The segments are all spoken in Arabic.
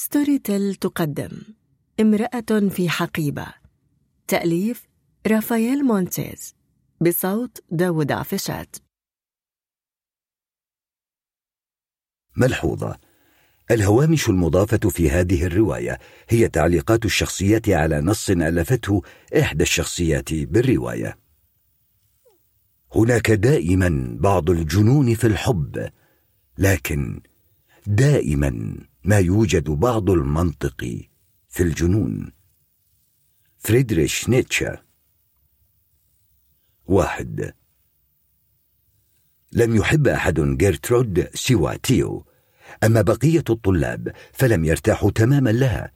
Storytel تقدم. امرأة في حقيبة. تأليف رافائيل مونتيز. بصوت داود عفشات. ملحوظة. الهوامش المضافة في هذه الرواية هي تعليقات الشخصيات على نص ألفته إحدى الشخصيات بالرواية. هناك دائما بعض الجنون في الحب لكن دائما ما يوجد بعض المنطق في الجنون. فريدريش نيتشه. واحد. لم يحب أحد جيرترود سوى تيو. أما بقية الطلاب فلم يرتاحوا تماما لها.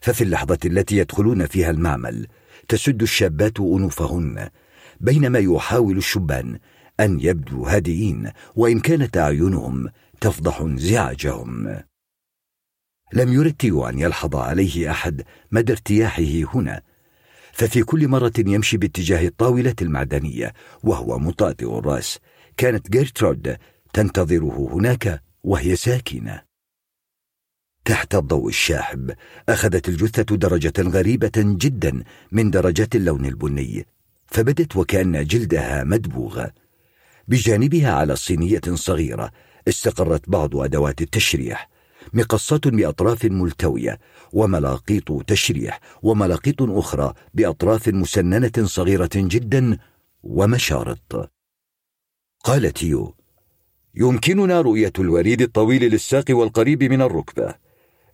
ففي اللحظة التي يدخلون فيها المعمل تسد الشابات أنوفهن بينما يحاول الشبان أن يبدوا هادئين وإن كانت أعينهم تفضح انزعاجهم. لم يرد تيو أن يلحظ عليه أحد مدى ارتياحه هنا ففي كل مرة يمشي باتجاه الطاولة المعدنية وهو مطاطئ الرأس. كانت جيرترود تنتظره هناك وهي ساكنة. تحت الضوء الشاحب أخذت الجثة درجة غريبة جدا من درجات اللون البني فبدت وكأن جلدها مدبوغ. بجانبها على صينية صغيرة استقرت بعض أدوات التشريح مقصات بأطراف ملتوية وملاقيط تشريح وملاقيط أخرى بأطراف مسننة صغيرة جدا ومشارط. قال تيو يمكننا رؤية الوريد الطويل للساق والقريب من الركبة.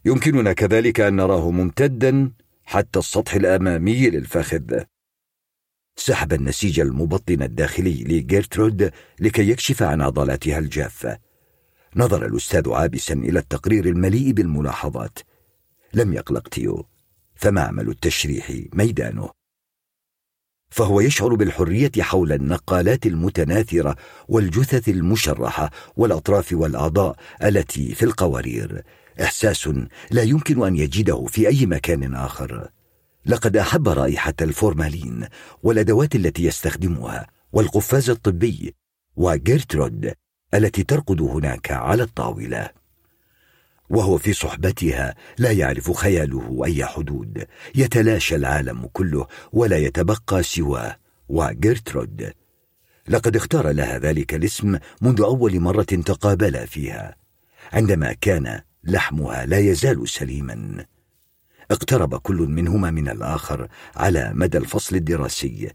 يمكننا كذلك أن نراه ممتدا حتى السطح الأمامي للفخذ. سحب النسيج المبطن الداخلي لجيرترود لكي يكشف عن عضلاتها الجافة. نظر الأستاذ عابسا إلى التقرير المليء بالملاحظات. لم يقلق تيو فمعمل التشريح ميدانه. فهو يشعر بالحرية حول النقالات المتناثرة والجثث المشرحة والأطراف والأعضاء التي في القوارير. إحساس لا يمكن أن يجده في أي مكان آخر. لقد أحب رائحة الفورمالين والأدوات التي يستخدمها والقفاز الطبي وجيرترود التي ترقد هناك على الطاولة. وهو في صحبتها لا يعرف خياله أي حدود. يتلاشى العالم كله ولا يتبقى سواه وجيرترود لقد اختار لها ذلك الاسم منذ أول مرة تقابلا فيها. عندما كان لحمها لا يزال سليما. اقترب كل منهما من الآخر على مدى الفصل الدراسي.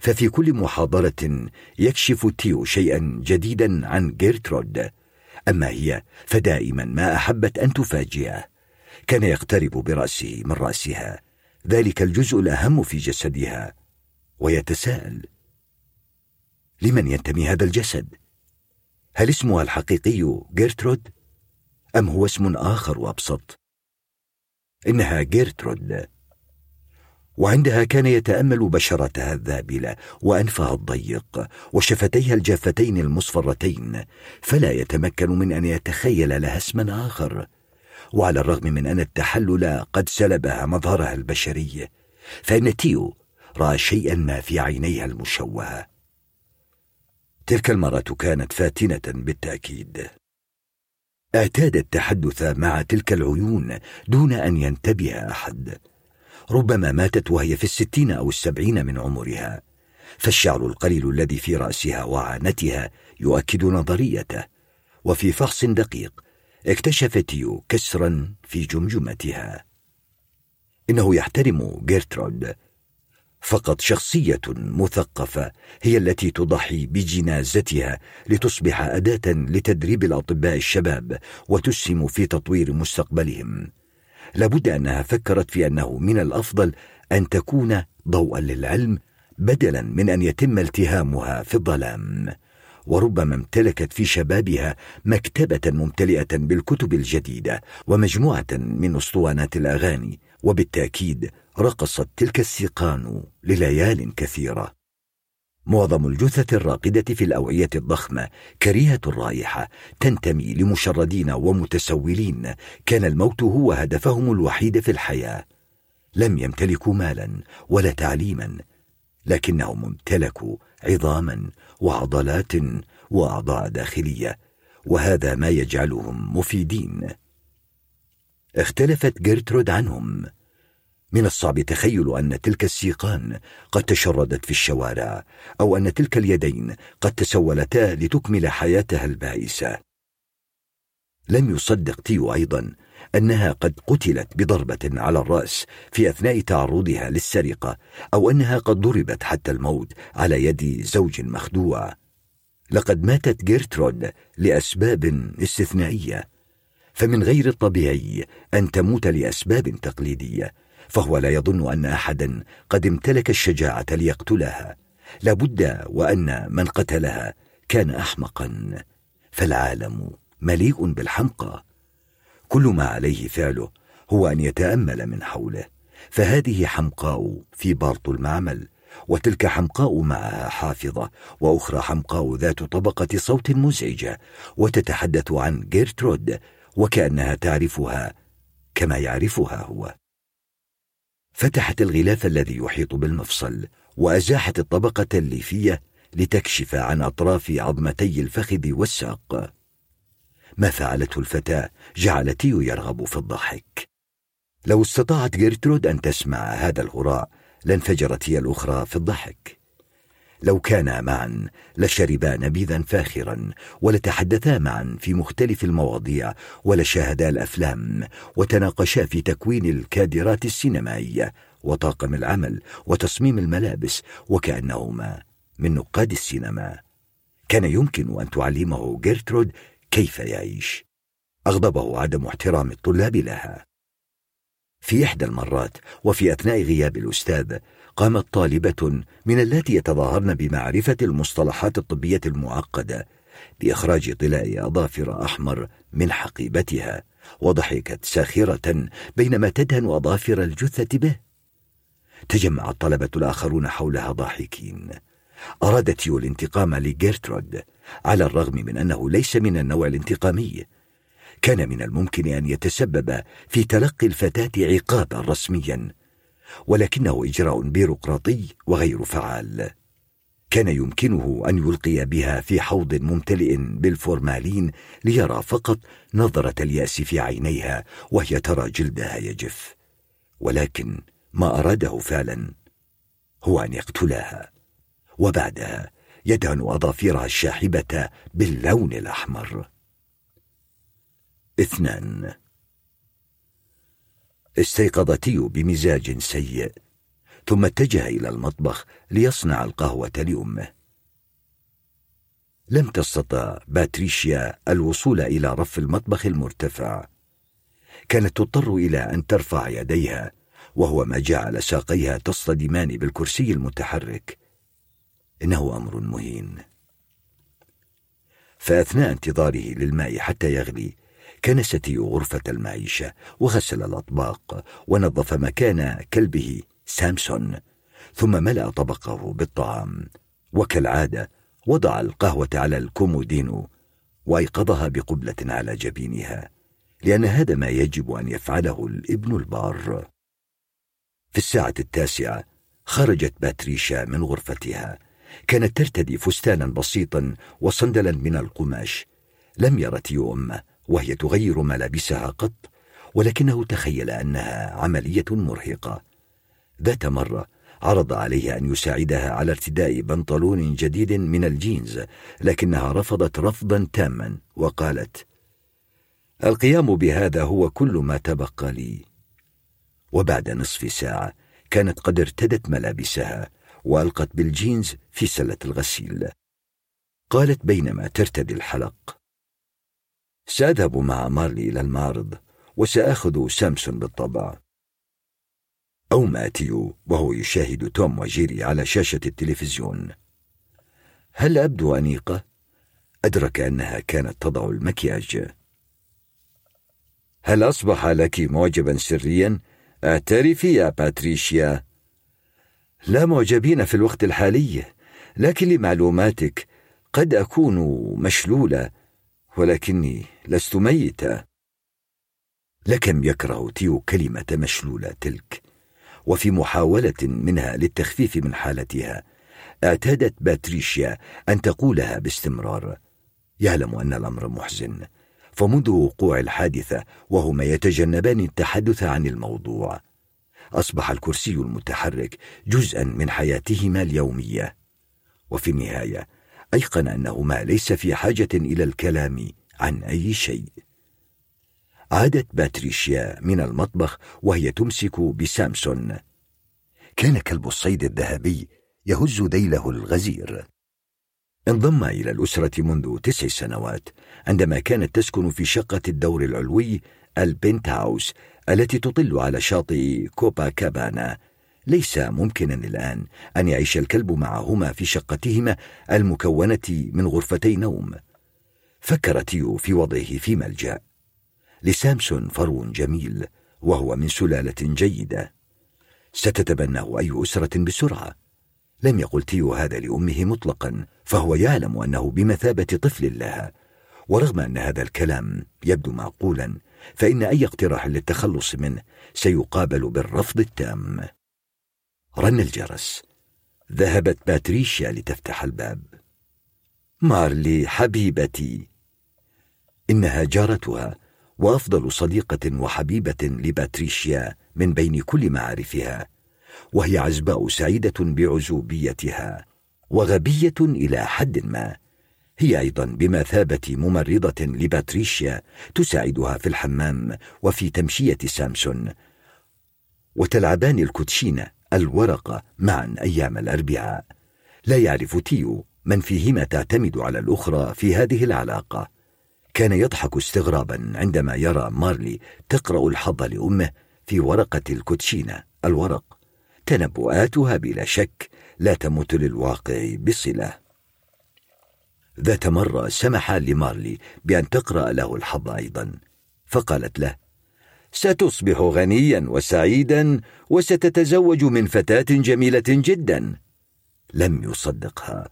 ففي كل محاضرة يكشف تيو شيئا جديدا عن جيرترود أما هي فدائما ما أحبت أن تفاجئه كان يقترب برأسه من رأسها ذلك الجزء الأهم في جسدها ويتساءل لمن ينتمي هذا الجسد؟ هل اسمها الحقيقي جيرترود؟ أم هو اسم آخر وأبسط؟ إنها جيرترود وعندها كان يتأمل بشرتها الذابلة وأنفها الضيق وشفتيها الجافتين المصفرتين فلا يتمكن من أن يتخيل لها اسما آخر. وعلى الرغم من أن التحلل قد سلبها مظهرها البشري فإن تيو رأى شيئا ما في عينيها المشوهة. تلك المرأة كانت فاتنة بالتأكيد. اعتاد التحدث مع تلك العيون دون أن ينتبه أحد. ربما ماتت وهي في الستين أو السبعين من عمرها. فالشعر القليل الذي في رأسها وعانتها يؤكد نظريته وفي فحص دقيق اكتشف تيو كسرا في جمجمتها. إنه يحترم جيرترود. فقط شخصية مثقفة هي التي تضحي بجنازتها لتصبح أداة لتدريب الأطباء الشباب وتسهم في تطوير مستقبلهم. لابد أنها فكرت في أنه من الأفضل أن تكون ضوءا للعلم بدلا من أن يتم التهامها في الظلام. وربما امتلكت في شبابها مكتبة ممتلئة بالكتب الجديدة ومجموعة من أسطوانات الأغاني وبالتأكيد رقصت تلك السيقان لليال كثيرة. معظم الجثث الراقدة في الأوعية الضخمة كريهة الرائحة تنتمي لمشردين ومتسولين. كان الموت هو هدفهم الوحيد في الحياة. لم يمتلكوا مالا ولا تعليما لكنهم امتلكوا عظاما وعضلات وأعضاء داخلية وهذا ما يجعلهم مفيدين. اختلفت جيرترود عنهم. من الصعب تخيل أن تلك السيقان قد تشردت في الشوارع أو أن تلك اليدين قد تسولتا لتكمل حياتها البائسة. لم يصدق تيو أيضا أنها قد قتلت بضربة على الرأس في أثناء تعرضها للسرقة أو أنها قد ضربت حتى الموت على يد زوج مخدوع. لقد ماتت جيرترود لأسباب استثنائية فمن غير الطبيعي أن تموت لأسباب تقليدية. فهو لا يظن أن أحدا قد امتلك الشجاعة ليقتلها. لابد وأن من قتلها كان احمقا. فالعالم مليء بالحمقى. كل ما عليه فعله هو أن يتأمل من حوله. فهذه حمقاء في بارط المعمل وتلك حمقاء معها حافظة وأخرى حمقاء ذات طبقة صوت مزعجة وتتحدث عن جيرترود وكأنها تعرفها كما يعرفها هو. فتحت الغلاف الذي يحيط بالمفصل وأزاحت الطبقة الليفيه لتكشف عن أطراف عظمتي الفخذ والساق. ما فعلته الفتاة؟ جعل تيو يرغب في الضحك. لو استطاعت جيرترود أن تسمع هذا الهراء لانفجرت هي الأخرى في الضحك. لو كانا معا لشربا نبيذا فاخرا ولتحدثا معا في مختلف المواضيع ولشاهدا الأفلام وتناقشا في تكوين الكادرات السينمائية وطاقم العمل وتصميم الملابس وكأنهما من نقاد السينما. كان يمكن أن تعلمه جيرترود كيف يعيش. أغضبه عدم احترام الطلاب لها. في إحدى المرات وفي أثناء غياب الأستاذ قامت طالبة من اللاتي يتظاهرن بمعرفة المصطلحات الطبية المعقدة بإخراج طلاء أظافر أحمر من حقيبتها وضحكت ساخرة بينما تدهن أظافر الجثة به. تجمع الطلبة الآخرون حولها ضاحكين. أراد تيو الانتقام لجيرترود على الرغم من أنه ليس من النوع الانتقامي. كان من الممكن أن يتسبب في تلقي الفتاة عقابا رسميا. ولكنه إجراء بيروقراطي وغير فعال. كان يمكنه أن يلقي بها في حوض ممتلئ بالفورمالين ليرى فقط نظرة اليأس في عينيها وهي ترى جلدها يجف. ولكن ما أراده فعلا هو أن يقتلها. وبعدها يدهن اظافرها الشاحبة باللون الأحمر. اثنان استيقظ تيو بمزاج سيء ثم اتجه إلى المطبخ ليصنع القهوة لأمه. لم تستطع باتريشيا الوصول إلى رف المطبخ المرتفع. كانت تضطر إلى أن ترفع يديها وهو ما جعل ساقيها تصطدمان بالكرسي المتحرك. إنه أمر مهين. فأثناء انتظاره للماء حتى يغلي كنس تيو غرفة المعيشة وغسل الأطباق ونظف مكان كلبه سامسون ثم ملأ طبقه بالطعام. وكالعادة وضع القهوة على الكومودينو وأيقظها بقبلة على جبينها لأن هذا ما يجب أن يفعله الابن البار. في الساعة التاسعة خرجت باتريشا من غرفتها. كانت ترتدي فستانا بسيطا وصندلا من القماش. لم يرت أمه وهي تغير ملابسها قط ولكنه تخيل أنها عملية مرهقة. ذات مرة عرض عليها أن يساعدها على ارتداء بنطلون جديد من الجينز لكنها رفضت رفضا تاما وقالت القيام بهذا هو كل ما تبقى لي. وبعد نصف ساعة كانت قد ارتدت ملابسها وألقت بالجينز في سلة الغسيل. قالت بينما ترتدي الحلق سأذهب مع مارلي إلى المعرض وسآخذ سامسون بالطبع. أو ماتيو وهو يشاهد توم وجيري على شاشة التلفزيون. هل أبدو أنيقة؟ أدرك أنها كانت تضع المكياج. هل أصبح لك معجبا سريا؟ اعترفي يا باتريشيا. لا معجبين في الوقت الحالي لكن لمعلوماتك قد أكون مشلولة. ولكني لست ميتا. لكم يكره تيو كلمة مشلولة تلك وفي محاولة منها للتخفيف من حالتها اعتادت باتريشيا أن تقولها باستمرار. يعلم أن الأمر محزن فمنذ وقوع الحادثة وهما يتجنبان التحدث عن الموضوع. أصبح الكرسي المتحرك جزءا من حياتهما اليومية. وفي النهاية أيقن أنهما ليس في حاجة إلى الكلام عن أي شيء. عادت باتريشيا من المطبخ وهي تمسك بسامسون. كان كلب الصيد الذهبي يهز ذيله الغزير. انضم إلى الأسرة منذ تسع سنوات عندما كانت تسكن في شقة الدور العلوي البنت هاوس التي تطل على شاطئ كوبا كابانا ليس ممكنا الآن أن يعيش الكلب معهما في شقتهما المكونة من غرفتي نوم. فكر تيو في وضعه في ملجأ. لسامسون فرو جميل وهو من سلالة جيدة. ستتبناه أي أسرة بسرعة. لم يقل تيو هذا لأمه مطلقا فهو يعلم أنه بمثابة طفل لها. ورغم أن هذا الكلام يبدو معقولا فإن أي اقتراح للتخلص منه سيقابل بالرفض التام. رن الجرس. ذهبت باتريشيا لتفتح الباب. مارلي حبيبتي. إنها جارتها وأفضل صديقة وحبيبة لباتريشيا من بين كل معارفها وهي عزباء سعيدة بعزوبيتها وغبية إلى حد ما. هي أيضا بمثابة ممرضة لباتريشيا تساعدها في الحمام وفي تمشية سامسون. وتلعبان الكوتشينة. الورقة معا أيام الأربعاء. لا يعرف تيو من فيهما تعتمد على الأخرى في هذه العلاقة. كان يضحك استغرابا عندما يرى مارلي تقرأ الحظ لأمه في ورقة الكوتشينة. الورق تنبؤاتها بلا شك لا تمت للواقع بصلة. ذات مرة سمح لمارلي بأن تقرأ له الحظ أيضا فقالت له ستصبح غنيا وسعيدا وستتزوج من فتاة جميلة جدا. لم يصدقها.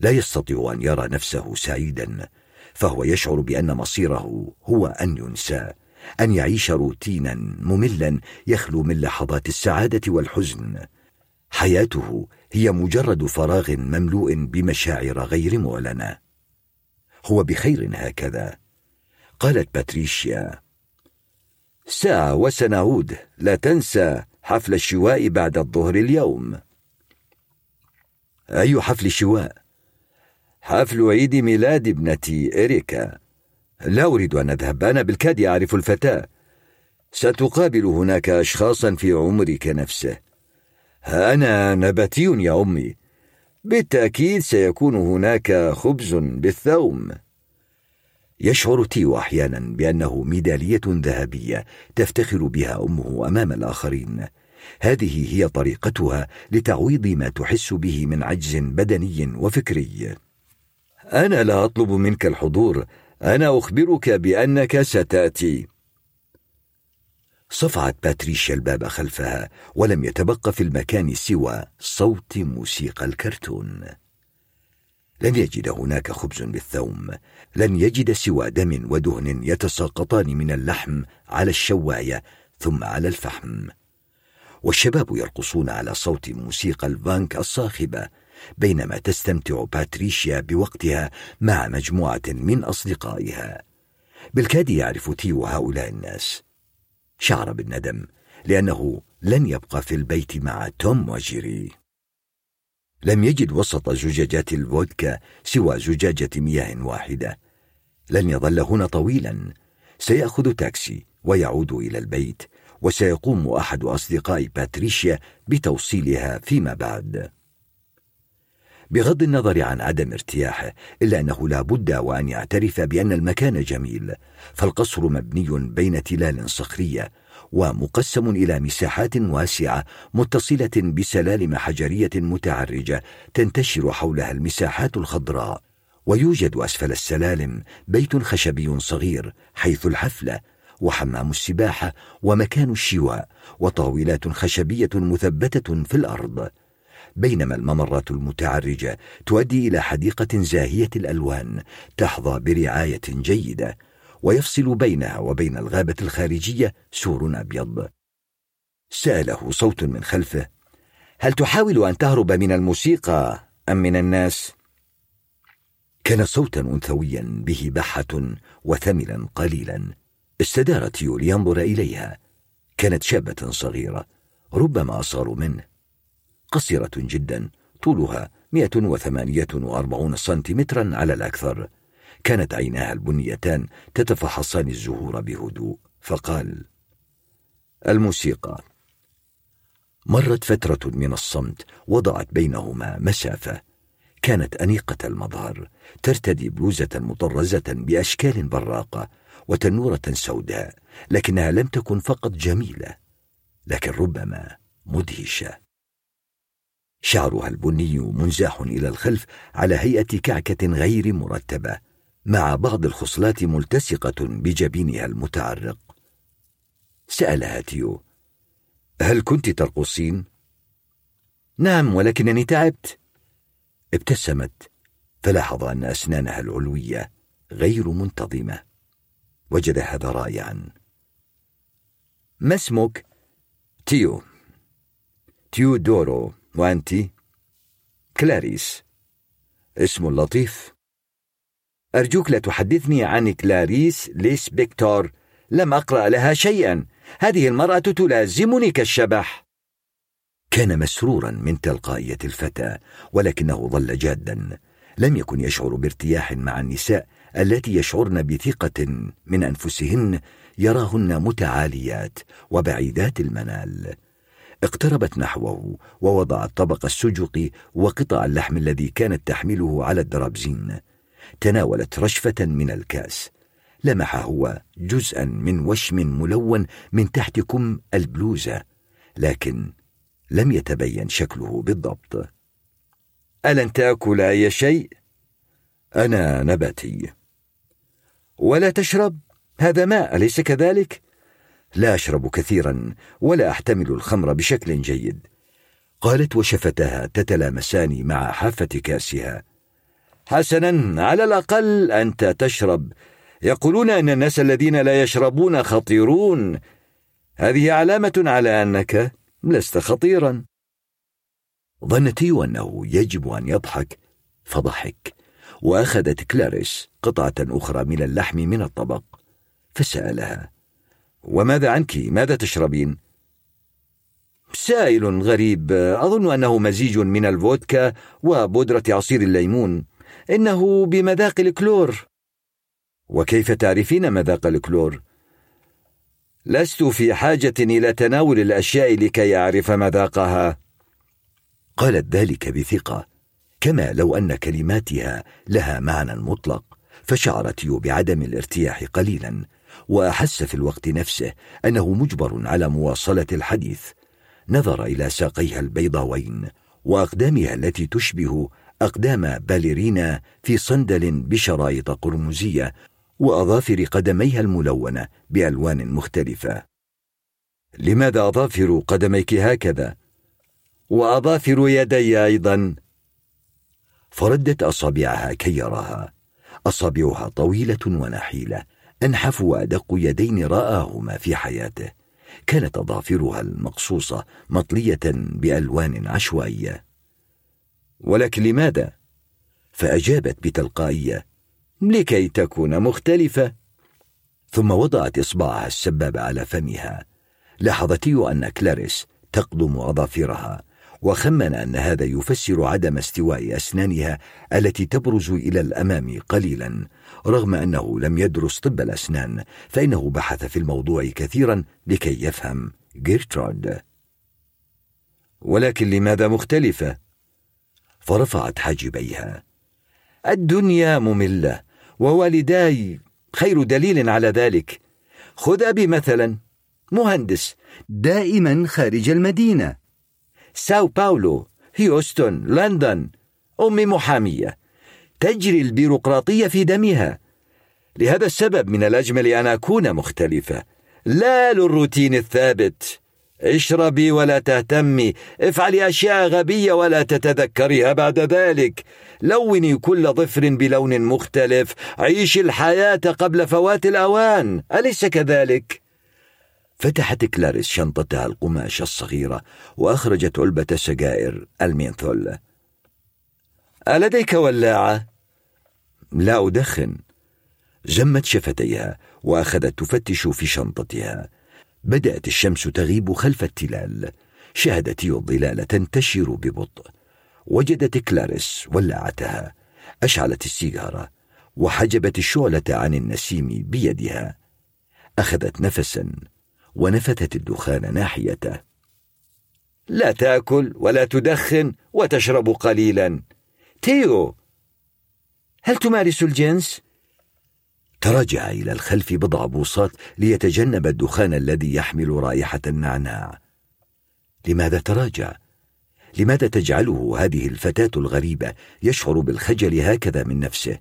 لا يستطيع أن يرى نفسه سعيدا فهو يشعر بأن مصيره هو أن ينسى أن يعيش روتينا مملا يخلو من لحظات السعادة والحزن. حياته هي مجرد فراغ مملوء بمشاعر غير معلنه هو بخير هكذا. قالت باتريشيا ساعة وسنعود. لا تنسى حفل الشواء بعد الظهر اليوم. أي حفل شواء حفل عيد ميلاد ابنتي إريكا. لا أريد أن أذهب أنا بالكاد أعرف الفتاة. ستقابل هناك أشخاصا في عمرك نفسه. أنا نباتي يا أمي. بالتأكيد سيكون هناك خبز بالثوم. يشعر تيو أحيانا بأنه ميدالية ذهبية تفتخر بها أمه أمام الآخرين. هذه هي طريقتها لتعويض ما تحس به من عجز بدني وفكري. أنا لا أطلب منك الحضور. أنا أخبرك بأنك ستأتي. صفعت باتريشيا الباب خلفها ولم يتبق في المكان سوى صوت موسيقى الكرتون. لن يجد هناك خبز بالثوم. لن يجد سوى دم ودهن يتساقطان من اللحم على الشواية ثم على الفحم. والشباب يرقصون على صوت موسيقى الفانك الصاخبة بينما تستمتع باتريشيا بوقتها مع مجموعة من أصدقائها. بالكاد يعرف تيو هؤلاء الناس. شعر بالندم لأنه لن يبقى في البيت مع توم وجيري. لم يجد وسط زجاجات الفودكا سوى زجاجة مياه واحدة. لن يظل هنا طويلا. سيأخذ تاكسي ويعود إلى البيت وسيقوم أحد أصدقاء باتريشيا بتوصيلها فيما بعد. بغض النظر عن عدم ارتياحه إلا أنه لا بد وأن يعترف بأن المكان جميل فالقصر مبني بين تلال صخرية ومقسم إلى مساحات واسعة متصلة بسلالم حجرية متعرجة تنتشر حولها المساحات الخضراء. ويوجد أسفل السلالم بيت خشبي صغير حيث الحفلة وحمام السباحة ومكان الشواء وطاولات خشبية مثبتة في الأرض. بينما الممرات المتعرجة تؤدي إلى حديقة زاهية الألوان تحظى برعاية جيدة. ويفصل بينها وبين الغابة الخارجية سور أبيض. سأله صوت من خلفه هل تحاول أن تهرب من الموسيقى أم من الناس؟ كان صوتا أنثويا به بحة وثملا قليلا استدار تيو لينظر إليها. كانت شابة صغيرة ربما أصغر منه. قصيرة جدا طولها 148 سنتيمترا على الأكثر. كانت عيناها البنيتان تتفحصان الزهور بهدوء فقال الموسيقى. مرت فترة من الصمت وضعت بينهما مسافة كانت أنيقة المظهر ترتدي بلوزة مطرزة بأشكال براقة وتنورة سوداء لكنها لم تكن فقط جميلة لكن ربما مدهشة. شعرها البني منزاح إلى الخلف على هيئة كعكة غير مرتبة. مع بعض الخصلات ملتصقة بجبينها المتعرق. سألها تيو هل كنت ترقصين؟ نعم ولكنني تعبت. ابتسمت فلاحظ أن أسنانها العلوية غير منتظمة. وجد هذا رائعا. ما اسمك؟ تيو. تيو دورو وأنت؟ كلاريس. اسم لطيف. أرجوك لا تحدثني عن كلاريس ليسبكتور. لم أقرأ لها شيئا. هذه المرأة تلازمني كالشبح. كان مسرورا من تلقائية الفتى ولكنه ظل جادا. لم يكن يشعر بارتياح مع النساء التي يشعرن بثقة من أنفسهن يراهن متعاليات وبعيدات المنال. اقتربت نحوه ووضعت طبق السجق وقطع اللحم الذي كانت تحمله على الدرابزين. تناولت رشفة من الكأس لمح هو جزءا من وشم ملون من تحت كم البلوزة لكن لم يتبين شكله بالضبط ألن تأكل أي شيء؟ أنا نباتي ولا تشرب؟ هذا ماء أليس كذلك؟ لا أشرب كثيرا ولا أحتمل الخمر بشكل جيد قالت وشفتها تتلامسان مع حافة كأسها حسنا على الأقل أنت تشرب يقولون أن الناس الذين لا يشربون خطيرون. هذه علامة على أنك لست خطيرا. ظن تيو أنه يجب أن يضحك. فضحك. وأخذت كلاريس قطعة أخرى من اللحم من الطبق. فسألها وماذا عنك؟ ماذا تشربين؟ سائل غريب. أظن أنه مزيج من الفودكا وبودرة عصير الليمون. إنه بمذاق الكلور. وكيف تعرفين مذاق الكلور؟ لست في حاجة إلى تناول الأشياء لكي أعرف مذاقها. قالت ذلك بثقة كما لو أن كلماتها لها معنى مطلق فشعرت يو بعدم الارتياح قليلا وأحس في الوقت نفسه أنه مجبر على مواصلة الحديث. نظر إلى ساقيها البيضاوين وأقدامها التي تشبه أقدام باليرينا في صندل بشرايط قرمزية وأظافر قدميها الملونة بألوان مختلفة. لماذا أظافر قدميك هكذا؟ وأظافر يدي أيضا. فردت أصابعها كي يراها. أصابعها طويلة ونحيلة. انحف وادق يدين رآهما في حياته. كانت أظافرها المقصوصة مطلية بألوان عشوائية. ولكن لماذا؟ فأجابت بتلقائية لكي تكون مختلفة. ثم وضعت إصبعها السبابة على فمها. لاحظت أن كلاريس تقضم أظافرها وخمن أن هذا يفسر عدم استواء أسنانها التي تبرز إلى الأمام قليلا رغم أنه لم يدرس طب الأسنان فإنه بحث في الموضوع كثيرا لكي يفهم. جيرترود. ولكن لماذا مختلفة؟ فرفعت حاجبيها. الدنيا مملة ووالداي خير دليل على ذلك. خذ أبي مثلا مهندس دائما خارج المدينة. ساو باولو هيوستن لندن أمي محامية. تجري البيروقراطية في دمها. لهذا السبب من الأجمل أن أكون مختلفة. لا للروتين الثابت. اشربي ولا تهتمي افعلي أشياء غبية ولا تتذكريها بعد ذلك. لوني كل ظفر بلون مختلف عيشي الحياة قبل فوات الأوان. أليس كذلك؟ فتحت كلاريس شنطتها القماش الصغيرة وأخرجت علبة سجائر المينثول. ألديك ولاعة؟ لا أدخن. جمت شفتيها وأخذت تفتش في شنطتها. بدأت الشمس تغيب خلف التلال. شاهدت الظلال تنتشر ببطء. وجدت كلاريس ولعتها أشعلت السيجارة. وحجبت الشعلة عن النسيم بيدها. أخذت نفسا. ونفثت الدخان ناحيته. لا تأكل ولا تدخن وتشرب قليلا. تيو هل تمارس الجنس؟ تراجع إلى الخلف بضع بوصات ليتجنب الدخان الذي يحمل رائحة النعناع. لماذا تراجع؟ لماذا تجعله هذه الفتاة الغريبة يشعر بالخجل هكذا من نفسه؟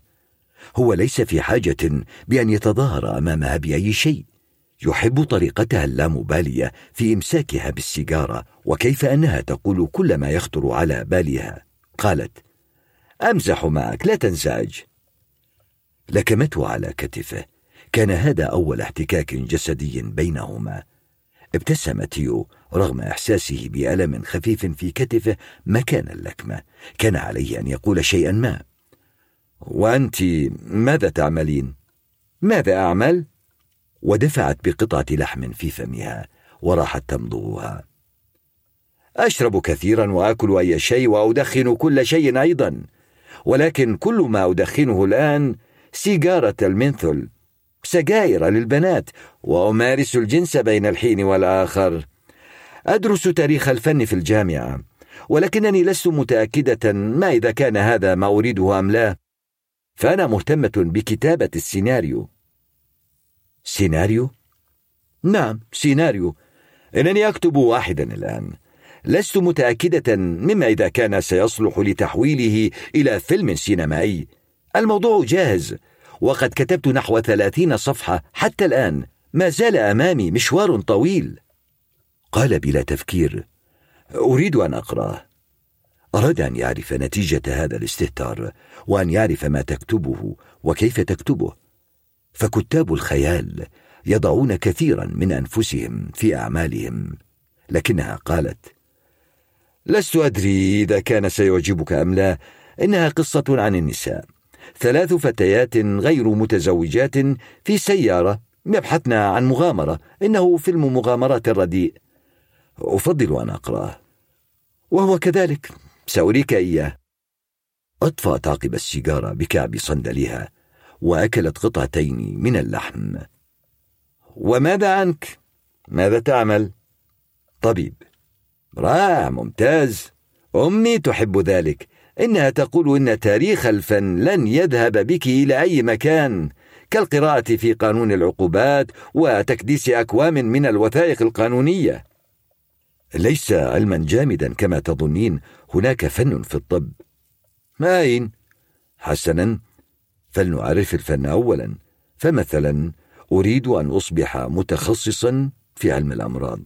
هو ليس في حاجة بأن يتظاهر امامها باي شيء. يحب طريقتها اللامبالية في إمساكها بالسيجارة وكيف أنها تقول كل ما يخطر على بالها. قالت أمزح معك لا تنزعج. لكمته على كتفه. كان هذا أول احتكاك جسدي بينهما. ابتسم تيو رغم إحساسه بألم خفيف في كتفه مكان اللكمة. كان عليه أن يقول شيئا ما. وأنت ماذا تعملين؟ ماذا أعمل؟ ودفعت بقطعة لحم في فمها وراحت تمضغها. أشرب كثيرا وآكل أي شيء وأدخن كل شيء أيضا. ولكن كل ما أدخنه الآن سيجارة المنثل سجاير للبنات وأمارس الجنس بين الحين والآخر. أدرس تاريخ الفن في الجامعة ولكنني لست متأكدة ما إذا كان هذا ما أريده أم لا. فأنا مهتمة بكتابة السيناريو. سيناريو؟ نعم سيناريو. إنني أكتب واحدا الآن. لست متأكدة مما إذا كان سيصلح لتحويله إلى فيلم سينمائي. الموضوع جاهز. وقد كتبت نحو ثلاثين صفحة حتى الآن. ما زال أمامي مشوار طويل. قال بلا تفكير أريد أن اقراه أراد أن يعرف نتيجة هذا الاستهتار وأن يعرف ما تكتبه وكيف تكتبه. فكتاب الخيال يضعون كثيرا من أنفسهم في أعمالهم. لكنها قالت لست أدري إذا كان سيعجبك أم لا. إنها قصة عن النساء. ثلاث فتيات غير متزوجات في سياره يبحثن عن مغامرة. إنه فيلم مغامرات رديء. أفضل أن أقرأه. وهو كذلك. سأريك إياه. اطفات عقب السيجارة بكعب صندلها وأكلت قطعتين من اللحم. وماذا عنك؟ ماذا تعمل؟ طبيب. رائع ممتاز. أمي تحب ذلك. إنها تقول إن تاريخ الفن لن يذهب بك إلى أي مكان كالقراءة في قانون العقوبات وتكديس أكوام من الوثائق القانونية. ليس علما جامدا كما تظنين هناك فن في الطب. اين حسنا فلنعرف الفن اولا. فمثلا أريد أن أصبح متخصصا في علم الأمراض.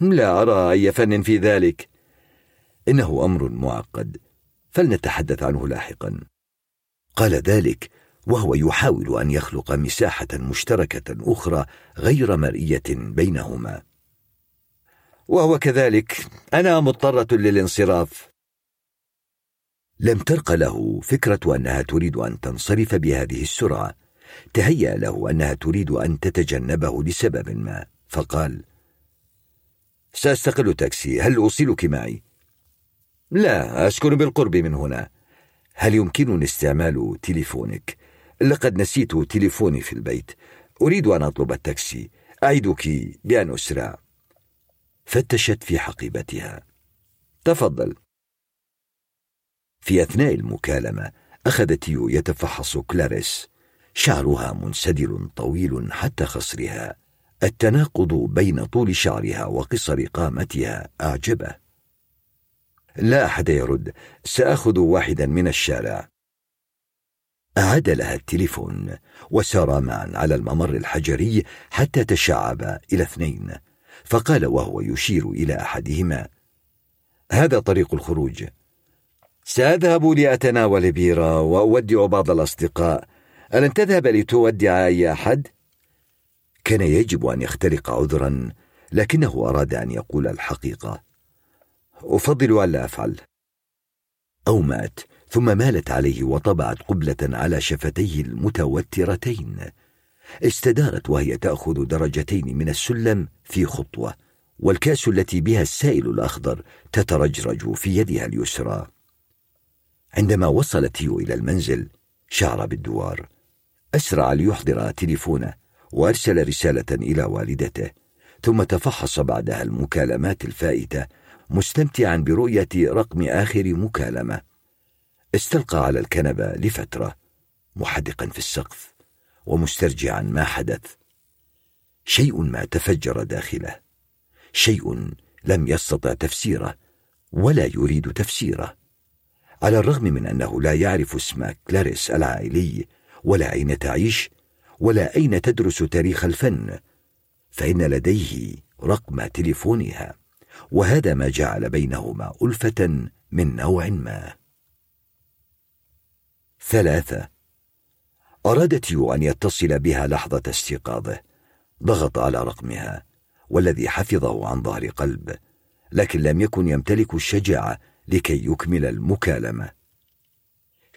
لا أرى أي فن في ذلك. إنه أمر معقد. فلنتحدث عنه لاحقا. قال ذلك وهو يحاول أن يخلق مساحة مشتركة أخرى غير مرئية بينهما. وهو كذلك أنا مضطرة للانصراف. لم ترق له فكرة أنها تريد أن تنصرف بهذه السرعة. تهيأ له أنها تريد أن تتجنبه لسبب ما فقال سأستقل تاكسي هل أوصلك معي؟ لا أسكن بالقرب من هنا. هل يمكنني استعمال تليفونك؟ لقد نسيت تليفوني في البيت. أريد أن أطلب التاكسي. أعدك بأن أسرع. فتشت في حقيبتها. تفضل. في أثناء المكالمة أخذ تيو يتفحص كلاريس. شعرها منسدل طويل حتى خصرها. التناقض بين طول شعرها وقصر قامتها أعجبه. لا أحد يرد. سأخذ واحدا من الشارع. أعاد لها التليفون وسارا معا على الممر الحجري حتى تشعب إلى اثنين. فقال وهو يشير إلى أحدهما. هذا طريق الخروج. سأذهب لأتناول بيرة وأودع بعض الأصدقاء. ألن تذهب لتودع أي أحد؟ كان يجب أن يخترق عذرا لكنه أراد أن يقول الحقيقة. أفضل ألا أفعل. أومأت ثم مالت عليه وطبعت قبلة على شفتيه المتوترتين. استدارت وهي تأخذ درجتين من السلم في خطوة والكاس التي بها السائل الأخضر تترجرج في يدها اليسرى. عندما وصلت هيو إلى المنزل شعر بالدوار. أسرع ليحضر تليفونه وأرسل رسالة إلى والدته ثم تفحص بعدها المكالمات الفائتة مستمتعا برؤية رقم آخر مكالمة. استلقى على الكنبة لفترة محدقا في السقف ومسترجعا ما حدث. شيء ما تفجر داخله. شيء لم يستطع تفسيره ولا يريد تفسيره. على الرغم من أنه لا يعرف اسم كلاريس العائلي ولا أين تعيش ولا أين تدرس تاريخ الفن فإن لديه رقم تليفونها. وهذا ما جعل بينهما ألفة من نوع ما. ثلاثة. أرادت يو أن يتصل بها لحظة استيقاظه. ضغط على رقمها والذي حفظه عن ظهر قلب لكن لم يكن يمتلك الشجاعة لكي يكمل المكالمة.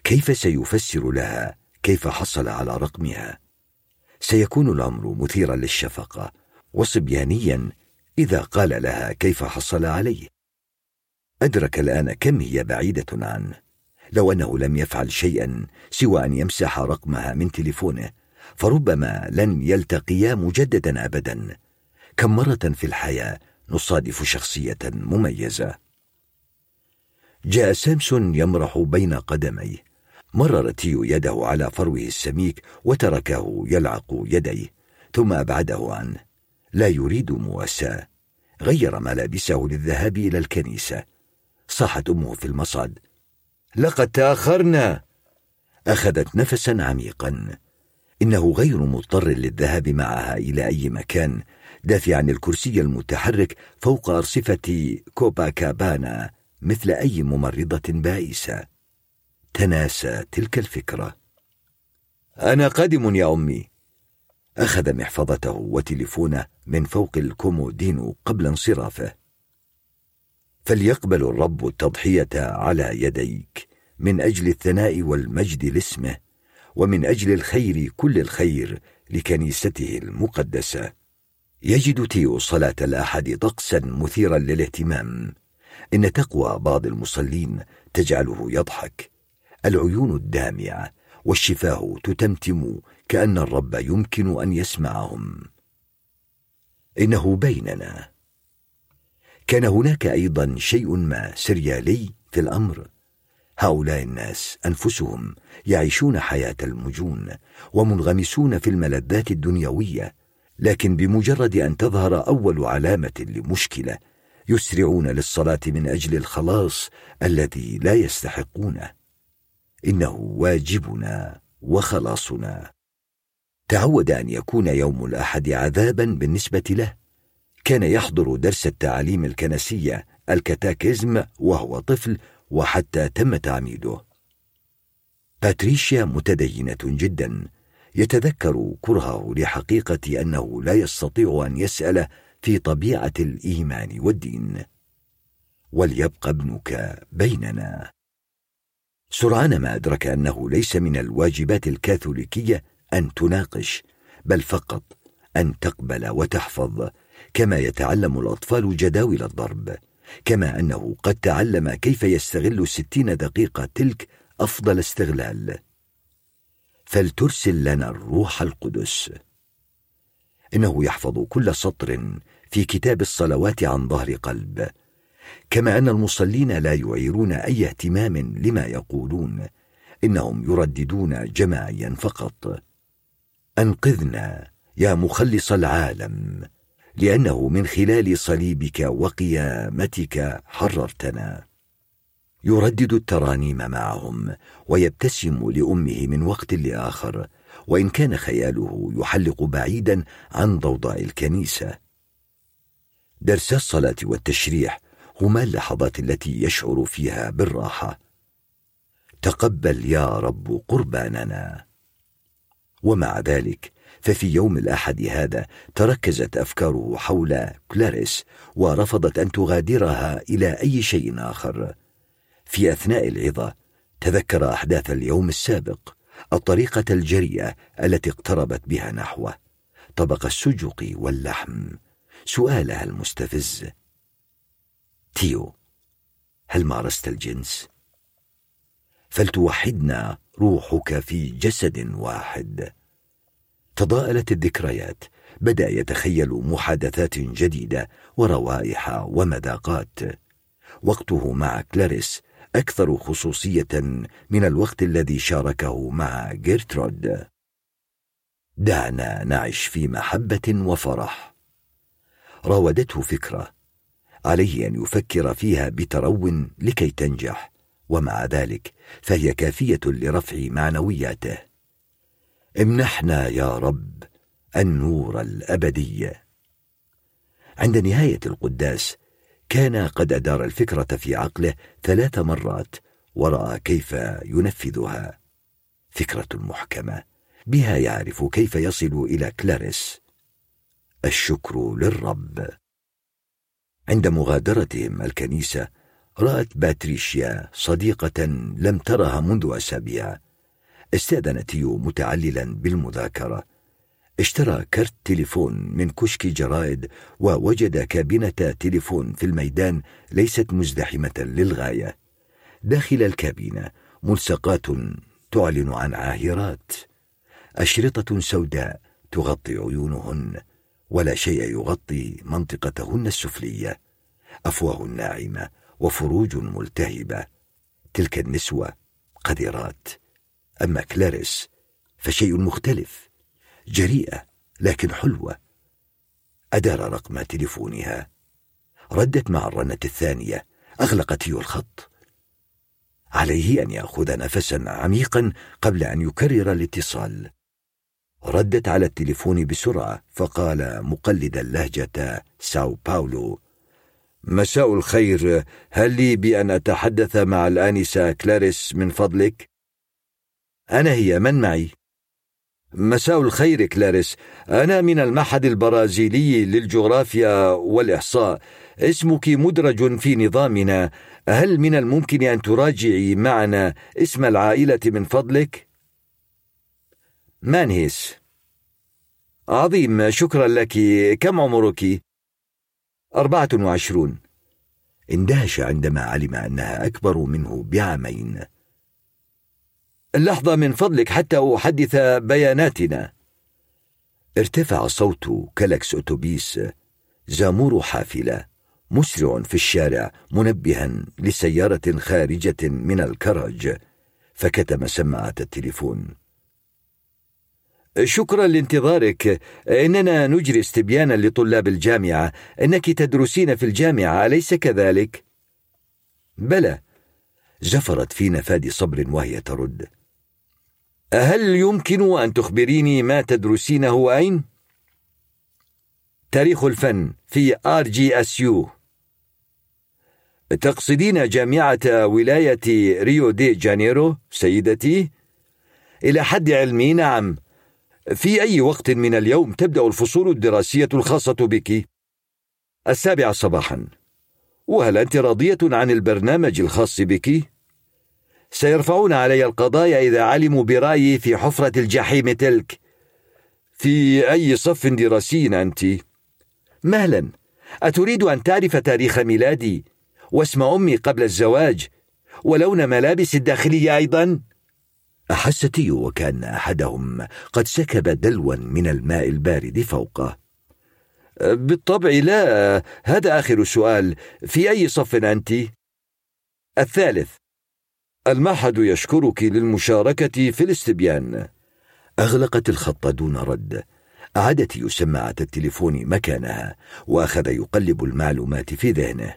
كيف سيفسر لها؟ كيف حصل على رقمها؟ سيكون الأمر مثيرا للشفقة وصبيانيا إذا قال لها كيف حصل عليه أدرك الآن كم هي بعيدة عنه لو أنه لم يفعل شيئا سوى أن يمسح رقمها من تليفونه فربما لن يلتقيا مجددا ابدا. كم مرة في الحياة نصادف شخصية مميزة؟ جاء سامسون يمرح بين قدميه. مرر تيو يده على فروه السميك وتركه يلعق يديه ثم أبعده عنه. لا يريد مواساة. غير ملابسه للذهاب إلى الكنيسة. صاحت أمه في المصعد لقد تأخرنا. أخذت نفسا عميقا. إنه غير مضطر للذهاب معها إلى أي مكان دافعا الكرسي المتحرك فوق أرصفة كوباكابانا مثل أي ممرضة بائسة. تناسى تلك الفكرة. أنا قادم يا أمي. أخذ محفظته وتليفونه من فوق الكومودينو قبل انصرافه. فليقبل الرب التضحية على يديك من أجل الثناء والمجد لاسمه ومن أجل الخير كل الخير لكنيسته المقدسة. يجد تيو صلاة الأحد طقسا مثيرا للاهتمام. إن تقوى بعض المصلين تجعله يضحك. العيون الدامعة والشفاه تتمتم كأن الرب يمكن أن يسمعهم. إنه بيننا. كان هناك أيضا شيء ما سريالي في الأمر. هؤلاء الناس أنفسهم يعيشون حياة المجون ومنغمسون في الملذات الدنيوية لكن بمجرد أن تظهر أول علامة لمشكلة يسرعون للصلاة من أجل الخلاص الذي لا يستحقونه. إنه واجبنا وخلاصنا. تعود أن يكون يوم الأحد عذابا بالنسبة له. كان يحضر درس التعاليم الكنسية الكتاكيزم وهو طفل وحتى تم تعميده. باتريشيا متدينة جدا. يتذكر كرهه لحقيقة أنه لا يستطيع أن يسأل في طبيعة الإيمان والدين. وليبقى ابنك بيننا. سرعان ما أدرك أنه ليس من الواجبات الكاثوليكية أن تناقش بل فقط أن تقبل وتحفظ كما يتعلم الأطفال جداول الضرب كما أنه قد تعلم كيف يستغل الستين دقيقة تلك أفضل استغلال. فلترسل لنا الروح القدس. إنه يحفظ كل سطر في كتاب الصلوات عن ظهر قلب كما أن المصلين لا يعيرون أي اهتمام لما يقولون إنهم يرددون جماعيا فقط. أنقذنا يا مخلص العالم لأنه من خلال صليبك وقيامتك حررتنا. يردد الترانيم معهم ويبتسم لأمه من وقت لآخر وإن كان خياله يحلق بعيدا عن ضوضاء الكنيسة. درس الصلاة والتشريح هما اللحظات التي يشعر فيها بالراحة. تقبل يا رب قرباننا. ومع ذلك ففي يوم الأحد هذا تركزت أفكاره حول كلاريس ورفضت أن تغادرها إلى أي شيء آخر. في أثناء العظة تذكر أحداث اليوم السابق الطريقة الجريئة التي اقتربت بها نحوه. طبق السجق واللحم. سؤالها المستفز. تيو هل مارست الجنس؟ فلتوحدنا روحك في جسد واحد. تضاءلت الذكريات بدا يتخيل محادثات جديدة وروائح ومذاقات. وقته مع كلاريس أكثر خصوصية من الوقت الذي شاركه مع جيرترود. دعنا نعش في محبة وفرح. راودته فكرة عليه أن يفكر فيها بترو لكي تنجح. ومع ذلك فهي كافية لرفع معنوياته. امنحنا يا رب النور الأبدي. عند نهاية القداس كان قد أدار الفكرة في عقله ثلاث مرات ورأى كيف ينفذها. فكرة محكمة بها يعرف كيف يصل إلى كلاريس. الشكر للرب. عند مغادرتهم الكنيسة رأت باتريشيا صديقة لم ترها منذ أسابيع. استاذن تيو متعللا بالمذاكرة. اشترى كرت تليفون من كشك جرائد ووجد كابينة تليفون في الميدان ليست مزدحمة للغاية. داخل الكابينة ملصقات تعلن عن عاهرات. أشرطة سوداء تغطي عيونهن ولا شيء يغطي منطقتهن السفلية. أفواه ناعمة وفروج ملتهبة. تلك النسوة قذرات. أما كلاريس فشيء مختلف جريئة لكن حلوة. أدار رقم تليفونها. ردت مع الرنة الثانية. أغلقت هي الخط. عليه أن يأخذ نفسا عميقا قبل أن يكرر الاتصال. ردت على التليفون بسرعة فقال مقلدا لهجة ساو باولو مساء الخير هل لي بأن أتحدث مع الآنسة كلاريس من فضلك؟ أنا هي من معي؟ مساء الخير كلاريس أنا من المعهد البرازيلي للجغرافيا والإحصاء اسمك مدرج في نظامنا هل من الممكن أن تراجعي معنا اسم العائلة من فضلك؟ مانهيس عظيم شكرا لك كم عمرك؟ أربعة وعشرون. اندهش عندما علم أنها أكبر منه بعامين. لحظة من فضلك حتى أحدث بياناتنا. ارتفع صوت كلكس أتوبيس زامور حافلة مسرع في الشارع منبها لسيارة خارجة من الكرج فكتم سماعة التليفون. شكرا لانتظارك. إننا نجري استبيانا لطلاب الجامعة. إنك تدرسين في الجامعة أليس كذلك؟ بلى. زفرت في نفاد صبر وهي ترد. هل يمكن أن تخبريني ما تدرسينه أين؟ تاريخ الفن في RJSU. تقصدين جامعة ولاية ريو دي جانيرو سيدتي؟ إلى حد علمي نعم. في أي وقت من اليوم تبدأ الفصول الدراسية الخاصة بك؟ السابعة صباحا وهل أنت راضية عن البرنامج الخاص بك؟ سيرفعون علي القضايا إذا علموا برأيي في حفرة الجحيم تلك في أي صف دراسي أنت؟ مهلا أتريد أن تعرف تاريخ ميلادي واسم أمي قبل الزواج ولون ملابسي الداخلية أيضا؟ أحس تيو وكأن أحدهم قد سكب دلوا من الماء البارد فوقه. بالطبع لا هذا آخر سؤال. في أي صف أنت؟ الثالث. المعهد يشكرك للمشاركة في الاستبيان. أغلقت الخط دون رد. أعادت سماعة التليفون مكانها وأخذ يقلب المعلومات في ذهنه.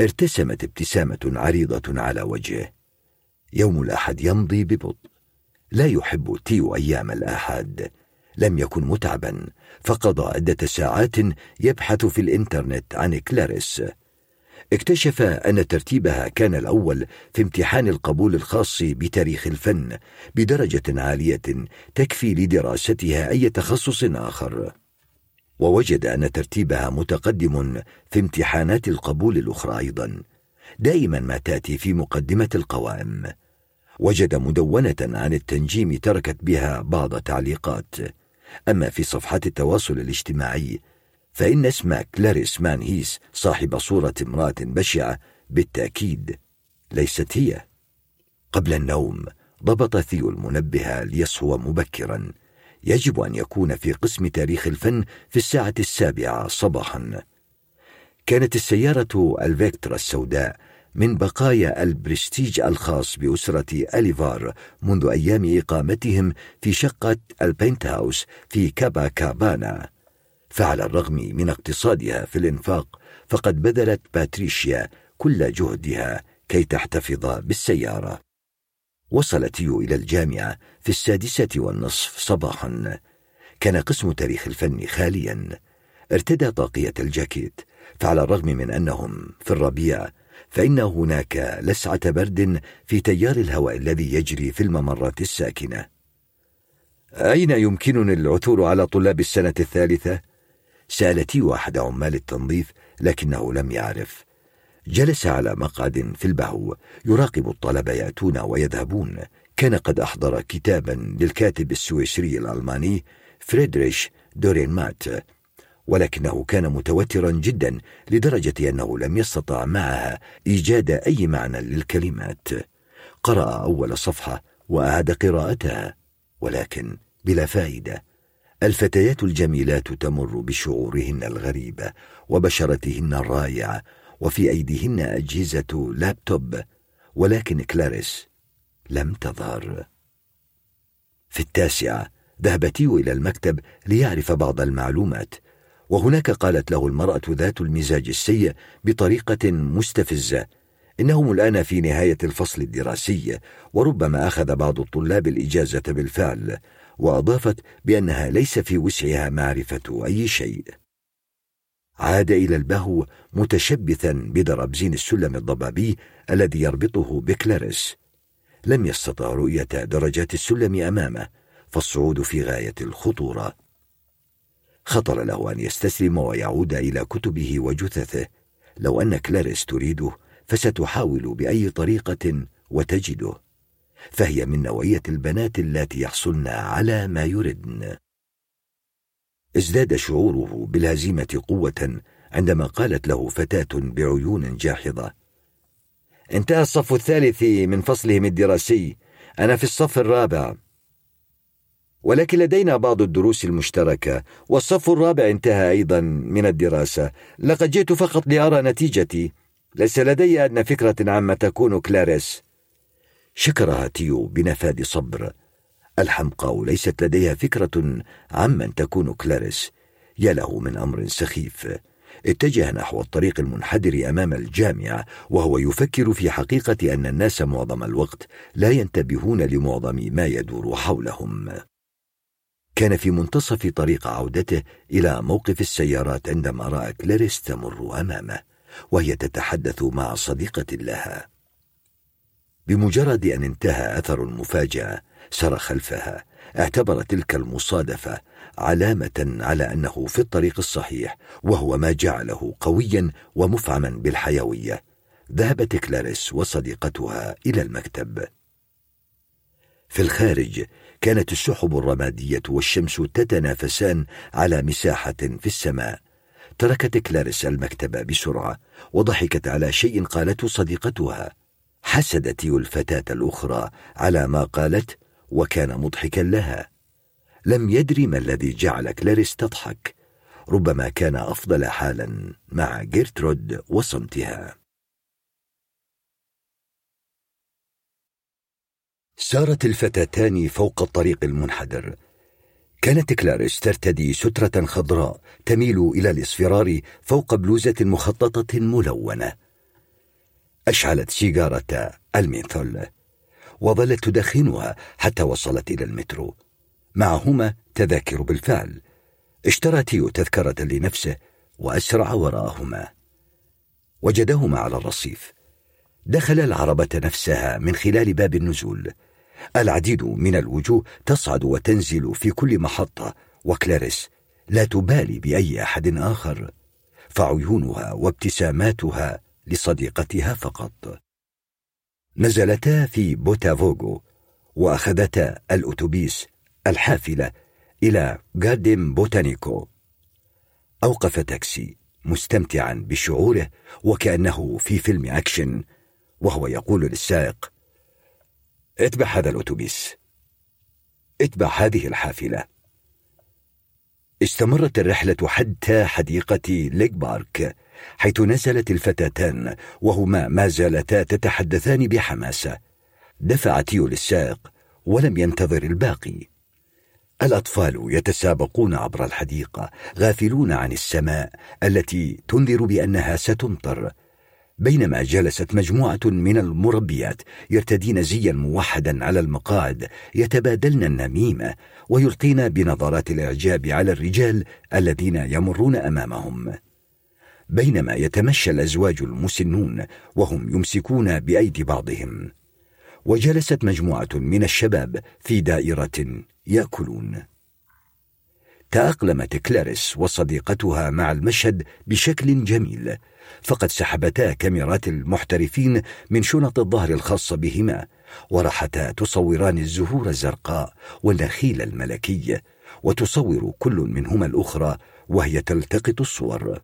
ارتسمت ابتسامة عريضة على وجهه. يوم الأحد يمضي ببطء. لا يحب تيو أيام الآحاد لم يكن متعبا فقضى عدة ساعات يبحث في الإنترنت عن كلاريس. اكتشف أن ترتيبها كان الأول في امتحان القبول الخاص بتاريخ الفن بدرجة عالية تكفي لدراستها أي تخصص آخر. ووجد أن ترتيبها متقدم في امتحانات القبول الأخرى أيضا. دائما ما تأتي في مقدمة القوائم. وجد مدونة عن التنجيم تركت بها بعض تعليقات. أما في صفحات التواصل الاجتماعي فإن اسم كلاريس مانهيس صاحب صورة امرأة بشعة بالتأكيد ليست هي. قبل النوم ضبط تيو المنبه ليصحو مبكرا. يجب أن يكون في قسم تاريخ الفن في الساعة السابعة صباحا. كانت السيارة الفيكترا السوداء من بقايا البرستيج الخاص بأسرة أليفار منذ أيام إقامتهم في شقة البينت هاوس في كوباكابانا. فعلى الرغم من اقتصادها في الإنفاق فقد بذلت باتريشيا كل جهدها كي تحتفظ بالسيارة. وصلت يو إلى الجامعة في السادسة والنصف صباحا. كان قسم تاريخ الفن خاليا. ارتدى طاقية الجاكيت فعلى الرغم من أنهم في الربيع فإن هناك لسعة برد في تيار الهواء الذي يجري في الممرات الساكنة. أين يمكنني العثور على طلاب السنة الثالثة؟ سألتي أحد عمال التنظيف لكنه لم يعرف. جلس على مقعد في البهو يراقب الطلبة يأتون ويذهبون. كان قد أحضر كتابا للكاتب السويسري الألماني فريدريش دورينمات. ولكنه كان متوترا جدا لدرجة أنه لم يستطع معها إيجاد أي معنى للكلمات. قرأ أول صفحة وأعاد قراءتها ولكن بلا فائدة. الفتيات الجميلات تمر بشعورهن الغريبة وبشرتهن الرائعة وفي أيديهن أجهزة لابتوب ولكن كلاريس لم تظهر. في التاسعة ذهب تيو إلى المكتب ليعرف بعض المعلومات. وهناك قالت له المرأة ذات المزاج السيء بطريقة مستفزة. إنهم الآن في نهاية الفصل الدراسي وربما أخذ بعض الطلاب الإجازة بالفعل وأضافت بأنها ليس في وسعها معرفة أي شيء. عاد إلى البهو متشبثا بدرب زين السلم الضبابي الذي يربطه بكلاريس. لم يستطع رؤية درجات السلم أمامه فالصعود في غاية الخطورة. خطر له أن يستسلم ويعود إلى كتبه وجثثه. لو أن كلاريس تريده فستحاول بأي طريقة وتجده. فهي من نوعية البنات اللاتي يحصلن على ما يردن. ازداد شعوره بالهزيمة قوة عندما قالت له فتاة بعيون جاحظة. انتهى الصف الثالث من فصلهم الدراسي. أنا في الصف الرابع. ولكن لدينا بعض الدروس المشتركة والصف الرابع انتهى أيضا من الدراسة. لقد جئت فقط لأرى نتيجتي. ليس لدي أدنى فكرة عما تكون كلاريس. شكرها تيو بنفاد صبر. الحمقاء ليست لديها فكرة عمن تكون كلاريس. يا له من أمر سخيف. اتجه نحو الطريق المنحدر أمام الجامعة وهو يفكر في حقيقة أن الناس معظم الوقت لا ينتبهون لمعظم ما يدور حولهم. كان في منتصف طريق عودته إلى موقف السيارات عندما رأى كلاريس تمر أمامه وهي تتحدث مع صديقة لها. بمجرد أن انتهى أثر المفاجأة سار خلفها اعتبر تلك المصادفة علامة على أنه في الطريق الصحيح وهو ما جعله قويا ومفعما بالحيوية. ذهبت كلاريس وصديقتها إلى المكتب. في الخارج كانت السحب الرمادية والشمس تتنافسان على مساحة في السماء. تركت كلاريس المكتب بسرعة وضحكت على شيء قالته صديقتها. حسدت الفتاة الأخرى على ما قالت وكان مضحكا لها. لم يدري ما الذي جعل كلاريس تضحك. ربما كان أفضل حالا مع جيرترود وصمتها. سارت الفتاتان فوق الطريق المنحدر. كانت كلاريس ترتدي سترة خضراء تميل إلى الإصفرار فوق بلوزة مخططة ملونة. أشعلت سيجارة الميثول وظلت تدخنها حتى وصلت إلى المترو. معهما تذاكر بالفعل. اشترى تيو تذكرة لنفسه وأسرع وراءهما. وجدهما على الرصيف. دخل العربة نفسها من خلال باب النزول. العديد من الوجوه تصعد وتنزل في كل محطة وكلاريس لا تبالي بأي أحد آخر فعيونها وابتساماتها لصديقتها فقط. نزلتا في بوتافوغو وأخذتا الأتوبيس الحافلة إلى جاردن بوتانيكو. أوقف تاكسي مستمتعا بشعوره وكأنه في فيلم أكشن وهو يقول للسائق اتبع هذا الأتوبيس. اتبع هذه الحافلة. استمرت الرحلة حتى حديقة ليك بارك حيث نزلت الفتاتان وهما ما زالتا تتحدثان بحماسة. دفع تيو للسائق ولم ينتظر الباقي. الأطفال يتسابقون عبر الحديقة غافلون عن السماء التي تنذر بأنها ستمطر. بينما جلست مجموعة من المربيات يرتدين زيا موحدا على المقاعد يتبادلن النميمة ويلقين بنظرات الإعجاب على الرجال الذين يمرون أمامهم. بينما يتمشى الأزواج المسنون وهم يمسكون بأيدي بعضهم. وجلست مجموعة من الشباب في دائرة يأكلون. تأقلمت كلاريس وصديقتها مع المشهد بشكل جميل فقد سحبتا كاميرات المحترفين من شنط الظهر الخاصة بهما ورحتا تصوران الزهور الزرقاء والنخيل الملكي وتصور كل منهما الأخرى وهي تلتقط الصور.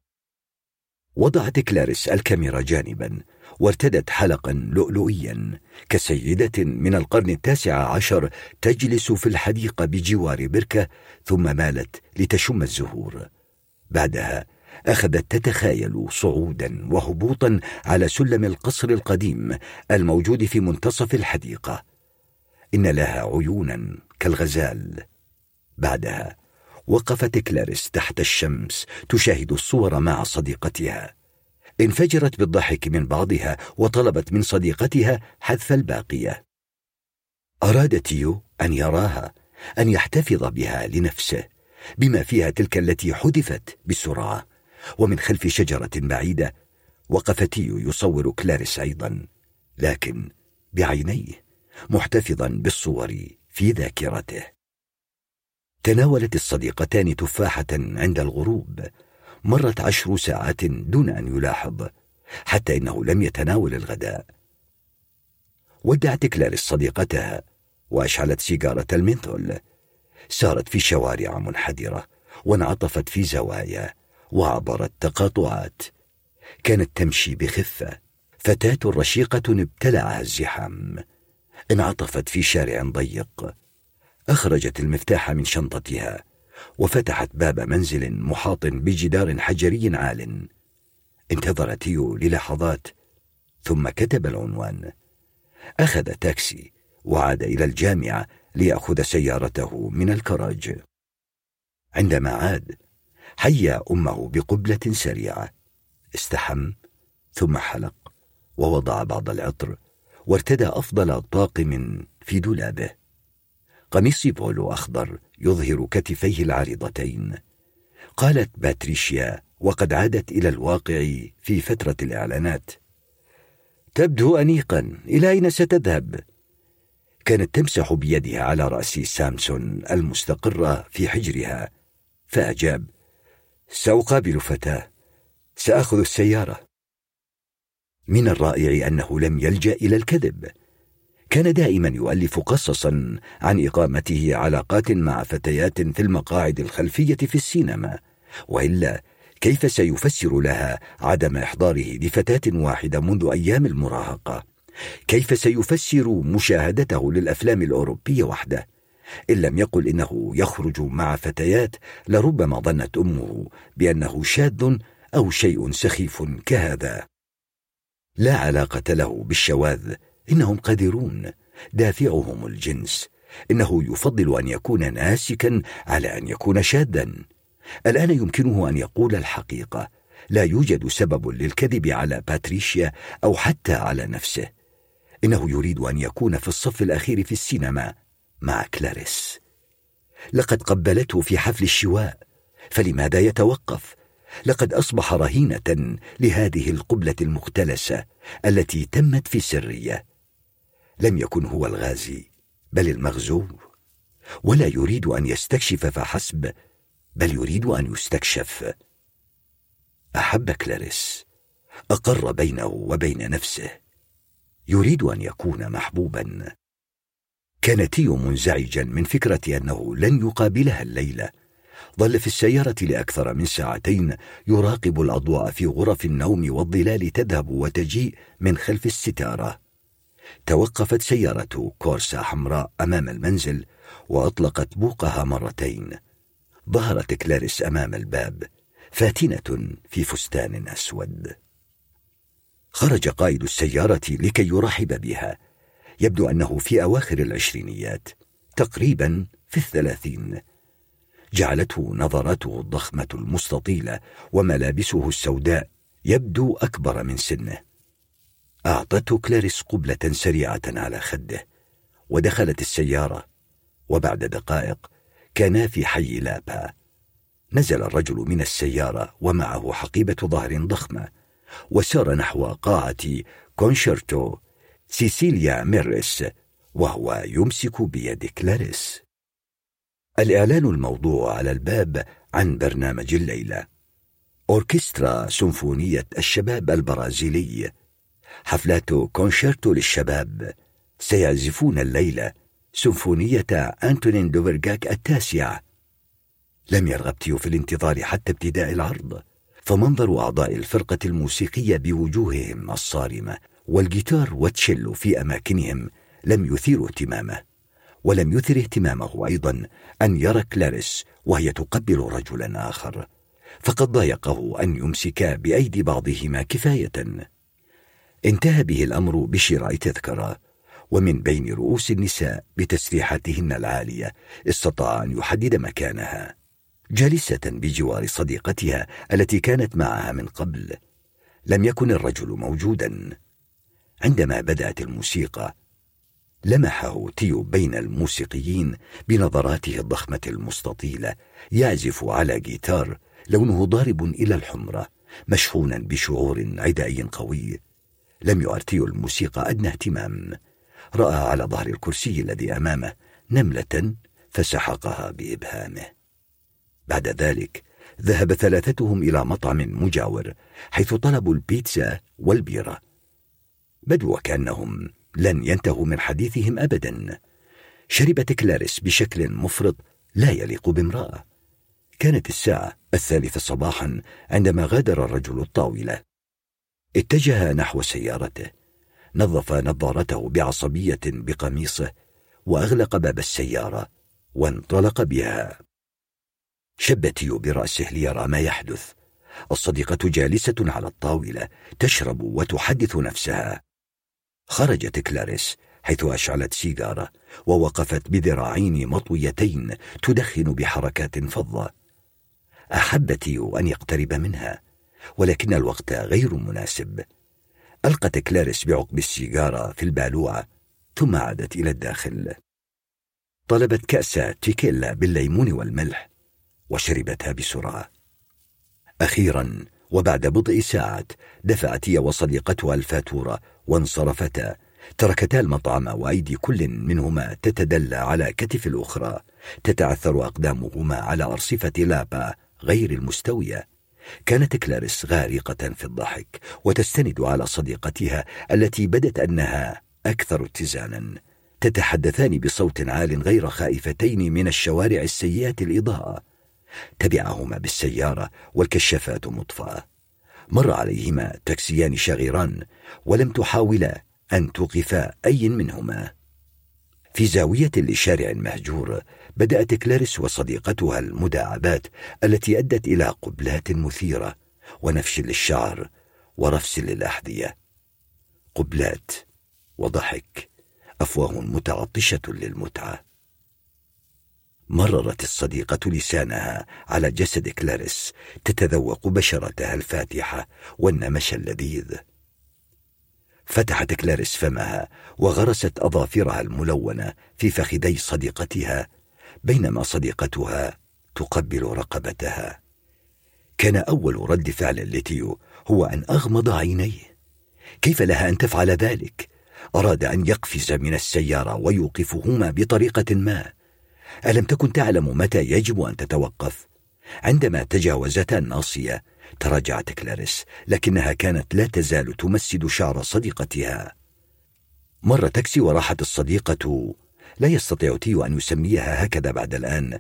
وضعت كلاريس الكاميرا جانبا وارتدت حلقا لؤلؤيا كسيدة من القرن التاسع عشر تجلس في الحديقة بجوار بركة ثم مالت لتشم الزهور. بعدها أخذت تتخايل صعودا وهبوطا على سلم القصر القديم الموجود في منتصف الحديقة. إن لها عيونا كالغزال. بعدها وقفت كلاريس تحت الشمس تشاهد الصور مع صديقتها. انفجرت بالضحك من بعضها وطلبت من صديقتها حذف الباقية. أراد تيو أن يراها أن يحتفظ بها لنفسه بما فيها تلك التي حذفت بسرعة ومن خلف شجرة بعيدة وقف تيو يصور كلاريس أيضا لكن بعينيه محتفظا بالصور في ذاكرته. تناولت الصديقتان تفاحة عند الغروب. مرت عشر ساعات دون أن يلاحظ حتى إنه لم يتناول الغداء. ودعت كلاريس صديقتها وأشعلت سيجارة المنثول. سارت في شوارع منحدرة وانعطفت في زوايا. وعبرت تقاطعات كانت تمشي بخفة. فتاة رشيقة ابتلعها الزحام. انعطفت في شارع ضيق. أخرجت المفتاح من شنطتها. وفتحت باب منزل محاط بجدار حجري عال. انتظر تيو للحظات. ثم كتب العنوان. أخذ تاكسي وعاد إلى الجامعة ليأخذ سيارته من الكراج. عندما عاد حيا أمه بقبلة سريعة. استحم ثم حلق ووضع بعض العطر وارتدى أفضل طاقم في دولابه. قميص بولو أخضر يظهر كتفيه العريضتين. قالت باتريشيا وقد عادت إلى الواقع في فترة الإعلانات. تبدو انيقا إلى أين ستذهب؟ كانت تمسح بيدها على رأس سامسون المستقرة في حجرها فأجاب سأقابل فتاة. سآخذ السيارة. من الرائع أنه لم يلجأ إلى الكذب. كان دائما يؤلف قصصا عن إقامته علاقات مع فتيات في المقاعد الخلفية في السينما. وإلا كيف سيفسر لها عدم إحضاره لفتاة واحدة منذ أيام المراهقة؟ كيف سيفسر مشاهدته للأفلام الأوروبية وحده؟ إن لم يقل إنه يخرج مع فتيات لربما ظنت أمه بأنه شاذ أو شيء سخيف كهذا. لا علاقة له بالشواذ إنهم قادرون. دافعهم الجنس. إنه يفضل أن يكون ناسكا على أن يكون شاذا. الآن يمكنه أن يقول الحقيقة. لا يوجد سبب للكذب على باتريشيا أو حتى على نفسه. إنه يريد أن يكون في الصف الأخير في السينما. مع كلاريس. لقد قبلته في حفل الشواء فلماذا يتوقف؟ لقد أصبح رهينة لهذه القبلة المختلسة التي تمت في سريه لم يكن هو الغازي بل المغزو. ولا يريد أن يستكشف فحسب بل يريد أن يستكشف. أحب كلاريس أقر بينه وبين نفسه. يريد أن يكون محبوبا. كان تيو منزعجا من فكرة أنه لن يقابلها الليلة. ظل في السيارة لأكثر من ساعتين يراقب الأضواء في غرف النوم والظلال تذهب وتجيء من خلف الستارة. توقفت سيارة كورسا حمراء أمام المنزل وأطلقت بوقها مرتين. ظهرت كلاريس أمام الباب فاتنة في فستان أسود. خرج قائد السيارة لكي يرحب بها. يبدو أنه في أواخر العشرينيات تقريبا في الثلاثين. جعلته نظرته الضخمة المستطيلة وملابسه السوداء يبدو أكبر من سنه. أعطته كلاريس قبلة سريعة على خده ودخلت السيارة وبعد دقائق كانا في حي لابا. نزل الرجل من السيارة ومعه حقيبة ظهر ضخمة وسار نحو قاعة كونشيرتو. سيسيليا ميريليس وهو يمسك بيد كلاريس. الإعلان الموضوع على الباب عن برنامج الليلة. أوركسترا سيمفونية الشباب البرازيلي. حفلات كونشيرتو للشباب. سيعزفون الليلة سيمفونية أنتونين دفورجاك التاسع لم يرغب تيو في الانتظار حتى ابتداء العرض فمنظر أعضاء الفرقة الموسيقية بوجوههم الصارمة. والجيتار والتشيلو في أماكنهم لم يثيروا اهتمامه ولم يثر اهتمامه أيضا أن يرى كلاريس وهي تقبل رجلا آخر فقد ضايقه أن يمسك بأيدي بعضهما كفاية. انتهى به الأمر بشراء تذكرة ومن بين رؤوس النساء بتسريحاتهن العالية استطاع أن يحدد مكانها جالسة بجوار صديقتها التي كانت معها من قبل. لم يكن الرجل موجودا. عندما بدأت الموسيقى لمحه تيو بين الموسيقيين بنظراته الضخمة المستطيلة يعزف على جيتار لونه ضارب إلى الحمرة مشحونا بشعور عدائي قوي. لم يعر تيو الموسيقى أدنى اهتمام. رأى على ظهر الكرسي الذي أمامه نملة فسحقها بإبهامه. بعد ذلك ذهب ثلاثتهم إلى مطعم مجاور حيث طلبوا البيتزا والبيرة. بدو وكأنهم لن ينتهوا من حديثهم أبدا. شربت كلاريس بشكل مفرط لا يليق بامرأة. كانت الساعة الثالثة صباحا عندما غادر الرجل الطاولة. اتجه نحو سيارته. نظف نظارته بعصبية بقميصه وأغلق باب السيارة وانطلق بها. شب تيو برأسه ليرى ما يحدث. الصديقة جالسة على الطاولة تشرب وتحدث نفسها. خرجت كلاريس حيث أشعلت سيجارة ووقفت بذراعين مطويتين تدخن بحركات فظة. أحب تيو أن يقترب منها ولكن الوقت غير مناسب. ألقت كلاريس بعقب السيجارة في البالوعة ثم عادت إلى الداخل. طلبت كأس تيكيلا بالليمون والملح وشربتها بسرعة. أخيرا وبعد بضع ساعات دفعت هي وصديقتها الفاتورة وانصرفتا. تركتا المطعم وأيدي كل منهما تتدلى على كتف الأخرى. تتعثر أقدامهما على أرصفة لابا غير المستوية. كانت كلاريس غارقة في الضحك وتستند على صديقتها التي بدت أنها أكثر اتزانا. تتحدثان بصوت عال غير خائفتين من الشوارع السيئة الإضاءة. تبعهما بالسيارة والكشافات مطفأة. مر عليهما تاكسيان شاغران ولم تحاولا أن توقفا أي منهما. في زاوية لشارع مهجور بدأت كلاريس وصديقتها المداعبات التي أدت إلى قبلات مثيرة ونفش للشعر ورفس للأحذية قبلات وضحك أفواه متعطشة للمتعة. مررت الصديقة لسانها على جسد كلاريس تتذوق بشرتها الفاتحة والنمش اللذيذ. فتحت كلاريس فمها وغرست أظافرها الملونة في فخذي صديقتها بينما صديقتها تقبل رقبتها. كان أول رد فعل لتيو هو أن أغمض عينيه. كيف لها أن تفعل ذلك؟ أراد أن يقفز من السيارة ويوقفهما بطريقة ما. ألم تكن تعلم متى يجب أن تتوقف؟ عندما تجاوزتا الناصية تراجعت كلاريس لكنها كانت لا تزال تمسد شعر صديقتها. مر تاكسي وراحت الصديقة لا يستطيع تيو أن يسميها هكذا بعد الآن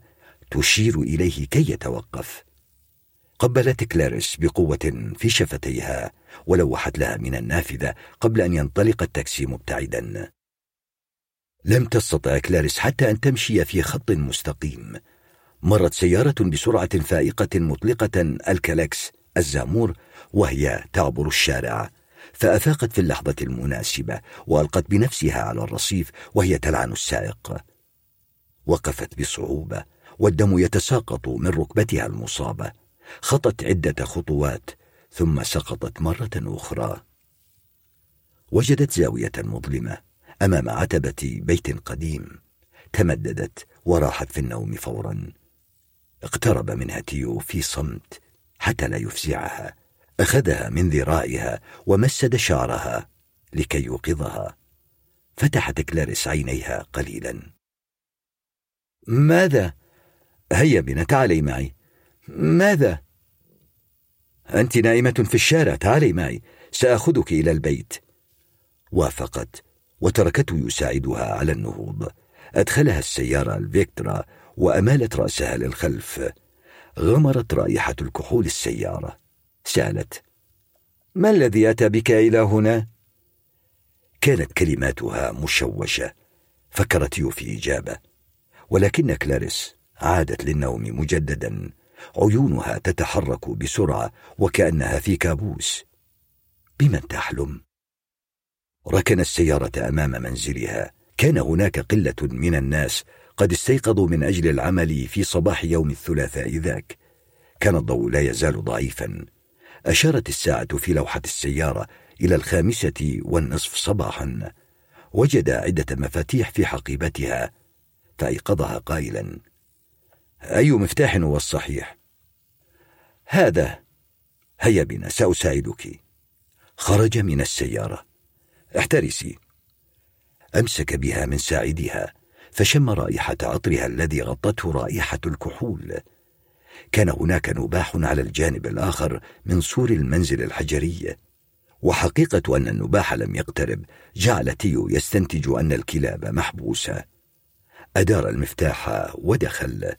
تشير إليه كي يتوقف. قبلت كلاريس بقوة في شفتيها ولوحت لها من النافذة قبل أن ينطلق التاكسي مبتعدا. لم تستطع كلاريس حتى أن تمشي في خط مستقيم. مرت سيارة بسرعة فائقة مطلقة الكلاكس الزامور وهي تعبر الشارع. فأفاقت في اللحظة المناسبة وألقت بنفسها على الرصيف وهي تلعن السائق. وقفت بصعوبة والدم يتساقط من ركبتها المصابة. خطت عدة خطوات ثم سقطت مرة أخرى. وجدت زاوية مظلمة. أمام عتبة بيت قديم تمددت وراحت في النوم فورا. اقترب منها تيو في صمت حتى لا يفزعها. أخذها من ذراعها ومسد شعرها لكي يوقظها. فتحت كلاريس عينيها قليلا. ماذا؟ هيا بنا تعالي معي. ماذا؟ أنت نائمة في الشارع تعالي معي. سأخذك إلى البيت. وافقت وتركته يساعدها على النهوض. أدخلها السيارة الفيكترا وأمالت رأسها للخلف. غمرت رائحة الكحول السيارة. سألت ما الذي أتى بك إلى هنا؟ كانت كلماتها مشوشة. فكر تيو في إجابة. ولكن كلاريس عادت للنوم مجددا. عيونها تتحرك بسرعة وكأنها في كابوس. بمن تحلم؟ ركن السيارة أمام منزلها. كان هناك قلة من الناس قد استيقظوا من أجل العمل في صباح يوم الثلاثاء ذاك. كان الضوء لا يزال ضعيفا. أشارت الساعة في لوحة السيارة إلى الخامسة والنصف صباحا. وجد عدة مفاتيح في حقيبتها. فأيقظها قائلا. أي مفتاح هو الصحيح؟ هذا. هيا بنا سأساعدك. خرج من السيارة. احترسي. أمسك بها من ساعدها فشم رائحة عطرها الذي غطته رائحة الكحول. كان هناك نباح على الجانب الآخر من سور المنزل الحجري. وحقيقة أن النباح لم يقترب جعل تيو يستنتج أن الكلاب محبوسة. أدار المفتاح ودخل.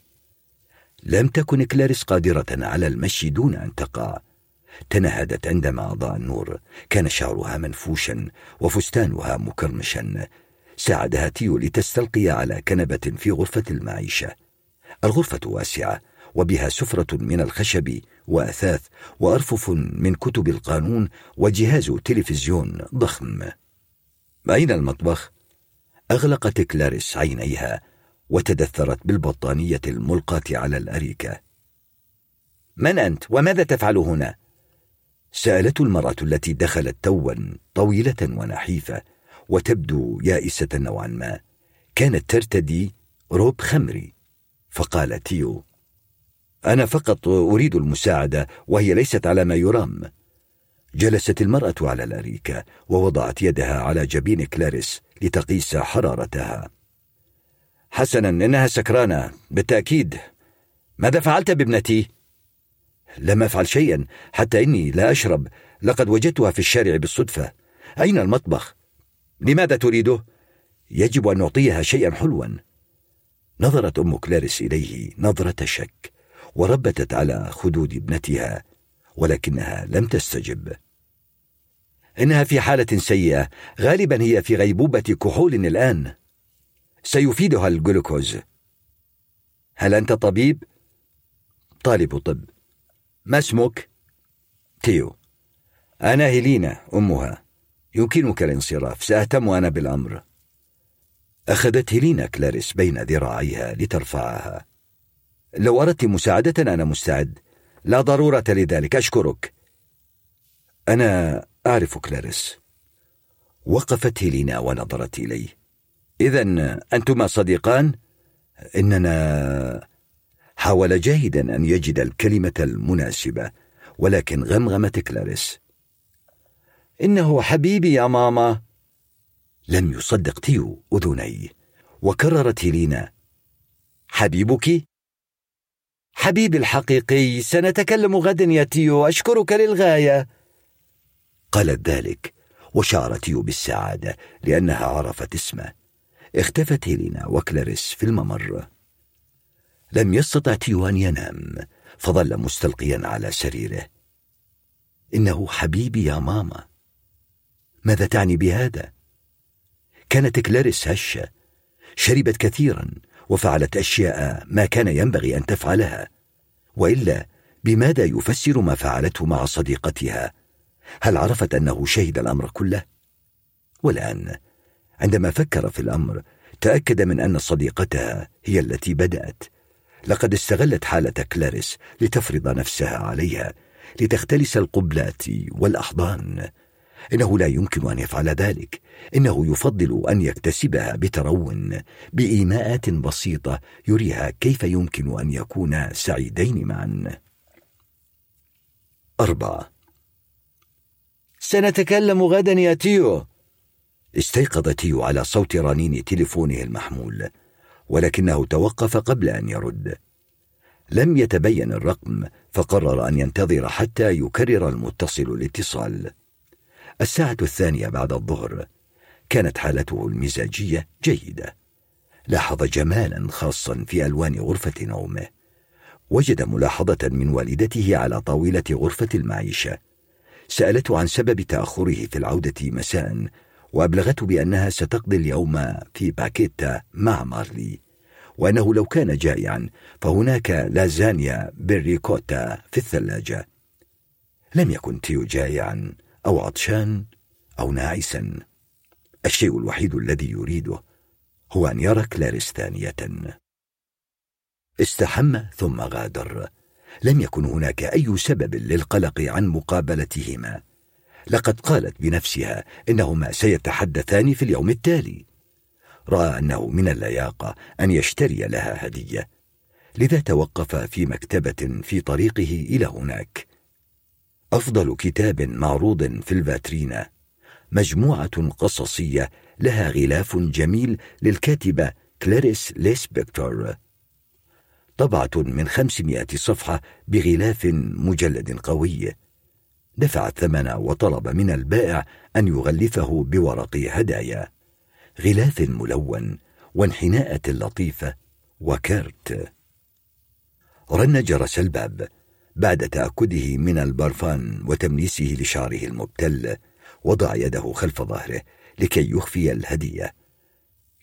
لم تكن كلاريس قادرة على المشي دون أن تقع. تنهدت عندما أضاء النور. كان شعرها منفوشا وفستانها مكرمشا. ساعدها تيو لتستلقي على كنبة في غرفة المعيشة. الغرفة واسعة وبها سفرة من الخشب وأثاث وأرفف من كتب القانون وجهاز تلفزيون ضخم. أين المطبخ؟ أغلقت كلاريس عينيها وتدثرت بالبطانية الملقاة على الأريكة. من أنت؟ وماذا تفعل هنا؟ سألته المرأة التي دخلت توا طويلة ونحيفة وتبدو يائسة نوعا ما كانت ترتدي روب خمري فقال تيو أنا فقط أريد المساعدة وهي ليست على ما يرام. جلست المرأة على الأريكة ووضعت يدها على جبين كلاريس لتقيس حرارتها. حسنا إنها سكرانة بالتأكيد. ماذا فعلت بابنتي؟ لم أفعل شيئا حتى إني لا أشرب. لقد وجدتها في الشارع بالصدفة. أين المطبخ؟ لماذا تريده؟ يجب أن نعطيها شيئا حلوا. نظرت أم كلاريس إليه نظرة شك وربتت على خدود ابنتها ولكنها لم تستجب. إنها في حالة سيئة. غالبا هي في غيبوبة كحول الآن. سيفيدها الجلوكوز. هل أنت طبيب؟ طالب طب. ما اسمك؟ تيو. أنا هيلينا أمها. يمكنك الانصراف سأهتم أنا بالأمر. أخذت هيلينا كلاريس بين ذراعيها لترفعها. لو أردت مساعدة أنا مستعد. لا ضرورة لذلك أشكرك. أنا أعرف كلاريس. وقفت هيلينا ونظرت إليه. إذا أنتما صديقان؟ إننا حاول جاهدا أن يجد الكلمة المناسبة ولكن غمغمت كلاريس. إنه حبيبي يا ماما. لم يصدق تيو أذنيه وكررت هيلينا. حبيبك؟ حبيبي الحقيقي سنتكلم غدا يا تيو أشكرك للغاية. قالت ذلك وشعر تيو بالسعادة لأنها عرفت اسمه. اختفت هيلينا وكلاريس في الممر. لم يستطع تيو أن ينام فظل مستلقيا على سريره إنه حبيبي يا ماما. ماذا تعني بهذا؟ كانت كلاريس هشة. شربت كثيرا وفعلت أشياء ما كان ينبغي أن تفعلها. وإلا بماذا يفسر ما فعلته مع صديقتها؟ هل عرفت أنه شهد الأمر كله؟ والآن عندما فكر في الأمر تأكد من أن صديقتها هي التي بدأت. لقد استغلت حالة كلاريس لتفرض نفسها عليها لتختلس القبلات والأحضان. إنه لا يمكن أن يفعل ذلك. إنه يفضل أن يكتسبها بترون بإيماءات بسيطة يريها كيف يمكن أن يكونا سعيدين معا. أربعة. سنتكلم غدا يا تيو. استيقظ تيو على صوت رنين تلفونه المحمول. ولكنه توقف قبل أن يرد. لم يتبين الرقم فقرر أن ينتظر حتى يكرر المتصل الاتصال. الساعة الثانية بعد الظهر. كانت حالته المزاجية جيدة. لاحظ جمالا خاصا في ألوان غرفة نومه. وجد ملاحظة من والدته على طاولة غرفة المعيشة. سألته عن سبب تأخره في العودة مساء وأبلغته بأنها ستقضي اليوم في باكيتا مع مارلي وأنه لو كان جائعا فهناك لازانيا بالريكوتا في الثلاجة. لم يكن تيو جائعا أو عطشان أو ناعسا. الشيء الوحيد الذي يريده هو أن يرى كلاريس ثانية استحم ثم غادر. لم يكن هناك أي سبب للقلق عن مقابلتهما. لقد قالت بنفسها إنهما سيتحدثان في اليوم التالي. رأى أنه من اللياقة أن يشتري لها هدية لذا توقف في مكتبة في طريقه إلى هناك. أفضل كتاب معروض في الفاترينا مجموعة قصصية لها غلاف جميل للكاتبة كلاريس ليسبكتور. طبعة من خمسمائة صفحة بغلاف مجلد قوي. دفع الثمن وطلب من البائع أن يغلفه بورق هدايا. غلاف ملون وانحناءة لطيفة وكارت رن جرس الباب بعد تأكده من البرفان وتمليسه لشعره المبتل وضع يده خلف ظهره لكي يخفي الهدية.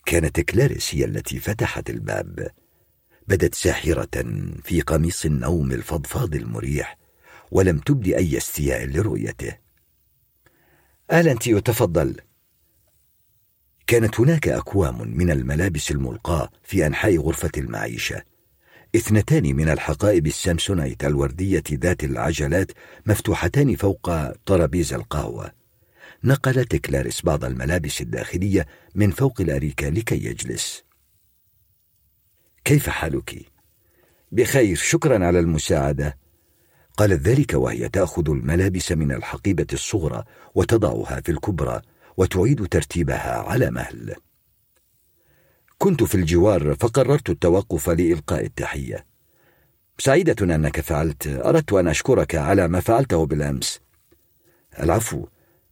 كانت كلاريس هي التي فتحت الباب. بدت ساحرة في قميص النوم الفضفاض المريح ولم تبد أي استياء لرؤيته. أهلا تيو تفضل. كانت هناك أكوام من الملابس الملقاة في أنحاء غرفة المعيشة. اثنتان من الحقائب السامسونايت الوردية ذات العجلات مفتوحتان فوق طرابيز القهوة. نقلت كلاريس بعض الملابس الداخلية من فوق الأريكة لكي يجلس. كيف حالك؟ بخير شكرا على المساعدة. قالت ذلك وهي تأخذ الملابس من الحقيبة الصغرى وتضعها في الكبرى وتعيد ترتيبها على مهل. كنت في الجوار فقررت التوقف لإلقاء التحية. سعيدة أنك فعلت أردت أن أشكرك على ما فعلته بالأمس. العفو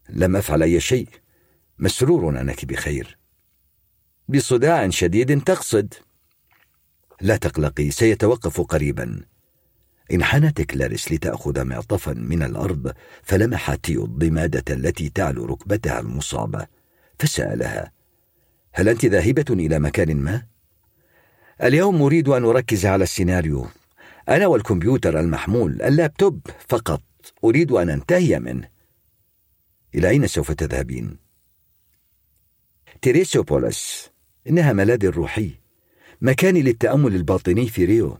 لم أفعل أي شيء. مسرور أنك بخير. بصداع شديد تقصد. لا تقلقي سيتوقف قريبا. انحنت كلاريس لتأخذ معطفا من الأرض فلمحت تيو الضمادة التي تعلو ركبتها المصابة فسألها هل أنت ذاهبة إلى مكان ما؟ اليوم أريد أن أركز على السيناريو. أنا والكمبيوتر المحمول اللابتوب فقط. أريد أن أنتهي منه. إلى أين سوف تذهبين؟ تيريسوبوليس إنها ملاذي الروحي مكاني للتأمل الباطني في ريو.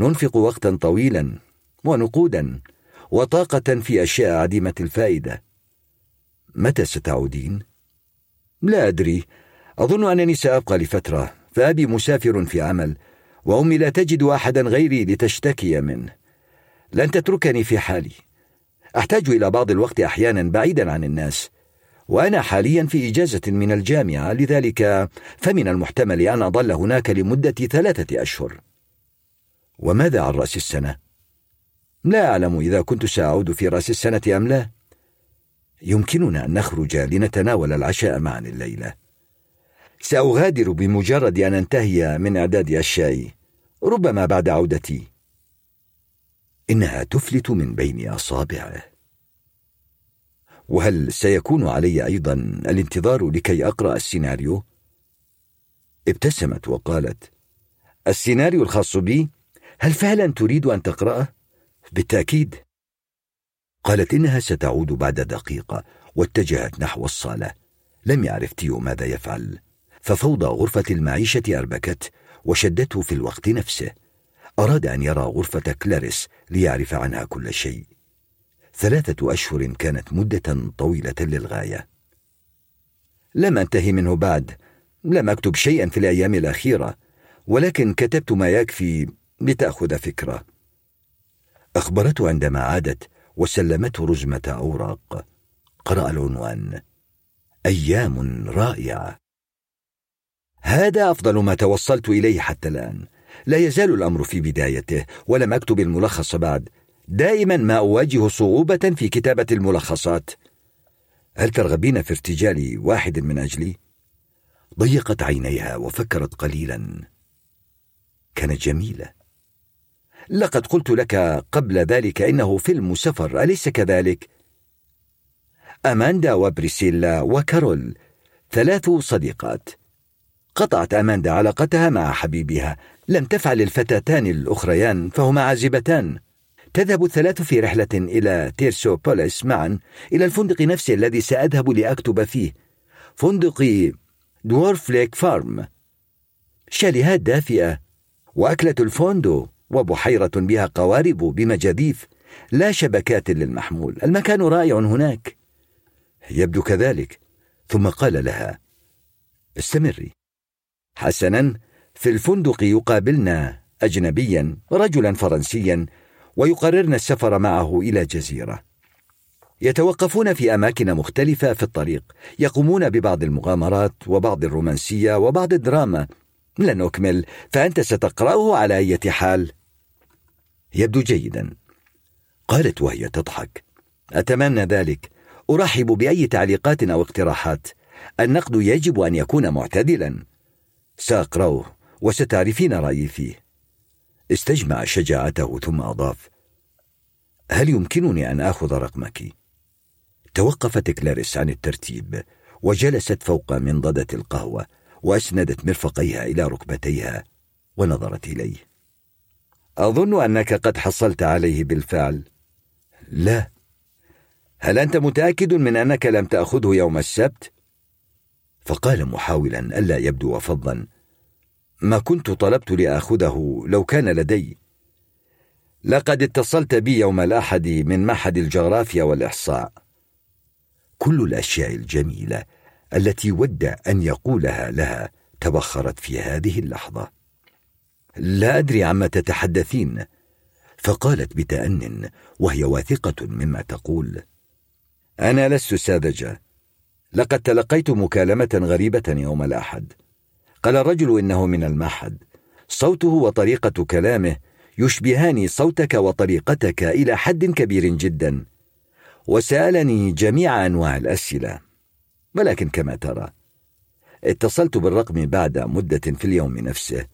ننفق وقتا طويلا ونقودا وطاقة في أشياء عديمة الفائدة. متى ستعودين؟ لا أدري. أظن أنني سأبقى لفترة فأبي مسافر في عمل وأمي لا تجد أحدا غيري لتشتكي منه. لن تتركني في حالي. أحتاج إلى بعض الوقت أحيانا بعيدا عن الناس وأنا حاليا في إجازة من الجامعة لذلك فمن المحتمل أن أظل هناك لمدة ثلاثة أشهر. وماذا عن رأس السنة؟ لا أعلم إذا كنت سأعود في رأس السنة أم لا يمكننا أن نخرج لنتناول العشاء معا الليلة سأغادر بمجرد أن أنتهي من إعداد أشيائي ربما بعد عودتي إنها تفلت من بين أصابعه وهل سيكون علي أيضا الانتظار لكي أقرأ السيناريو؟ ابتسمت وقالت السيناريو الخاص بي هل فعلا تريد أن تقرأه؟ بالتأكيد. قالت إنها ستعود بعد دقيقة واتجهت نحو الصالة. لم يعرف تيو ماذا يفعل. ففوضى غرفة المعيشة أربكت وشدته في الوقت نفسه. أراد أن يرى غرفة كلاريس ليعرف عنها كل شيء. ثلاثة أشهر كانت مدة طويلة للغاية. لم أنتهي منه بعد. لم أكتب شيئا في الأيام الأخيرة ولكن كتبت ما يكفي لتأخذ فكرة. أخبرته عندما عادت وسلمته رزمة أوراق. قرأ العنوان. أيام رائعة. هذا أفضل ما توصلت إليه حتى الآن. لا يزال الأمر في بدايته ولم أكتب الملخص بعد. دائما ما أواجه صعوبة في كتابة الملخصات. هل ترغبين في ارتجال واحد من أجلي؟ ضيقت عينيها وفكرت قليلا. كانت جميلة. لقد قلت لك قبل ذلك إنه فيلم سفر أليس كذلك؟ أماندا وبريسيلا وكارول ثلاث صديقات. قطعت أماندا علاقتها مع حبيبها. لم تفعل الفتاتان الأخريان فهما عازبتان تذهب الثلاث في رحلة إلى تيرسوبوليس معا إلى الفندق نفسه الذي سأذهب لأكتب فيه. فندق دورف ليك فارم. شاليهات دافئة وأكلة الفوندو. وبحيرة بها قوارب بمجاديف لا شبكات للمحمول. المكان رائع هناك. يبدو كذلك. ثم قال لها استمري. حسنا في الفندق يقابلنا اجنبيا رجلا فرنسيا ويقررن السفر معه إلى جزيره يتوقفون في أماكن مختلفة في الطريق يقومون ببعض المغامرات وبعض الرومانسية وبعض الدراما. لن أكمل فأنت ستقرأه على أي حال. يبدو جيدا. قالت وهي تضحك. أتمنى ذلك. أرحب بأي تعليقات أو اقتراحات. النقد يجب أن يكون معتدلا. سأقرأه وستعرفين رأيي فيه. استجمع شجاعته ثم أضاف. هل يمكنني أن آخذ رقمك؟ توقفت كلاريس عن الترتيب وجلست فوق منضدة القهوة وأسندت مرفقيها إلى ركبتيها ونظرت إليه. أظن أنك قد حصلت عليه بالفعل. لا. هل أنت متأكد من أنك لم تأخذه يوم السبت؟ فقال محاولا ألا يبدو فظا ما كنت طلبت لأخذه لو كان لدي. لقد اتصلت بي يوم الأحد من معهد الجغرافيا والإحصاء. كل الأشياء الجميلة التي ود أن يقولها لها تبخرت في هذه اللحظة. لا أدري عما تتحدثين. فقالت بتأن وهي واثقة مما تقول. أنا لست ساذجة. لقد تلقيت مكالمة غريبة يوم الأحد. قال الرجل إنه من المعهد صوته وطريقة كلامه يشبهان صوتك وطريقتك إلى حد كبير جدا. وسألني جميع أنواع الأسئلة. ولكن كما ترى اتصلت بالرقم بعد مدة في اليوم نفسه.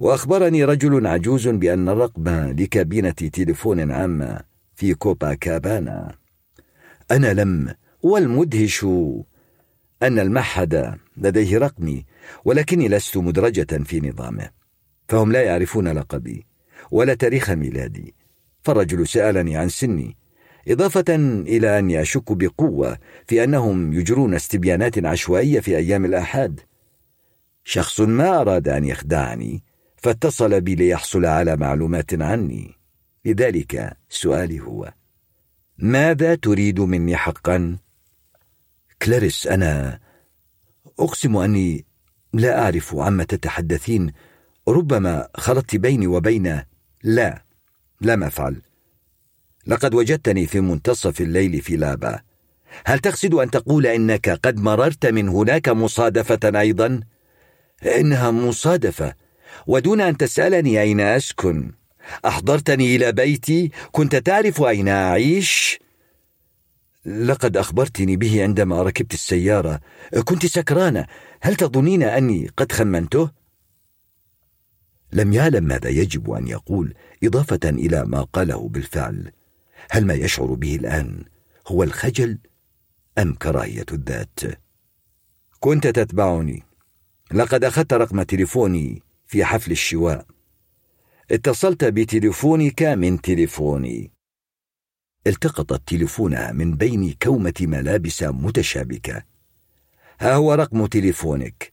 وأخبرني رجل عجوز بأن الرقم لكابينة تليفون عامه في كوبا كابانا أنا لم والمدهش أن المعهد لديه رقمي ولكني لست مدرجة في نظامه فهم لا يعرفون لقبي ولا تاريخ ميلادي فالرجل سألني عن سني إضافة إلى أني أشك بقوة في أنهم يجرون استبيانات عشوائية في أيام الآحاد. شخص ما أراد أن يخدعني، فاتصل بي ليحصل على معلومات عني. لذلك سؤالي هو: ماذا تريد مني حقا؟ كلاريس أنا أقسم أني لا أعرف عما تتحدثين، ربما خلطت بيني وبين لا، لم أفعل. لقد وجدتني في منتصف الليل في لابا هل تقصد أن تقول إنك قد مررت من هناك مصادفة أيضا إنها مصادفة ودون أن تسألني أين أسكن. أحضرتني إلى بيتي. كنت تعرف أين أعيش؟ لقد أخبرتني به عندما ركبت السيارة. كنت سكرانة. هل تظنين أني قد خمنته؟ لم يعلم ماذا يجب أن يقول إضافة إلى ما قاله بالفعل. هل ما يشعر به الآن هو الخجل أم كراهية الذات؟ كنت تتبعني. لقد أخذت رقم تليفوني. في حفل الشواء. اتصلت بتليفونك من تليفوني. التقطت تليفونها من بين كومة ملابس متشابكة. ها هو رقم تليفونك.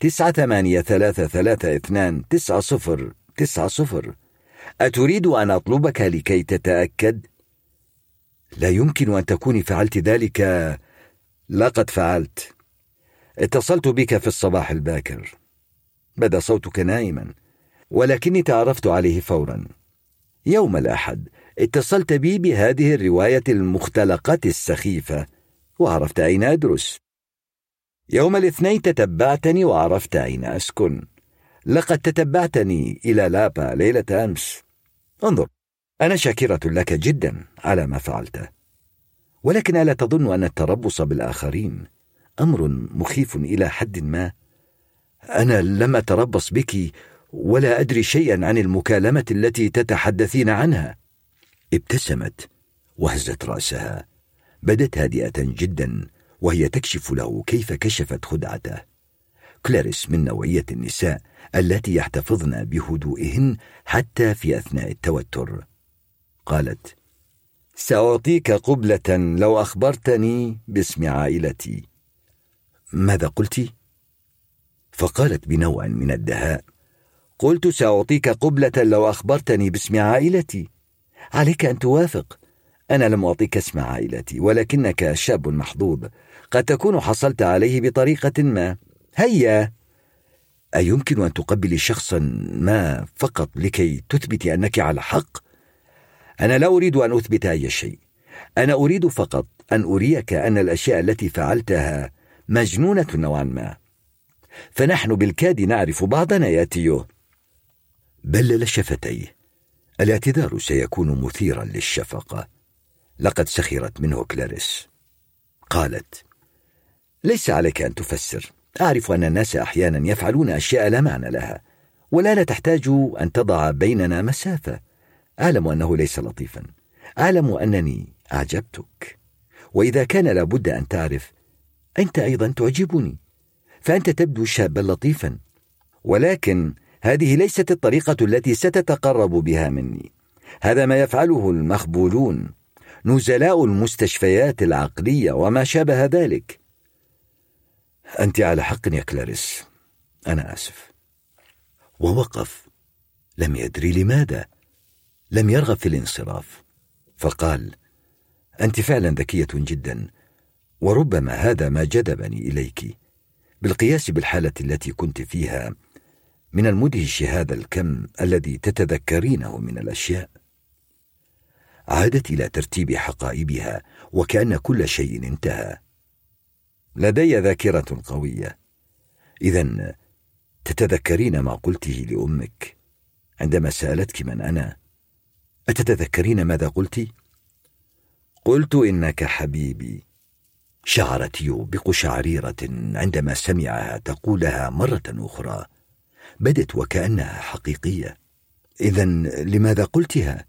تسعة ثمانية ثلاثة ثلاثة اثنان تسعة صفر تسعة صفر. أتريد أن أطلبك لكي تتأكد؟ لا يمكن أن تكوني فعلت ذلك. لقد فعلت. اتصلت بك في الصباح الباكر. بدا صوتك نائما ولكني تعرفت عليه فورا. يوم الأحد اتصلت بي بهذه الرواية المختلقة السخيفة وعرفت أين أدرس. يوم الاثنين تتبعتني وعرفت أين أسكن. لقد تتبعتني إلى لابا ليلة أمس. انظر أنا شاكرة لك جدا على ما فعلته ولكن ألا تظن أن التربص بالآخرين أمر مخيف إلى حد ما؟ أنا لم أتربص بك ولا أدري شيئا عن المكالمة التي تتحدثين عنها. ابتسمت وهزت رأسها. بدت هادئة جدا وهي تكشف له كيف كشفت خدعته. كلاريس من نوعية النساء التي يحتفظن بهدوئهن حتى في أثناء التوتر. قالت سأعطيك قبلة لو أخبرتني باسم عائلتي. ماذا قلت؟ فقالت بنوع من الدهاء قلت سأعطيك قبلة لو أخبرتني باسم عائلتي. عليك أن توافق. أنا لم أعطيك اسم عائلتي ولكنك شاب محظوظ. قد تكون حصلت عليه بطريقة ما. هيا! أيمكن أن تقبلي شخصا ما فقط لكي تثبتي أنك على حق؟ أنا لا أريد أن أثبت أي شيء. أنا أريد فقط أن أريك أن الأشياء التي فعلتها مجنونة نوعا ما. فنحن بالكاد نعرف بعضنا يا تيو بلل شفتيه. الاعتذار سيكون مثيرا للشفقة. لقد سخرت منه كلاريس. قالت ليس عليك أن تفسر. أعرف أن الناس أحيانا يفعلون أشياء لا معنى لها ولا لا تحتاج أن تضع بيننا مسافة. أعلم أنه ليس لطيفا. أعلم أنني أعجبتك. وإذا كان لابد أن تعرف أنت أيضا تعجبني. فأنت تبدو شابا لطيفا ولكن هذه ليست الطريقة التي ستتقرب بها مني. هذا ما يفعله المخبولون نزلاء المستشفيات العقلية وما شابه ذلك. أنت على حق يا كلاريس. أنا آسف. ووقف. لم يدري لماذا. لم يرغب في الانصراف. فقال أنت فعلا ذكية جدا وربما هذا ما جذبني إليك. بالقياس بالحالة التي كنت فيها من المدهش هذا الكم الذي تتذكرينه من الأشياء؟ عادت إلى ترتيب حقائبها وكأن كل شيء انتهى. لدي ذاكرة قوية. اذا تتذكرين ما قلته لأمك عندما سألتك من أنا؟ أتتذكرين ماذا قلت؟ قلت إنك حبيبي. شعرت يو بقشعريرة عندما سمعها تقولها مرة أخرى. بدت وكأنها حقيقية. اذا لماذا قلتها؟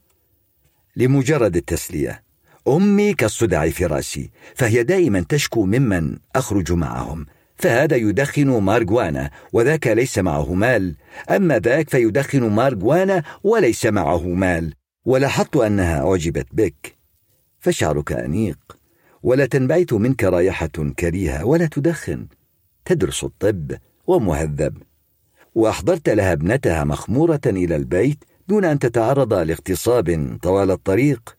لمجرد التسلية. أمي كالصداع في رأسي فهي دائما تشكو ممن أخرج معهم. فهذا يدخن مارجوانا وذاك ليس معه مال. أما ذاك فيدخن مارجوانا وليس معه مال. ولاحظت أنها أعجبت بك. فشعرك أنيق. ولا تنبعث منك رائحة كريهة ولا تدخن. تدرس الطب ومهذب. وأحضرت لها ابنتها مخمورة إلى البيت دون أن تتعرض لاغتصاب طوال الطريق.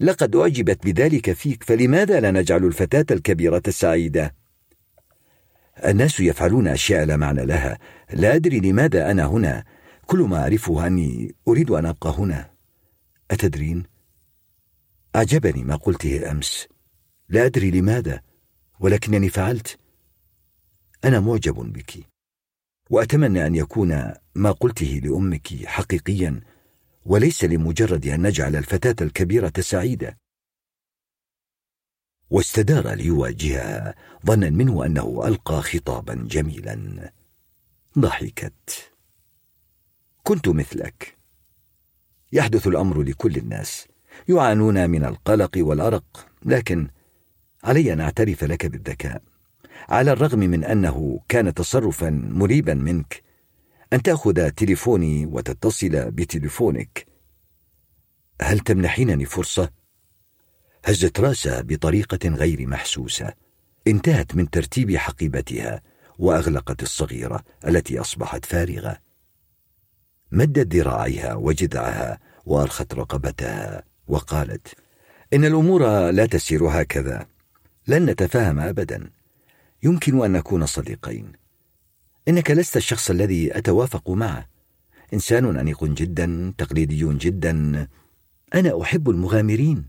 لقد أعجبت بذلك فيك فلماذا لا نجعل الفتاة الكبيرة سعيده الناس يفعلون أشياء لا معنى لها. لا أدري لماذا أنا هنا. كل ما أعرفه أني أريد أن أبقى هنا. أتدرين؟ أعجبني ما قلته أمس. لا أدري لماذا ولكنني فعلت. أنا معجب بك وأتمنى أن يكون ما قلته لأمك حقيقيا وليس لمجرد أن نجعل الفتاة الكبيرة سعيدة. واستدار ليواجهها ظنا منه أنه ألقى خطابا جميلا. ضحكت. كنت مثلك. يحدث الأمر لكل الناس. يعانون من القلق والأرق لكن علي أن أعترف لك بالذكاء على الرغم من أنه كان تصرفا مريبا منك. أن تأخذ تليفوني وتتصل بتليفونك. هل تمنحينني فرصة؟ هزت راسها بطريقة غير محسوسة. انتهت من ترتيب حقيبتها وأغلقت الصغيرة التي أصبحت فارغة. مدت ذراعيها وجذعها وأرخت رقبتها وقالت إن الأمور لا تسير هكذا. لن نتفاهم ابدا. يمكن أن نكون صديقين. إنك لست الشخص الذي أتوافق معه. إنسان أنيق جدا تقليدي جدا. أنا أحب المغامرين.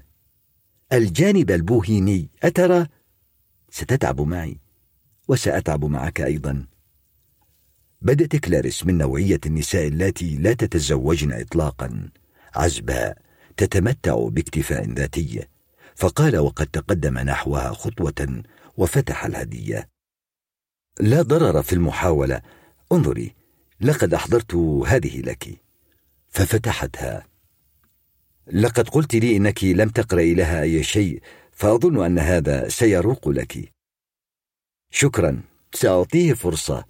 الجانب البوهيمي أترى؟ ستتعب معي. وسأتعب معك أيضا. بدت كلاريس من نوعية النساء اللاتي لا تتزوجن اطلاقا. عزباء تتمتع باكتفاء ذاتي. فقال وقد تقدم نحوها خطوة وفتح الهدية. لا ضرر في المحاولة. انظري لقد أحضرت هذه لك. ففتحتها. لقد قلت لي إنك لم تقرأي لها أي شيء فأظن أن هذا سيروق لك. شكرا سأعطيه فرصة.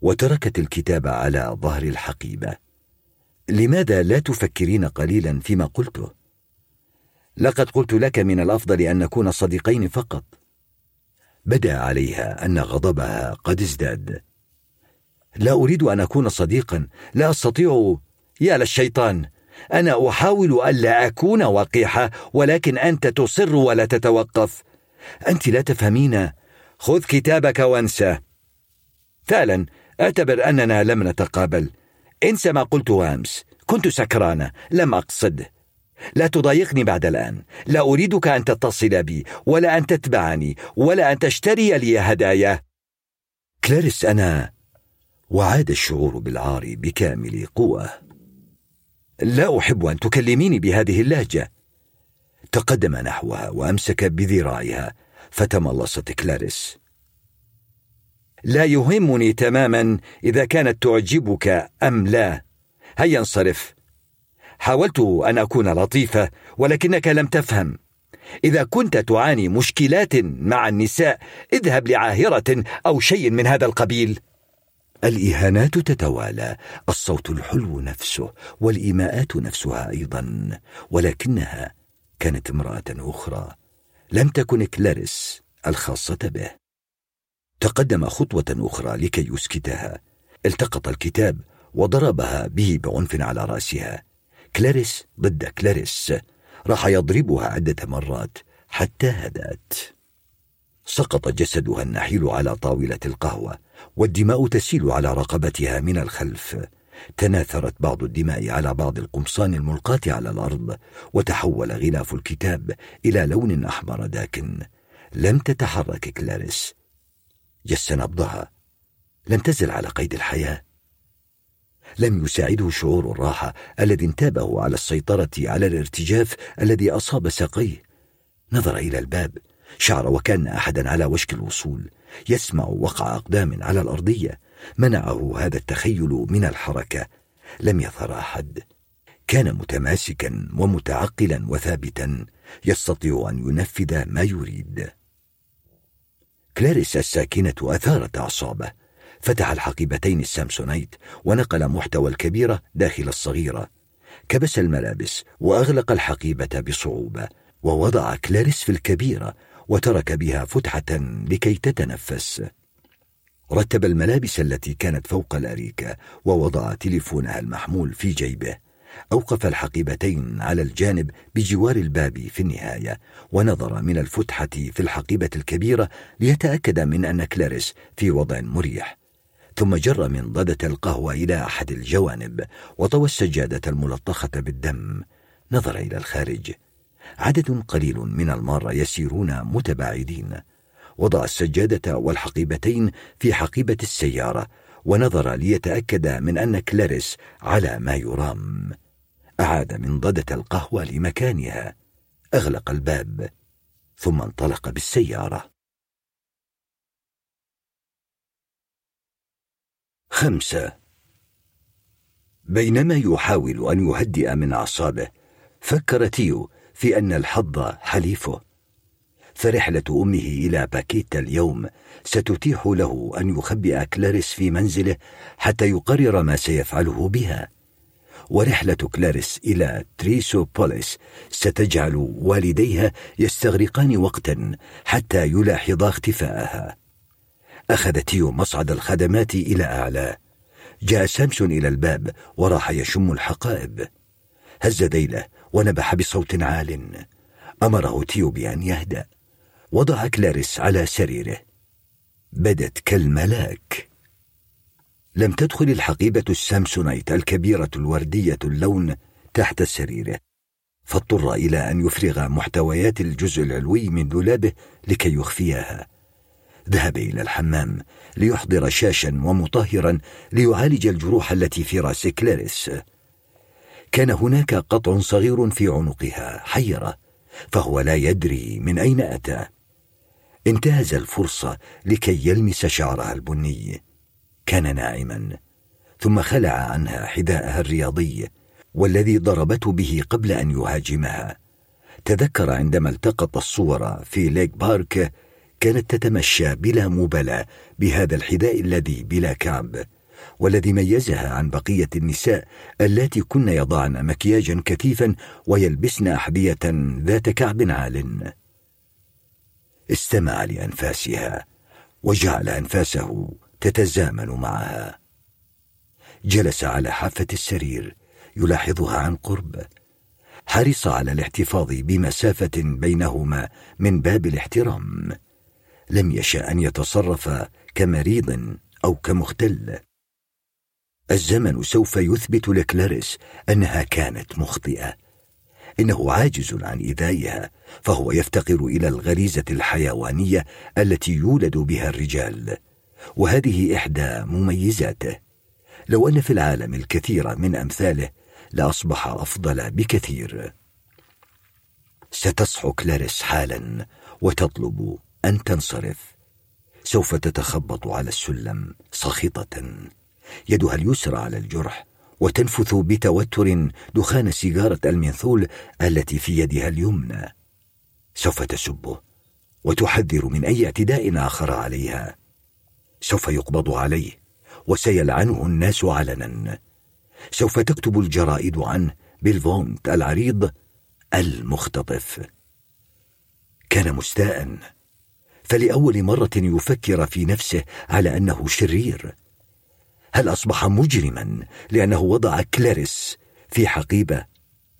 وتركت الكتاب على ظهر الحقيبة. لماذا لا تفكرين قليلا فيما قلته؟ لقد قلت لك من الأفضل أن نكون صديقين فقط. بدأ عليها أن غضبها قد ازداد. لا أريد أن أكون صديقا. لا أستطيع. يا للشيطان أنا أحاول الا أكون وقيحة ولكن أنت تصر ولا تتوقف. أنت لا تفهمين. خذ كتابك وانسى. فعلا اعتبر أننا لم نتقابل. انسى ما قلته أمس. كنت سكرانة. لم أقصد. لا تضايقني بعد الآن. لا أريدك أن تتصل بي ولا أن تتبعني ولا أن تشتري لي هدايا. كلاريس أنا وعاد الشعور بالعار بكامل قوة. لا أحب أن تكلميني بهذه اللهجة. تقدم نحوها وأمسك بذراعها. فتملصت كلاريس. لا يهمني تماما إذا كانت تعجبك أم لا. هيا انصرف. حاولت أن أكون لطيفه ولكنك لم تفهم. إذا كنت تعاني مشكلات مع النساء اذهب لعاهرة أو شيء من هذا القبيل. الإهانات تتوالى الصوت الحلو نفسه والإيماءات نفسها أيضا ولكنها كانت امرأة أخرى. لم تكن كلاريس الخاصة به. تقدم خطوة أخرى لكي يسكتها. التقط الكتاب وضربها به بعنف على رأسها. كلاريس ضد كلاريس. راح يضربها عدة مرات حتى هدأت. سقط جسدها النحيل على طاولة القهوة والدماء تسيل على رقبتها من الخلف. تناثرت بعض الدماء على بعض القمصان الملقاة على الأرض وتحول غلاف الكتاب إلى لون أحمر داكن. لم تتحرك كلاريس. جس نبضها لم تزل على قيد الحياة. لم يساعده شعور الراحة الذي انتابه على السيطرة على الارتجاف الذي أصاب ساقيه. نظر إلى الباب. شعر وكان احدا على وشك الوصول. يسمع وقع أقدام على الأرضية. منعه هذا التخيل من الحركة. لم يظهر أحد. كان متماسكا ومتعقلا وثابتا. يستطيع أن ينفذ ما يريد. كلاريس الساكنة أثارت أعصابه. فتح الحقيبتين السامسونيت ونقل محتوى الكبيرة داخل الصغيرة. كبس الملابس وأغلق الحقيبة بصعوبة ووضع كلاريس في الكبيرة وترك بها فتحة لكي تتنفس. رتب الملابس التي كانت فوق الأريكة ووضع تليفونها المحمول في جيبه. أوقف الحقيبتين على الجانب بجوار الباب في النهاية ونظر من الفتحة في الحقيبة الكبيرة ليتأكد من أن كلاريس في وضع مريح. ثم جر من ضدة القهوة إلى أحد الجوانب وطوى السجادة الملطخة بالدم. نظر إلى الخارج. عدد قليل من المارة يسيرون متباعدين. وضع السجادة والحقيبتين في حقيبة السيارة ونظر ليتأكد من أن كلاريس على ما يرام. أعاد من ضدة القهوة لمكانها. أغلق الباب ثم انطلق بالسيارة. خمسة. بينما يحاول أن يهدئ من أعصابه فكر تيو في أن الحظ حليفه. فرحلة أمه إلى باكيتا اليوم ستتيح له أن يخبئ كلاريس في منزله حتى يقرر ما سيفعله بها. ورحلة كلاريس إلى تريسوبوليس ستجعل والديها يستغرقان وقتا حتى يلاحظا اختفاءها. أخذ تيو مصعد الخدمات إلى أعلى. جاء سامسون إلى الباب وراح يشم الحقائب. هز ذيله ونبح بصوت عال. أمره تيو بأن يهدأ. وضع كلاريس على سريره. بدت كالملاك. لم تدخل الحقيبة السامسونيت الكبيرة الوردية اللون تحت سريره. فاضطر إلى أن يفرغ محتويات الجزء العلوي من دولابه لكي يخفيها. ذهب إلى الحمام ليحضر شاشا ومطهرا ليعالج الجروح التي في رأس كلاريس. كان هناك قطع صغير في عنقها حيرة فهو لا يدري من أين أتى. انتهز الفرصة لكي يلمس شعرها البني. كان ناعما ثم خلع عنها حذاءها الرياضي والذي ضربته به قبل أن يهاجمها. تذكر عندما التقط الصور في ليك بارك كانت تتمشى بلا مبالاة بهذا الحذاء الذي بلا كعب والذي ميزها عن بقية النساء اللاتي كن يضعن مكياجا كثيفا ويلبسن أحذية ذات كعب عال. استمع لأنفاسها وجعل أنفاسه تتزامن معها. جلس على حافة السرير يلاحظها عن قرب. حرص على الاحتفاظ بمسافة بينهما من باب الاحترام. لم يشأ أن يتصرف كمريض أو كمختل. الزمن سوف يثبت لكلاريس أنها كانت مخطئة. إنه عاجز عن إيذائها فهو يفتقر إلى الغريزة الحيوانية التي يولد بها الرجال. وهذه إحدى مميزاته. لو أن في العالم الكثير من أمثاله لأصبح أفضل بكثير. ستصحو كلاريس حالا وتطلب أن تنصرف. سوف تتخبط على السلم ساخطة يدها اليسرى على الجرح وتنفث بتوتر دخان سيجارة المنثول التي في يدها اليمنى. سوف تسبه وتحذر من أي اعتداء آخر عليها. سوف يقبض عليه وسيلعنه الناس علنا. سوف تكتب الجرائد عنه بالفونت العريض المختطف. كان مستاء. فلأول مرة يفكر في نفسه على أنه شرير. هل أصبح مجرما لأنه وضع كلاريس في حقيبة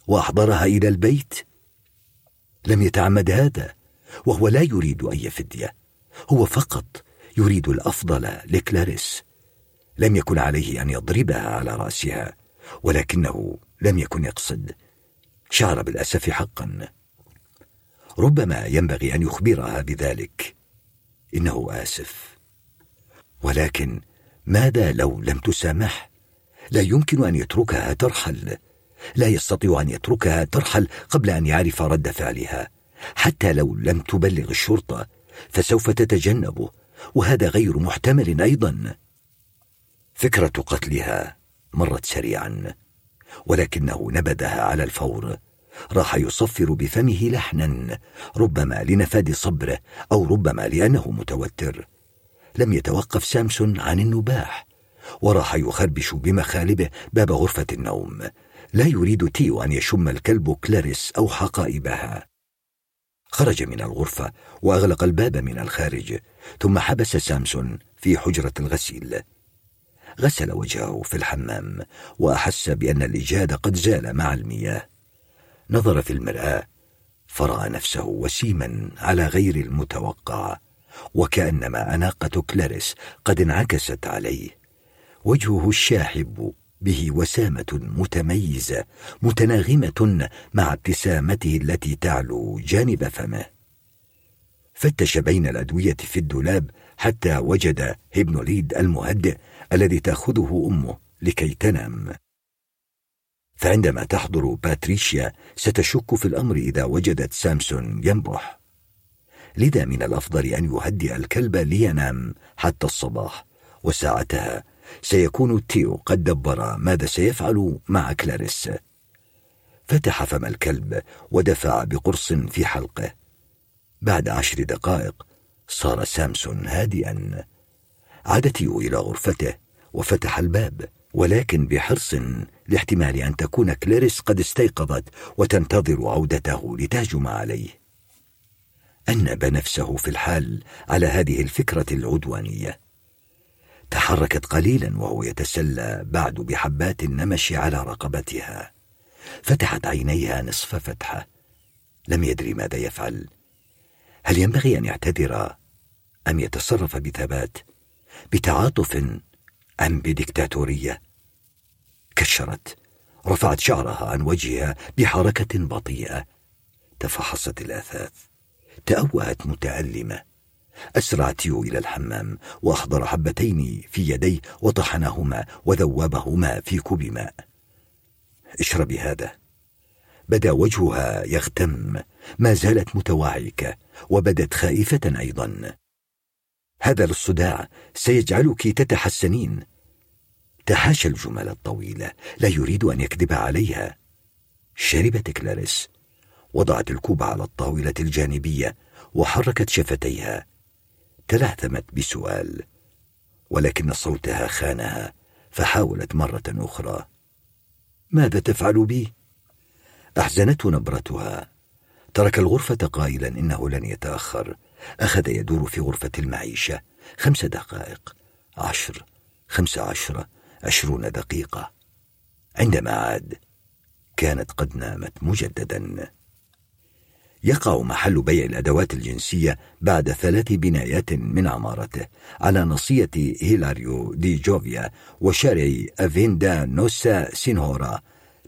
وأحضرها إلى البيت؟ لم يتعمد هذا وهو لا يريد أي فدية. هو فقط يريد الأفضل لكلاريس. لم يكن عليه أن يضربها على رأسها ولكنه لم يكن يقصد. شعر بالأسف حقا. ربما ينبغي أن يخبرها بذلك. إنه آسف. ولكن ماذا لو لم تسامح؟ لا يمكن أن يتركها ترحل. لا يستطيع أن يتركها ترحل قبل أن يعرف رد فعلها. حتى لو لم تبلغ الشرطة فسوف تتجنبه. وهذا غير محتمل أيضا. فكرة قتلها مرت سريعا. ولكنه نبذها على الفور. راح يصفر بفمه لحنا ربما لنفاد صبره أو ربما لأنه متوتر. لم يتوقف سامسون عن النباح وراح يخربش بمخالبه باب غرفة النوم. لا يريد تيو أن يشم الكلب كلاريس أو حقائبها. خرج من الغرفة وأغلق الباب من الخارج ثم حبس سامسون في حجرة الغسيل. غسل وجهه في الحمام وأحس بأن الإجهاد قد زال مع المياه. نظر في المرآة فرأى نفسه وسيما على غير المتوقع وكأنما أناقة كلاريس قد انعكست عليه. وجهه الشاحب به وسامة متميزة متناغمة مع ابتسامته التي تعلو جانب فمه. فتش بين الأدوية في الدولاب حتى وجد هيبنوليد المهدئ الذي تأخذه أمه لكي تنام. فعندما تحضر باتريشيا ستشك في الأمر إذا وجدت سامسون ينبح. لذا من الأفضل أن يهدئ الكلب لينام حتى الصباح وساعتها سيكون تيو قد دبر ماذا سيفعل مع كلاريس. فتح فم الكلب ودفع بقرص في حلقه. بعد عشر دقائق صار سامسون هادئا. عاد تيو إلى غرفته وفتح الباب. ولكن بحرص لاحتمال أن تكون كلاريس قد استيقظت وتنتظر عودته لتهجم عليه. أنب نفسه في الحال على هذه الفكرة العدوانية. تحركت قليلا وهو يتسلى بعد بحبات النمش على رقبتها. فتحت عينيها نصف فتحة. لم يدري ماذا يفعل. هل ينبغي أن يعتذر أم يتصرف بثبات؟ بتعاطف أم بديكتاتورية. كشرت. رفعت شعرها عن وجهها بحركة بطيئة. تفحصت الأثاث. تاوهت متألمة. أسرع تيو إلى الحمام وأحضر حبتين في يديه وطحنهما وذوبهما في كوب ماء. اشربي هذا. بدا وجهها يغتم. ما زالت متوعكة وبدت خائفة أيضا. هذا للصداع سيجعلك تتحسنين. تحاشى الجمل الطويلة لا يريد أن يكذب عليها. شربت كلاريس وضعت الكوب على الطاولة الجانبية وحركت شفتيها. تلعثمت بسؤال ولكن صوتها خانها فحاولت مرة أخرى. ماذا تفعل بي؟ أحزنته نبرتها. ترك الغرفة قائلا إنه لن يتأخر. أخذ يدور في غرفة المعيشة خمس دقائق عشر خمس عشرة عشرون دقيقة. عندما عاد كانت قد نامت مجددا. يقع محل بيع الأدوات الجنسية بعد ثلاث بنايات من عمارته على ناصية هيلاريو دي جوفيا وشارع أفيندا نوسا سينهورا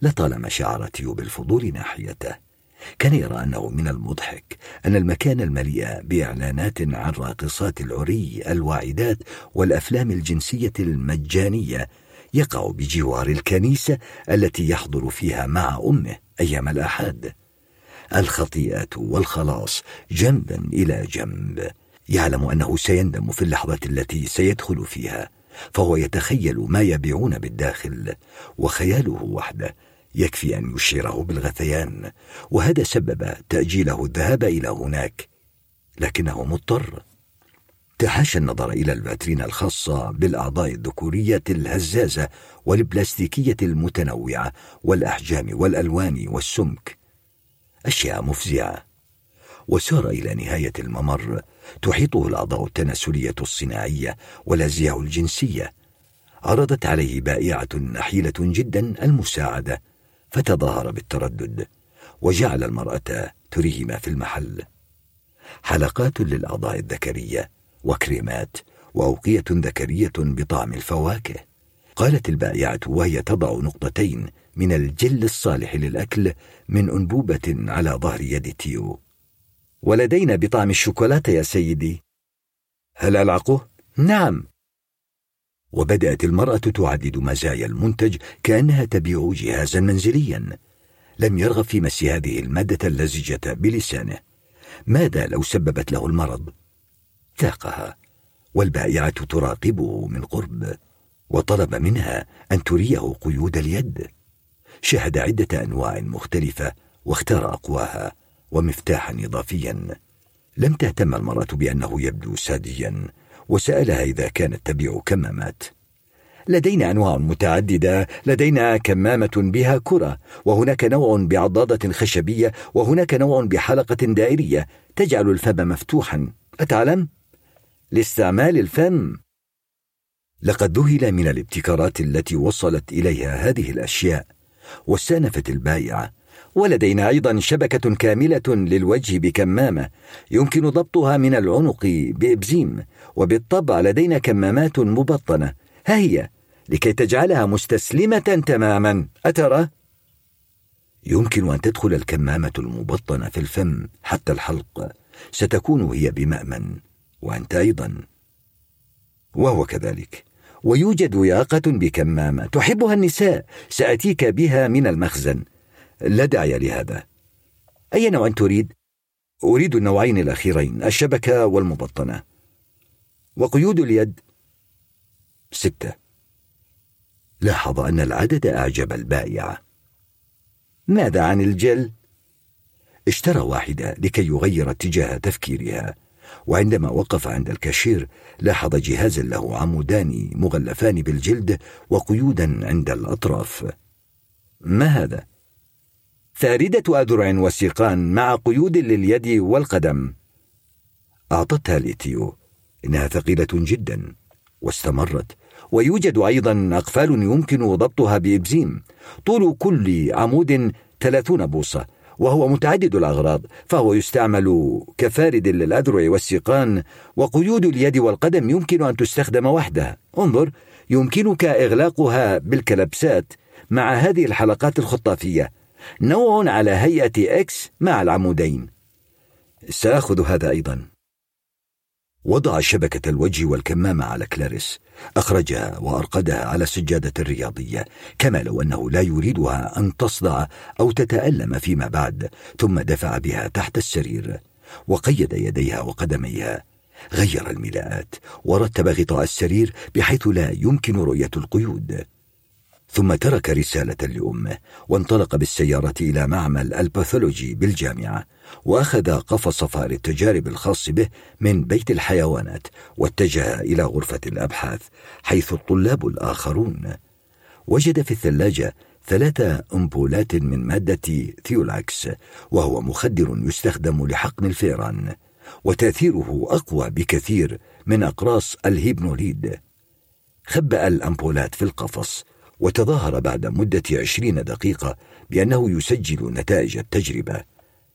لطالما شعر تيو بالفضول ناحيته. كان يرى أنه من المضحك أن المكان المليء بإعلانات عن راقصات العري الواعدات والأفلام الجنسية المجانية يقع بجوار الكنيسة التي يحضر فيها مع أمه أيام الأحد. الخطيئة والخلاص جنبا إلى جنب. يعلم أنه سيندم في اللحظة التي سيدخل فيها فهو يتخيل ما يبيعون بالداخل وخياله وحده يكفي أن يشيره بالغثيان وهذا سبب تأجيله الذهاب إلى هناك. لكنه مضطر. تحاشى النظر إلى الفاترين الخاصة بالأعضاء الذكورية الهزازة والبلاستيكية المتنوعة والأحجام والألوان والسمك. أشياء مفزعة. وسار إلى نهاية الممر تحيطه الأعضاء التناسلية الصناعية والأزياء الجنسية. عرضت عليه بائعة نحيلة جدا المساعدة. فتظاهر بالتردد وجعل المرأة تريه ما في المحل. حلقات للأعضاء الذكرية وكريمات وأوقية ذكرية بطعم الفواكه. قالت البائعة وهي تضع نقطتين من الجل الصالح للأكل من أنبوبة على ظهر يد تيو. ولدينا بطعم الشوكولاتة يا سيدي. هل ألعقه؟ نعم. وبدأت المرأة تعدد مزايا المنتج كأنها تبيع جهازا منزليا. لم يرغب في مس هذه المادة اللزجة بلسانه. ماذا لو سببت له المرض؟ ذاقها والبائعة تراقبه من قرب وطلب منها أن تريه قيود اليد. شاهد عدة أنواع مختلفة واختار أقواها ومفتاحا إضافيا. لم تهتم المرأة بأنه يبدو ساديا. وسألها إذا كانت تبيع كمامات. لدينا أنواع متعددة لدينا كمامة بها كرة وهناك نوع بعضادة خشبية وهناك نوع بحلقة دائرية. تجعل الفم مفتوحا. أتعلم؟ لاستعمال الفم. لقد ذهل من الابتكارات التي وصلت إليها هذه الأشياء واستأنفت البائعة ولدينا أيضا شبكة كاملة للوجه بكمامة يمكن ضبطها من العنق بإبزيم وبالطبع لدينا كمامات مبطنة. ها هي؟ لكي تجعلها مستسلمة تماما. أترى؟ يمكن أن تدخل الكمامة المبطنة في الفم حتى الحلق. ستكون هي بمأمن وأنت أيضا. وهو كذلك. ويوجد ياقة بكمامة تحبها النساء سأتيك بها من المخزن. لا داعي لهذا. أي نوع تريد؟ أريد النوعين الأخيرين الشبكة والمبطنة. وقيود اليد؟ ستة. لاحظ أن العدد أعجب البائع. ماذا عن الجل؟ اشترى واحدة لكي يغير اتجاه تفكيرها. وعندما وقف عند الكاشير لاحظ جهازا له عمودان مغلفان بالجلد وقيودا عند الأطراف. ما هذا؟ فاردة أذرع وسيقان مع قيود لليد والقدم. أعطتها لتيو إنها ثقيلة جدا واستمرت. ويوجد أيضا أقفال يمكن ضبطها بإبزيم. طول كل عمود ثلاثون بوصة وهو متعدد الأغراض فهو يستعمل كفارد للأذرع والسيقان وقيود اليد والقدم يمكن أن تستخدم وحدها. انظر يمكنك إغلاقها بالكلبسات مع هذه الحلقات الخطافية. نوع على هيئة إكس مع العمودين. سآخذ هذا أيضا. وضع شبكة الوجه والكمامة على كلاريس. أخرجها وأرقدها على سجادة الرياضية. كما لو أنه لا يريدها أن تصدع أو تتألم فيما بعد ثم دفع بها تحت السرير. وقيد يديها وقدميها. غير الملاءات. ورتب غطاء السرير بحيث لا يمكن رؤية القيود. ثم ترك رسالة لأمه وانطلق بالسيارة إلى معمل الباثولوجي بالجامعة وأخذ قفص فار التجارب الخاص به من بيت الحيوانات واتجه إلى غرفة الأبحاث حيث الطلاب الآخرون. وجد في الثلاجة ثلاثة أمبولات من مادة ثيولاكس وهو مخدر يستخدم لحقن الفئران وتأثيره أقوى بكثير من أقراص الهيبنوليد. خبأ الأمبولات في القفص وتظاهر بعد مدة عشرين دقيقة بأنه يسجل نتائج التجربة.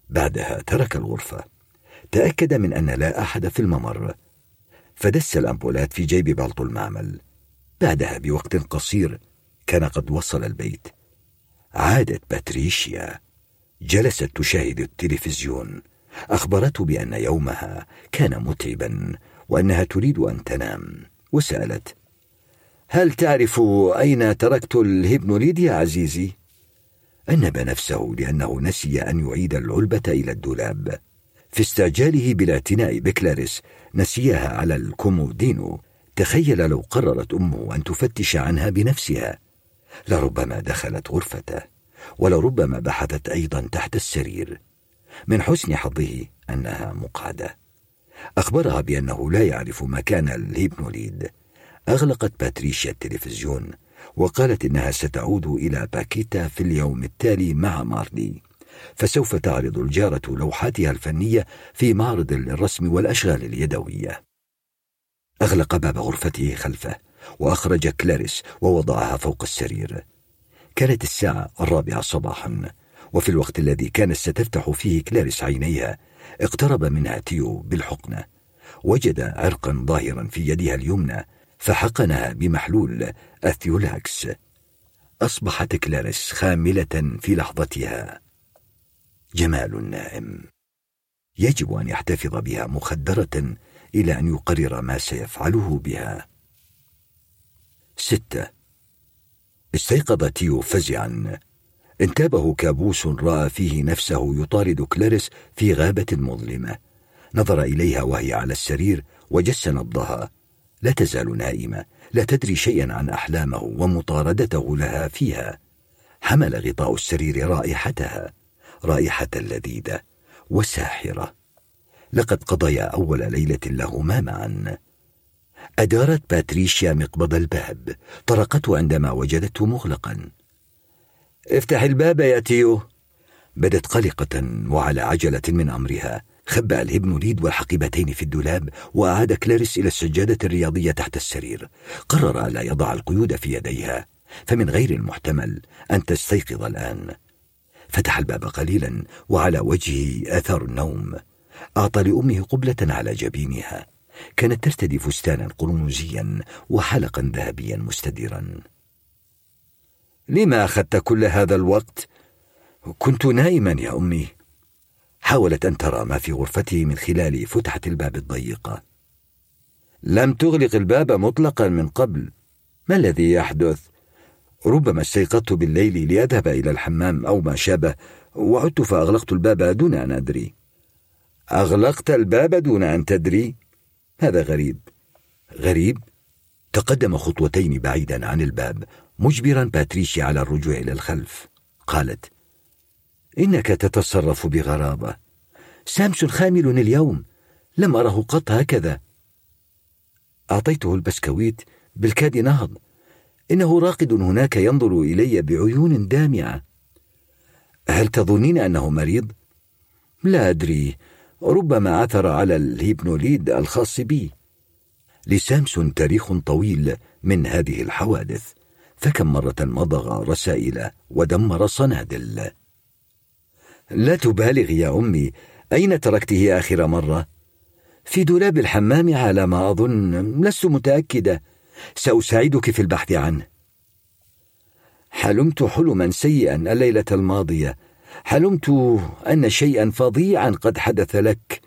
بعدها ترك الغرفة. تأكد من أن لا أحد في الممر. فدس الأمبولات في جيب بلطو المعمل. بعدها بوقت قصير كان قد وصل البيت. عادت باتريشيا. جلست تشاهد التلفزيون. أخبرته بأن يومها كان متعبا وأنها تريد أن تنام وسألت هل تعرف أين تركت الهيبنوليد يا عزيزي؟ أنب نفسه لأنه نسي أن يعيد العلبة إلى الدولاب. في استعجاله بالاعتناء بكلاريس نسيها على الكومودينو. تخيل لو قررت أمه أن تفتش عنها بنفسها. لربما دخلت غرفته ولربما بحثت أيضا تحت السرير. من حسن حظه أنها مقعدة. أخبرها بأنه لا يعرف مكان الهيبنوليد أغلقت باتريشيا التلفزيون وقالت إنها ستعود إلى باكيتا في اليوم التالي مع مارلي فسوف تعرض الجارة لوحاتها الفنية في معرض للرسم والأشغال اليدوية. أغلق باب غرفته خلفه وأخرج كلاريس ووضعها فوق السرير. كانت الساعة الرابعة صباحا وفي الوقت الذي كانت ستفتح فيه كلاريس عينيها اقترب منها تيو بالحقنة. وجد عرقا ظاهرا في يدها اليمنى فحقنها بمحلول الثيولاكس. أصبحت كلاريس خاملة في لحظتها. جمال النائم يجب أن يحتفظ بها مخدرة إلى أن يقرر ما سيفعله بها. ستة. استيقظ تيو فزعا. انتابه كابوس رأى فيه نفسه يطارد كلاريس في غابة مظلمة. نظر إليها وهي على السرير وجس نبضها لا تزال نائمة. لا تدري شيئا عن أحلامه ومطاردته لها فيها. حمل غطاء السرير رائحتها. رائحة لذيذة وساحرة. لقد قضيا أول ليلة لهما معا. أدارت باتريشيا مقبض الباب. طرقته عندما وجدته مغلقا. افتح الباب يا تيو. بدت قلقة وعلى عجلة من أمرها. خبأ الهبنوليد والحقيبتين في الدولاب وأعاد كلاريس إلى السجادة الرياضية تحت السرير. قرر ألا يضع القيود في يديها. فمن غير المحتمل أن تستيقظ الآن. فتح الباب قليلا وعلى وجهه آثار النوم. أعطى لأمه قبلة على جبينها. كانت ترتدي فستانا قرمزيا وحلقا ذهبيا مستديرا. لما أخذت كل هذا الوقت؟ كنت نائما يا أمي. حاولت أن ترى ما في غرفته من خلال فتحة الباب الضيقة. لم تغلق الباب مطلقا من قبل. ما الذي يحدث؟ ربما استيقظت بالليل لأذهب إلى الحمام أو ما شابه وعدت فأغلقت الباب دون أن أدري. أغلقت الباب دون أن تدري؟ هذا غريب. غريب؟ تقدم خطوتين بعيدا عن الباب مجبرا باتريشيا على الرجوع إلى الخلف. قالت إنك تتصرف بغرابة. سامسون خامل اليوم. لم أره قط هكذا. أعطيته البسكويت بالكاد نهض. إنه راقد هناك ينظر إلي بعيون دامعة. هل تظنين أنه مريض؟ لا أدري. ربما عثر على الهيبنوليد الخاص بي. لسامسون تاريخ طويل من هذه الحوادث. فكم مرة مضغ رسائل ودمر صنادل. لا تبالغ يا أمي. أين تركته آخر مرة؟ في دولاب الحمام على ما أظن لست متأكدة. سأساعدك في البحث عنه. حلمت حلما سيئا الليلة الماضية. حلمت أن شيئا فظيعا قد حدث لك.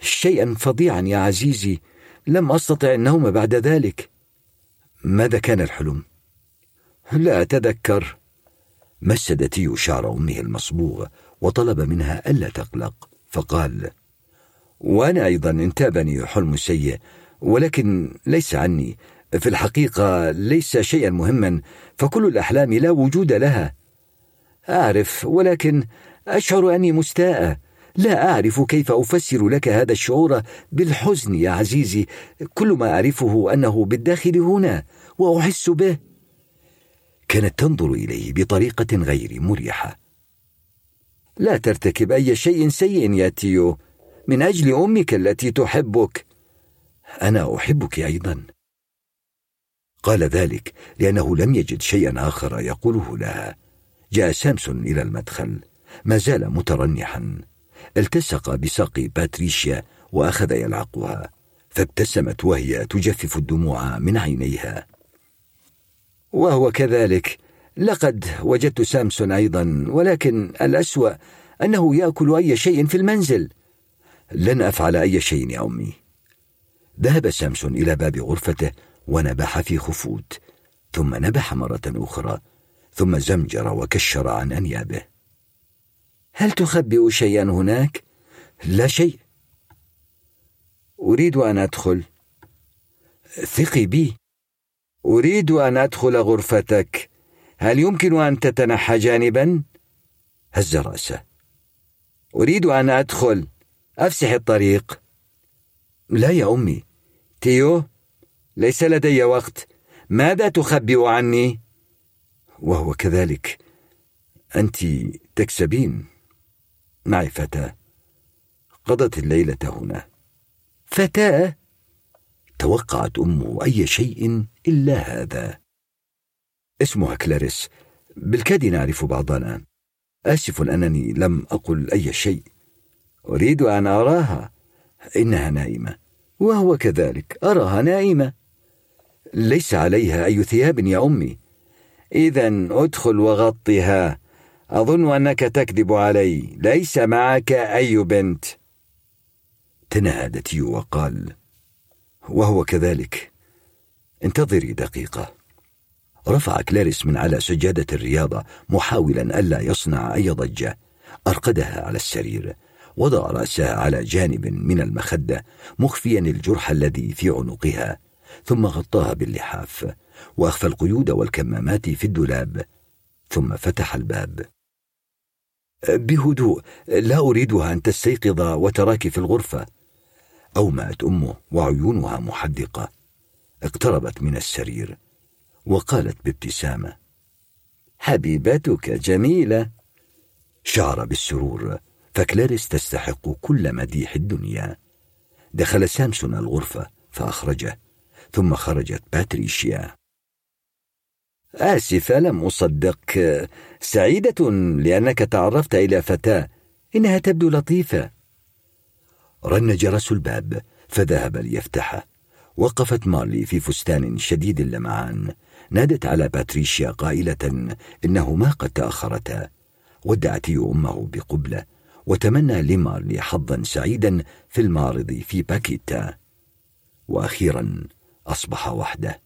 شيئا فظيعا يا عزيزي. لم أستطع النوم بعد ذلك. ماذا كان الحلم؟ لا أتذكر. مسد تيو شعر أمه المصبوغ وطلب منها ألا تقلق فقال وأنا أيضا انتابني حلم سيء ولكن ليس عني. في الحقيقة ليس شيئا مهما فكل الأحلام لا وجود لها. أعرف ولكن أشعر أني مستاءة لا أعرف كيف أفسر لك هذا الشعور بالحزن يا عزيزي. كل ما أعرفه أنه بالداخل هنا وأحس به. كانت تنظر إليه بطريقة غير مريحة. لا ترتكب أي شيء سيء يا تيو من أجل أمك التي تحبك. أنا أحبك أيضا. قال ذلك لأنه لم يجد شيئا آخر يقوله لها. جاء سامسون إلى المدخل ما زال مترنحا. التصق بساق باتريشيا وأخذ يلعقها فابتسمت وهي تجفف الدموع من عينيها. وهو كذلك. لقد وجدت سامسون أيضا ولكن الأسوأ أنه يأكل أي شيء في المنزل. لن أفعل أي شيء يا أمي. ذهب سامسون إلى باب غرفته ونبح في خفوت ثم نبح مرة أخرى ثم زمجر وكشر عن أنيابه. هل تخبئ شيئا هناك؟ لا شيء. أريد أن أدخل. ثقي بي. أريد أن أدخل غرفتك. هل يمكن أن تتنحى جانبا؟ هز رأسه. أريد أن أدخل. أفسح الطريق. لا يا أمي. تيو ليس لدي وقت. ماذا تخبئ عني؟ وهو كذلك. أنت تكسبين. معي فتاة. قضت الليلة هنا. فتاة؟ توقعت امه أي شيء إلا هذا. اسمها كلاريس. بالكاد نعرف بعضنا. آسف أنني لم أقل أي شيء. أريد أن أراها. إنها نائمة. وهو كذلك. أراها نائمة. ليس عليها أي ثياب يا أمي. إذا ادخل وغطها أظن أنك تكذب علي. ليس معك أي بنت. تنهد تيو وقال. وهو كذلك. انتظري دقيقة. رفع كلاريس من على سجادة الرياضة محاولا ألا يصنع أي ضجة. أرقدها على السرير. وضع رأسها على جانب من المخدة مخفيا الجرح الذي في عنقها ثم غطاها باللحاف. وأخفى القيود والكمامات في الدولاب ثم فتح الباب. بهدوء لا أريدها أن تستيقظ وتراك في الغرفة. أومأت أمه وعيونها محدقة. اقتربت من السرير وقالت بابتسامة حبيبتك جميلة. شعر بالسرور فكلاريس تستحق كل مديح الدنيا. دخل سامسون الغرفة فأخرجه ثم خرجت باتريشيا. آسفة لم أصدق. سعيدة لأنك تعرفت إلى فتاة. إنها تبدو لطيفة. رن جرس الباب فذهب ليفتحه وقفت مارلي في فستان شديد اللمعان. نادت على باتريشيا قائلة إنهما قد تأخرتا. ودعت أمه بقبلة. وتمنى لمارلي حظا سعيدا في المعرض في باكيتا. وأخيرا أصبح وحده.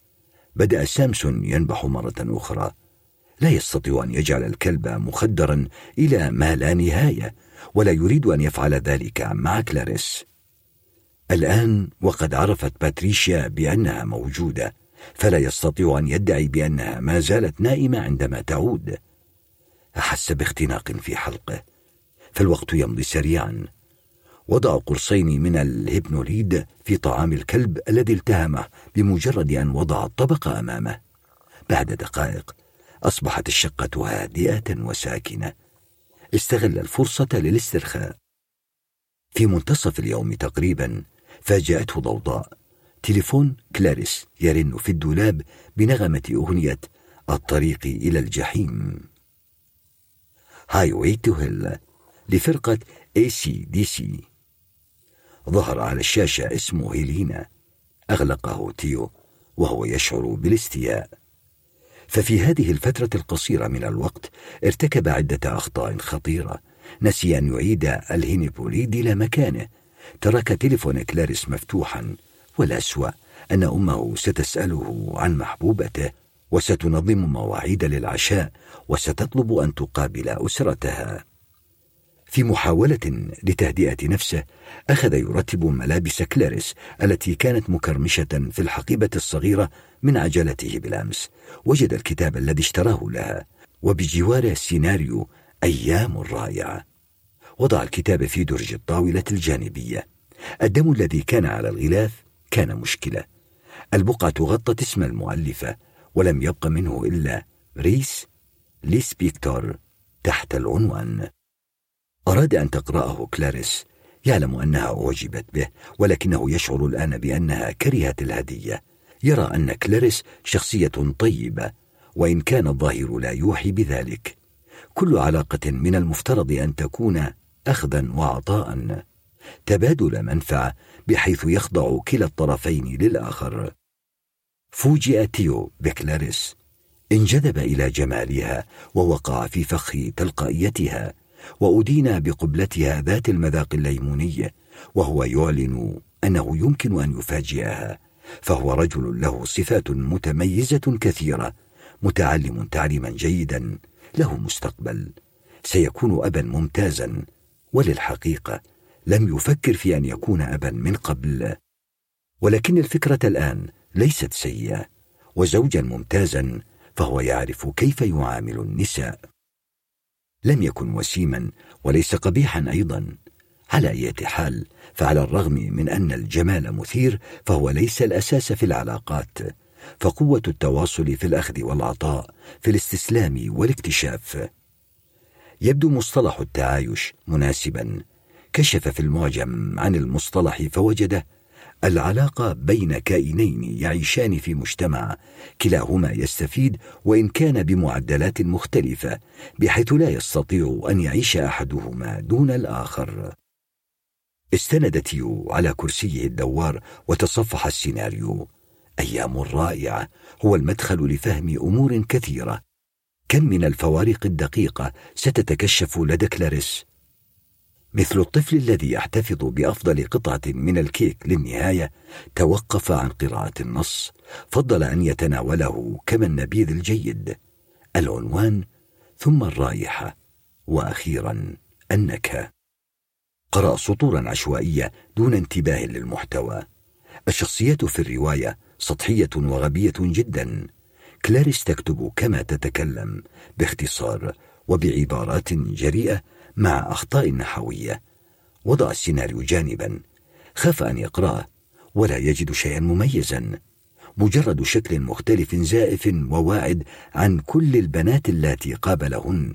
بدأ سامسون ينبح مرة أخرى. لا يستطيع أن يجعل الكلب مخدرا إلى ما لا نهاية. ولا يريد أن يفعل ذلك مع كلاريس. الآن وقد عرفت باتريشيا بأنها موجودة فلا يستطيع أن يدعي بأنها ما زالت نائمة عندما تعود. أحس باختناق في حلقه. فالوقت يمضي سريعا. وضع قرصين من الهيبنوليد في طعام الكلب الذي التهمه بمجرد أن وضع الطبق أمامه. بعد دقائق أصبحت الشقة هادئة وساكنة. استغل الفرصة للاسترخاء. في منتصف اليوم تقريبا فاجأته ضوضاء. تليفون كلاريس يرن في الدولاب بنغمة أغنية الطريق إلى الجحيم. Highway to Hell لفرقة اي سي دي سي ظهر على الشاشة اسمه هيلينا. أغلقه تيو وهو يشعر بالاستياء. ففي هذه الفترة القصيرة من الوقت ارتكب عدة أخطاء خطيرة. نسي أن يعيد الهينيبوليد إلى مكانه. ترك تلفون كلاريس مفتوحا والأسوأ أن أمه ستسأله عن محبوبته وستنظم مواعيد للعشاء وستطلب أن تقابل أسرتها. في محاولة لتهدئة نفسه أخذ يرتب ملابس كلاريس التي كانت مكرمشة في الحقيبة الصغيرة من عجلته بالأمس. وجد الكتاب الذي اشتراه لها. وبجواره سيناريو أيام رائعة. وضع الكتاب في درج الطاولة الجانبية. الدم الذي كان على الغلاف كان مشكلة. البقعة غطت اسم المؤلفة ولم يبق منه إلا ريس ليسبيكتور تحت العنوان. أراد أن تقرأه كلاريس. يعلم أنها أعجبت به ولكنه يشعر الآن بأنها كرهت الهدية. يرى أن كلاريس شخصية طيبة وإن كان الظاهر لا يوحي بذلك. كل علاقة من المفترض أن تكون أخذا وعطاء. تبادل منفعة بحيث يخضع كلا الطرفين للآخر. فوجئ تيو بكلاريس. انجذب إلى جمالها ووقع في فخ تلقائيتها وأدين بقبلتها ذات المذاق الليموني وهو يعلن أنه يمكن أن يفاجئها. فهو رجل له صفات متميزة كثيرة متعلم تعليما جيدا له مستقبل. سيكون أبا ممتازا وللحقيقة لم يفكر في أن يكون أبا من قبل. ولكن الفكرة الآن ليست سيئة وزوجا ممتازا فهو يعرف كيف يعامل النساء. لم يكن وسيما وليس قبيحا أيضا على أي حال فعلى الرغم من أن الجمال مثير فهو ليس الأساس في العلاقات. فقوة التواصل في الأخذ والعطاء في الاستسلام والاكتشاف. يبدو مصطلح التعايش مناسبا. كشف في المعجم عن المصطلح فوجده العلاقة بين كائنين يعيشان في مجتمع. كلاهما يستفيد وإن كان بمعدلات مختلفة بحيث لا يستطيع أن يعيش أحدهما دون الآخر. استند تيو على كرسيه الدوار وتصفح السيناريو. أيام رائعة هو المدخل لفهم أمور كثيرة. كم من الفوارق الدقيقة ستتكشف لدى كلاريس. مثل الطفل الذي يحتفظ بأفضل قطعة من الكيك للنهاية توقف عن قراءة النص. فضل أن يتناوله كما النبيذ الجيد. العنوان ثم الرائحة. وأخيرا النكهة. قرأ سطورا عشوائية دون انتباه للمحتوى. الشخصيات في الرواية سطحية وغبية جدا. كلاريس تكتب كما تتكلم باختصار وبعبارات جريئة مع أخطاء نحوية. وضع السيناريو جانبا. خاف أن يقرأه ولا يجد شيئا مميزا. مجرد شكل مختلف زائف وواعد عن كل البنات اللاتي قابلهن.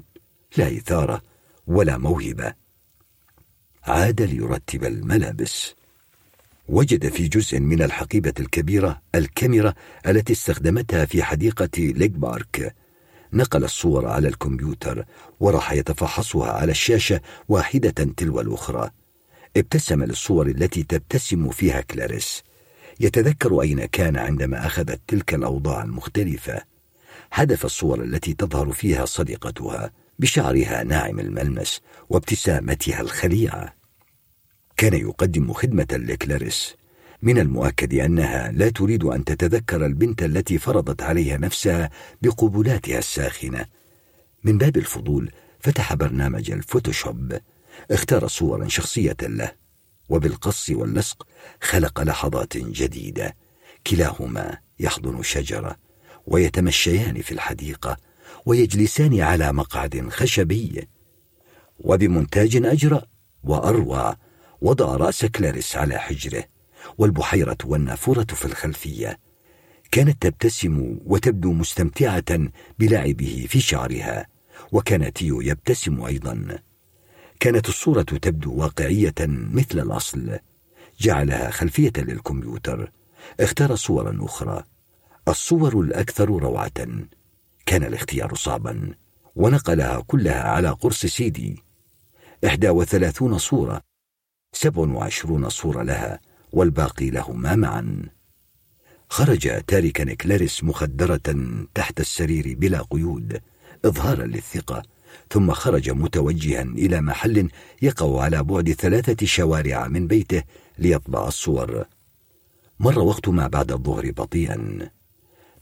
لا إثارة ولا موهبة. عاد ليرتب الملابس. وجد في جزء من الحقيبة الكبيرة الكاميرا التي استخدمتها في حديقة ليك بارك. نقل الصور على الكمبيوتر وراح يتفحصها على الشاشة واحدة تلو الأخرى. ابتسم للصور التي تبتسم فيها كلاريس. يتذكر أين كان عندما أخذت تلك الأوضاع المختلفة. حذف الصور التي تظهر فيها صديقتها بشعرها ناعم الملمس وابتسامتها الخليعة. كان يقدم خدمة لكلاريس. من المؤكد أنها لا تريد أن تتذكر البنت التي فرضت عليها نفسها بقبلاتها الساخنة. من باب الفضول فتح برنامج الفوتوشوب. اختار صورا شخصية له وبالقص واللصق خلق لحظات جديدة. كلاهما يحضن شجرة ويتمشيان في الحديقة ويجلسان على مقعد خشبي. وبمونتاج أجرأ وأروع وضع رأس كلاريس على حجره والبحيرة والنافورة في الخلفية كانت تبتسم وتبدو مستمتعة بلعبه في شعرها وكان تيو يبتسم أيضا. كانت الصورة تبدو واقعية مثل الأصل جعلها خلفية للكمبيوتر. اختار صورا أخرى. الصور الأكثر روعة. كان الاختيار صعبا ونقلها كلها على قرص سيدي. إحدى وثلاثون صورة. سبع وعشرون صورة لها والباقي لهما معا. خرج تاركا كلاريس مخدرة تحت السرير بلا قيود إظهارا للثقة ثم خرج متوجها إلى محل يقع على بعد ثلاثة شوارع من بيته ليطبع الصور. مر وقت ما بعد الظهر بطيئا.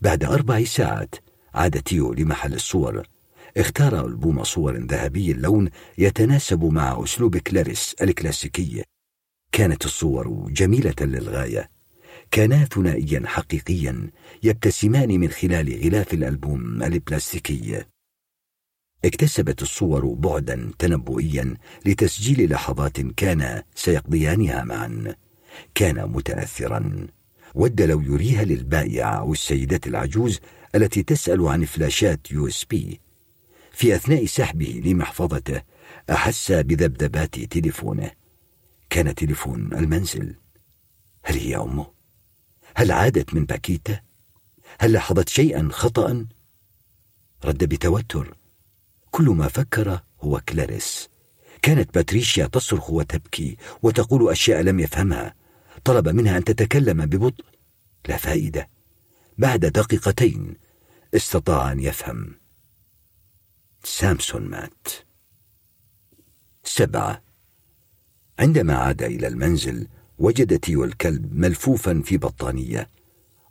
بعد أربع ساعات عاد تيو لمحل الصور. اختار ألبوم صور ذهبي اللون يتناسب مع أسلوب كلاريس الكلاسيكي. كانت الصور جميلة للغاية. كانا ثنائيا حقيقيا يبتسمان من خلال غلاف الألبوم البلاستيكي. اكتسبت الصور بعدا تنبؤيا لتسجيل لحظات كان سيقضيانها معا. كان متاثرا. ود لو يريها للبائع أو السيدة العجوز التي تسأل عن فلاشات USB. في أثناء سحبه لمحفظته أحس بذبذبات تليفونه. كان تليفون المنزل. هل هي أمه؟ هل عادت من باكيتا؟ هل لاحظت شيئا خطا رد بتوتر. كل ما فكر هو كلاريس. كانت باتريشيا تصرخ وتبكي وتقول أشياء لم يفهمها. طلب منها أن تتكلم ببطء. لا فائدة. بعد دقيقتين استطاع أن يفهم. سامسون مات. سبعة. عندما عاد إلى المنزل وجد تيو الكلب ملفوفا في بطانية.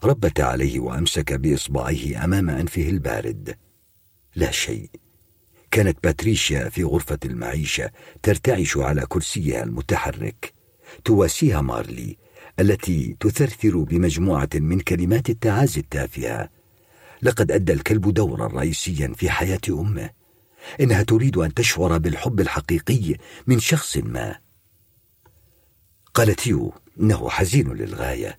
ربت عليه وأمسك بإصبعيه أمام أنفه البارد. لا شيء. كانت باتريشيا في غرفة المعيشة ترتعش على كرسيها المتحرك. تواسيها مارلي التي تثرثر بمجموعة من كلمات التعازي التافهة. لقد أدى الكلب دورا رئيسيا في حياة أمه. إنها تريد أن تشعر بالحب الحقيقي من شخص ما. قالت يو إنه حزين للغاية.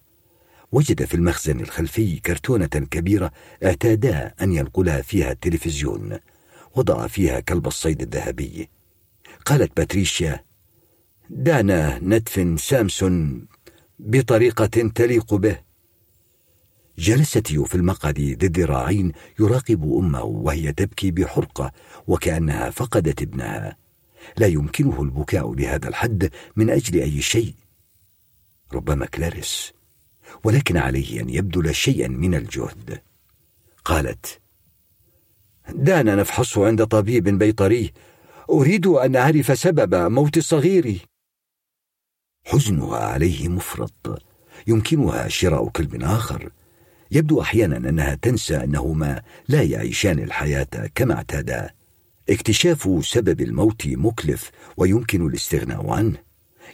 وجد في المخزن الخلفي كرتونة كبيرة اعتادا أن ينقلها فيها التلفزيون وضع فيها كلب الصيد الذهبي. قالت باتريشيا دعنا ندفن سامسون بطريقة تليق به. جلس تيو في المقعد ذي الذراعين يراقب أمه وهي تبكي بحرقة وكأنها فقدت ابنها. لا يمكنه البكاء لهذا الحد من أجل أي شيء. ربما كلاريس ولكن عليه أن يبذل شيئا من الجهد. قالت دعنا نفحصه عند طبيب بيطري. أريد أن أعرف سبب موت صغيري. حزنها عليه مفرط. يمكنها شراء كلب آخر. يبدو أحيانا أنها تنسى أنهما لا يعيشان الحياة كما اعتادا. اكتشاف سبب الموت مكلف ويمكن الاستغناء عنه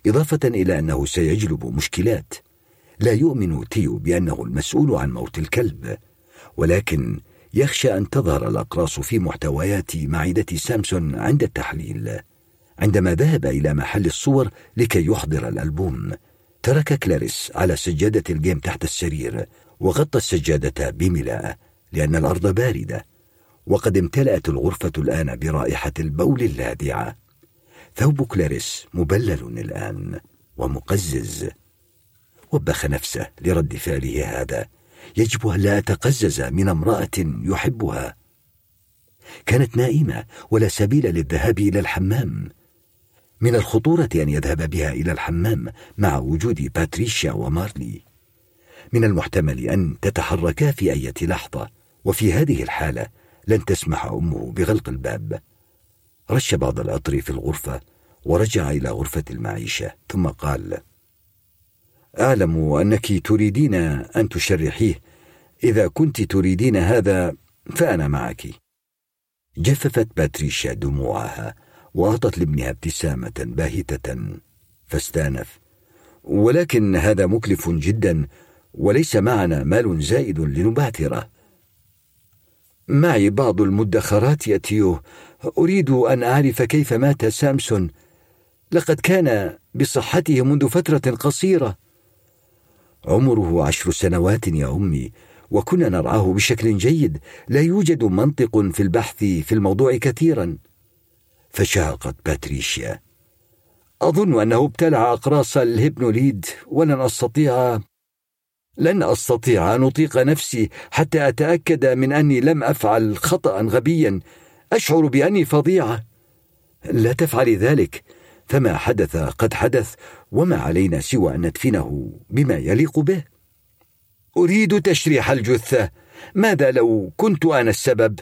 إضافة إلى أنه سيجلب مشكلات. لا يؤمن تيو بأنه المسؤول عن موت الكلب ولكن يخشى أن تظهر الأقراص في محتويات معدة سامسون عند التحليل. عندما ذهب إلى محل الصور لكي يحضر الألبوم ترك كلاريس على سجادة الجيم تحت السرير وغطى السجادة بملاءة لأن الأرض باردة. وقد امتلأت الغرفة الآن برائحة البول اللاذعة ثوب كلاريس مبلل الآن ومقزز. وبخ نفسه لرد فعله هذا. يجب ألا أتقزز من امرأة يحبها. كانت نائمة ولا سبيل للذهاب إلى الحمام. من الخطورة أن يذهب بها إلى الحمام مع وجود باتريشيا ومارلي. من المحتمل أن تتحركا في أي لحظة. وفي هذه الحالة لن تسمح أمه بغلق الباب. رش بعض العطر في الغرفة ورجع إلى غرفة المعيشة ثم قال أعلم أنك تريدين أن تشرحيه. إذا كنت تريدين هذا فأنا معك. جففت باتريشيا دموعها وأعطت لابنها ابتسامة باهتة فاستأنف ولكن هذا مكلف جدا وليس معنا مال زائد لنبعثره. معي بعض المدخرات يا تيو أريد أن أعرف كيف مات سامسون. لقد كان بصحته منذ فترة قصيرة. عمره عشر سنوات يا أمي وكنا نرعاه بشكل جيد. لا يوجد منطق في البحث في الموضوع كثيرا. فشاقت باتريشيا. أظن أنه ابتلع أقراص الهيبنوليد ولن أستطيع لن أستطيع أن أطيق نفسي حتى أتأكد من أني لم أفعل خطأ غبيا. أشعر بأني فظيعة لا تفعلي ذلك. فما حدث قد حدث وما علينا سوى أن ندفنه بما يليق به. أريد تشريح الجثة. ماذا لو كنت أنا السبب؟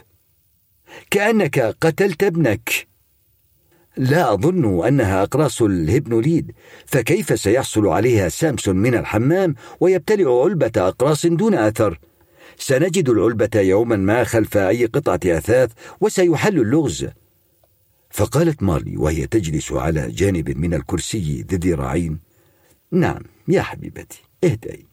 كأنك قتلت ابنك. لا أظن أنها أقراص الهبنوليد فكيف سيحصل عليها سامسون من الحمام ويبتلع علبة أقراص دون أثر؟ سنجد العلبة يوما ما خلف أي قطعة أثاث وسيحل اللغز. فقالت مارلي وهي تجلس على جانب من الكرسي ذي ذراعين نعم يا حبيبتي اهدئي.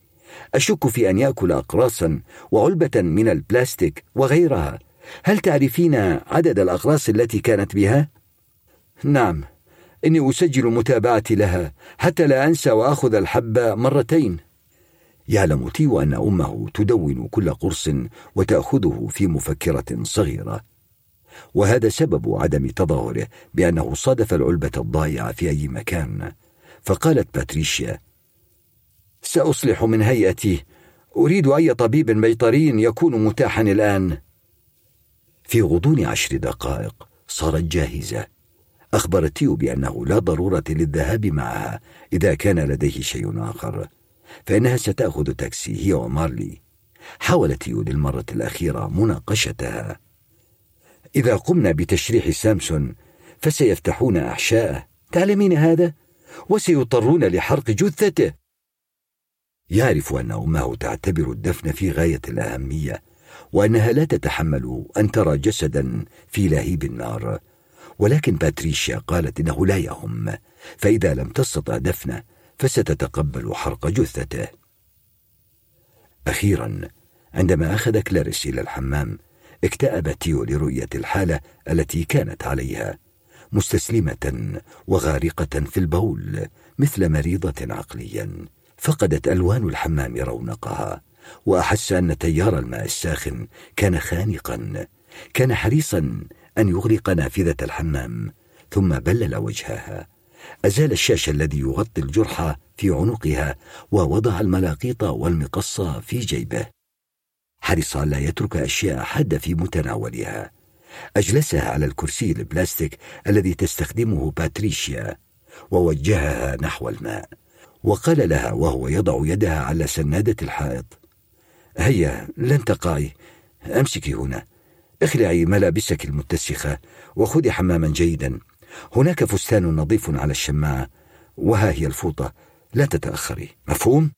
أشك في أن يأكل أقراصا وعلبة من البلاستيك وغيرها. هل تعرفين عدد الأقراص التي كانت بها؟ نعم إني أسجل متابعتي لها حتى لا أنسى وأخذ الحب مرتين. يعلم تيو أن أمه تدون كل قرص وتأخذه في مفكرة صغيرة. وهذا سبب عدم تظاهره بأنه صادف العلبة الضائعة في أي مكان. فقالت باتريشيا سأصلح من هيئتي. أريد أي طبيب بيطري يكون متاحا الآن. في غضون عشر دقائق صارت جاهزة. أخبرت تيو بأنه لا ضرورة للذهاب معها إذا كان لديه شيء آخر فإنها ستأخذ تاكسي. هي ومارلي. حاول تيو للمرة الأخيرة مناقشتها. إذا قمنا بتشريح سامسون فسيفتحون أحشاءه. تعلمين هذا؟ وسيضطرون لحرق جثته. يعرف أن أمه تعتبر الدفن في غاية الأهمية وأنها لا تتحمل أن ترى جسدا في لهيب النار. ولكن باتريشيا قالت إنه لا يهم فإذا لم تستطع دفنه فستتقبل حرق جثته. أخيرا عندما أخذ كلاريس إلى الحمام اكتأب تيو لرؤية الحالة التي كانت عليها مستسلمة وغارقة في البول مثل مريضة عقليا. فقدت ألوان الحمام رونقها وأحس أن تيار الماء الساخن كان خانقا كان حريصا أن يغلق نافذة الحمام ثم بلل وجهها. أزال الشاش الذي يغطي الجرح في عنقها ووضع الملاقيط والمقص في جيبه. حرص لا يترك أشياء حادة في متناولها. أجلسها على الكرسي البلاستيك الذي تستخدمه باتريشيا ووجهها نحو الماء. وقال لها وهو يضع يدها على سنادة الحائط هيا لن تقعي أمسكي هنا. اخلعي ملابسك المتسخة وخذي حماما جيدا. هناك فستان نظيف على الشماعة وها هي الفوطة لا تتأخري. مفهوم؟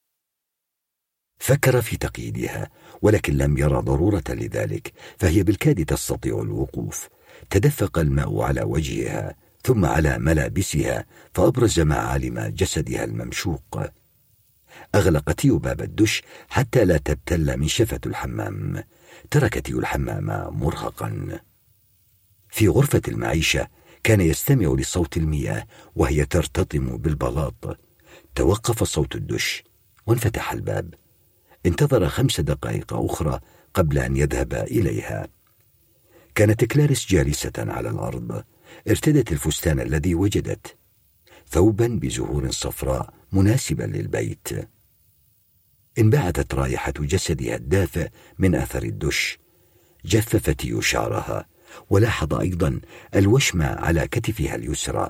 فكر في تقييدها ولكن لم يرى ضرورة لذلك فهي بالكاد تستطيع الوقوف. تدفق الماء على وجهها ثم على ملابسها فأبرز معالم جسدها الممشوق. أغلق تيو باب الدش حتى لا تبتل من شفة الحمام. ترك تيو الحمام مرهقا. في غرفة المعيشة كان يستمع لصوت المياه وهي ترتطم بالبلاط. توقف صوت الدش وانفتح الباب. انتظر خمس دقائق أخرى قبل أن يذهب إليها. كانت كلاريس جالسة على الأرض. ارتدت الفستان الذي وجدت. ثوبا بزهور صفراء مناسبا للبيت. انبعثت رائحة جسدها الدافئ من أثر الدش. جففت شعرها ولاحظ أيضا الوشم على كتفها اليسرى.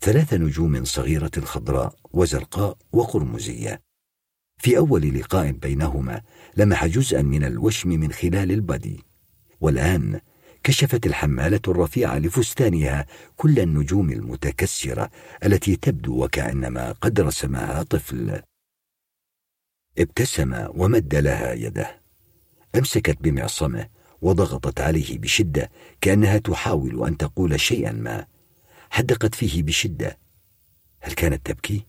ثلاث نجوم صغيرة خضراء وزرقاء وقرمزية. في أول لقاء بينهما لمح جزءا من الوشم من خلال البدي والآن كشفت الحمالة الرفيعة لفستانها كل النجوم المتكسرة التي تبدو وكأنما قد رسمها طفل. ابتسم ومد لها يده. أمسكت بمعصمه وضغطت عليه بشدة كأنها تحاول أن تقول شيئا ما. حدقت فيه بشدة. هل كانت تبكي؟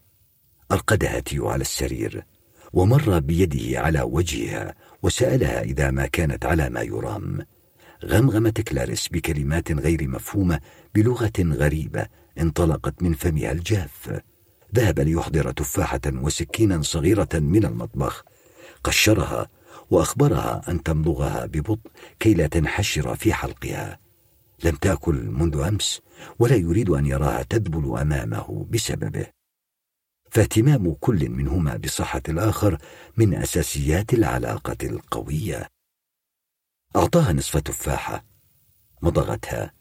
أرقدها تيو على السرير ومر بيده على وجهها وسألها إذا ما كانت على ما يرام. غمغمت كلاريس بكلمات غير مفهومة بلغة غريبة انطلقت من فمها الجاف. ذهب ليحضر تفاحة وسكينا صغيرة من المطبخ. قشرها وأخبرها أن تمضغها ببطء كي لا تنحشر في حلقها. لم تأكل منذ أمس ولا يريد أن يراها تذبل أمامه بسببه. فاهتمام كل منهما بصحة الآخر من أساسيات العلاقة القوية. أعطاها نصف تفاحة. مضغتها.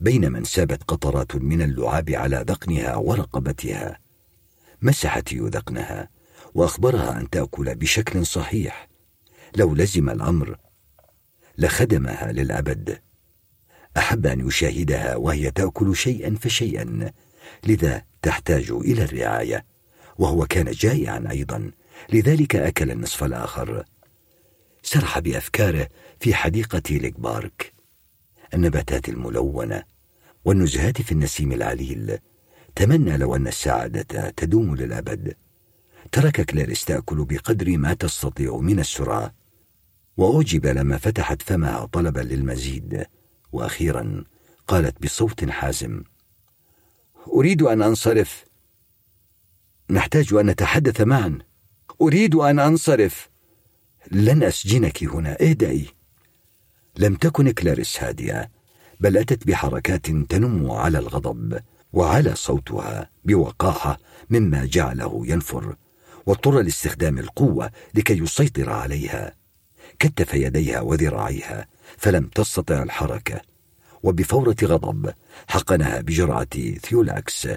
بينما انسابت قطرات من اللعاب على ذقنها ورقبتها. مسحت يذقنها وأخبرها أن تأكل بشكل صحيح. لو لزم الأمر لخدمها للأبد. أحب أن يشاهدها وهي تأكل شيئا فشيئا لذا تحتاج إلى الرعاية. وهو كان جائعا أيضا لذلك أكل النصف الآخر. سرح بأفكاره في حديقة ليك بارك. النباتات الملونة والنزهات في النسيم العليل. تمنى لو أن السعادة تدوم للأبد. ترك كلاريس تأكل بقدر ما تستطيع من السرعة. وأعجب لما فتحت فمها طلبا للمزيد. وأخيرا قالت بصوت حازم أريد أن أنصرف. نحتاج أن نتحدث معا. أريد أن أنصرف. لن أسجنك هنا اهدئي لم تكن كلاريس هادئة بل أتت بحركات تنم على الغضب. وعلى صوتها بوقاحة مما جعله ينفر واضطر لاستخدام القوة لكي يسيطر عليها. كتف يديها وذراعيها فلم تستطع الحركة وبفورة غضب حقنها بجرعة ثيولاكس.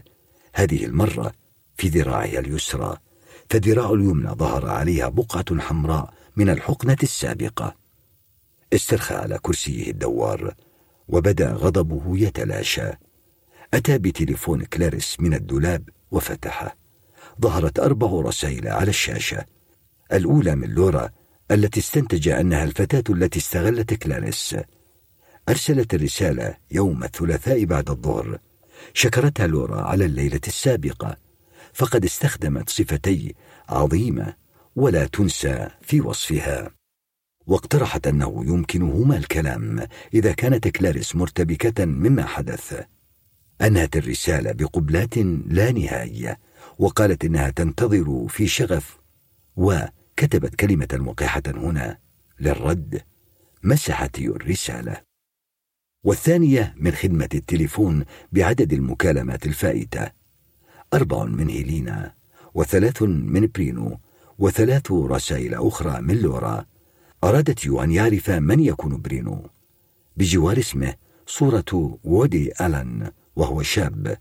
هذه المرة في ذراعها اليسرى فذراع اليمنى ظهر عليها بقعة حمراء من الحقنة السابقة. استرخى على كرسيه الدوار وبدأ غضبه يتلاشى. أتى بتليفون كلاريس من الدولاب وفتحه. ظهرت أربع رسائل على الشاشة. الأولى من لورا التي استنتج أنها الفتاة التي استغلت كلاريس. أرسلت الرسالة يوم الثلاثاء بعد الظهر. شكرتها لورا على الليلة السابقة. فقد استخدمت صفتي عظيمة ولا تنسى في وصفها. واقترحت أنه يمكنهما الكلام إذا كانت كلاريس مرتبكة مما حدث. أنهت الرسالة بقبلات لا نهائية وقالت إنها تنتظر في شغف وكتبت كلمة وقحة هنا للرد مسحت الرسالة. والثانية من خدمة التليفون بعدد المكالمات الفائتة أربع من هيلينا وثلاث من برينو وثلاث رسائل أخرى من لورا. أراد تيو أن يعرف من يكون برينو. بجوار اسمه صورة وودي ألان. وهو شاب.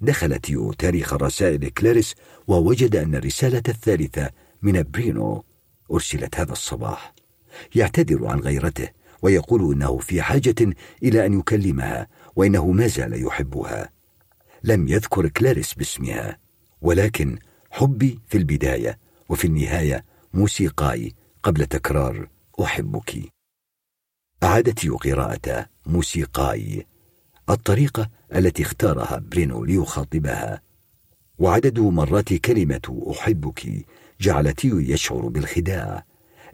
دخل تيو تاريخ رسائل كلاريس ووجد أن الرسالة الثالثة من برينو أرسلت هذا الصباح. يعتذر عن غيرته ويقول إنه في حاجة إلى أن يكلمها وإنه ما زال يحبها. لم يذكر كلاريس باسمها ولكن حبي في البداية وفي النهاية موسيقاي قبل تكرار أحبك. أعادت قراءة موسيقاي. الطريقة التي اختارها برينو ليخاطبها. وعدد مرات كلمة أحبك جعلت يشعر بالخداع.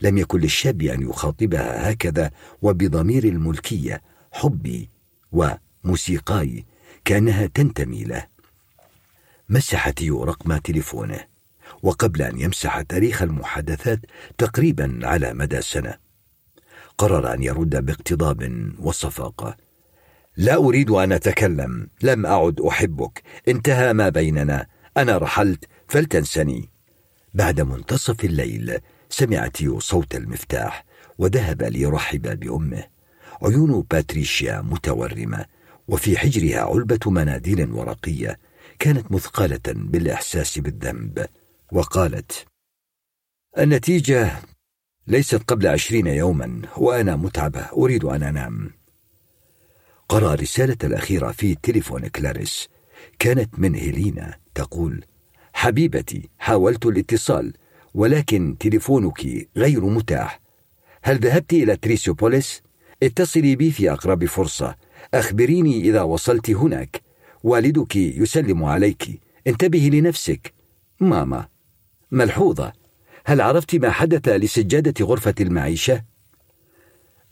لم يكن للشاب أن يخاطبها هكذا وبضمير الملكية حبي وموسيقاي كأنها تنتمي له. مسح تيو رقم تليفونه. وقبل أن يمسح تاريخ المحادثات تقريبا على مدى سنة. قرر أن يرد باقتضاب وصفاقة. لا أريد أن أتكلم. لم أعد أحبك. انتهى ما بيننا. أنا رحلت فلتنسني. بعد منتصف الليل سمع تيو صوت المفتاح وذهب ليرحب بأمه. عيون باتريشيا متورمة وفي حجرها علبة مناديل ورقية. كانت مثقلة بالإحساس بالذنب. وقالت النتيجة ليست قبل عشرين يوما وأنا متعبة. أريد أن أنام. قرأ الرسالة الأخيرة في تليفون كلاريس. كانت من هيلينا تقول حبيبتي حاولت الاتصال ولكن تليفونك غير متاح. هل ذهبت إلى تريسيوبوليس؟ اتصلي بي في أقرب فرصة. أخبريني إذا وصلت هناك. والدك يسلم عليك. انتبهي لنفسك. ماما. ملحوظة. هل عرفت ما حدث لسجادة غرفة المعيشة؟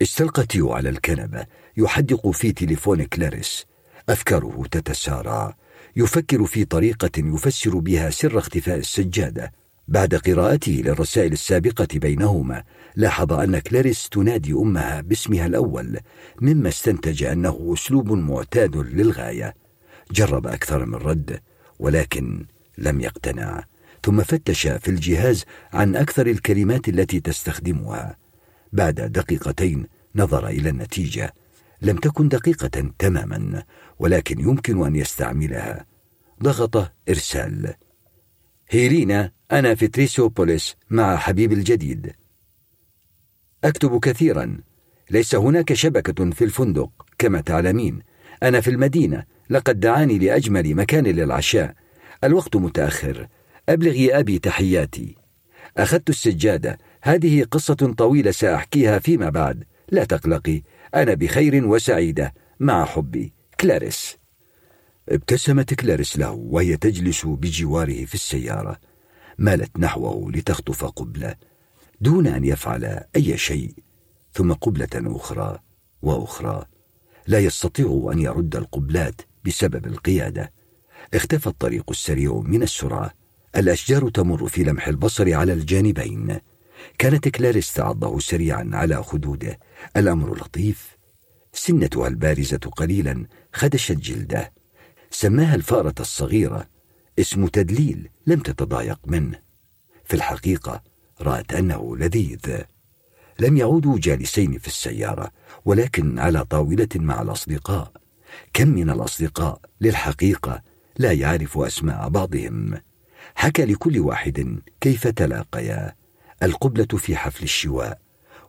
استلقى تيو على الكنبة. يحدق في تليفون كلاريس. أفكاره تتسارع يفكر في طريقة يفسر بها سر اختفاء السجادة. بعد قراءته للرسائل السابقة بينهما لاحظ أن كلاريس تنادي أمها باسمها الأول مما استنتج أنه أسلوب معتاد للغاية. جرب أكثر من رد ولكن لم يقتنع. ثم فتش في الجهاز عن أكثر الكلمات التي تستخدمها. بعد دقيقتين نظر إلى النتيجة. لم تكن دقيقة تماما ولكن يمكن أن يستعملها. ضغط إرسال. هيرينا أنا في تريسوبوليس مع حبيب الجديد. أكتب كثيرا. ليس هناك شبكة في الفندق كما تعلمين. أنا في المدينة. لقد دعاني لأجمل مكان للعشاء. الوقت متأخر. أبلغي أبي تحياتي. أخذت السجادة. هذه قصة طويلة سأحكيها فيما بعد. لا تقلقي. أنا بخير وسعيدة مع حبي كلاريس. ابتسمت كلاريس له وهي تجلس بجواره في السيارة. مالت نحوه لتخطف قبلة دون أن يفعل أي شيء ثم قبلة أخرى وأخرى. لا يستطيع أن يرد القبلات بسبب القيادة. اختفى الطريق السريع من السرعة. الأشجار تمر في لمح البصر على الجانبين. كانت كلاريس تعضه سريعا على خدوده. الأمر لطيف. سنتها البارزة قليلا خدشت جلده. سماها الفأرة الصغيرة. اسم تدليل لم تتضايق منه. في الحقيقة رأت أنه لذيذ. لم يعودوا جالسين في السيارة ولكن على طاولة مع الأصدقاء. كم من الأصدقاء للحقيقة لا يعرف أسماء بعضهم. حكى لكل واحد كيف تلاقيا. القبلة في حفل الشواء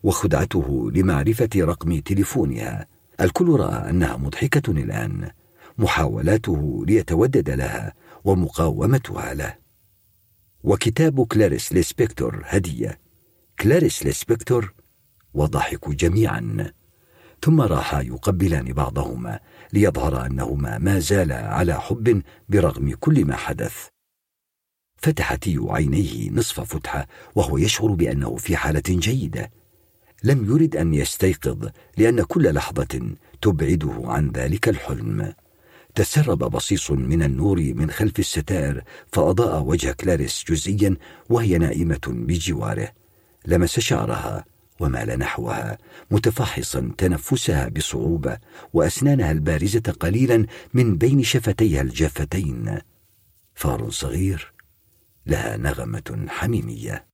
وخدعته لمعرفة رقم تليفونها. الكل رأى أنها مضحكة الآن. محاولاته ليتودد لها ومقاومتها له. وكتاب كلاريس لسبكتور هدية. كلاريس لسبكتور وضحكوا جميعا. ثم راحا يقبلان بعضهما ليظهر أنهما ما زالا على حب برغم كل ما حدث. فتح تيو عينيه نصف فتحة وهو يشعر بأنه في حالة جيدة. لم يرد أن يستيقظ لأن كل لحظة تبعده عن ذلك الحلم. تسرب بصيص من النور من خلف الستائر فأضاء وجه كلاريس جزئيا وهي نائمة بجواره. لمس شعرها ومال نحوها متفحصا تنفسها بصعوبة وأسنانها البارزة قليلا من بين شفتيها الجافتين. فار صغير لها نغمة حميمية.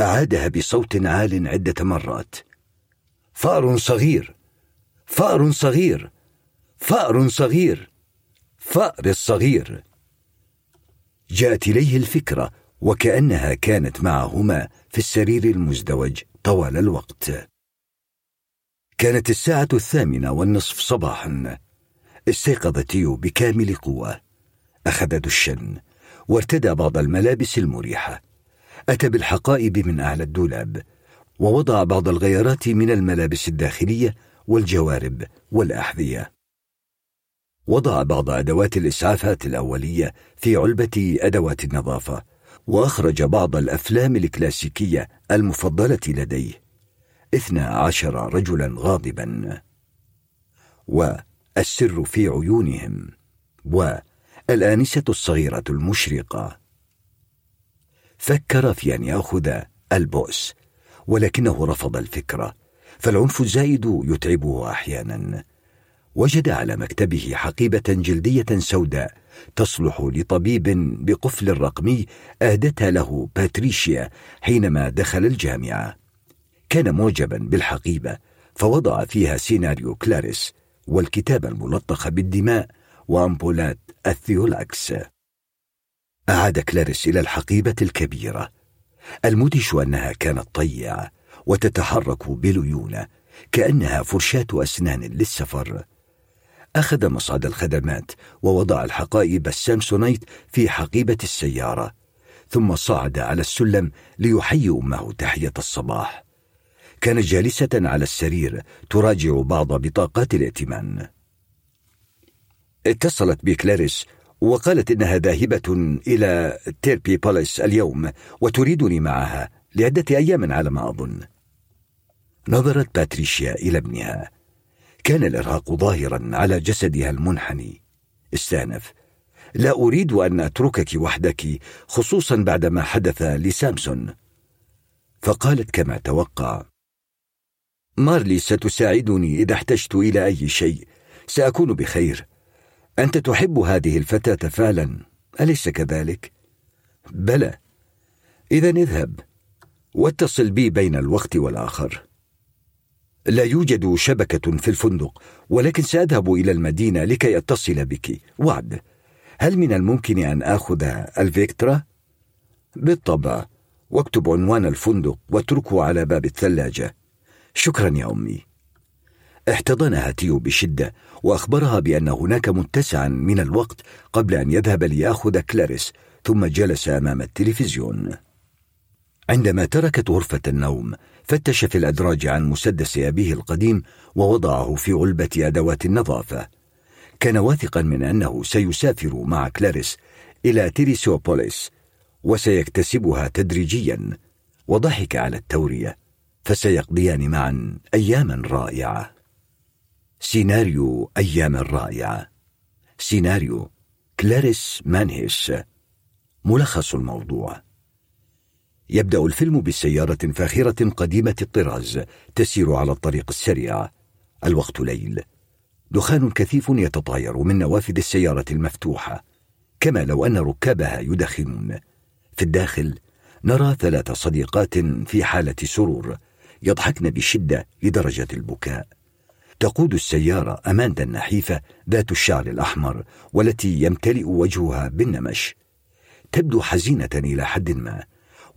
أعادها بصوت عال عدة مرات. فأر صغير فأر صغير فأر صغير فأر الصغير جاءت إليه الفكرة وكأنها كانت معهما في السرير المزدوج طوال الوقت. كانت الساعة الثامنة والنصف صباحا. استيقظ تيو بكامل قوة. أخذ دشا وارتدى بعض الملابس المريحة. أتى بالحقائب من أعلى الدولاب ووضع بعض الغيارات من الملابس الداخلية والجوارب والأحذية. وضع بعض أدوات الإسعافات الأولية في علبة أدوات النظافة وأخرج بعض الأفلام الكلاسيكية المفضلة لديه. اثنا عشر رجلا غاضبا. والسر في عيونهم. والآنسة الصغيرة المشرقة. فكر في أن يأخذ البؤس ولكنه رفض الفكرة فالعنف الزايد يتعبه أحيانا. وجد على مكتبه حقيبة جلدية سوداء تصلح لطبيب بقفل رقمي أهدتها له باتريشيا حينما دخل الجامعة. كان معجبا بالحقيبة فوضع فيها سيناريو كلاريس والكتاب الملطخ بالدماء وأمبولات الثيولاكس. أعاد كلاريس إلى الحقيبة الكبيرة. المدهش أنها كانت طيعة وتتحرك بليونة كأنها فرشاة أسنان للسفر. أخذ مصعد الخدمات ووضع الحقائب السامسونيت في حقيبة السيارة ثم صعد على السلم ليحيي أمه تحية الصباح. كانت جالسة على السرير تراجع بعض بطاقات الائتمان. اتصلت بكلاريس وقالت إنها ذاهبة إلى تيربي بوليس اليوم وتريدني معها لعدة أيام على ما أظن. نظرت باتريشيا إلى ابنها. كان الإرهاق ظاهرا على جسدها المنحني. استأنف لا أريد أن أتركك وحدك خصوصا بعد ما حدث لسامسون. فقالت كما توقع مارلي ستساعدني إذا احتجت إلى أي شيء. سأكون بخير. أنت تحب هذه الفتاة فعلا أليس كذلك؟ بلى. إذا اذهب واتصل بي بين الوقت والآخر. لا يوجد شبكة في الفندق ولكن سأذهب إلى المدينة لكي أتصل بك. وعد. هل من الممكن أن آخذ الفيكترا؟ بالطبع. واكتب عنوان الفندق واتركه على باب الثلاجة. شكرا يا أمي. احتضنها تيو بشدة وأخبرها بأن هناك متسعا من الوقت قبل أن يذهب ليأخذ كلاريس ثم جلس أمام التلفزيون. عندما تركت غرفة النوم فتش في الأدراج عن مسدس أبيه القديم ووضعه في علبة أدوات النظافة. كان واثقا من أنه سيسافر مع كلاريس إلى تيريسوبوليس وسيكتسبها تدريجيا وضحك على التورية. فسيقضيان معا أياما رائعة. سيناريو أيام رائعة. سيناريو كلاريس مانهيس. ملخص الموضوع. يبدأ الفيلم بسيارة فاخرة قديمة الطراز تسير على الطريق السريع. الوقت ليل. دخان كثيف يتطاير من نوافذ السيارة المفتوحة. كما لو أن ركابها يدخنون. في الداخل نرى ثلاث صديقات في حالة سرور. يضحكن بشدة لدرجة البكاء. تقود السيارة أماندا النحيفة ذات الشعر الأحمر والتي يمتلئ وجهها بالنمش. تبدو حزينة إلى حد ما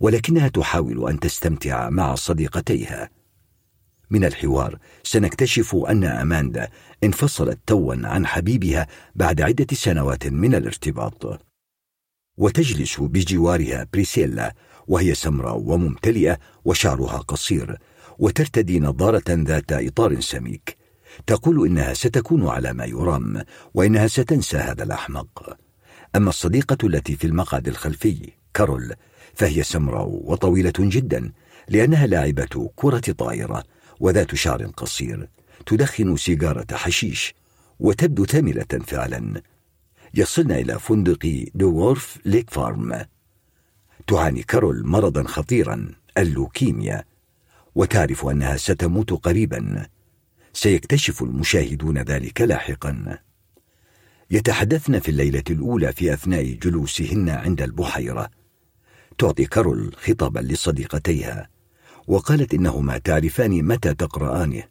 ولكنها تحاول أن تستمتع مع صديقتيها. من الحوار سنكتشف أن أماندا انفصلت توا عن حبيبها بعد عدة سنوات من الارتباط. وتجلس بجوارها بريسيلا وهي سمراء وممتلئة وشعرها قصير وترتدي نظارة ذات إطار سميك. تقول إنها ستكون على ما يرام وإنها ستنسى هذا الأحمق. أما الصديقة التي في المقعد الخلفي كارول فهي سمراء وطويلة جدا لأنها لاعبة كرة طائرة وذات شعر قصير تدخن سيجارة حشيش وتبدو ثاملة فعلا. يصلن إلى فندق دوورف ليك فارم تعاني كارول مرضا خطيرا اللوكيميا. وتعرف أنها ستموت قريبا. سيكتشف المشاهدون ذلك لاحقا. يتحدثن في الليلة الأولى في أثناء جلوسهن عند البحيرة. تعطي كارول خطابا لصديقتيها وقالت إنهما تعرفان متى تقرآنه.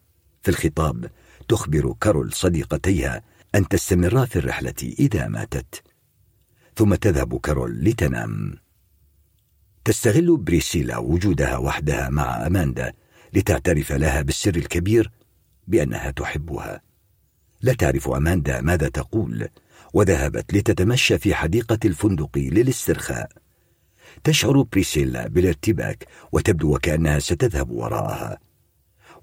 في الخطاب تخبر كارول صديقتيها أن تستمرا في الرحلة إذا ماتت. ثم تذهب كارول لتنام. تستغل بريسيلا وجودها وحدها مع أماندا لتعترف لها بالسر الكبير بأنها تحبها. لا تعرف أماندا ماذا تقول وذهبت لتتمشى في حديقة الفندق للاسترخاء. تشعر بريسيلا بالارتباك وتبدو وكأنها ستذهب وراءها.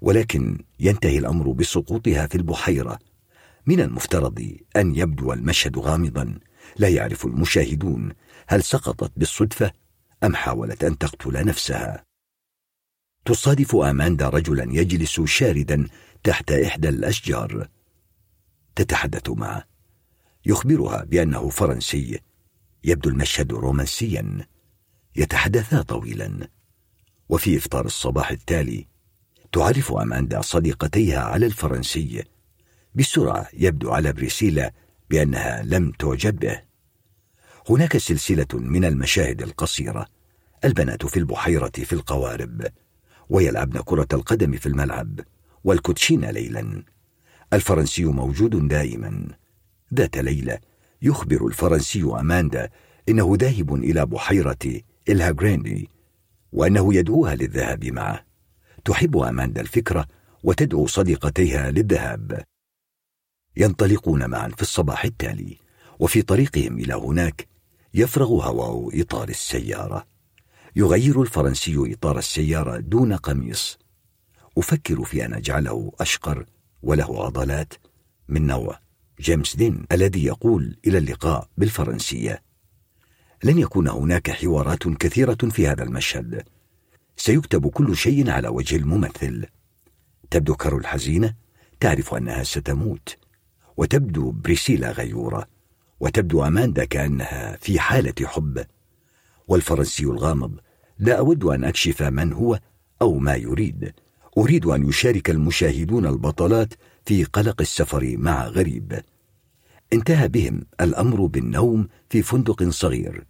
ولكن ينتهي الأمر بسقوطها في البحيرة. من المفترض أن يبدو المشهد غامضا لا يعرف المشاهدون هل سقطت بالصدفة أم حاولت أن تقتل نفسها؟ تصادف آماندا رجلا يجلس شاردا تحت إحدى الأشجار. تتحدث معه. يخبرها بأنه فرنسي. يبدو المشهد رومانسيا. يتحدثا طويلا. وفي إفطار الصباح التالي تعرف أماندا صديقتيها على الفرنسي. بسرعة يبدو على بريسيلا بأنها لم تعجب به. هناك سلسلة من المشاهد القصيرة. البنات في البحيرة في القوارب ويلعبن كرة القدم في الملعب والكوتشين ليلا. الفرنسي موجود دائما. ذات ليلة يخبر الفرنسي أماندا إنه ذاهب إلى بحيرة إلها وأنه يدعوها للذهاب معه. تحب أماندا الفكرة وتدعو صديقتيها للذهاب. ينطلقون معا في الصباح التالي وفي طريقهم إلى هناك يفرغ هواء إطار السيارة. يغير الفرنسي إطار السيارة دون قميص. أفكر في أن أجعله أشقر وله عضلات. من نوع. جيمس دين الذي يقول إلى اللقاء بالفرنسية. لن يكون هناك حوارات كثيرة في هذا المشهد. سيكتب كل شيء على وجه الممثل. تبدو كارول حزينة تعرف أنها ستموت. وتبدو بريسيلا غيورة. وتبدو أماندا كأنها في حالة حب. والفرنسي الغامض لا أود أن أكشف من هو أو ما يريد. أريد أن يشارك المشاهدون البطلات في قلق السفر مع غريب. انتهى بهم الأمر بالنوم في فندق صغير.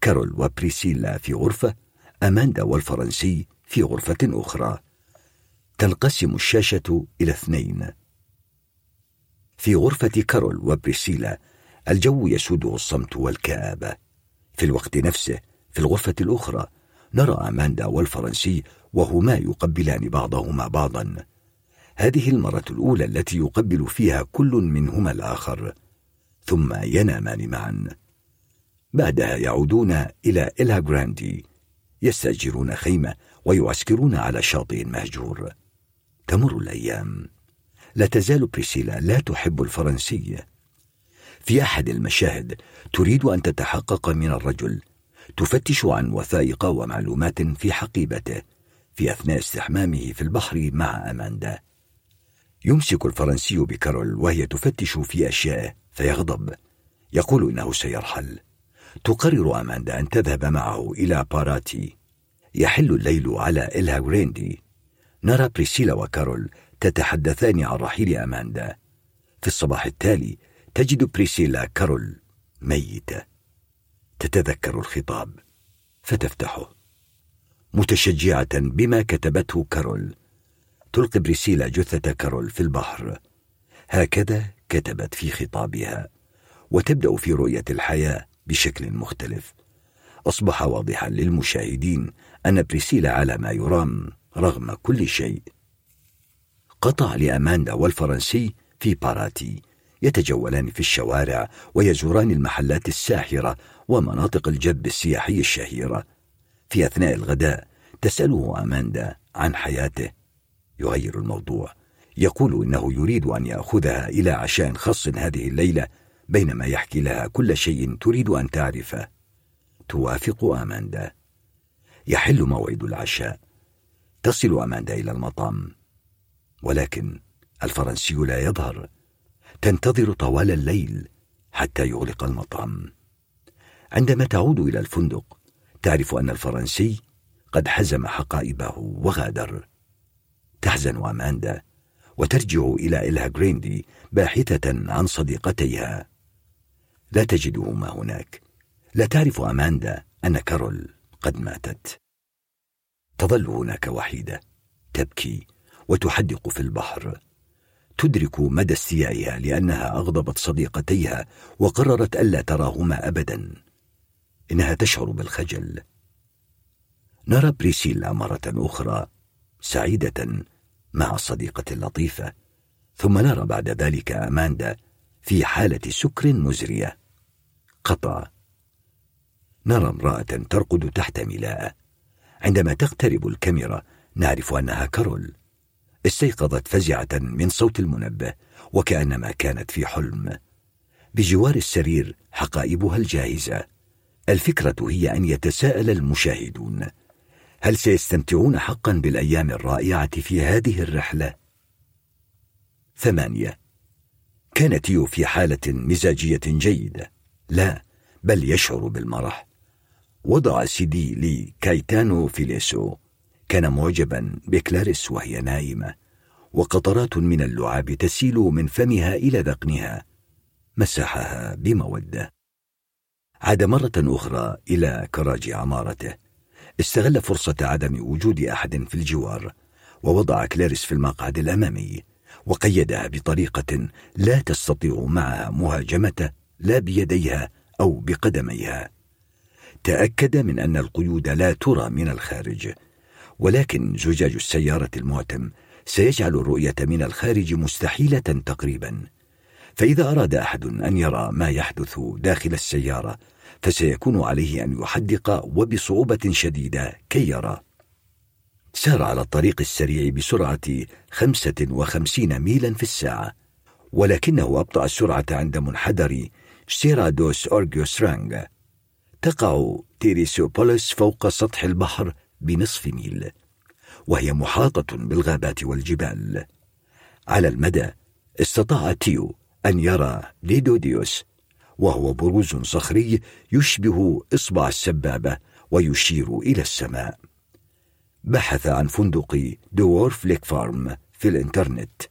كارول وبريسيلا في غرفة أماندا والفرنسي في غرفة أخرى. تنقسم الشاشة إلى اثنين. في غرفة كارول وبريسيلا الجو يسوده الصمت والكآبة. في الوقت نفسه في الغرفة الأخرى. نرى أماندا والفرنسي وهما يقبلان بعضهما بعضا. هذه المرة الأولى التي يقبل فيها كل منهما الآخر. ثم ينامان معا. بعدها يعودون إلى إلها جراندي. يستأجرون خيمة ويعسكرون على شاطئ مهجور. تمر الأيام. لا تزال بريسيلا لا تحب الفرنسية في أحد المشاهد تريد أن تتحقق من الرجل. تفتش عن وثائق ومعلومات في حقيبته في أثناء استحمامه في البحر مع أماندا. يمسك الفرنسي بكارول وهي تفتش في أشيائه فيغضب. يقول إنه سيرحل. تقرر أماندا أن تذهب معه إلى باراتي. يحل الليل على إلها غريندي. نرى بريسيلا وكارول تتحدثان عن رحيل أماندا. في الصباح التالي تجد بريسيلا كارول ميتة تتذكر الخطاب فتفتحه. متشجعة بما كتبته كارول. تلقي بريسيلا جثة كارول في البحر. هكذا كتبت في خطابها. وتبدأ في رؤية الحياة بشكل مختلف. أصبح واضحا للمشاهدين أن بريسيلا على ما يرام رغم كل شيء. قطع لأماندا والفرنسي في باراتي. يتجولان في الشوارع ويزوران المحلات الساحرة ومناطق الجب السياحي الشهيرة. في أثناء الغداء تسأله أماندا عن حياته. يغير الموضوع. يقول إنه يريد أن يأخذها إلى عشاء خاص هذه الليلة بينما يحكي لها كل شيء تريد أن تعرفه. توافق أماندا. يحل موعد العشاء. تصل أماندا إلى المطعم. ولكن الفرنسي لا يظهر. تنتظر طوال الليل حتى يغلق المطعم. عندما تعود إلى الفندق تعرف أن الفرنسي قد حزم حقائبه وغادر. تحزن أماندا وترجع إلى إلها جريندي باحثة عن صديقتيها. لا تجدهما هناك. لا تعرف أماندا أن كارول قد ماتت. تظل هناك وحيدة تبكي وتحدق في البحر. تدرك مدى استيائها لأنها أغضبت صديقتيها وقررت ألا تراهما أبدا. إنها تشعر بالخجل. نرى بريسيلا مرة أخرى سعيدة مع الصديقة اللطيفة ثم نرى بعد ذلك أماندا في حالة سكر مزرية. قطع. نرى امرأة ترقد تحت ملاءة عندما تقترب الكاميرا نعرف أنها كارول. استيقظت فزعة من صوت المنبه وكأنما كانت في حلم. بجوار السرير حقائبها الجاهزة الفكرة هي أن يتساءل المشاهدون. هل سيستمتعون حقا بالأيام الرائعة في هذه الرحلة؟ ثمانية. كان تيو في حالة مزاجية جيدة. لا بل يشعر بالمرح. وضع سي دي لكايتانو فيليسو. كان معجبا بكلاريس وهي نائمة وقطرات من اللعاب تسيل من فمها إلى ذقنها مسحها بمودة. عاد مرة أخرى إلى كراج عمارته. استغل فرصة عدم وجود أحد في الجوار ووضع كلاريس في المقعد الأمامي وقيدها بطريقة لا تستطيع معها مهاجمته لا بيديها أو بقدميها. تأكد من أن القيود لا ترى من الخارج. ولكن زجاج السيارة المعتم سيجعل الرؤية من الخارج مستحيلة تقريبا. فإذا أراد أحد أن يرى ما يحدث داخل السيارة فسيكون عليه أن يحدق وبصعوبة شديدة كي يرى. سار على الطريق السريع بسرعة خمسة وخمسين ميلا في الساعة. ولكنه أبطأ السرعة عند منحدر سيرادوس أورجيوس رانغ تقع تيريسوبوليس فوق سطح البحر بنصف ميل وهي محاطة بالغابات والجبال. على المدى استطاع تيو أن يرى ديدو ديوس وهو بروز صخري يشبه إصبع السبابة ويشير إلى السماء. بحث عن فندق دورف ليك فارم في الإنترنت.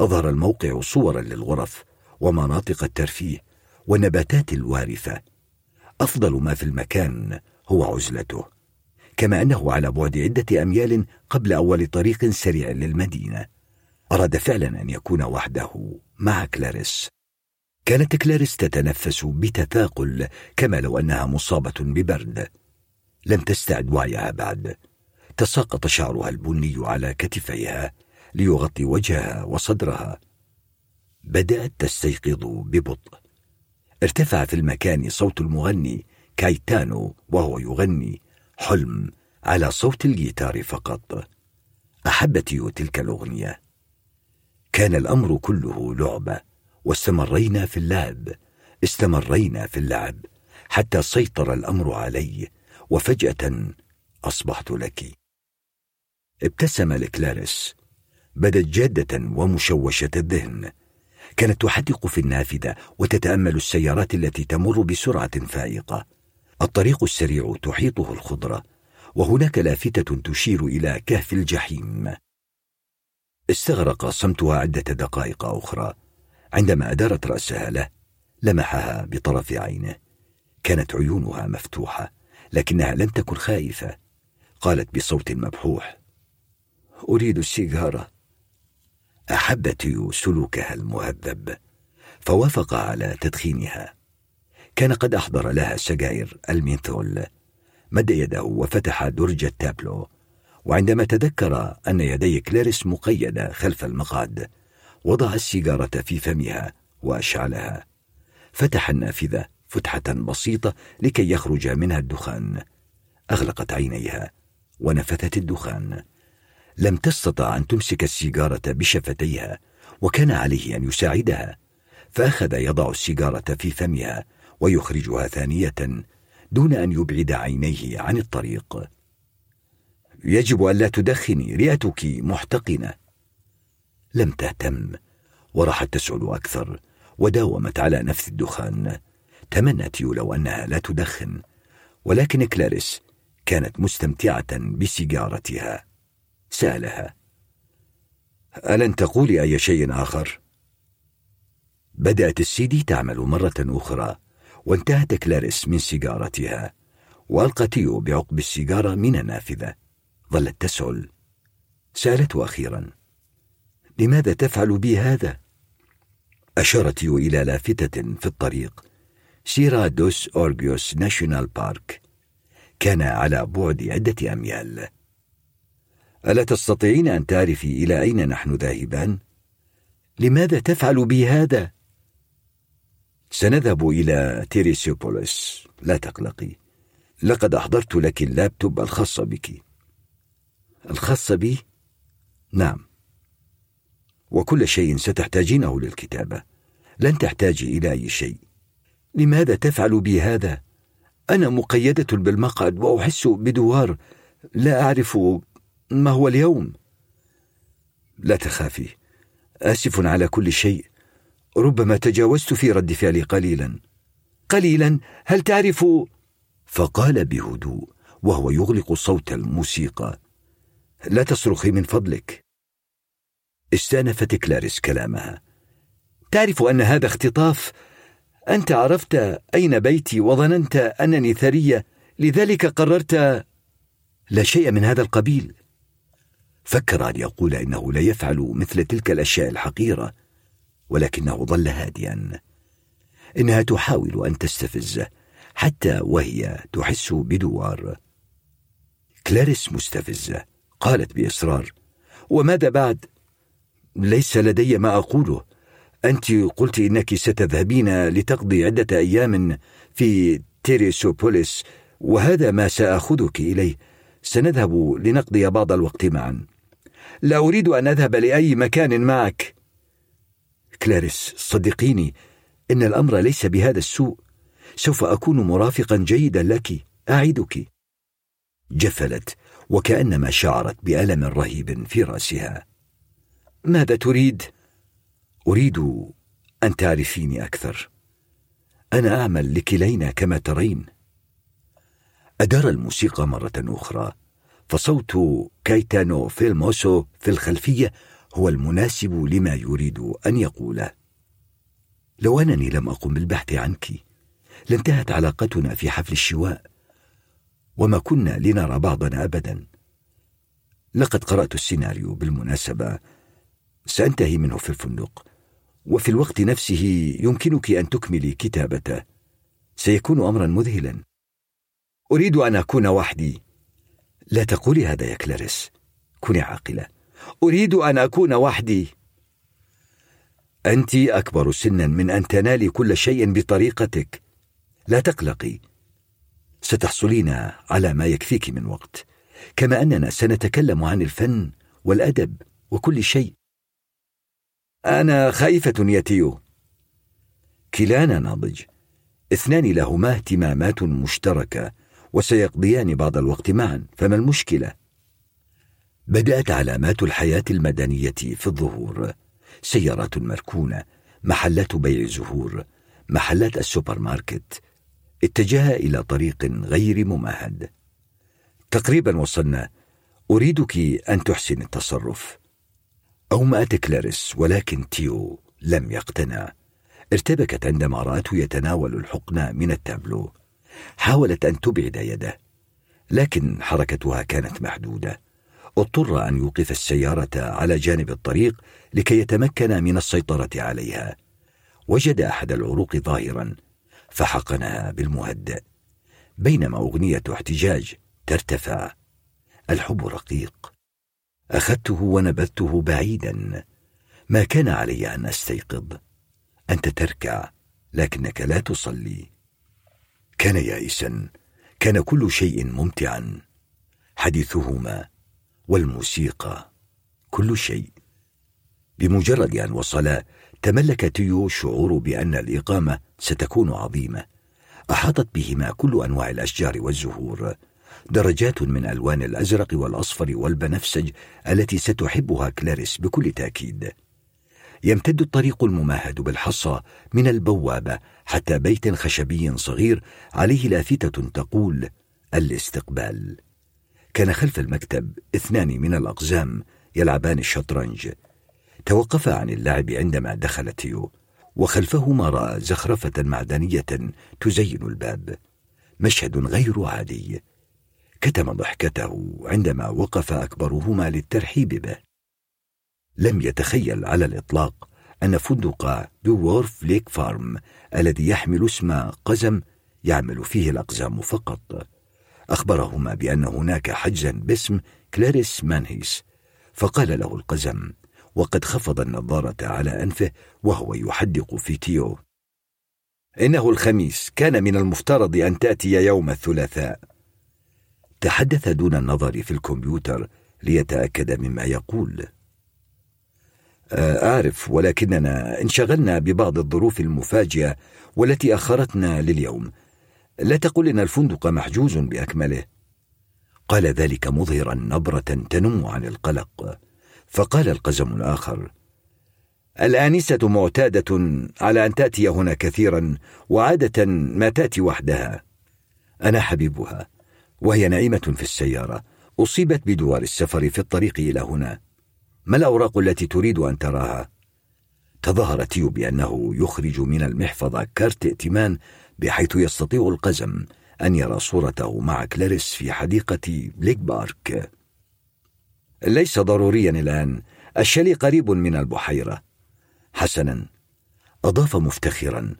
أظهر الموقع صورا للغرف ومناطق الترفيه والنباتات الوارفة. أفضل ما في المكان هو عزلته. كما أنه على بعد عدة أميال قبل أول طريق سريع للمدينة. أراد فعلا أن يكون وحده مع كلاريس. كانت كلاريس تتنفس بتثاقل كما لو أنها مصابة ببرد. لم تستعد وعيها بعد. تساقط شعرها البني على كتفيها ليغطي وجهها وصدرها. بدأت تستيقظ ببطء. ارتفع في المكان صوت المغني كايتانو وهو يغني. حلم على صوت الجيتار فقط. احبت يو تلك الأغنية. كان الأمر كله لعبة واستمرينا في اللعب استمرينا في اللعب حتى سيطر الأمر علي وفجأة أصبحت لك. ابتسم لكلاريس. بدت جادة ومشوشة الذهن. كانت تحدق في النافذة وتتأمل السيارات التي تمر بسرعة فائقة. الطريق السريع تحيطه الخضرة وهناك لافتة تشير إلى كهف الجحيم. استغرق صمتها عدة دقائق أخرى. عندما أدارت رأسها له لمحها بطرف عينه. كانت عيونها مفتوحة لكنها لم تكن خائفة قالت بصوت مبحوح أريد السيجارة. أحب تيو سلوكها المهذب فوافق على تدخينها. كان قد أحضر لها سجائر المينثول مد يده وفتح درج التابلو وعندما تذكر أن يدي كلاريس مقيدة خلف المقعد وضع السيجارة في فمها وأشعلها. فتح النافذة فتحة بسيطة لكي يخرج منها الدخان. أغلقت عينيها ونفثت الدخان. لم تستطع أن تمسك السيجارة بشفتيها وكان عليه أن يساعدها فأخذ يضع السيجارة في فمها ويخرجها ثانية دون أن يبعد عينيه عن الطريق. يجب الا تدخني رئتك محتقنة. لم تهتم وراحت تسعد أكثر وداومت على نفس الدخان. تمنت يولو أنها لا تدخن ولكن كلاريس كانت مستمتعة بسيجارتها. سألها ألن تقولي أي شيء آخر؟ بدأت السي دي تعمل مرة أخرى. وانتهت كلاريس من سيجارتها والقى تيو بعقب السيجارة من النافذة ظلت تسأل سالته أخيرا لماذا تفعل بي هذا؟ أشار تيو إلى لافتة في الطريق سيرا دوس أورجيوس ناشونال بارك. كان على بعد عدة أميال. ألا تستطيعين أن تعرفي إلى أين نحن ذاهبان؟ لماذا تفعل بي هذا؟ سنذهب إلى تيريسيوبوليس. لا تقلقي. لقد أحضرت لك اللابتوب الخاص بك. الخاص بي نعم. وكل شيء ستحتاجينه للكتابة. لن تحتاجي إلى أي شيء. لماذا تفعل بي هذا أنا مقيدة بالمقعد وأحس بدوار. لا أعرف ما هو اليوم. لا تخافي. آسف على كل شيء. ربما تجاوزت في رد فعلي قليلا. قليلا هل تعرف؟ فقال بهدوء وهو يغلق صوت الموسيقى. لا تصرخي من فضلك. استانفت كلاريس كلامها. تعرف أن هذا اختطاف؟ أنت عرفت أين بيتي وظننت أنني ثرية لذلك قررت لا شيء من هذا القبيل. فكر أن يقول إنه لا يفعل مثل تلك الأشياء الحقيرة. ولكنه ظل هادئا إنها تحاول أن تستفزه حتى وهي تحس بدوار. كلاريس مستفزة. قالت بإصرار وماذا بعد؟ ليس لدي ما أقوله. أنت قلت إنك ستذهبين لتقضي عدة أيام في تيريسوبوليس وهذا ما سأخذك إليه. سنذهب لنقضي بعض الوقت معا. لا أريد أن أذهب لأي مكان معك. كلاريس صدقيني إن الأمر ليس بهذا السوء. سوف أكون مرافقا جيدا لك أعدك. جفلت وكأنما شعرت بألم رهيب في رأسها. ماذا تريد؟ أريد أن تعرفيني أكثر. أنا أعمل لكلينا كما ترين. أدار الموسيقى مرة أخرى فصوت كايتانو فيلموسو في الخلفية هو المناسب لما يريد أن يقوله لو أنني لم أقم بالبحث عنك لانتهت علاقتنا في حفل الشواء وما كنا لنرى بعضنا أبدا. لقد قرأت السيناريو بالمناسبة. سأنتهي منه في الفندق وفي الوقت نفسه يمكنك أن تكملي كتابته. سيكون أمرا مذهلا. أريد أن أكون وحدي. لا تقولي هذا يا كلاريس. كوني عاقلة. أريد أن أكون وحدي. أنت أكبر سنا من أن تنالي كل شيء بطريقتك. لا تقلقي. ستحصلين على ما يكفيك من وقت. كما أننا سنتكلم عن الفن والأدب وكل شيء. أنا خائفة يا تيو كلانا ناضج. اثنان لهما اهتمامات مشتركة وسيقضيان بعض الوقت معا. فما المشكلة؟ بدأت علامات الحياة المدنية في الظهور. سيارات مركونة محلات بيع زهور محلات السوبر ماركت اتجه إلى طريق غير ممهد. تقريبا وصلنا. أريدك أن تحسن التصرف. أومأت كلاريس ولكن تيو لم يقتنع. ارتبكت عندما رأته يتناول الحقنة من التابلو. حاولت أن تبعد يده لكن حركتها كانت محدودة. اضطر أن يوقف السيارة على جانب الطريق لكي يتمكن من السيطرة عليها. وجد أحد العروق ظاهرا فحقنها بالمهدئ بينما أغنية احتجاج ترتفع. الحب رقيق. أخذته ونبذته بعيدا. ما كان علي أن أستيقظ. أنت تركع لكنك لا تصلي. كان يائسا. كان كل شيء ممتعا. حديثهما والموسيقى كل شيء. بمجرد أن وصلا تملك تيو شعور بأن الإقامة ستكون عظيمة. أحاطت بهما كل أنواع الأشجار والزهور. درجات من ألوان الأزرق والأصفر والبنفسج التي ستحبها كلاريس بكل تأكيد. يمتد الطريق الممهد بالحصى من البوابه حتى بيت خشبي صغير عليه لافتة تقول الاستقبال. كان خلف المكتب اثنان من الأقزام يلعبان الشطرنج. توقفا عن اللعب عندما دخل تيو وخلفهما رأى زخرفة معدنية تزين الباب. مشهد غير عادي. كتم ضحكته عندما وقف أكبرهما للترحيب به. لم يتخيل على الإطلاق أن فندق دوورف ليك فارم الذي يحمل اسم قزم يعمل فيه الأقزام فقط. أخبرهما بأن هناك حجزا باسم كلاريس مانهيس فقال له القزم وقد خفض النظارة على أنفه وهو يحدق في تيو. إنه الخميس كان من المفترض أن تأتي يوم الثلاثاء. تحدث دون النظر في الكمبيوتر ليتأكد مما يقول. آه، أعرف ولكننا انشغلنا ببعض الظروف المفاجئة والتي أخرتنا لليوم لا تقل إن الفندق محجوز بأكمله. قال ذلك مظهرا نبرة تنم عن القلق. فقال القزم الآخر الآنسة معتادة على أن تأتي هنا كثيرا وعادة ما تأتي وحدها. أنا حبيبها وهي نائمه في السيارة. أصيبت بدوار السفر في الطريق إلى هنا. ما الأوراق التي تريد أن تراها؟ تظاهر تيو بانه يخرج من المحفظة كارت ائتمان بحيث يستطيع القزم أن يرى صورته مع كلاريس في حديقة بليك بارك. ليس ضروريا الآن. الشالي قريب من البحيرة. حسنا. أضاف مفتخرا.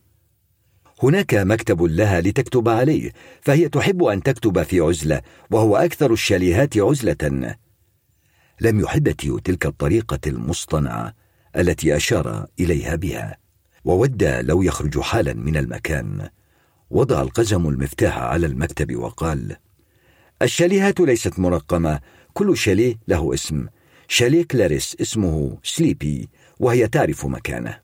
هناك مكتب لها لتكتب عليه فهي تحب أن تكتب في عزلة وهو أكثر الشاليهات عزلة. لم يحب تيو تلك الطريقة المصطنعة التي أشار إليها بها وود لو يخرج حالا من المكان. وضع القزم المفتاح على المكتب وقال الشاليهات ليست مرقمة كل شاليه له اسم. شاليه كلاريس اسمه سليبي وهي تعرف مكانه.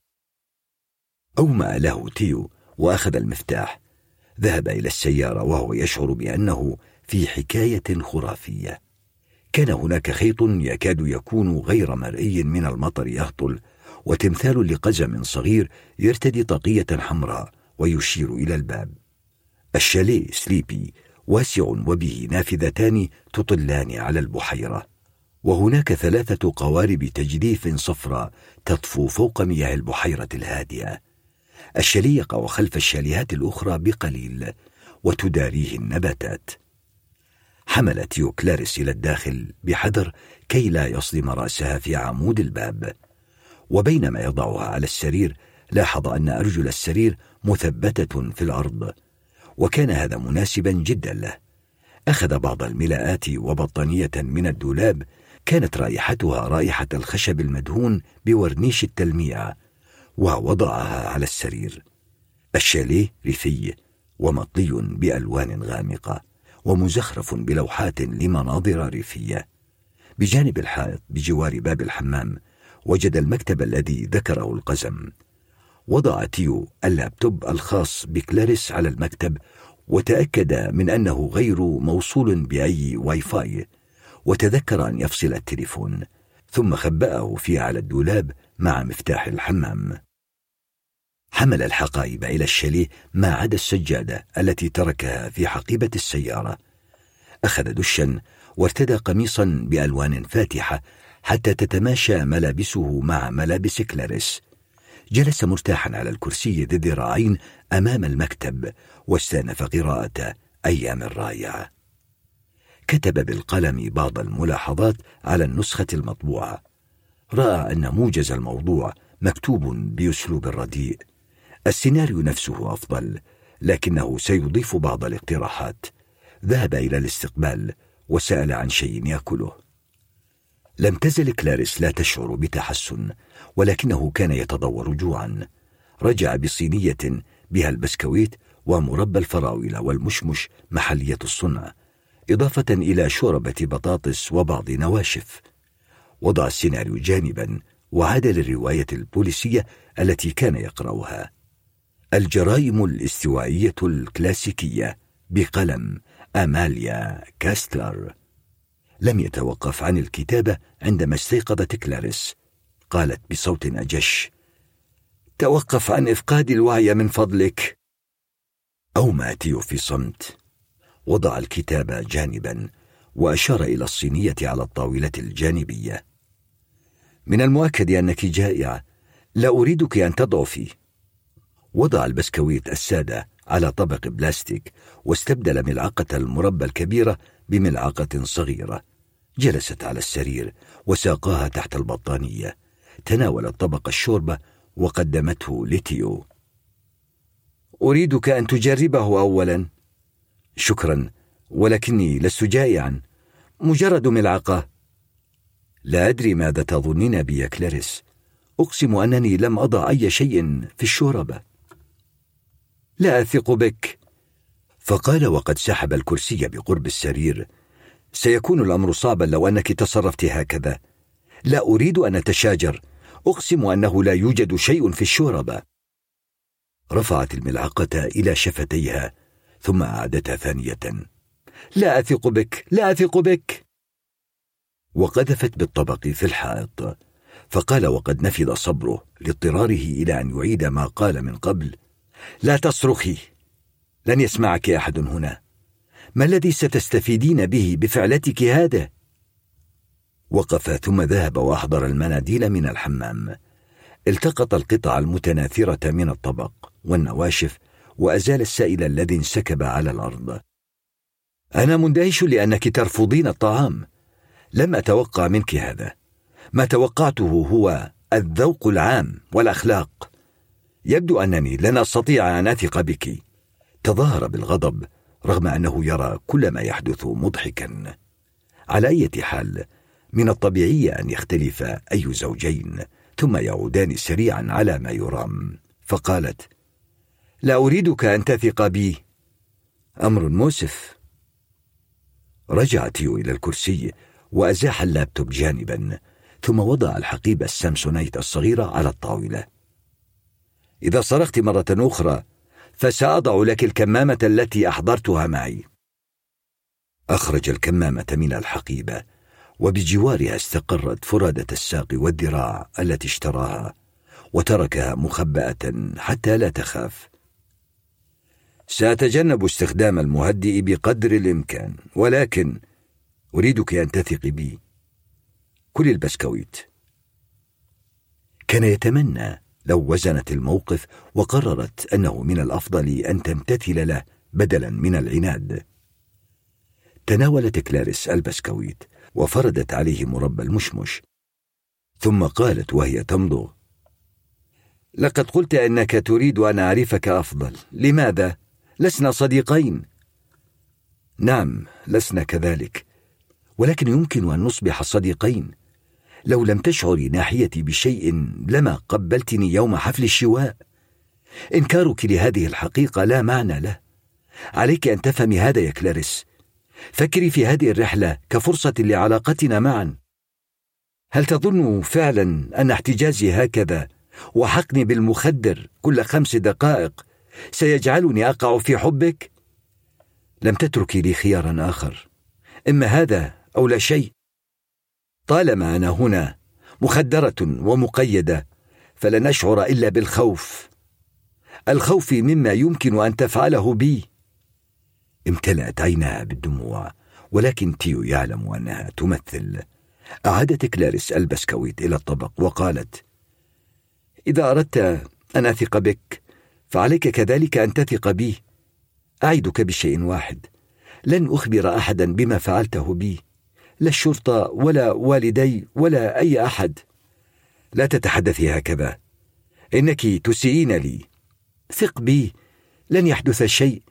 أومأ له تيو وأخذ المفتاح. ذهب إلى السيارة وهو يشعر بأنه في حكاية خرافية. كان هناك خيط يكاد يكون غير مرئي من المطر يهطل وتمثال لقزم صغير يرتدي طاقية حمراء. ويشير إلى الباب. الشاليه سليبي واسع وبه نافذتان تطلان على البحيرة وهناك ثلاثة قوارب تجديف صفراء تطفو فوق مياه البحيرة الهادئة. الشاليه يقع خلف الشاليهات الأخرى بقليل وتداريه النباتات. حملت تيو كلاريس إلى الداخل بحذر كي لا يصدم رأسها في عمود الباب. وبينما يضعها على السرير لاحظ أن أرجل السرير مثبتة في الأرض. وكان هذا مناسبا جدا له. أخذ بعض الملاءات وبطانية من الدولاب. كانت رائحتها رائحة الخشب المدهون بورنيش التلميع ووضعها على السرير. الشاليه ريفي ومطلي بألوان غامقة ومزخرف بلوحات لمناظر ريفية. بجانب الحائط بجوار باب الحمام وجد المكتب الذي ذكره القزم. وضع تيو اللابتوب الخاص بكلاريس على المكتب وتأكد من أنه غير موصول بأي واي فاي وتذكر أن يفصل التليفون ثم خبأه في على الدولاب مع مفتاح الحمام. حمل الحقائب إلى الشاليه ما عدا السجادة التي تركها في حقيبة السيارة. أخذ دشا وارتدى قميصا بألوان فاتحة حتى تتماشى ملابسه مع ملابس كلاريس. جلس مرتاحا على الكرسي ذي الذراعين أمام المكتب واستأنف قراءة أيام الرائعة كتب بالقلم بعض الملاحظات على النسخة المطبوعة. رأى أن موجز الموضوع مكتوب بأسلوب رديء. السيناريو نفسه أفضل لكنه سيضيف بعض الاقتراحات. ذهب إلى الاستقبال وسأل عن شيء يأكله. لم تزل كلاريس لا تشعر بتحسن. ولكنه كان يتضور جوعا. رجع بصينية بها البسكويت ومربى الفراولة والمشمش محلية الصنع إضافة إلى شوربة بطاطس وبعض نواشف. وضع السيناريو جانبا وعاد للرواية البوليسية التي كان يقرأها. الجرائم الاستوائية الكلاسيكية بقلم أماليا كاستلر. لم يتوقف عن الكتابة عندما استيقظت كلاريس. قالت بصوت أجش توقف عن إفقاد الوعي من فضلك. أو ماتيو في صمت. وضع الكتاب جانبا وأشار إلى الصينية على الطاولة الجانبية. من المؤكد أنك جائعة لا أريدك أن تضعفي وضع البسكويت السادة على طبق بلاستيك واستبدل ملعقة المربى الكبيرة بملعقة صغيرة جلست على السرير وساقاها تحت البطانية. تناولت طبق الشوربة وقدمته لتيو. أريدك أن تجربه أولا. شكرا ولكني لست جائعا. مجرد ملعقة. لا أدري ماذا تظنين بي يا كلاريس. أقسم أنني لم أضع أي شيء في الشوربة. لا أثق بك. فقال وقد سحب الكرسي بقرب السرير. سيكون الأمر صعبا لو أنك تصرفت هكذا. لا أريد أن أتشاجر. أقسم أنه لا يوجد شيء في الشوربة. رفعت الملعقة إلى شفتيها ثم أعادتها ثانية. لا أثق بك لا أثق بك! وقذفت بالطبق في الحائط فقال وقد نفذ صبره لاضطراره إلى أن يعيد ما قال من قبل. لا تصرخي! لن يسمعك أحد هنا. ما الذي ستستفيدين به بفعلتك هذا؟ وقف ثم ذهب وأحضر المناديل من الحمام. التقط القطع المتناثرة من الطبق والنواشف وأزال السائل الذي انسكب على الأرض. أنا مندهش لأنك ترفضين الطعام. لم أتوقع منك هذا. ما توقعته هو الذوق العام والأخلاق. يبدو أنني لن أستطيع أن أثق بك. تظاهر بالغضب رغم أنه يرى كل ما يحدث مضحكا. على أي حال من الطبيعي أن يختلف أي زوجين ثم يعودان سريعا على ما يرام. فقالت لا أريدك أن تثق بي. أمر مؤسف رجع تيو إلى الكرسي وأزاح اللابتوب جانبا ثم وضع الحقيبة السامسونيت الصغيرة على الطاولة. إذا صرخت مرة أخرى فسأضع لك الكمامة التي أحضرتها معي. أخرج الكمامة من الحقيبة وبجوارها استقرت فرادة الساق والذراع التي اشتراها وتركها مخبأة حتى لا تخاف. سأتجنب استخدام المهدئ بقدر الإمكان ولكن أريدك أن تثقي بي. كل البسكويت. كان يتمنى لو وزنت الموقف وقررت أنه من الأفضل أن تمتثل له بدلا من العناد. تناولت كلاريس البسكويت وفردت عليه مربى المشمش. ثم قالت وهي تمضغ لقد قلت إنك تريد أن أعرفك أفضل لماذا؟ لسنا صديقين. نعم لسنا كذلك ولكن يمكن أن نصبح صديقين. لو لم تشعري ناحيتي بشيء لما قبلتني يوم حفل الشواء. إنكارك لهذه الحقيقة لا معنى له. عليك أن تفهمي هذا يا كلاريس فكري في هذه الرحلة كفرصة لعلاقتنا معا. هل تظن فعلا أن احتجازي هكذا وحقني بالمخدر كل خمس دقائق سيجعلني أقع في حبك؟ لم تتركي لي خيارا آخر. إما هذا أو لا شيء. طالما أنا هنا مخدرة ومقيدة فلن اشعر إلا بالخوف. الخوف مما يمكن أن تفعله بي. امتلأت عيناها بالدموع ولكن تيو يعلم أنها تمثل. أعادت كلاريس البسكويت إلى الطبق وقالت إذا أردت أن أثق بك فعليك كذلك أن تثق بي. أعدك بشيء واحد لن أخبر أحدا بما فعلته بي لا الشرطة ولا والدي ولا أي أحد. لا تتحدثي هكذا إنك تسيئين لي. ثق بي لن يحدث شيء.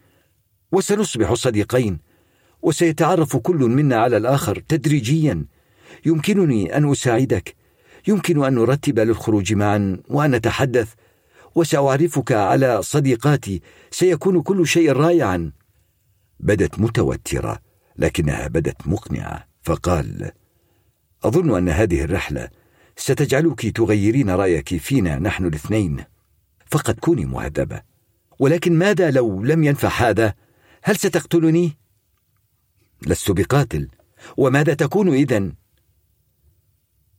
وسنصبح صديقين وسيتعرف كل منا على الآخر تدريجيا. يمكنني أن أساعدك يمكن أن نرتب للخروج معا وأن نتحدث وسأعرفك على صديقاتي سيكون كل شيء رائعا. بدت متوترة لكنها بدت مقنعة فقال أظن أن هذه الرحلة ستجعلك تغيرين رأيك فينا نحن الاثنين. فقد كوني مهذبة ولكن ماذا لو لم ينفع هذا؟ هل ستقتلني؟ لست بقاتل. وماذا تكون اذا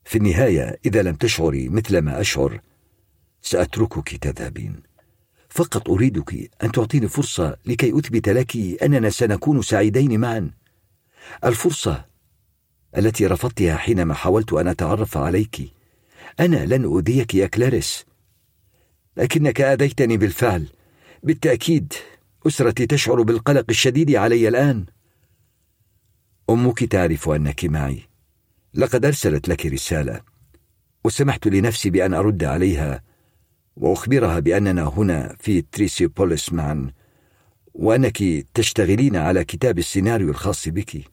في النهاية إذا لم تشعري مثل ما أشعر سأتركك تذهبين. فقط أريدك أن تعطيني فرصة لكي أثبت لك أننا سنكون سعيدين معا. الفرصة التي رفضتها حينما حاولت أن أتعرف عليك. أنا لن أؤذيك يا كلاريس لكنك آذيتني بالفعل. بالتأكيد أسرتي تشعر بالقلق الشديد علي الآن. أمك تعرف أنك معي. لقد أرسلت لك رسالة وسمحت لنفسي بأن أرد عليها وأخبرها بأننا هنا في تريسيبوليس معا وأنك تشتغلين على كتاب السيناريو الخاص بك.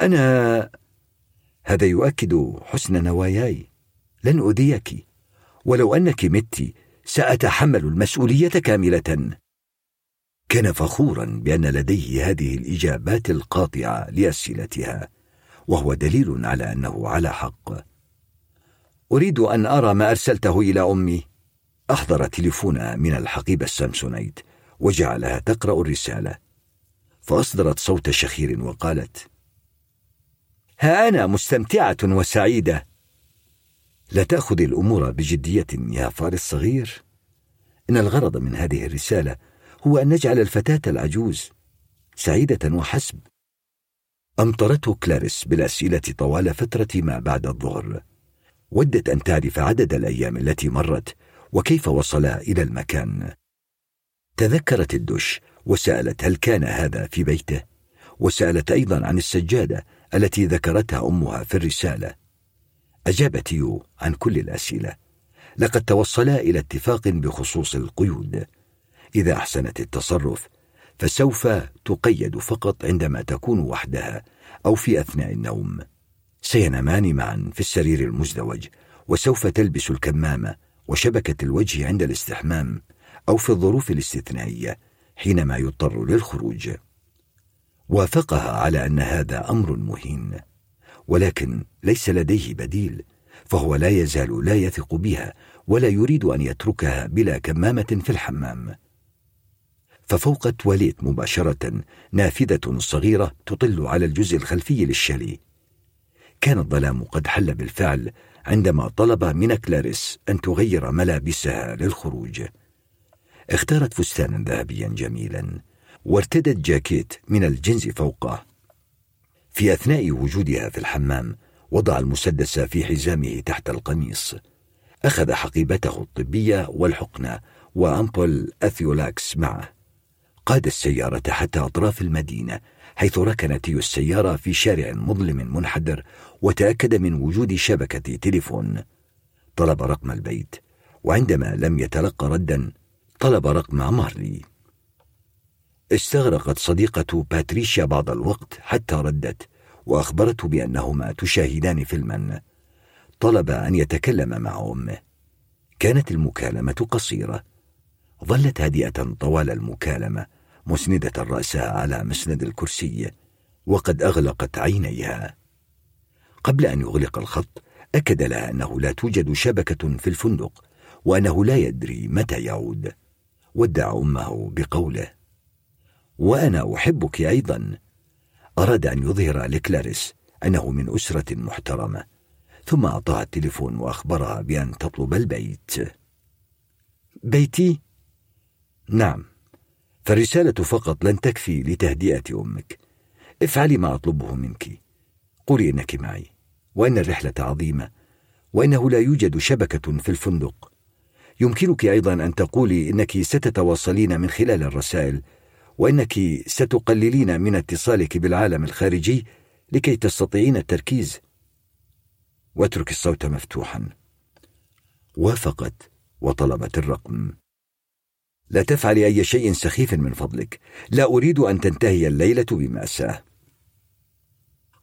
أنا هذا يؤكد حسن نواياي. لن أذيك ولو أنك مت سأتحمل المسؤولية كاملة. كان فخورا بأن لديه هذه الإجابات القاطعة لأسئلتها وهو دليل على أنه على حق. أريد أن أرى ما أرسلته إلى أمي. أحضر تليفونها من الحقيبة السامسونيت وجعلها تقرأ الرسالة. فأصدرت صوت شخير وقالت ها أنا مستمتعة وسعيدة. لا تأخذ الأمور بجدية يا فار الصغير إن الغرض من هذه الرسالة هو أن نجعل الفتاة العجوز سعيدة وحسب. أمطرته كلاريس بالأسئلة طوال فترة ما بعد الظهر؟ ودت أن تعرف عدد الأيام التي مرت وكيف وصلا إلى المكان. تذكرت الدش وسألت هل كان هذا في بيته؟ وسألت أيضا عن السجادة التي ذكرتها أمها في الرسالة. أجاب تيو عن كل الأسئلة. لقد توصلا إلى اتفاق بخصوص القيود. إذا أحسنت التصرف فسوف تقيد فقط عندما تكون وحدها أو في أثناء النوم. سينامان معا في السرير المزدوج وسوف تلبس الكمامة وشبكة الوجه عند الاستحمام أو في الظروف الاستثنائية حينما يضطر للخروج. وافقها على أن هذا أمر مهين ولكن ليس لديه بديل فهو لا يزال لا يثق بها ولا يريد أن يتركها بلا كمامة في الحمام. ففوق التواليت مباشرة نافذة صغيرة تطل على الجزء الخلفي للشاليه. كان الظلام قد حل بالفعل عندما طلب من كلاريس أن تغير ملابسها للخروج. اختارت فستانا ذهبيا جميلا وارتدت جاكيت من الجنس فوقه. في أثناء وجودها في الحمام وضع المسدس في حزامه تحت القميص. أخذ حقيبته الطبية والحقنة وأمبول أثيولاكس معه. قاد السيارة حتى أطراف المدينة حيث ركن تيو السيارة في شارع مظلم منحدر وتأكد من وجود شبكة تليفون. طلب رقم البيت وعندما لم يتلقى ردا طلب رقم مارلي. استغرقت صديقة باتريشيا بعض الوقت حتى ردت وأخبرته بأنهما تشاهدان فيلما. طلب أن يتكلم مع أمه. كانت المكالمة قصيرة. ظلت هادئة طوال المكالمة. مسندة رأسها على مسند الكرسي وقد أغلقت عينيها. قبل أن يغلق الخط أكد لها أنه لا توجد شبكة في الفندق وأنه لا يدري متى يعود. ودع أمه بقوله وأنا أحبك أيضا. أراد أن يظهر لكلاريس أنه من أسرة محترمة ثم أعطاها التليفون وأخبرها بأن تطلب البيت. بيتي؟ نعم. فالرسالة فقط لن تكفي لتهدئة أمك. افعلي ما أطلبه منك. قولي إنك معي وأن الرحلة عظيمة وإنه لا يوجد شبكة في الفندق. يمكنك أيضا أن تقولي إنك ستتواصلين من خلال الرسائل وإنك ستقللين من اتصالك بالعالم الخارجي لكي تستطيعين التركيز. واترك الصوت مفتوحا. وافقت وطلبت الرقم. لا تفعلي أي شيء سخيف من فضلك. لا أريد أن تنتهي الليلة بمأساة.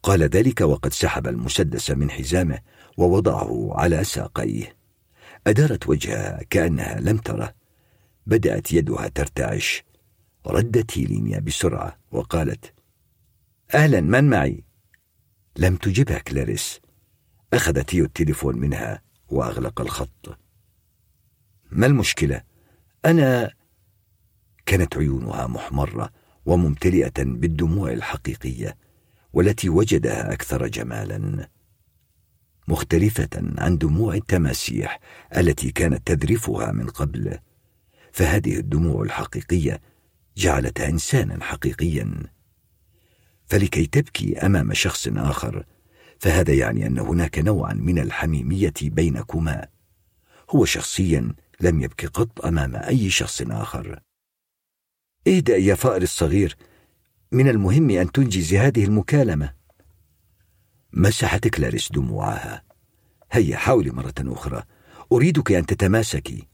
قال ذلك وقد سحب المسدس من حزامه ووضعه على ساقيه. أدارت وجهها كأنها لم تره. بدأت يدها ترتعش. ردت هيلينيا بسرعة وقالت أهلا من معي؟ لم تجبها كلاريس. أخذت هي التليفون منها وأغلق الخط. ما المشكلة؟ أنا كانت عيونها محمرة وممتلئة بالدموع الحقيقية والتي وجدها أكثر جمالا مختلفة عن دموع التماسيح التي كانت تذرفها من قبل. فهذه الدموع الحقيقية جعلتها انسانا حقيقيا. فلكي تبكي أمام شخص آخر فهذا يعني أن هناك نوعا من الحميمية بينكما. هو شخصيا لم يبكي قط أمام أي شخص آخر. اهدأ يا فأر الصغير. من المهم أن تنجز هذه المكالمة. مسحت كلاريس دموعها. هيا حاولي مرة أخرى. أريدك أن تتماسكي.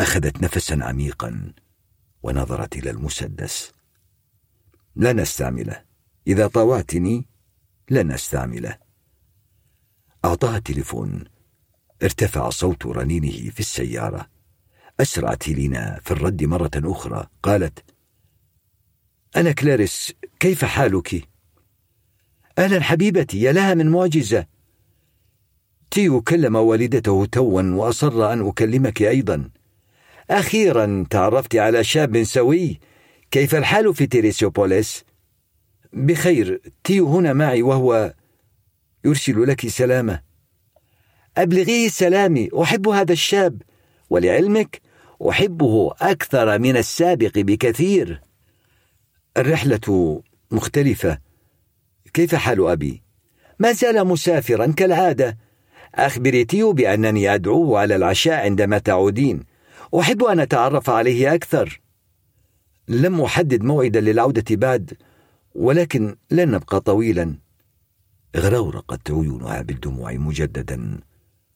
أخذت نفسا عميقا ونظرت إلى المسدس. لن أستعمله إذا طوعتني لن أستعمله أعطاها التليفون. ارتفع صوت رنينه في السيارة. أسرعت هيلينا في الرد مرة أخرى. قالت أنا كلاريس كيف حالك؟ أهلا حبيبتي يا لها من معجزة. تيو كلم والدته توا وأصر أن أكلمك أيضا. أخيرا تعرفت على شاب سوي. كيف الحال في تيريسيوبوليس؟ بخير تيو هنا معي وهو يرسل لك سلامه. أبلغيه سلامي أحب هذا الشاب ولعلمك أحبه أكثر من السابق بكثير. الرحلة مختلفة. كيف حال أبي؟ ما زال مسافرا كالعادة. أخبري تيو بأنني أدعوه على العشاء عندما تعودين. أحب أن أتعرف عليه أكثر. لم أحدد موعدا للعودة بعد ولكن لن نبقى طويلا. غرورقت عيونها بالدموع مجددا.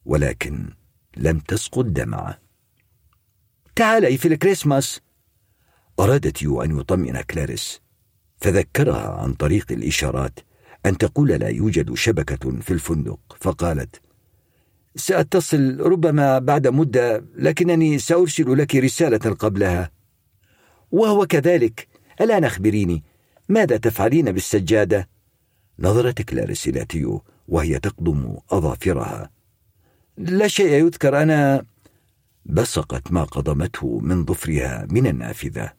ولكن لم تسقط دمعة. تعالي في الكريسماس. أراد تيو أن يطمئن كلاريس فذكرها عن طريق الإشارات أن تقول لا يوجد شبكة في الفندق فقالت سأتصل ربما بعد مدة لكنني سأرسل لك رسالة قبلها. وهو كذلك. الآن أخبريني ماذا تفعلين بالسجادة؟ نظرت كلاريس إلى تيو وهي تقضم أظافرها. لا شيء يذكر أنا بصقت ما قضمته من ظفرها من النافذة.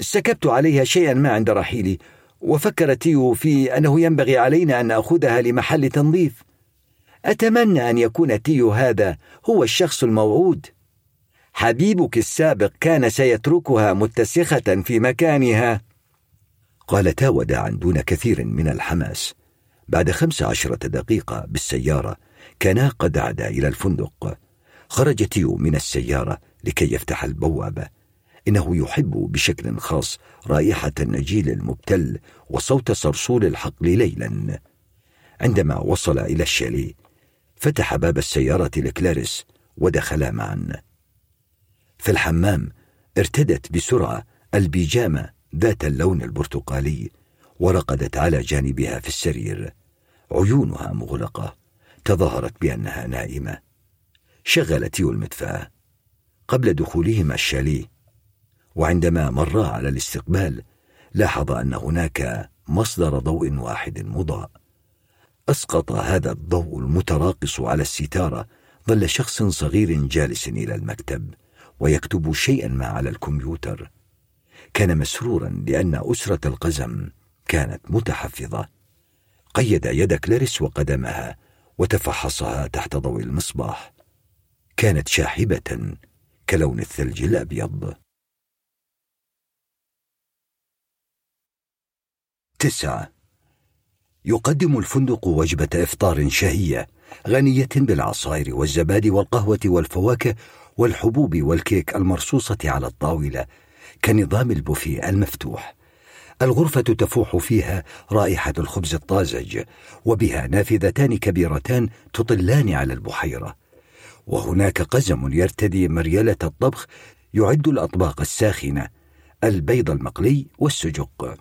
سكبت عليها شيئا ما عند رحيلي وفكر تيو في أنه ينبغي علينا أن نأخذها لمحل تنظيف. أتمنى أن يكون تيو هذا هو الشخص الموعود. حبيبك السابق كان سيتركها متسخة في مكانها. قالتا وداعا دون كثير من الحماس. بعد خمس عشرة دقيقة بالسيارة كانا قد عدا إلى الفندق. خرج تيو من السيارة لكي يفتح البوابة إنه يحب بشكل خاص رائحة النجيل المبتل وصوت صرصور الحقل ليلا. عندما وصل إلى الشاليه فتح باب السيارة لكلاريس ودخلا معا. في الحمام ارتدت بسرعة البيجامة ذات اللون البرتقالي ورقدت على جانبها في السرير. عيونها مغلقة. تظاهرت بأنها نائمة. شغل تيو المدفأة قبل دخولهما الشاليه. وعندما مرا على الاستقبال لاحظ أن هناك مصدر ضوء واحد مضاء. أسقط هذا الضوء المتراقص على الستارة ظل شخص صغير جالس إلى المكتب ويكتب شيئا ما على الكمبيوتر. كان مسرورا لأن أسرة القزم كانت متحفظة. قيد يد كلاريس وقدمها. وتفحصها تحت ضوء المصباح. كانت شاحبة كلون الثلج الأبيض. تسعة. يقدم الفندق وجبة إفطار شهية غنية بالعصائر والزبادي والقهوة والفواكه والحبوب والكيك المرصوصة على الطاولة كنظام البوفيه المفتوح. الغرفة تفوح فيها رائحة الخبز الطازج وبها نافذتان كبيرتان تطلان على البحيرة. وهناك قزم يرتدي مريلة الطبخ يعد الأطباق الساخنة البيض المقلي والسجق.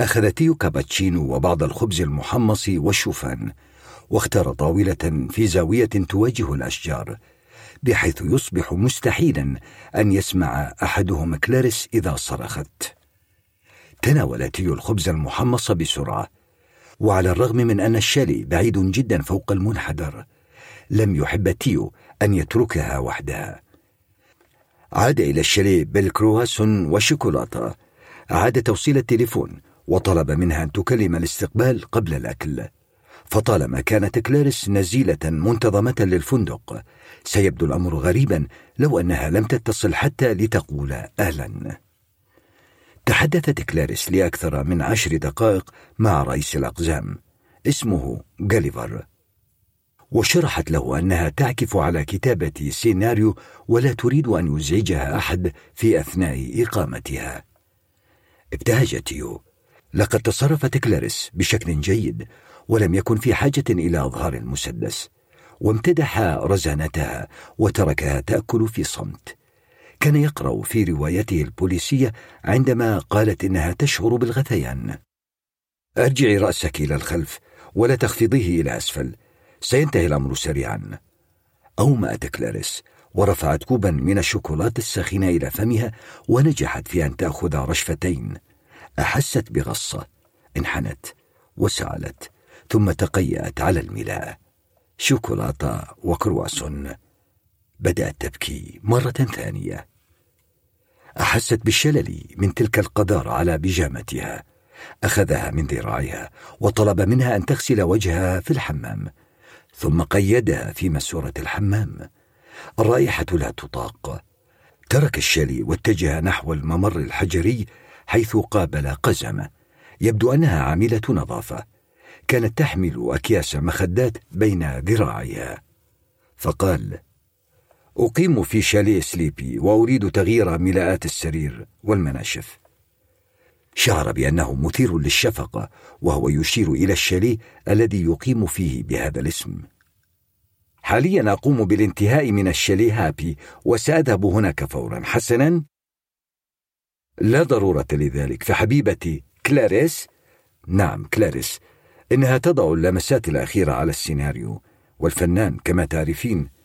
أخذ تيو كابتشينو وبعض الخبز المحمص والشوفان واختار طاولة في زاوية تواجه الأشجار بحيث يصبح مستحيلا أن يسمع أحدهم كلاريس إذا صرخت. تناول تيو الخبز المحمص بسرعة وعلى الرغم من أن الشاليه بعيد جدا فوق المنحدر لم يحب تيو أن يتركها وحدها. عاد إلى الشاليه بالكرواسون وشوكولاتة أعاد توصيل التليفون وطلب منها أن تكلم الاستقبال قبل الأكل. فطالما كانت كلاريس نزيلة منتظمة للفندق سيبدو الأمر غريبا لو أنها لم تتصل حتى لتقول أهلا. تحدثت كلاريس لأكثر من عشر دقائق مع رئيس الأقزام اسمه جاليفر وشرحت له أنها تعكف على كتابة سيناريو ولا تريد أن يزعجها أحد في أثناء إقامتها. ابتهجت يو. لقد تصرفت كلاريس بشكل جيد ولم يكن في حاجة إلى إظهار المسدس وامتدح رزانتها وتركها تأكل في صمت. كان يقرأ في روايته البوليسية عندما قالت إنها تشعر بالغثيان. أرجعي رأسك إلى الخلف ولا تخفضيه إلى أسفل. سينتهي الأمر سريعا. أومأت كلاريس ورفعت كوبا من الشوكولاتة الساخنة إلى فمها ونجحت في أن تأخذ رشفتين. أحست بغصة. انحنت وسألت ثم تقيأت على الملاءة شوكولاتة وكرواسون. بدأت تبكي مرة ثانية. أحست بالشلل من تلك القذارة على بيجامتها أخذها من ذراعها وطلب منها أن تغسل وجهها في الحمام ثم قيدها في مسورة الحمام. الرائحة لا تطاق. ترك الشلي واتجه نحو الممر الحجري حيث قابل قزمة يبدو أنها عاملة نظافة. كانت تحمل أكياس مخدات بين ذراعيها. فقال أقيم في شاليه سليبي وأريد تغيير ملاءات السرير والمناشف. شعر بأنه مثير للشفقة وهو يشير إلى الشاليه الذي يقيم فيه بهذا الاسم. حاليا أقوم بالانتهاء من الشاليه هابي وسأذهب هناك فورا. حسنا. لا ضرورة لذلك فحبيبتي كلاريس. نعم كلاريس. إنها تضع اللمسات الأخيرة على السيناريو. والفنان كما تعرفين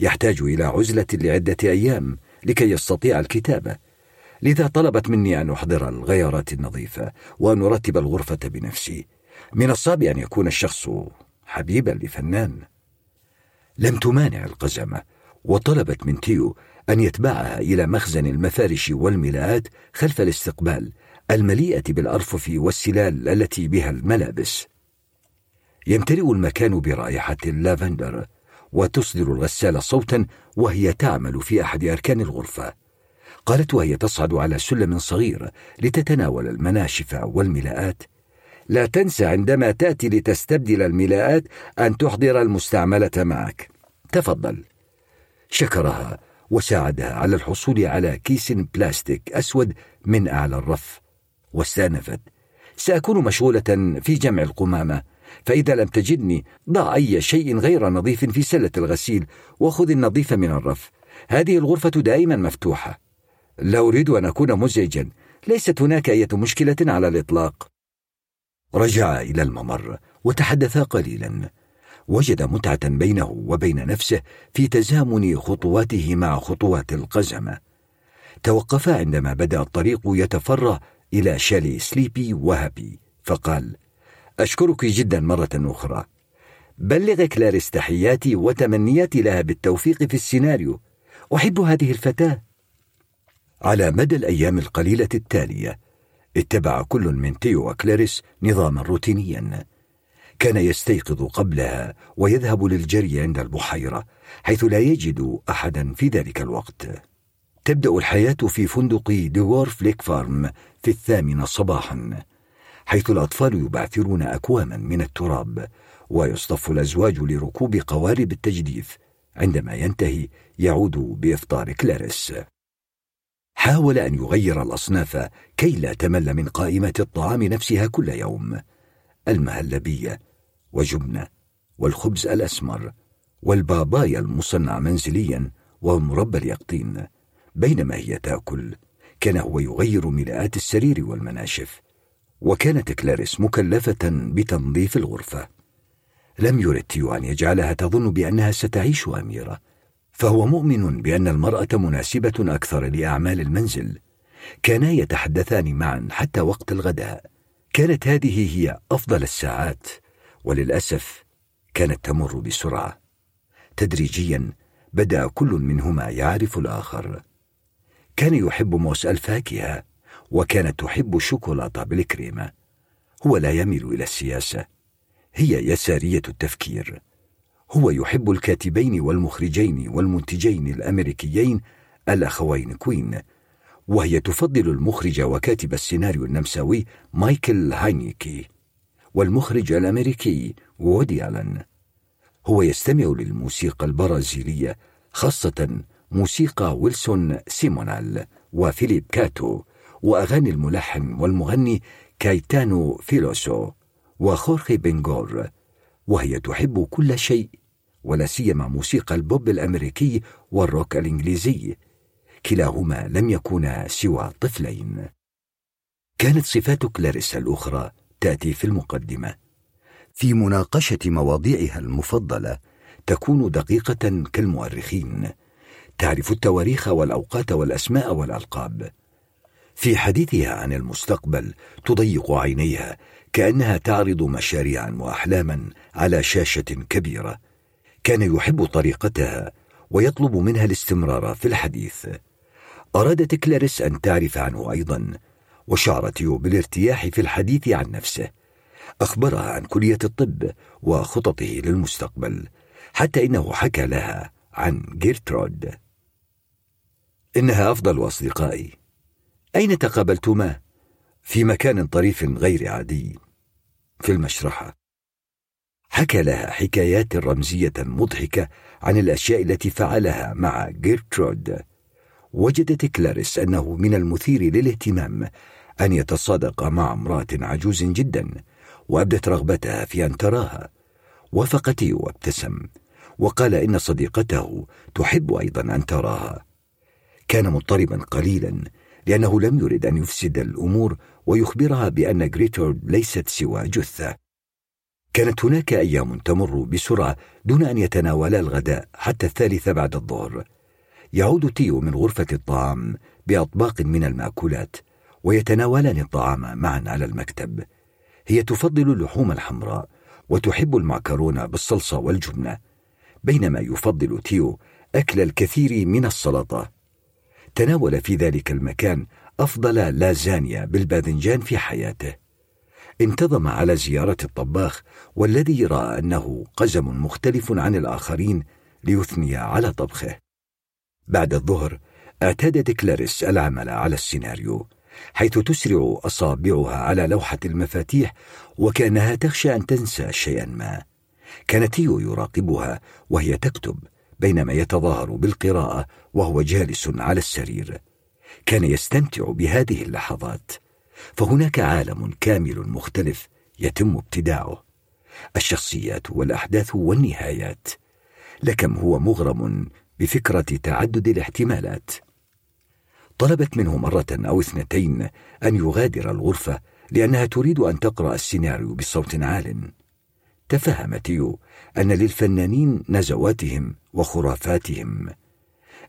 يحتاج إلى عزلة لعدة أيام لكي يستطيع الكتابة. لذا طلبت مني أن أحضر الغيارات النظيفة وأن أرتب الغرفة بنفسي. من الصعب أن يكون الشخص حبيبا لفنان. لم تمانع القزمة وطلبت من تيو أن يتبعها إلى مخزن المفارش والملاءات خلف الاستقبال المليئة بالأرفف والسلال التي بها الملابس. يمتلئ المكان برائحة اللافندر. وتصدر الغسالة صوتا وهي تعمل في أحد أركان الغرفة. قالت وهي تصعد على سلم صغير لتتناول المناشف والملاءات. لا تنسى عندما تأتي لتستبدل الملاءات أن تحضر المستعملة معك. تفضل. شكرها وساعدها على الحصول على كيس بلاستيك أسود من أعلى الرف. واستأنفت. سأكون مشغولة في جمع القمامة. فإذا لم تجدني ضع أي شيء غير نظيف في سلة الغسيل وخذ النظيف من الرف. هذه الغرفة دائما مفتوحة. لا أريد أن أكون مزعجا. ليست هناك أي مشكلة على الإطلاق. رجع إلى الممر وتحدثا قليلا. وجد متعة بينه وبين نفسه في تزامن خطواته مع خطوات القزمة توقفا عندما بدأ الطريق يتفرع إلى شاليه سليبي وهابي فقال أشكرك جدا مرة أخرى. بلغ كلاريس تحياتي وتمنياتي لها بالتوفيق في السيناريو. أحب هذه الفتاة. على مدى الأيام القليلة التالية اتبع كل من تيو وكلاريس نظاما روتينيا. كان يستيقظ قبلها ويذهب للجري عند البحيرة حيث لا يجد أحدا في ذلك الوقت. تبدأ الحياة في فندق ديورف ليك فارم في الثامنة صباحا. حيث الأطفال يبعثرون أكواما من التراب ويصطف الأزواج لركوب قوارب التجديف. عندما ينتهي يعود بإفطار كلاريس. حاول أن يغير الأصناف كي لا تمل من قائمة الطعام نفسها كل يوم. المهلبية وجبنة والخبز الأسمر والبابايا المصنع منزليا ومربى اليقطين. بينما هي تأكل كان هو يغير ملاءات السرير والمناشف. وكانت كلاريس مكلفة بتنظيف الغرفة. لم يرد تيو أن يجعلها تظن بأنها ستعيش أميرة فهو مؤمن بأن المرأة مناسبة أكثر لأعمال المنزل. كانا يتحدثان معا حتى وقت الغداء. كانت هذه هي أفضل الساعات وللأسف كانت تمر بسرعة. تدريجيا بدأ كل منهما يعرف الآخر. كان يحب موس الفاكهة وكانت تحب الشوكولاتة بالكريمة هو لا يميل إلى السياسة. هي يسارية التفكير. هو يحب الكاتبين والمخرجين والمنتجين الأمريكيين الأخوين كوين. وهي تفضل المخرج وكاتب السيناريو النمساوي مايكل هاينيكي والمخرج الأمريكي وودي ألن. هو يستمع للموسيقى البرازيلية خاصة موسيقى ويلسون سيمونال وفيليب كاتو. وأغاني الملحن والمغني كايتانو فيلوسو وخورخي بن جور وهي تحب كل شيء ولا سيما موسيقى البوب الأمريكي والروك الإنجليزي. كلاهما لم يكونا سوى طفلين. كانت صفات كلاريس الأخرى تأتي في المقدمة. في مناقشة مواضيعها المفضلة تكون دقيقة كالمؤرخين. تعرف التواريخ والأوقات والأسماء والألقاب. في حديثها عن المستقبل تضيق عينيها كأنها تعرض مشاريعا واحلاما على شاشة كبيرة. كان يحب طريقتها ويطلب منها الاستمرار في الحديث. أرادت كلاريس أن تعرف عنه أيضا وشعرت بالارتياح في الحديث عن نفسه. أخبرها عن كلية الطب وخططه للمستقبل حتى إنه حكى لها عن جيرترود. إنها أفضل أصدقائي. أين تقابلتما؟ في مكان طريف غير عادي. في المشرحة. حكى لها حكايات رمزية مضحكة عن الأشياء التي فعلها مع جيرترود. وجدت كلاريس أنه من المثير للاهتمام أن يتصادق مع امرأة عجوز جدا وأبدت رغبتها في أن تراها. وافق وابتسم. وقال إن صديقته تحب أيضا أن تراها. كان مضطربا قليلا لأنه لم يرد أن يفسد الأمور ويخبرها بأن جيرترود ليست سوى جثة. كانت هناك أيام تمر بسرعة دون أن يتناولا الغداء حتى الثالثه بعد الظهر. يعود تيو من غرفة الطعام بأطباق من المأكولات ويتناولان الطعام معا على المكتب. هي تفضل اللحوم الحمراء وتحب المعكرونة بالصلصة والجبنة بينما يفضل تيو أكل الكثير من السلطة. تناول في ذلك المكان أفضل لازانيا بالباذنجان في حياته. انتظم على زيارة الطباخ والذي رأى أنه قزم مختلف عن الآخرين ليثني على طبخه. بعد الظهر اعتادت كلاريس العمل على السيناريو حيث تسرع أصابعها على لوحة المفاتيح وكأنها تخشى أن تنسى شيئا ما. كان تيو يراقبها وهي تكتب بينما يتظاهر بالقراءة وهو جالس على السرير. كان يستمتع بهذه اللحظات. فهناك عالم كامل مختلف يتم ابتداعه. الشخصيات والأحداث والنهايات. لكم هو مغرم بفكرة تعدد الاحتمالات. طلبت منه مرة أو اثنتين أن يغادر الغرفة لأنها تريد أن تقرأ السيناريو بصوت عال. تفهم تيو أن للفنانين نزواتهم وخرافاتهم.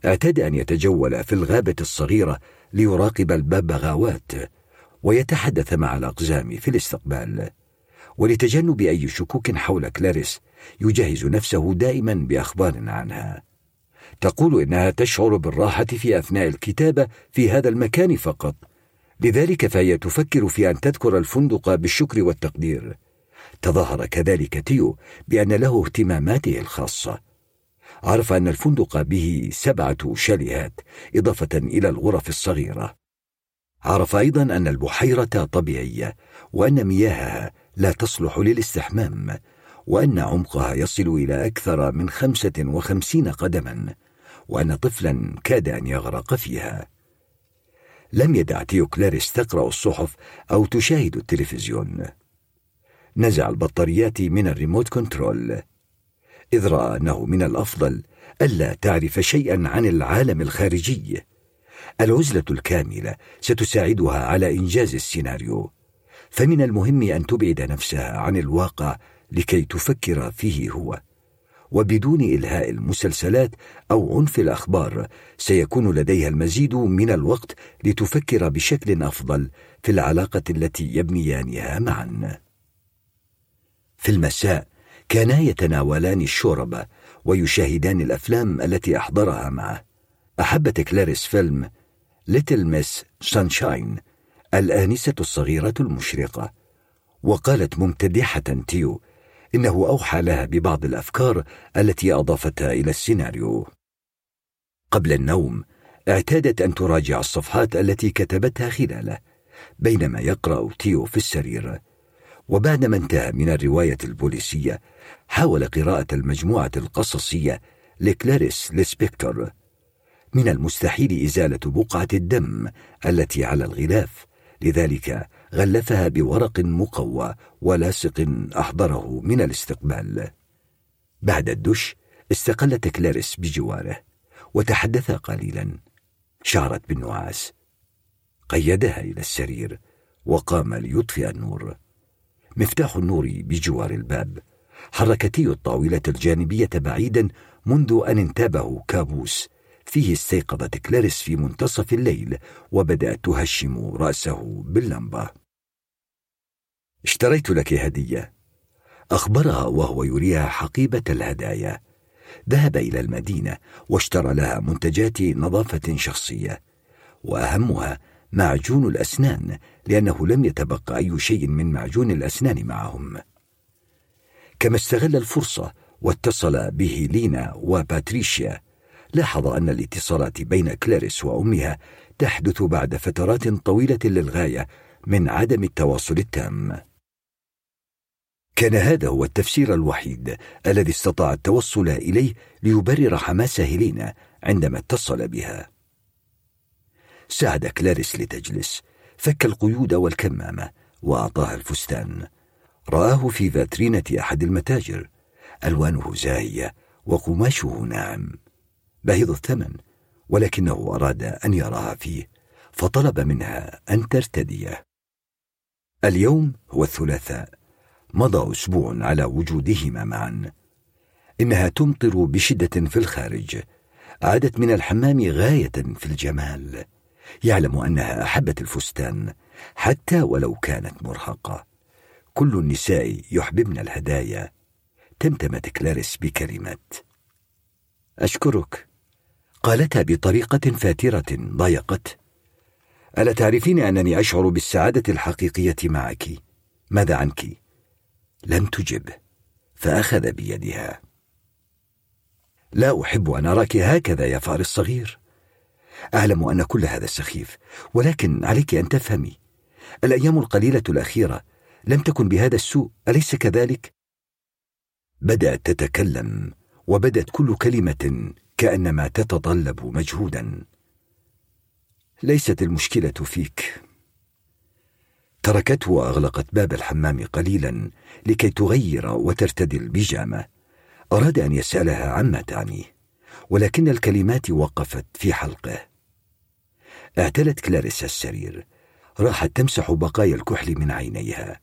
اعتاد أن يتجول في الغابة الصغيرة ليراقب الببغاوات ويتحدث مع الأقزام في الاستقبال. ولتجنب أي شكوك حول كلاريس يجهز نفسه دائما بأخبار عنها. تقول إنها تشعر بالراحة في أثناء الكتابة في هذا المكان فقط. لذلك فهي تفكر في أن تذكر الفندق بالشكر والتقدير. تظاهر كذلك تيو بأن له اهتماماته الخاصة. عرف أن الفندق به سبعة شاليهات إضافة إلى الغرف الصغيرة. عرف أيضا أن البحيرة طبيعية وأن مياهها لا تصلح للاستحمام وأن عمقها يصل إلى أكثر من خمسة وخمسين قدما وأن طفلا كاد أن يغرق فيها. لم يدع تيو كلاريس تقرأ الصحف أو تشاهد التلفزيون. نزع البطاريات من الريموت كنترول. إذ رأى أنه من الأفضل ألا تعرف شيئا عن العالم الخارجي. العزلة الكاملة ستساعدها على إنجاز السيناريو. فمن المهم أن تبعد نفسها عن الواقع لكي تفكر فيه هو. وبدون إلهاء المسلسلات أو عنف الأخبار سيكون لديها المزيد من الوقت لتفكر بشكل أفضل في العلاقة التي يبنيانها معا. في المساء كانا يتناولان الشوربة ويشاهدان الأفلام التي أحضرها معه. أحبت كلاريس فيلم ليتل ميس سانشاين الآنسة الصغيرة المشرقة. وقالت ممتدحة تيو إنه أوحى لها ببعض الأفكار التي أضافتها إلى السيناريو. قبل النوم اعتادت أن تراجع الصفحات التي كتبتها خلاله بينما يقرأ تيو في السرير. وبعدما انتهى من الرواية البوليسية حاول قراءة المجموعة القصصية لكلاريس ليسبكتور من المستحيل إزالة بقعة الدم التي على الغلاف لذلك غلفها بورق مقوى ولاصق أحضره من الاستقبال. بعد الدش استقلت كلاريس بجواره وتحدثا قليلا. شعرت بالنعاس. قيدها إلى السرير وقام ليطفئ النور. مفتاح النور بجوار الباب. حركتي الطاولة الجانبية بعيدا منذ أن انتابه كابوس. فيه استيقظت كلاريس في منتصف الليل وبدأت تهشم رأسه باللمبة. اشتريت لك هدية. أخبرها وهو يريها حقيبة الهدايا. ذهب إلى المدينة واشترى لها منتجات نظافة شخصية. وأهمها معجون الأسنان لأنه لم يتبقى أي شيء من معجون الأسنان معهم. كما استغل الفرصة واتصل به لينا وباتريشيا لاحظ أن الاتصالات بين كلاريس وأمها تحدث بعد فترات طويلة للغاية من عدم التواصل التام. كان هذا هو التفسير الوحيد الذي استطاع التوصل إليه ليبرر حماس هيلينا عندما اتصل بها. ساعد كلاريس لتجلس. فك القيود والكمامة وأعطاها الفستان. رآه في فاترينة أحد المتاجر. ألوانه زاهية وقماشه ناعم. باهظ الثمن ولكنه أراد أن يراها فيه فطلب منها أن ترتديه. اليوم هو الثلاثاء. مضى أسبوع على وجودهما معا. إنها تمطر بشدة في الخارج. عادت من الحمام غاية في الجمال. يعلم أنها أحبت الفستان حتى ولو كانت مرهقة. كل النساء يحببن الهدايا. تمتمت كلاريس بكلمات. أشكرك. قالتها بطريقة فاترة ضايقت ألا تعرفين أنني أشعر بالسعادة الحقيقية معك؟ ماذا عنك؟ لم تجب. فأخذ بيدها. لا أحب أن أراك هكذا يا فار الصغير. أعلم أن كل هذا سخيف ولكن عليك أن تفهمي. الأيام القليلة الأخيرة لم تكن بهذا السوء أليس كذلك؟ بدأت تتكلم وبدت كل كلمة كأنما تتطلب مجهودا. ليست المشكلة فيك. تركته وأغلقت باب الحمام قليلا لكي تغير وترتدي البيجامة أراد أن يسألها عما تعنيه ولكن الكلمات وقفت في حلقه. اعتلت كلاريس السرير. راحت تمسح بقايا الكحل من عينيها.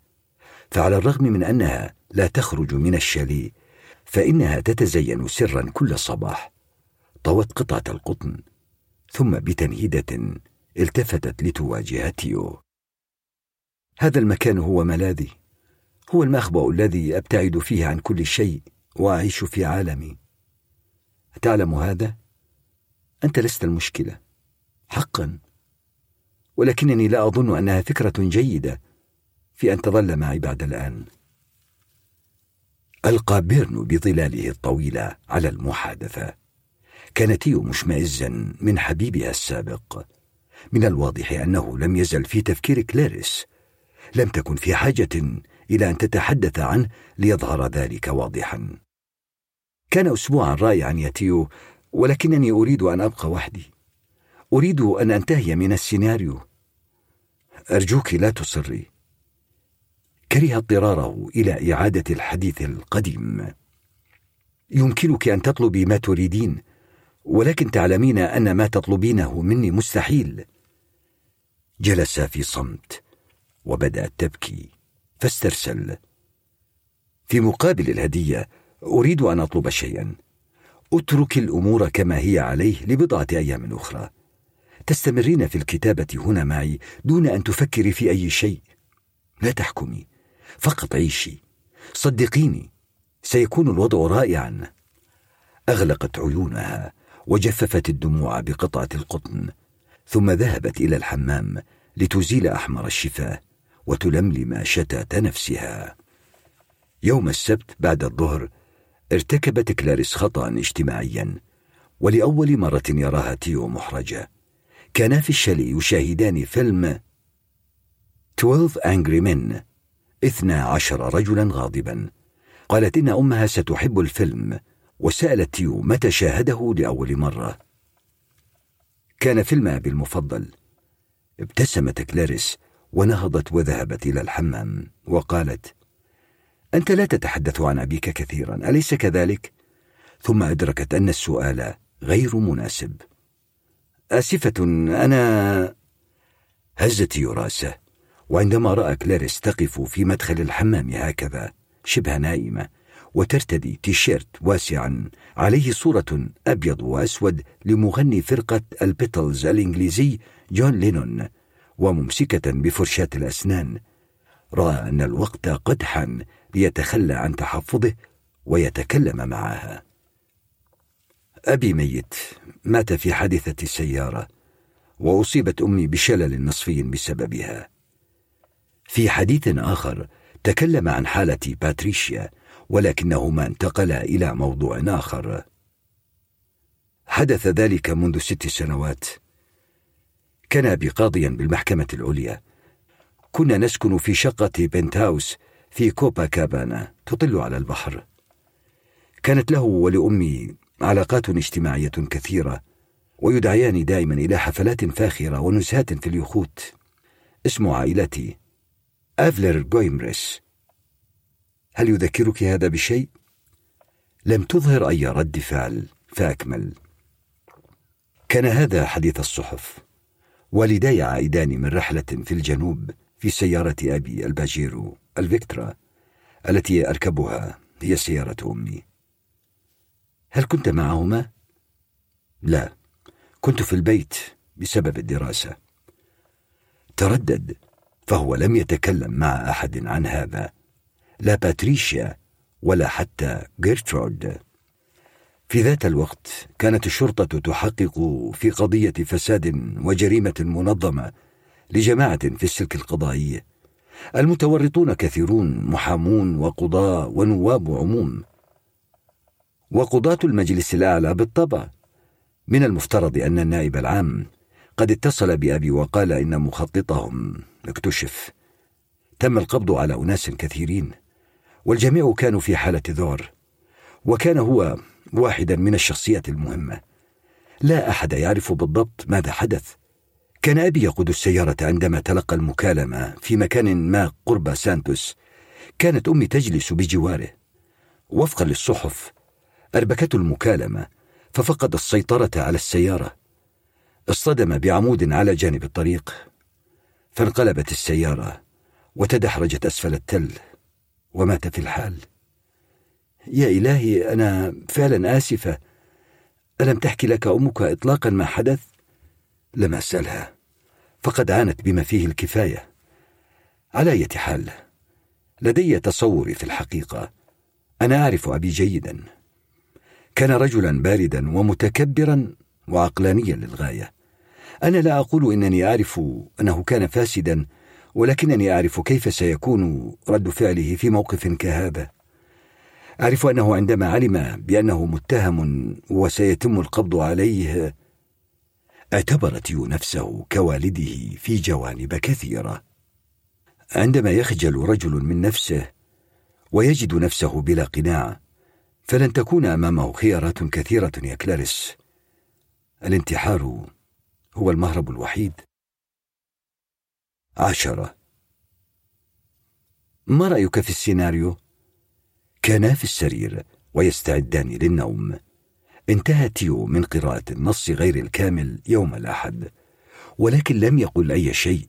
فعلى الرغم من أنها لا تخرج من الشاليه فإنها تتزين سرا كل صباح. طوت قطعة القطن ثم بتنهيدة التفتت لتواجه تيو. هذا المكان هو ملاذي. هو المخبأ الذي أبتعد فيه عن كل شيء وأعيش في عالمي. تعلم هذا؟ أنت لست المشكلة. حقا. ولكنني لا أظن أنها فكرة جيدة في أن تظل معي بعد الآن. ألقى بيرن بظلاله الطويلة على المحادثة. كان تيو مشمئزا من حبيبها السابق. من الواضح أنه لم يزل في تفكير كلاريس. لم تكن في حاجة إلى أن تتحدث عنه ليظهر ذلك واضحا. كان أسبوعا رائعا يا تيو ولكنني أريد أن أبقى وحدي. أريد أن أنتهي من السيناريو. أرجوك لا تصري. كره اضطراره إلى إعادة الحديث القديم. يمكنك أن تطلبي ما تريدين ولكن تعلمين أن ما تطلبينه مني مستحيل. جلس في صمت وبدأت تبكي فاسترسل. في مقابل الهدية أريد أن أطلب شيئا. أترك الأمور كما هي عليه لبضعة أيام أخرى. تستمرين في الكتابة هنا معي دون أن تفكري في أي شيء. لا تحكمي. فقط عيشي. صدقيني سيكون الوضع رائعا. أغلقت عيونها وجففت الدموع بقطعة القطن ثم ذهبت إلى الحمام لتزيل أحمر الشفاه وتلملم شتات نفسها. يوم السبت بعد الظهر ارتكبت كلاريس خطأ اجتماعيا ولأول مرة يراها تيو محرجة. كانا في الشالي يشاهدان فيلم 12 Angry Men 12 رجلا غاضبا. قالت إن أمها ستحب الفيلم وسألت تيو متى شاهده لأول مرة. كان فيلم أبي المفضل ابتسمت كلاريس ونهضت وذهبت إلى الحمام وقالت أنت لا تتحدث عن أبيك كثيرا أليس كذلك؟ ثم أدركت أن السؤال غير مناسب. آسفة أنا هزت رأسه وعندما رأى كلاريس تقف في مدخل الحمام هكذا شبه نائمة وترتدي تيشيرت واسعا عليه صورة أبيض وأسود لمغني فرقة البيتلز الإنجليزي جون لينون وممسكة بفرشاة الأسنان. رأى أن الوقت قد حان ليتخلى عن تحفظه ويتكلم معها. أبي ميت مات في حادثة سيارة وأصيبت أمي بشلل نصفي بسببها. في حديث آخر تكلم عن حالة باتريشيا ولكنهما انتقلا إلى موضوع آخر. حدث ذلك منذ ست سنوات. كان أبي قاضيا بالمحكمة العليا. كنا نسكن في شقة بنتاوس في كوبا كابانا تطل على البحر. كانت له ولأمي علاقات اجتماعية كثيرة ويدعيان دائما إلى حفلات فاخرة ونزهات في اليخوت. اسم عائلتي أفلر جويمريس. هل يذكرك هذا بشيء؟ لم تظهر أي رد فعل فأكمل. كان هذا حديث الصحف. والداي عائدان من رحلة في الجنوب في سيارة أبي الباجيرو الفيكترا التي أركبها هي سيارة أمي. هل كنت معهما؟ لا كنت في البيت بسبب الدراسة. تردد فهو لم يتكلم مع أحد عن هذا. لا باتريشيا ولا حتى جيرترود. في ذات الوقت كانت الشرطة تحقق في قضية فساد وجريمة منظمة لجماعة في السلك القضائي. المتورطون كثيرون محامون وقضاة ونواب عموم. وقضاة المجلس الأعلى بالطبع. من المفترض أن النائب العام قد اتصل بأبي وقال إن مخططهم اكتشف. تم القبض على أناس كثيرين والجميع كانوا في حالة ذعر وكان هو واحدا من الشخصيات المهمة. لا أحد يعرف بالضبط ماذا حدث. كان أبي يقود السيارة عندما تلقى المكالمة في مكان ما قرب سانتوس. كانت أمي تجلس بجواره. وفقا للصحف أربكته المكالمة ففقد السيطرة على السيارة. اصطدم بعمود على جانب الطريق. فانقلبت السيارة وتدحرجت أسفل التل ومات في الحال. يا إلهي أنا فعلا آسفة. ألم تحكي لك أمك إطلاقا ما حدث؟ لم أسألها. فقد عانت بما فيه الكفاية. على أية حال لدي تصوري في الحقيقة. أنا أعرف أبي جيدا. كان رجلا باردا ومتكبرا وعقلانيا للغاية. أنا لا أقول إنني أعرف أنه كان فاسدا ولكنني أعرف كيف سيكون رد فعله في موقف كهذا. أعرف أنه عندما علم بأنه متهم وسيتم القبض عليه اعتبر تيو نفسه كوالده في جوانب كثيرة. عندما يخجل رجل من نفسه ويجد نفسه بلا قناع فلن تكون أمامه خيارات كثيرة يا كلاريس. الانتحار هو المهرب الوحيد. عشرة. ما رأيك في السيناريو؟ كانا في السرير ويستعدان للنوم. انتهى تيو من قراءة النص غير الكامل يوم الأحد ولكن لم يقل أي شيء.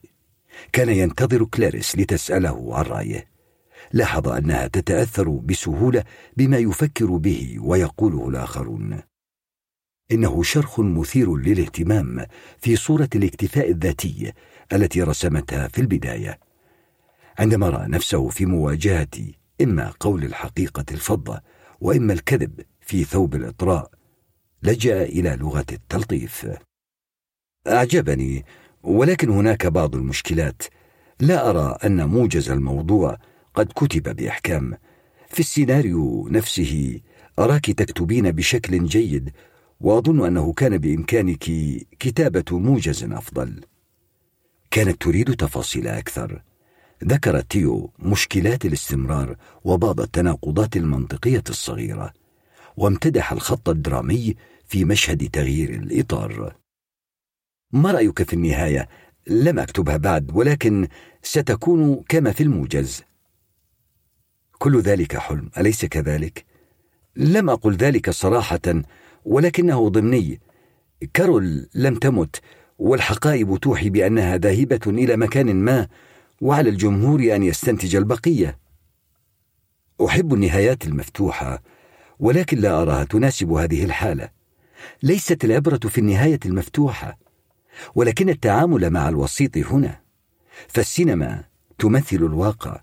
كان ينتظر كلاريس لتسأله عن رأيه. لاحظ أنها تتأثر بسهولة بما يفكر به ويقوله الآخرون. إنه شرخ مثير للاهتمام في صورة الاكتفاء الذاتي التي رسمتها في البداية. عندما رأى نفسه في مواجهة إما قول الحقيقة الفضة وإما الكذب في ثوب الإطراء لجأ إلى لغة التلطيف. أعجبني ولكن هناك بعض المشكلات. لا أرى أن موجز الموضوع قد كتب بإحكام. في السيناريو نفسه أراك تكتبين بشكل جيد وأظن أنه كان بإمكانك كتابة موجز أفضل. كانت تريد تفاصيل أكثر. ذكرت تيو مشكلات الاستمرار وبعض التناقضات المنطقية الصغيرة وامتدح الخط الدرامي في مشهد تغيير الإطار. ما رأيك في النهاية؟ لم أكتبها بعد ولكن ستكون كما في الموجز. كل ذلك حلم. أليس كذلك؟ لم أقل ذلك صراحة ولكنه ضمني. كارول لم تمت والحقائب توحي بأنها ذاهبة إلى مكان ما وعلى الجمهور أن يستنتج البقية. أحب النهايات المفتوحة ولكن لا أراها تناسب هذه الحالة. ليست العبرة في النهاية المفتوحة ولكن التعامل مع الوسيط هنا. فالسينما تمثل الواقع.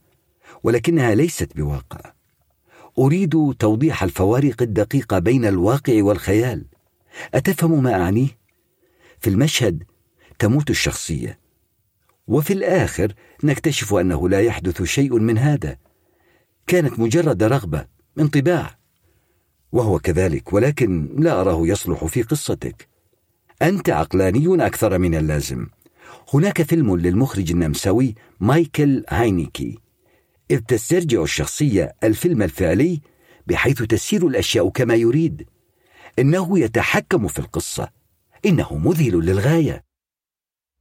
ولكنها ليست بواقع. أريد توضيح الفوارق الدقيقة بين الواقع والخيال. أتفهم ما أعنيه؟ في المشهد تموت الشخصية وفي الآخر نكتشف أنه لا يحدث شيء من هذا. كانت مجرد رغبة انطباع. وهو كذلك ولكن لا أراه يصلح في قصتك. أنت عقلاني أكثر من اللازم. هناك فيلم للمخرج النمساوي مايكل هاينيكي. إذ تسترجع الشخصية الفيلم الفعلي بحيث تسير الأشياء كما يريد. إنه يتحكم في القصة. إنه مذهل للغاية.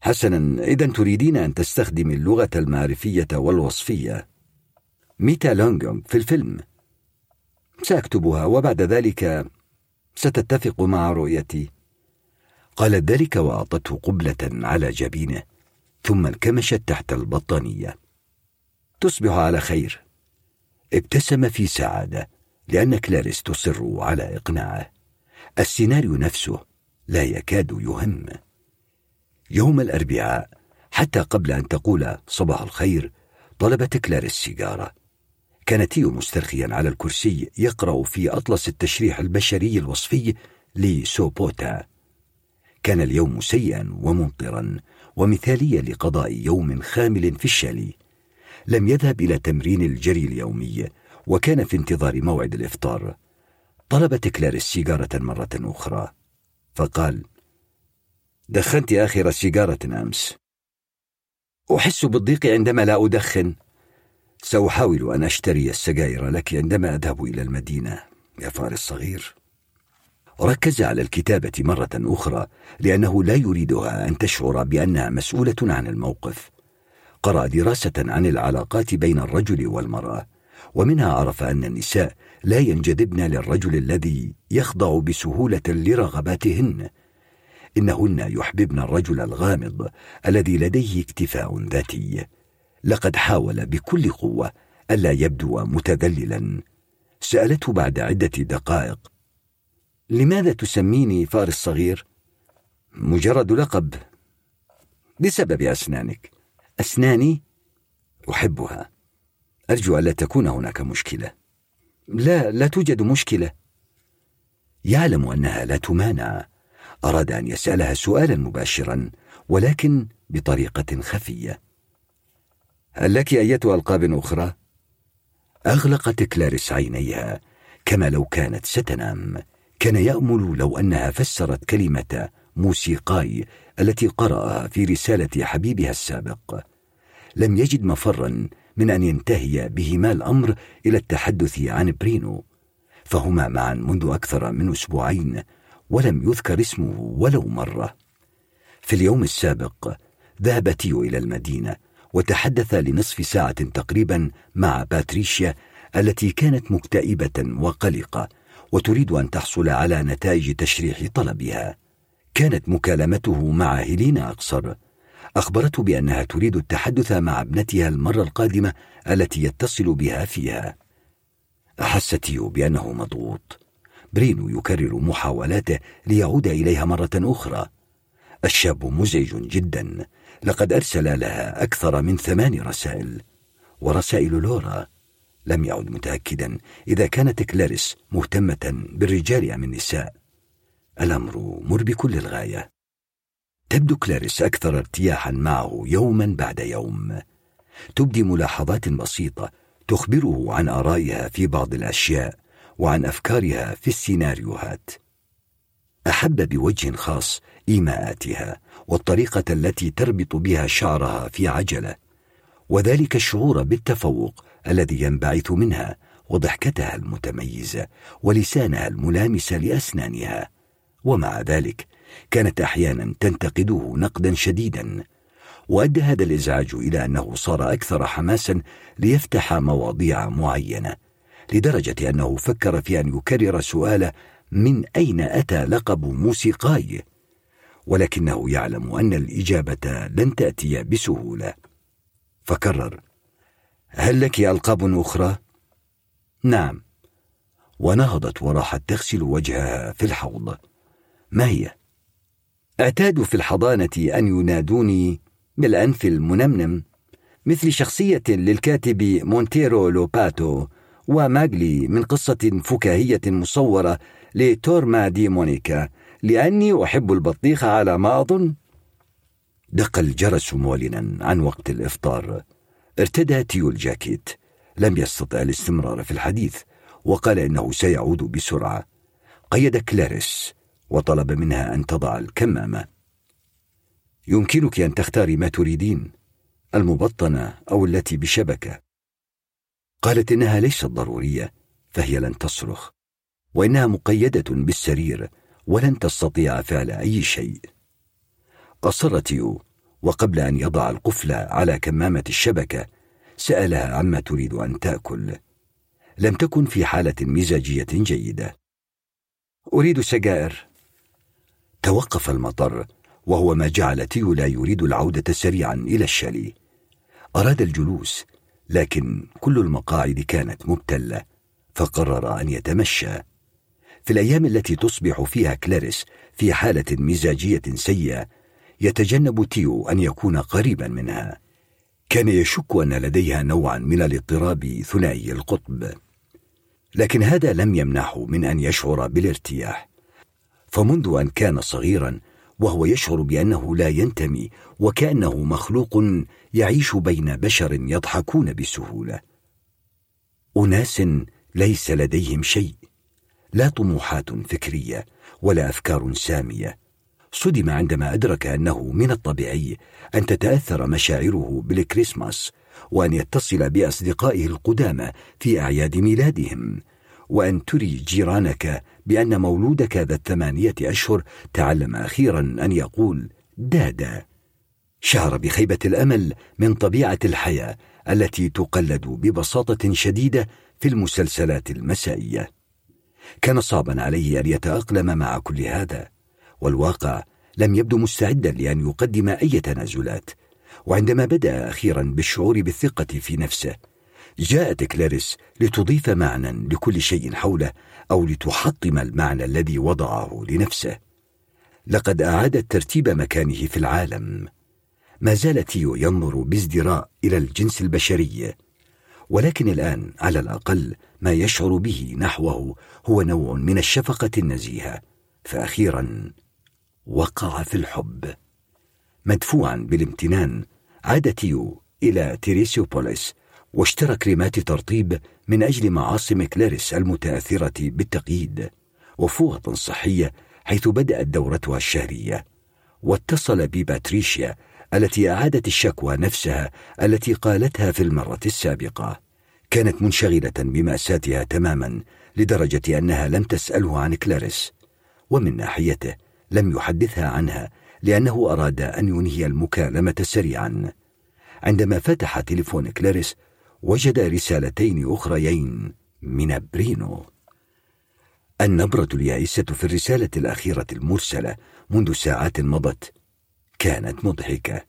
حسنا إذا تريدين أن تستخدمي اللغة المعرفية والوصفية. ميتا لونغونغ في الفيلم. سأكتبها وبعد ذلك ستتفق مع رؤيتي. قالت ذلك وأعطته قبلة على جبينه ثم انكمشت تحت البطانية. تصبح على خير. ابتسم في سعادة لأن كلاريس تصر على إقناعه. السيناريو نفسه لا يكاد يهم. يوم الأربعاء حتى قبل أن تقول صباح الخير طلبت كلاريس سيجارة. كان تيو مسترخيا على الكرسي يقرأ في أطلس التشريح البشري الوصفي لسوبوتا. كان اليوم سيئا وممطرا ومثاليا لقضاء يوم خامل في الشالي لم يذهب إلى تمرين الجري اليومي وكان في انتظار موعد الإفطار. طلبت كلاريس سيجارة مرة أخرى فقال دخنت آخر سيجارة أمس. أحس بالضيق عندما لا أدخن. سأحاول أن أشتري السجائر لك عندما أذهب إلى المدينة يا فارس الصغير. ركز على الكتابة مرة أخرى لأنه لا يريدها أن تشعر بأنها مسؤولة عن الموقف. قرأ دراسة عن العلاقات بين الرجل والمرأة ومنها عرف أن النساء لا ينجذبن للرجل الذي يخضع بسهولة لرغباتهن. إنهن يحببن الرجل الغامض الذي لديه اكتفاء ذاتي. لقد حاول بكل قوة ألا يبدو متذللا. سألته بعد عدة دقائق. لماذا تسميني فارس صغير؟ مجرد لقب. بسبب أسنانك. أسناني أحبها. أرجو ألا تكون هناك مشكلة. لا لا توجد مشكلة. يعلم أنها لا تمانع. أراد أن يسألها سؤالا مباشرا ولكن بطريقة خفية. هل لك أية ألقاب أخرى؟ أغلقت كلاريس عينيها. كما لو كانت ستنام. كان يأمل لو أنها فسرت كلمة موسيقاي التي قرأها في رسالة حبيبها السابق. لم يجد مفرا من أن ينتهي بهما الأمر إلى التحدث عن برينو فهما معا منذ أكثر من أسبوعين ولم يذكر اسمه ولو مرة. في اليوم السابق ذهب تيو إلى المدينة وتحدث لنصف ساعة تقريبا مع باتريشيا التي كانت مكتئبة وقلقة وتريد أن تحصل على نتائج تشريح طلبها. كانت مكالمته مع هيلينا أقصر. أخبرته بأنها تريد التحدث مع ابنتها المرة القادمة التي يتصل بها فيها. أحس تيو بأنه مضغوط. برينو يكرر محاولاته ليعود إليها مرة أخرى. الشاب مزعج جدا. لقد أرسل لها أكثر من ثمان رسائل. ورسائل لورا. لم يعد متأكدا إذا كانت كلاريس مهتمة بالرجال أم النساء. الأمر مربك للغاية تبدو كلاريس أكثر ارتياحا معه يوما بعد يوم. تبدي ملاحظات بسيطة تخبره عن آرائها في بعض الأشياء وعن أفكارها في السيناريوهات. أحب بوجه خاص إيماءاتها والطريقة التي تربط بها شعرها في عجلة وذلك الشعور بالتفوق الذي ينبعث منها وضحكتها المتميزة ولسانها الملامس لأسنانها. ومع ذلك كانت أحيانا تنتقده نقدا شديدا وأدى هذا الإزعاج إلى أنه صار أكثر حماسا ليفتح مواضيع معينة لدرجة أنه فكر في أن يكرر سؤال من أين أتى لقب موسيقاي؟ ولكنه يعلم أن الإجابة لن تأتي بسهولة. فكرر هل لك ألقاب أخرى؟ نعم. ونهضت وراحت تغسل وجهها في الحوض. ما هي؟ اعتادوا في الحضانة أن ينادوني بالأنف المنمنم مثل شخصية للكاتب مونتيرو لوباتو وماغلي من قصة فكاهية مصورة لتورما دي مونيكا لأني أحب البطيخ على ما أظن دق الجرس معلنا عن وقت الإفطار. ارتدى تيو الجاكيت. لم يستطع الاستمرار في الحديث وقال إنه سيعود بسرعة. قيد كلاريس. وطلب منها أن تضع الكمامة. يمكنك أن تختاري ما تريدين المبطنة أو التي بشبكة. قالت إنها ليست ضرورية فهي لن تصرخ وإنها مقيدة بالسرير ولن تستطيع فعل أي شيء. أصر تيو وقبل أن يضع القفل على كمامة الشبكة سألها عما تريد أن تأكل. لم تكن في حالة مزاجية جيدة. أريد سجائر. توقف المطر وهو ما جعل تيو لا يريد العودة سريعا إلى الشالي أراد الجلوس لكن كل المقاعد كانت مبتلة فقرر أن يتمشى. في الأيام التي تصبح فيها كلاريس في حالة مزاجية سيئة يتجنب تيو أن يكون قريبا منها. كان يشك أن لديها نوعا من الاضطراب ثنائي القطب. لكن هذا لم يمنعه من أن يشعر بالارتياح. فمنذ أن كان صغيرا وهو يشعر بأنه لا ينتمي وكأنه مخلوق يعيش بين بشر يضحكون بسهولة. أناس ليس لديهم شيء لا طموحات فكرية ولا أفكار سامية. صدم عندما أدرك أنه من الطبيعي أن تتأثر مشاعره بالكريسماس وأن يتصل بأصدقائه القدامى في أعياد ميلادهم وأن تري جيرانك بأن مولودك ذا الثمانية أشهر تعلم أخيرا أن يقول دادا. شعر بخيبة الأمل من طبيعة الحياة التي تقلد ببساطة شديدة في المسلسلات المسائية. كان صعبا عليه أن يتأقلم مع كل هذا والواقع لم يبدو مستعدا لأن يقدم أي تنازلات. وعندما بدأ أخيرا بالشعور بالثقة في نفسه جاءت كلاريس لتضيف معنى لكل شيء حوله أو لتحطم المعنى الذي وضعه لنفسه. لقد أعادت ترتيب مكانه في العالم. ما زال تيو ينظر بازدراء إلى الجنس البشري. ولكن الآن على الأقل ما يشعر به نحوه هو نوع من الشفقة النزيهة. فأخيرا وقع في الحب. مدفوعا بالامتنان عاد تيو إلى تيريسيوبوليس واشترى كريمات ترطيب من أجل معاصم كلاريس المتأثرة بالتقييد وفوطا صحية حيث بدأت دورتها الشهرية واتصل بباتريشيا التي أعادت الشكوى نفسها التي قالتها في المرة السابقة. كانت منشغلة بمأساتها تماما لدرجة أنها لم تسأله عن كلاريس ومن ناحيته لم يحدثها عنها لأنه أراد أن ينهي المكالمة سريعا. عندما فتح تليفون كلاريس وجد رسالتين أخريين من برينو. النبرة اليائسة في الرسالة الأخيرة المرسلة منذ ساعات مضت كانت مضحكة.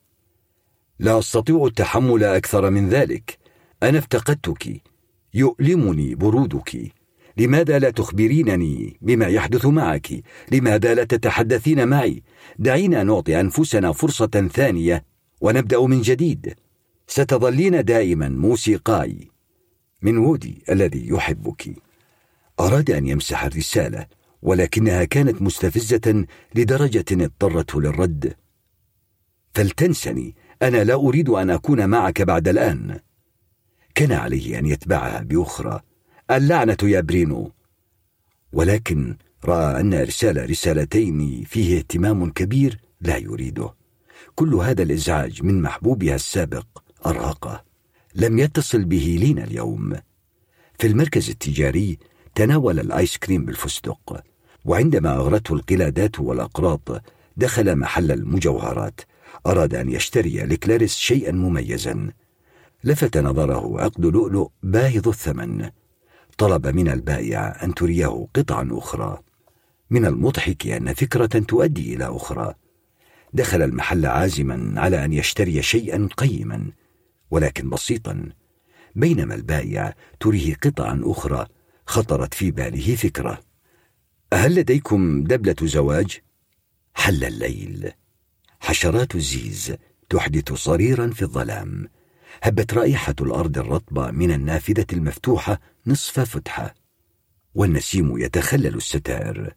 لا أستطيع التحمل أكثر من ذلك. أنا افتقدتك. يؤلمني برودك. لماذا لا تخبرينني بما يحدث معك؟ لماذا لا تتحدثين معي؟ دعينا نعطي أنفسنا فرصة ثانية ونبدأ من جديد. ستظلين دائما موسيقاي. من وودي الذي يحبك. أراد أن يمسح الرسالة ولكنها كانت مستفزة لدرجة اضطرته للرد. فلتنسني أنا لا أريد أن أكون معك بعد الآن. كان عليه أن يتبعها بأخرى. اللعنة يا برينو. ولكن رأى أن إرسال رسالتين فيه اهتمام كبير لا يريده. كل هذا الإزعاج من محبوبها السابق. أرهقه لم يتصل به لين اليوم. في المركز التجاري تناول الآيس كريم بالفستق وعندما أغرته القلادات والأقراط دخل محل المجوهرات. أراد أن يشتري لكلاريس شيئا مميزا. لفت نظره عقد لؤلؤ باهظ الثمن. طلب من البائع أن تريه قطعا أخرى. من المضحك أن فكرة تؤدي إلى أخرى. دخل المحل عازما على أن يشتري شيئا قيما. ولكن بسيطا بينما البائع تريه قطعا أخرى خطرت في باله فكرة. هل لديكم دبلة زواج؟ حل الليل. حشرات الزيز تحدث صريرا في الظلام. هبت رائحة الأرض الرطبة من النافذة المفتوحة نصف فتحة. والنسيم يتخلل الستائر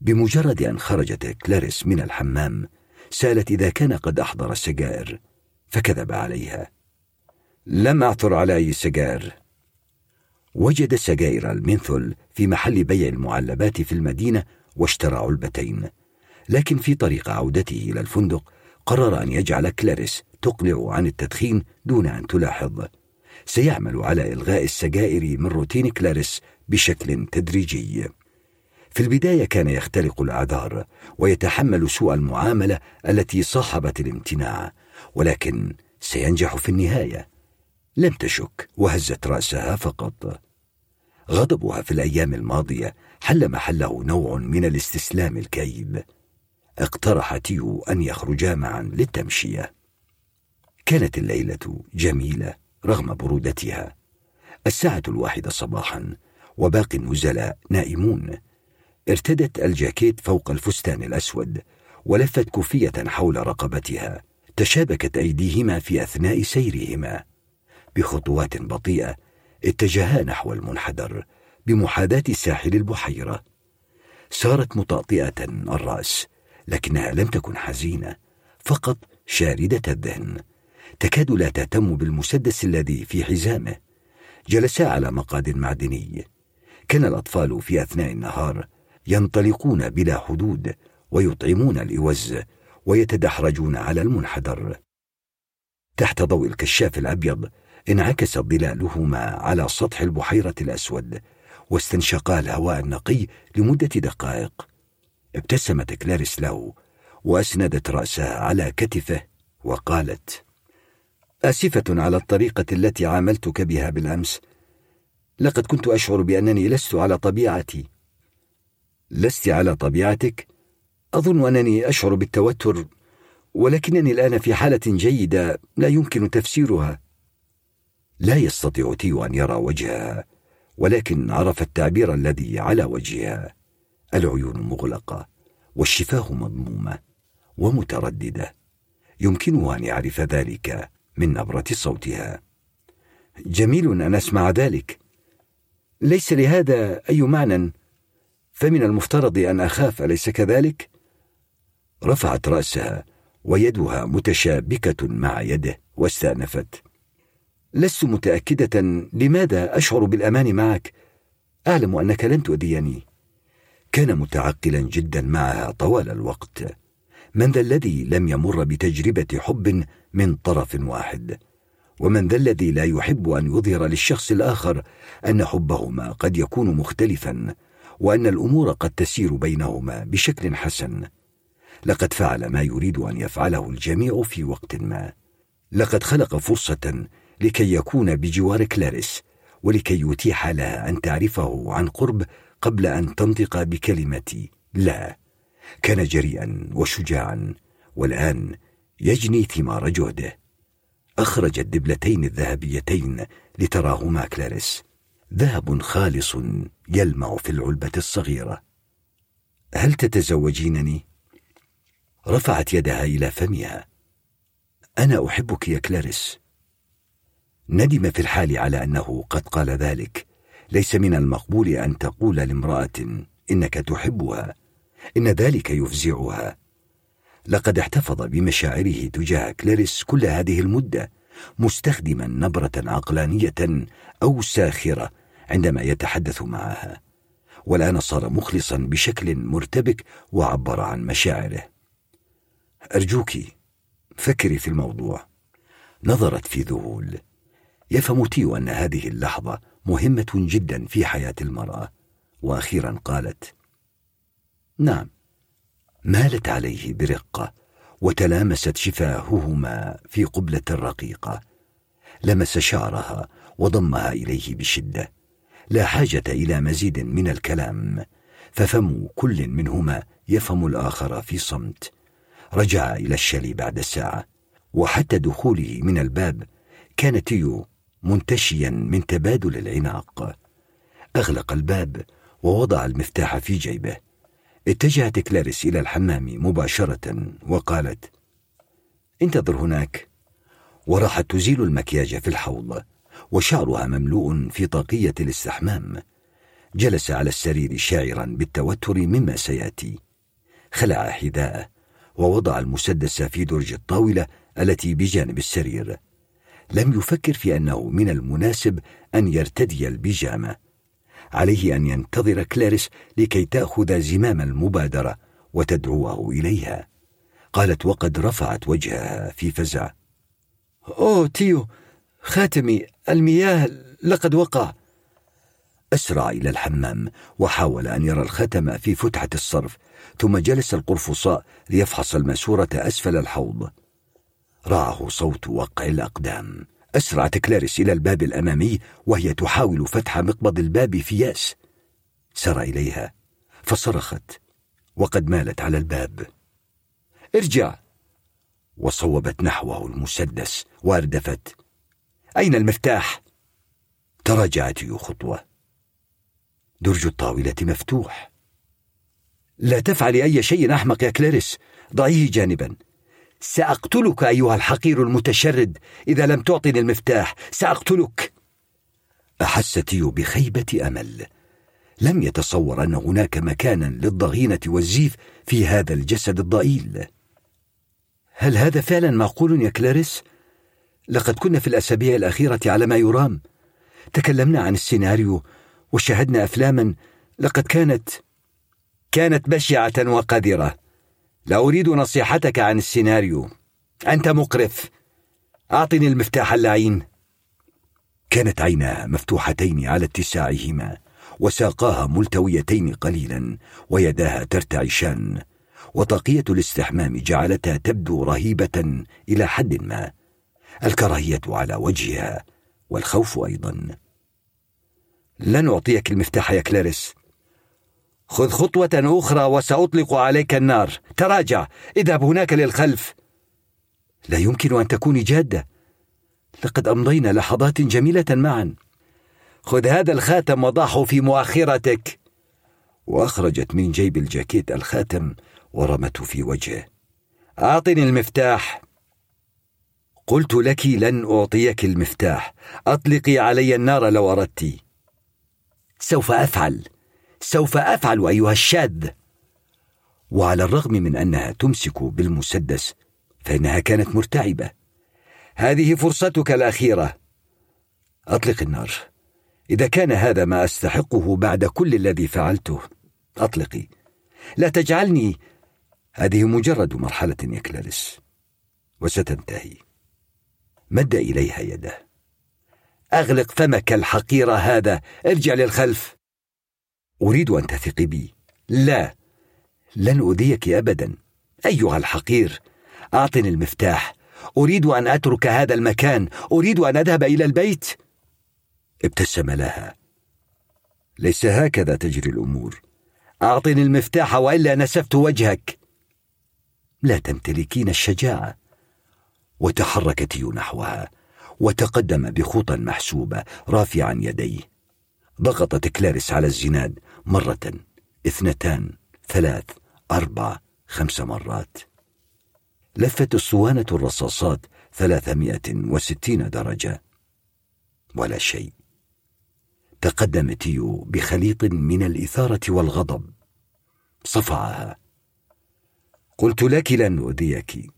بمجرد أن خرجت كلاريس من الحمام سألت إذا كان قد أحضر السجائر فكذب عليها. لم أعثر على أي سجائر وجد سجائر المنثول في محل بيع المعلبات في المدينة واشترى علبتين. لكن في طريق عودته إلى الفندق قرر أن يجعل كلاريس تقلع عن التدخين دون أن تلاحظ. سيعمل على إلغاء السجائر من روتين كلاريس بشكل تدريجي. في البداية كان يختلق الأعذار ويتحمل سوء المعاملة التي صاحبت الامتناع. ولكن سينجح في النهاية. لم تشك وهزت رأسها فقط. غضبها في الأيام الماضية حل محله نوع من الاستسلام الكئيب. اقترح تيو أن يخرجا معا للتمشية. كانت الليلة جميلة رغم برودتها. الساعة الواحدة صباحا وباقي النزلاء نائمون. ارتدت الجاكيت فوق الفستان الأسود ولفت كوفية حول رقبتها. تشابكت أيديهما في أثناء سيرهما. بخطوات بطيئة اتجها نحو المنحدر بمحاذاة ساحل البحيرة. صارت مطأطئة الرأس لكنها لم تكن حزينة فقط شاردة الذهن. تكاد لا تهتم بالمسدس الذي في حزامه. جلسا على مقعد معدني. كان الأطفال في أثناء النهار ينطلقون بلا حدود ويطعمون الإوز ويتدحرجون على المنحدر. تحت ضوء الكشاف الأبيض انعكست ظلالهما على سطح البحيرة الأسود واستنشقا الهواء النقي لمدة دقائق. ابتسمت كلاريس له وأسندت رأسها على كتفه وقالت آسفة على الطريقة التي عاملتك بها بالأمس. لقد كنت أشعر بأنني لست على طبيعتي. لست على طبيعتك؟ أظن أنني أشعر بالتوتر ولكنني الآن في حالة جيدة لا يمكن تفسيرها. لا يستطيع تيو أن يرى وجهها ولكن عرف التعبير الذي على وجهها. العيون مغلقة والشفاه مضمومة ومترددة. يمكنه أن يعرف ذلك من نبرة صوتها. جميل أن أسمع ذلك. ليس لهذا أي معنى. فمن المفترض أن أخاف أليس كذلك؟ رفعت رأسها ويدها متشابكة مع يده واستأنفت. لست متأكدة لماذا أشعر بالأمان معك. أعلم أنك لن تؤذيني. كان متعقلا جدا معها طوال الوقت. من ذا الذي لم يمر بتجربة حب من طرف واحد؟ ومن ذا الذي لا يحب أن يظهر للشخص الآخر أن حبهما قد يكون مختلفا وأن الأمور قد تسير بينهما بشكل حسن؟ لقد فعل ما يريد أن يفعله الجميع في وقت ما. لقد خلق فرصة لكي يكون بجوار كلاريس ولكي يتيح لها أن تعرفه عن قرب قبل أن تنطق بكلمة لا. كان جريئا وشجاعا والآن يجني ثمار جهده. أخرج الدبلتين الذهبيتين لتراهما كلاريس. ذهب خالص يلمع في العلبة الصغيرة. هل تتزوجينني؟ رفعت يدها إلى فمها. أنا أحبك يا كلاريس. ندم في الحال على أنه قد قال ذلك. ليس من المقبول أن تقول لامرأة إنك تحبها. إن ذلك يفزعها. لقد احتفظ بمشاعره تجاه كلاريس كل هذه المدة مستخدما نبرة عقلانية أو ساخرة عندما يتحدث معها. والآن صار مخلصا بشكل مرتبك وعبر عن مشاعره. أرجوك فكري في الموضوع. نظرت في ذهول. يفهم تيو أن هذه اللحظة مهمة جدا في حياة المرأة. وأخيرا قالت نعم مالت عليه برقة وتلامست شفاههما في قبلة رقيقة. لمس شعرها وضمها إليه بشدة. لا حاجة إلى مزيد من الكلام. ففم كل منهما يفهم الآخر في صمت. رجع إلى الشالي بعد ساعة وحتى دخوله من الباب كان تيو منتشيا من تبادل العناق. أغلق الباب ووضع المفتاح في جيبه. اتجهت كلاريس إلى الحمام مباشرة وقالت انتظر هناك. وراحت تزيل المكياج في الحوض وشعرها مملوء في طاقية الاستحمام. جلس على السرير شاعرا بالتوتر مما سيأتي. خلع حذاءه. ووضع المسدس في درج الطاولة التي بجانب السرير. لم يفكر في أنه من المناسب أن يرتدي البيجامة. عليه أن ينتظر كلاريس لكي تأخذ زمام المبادرة وتدعوه إليها. قالت وقد رفعت وجهها في فزع. أوه تيو خاتمي المياه لقد وقع. أسرع إلى الحمام وحاول أن يرى الختم في فتحة الصرف ثم جلس القرفصاء ليفحص الماسورة أسفل الحوض. رعه صوت وقع الأقدام. أسرعت كلاريس إلى الباب الأمامي وهي تحاول فتح مقبض الباب في يأس. سار إليها فصرخت وقد مالت على الباب. ارجع! وصوبت نحوه المسدس واردفت. أين المفتاح؟ تراجعت خطوة. درج الطاولة مفتوح. لا تفعلي أي شيء أحمق يا كلاريس. ضعيه جانبا. سأقتلك أيها الحقير المتشرد إذا لم تعطني المفتاح. سأقتلك. أحس تيو بخيبة أمل. لم يتصور أن هناك مكانا للضغينة والزيف في هذا الجسد الضئيل. هل هذا فعلا معقول يا كلاريس؟ لقد كنا في الأسابيع الأخيرة على ما يرام. تكلمنا عن السيناريو وشاهدنا أفلاما. لقد كانت كانت بشعة وقذرة. لا أريد نصيحتك عن السيناريو. أنت مقرف. أعطني المفتاح اللعين. كانت عيناها مفتوحتين على اتساعهما وساقاها ملتويتين قليلا ويداها ترتعشان. وطاقية الاستحمام جعلتها تبدو رهيبة إلى حد ما. الكراهية على وجهها والخوف أيضا. لن أعطيك المفتاح يا كلاريس. خذ خطوة أخرى وسأطلق عليك النار. تراجع. اذهب هناك للخلف. لا يمكن أن تكوني جادة. لقد أمضينا لحظات جميلة معا. خذ هذا الخاتم وضعه في مؤخرتك. وأخرجت من جيب الجاكيت الخاتم ورمته في وجهه. أعطني المفتاح. قلت لك لن أعطيك المفتاح. أطلقي علي النار لو أردت. سوف أفعل. سوف أفعل أيها الشاذ. وعلى الرغم من أنها تمسك بالمسدس فإنها كانت مرتعبة. هذه فرصتك الأخيرة. أطلق النار. إذا كان هذا ما أستحقه بعد كل الذي فعلته أطلقي. لا تجعلني. هذه مجرد مرحلة يا كلاريس. وستنتهي. مد إليها يده. أغلق فمك الحقير هذا. ارجع للخلف. أريد أن تثقي بي. لا لن أذيك أبدا. أيها الحقير أعطني المفتاح. أريد أن أترك هذا المكان. أريد أن أذهب إلى البيت. ابتسم لها. ليس هكذا تجري الأمور. أعطني المفتاح وإلا نسفت وجهك. لا تمتلكين الشجاعة. وتحرك تيو نحوها. وتقدم بخطى محسوبة رافعا يديه. ضغطت كلاريس على الزناد. مرة اثنتان ثلاث أربع خمس مرات. لفت أسطوانة الرصاصات ثلاثمائة وستين درجة. ولا شيء. تقدم تيو بخليط من الإثارة والغضب. صفعها. قلت لك لن أؤذيك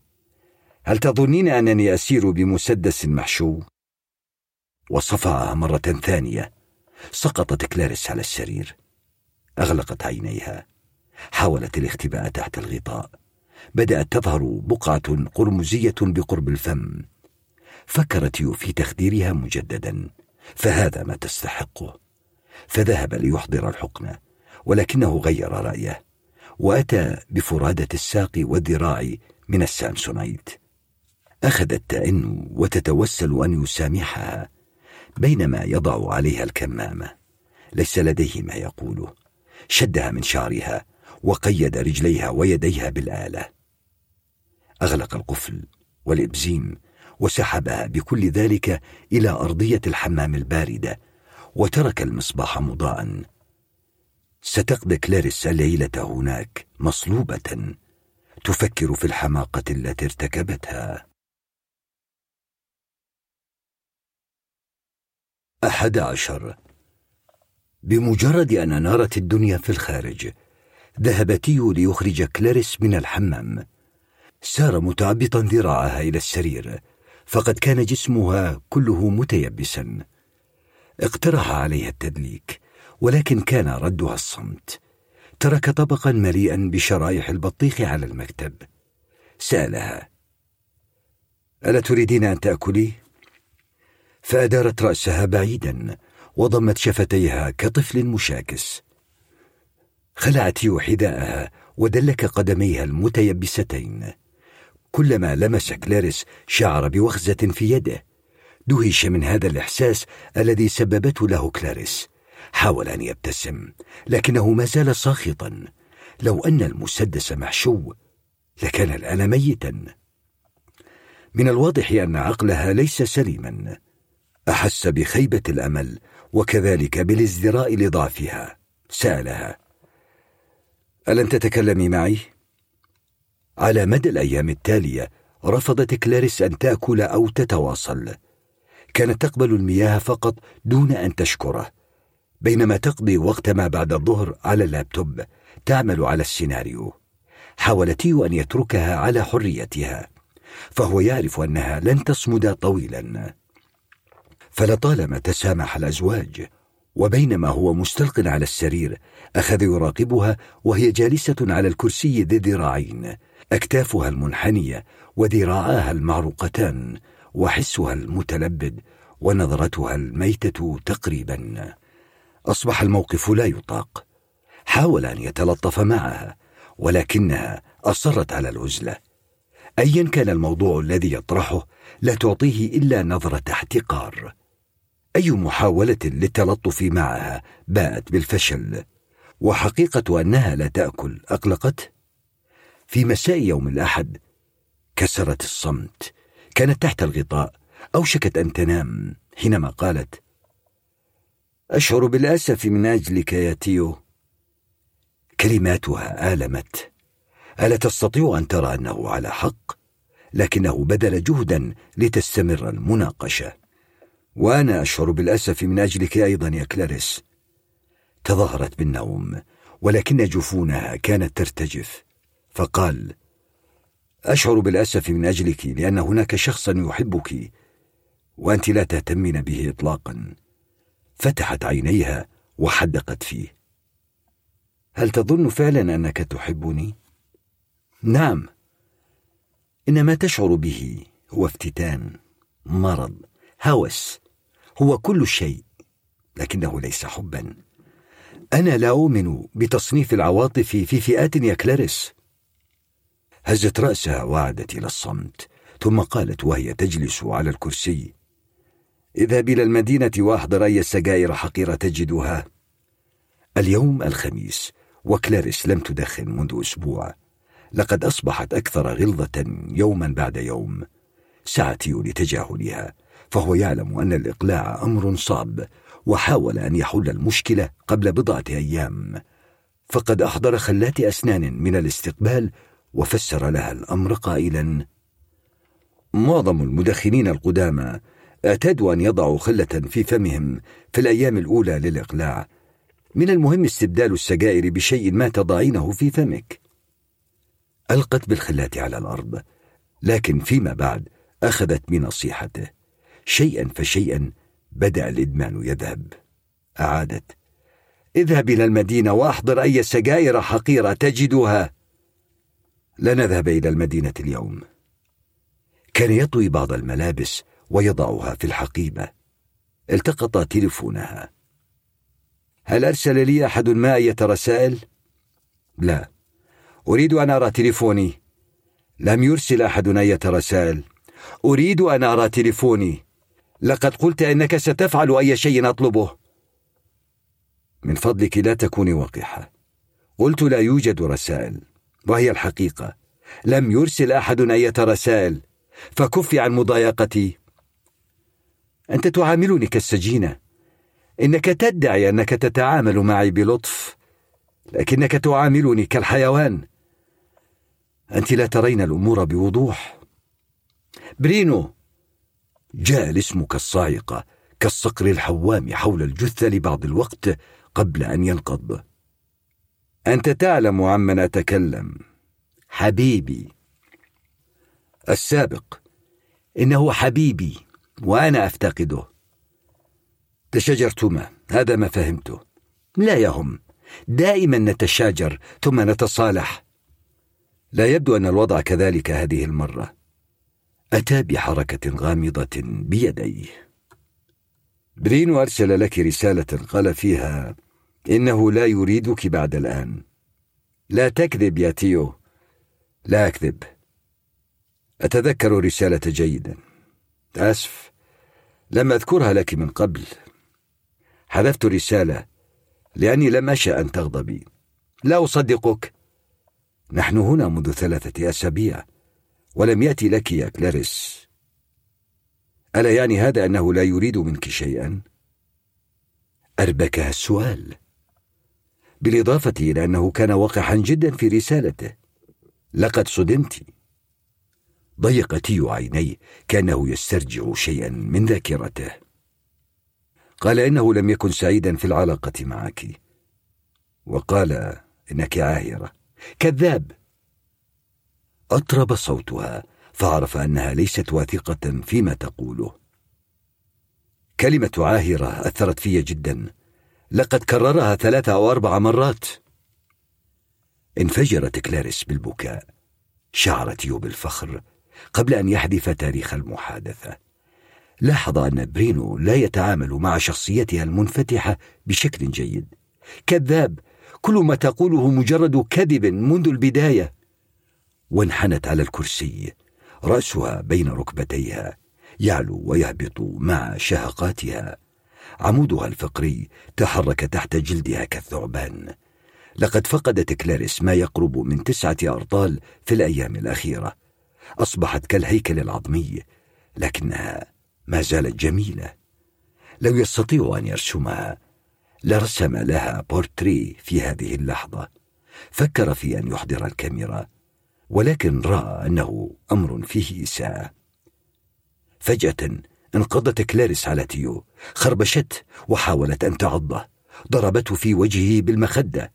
هل تظنين أنني أسير بمسدس محشو؟ وصفعها مرة ثانية. سقطت كلاريس على السرير. أغلقت عينيها. حاولت الاختباء تحت الغطاء. بدأت تظهر بقعة قرمزية بقرب الفم. فكرت يو في تخديرها مجددا. فهذا ما تستحقه. فذهب ليحضر الحقنة ولكنه غير رأيه. وأتى بفرادة الساق والذراع من السامسونايت. أخذت تئن وتتوسل أن يسامحها بينما يضع عليها الكمامة. ليس لديه ما يقوله. شدها من شعرها وقيد رجليها ويديها بالآلة. أغلق القفل والإبزيم وسحبها بكل ذلك إلى أرضية الحمام الباردة وترك المصباح مضاءً. ستقضي كلاريس الليلة هناك مصلوبة تفكر في الحماقة التي ارتكبتها. أحد عشر بمجرد أن أنارت الدنيا في الخارج ذهب تيو ليخرج كلاريس من الحمام. سار متأبطا ذراعها إلى السرير فقد كان جسمها كله متيبسا. اقترح عليها التدليك ولكن كان ردها الصمت. ترك طبقا مليئا بشرايح البطيخ على المكتب. سألها ألا تريدين أن تأكلي؟ فأدارت رأسها بعيدا. وضمت شفتيها كطفل مشاكس. خلعت يو حذاءها ودلك قدميها المتيبستين. كلما لمس كلاريس شعر بوخزة في يده. دهش من هذا الإحساس الذي سببته له كلاريس. حاول أن يبتسم لكنه ما زال ساخطا. لو أن المسدس محشو لكان الآن ميتا. من الواضح أن عقلها ليس سليما. أحس بخيبة الأمل وكذلك بالازدراء لضعفها سألها. ألن تتكلمي معي؟ على مدى الأيام التالية رفضت كلاريس أن تأكل أو تتواصل. كانت تقبل المياه فقط دون أن تشكره بينما تقضي وقت ما بعد الظهر على اللابتوب تعمل على السيناريو. حاول تيو أن يتركها على حريتها فهو يعرف أنها لن تصمد طويلا. فلطالما تسامح الأزواج وبينما هو مستلق على السرير أخذ يراقبها وهي جالسة على الكرسي ذي ذراعين أكتافها المنحنية وذراعاها المعروقتان وحسها المتلبد ونظرتها الميتة تقريبا. أصبح الموقف لا يطاق. حاول أن يتلطف معها ولكنها أصرت على العزلة. أيا كان الموضوع الذي يطرحه لا تعطيه إلا نظرة احتقار. أي محاولة للتلطف معها باءت بالفشل؟ وحقيقة أنها لا تأكل أقلقته؟ في مساء يوم الأحد كسرت الصمت كانت تحت الغطاء أوشكت أن تنام حينما قالت أشعر بالأسف من أجلك يا تيو. كلماتها آلمت. ألا تستطيع أن ترى أنه على حق لكنه بذل جهدا لتستمر المناقشة. وأنا أشعر بالأسف من أجلك أيضا يا كلاريس. تظاهرت بالنوم ولكن جفونها كانت ترتجف فقال أشعر بالأسف من أجلك لأن هناك شخصا يحبك وأنت لا تهتمين به إطلاقا. فتحت عينيها وحدقت فيه. هل تظن فعلا أنك تحبني؟ نعم إن ما تشعر به هو افتتان مرض هوس هو كل شيء لكنه ليس حبا. أنا لا أؤمن بتصنيف العواطف في فئات يا كلاريس. هزت رأسها وعادت إلى الصمت ثم قالت وهي تجلس على الكرسي اذهب إلى المدينة وأحضر أي سجائر حقيرة تجدها. اليوم الخميس وكلاريس لم تدخن منذ أسبوع. لقد أصبحت أكثر غلظة يوما بعد يوم سعى لتجاهلها. فهو يعلم أن الإقلاع أمر صعب وحاول أن يحل المشكلة قبل بضعة أيام. فقد أحضر خلات أسنان من الاستقبال وفسر لها الأمر قائلا. معظم المدخنين القدامى اعتادوا أن يضعوا خلة في فمهم في الأيام الأولى للإقلاع. من المهم استبدال السجائر بشيء ما تضعينه في فمك. ألقت بالخلات على الأرض لكن فيما بعد أخذت بنصيحته. شيئا فشيئا بدأ الإدمان يذهب. أعادت. اذهب إلى المدينة واحضر أي سجائر حقيرة تجدها. لنذهب إلى المدينة اليوم. كان يطوي بعض الملابس ويضعها في الحقيبة. التقط تلفونها هل أرسل لي أحد ما أية رسائل؟ لا. أريد أن أرى تلفوني لم يرسل أحد أية رسائل. أريد أن أرى تلفوني لقد قلت إنك ستفعل أي شيء أطلبه. من فضلك لا تكوني وقحة. قلت لا يوجد رسائل وهي الحقيقة. لم يرسل أحد أية رسائل فكفي عن مضايقتي. أنت تعاملني كالسجينة. إنك تدعي أنك تتعامل معي بلطف لكنك تعاملني كالحيوان. أنت لا ترين الأمور بوضوح. برينو جاء الاسم كالصاعقة كالصقر الحوام حول الجثة لبعض الوقت قبل أن ينقض. أنت تعلم عمن أتكلم. حبيبي. السابق. إنه حبيبي وأنا أفتقده. تشاجرتما. هذا ما فهمته لا يهم. دائما نتشاجر ثم نتصالح. لا يبدو أن الوضع كذلك هذه المرة. أتى بحركة غامضة بيديه. برينو أرسل لك رسالة قال فيها إنه لا يريدك بعد الآن. لا تكذب يا تيو. لا أكذب. أتذكر رسالة جيدا. آسف لم أذكرها لك من قبل. حذفت رسالة لأني لم أشأ أن تغضبي. لا أصدقك. نحن هنا منذ ثلاثة أسابيع. ولم يأتي لك يا كلاريس. ألا يعني هذا أنه لا يريد منك شيئا؟ أربكها السؤال. بالإضافة إلى أنه كان وقحا جدا في رسالته. لقد صدمت. ضيق تيو عينيه كأنه يسترجع شيئا من ذاكرته. قال إنه لم يكن سعيدا في العلاقة معك. وقال إنك عاهرة. كذاب. أطرب صوتها فعرف أنها ليست واثقة فيما تقوله. كلمة عاهرة أثرت في جدا. لقد كررها ثلاثة أو أربع مرات. انفجرت كلاريس بالبكاء. شعر تيو بالفخر قبل أن يحذف تاريخ المحادثة. لاحظ أن برينو لا يتعامل مع شخصيتها المنفتحة بشكل جيد. كذاب كل ما تقوله مجرد كذب منذ البداية. وانحنت على الكرسي رأسها بين ركبتيها يعلو ويهبط مع شهقاتها. عمودها الفقري تحرك تحت جلدها كالثعبان. لقد فقدت كلاريس ما يقرب من تسعة أرطال في الأيام الأخيرة. أصبحت كالهيكل العظمي لكنها ما زالت جميلة. لو يستطيع أن يرسمها لرسم لها بورتري في هذه اللحظة. فكر في أن يحضر الكاميرا. ولكن رأى أنه أمر فيه إساءة. فجأة انقضت كلاريس على تيو خربشت وحاولت أن تعضه ضربته في وجهه بالمخدة.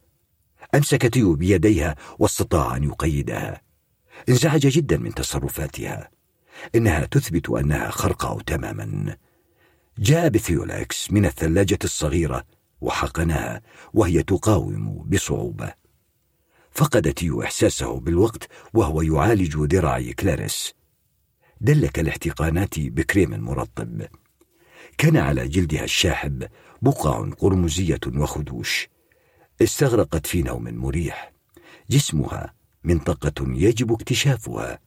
أمسك تيو بيديها واستطاع أن يقيدها. انزعج جدا من تصرفاتها. إنها تثبت أنها خرقاء تماما. جاء بثيولاكس من الثلاجة الصغيرة وحقنها وهي تقاوم بصعوبة. فقد تيو إحساسه بالوقت وهو يعالج ذراع كلاريس. دلك الاحتقانات بكريم مرطب كان على جلدها الشاحب بقع قرمزية وخدوش. استغرقت في نوم مريح. جسمها منطقة يجب اكتشافها.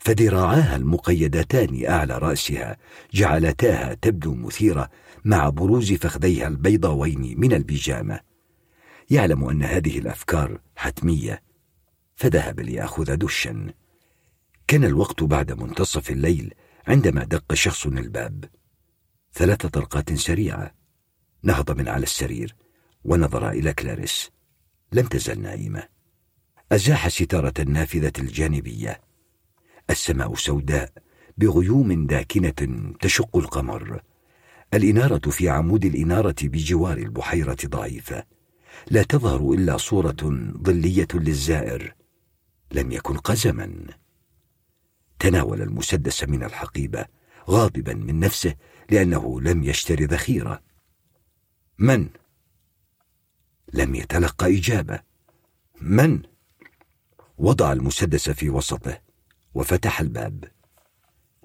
فذراعاها المقيدتان أعلى رأسها جعلتاها تبدو مثيرة مع بروز فخذيها البيضاوين من البيجامة. يعلم أن هذه الأفكار حتمية فذهب ليأخذ دشا. كان الوقت بعد منتصف الليل عندما دق شخص الباب. ثلاث طلقات سريعة. نهض من على السرير ونظر إلى كلاريس. لم تزل نائمة. أزاح ستارة النافذة الجانبية. السماء سوداء بغيوم داكنة تشق القمر. الإنارة في عمود الإنارة بجوار البحيرة ضعيفة. لا تظهر إلا صورة ظلية للزائر. لم يكن قزما. تناول المسدس من الحقيبة غاضبا من نفسه لأنه لم يشتري ذخيرة. من؟ لم يتلقى إجابة. من؟ وضع المسدس في وسطه وفتح الباب.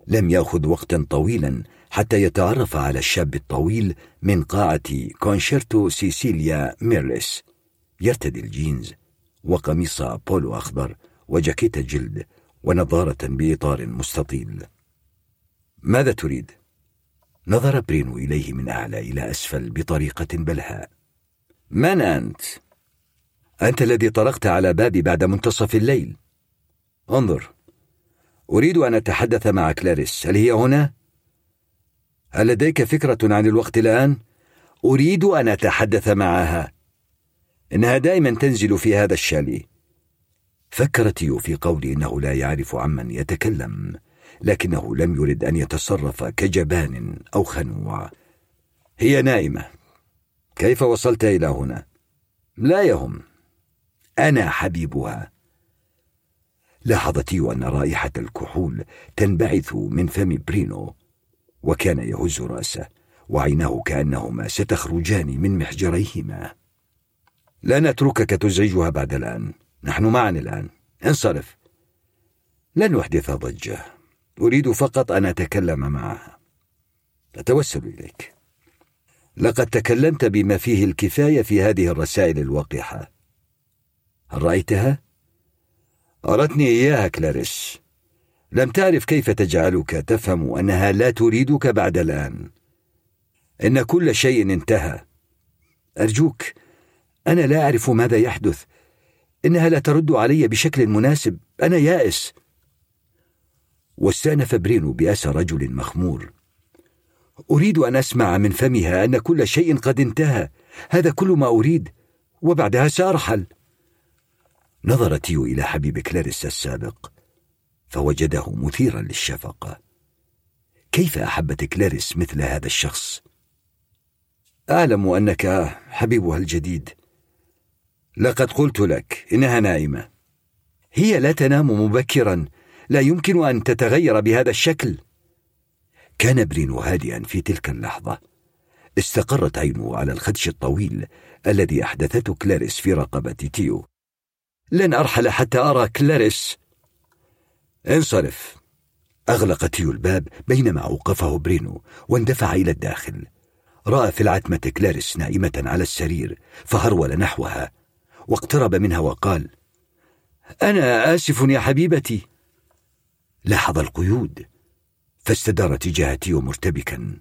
لم يأخذ وقتا طويلا حتى يتعرف على الشاب الطويل من قاعة كونشيرتو سيسيليا ميرلس يرتدي الجينز وقميص بولو أخضر وجاكيت جلد ونظارة بإطار مستطيل ماذا تريد؟ نظر برينو إليه من أعلى إلى أسفل بطريقة بلهاء من أنت؟ أنت الذي طرقت على بابي بعد منتصف الليل انظر أريد أن أتحدث مع كلاريس هل هي هنا؟ هل لديك فكرة عن الوقت الآن؟ أريد أن أتحدث معها. إنها دائما تنزل في هذا الشاليه فكر تيو في قول إنه لا يعرف عمن يتكلم لكنه لم يرد أن يتصرف كجبان أو خنوع. هي نائمة. كيف وصلت إلى هنا؟ لا يهم. أنا حبيبها. لاحظ تيو أن رائحة الكحول تنبعث من فم برينو. وكان يهز رأسه وعيناه كأنهما ستخرجان من محجريهما. لا نتركك تزعجها بعد الآن. نحن معا الآن. انصرف. لن أحدث ضجة. أريد فقط أن أتكلم معها أتوسل إليك. لقد تكلمت بما فيه الكفاية في هذه الرسائل الوقحة هل رأيتها؟ أرتني إياها كلاريس. لم تعرف كيف تجعلك تفهم أنها لا تريدك بعد الآن. إن كل شيء انتهى. أرجوك أنا لا أعرف ماذا يحدث. إنها لا ترد علي بشكل مناسب. أنا يائس. واستأنف برينو بأسى رجل مخمور. أريد أن أسمع من فمها أن كل شيء قد انتهى. هذا كل ما أريد وبعدها سأرحل. نظر تيو إلى حبيب كلاريس السابق. فوجده مثيرا للشفقة كيف أحبت كلاريس مثل هذا الشخص؟ أعلم أنك حبيبها الجديد. لقد قلت لك إنها نائمة. هي لا تنام مبكرا. لا يمكن أن تتغير بهذا الشكل. كان برينو هادئا في تلك اللحظة. استقرت عينه على الخدش الطويل الذي أحدثته كلاريس في رقبة تيو. لن أرحل حتى أرى كلاريس. انصرف. أغلق تيو الباب بينما أوقفه برينو واندفع إلى الداخل. رأى في العتمة كلاريس نائمة على السرير فهرول نحوها واقترب منها وقال أنا آسف يا حبيبتي. لاحظ القيود فاستدار تجاه تيو مرتبكا.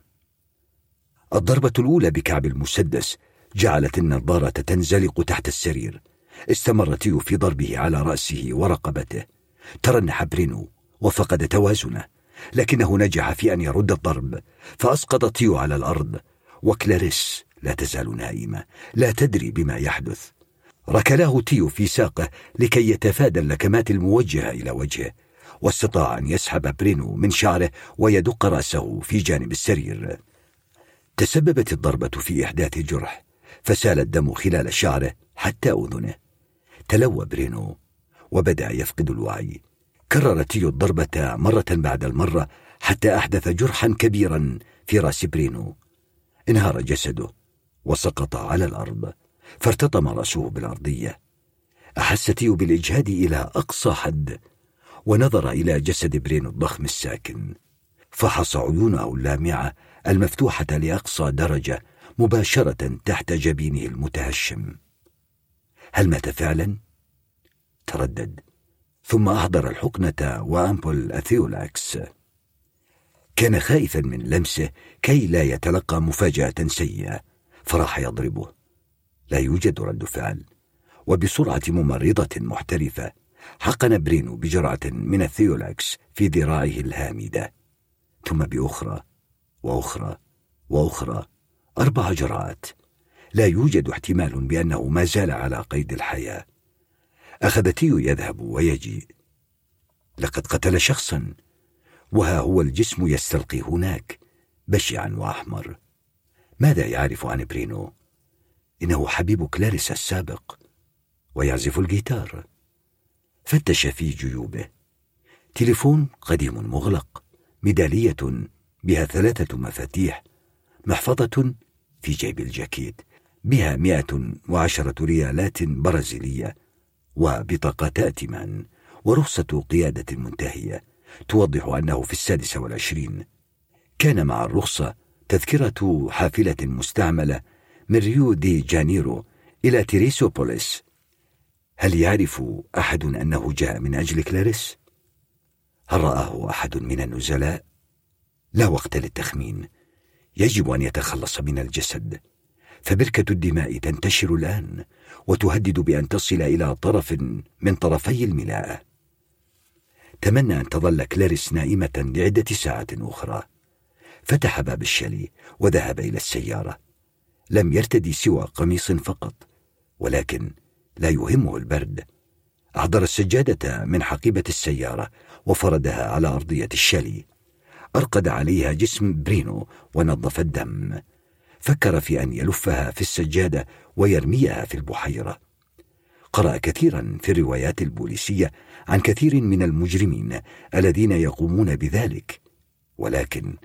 الضربة الأولى بكعب المسدس جعلت النظارة تنزلق تحت السرير. استمر تيو في ضربه على رأسه ورقبته. ترنح برينو وفقد توازنه لكنه نجح في أن يرد الضرب فأسقط تيو على الأرض وكلاريس لا تزال نائمة لا تدري بما يحدث. ركله تيو في ساقه لكي يتفادى اللكمات الموجهة إلى وجهه واستطاع أن يسحب برينو من شعره ويدق رأسه في جانب السرير. تسببت الضربة في إحداث جرح فسال الدم خلال شعره حتى أذنه. تلوى برينو. وبدأ يفقد الوعي. كرر تيو الضربة مرة بعد المرة حتى أحدث جرحا كبيرا في راس برينو. انهار جسده وسقط على الأرض فارتطم رأسه بالأرضية. أحس تيو بالإجهاد إلى أقصى حد ونظر إلى جسد برينو الضخم الساكن. فحص عيونه اللامعة المفتوحة لأقصى درجة مباشرة تحت جبينه المتهشم. هل مات فعلا؟ تردد. ثم أحضر الحقنة وأمبول الثيولاكس كان خائفا من لمسه كي لا يتلقى مفاجأة سيئة. فراح يضربه. لا يوجد رد فعل. وبسرعة ممرضة محترفة حقن برينو بجرعة من الثيولاكس في ذراعه الهامدة. ثم بأخرى وأخرى وأخرى. أربع جرعات. لا يوجد احتمال بأنه ما زال على قيد الحياة. أخذ تيو يذهب ويجيء لقد قتل شخصا وها هو الجسم يستلقي هناك بشعا وأحمر. ماذا يعرف عن برينو؟ إنه حبيب كلاريس السابق ويعزف الجيتار. فتش في جيوبه. تليفون قديم مغلق ميدالية بها ثلاثة مفاتيح محفظة في جيب الجاكيت بها مئة وعشرة ريالات برازيلية. وبطاقة ائتمان ورخصة قيادة منتهية. توضح أنه في السادسة والعشرين كان مع الرخصة تذكرة حافلة مستعملة من ريو دي جانيرو إلى تيريسوبوليس. هل يعرف أحد أنه جاء من أجل كلاريس؟ هل رآه أحد من النزلاء؟ لا وقت للتخمين. يجب أن يتخلص من الجسد. فبركة الدماء تنتشر الآن. وتهدد بأن تصل إلى طرف من طرفي الملاءة تمنى أن تظل كلاريس نائمة لعدة ساعات أخرى. فتح باب الشالي وذهب إلى السيارة. لم يرتدي سوى قميص فقط ولكن لا يهمه البرد. أحضر السجادة من حقيبة السيارة وفردها على أرضية الشالي أرقد عليها جسم برينو ونظف الدم. فكر في أن يلفها في السجادة ويرميها في البحيرة. قرأ كثيرا في الروايات البوليسية عن كثير من المجرمين الذين يقومون بذلك. ولكن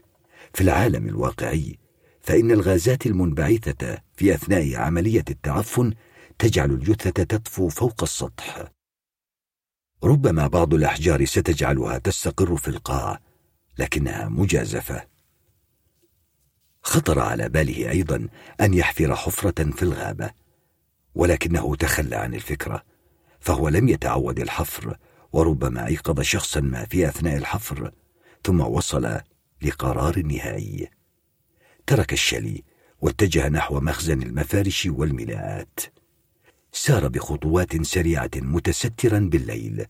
في العالم الواقعي فإن الغازات المنبعثة في أثناء عملية التعفن تجعل الجثة تطفو فوق السطح. ربما بعض الأحجار ستجعلها تستقر في القاع لكنها مجازفة. خطر على باله أيضا أن يحفر حفرة في الغابة ولكنه تخلى عن الفكرة فهو لم يتعود الحفر وربما أيقظ شخصا ما في أثناء الحفر ثم وصل لقرار نهائي. ترك الشلي واتجه نحو مخزن المفارش والملاءات. سار بخطوات سريعة متسترا بالليل.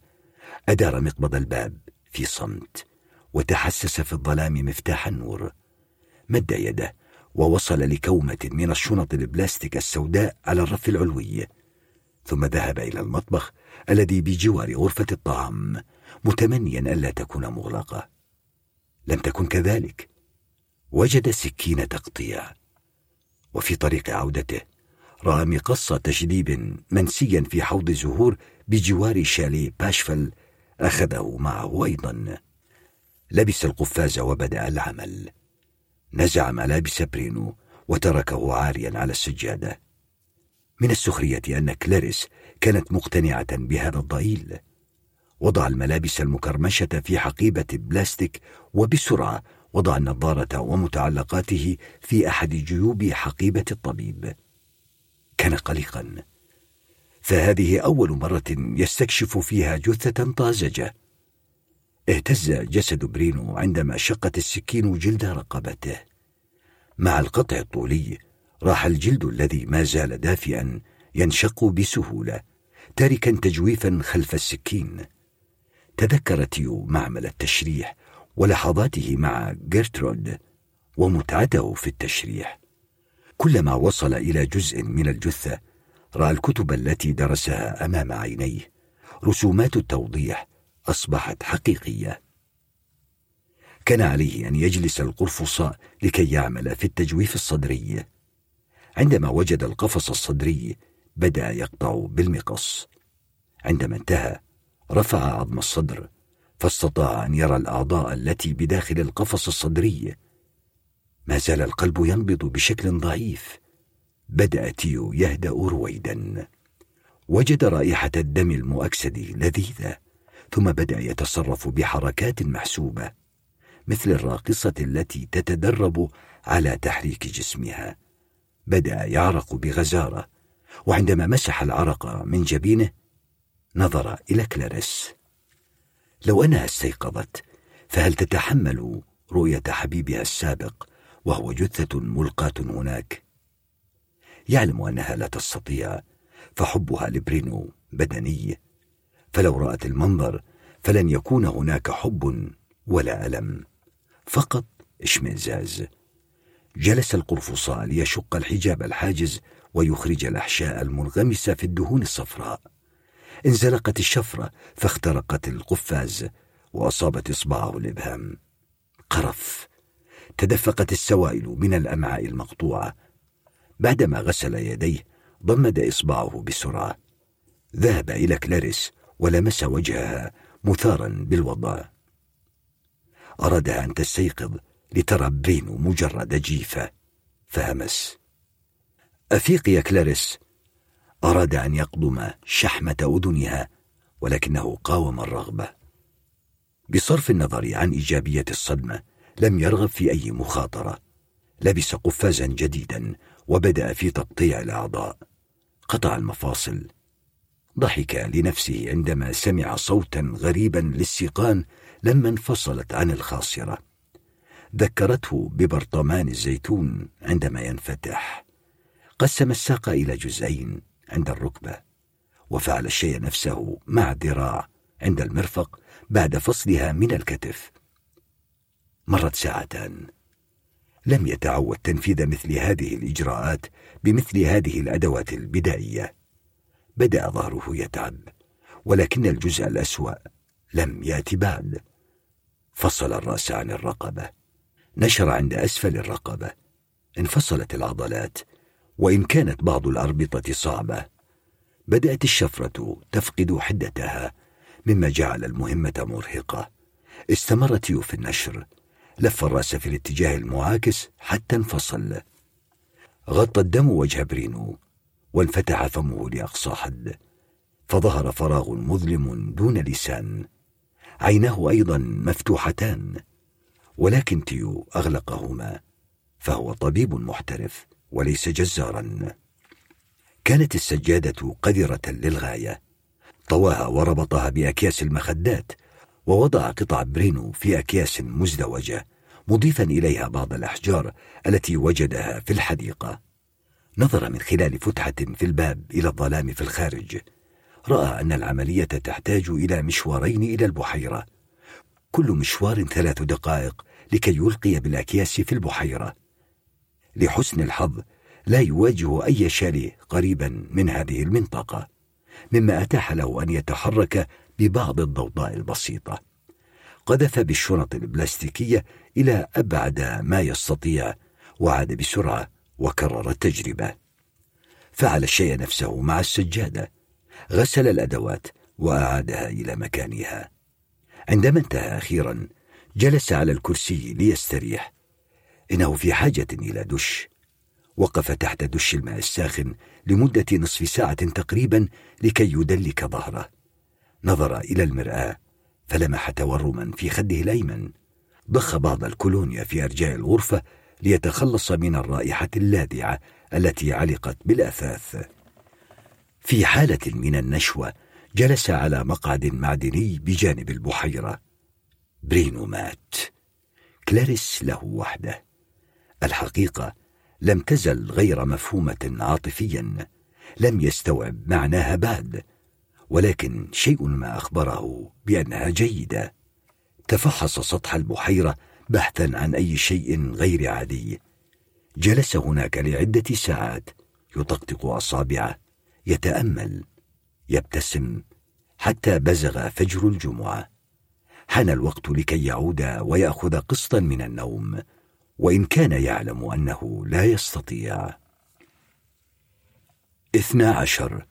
أدار مقبض الباب في صمت وتحسس في الظلام مفتاح النور. مد يده ووصل لكومة من الشنط البلاستيك السوداء على الرف العلوي ثم ذهب إلى المطبخ الذي بجوار غرفة الطعام متمنيا ألا تكون مغلقة. لم تكن كذلك. وجد سكين تقطيع وفي طريق عودته رأى مقص تشذيب منسيا في حوض زهور بجوار شاليه باشفل أخذه معه أيضا. لبس القفاز وبدأ العمل. نزع ملابس برينو وتركه عاريا على السجادة. من السخرية أن كلاريس كانت مقتنعة بهذا الضئيل. وضع الملابس المكرمشة في حقيبة بلاستيك وبسرعة وضع النظارة ومتعلقاته في أحد جيوب حقيبة الطبيب. كان قلقا. فهذه أول مرة يستكشف فيها جثة طازجة. اهتز جسد برينو عندما شقت السكين جلد رقبته. مع القطع الطولي راح الجلد الذي ما زال دافئا ينشق بسهولة تاركا تجويفا خلف السكين. تذكر تيو معمل التشريح ولحظاته مع جيرترود ومتعته في التشريح. كلما وصل إلى جزء من الجثة رأى الكتب التي درسها أمام عينيه رسومات التوضيح أصبحت حقيقية. كان عليه أن يجلس القرفصاء لكي يعمل في التجويف الصدري. عندما وجد القفص الصدري بدأ يقطع بالمقص. عندما انتهى رفع عظم الصدر فاستطاع أن يرى الأعضاء التي بداخل القفص الصدري. ما زال القلب ينبض بشكل ضعيف. بدأ تيو يهدأ رويدا. وجد رائحة الدم المؤكسد لذيذة. ثم بدأ يتصرف بحركات محسوبة مثل الراقصة التي تتدرب على تحريك جسمها. بدأ يعرق بغزارة وعندما مسح العرق من جبينه نظر إلى كلاريس. لو أنها استيقظت فهل تتحمل رؤية حبيبها السابق وهو جثة ملقاة هناك؟ يعلم أنها لا تستطيع فحبها لبرينو بدني فلو رأت المنظر فلن يكون هناك حب ولا ألم. فقط اشمئزاز. جلس القرفصاء ليشق الحجاب الحاجز ويخرج الأحشاء المنغمسه في الدهون الصفراء. انزلقت الشفرة فاخترقت القفاز وأصابت إصبعه الإبهام. قرف. تدفقت السوائل من الأمعاء المقطوعة. بعدما غسل يديه ضمد إصبعه بسرعة. ذهب إلى كلاريس ولمس وجهها مثارا بالوضع. ارادها أن تستيقظ لترى برينو مجرد جيفة فهمس. افيق يا كلاريس أراد أن يقضم شحمة أذنها ولكنه قاوم الرغبة. بصرف النظر عن إيجابية الصدمة لم يرغب في أي مخاطرة. لبس قفازا جديدا وبدأ في تقطيع الأعضاء. قطع المفاصل. ضحك لنفسه عندما سمع صوتا غريبا للسيقان لما انفصلت عن الخاصرة. ذكرته ببرطمان الزيتون عندما ينفتح. قسم الساق إلى جزئين عند الركبة وفعل الشيء نفسه مع الذراع عند المرفق بعد فصلها من الكتف. مرت ساعتان. لم يتعود تنفيذ مثل هذه الإجراءات بمثل هذه الأدوات البدائية. بدأ ظهره يتعب ولكن الجزء الأسوأ لم يأت بعد. فصل الرأس عن الرقبة نشر عند أسفل الرقبة. انفصلت العضلات وإن كانت بعض الأربطة صعبة. بدأت الشفرة تفقد حدتها مما جعل المهمة مرهقة. استمر تيو في النشر لف الرأس في الاتجاه المعاكس حتى انفصل. غطى الدم وجه برينو. وانفتح فمه لأقصى حد فظهر فراغ مظلم دون لسان. عيناه أيضا مفتوحتان ولكن تيو أغلقهما فهو طبيب محترف وليس جزارا. كانت السجادة قذرة للغاية. طواها وربطها بأكياس المخدات ووضع قطع برينو في أكياس مزدوجة مضيفا إليها بعض الأحجار التي وجدها في الحديقة. نظر من خلال فتحة في الباب إلى الظلام في الخارج. رأى أن العملية تحتاج إلى مشوارين إلى البحيرة. كل مشوار ثلاث دقائق لكي يلقي بالأكياس في البحيرة. لحسن الحظ لا يواجه أي شاليه قريبا من هذه المنطقة مما أتاح له أن يتحرك ببعض الضوضاء البسيطة. قذف بالشنط البلاستيكية إلى أبعد ما يستطيع وعاد بسرعة وكرر التجربة فعل الشيء نفسه مع السجادة. غسل الأدوات وأعادها إلى مكانها. عندما انتهى أخيرا جلس على الكرسي ليستريح. إنه في حاجة إلى دش. وقف تحت دش الماء الساخن لمدة نصف ساعة تقريبا لكي يدلك ظهره. نظر إلى المرآة فلمح تورما في خده الأيمن. ضخ بعض الكولونيا في أرجاء الغرفة ليتخلص من الرائحة اللاذعة التي علقت بالأثاث. في حالة من النشوة جلس على مقعد معدني بجانب البحيرة. برينو مات. كلاريس له وحده. الحقيقة لم تزل غير مفهومة عاطفيا. لم يستوعب معناها بعد. ولكن شيء ما أخبره بأنها جيدة. تفحص سطح البحيرة بحثا عن أي شيء غير عادي. جلس هناك لعدة ساعات يطقطق أصابعه يتأمل يبتسم حتى بزغ فجر الجمعة. حان الوقت لكي يعود ويأخذ قسطا من النوم وإن كان يعلم أنه لا يستطيع. اثنا عشر.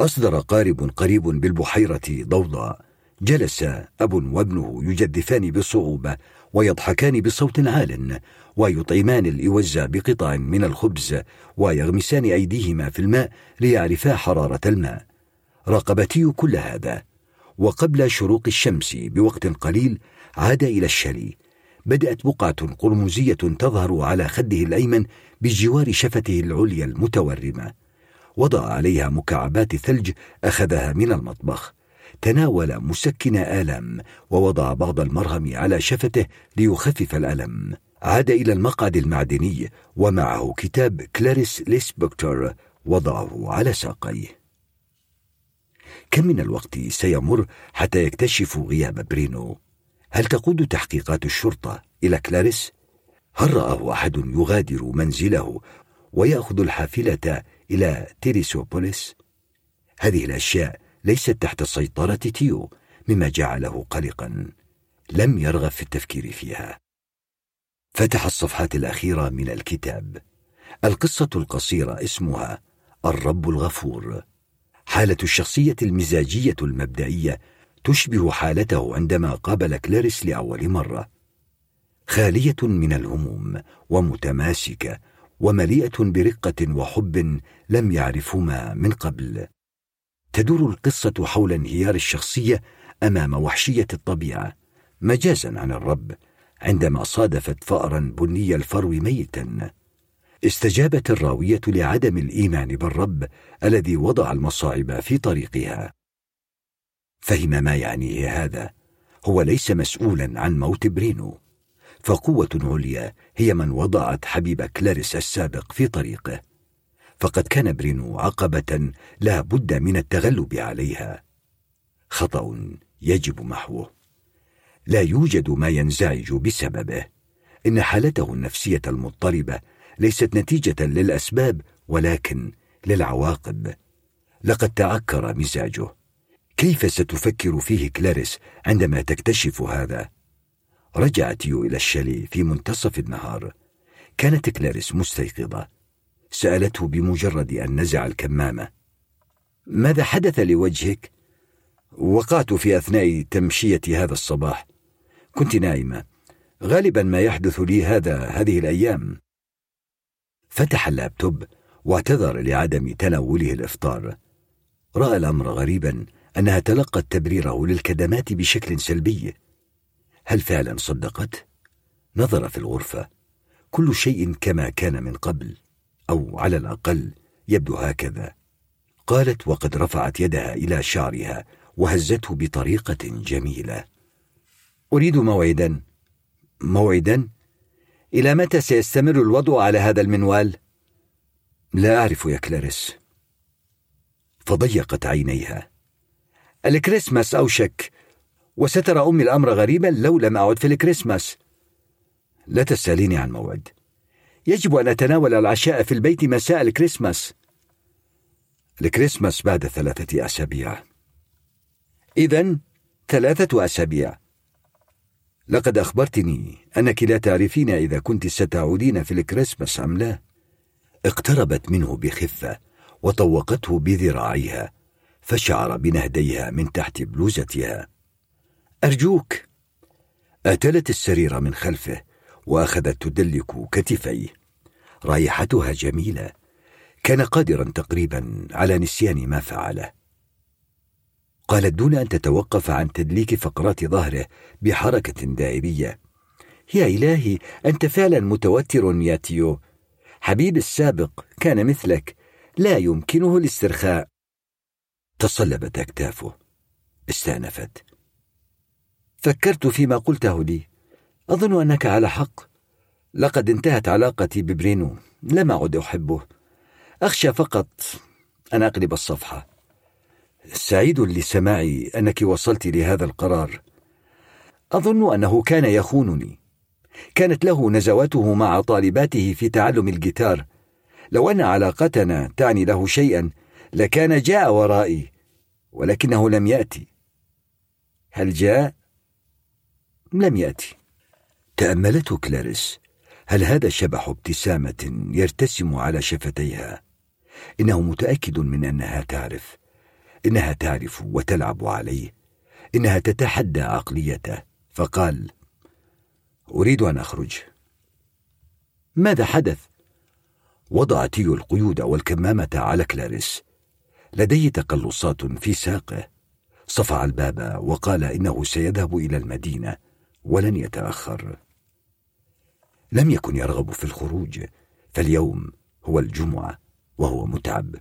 أصدر قارب قريب بالبحيرة ضوضاء. جلس أب وابنه يجدفان بصعوبة ويضحكان بصوت عال ويطعمان الإوز بقطع من الخبز ويغمسان أيديهما في الماء ليعرفا حرارة الماء. راقبتي كل هذا. وقبل شروق الشمس بوقت قليل عاد إلى الشلي بدأت بقعة قرمزية تظهر على خده الأيمن بجوار شفته العليا المتورمة. وضع عليها مكعبات ثلج أخذها من المطبخ. تناول مسكن آلام ووضع بعض المرهم على شفته ليخفف الألم عاد إلى المقعد المعدني ومعه كتاب كلاريس ليسبكتور وضعه على ساقيه كم من الوقت سيمر حتى يكتشفوا غياب برينو هل تقود تحقيقات الشرطة إلى كلاريس؟ هل رآه أحد يغادر منزله ويأخذ الحافلة إلى تيريسوبوليس؟ هذه الأشياء ليست تحت سيطرة تيو مما جعله قلقا. لم يرغب في التفكير فيها. فتح الصفحات الأخيرة من الكتاب. القصة القصيرة اسمها الرب الغفور. حالة الشخصية المزاجية المبدئية تشبه حالته عندما قابل كلاريس لأول مرة. خالية من الهموم ومتماسكة ومليئة برقة وحب لم يعرفهما من قبل. تدور القصة حول انهيار الشخصية أمام وحشية الطبيعة مجازا عن الرب عندما صادفت فأرا بني الفرو ميتا. استجابت الراوية لعدم الإيمان بالرب الذي وضع المصاعب في طريقها. فهم ما يعنيه هذا؟ هو ليس مسؤولا عن موت برينو. فقوة عليا هي من وضعت حبيب كلاريس السابق في طريقه. فقد كان برينو عقبة لا بد من التغلب عليها. خطأ يجب محوه. لا يوجد ما ينزعج بسببه. إن حالته النفسية المضطربة ليست نتيجة للأسباب ولكن للعواقب. لقد تعكر مزاجه. كيف ستفكر فيه كلاريس عندما تكتشف هذا؟ رجعت يو إلى الشاليه في منتصف النهار. كانت كلاريس مستيقظة. سألته بمجرد أن نزع الكمامة. ماذا حدث لوجهك؟ وقعت في أثناء تمشية هذا الصباح. كنت نائمة. غالبا ما يحدث لي هذا هذه الأيام. فتح اللابتوب واعتذر لعدم تناوله الإفطار. رأى الأمر غريبا أنها تلقت تبريره للكدمات بشكل سلبي. هل فعلا صدقت؟ نظر في الغرفة. كل شيء كما كان من قبل. أو على الأقل يبدو هكذا. قالت وقد رفعت يدها إلى شعرها وهزته بطريقة جميلة. أريد موعدا. موعدا؟ إلى متى سيستمر الوضع على هذا المنوال؟ لا أعرف يا كلاريس. فضيقت عينيها. الكريسماس أوشك وسترى أمي الأمر غريبا لو لم أعد في الكريسماس. لا تسأليني عن موعد. يجب أن أتناول العشاء في البيت مساء الكريسماس. الكريسماس بعد ثلاثة أسابيع. إذا ثلاثة أسابيع. لقد أخبرتني أنك لا تعرفين إذا كنت ستعودين في الكريسماس أم لا. اقتربت منه بخفة وطوقته بذراعيها فشعر بنهديها من تحت بلوزتها. أرجوك أتلت السرير من خلفه وأخذت تدلك كتفيه. رائحتها جميلة. كان قادرا تقريبا على نسيان ما فعله. قالت دون أن تتوقف عن تدليك فقرات ظهره بحركة دائريه يا إلهي أنت فعلا متوتر يا تيو. حبيبي السابق كان مثلك. لا يمكنه الاسترخاء. تصلبت أكتافه. استأنفت. فكرت فيما قلته لي. أظن أنك على حق. لقد انتهت علاقتي ببرينو. لم أعد أحبه. أخشى فقط أن أقلب الصفحة. سعيد لسماع أنك وصلت لهذا القرار. أظن أنه كان يخونني. كانت له نزواته مع طالباته في تعلم الجيتار. لو أن علاقتنا تعني له شيئا لكان جاء ورائي ولكنه لم يأتي. هل جاء؟ لم يأتي. تاملته كلاريس. هل هذا شبح ابتسامة يرتسم على شفتيها؟ إنه متأكد من أنها تعرف إنها تعرف وتلعب عليه إنها تتحدى عقليته. فقال أريد أن أخرج. ماذا حدث؟ وضع تيو القيود والكمامة على كلاريس. لديه تقلصات في ساقه. صفع الباب وقال إنه سيذهب إلى المدينة ولن يتأخر. لم يكن يرغب في الخروج فاليوم هو الجمعة وهو متعب.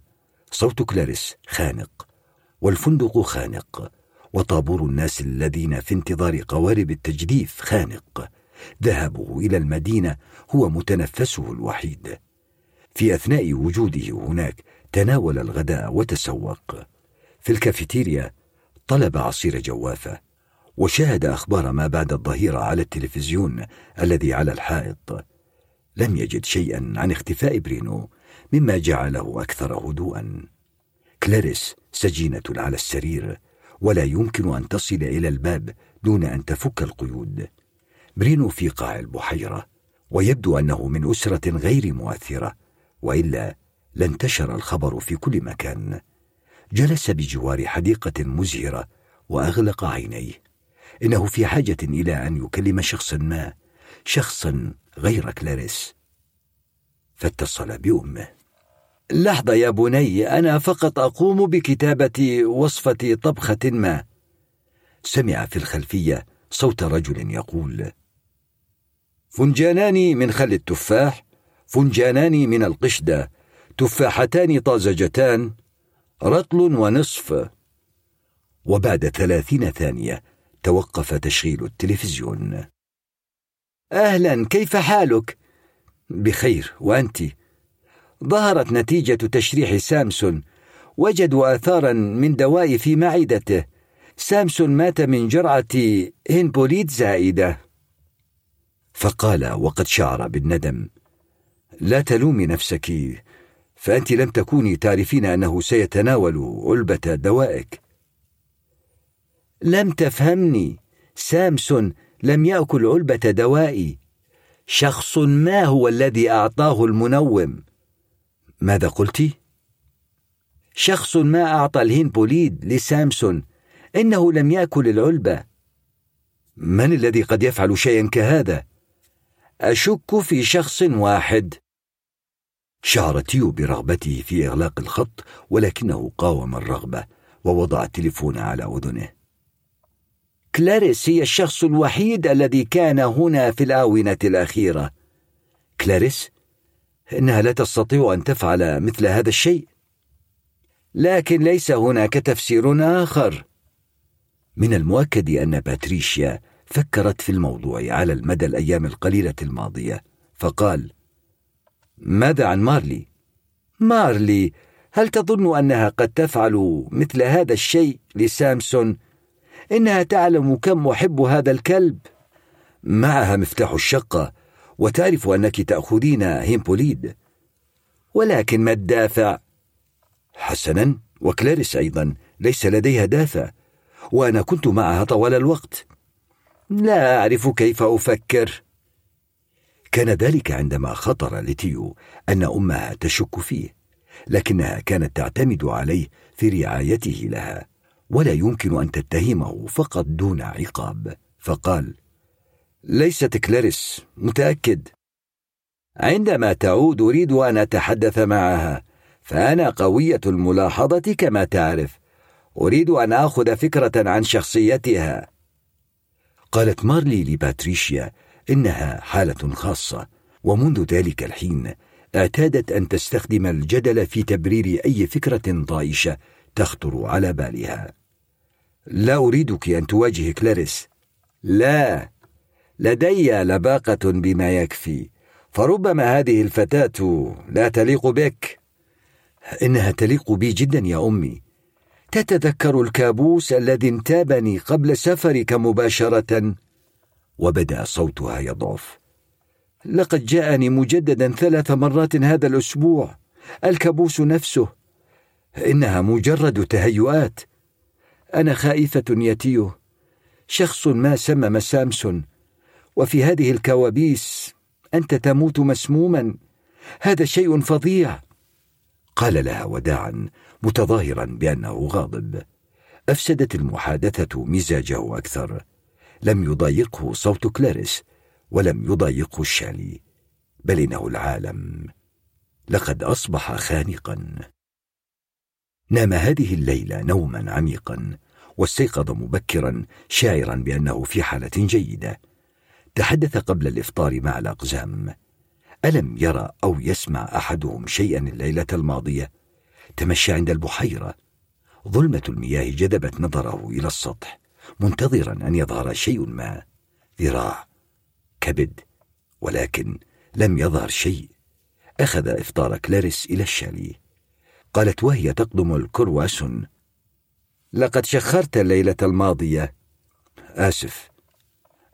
صوت كلاريس خانق والفندق خانق وطابور الناس الذين في انتظار قوارب التجديف خانق. ذهابه إلى المدينة هو متنفسه الوحيد. في أثناء وجوده هناك تناول الغداء وتسوق. في الكافيتيريا طلب عصير جوافة. وشاهد أخبار ما بعد الظهيره على التلفزيون الذي على الحائط. لم يجد شيئا عن اختفاء برينو مما جعله أكثر هدوءا. كلاريس سجينة على السرير ولا يمكن أن تصل إلى الباب دون أن تفك القيود. برينو في قاع البحيرة ويبدو أنه من أسرة غير مؤثرة وإلا لانتشر الخبر في كل مكان. جلس بجوار حديقة مزهرة وأغلق عينيه. إنه في حاجة إلى أن يكلم شخصا ما شخصا غير كلاريس. فاتصل بأمه. لحظة يا بني أنا فقط أقوم بكتابة وصفة طبخة ما. سمع في الخلفية صوت رجل يقول فنجانان من خل التفاح فنجانان من القشدة تفاحتان طازجتان رطل ونصف. وبعد ثلاثين ثانية توقف تشغيل التلفزيون. أهلا كيف حالك؟ بخير وأنتِ؟ ظهرت نتيجة تشريح سامسون. وجدوا آثارا من دواء في معدته. سامسون مات من جرعة هنبوليت زائدة. فقال وقد شعر بالندم. لا تلومي نفسك فأنت لم تكوني تعرفين أنه سيتناول علبة دوائك. لم تفهمني. سامسون لم يأكل علبة دوائي. شخص ما هو الذي أعطاه المنوم؟ ماذا قلت؟ شخص ما أعطى الهين بوليد لسامسون إنه لم يأكل العلبة. من الذي قد يفعل شيئا كهذا؟ أشك في شخص واحد. شعر تيو برغبته في إغلاق الخط ولكنه قاوم الرغبة ووضع التليفون على أذنه. كلاريس هي الشخص الوحيد الذي كان هنا في الآونة الأخيرة. كلاريس إنها لا تستطيع أن تفعل مثل هذا الشيء. لكن ليس هناك تفسير آخر. من المؤكد أن باتريشيا فكرت في الموضوع على المدى الأيام القليلة الماضية فقال ماذا عن مارلي؟ مارلي هل تظن أنها قد تفعل مثل هذا الشيء لسامسون إنها تعلم كم أحب هذا الكلب. معها مفتاح الشقة وتعرف أنك تأخذين هيمبوليد. ولكن ما الدافع؟ حسنا وكلاريس أيضا ليس لديها دافع. وأنا كنت معها طوال الوقت. لا أعرف كيف أفكر. كان ذلك عندما خطر لتيو أن أمها تشك فيه لكنها كانت تعتمد عليه في رعايته لها. ولا يمكن أن تتهمه فقط دون عقاب. فقال ليست كلاريس متأكد. عندما تعود أريد أن أتحدث معها. فأنا قوية الملاحظة كما تعرف. أريد أن آخذ فكرة عن شخصيتها. قالت مارلي لباتريشيا إنها حالة خاصة. ومنذ ذلك الحين اعتادت أن تستخدم الجدل في تبرير أي فكرة طائشة تخطر على بالها. لا أريدك أن تواجه كلاريس. لا. لدي لباقة بما يكفي. فربما هذه الفتاة لا تليق بك. إنها تليق بي جدا يا أمي. تتذكر الكابوس الذي انتابني قبل سفرك مباشرة؟ وبدأ صوتها يضعف. لقد جاءني مجددا ثلاث مرات هذا الأسبوع. الكابوس نفسه إنها مجرد تهيؤات. أنا خائفة يا تيو شخص ما سمم سامسون وفي هذه الكوابيس أنت تموت مسموما. هذا شيء فظيع. قال لها وداعا متظاهرا بأنه غاضب. أفسدت المحادثة مزاجه أكثر. لم يضايقه صوت كلاريس ولم يضايقه الشالي. بل إنه العالم. لقد أصبح خانقا. نام هذه الليلة نوما عميقا واستيقظ مبكرا شاعرا بأنه في حالة جيدة. تحدث قبل الإفطار مع الأقزام. ألم يرى أو يسمع أحدهم شيئا الليلة الماضية؟ تمشى عند البحيرة. ظلمة المياه جذبت نظره إلى السطح منتظرا أن يظهر شيء ما. ذراع. كبد. ولكن لم يظهر شيء. أخذ إفطار كلاريس إلى الشاليه. قالت وهي تقدم الكرواسون لقد شخرت الليلة الماضية. آسف.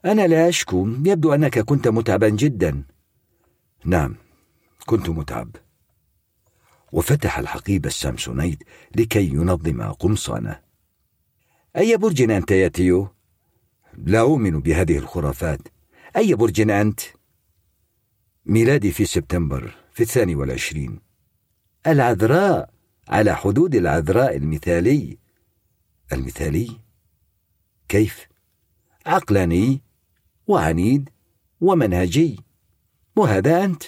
أنا لا أشكو. يبدو أنك كنت متعبا جدا. نعم كنت متعب. وفتح الحقيبة السامسونيت لكي ينظم قمصانه. أي برج أنت يا تيو؟ لا أؤمن بهذه الخرافات. أي برج أنت؟ ميلادي في سبتمبر في الثاني والعشرين. العذراء. على حدود العذراء المثالي. المثالي؟ كيف؟ عقلاني وعنيد ومنهجي. وهذا أنت.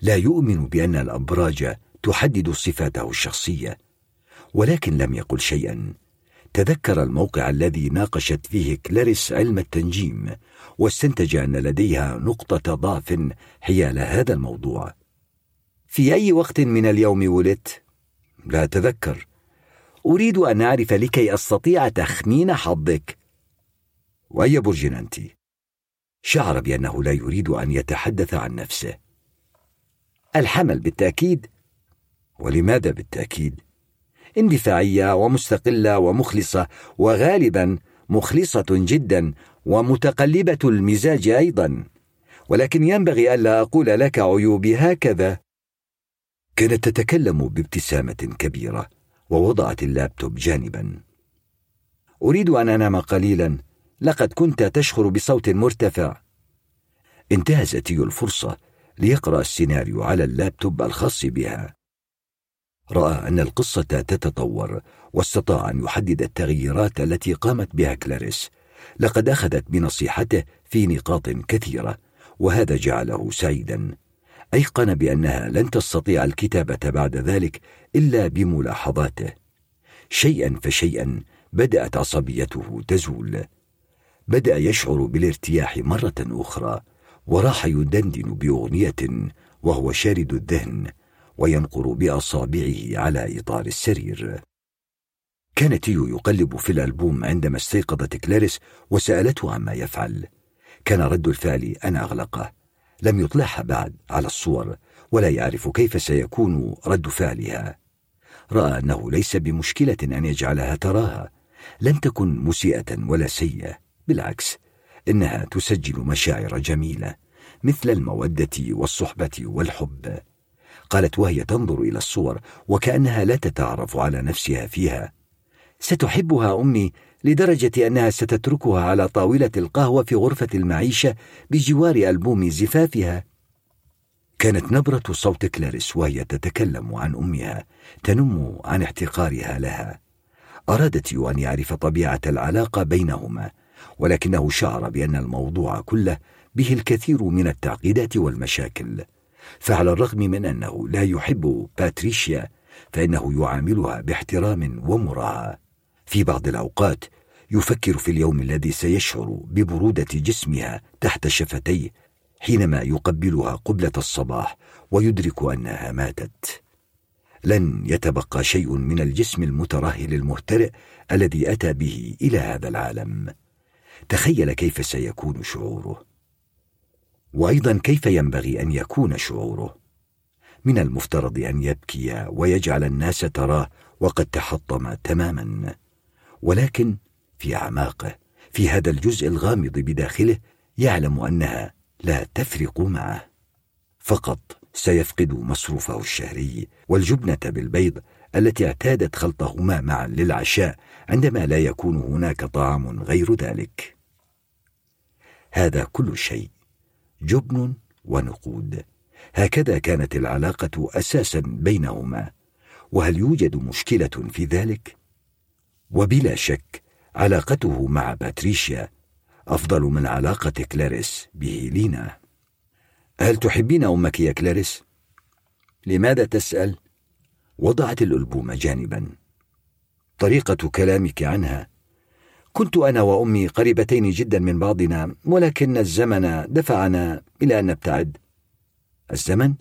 لا يؤمن بأن الأبراج تحدد صفاته الشخصية ولكن لم يقل شيئا. تذكر الموقع الذي ناقشت فيه كلاريس علم التنجيم واستنتج أن لديها نقطة ضعف حيال هذا الموضوع. في أي وقت من اليوم ولدت؟ لا أتذكر. أريد أن أعرف لكي أستطيع تخمين حظك. وأي برج أنت؟ شعر بأنه لا يريد أن يتحدث عن نفسه. الحمل بالتأكيد. ولماذا بالتأكيد؟ اندفاعية ومستقلة ومخلصة وغالبا مخلصة جدا ومتقلبة المزاج أيضا. ولكن ينبغي ألا أقول لك عيوبي هكذا. كانت تتكلم بابتسامة كبيرة ووضعت اللابتوب جانبا. أريد أن أنام قليلا. لقد كنت تشخر بصوت مرتفع. انتهز تيو الفرصة ليقرأ السيناريو على اللابتوب الخاص بها. رأى أن القصة تتطور واستطاع أن يحدد التغييرات التي قامت بها كلاريس. لقد أخذت بنصيحته في نقاط كثيرة وهذا جعله سعيدا. أيقن بأنها لن تستطيع الكتابه بعد ذلك إلا بملاحظاته. شيئا فشيئا بدأت عصبيته تزول. بدأ يشعر بالارتياح مرة أخرى وراح يدندن بأغنية وهو شارد الذهن وينقر بأصابعه على إطار السرير. كان تيو يقلب في الألبوم عندما استيقظت كلاريس وسألته عما يفعل. كان رد الفعل أن أغلقه. لم يطلعها بعد على الصور ولا يعرف كيف سيكون رد فعلها. رأى أنه ليس بمشكلة أن يجعلها تراها. لم تكن مسيئة ولا سيئة. بالعكس إنها تسجل مشاعر جميلة مثل المودة والصحبة والحب. قالت وهي تنظر إلى الصور وكأنها لا تتعرف على نفسها فيها. ستحبها أمي؟ لدرجة أنها ستتركها على طاولة القهوة في غرفة المعيشة بجوار ألبوم زفافها. كانت نبرة صوت كلاريس وهي تتكلم عن أمها تنم عن احتقارها لها. أرادت أن يعرف طبيعة العلاقة بينهما ولكنه شعر بأن الموضوع كله به الكثير من التعقيدات والمشاكل. فعلى الرغم من أنه لا يحب باتريشيا فإنه يعاملها باحترام ومراعاة. في بعض الأوقات يفكر في اليوم الذي سيشعر ببرودة جسمها تحت شفتيه حينما يقبلها قبلة الصباح ويدرك أنها ماتت. لن يتبقى شيء من الجسم المترهل المهترئ الذي أتى به إلى هذا العالم. تخيل كيف سيكون شعوره. وأيضا كيف ينبغي أن يكون شعوره. من المفترض أن يبكي ويجعل الناس تراه وقد تحطم تماما. ولكن في أعماقه. في هذا الجزء الغامض بداخله يعلم أنها لا تفرق معه. فقط سيفقد مصروفه الشهري والجبنة بالبيض التي اعتادت خلطهما معا للعشاء عندما لا يكون هناك طعام غير ذلك. هذا كل شيء. جبن ونقود. هكذا كانت العلاقة أساسا بينهما. وهل يوجد مشكلة في ذلك؟ وبلا شك علاقته مع باتريشيا. أفضل من علاقة كلاريس بهيلينا هل تحبين أمك يا كلاريس؟ لماذا تسأل؟ وضعت الألبوم جانبا. طريقة كلامك عنها. كنت أنا وأمي قريبتين جدا من بعضنا ولكن الزمن دفعنا إلى أن نبتعد. الزمن؟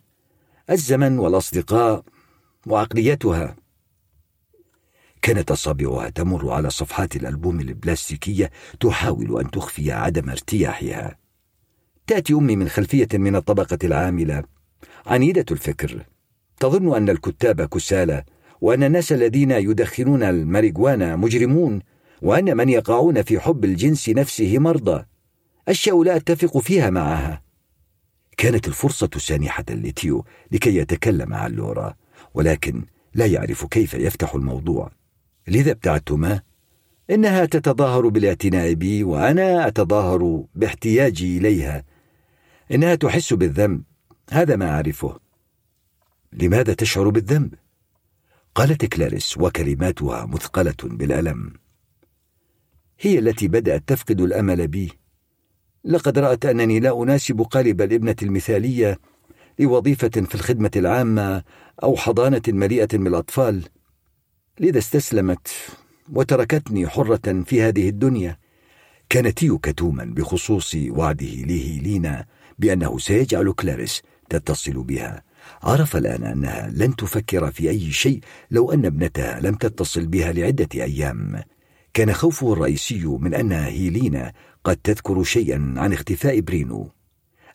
الزمن والأصدقاء وعقليتها. كانت أصابعها تمر على صفحات الألبوم البلاستيكية تحاول أن تخفي عدم ارتياحها. تأتي أمي من خلفية من الطبقة العاملة. عنيدة الفكر. تظن أن الكتاب كسالى وأن الناس الذين يدخنون الماريجوانا مجرمون وأن من يقعون في حب الجنس نفسه مرضى. أشياء لا أتفق فيها معها. كانت الفرصة سانحة لتيو لكي يتكلم عن لورا ولكن لا يعرف كيف يفتح الموضوع. لذا ابتعدتما؟ إنها تتظاهر بالاعتناء بي وأنا أتظاهر باحتياجي إليها. إنها تحس بالذنب هذا ما أعرفه. لماذا تشعر بالذنب؟ قالت كلاريس وكلماتها مثقلة بالألم. هي التي بدأت تفقد الأمل بي. لقد رأت أنني لا أناسب قالب الابنة المثالية لوظيفة في الخدمة العامة أو حضانة مليئة بالأطفال. لذا استسلمت وتركتني حرة في هذه الدنيا. كان تيو كتوما بخصوص وعده لهيلينا بأنه سيجعل كلاريس تتصل بها. عرف الآن أنها لن تفكر في أي شيء لو أن ابنتها لم تتصل بها لعدة أيام. كان خوفه الرئيسي من أن هيلينا قد تذكر شيئا عن اختفاء برينو.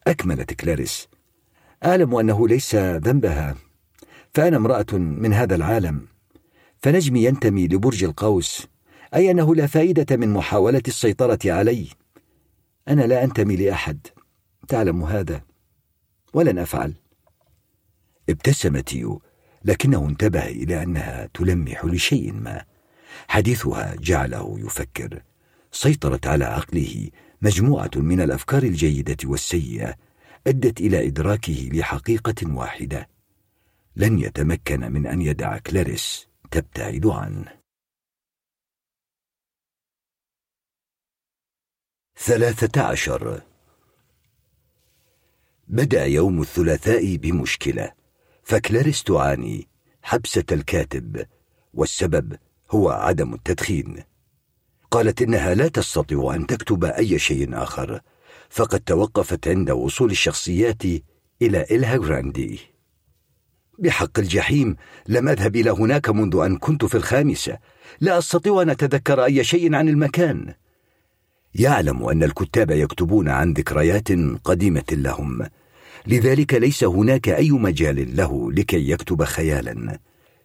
أكملت كلاريس. أعلم أنه ليس ذنبها. فأنا امرأة من هذا العالم. فنجمي ينتمي لبرج القوس أي أنه لا فائدة من محاولة السيطرة علي أنا لا أنتمي لأحد. تعلم هذا. ولن أفعل. ابتسم تيو لكنه انتبه إلى أنها تلمح لشيء ما. حديثها جعله يفكر. سيطرت على عقله مجموعة من الأفكار الجيدة والسيئة أدت إلى إدراكه لحقيقة واحدة. لن يتمكن من أن يدع كلاريس. تبتعد عنه ثلاثة عشر. بدأ يوم الثلاثاء بمشكلة فكلاريس تعاني حبسة الكاتب والسبب هو عدم التدخين. قالت إنها لا تستطيع أن تكتب أي شيء آخر فقد توقفت عند وصول الشخصيات إلى إلها غراندي بحق الجحيم لم أذهب إلى هناك منذ أن كنت في الخامسه لا أستطيع أن أتذكر أي شيء عن المكان. يعلم أن الكتاب يكتبون عن ذكريات قديمة لهم. لذلك ليس هناك أي مجال له لكي يكتب خيالا.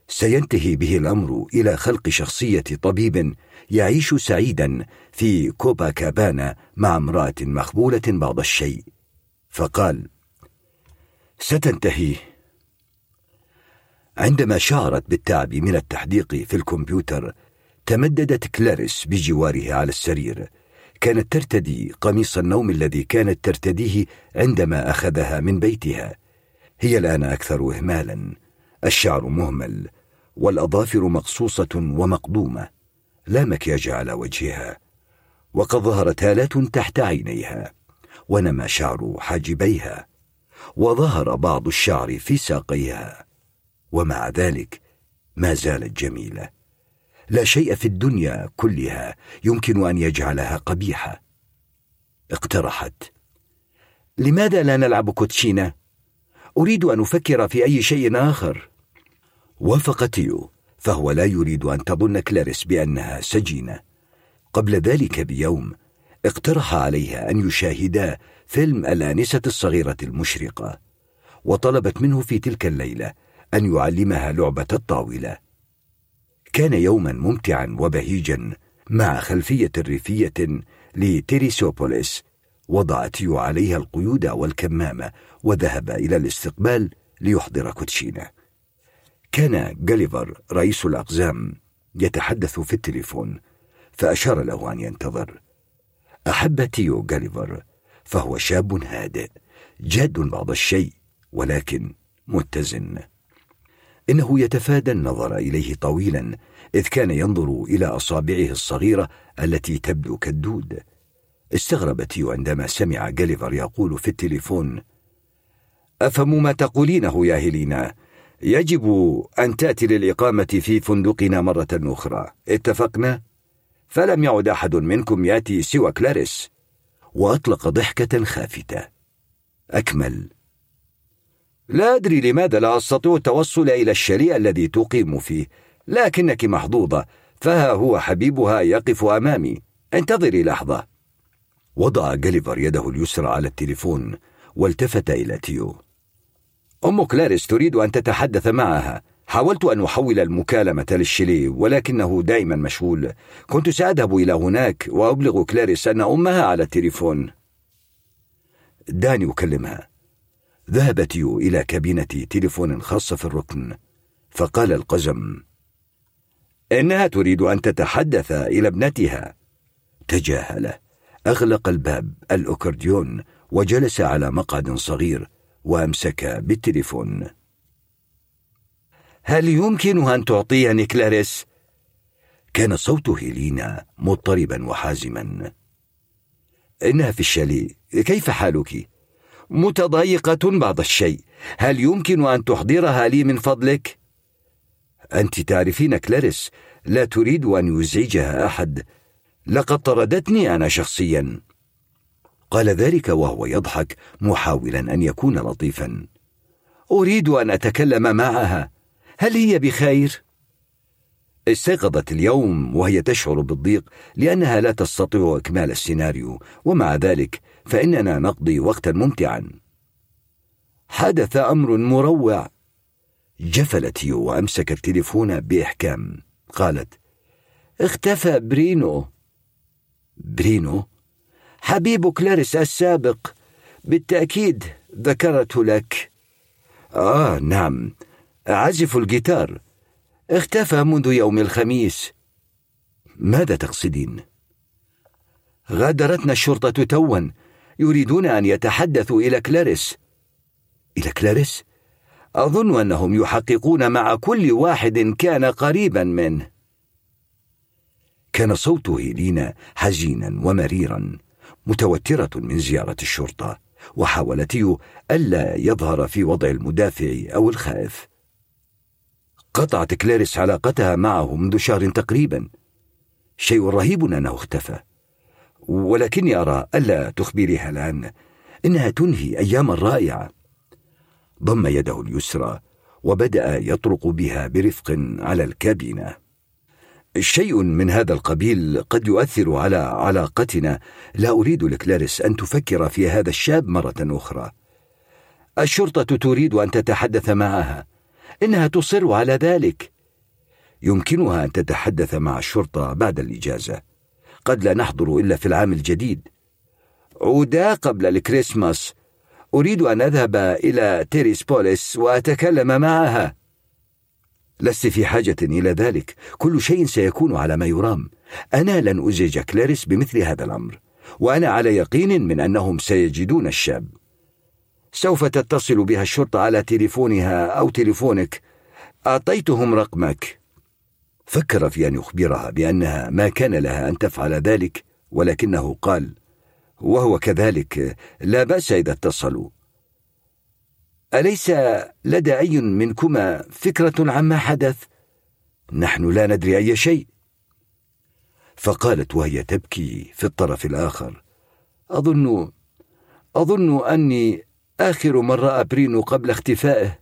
سينتهي به الأمر إلى خلق شخصية طبيب يعيش سعيدا في كوبا كابانا مع امرأة مخبولة بعض الشيء. فقال ستنتهي عندما شعرت بالتعب من التحديق في الكمبيوتر تمددت كلاريس بجواره على السرير. كانت ترتدي قميص النوم الذي كانت ترتديه عندما أخذها من بيتها. هي الآن أكثر اهمالا. الشعر مهمل والأظافر مقصوصة ومقضومه لا مكياج على وجهها. وقد ظهرت هالات تحت عينيها. ونما شعر حاجبيها. وظهر بعض الشعر في ساقيها. ومع ذلك ما زالت جميلة. لا شيء في الدنيا كلها يمكن أن يجعلها قبيحة. اقترحت. لماذا لا نلعب كوتشينة؟ أريد أن أفكر في أي شيء آخر. وافق تيو فهو لا يريد أن تظن كلاريس بأنها سجينة. قبل ذلك بيوم اقترح عليها أن يشاهدا فيلم الآنسة الصغيرة المشرقة وطلبت منه في تلك الليلة أن يعلمها لعبة الطاولة. كان يوما ممتعا وبهيجا مع خلفية ريفيه لتيريسوبوليس وضع تيو عليها القيود والكمامة وذهب إلى الاستقبال ليحضر كوتشينة كان جاليفر رئيس الأقزام يتحدث في التليفون فأشار له أن ينتظر. أحب تيو جاليفر فهو شاب هادئ جاد بعض الشيء ولكن متزن. إنه يتفادى النظر إليه طويلا إذ كان ينظر إلى أصابعه الصغيرة التي تبدو كالدود. استغرب تيو عندما سمع جاليفر يقول في التليفون أفهم ما تقولينه يا هيلينا. يجب أن تأتي للإقامة في فندقنا مرة أخرى. اتفقنا؟ فلم يعد أحد منكم يأتي سوى كلاريس. وأطلق ضحكة خافتة. أكمل. لا أدري لماذا لا أستطيع التوصل إلى الشاليه الذي تقيم فيه لكنك محظوظة فها هو حبيبها يقف أمامي. انتظري لحظة. وضع جليفر يده اليسرى على التليفون والتفت إلى تيو. أم كلاريس تريد أن تتحدث معها. حاولت أن أحول المكالمة للشاليه ولكنه دائما مشغول. كنت سأذهب إلى هناك وأبلغ كلاريس أن أمها على التليفون. دعني أكلمها. ذهب تيو إلى كابينة تليفون خاصه في الركن فقال القزم إنها تريد أن تتحدث إلى ابنتها. تجاهله أغلق الباب الاكورديون وجلس على مقعد صغير وأمسك بالتليفون. هل يمكن أن تعطيني كلاريس؟ كان صوت هيلينا مضطربا وحازما. إنها في الشاليه كيف حالك؟ متضايقة بعض الشيء. هل يمكن أن تحضرها لي من فضلك؟ أنت تعرفين كلاريس لا تريد أن يزعجها أحد. لقد طردتني أنا شخصيا. قال ذلك وهو يضحك محاولا أن يكون لطيفا. أريد أن أتكلم معها. هل هي بخير؟ استيقظت اليوم وهي تشعر بالضيق لأنها لا تستطيع إكمال السيناريو ومع ذلك فإننا نقضي وقتا ممتعا. حدث أمر مروع. جفلت يو وأمسك التليفون بإحكام. قالت اختفى برينو. برينو؟ حبيب كلاريس السابق. بالتأكيد ذكرته لك. آه نعم. عازف الجيتار. اختفى منذ يوم الخميس. ماذا تقصدين؟ غادرتنا الشرطة توا. يريدون أن يتحدثوا إلى كلاريس. إلى كلاريس؟ أظن أنهم يحققون مع كل واحد كان قريبا منه. كان صوت هيلينا حزينا ومريرا متوترة من زيارة الشرطة وحاول تيو ألا يظهر في وضع المدافع أو الخائف. قطعت كلاريس علاقتها معه منذ شهر تقريبا. شيء رهيب أنه اختفى. ولكني أرى ألا تخبريها الآن. إنها تنهي أياما رائعة ضم يده اليسرى وبدأ يطرق بها برفق على الكابينة. شيء من هذا القبيل قد يؤثر على علاقتنا. لا أريد لكلاريس أن تفكر في هذا الشاب مرة أخرى. الشرطة تريد أن تتحدث معها. إنها تصر على ذلك. يمكنها أن تتحدث مع الشرطة بعد الإجازة. قد لا نحضر إلا في العام الجديد. عودا قبل الكريسماس. أريد أن أذهب إلى تيريسبوليس وأتكلم معها. لست في حاجة إلى ذلك. كل شيء سيكون على ما يرام. أنا لن أزعج كلاريس بمثل هذا الأمر. وأنا على يقين من أنهم سيجدون الشاب. سوف تتصل بها الشرطة على تليفونها أو تليفونك. أعطيتهم رقمك. فكر في أن يخبرها بأنها ما كان لها أن تفعل ذلك ولكنه قال وهو كذلك لا بأس إذا اتصلوا. أليس لدى أي منكما فكرة عما حدث؟ نحن لا ندري أي شيء. فقالت وهي تبكي في الطرف الآخر أظن أظن أني آخر من رأى برينو قبل اختفائه.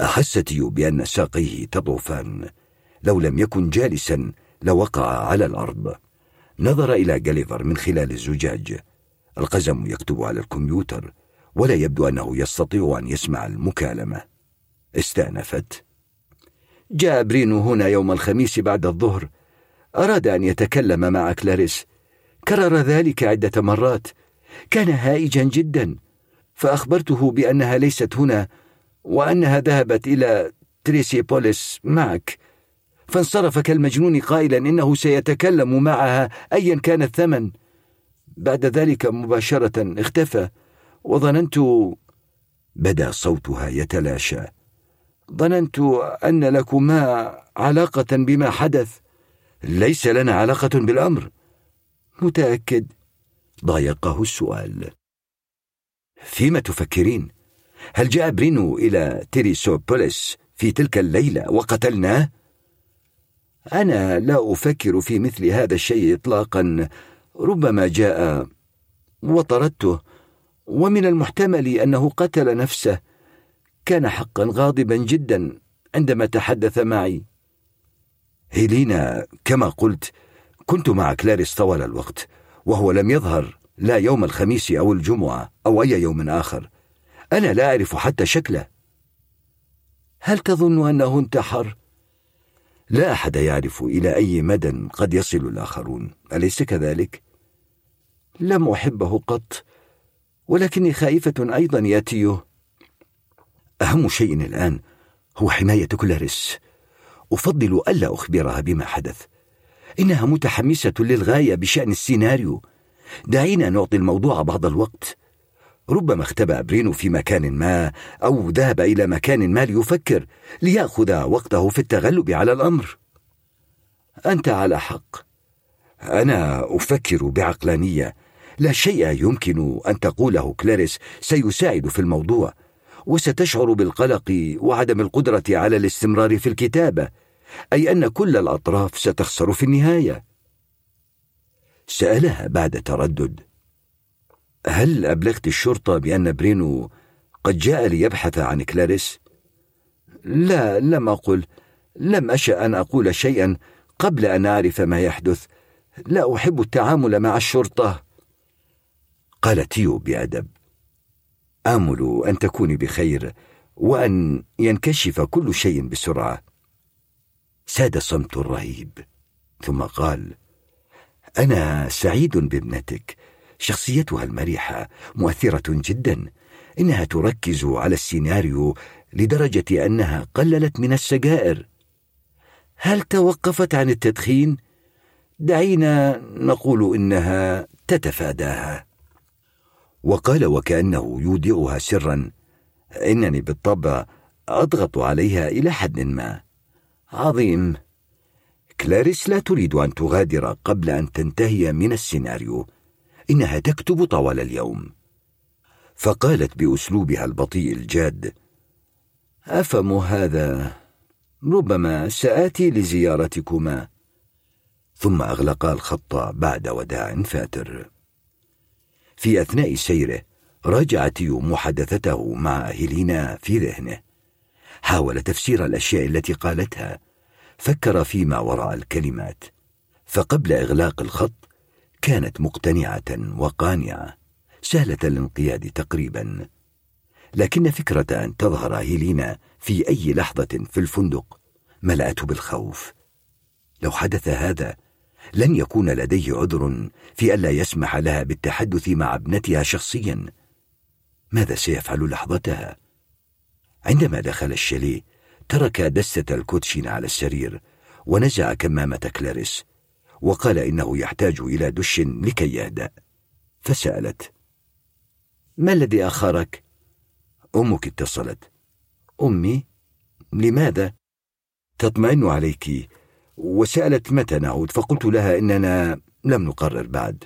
أحس تيو بأن ساقيه تضعفان لو لم يكن جالسا لوقع على الأرض. نظر إلى جاليفر من خلال الزجاج. القزم يكتب على الكمبيوتر ولا يبدو أنه يستطيع أن يسمع المكالمة. استأنفت. جاء برينو هنا يوم الخميس بعد الظهر. أراد أن يتكلم مع كلاريس. كرر ذلك عدة مرات. كان هائجا جدا. فأخبرته بأنها ليست هنا وأنها ذهبت إلى تيريسوبوليس معك. فانصرف كالمجنون قائلا إنه سيتكلم معها أيا كان الثمن. بعد ذلك مباشرة اختفى وظننت بدا صوتها يتلاشى. ظننت أن لكما علاقة بما حدث. ليس لنا علاقة بالأمر. متأكد؟ ضايقه السؤال. فيما تفكرين؟ هل جاء برينو إلى تيريسوبوليس في تلك الليلة وقتلناه؟ أنا لا أفكر في مثل هذا الشيء إطلاقا. ربما جاء وطردته ومن المحتمل أنه قتل نفسه. كان حقا غاضبا جدا عندما تحدث معي. هيلينا كما قلت كنت مع كلاريس طوال الوقت وهو لم يظهر لا يوم الخميس أو الجمعة أو أي يوم آخر. أنا لا أعرف حتى شكله. هل تظن أنه انتحر؟ لا أحد يعرف إلى أي مدى قد يصل الآخرون. أليس كذلك؟ لم أحبه قط ولكني خائفة أيضا يا تيو أهم شيء الآن هو حماية كلاريس أفضل ألا أخبرها بما حدث. إنها متحمسة للغاية بشأن السيناريو. دعينا نعطي الموضوع بعض الوقت. ربما اختبأ برينو في مكان ما أو ذهب إلى مكان ما ليفكر ليأخذ وقته في التغلب على الأمر. أنت على حق. أنا أفكر بعقلانية. لا شيء يمكن أن تقوله كلاريس سيساعد في الموضوع. وستشعر بالقلق وعدم القدرة على الاستمرار في الكتابة أي أن كل الأطراف ستخسر في النهاية. سألها بعد تردد. هل أبلغت الشرطة بأن برينو قد جاء ليبحث عن كلاريس؟ لا لم أقل. لم أشأ أن أقول شيئا قبل أن أعرف ما يحدث. لا أحب التعامل مع الشرطة. قال تيو بأدب. آمل أن تكوني بخير وأن ينكشف كل شيء بسرعة. ساد صمت رهيب ثم قال أنا سعيد بابنتك. شخصيتها المرحة مؤثرة جدا إنها تركز على السيناريو لدرجة أنها قللت من السجائر. هل توقفت عن التدخين؟ دعينا نقول إنها تتفاداها. وقال وكأنه يودعها سرا إنني بالطبع أضغط عليها إلى حد ما. عظيم. كلاريس لا تريد أن تغادر قبل أن تنتهي من السيناريو. إنها تكتب طوال اليوم. فقالت بأسلوبها البطيء الجاد أفهم هذا؟ ربما سآتي لزيارتكما. ثم أغلقا الخط بعد وداع فاتر. في أثناء سيره راجع تيو محادثته مع هيلينا في ذهنه. حاول تفسير الأشياء التي قالتها فكر فيما وراء الكلمات. فقبل إغلاق الخط كانت مقتنعة وقانعة سهلة الانقياد تقريبا. لكن فكرة أن تظهر هيلينا في أي لحظة في الفندق ملأته بالخوف. لو حدث هذا لن يكون لديه عذر في ألا يسمح لها بالتحدث مع ابنتها شخصيا. ماذا سيفعل لحظتها؟ عندما دخل الشاليه ترك دستة الكوتشين على السرير ونزع كمامة كلاريس. وقال إنه يحتاج إلى دش لكي يهدأ فسألت ما الذي أخرك؟ أمك اتصلت أمي؟ لماذا؟ تطمئن عليك وسألت متى نعود فقلت لها إننا لم نقرر بعد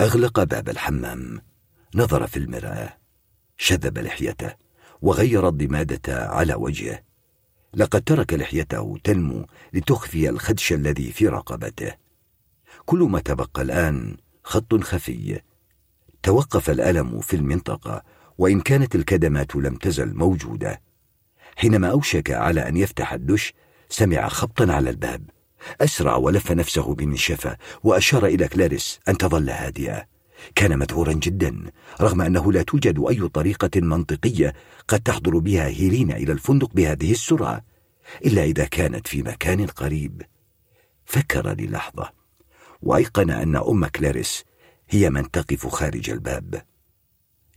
أغلق باب الحمام نظر في المرآة شذب لحيته وغير الضمادة على وجهه لقد ترك لحيته تنمو لتخفي الخدش الذي في رقبته. كل ما تبقى الآن خط خفي. توقف الألم في المنطقة وإن كانت الكدمات لم تزل موجودة. حينما أوشك على أن يفتح الدش سمع خبطا على الباب. أسرع ولف نفسه بمنشفة وأشار إلى كلاريس أن تظل هادئة. كان مذعورا جدا رغم أنه لا توجد أي طريقة منطقية قد تحضر بها هيلينا إلى الفندق بهذه السرعة إلا إذا كانت في مكان قريب. فكر للحظة وأيقن أن أم كلاريس هي من تقف خارج الباب.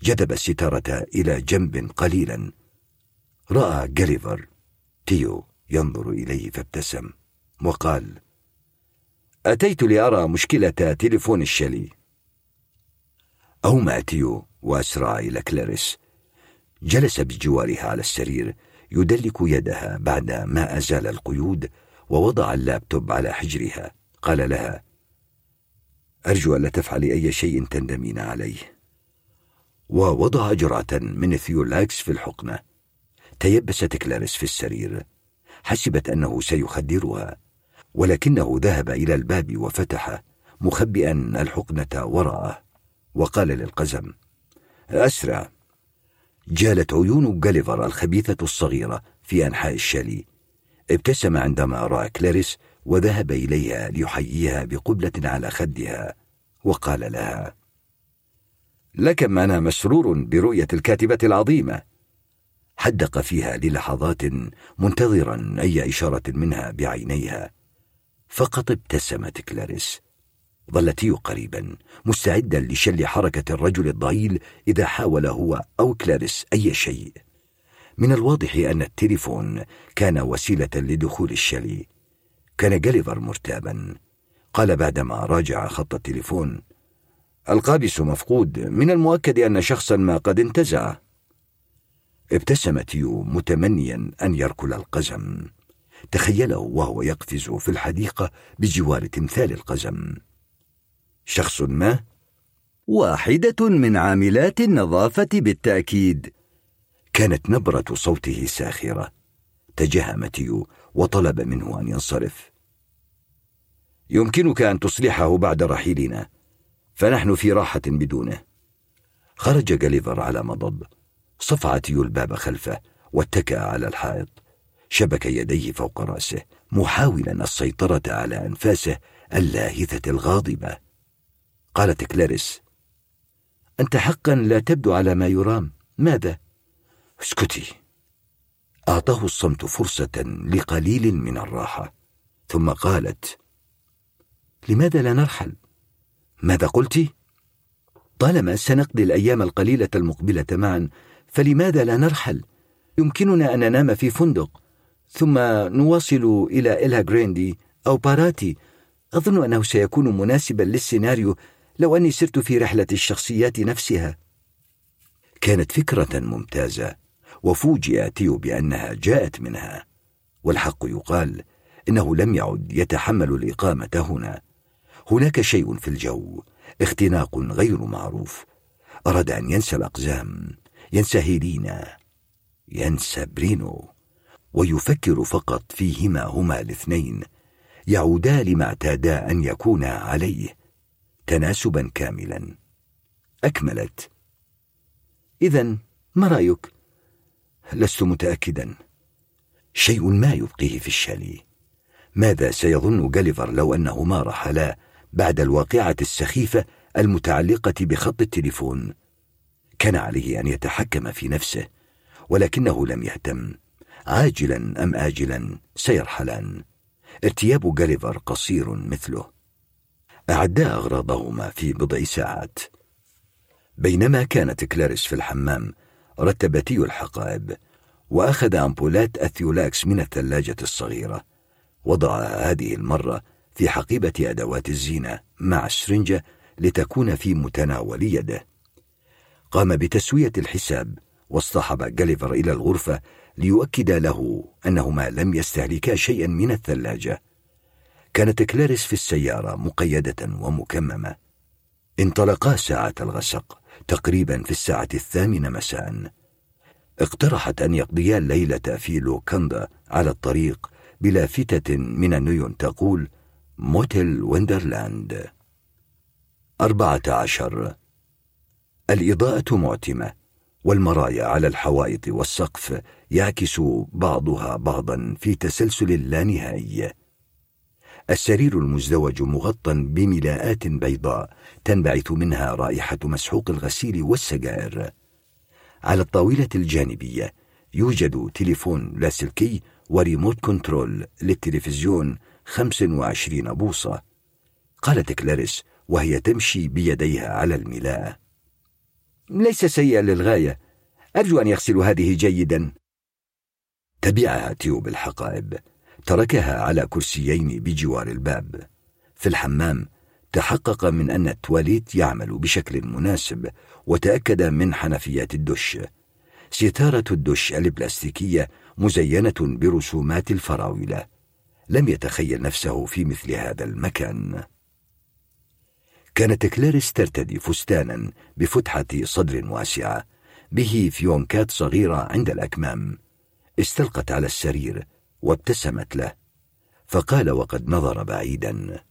جذب الستارة إلى جنب قليلا. رأى جاليفر تيو ينظر إليه فابتسم وقال أتيت لأرى مشكلة تليفون الشاليه أومأ تيو وأسرع إلى كلاريس. جلس بجوارها على السرير يدلك يدها بعد ما أزال القيود ووضع اللابتوب على حجرها. قال لها أرجو ألا تفعلي أي شيء تندمين عليه. ووضع جرعة من ثيولاكس في الحقنة. تيبست كلاريس في السرير. حسبت أنه سيخدرها ولكنه ذهب إلى الباب وفتحه مخبئا الحقنة وراءه. وقال للقزم أسرع. جالت عيون جاليفر الخبيثة الصغيرة في أنحاء الشاليه ابتسم عندما رأى كلاريس وذهب إليها ليحييها بقبلة على خدها وقال لها لكم أنا مسرور برؤية الكاتبة العظيمة. حدق فيها للحظات منتظرا أي إشارة منها بعينيها فقط ابتسمت كلاريس. ظل تيو قريبا مستعدا لشل حركة الرجل الضئيل إذا حاول هو أو كلاريس أي شيء. من الواضح أن التليفون كان وسيلة لدخول الشلي كان جاليفر مرتابا. قال بعدما راجع خط التليفون القابس مفقود. من المؤكد أن شخصا ما قد انتزع. ابتسم تيو متمنيا أن يركل القزم. تخيله وهو يقفز في الحديقة بجوار تمثال القزم. شخص ما واحدة من عاملات النظافة بالتأكيد. كانت نبرة صوته ساخرة تجهم تيو وطلب منه أن ينصرف. يمكنك أن تصلحه بعد رحيلنا فنحن في راحة بدونه. خرج جاليفر على مضض صفع تيو الباب خلفه واتكأ على الحائط شبك يديه فوق رأسه محاولا السيطرة على أنفاسه اللاهثة الغاضبة. قالت كلاريس أنت حقا لا تبدو على ما يرام ماذا؟ اسكتي أعطاه الصمت فرصة لقليل من الراحة ثم قالت لماذا لا نرحل؟ ماذا قلت؟ طالما سنقضي الأيام القليلة المقبلة معا فلماذا لا نرحل؟ يمكننا أن ننام في فندق ثم نواصل إلى إلها جريندي أو باراتي أظن أنه سيكون مناسبا للسيناريو لو أني سرت في رحلة الشخصيات نفسها. كانت فكرة ممتازة وفوجئ تيو بأنها جاءت منها. والحق يقال إنه لم يعد يتحمل الإقامة هنا. هناك شيء في الجو اختناق غير معروف. أراد أن ينسى الأقزام. ينسى هيلينا. ينسى برينو. ويفكر فقط فيهما هما الاثنين. يعودا لما اعتادا أن يكونا عليه. تناسبا كاملا. أكملت. إذا ما رأيك؟ لست متأكدا. شيء ما يبقيه في الشاليه. ماذا سيظن جاليفر لو أنهما رحلا بعد الواقعة السخيفة المتعلقة بخط التليفون؟ كان عليه أن يتحكم في نفسه ولكنه لم يهتم. عاجلا أم آجلا؟ سيرحلان. ارتياب جاليفر قصير مثله. أعدا أغراضهما في بضع ساعات. بينما كانت كلاريس في الحمام رتب تيو الحقائب وأخذ أمبولات الثيولاكس من الثلاجة الصغيرة وضعها هذه المرة في حقيبة أدوات الزينة مع السرنجة لتكون في متناول يده. قام بتسوية الحساب واصطحب جاليفر إلى الغرفة ليؤكد له أنهما لم يستهلكا شيئا من الثلاجة. كانت كلاريس في السيارة مقيدة ومكممة. انطلقا ساعة الغسق تقريبا في الساعة الثامنة مساء. اقترحت أن يقضيا الليلة في لوكاندا على الطريق بلافتة من النيون تقول موتيل ويندرلاند أربعة عشر. الإضاءة معتمة والمرايا على الحوائط والسقف يعكس بعضها بعضا في تسلسل لا نهائي. السرير المزدوج مغطى بملاءات بيضاء تنبعث منها رائحة مسحوق الغسيل والسجائر على الطاولة الجانبية يوجد تليفون لاسلكي وريموت كنترول للتلفزيون 25 بوصة. قالت كلاريس وهي تمشي بيديها على الملاءة ليس سيئا للغاية. أرجو أن يغسلوا هذه جيدا. تبعها تيو بالحقائب تركها على كرسيين بجوار الباب. في الحمام تحقق من أن التواليت يعمل بشكل مناسب وتأكد من حنفيات الدش. ستارة الدش البلاستيكية مزينة برسومات الفراولة. لم يتخيل نفسه في مثل هذا المكان. كانت كلاريس ترتدي فستانا بفتحة صدر واسعة. به فيونكات صغيرة عند الأكمام. استلقت على السرير. وابتسمت له فقال وقد نظر بعيدا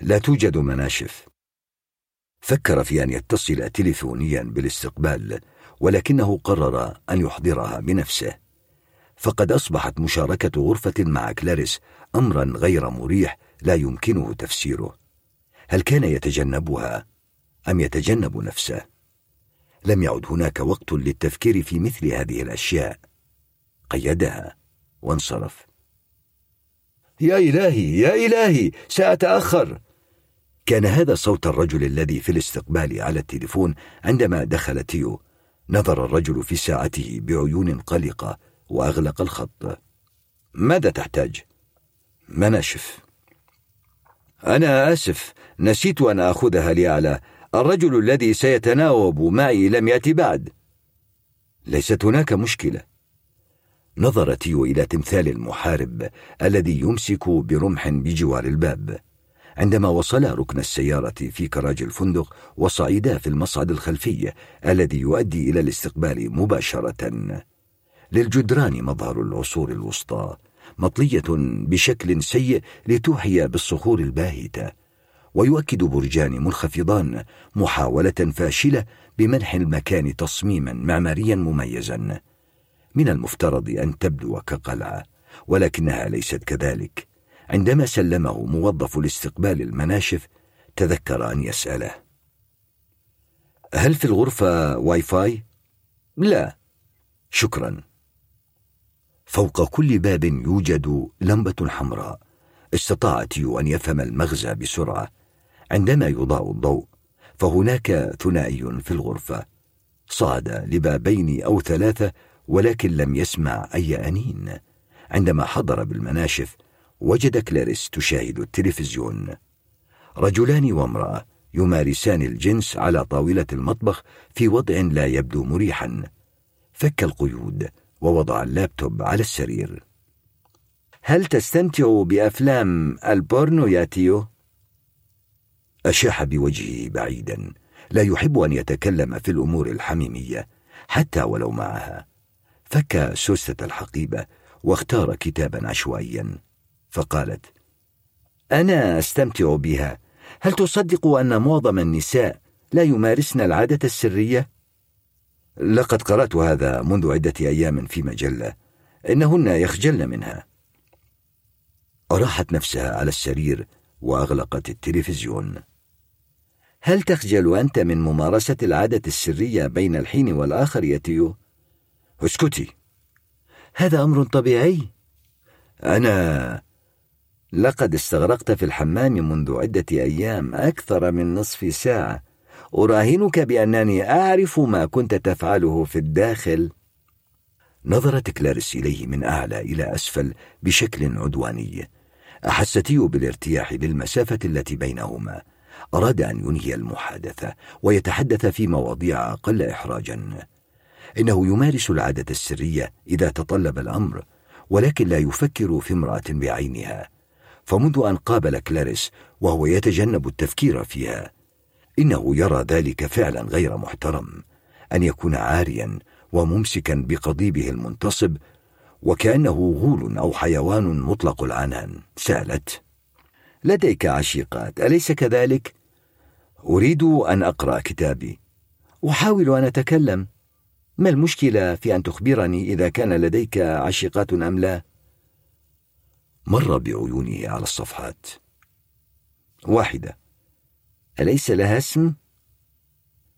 لا توجد مناشف. فكر في أن يتصل تليفونيا بالاستقبال ولكنه قرر أن يحضرها بنفسه. فقد أصبحت مشاركة غرفة مع كلاريس أمرا غير مريح لا يمكنه تفسيره. هل كان يتجنبها؟ أم يتجنب نفسه؟ لم يعد هناك وقت للتفكير في مثل هذه الأشياء. قيدها. وانصرف. يا إلهي يا إلهي سأتأخر. كان هذا صوت الرجل الذي في الاستقبال على التليفون عندما دخل تيو. نظر الرجل في ساعته بعيون قلقة وأغلق الخط. ماذا تحتاج؟ مناشف أنا آسف. نسيت أن آخذها لأعلى الرجل الذي سيتناوب معي لم يأتي بعد. ليست هناك مشكلة. نظر تيو إلى تمثال المحارب الذي يمسك برمح بجوار الباب. عندما وصلا ركن السيارة في كراج الفندق وصعدا في المصعد الخلفي الذي يؤدي إلى الاستقبال مباشرة. للجدران مظهر العصور الوسطى مطلية بشكل سيء لتوحي بالصخور الباهتة. ويؤكد برجان منخفضان محاولة فاشلة بمنح المكان تصميما معماريا مميزا. من المفترض أن تبدو كقلعة ولكنها ليست كذلك. عندما سلمه موظف الاستقبال المناشف تذكر أن يسأله. هل في الغرفة واي فاي؟ لا. شكرا. فوق كل باب يوجد لمبة حمراء استطاع تيو أن يفهم المغزى بسرعة. عندما يضاء الضوء فهناك ثنائي في الغرفة. صعد لبابين أو ثلاثة ولكن لم يسمع أي أنين. عندما حضر بالمناشف وجد كلاريس تشاهد التلفزيون. رجلان وامرأة يمارسان الجنس على طاولة المطبخ في وضع لا يبدو مريحا. فك القيود ووضع اللابتوب على السرير. هل تستمتع بأفلام البورنو يا تيو؟ أشاح بوجهه بعيدا. لا يحب أن يتكلم في الأمور الحميمية حتى ولو معها. فك سوسة الحقيبة واختار كتابا عشوائيا. فقالت أنا أستمتع بها. هل تصدق أن معظم النساء لا يمارسن العادة السرية؟ لقد قرأت هذا منذ عدة أيام في مجلة. إنهن يخجلن منها. أراحت نفسها على السرير وأغلقت التلفزيون. هل تخجل أنت من ممارسة العادة السرية بين الحين والآخر يا تيو؟ اسكتي. هذا أمر طبيعي. أنا لقد استغرقت في الحمام منذ عدة أيام أكثر من نصف ساعة. أراهنك بأنني أعرف ما كنت تفعله في الداخل. نظرت كلاريس إليه من أعلى إلى أسفل بشكل عدواني. أحس تيو بالارتياح للمسافة التي بينهما. أراد أن ينهي المحادثة ويتحدث في مواضيع أقل إحراجا. إنه يمارس العادة السرية إذا تطلب الأمر ولكن لا يفكر في امرأة بعينها. فمنذ أن قابل كلاريس وهو يتجنب التفكير فيها إنه يرى ذلك فعلا غير محترم أن يكون عاريا وممسكا بقضيبه المنتصب وكأنه غول أو حيوان مطلق العنان. سألت. لديك عشيقات أليس كذلك؟ أريد أن أقرأ كتابي. أحاول أن أتكلم. ما المشكلة في أن تخبرني إذا كان لديك عشيقات أم لا؟ مر بعيونه على الصفحات واحدة أليس لها اسم؟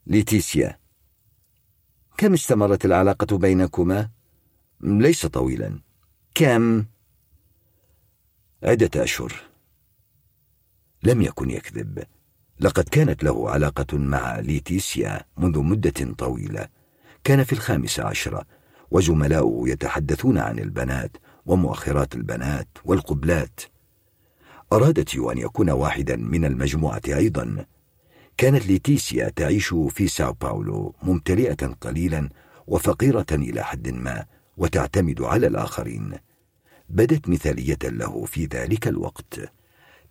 ليتيسيا كم استمرت العلاقة بينكما؟ ليس طويلا كم؟ عدة أشهر لم يكن يكذب لقد كانت له علاقة مع ليتيسيا منذ مدة طويلة كان في الخامسة عشرة وزملاؤه يتحدثون عن البنات ومؤخرات البنات والقبلات. أرادت يو أن يكون واحدا من المجموعة أيضا. كانت ليتيسيا تعيش في ساو باولو ممتلئة قليلا وفقيرة إلى حد ما وتعتمد على الآخرين. بدت مثالية له في ذلك الوقت.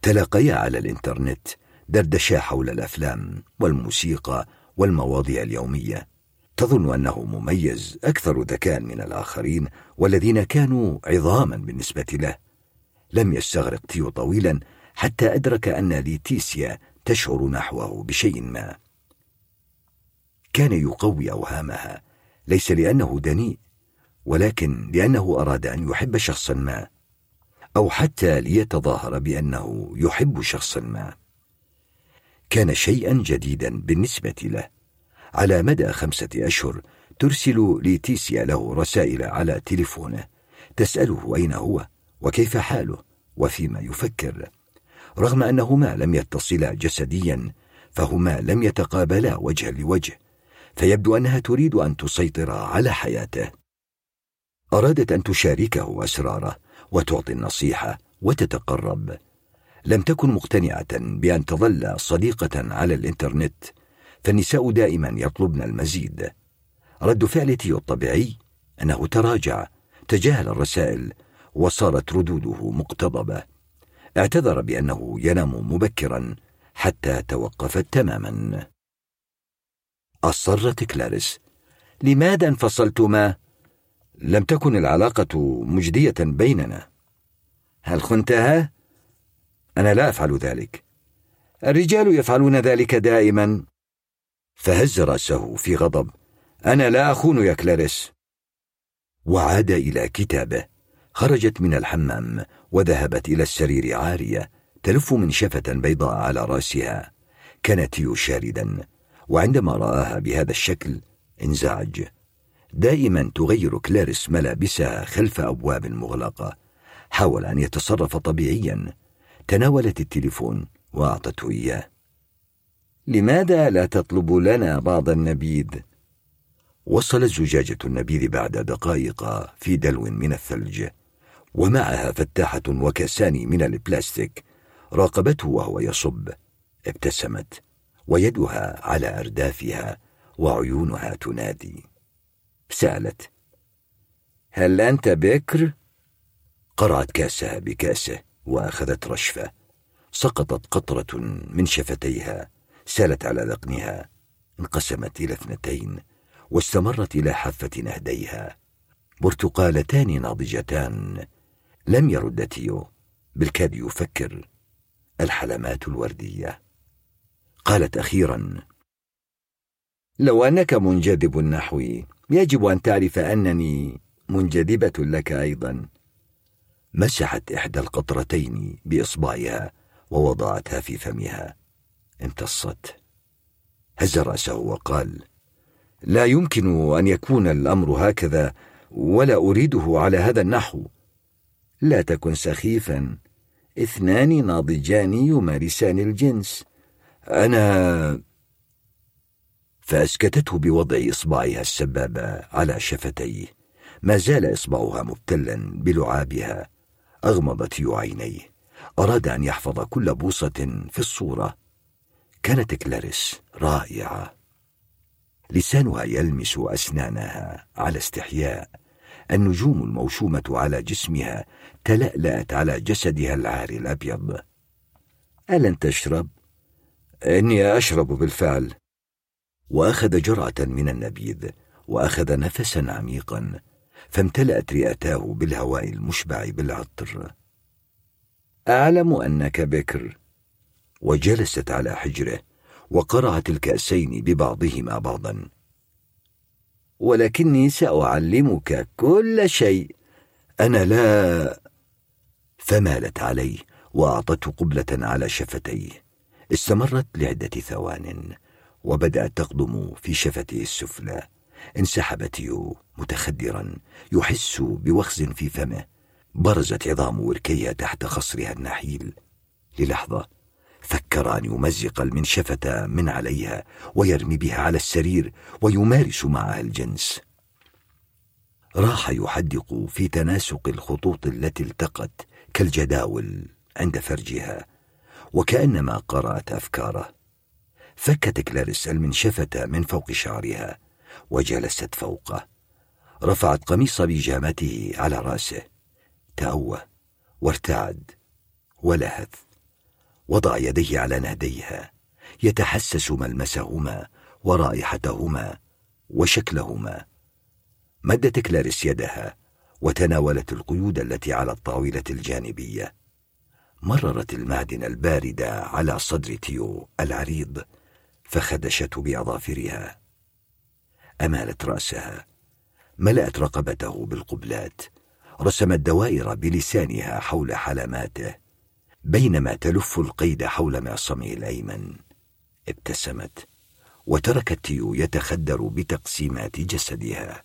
تلاقيا على الإنترنت دردشا حول الأفلام والموسيقى والمواضيع اليومية. تظن أنه مميز أكثر ذكاء من الآخرين والذين كانوا عظاما بالنسبة له. لم يستغرق تيو طويلا حتى أدرك أن ليتيسيا تشعر نحوه بشيء ما. كان يقوي أوهامها ليس لأنه دنيء ولكن لأنه أراد أن يحب شخصا ما أو حتى ليتظاهر بأنه يحب شخصا ما. كان شيئا جديدا بالنسبة له. على مدى خمسة أشهر ترسل ليتيسيا له رسائل على تليفونه تسأله أين هو وكيف حاله وفيما يفكر. رغم أنهما لم يتصلا جسديا فهما لم يتقابلا وجها لوجه فيبدو أنها تريد أن تسيطر على حياته. أرادت أن تشاركه أسراره وتعطي النصيحة وتتقرب. لم تكن مقتنعة بأن تظل صديقة على الإنترنت فالنساء دائما يطلبن المزيد. رد فعل تيو الطبيعي أنه تراجع تجاهل الرسائل وصارت ردوده مقتضبة. اعتذر بأنه ينام مبكرا حتى توقفت تماما. أصرت كلاريس. لماذا انفصلتما؟ لم تكن العلاقة مجدية بيننا. هل خنتها؟ أنا لا أفعل ذلك. الرجال يفعلون ذلك دائما. فهز رأسه في غضب. أنا لا أخون يا كلاريس. وعاد إلى كتابه. خرجت من الحمام وذهبت إلى السرير عارية تلف منشفة بيضاء على رأسها. كان تيو شاردا وعندما رآها بهذا الشكل انزعج. دائما تغير كلاريس ملابسها خلف أبواب مغلقة. حاول أن يتصرف طبيعيا. تناولت التليفون وأعطته إياه. لماذا لا تطلب لنا بعض النبيذ؟ وصلت زجاجة النبيذ بعد دقائق في دلو من الثلج ومعها فتاحة وكاسان من البلاستيك راقبته وهو يصب ابتسمت ويدها على أردافها وعيونها تنادي. سألت هل أنت بكر؟ قرعت كاسها بكاسه وأخذت رشفة سقطت قطرة من شفتيها. سالت على ذقنها انقسمت إلى اثنتين واستمرت إلى حافة نهديها. برتقالتان ناضجتان. لم يرد تيو بالكاد يفكر. الحلمات الوردية. قالت أخيرا لو أنك منجذب نحوي يجب أن تعرف أنني منجذبة لك أيضا. مسحت إحدى القطرتين بإصبعها ووضعتها في فمها. امتصت. هز رأسه وقال لا يمكن أن يكون الأمر هكذا ولا أريده على هذا النحو. لا تكن سخيفا اثنان ناضجان يمارسان الجنس. أنا فأسكتته بوضع اصبعها السبابة على شفتيه. ما زال إصبعها مبتلا بلعابها. أغمضت عينيه أراد أن يحفظ كل بوصة في الصورة. كانت كلاريس رائعة. لسانها يلمس أسنانها على استحياء. النجوم الموشومة على جسمها تلألأت على جسدها العاري الأبيض. ألن تشرب؟ إني أشرب بالفعل. وأخذ جرعة من النبيذ وأخذ نفسا عميقا فامتلأت رئتاه بالهواء المشبع بالعطر. أعلم أنك بكر. وجلست على حجره وقرعت الكاسين ببعضهما بعضا. ولكني سأعلمك كل شيء. أنا لا فمالت عليه وأعطته قبلة على شفتيه. استمرت لعدة ثوان وبدأت تقضم في شفته السفلى. انسحب تيو متخدرا يحس بوخز في فمه. برزت عظام وركيها تحت خصرها النحيل. للحظة فكر ان يمزق المنشفة من عليها ويرمي بها على السرير ويمارس معها الجنس. راح يحدق في تناسق الخطوط التي التقت كالجداول عند فرجها وكأنما قرأت أفكاره. فكت كلاريس المنشفة من فوق شعرها وجلست فوقه. رفعت قميص بيجامته على رأسه تأوى وارتعد ولهث. وضع يديه على نهديها يتحسس ملمسهما ورائحتهما وشكلهما. مدت كلاريس يدها وتناولت القيود التي على الطاولة الجانبية. مررت المعدن البارد على صدر تيو العريض فخدشته بأظافرها. أمالت رأسها. ملأت رقبته بالقبلات. رسمت دوائر بلسانها حول حلماته. بينما تلف القيد حول معصمه الأيمن ابتسمت وتركت تيو يتخدر بتقسيمات جسدها.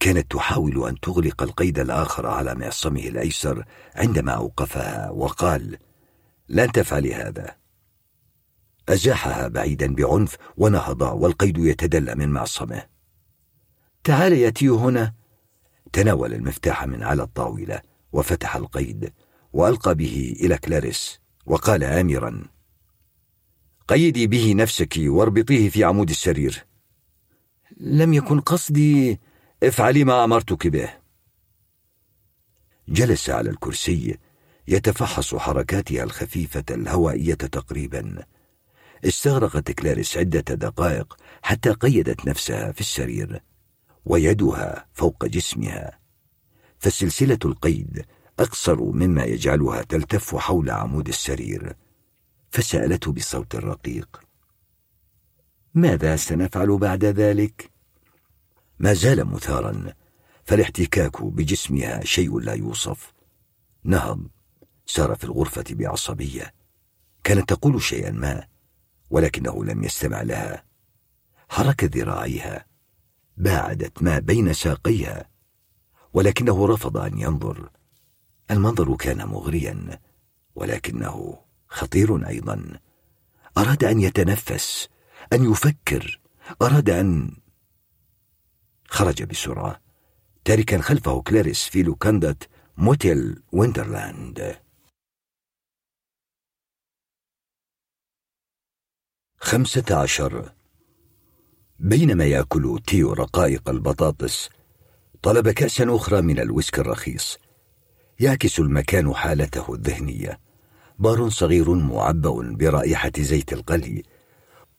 كانت تحاول أن تغلق القيد الآخر على معصمه الأيسر عندما أوقفها وقال لن تفعلي هذا. أزاحها بعيدا بعنف ونهض والقيد يتدلى من معصمه. تعال يا تيو هنا. تناول المفتاح من على الطاولة وفتح القيد. وألقى به إلى كلاريس وقال آمرا قيدي به نفسك واربطيه في عمود السرير. لم يكن قصدي افعلي ما أمرتك به. جلس على الكرسي يتفحص حركاتها الخفيفة الهوائية تقريبا. استغرقت كلاريس عدة دقائق حتى قيدت نفسها في السرير ويدها فوق جسمها. فسلسلة القيد أقصر مما يجعلها تلتف حول عمود السرير فسألته بصوت رقيق. ماذا سنفعل بعد ذلك؟ ما زال مثارا فالاحتكاك بجسمها شيء لا يوصف. نهض سار في الغرفة بعصبية. كانت تقول شيئا ما ولكنه لم يستمع لها. حرك ذراعيها باعدت ما بين ساقيها ولكنه رفض أن ينظر. المنظر كان مغريا ولكنه خطير أيضا. أراد أن يتنفس أن يفكر أراد أن خرج بسرعة تاركا خلفه كلاريس في لوكاندا موتيل ويندرلاند. خمسة عشر. بينما يأكل تيو رقائق البطاطس طلب كأسا أخرى من الويسكي الرخيص. يعكس المكان حالته الذهنية. بار صغير معبأ برائحة زيت القلي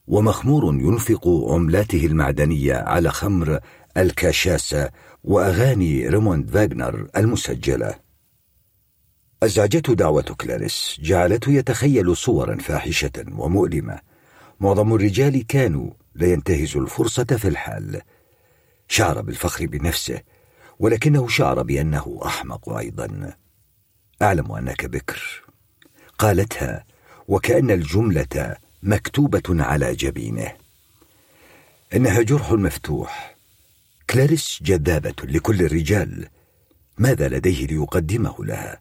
ومخمور ينفق عملاته المعدنية على خمر الكاشاسة وأغاني ريموند فاغنر المسجلة. أزعجته دعوة كلاريس. جعلته يتخيل صورا فاحشة ومؤلمة. معظم الرجال كانوا لينتهزوا الفرصة في الحال. شعر بالفخر بنفسه. ولكنه شعر بأنه أحمق أيضا. أعلم أنك بكر. قالتها وكأن الجملة مكتوبة على جبينه. إنها جرح مفتوح. كلاريس جذابة لكل الرجال. ماذا لديه ليقدمه لها؟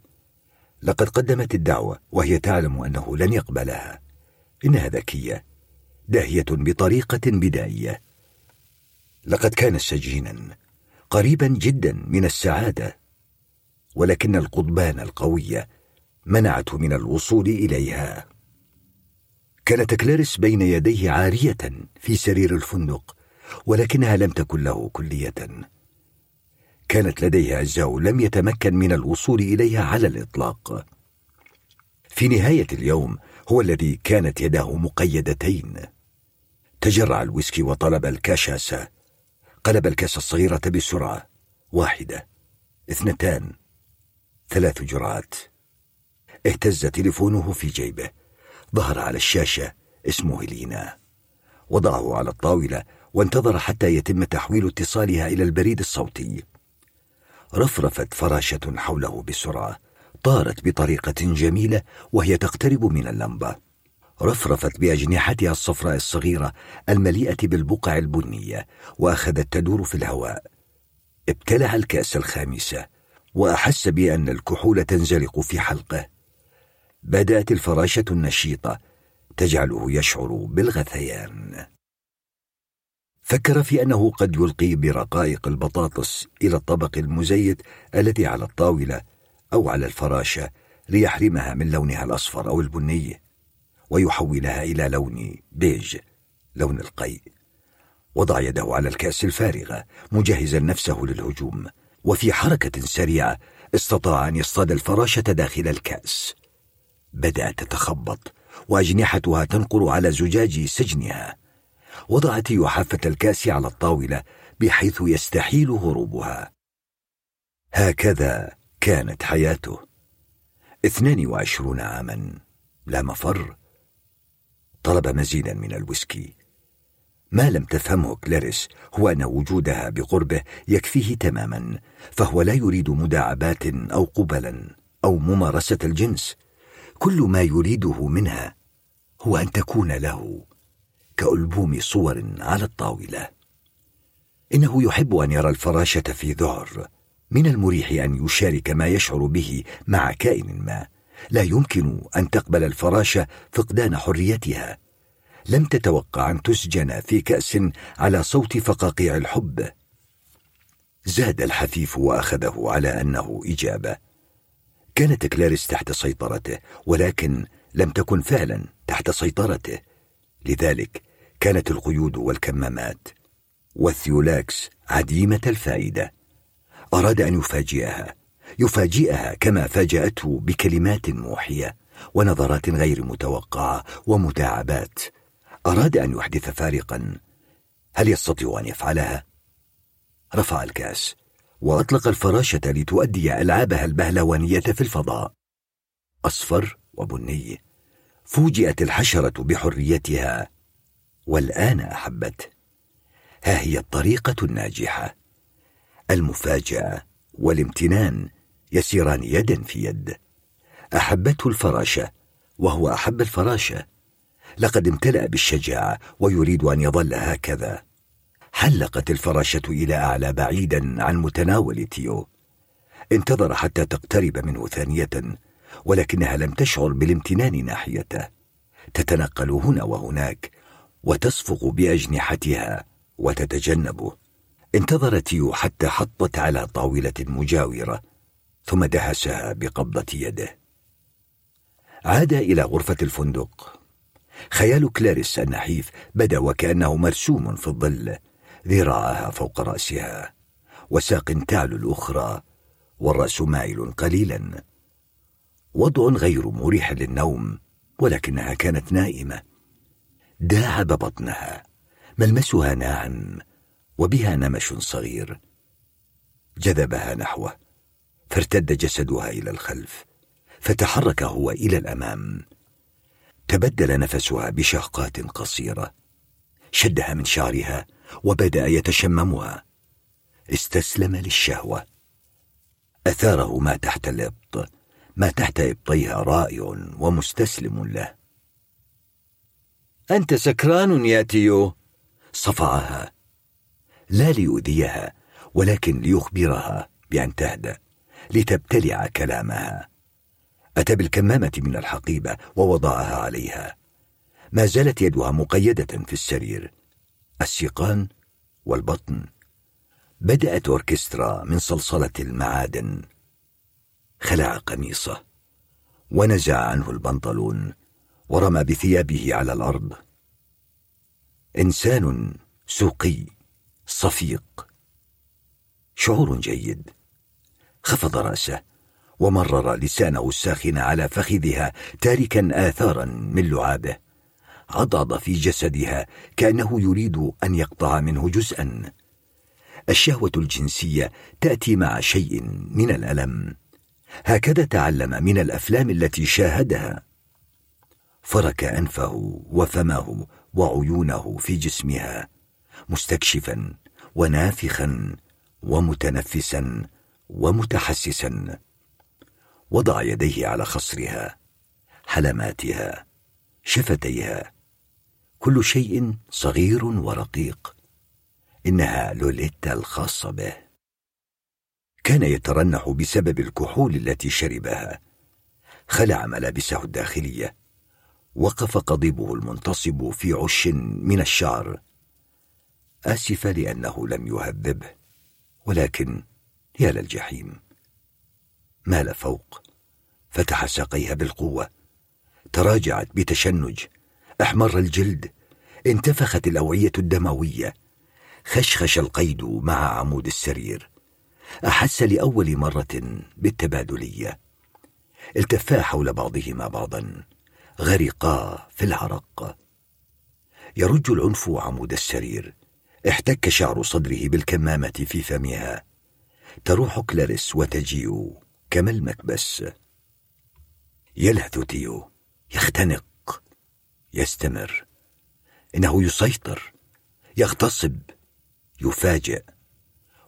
لقد قدمت الدعوة وهي تعلم أنه لن يقبلها. إنها ذكية. داهية بطريقة بدائية. لقد كان سجينا. قريبا جدا من السعادة ولكن القضبان القوية منعته من الوصول إليها. كانت كلاريس بين يديه عارية في سرير الفندق ولكنها لم تكن له كلية. كانت لديها أجزاء لم يتمكن من الوصول إليها على الإطلاق. في نهاية اليوم هو الذي كانت يداه مقيدتين. تجرع الويسكي وطلب الكاشاسة قلب الكاس الصغيرة بسرعة واحدة اثنتان ثلاث جرعات. اهتز تليفونه في جيبه. ظهر على الشاشة اسمه هيلينا. وضعه على الطاولة وانتظر حتى يتم تحويل اتصالها إلى البريد الصوتي. رفرفت فراشة حوله بسرعة طارت بطريقة جميلة وهي تقترب من اللمبة. رفرفت بأجنحتها الصفراء الصغيرة المليئة بالبقع البنية وأخذت تدور في الهواء. ابتلع الكأس الخامسة وأحس بأن الكحول تنزلق في حلقه. بدأت الفراشة النشيطة تجعله يشعر بالغثيان. فكر في أنه قد يلقي برقائق البطاطس إلى الطبق المزيت الذي على الطاولة أو على الفراشة ليحرمها من لونها الأصفر أو البني. ويحولها إلى لون بيج لون القيء وضع يده على الكأس الفارغة مجهزا نفسه للهجوم. وفي حركة سريعة استطاع أن يصطاد الفراشة داخل الكأس. بدأت تتخبط وأجنحتها تنقر على زجاج سجنها. وضعت يحافة الكأس على الطاولة بحيث يستحيل هروبها. هكذا كانت حياته. اثنان وعشرون عاما. لا مفر. طلب مزيدا من الويسكي. ما لم تفهمه كلاريس هو أن وجودها بقربه يكفيه تماما فهو لا يريد مداعبات أو قبلا أو ممارسة الجنس. كل ما يريده منها هو أن تكون له كألبوم صور على الطاولة. إنه يحب أن يرى الفراشة في ذعر من المريح أن يشارك ما يشعر به مع كائن ما. لا يمكن أن تقبل الفراشة فقدان حريتها. لم تتوقع أن تسجن في كأس على صوت فقاقيع الحب. زاد الحفيف وأخذه على أنه إجابة. كانت كلاريس تحت سيطرته ولكن لم تكن فعلا تحت سيطرته. لذلك كانت القيود والكمامات والثيولاكس عديمة الفائدة. أراد أن يفاجئها. يفاجئها كما فاجأته بكلمات موحية ونظرات غير متوقعة ومداعبات. أراد أن يحدث فارقا. هل يستطيع أن يفعلها؟ رفع الكاس وأطلق الفراشة لتؤدي ألعابها البهلوانية في الفضاء. أصفر وبني. فوجئت الحشرة بحريتها. والآن أحبت. ها هي الطريقة الناجحة. المفاجأة والامتنان. يسيران يدا في يد. أحبته الفراشة وهو أحب الفراشة لقد امتلأ بالشجاعة ويريد أن يظل هكذا. حلقت الفراشة إلى أعلى بعيدا عن متناول تيو. انتظر حتى تقترب منه ثانية ولكنها لم تشعر بالامتنان ناحيته. تتنقل هنا وهناك وتصفق بأجنحتها وتتجنبه انتظر تيو حتى حطت على طاولة مجاورة. ثم دهسها بقبضة يده. عاد إلى غرفة الفندق. خيال كلاريس النحيف بدا وكأنه مرسوم في الظل ذراعها فوق رأسها وساق تعلو الأخرى والرأس مائل قليلا. وضع غير مريح للنوم ولكنها كانت نائمة. داعب بطنها ملمسها ناعم وبها نمش صغير. جذبها نحوه. فارتد جسدها إلى الخلف فتحرك هو إلى الأمام. تبدل نفسها بشهقات قصيرة شدها من شعرها وبدأ يتشممها. استسلم للشهوة. أثاره ما تحت الإبط ما تحت إبطيها رائع ومستسلم له. أنت سكران يا تيو صفعها. لا ليؤذيها ولكن ليخبرها بأن تهدأ. لتبتلع كلامها. أتى بالكمامة من الحقيبة ووضعها عليها. ما زالت يدها مقيدة في السرير. السيقان والبطن. بدأت أوركسترا من صلصلة المعادن. خلع قميصه. ونزع عنه البنطلون. ورمى بثيابه على الأرض. إنسان سوقي. صفيق. شعور جيد. خفض رأسه ومرر لسانه الساخن على فخذها تاركا آثارا من لعابه. عضض في جسدها كأنه يريد أن يقطع منه جزءا. الشهوة الجنسية تأتي مع شيء من الألم. هكذا تعلم من الأفلام التي شاهدها. فرك أنفه وفمه وعيونه في جسمها مستكشفا ونافخا ومتنفسا ومتحسسا. وضع يديه على خصرها حلماتها شفتيها. كل شيء صغير ورقيق. إنها لوليتا الخاصة به. كان يترنح بسبب الكحول التي شربها. خلع ملابسه الداخلية. وقف قضيبه المنتصب في عش من الشعر. اسف لأنه لم يهذبه. ولكن يا للجحيم. مال فوق. فتح ساقيها بالقوة. تراجعت بتشنج. أحمر الجلد. انتفخت الأوعية الدموية. خشخش القيد مع عمود السرير. أحس لأول مرة بالتبادلية. التفا حول بعضهما بعضا. غرقا في العرق. يرج العنف عمود السرير. احتك شعر صدره بالكمامة في فمها. تروح كلاريس وتجيء كما المكبس. يلهث تيو يختنق يستمر. إنه يسيطر يغتصب يفاجئ.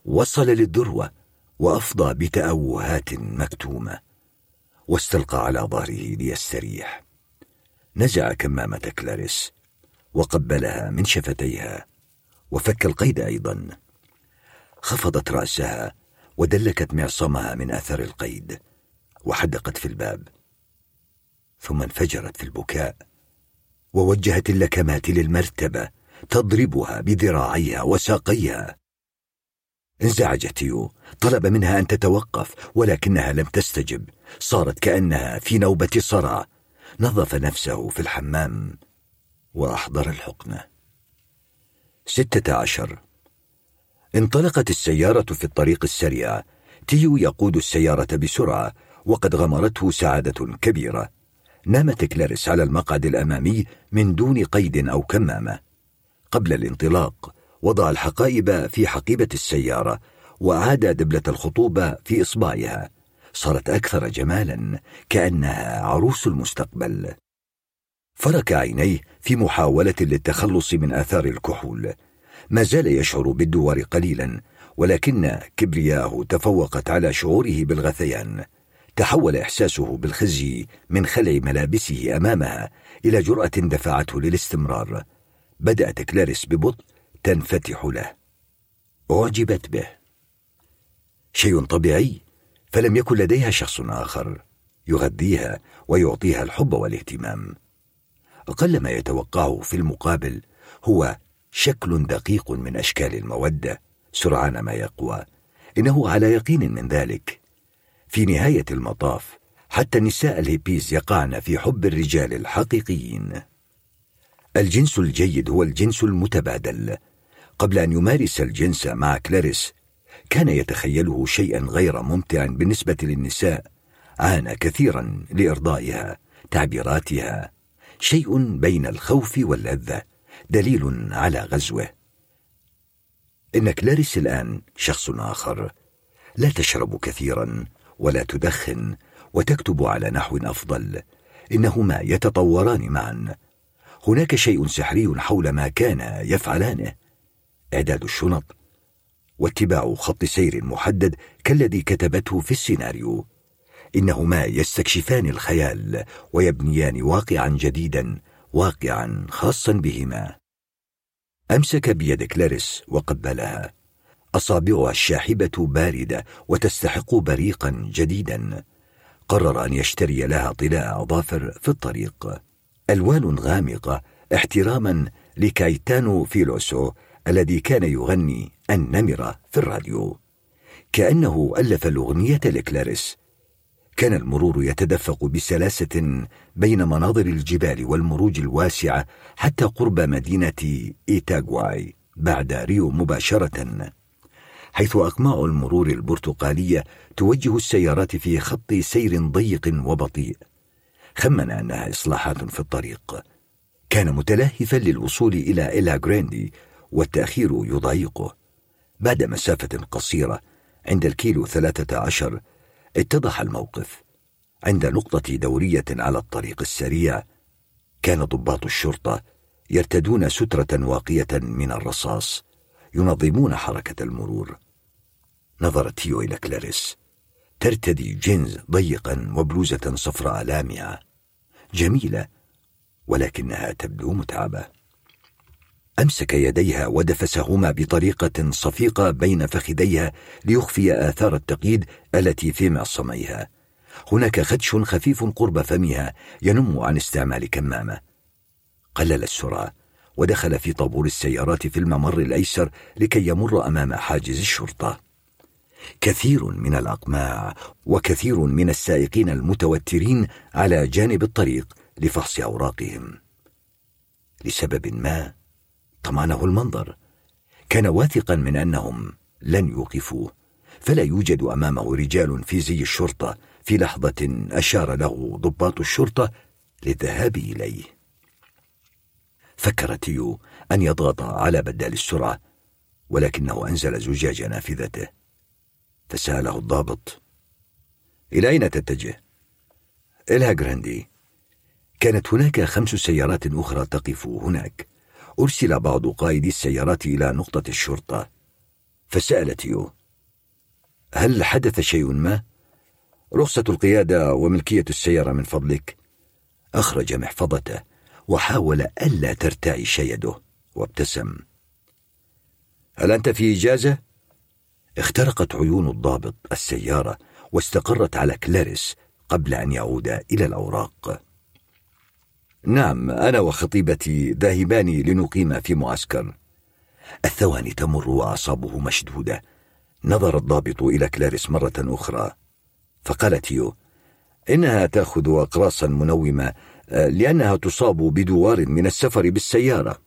وصل للذروة وأفضى بتأوهات مكتومة. واستلقى على ظهره ليستريح. نزع كمامة كلاريس وقبلها من شفتيها. وفك القيد أيضا. خفضت رأسها ودلكت معصمها من اثر القيد وحدقت في الباب. ثم انفجرت في البكاء ووجهت اللكمات للمرتبه تضربها بذراعيها وساقيها. انزعج تيو طلب منها أن تتوقف ولكنها لم تستجب. صارت كأنها في نوبة صرع. نظف نفسه في الحمام وأحضر الحقنه ستة عشر انطلقت السيارة في الطريق السريع. تيو يقود السيارة بسرعة وقد غمرته سعادة كبيرة. نامت كلاريس على المقعد الأمامي من دون قيد أو كمامة. قبل الانطلاق وضع الحقائب في حقيبة السيارة واعاد دبلة الخطوبة في إصبعها. صارت أكثر جمالا كأنها عروس المستقبل. فرك عينيه في محاولة للتخلص من آثار الكحول. ما زال يشعر بالدوار قليلا ولكن كبرياه تفوقت على شعوره بالغثيان. تحول إحساسه بالخزي من خلع ملابسه أمامها إلى جرأة دفعته للاستمرار. بدأت كلاريس ببطء تنفتح له. أعجبت به. شيء طبيعي فلم يكن لديها شخص آخر. يغذيها ويعطيها الحب والاهتمام. أقل ما يتوقعه في المقابل هو شكل دقيق من أشكال المودة سرعان ما يقوى. إنه على يقين من ذلك. في نهاية المطاف حتى النساء الهيبيز يقعن في حب الرجال الحقيقيين. الجنس الجيد هو الجنس المتبادل. قبل أن يمارس الجنس مع كلاريس كان يتخيله شيئا غير ممتع بالنسبة للنساء. عانى كثيرا لإرضائها تعبيراتها. شيء بين الخوف واللذة. دليل على غزوه. إن كلاريس الآن شخص آخر. لا تشرب كثيرا ولا تدخن وتكتب على نحو أفضل. إنهما يتطوران معا. هناك شيء سحري حول ما كانا يفعلانه. إعداد الشنط واتباع خط سير محدد كالذي كتبته في السيناريو. إنهما يستكشفان الخيال ويبنيان واقعا جديدا واقعا خاصا بهما. أمسك بيد كلاريس وقبلها. أصابعها الشاحبة بارده وتستحق بريقا جديدا. قرر أن يشتري لها طلاء اظافر في الطريق. ألوان غامقة احتراما لكايتانو فيلوسو الذي كان يغني النمرة في الراديو. كأنه ألف الأغنية لكلاريس كان المرور يتدفق بسلاسة بين مناظر الجبال والمروج الواسعة حتى قرب مدينة إيتاغواي بعد ريو مباشرة حيث أقماع المرور البرتقالية توجه السيارات في خط سير ضيق وبطيء خمن أنها إصلاحات في الطريق. كان متلهفا للوصول إلى إلها جراندي والتأخير يضايقه. بعد مسافة قصيرة عند الكيلو ثلاثة عشر اتضح الموقف. عند نقطة دورية على الطريق السريع كان ضباط الشرطة يرتدون سترة واقية من الرصاص ينظمون حركة المرور. نظر تيو إلى كلاريس. ترتدي جينز ضيقا وبلوزة صفراء لامعة. جميلة ولكنها تبدو متعبة. أمسك يديها ودفسهما بطريقة صفيقة بين فخذيها ليخفي آثار التقييد التي في معصميها. هناك خدش خفيف قرب فمها ينم عن استعمال كمامة. قلل السرعة ودخل في طابور السيارات في الممر الأيسر لكي يمر أمام حاجز الشرطة. كثير من الأقماع وكثير من السائقين المتوترين على جانب الطريق لفحص أوراقهم. لسبب ما طمانه المنظر. كان واثقا من أنهم لن يوقفوه. فلا يوجد أمامه رجال في زي الشرطة في لحظة أشار له ضباط الشرطة للذهاب إليه. فكر تيو أن يضغط على بدال السرعة ولكنه أنزل زجاج نافذته فسأله الضابط إلى أين تتجه؟ إلها جراندي. كانت هناك خمس سيارات أخرى تقف هناك. أرسل بعض قائدي السيارات إلى نقطة الشرطة فسأل تيو هل حدث شيء ما؟ رخصة القيادة وملكية السيارة من فضلك أخرج محفظته وحاول ألا ترتعش يده وابتسم هل أنت في إجازة؟ اخترقت عيون الضابط السيارة واستقرت على كلاريس قبل أن يعود إلى الأوراق نعم أنا وخطيبتي ذاهبان لنقيم في معسكر. الثواني تمر وأعصابه مشدودة. نظر الضابط إلى كلاريس مرة أخرى. فقال تيو إنها تأخذ أقراصا منومة آه، لأنها تصاب بدوار من السفر بالسيارة.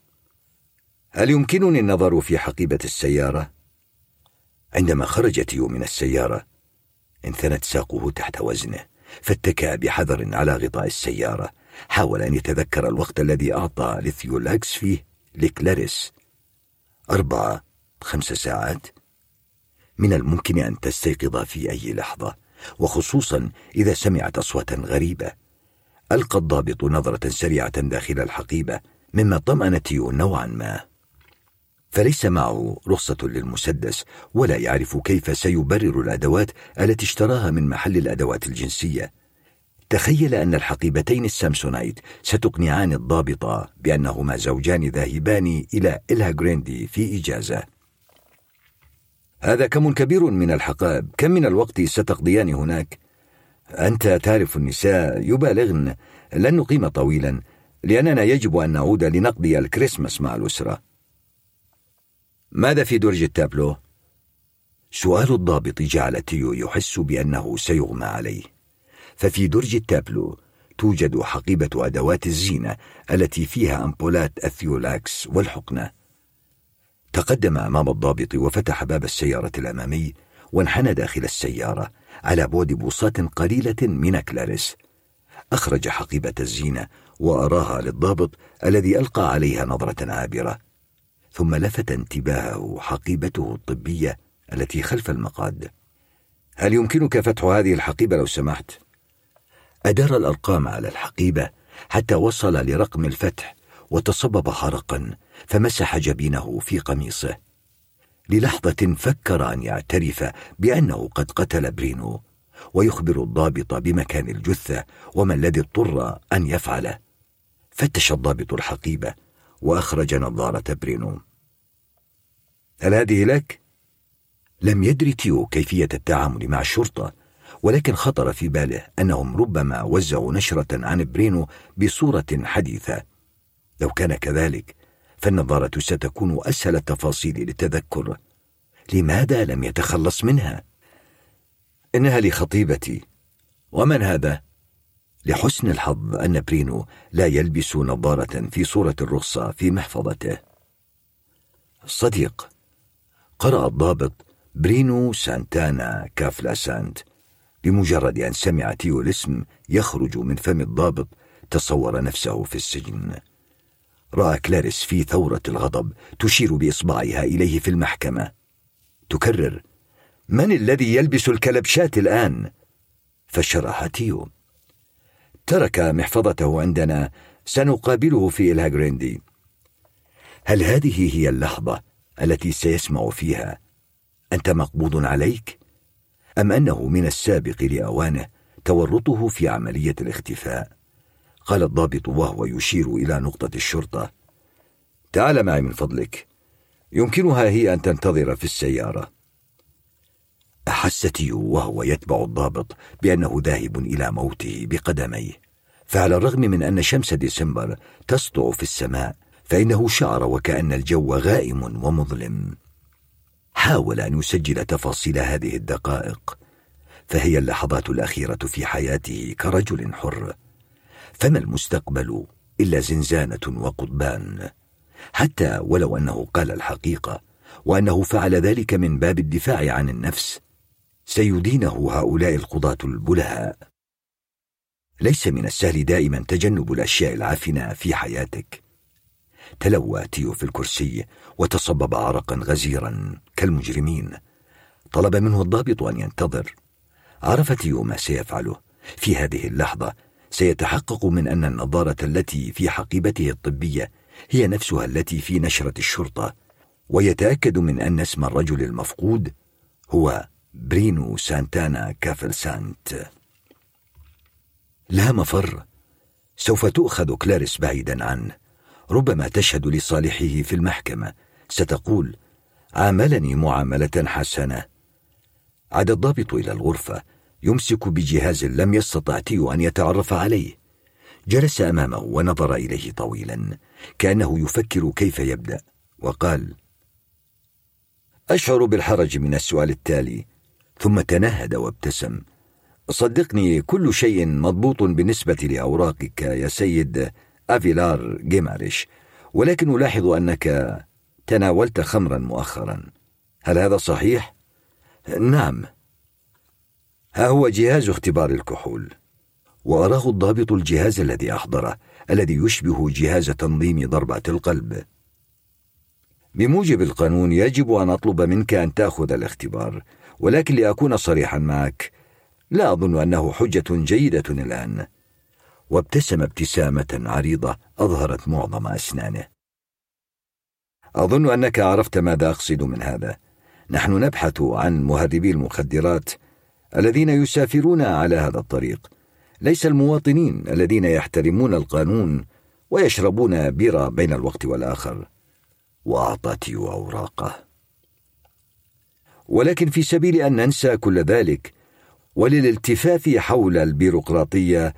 هل يمكنني النظر في حقيبة السيارة؟ عندما خرج تيو من السيارة انثنت ساقه تحت وزنه فاتكأ بحذر على غطاء السيارة. حاول أن يتذكر الوقت الذي أعطى الثيولاكس فيه لكلاريس. أربعة خمس ساعات. من الممكن أن تستيقظ في أي لحظة وخصوصا إذا سمعت أصواتا غريبة. ألقى الضابط نظرة سريعة داخل الحقيبة مما طمأن تيو نوعا ما. فليس معه رخصة للمسدس ولا يعرف كيف سيبرر الأدوات التي اشتراها من محل الأدوات الجنسية. تخيل أن الحقيبتين السامسونايت ستقنعان الضابط بأنهما زوجان ذاهبان إلى إلها جراندي في إجازة. هذا كم كبير من الحقائب. كم من الوقت ستقضيان هناك؟ أنت تعرف النساء يبالغن. لن نقيم طويلا لأننا يجب أن نعود لنقضي الكريسماس مع الأسرة. ماذا في درج التابلو؟ سؤال الضابط جعل تيو يحس بأنه سيغمى عليه. ففي درج التابلو توجد حقيبة أدوات الزينة التي فيها أمبولات الثيولاكس والحقنة. تقدم أمام الضابط وفتح باب السيارة الأمامي وانحنى داخل السيارة على بعد بوصات قليلة من كلاريس أخرج حقيبة الزينة وأراها للضابط الذي ألقى عليها نظرة عابرة. ثم لفت انتباهه حقيبته الطبية التي خلف المقاد هل يمكنك فتح هذه الحقيبة لو سمحت؟ أدار الأرقام على الحقيبة حتى وصل لرقم الفتح وتصبب عرقا فمسح جبينه في قميصه. للحظة فكر أن يعترف بأنه قد قتل برينو ويخبر الضابط بمكان الجثة وما الذي اضطر أن يفعله. فتش الضابط الحقيبة وأخرج نظارة برينو. هل هذه لك؟ لم يدري تيو كيفية التعامل مع الشرطة ولكن خطر في باله أنهم ربما وزعوا نشرة عن برينو بصورة حديثة. لو كان كذلك فالنظارة ستكون أسهل التفاصيل للتذكر. لماذا لم يتخلص منها؟ إنها لخطيبتي. ومن هذا؟ لحسن الحظ أن برينو لا يلبس نظارة في صورة الرخصة في محفظته. صديق قرأ الضابط برينو سانتانا كافالكانت. بمجرد أن سمع تيو الاسم يخرج من فم الضابط تصور نفسه في السجن. رأى كلاريس في ثورة الغضب تشير بإصبعها إليه في المحكمة. تكرر من الذي يلبس الكلبشات الآن؟ فشرح تيو. ترك محفظته عندنا سنقابله في إلها جراندي هل هذه هي اللحظة التي سيسمع فيها؟ أنت مقبوض عليك؟ أم أنه من السابق لأوانه تورطه في عملية الاختفاء؟ قال الضابط وهو يشير إلى نقطة الشرطة. تعال معي من فضلك. يمكنها هي أن تنتظر في السيارة. أحس تيو وهو يتبع الضابط بأنه ذاهب إلى موته بقدميه. فعلى الرغم من أن شمس ديسمبر تسطع في السماء فإنه شعر وكأن الجو غائم ومظلم. حاول أن يسجل تفاصيل هذه الدقائق فهي اللحظات الأخيرة في حياته كرجل حر. فما المستقبل إلا زنزانة وقضبان. حتى ولو أنه قال الحقيقة وأنه فعل ذلك من باب الدفاع عن النفس سيدينه هؤلاء القضاة البلهاء. ليس من السهل دائما تجنب الأشياء العافنة في حياتك. تلوى تيو في الكرسي وتصبب عرقا غزيرا كالمجرمين. طلب منه الضابط أن ينتظر. عرف تيو ما سيفعله. في هذه اللحظة سيتحقق من أن النظارة التي في حقيبته الطبية هي نفسها التي في نشرة الشرطة ويتأكد من أن اسم الرجل المفقود هو برينو سانتانا كافالكانت لا مفر. سوف تؤخذ كلاريس بعيدا عنه. ربما تشهد لصالحه في المحكمة. ستقول عاملني معاملة حسنة. عاد الضابط إلى الغرفة يمسك بجهاز لم يستطع تيو أن يتعرف عليه. جلس أمامه ونظر إليه طويلا كأنه يفكر كيف يبدأ وقال أشعر بالحرج من السؤال التالي. ثم تنهد وابتسم صدقني كل شيء مضبوط بالنسبة لأوراقك يا سيد. أفيلار جيماريش ولكن ألاحظ أنك تناولت خمرا مؤخرا. هل هذا صحيح؟ نعم. ها هو جهاز اختبار الكحول. وأراه الضابط الجهاز الذي أحضره الذي يشبه جهاز تنظيم ضربات القلب. بموجب القانون يجب أن أطلب منك أن تأخذ الاختبار ولكن لأكون صريحا معك لا أظن أنه حجة جيدة الآن. وابتسم ابتسامة عريضة أظهرت معظم أسنانه. أظن أنك عرفت ماذا أقصد من هذا. نحن نبحث عن مهربي المخدرات الذين يسافرون على هذا الطريق. ليس المواطنين الذين يحترمون القانون ويشربون بيرة بين الوقت والآخر. وأعطى تيو أوراقه. ولكن في سبيل أن ننسى كل ذلك وللالتفاف حول البيروقراطية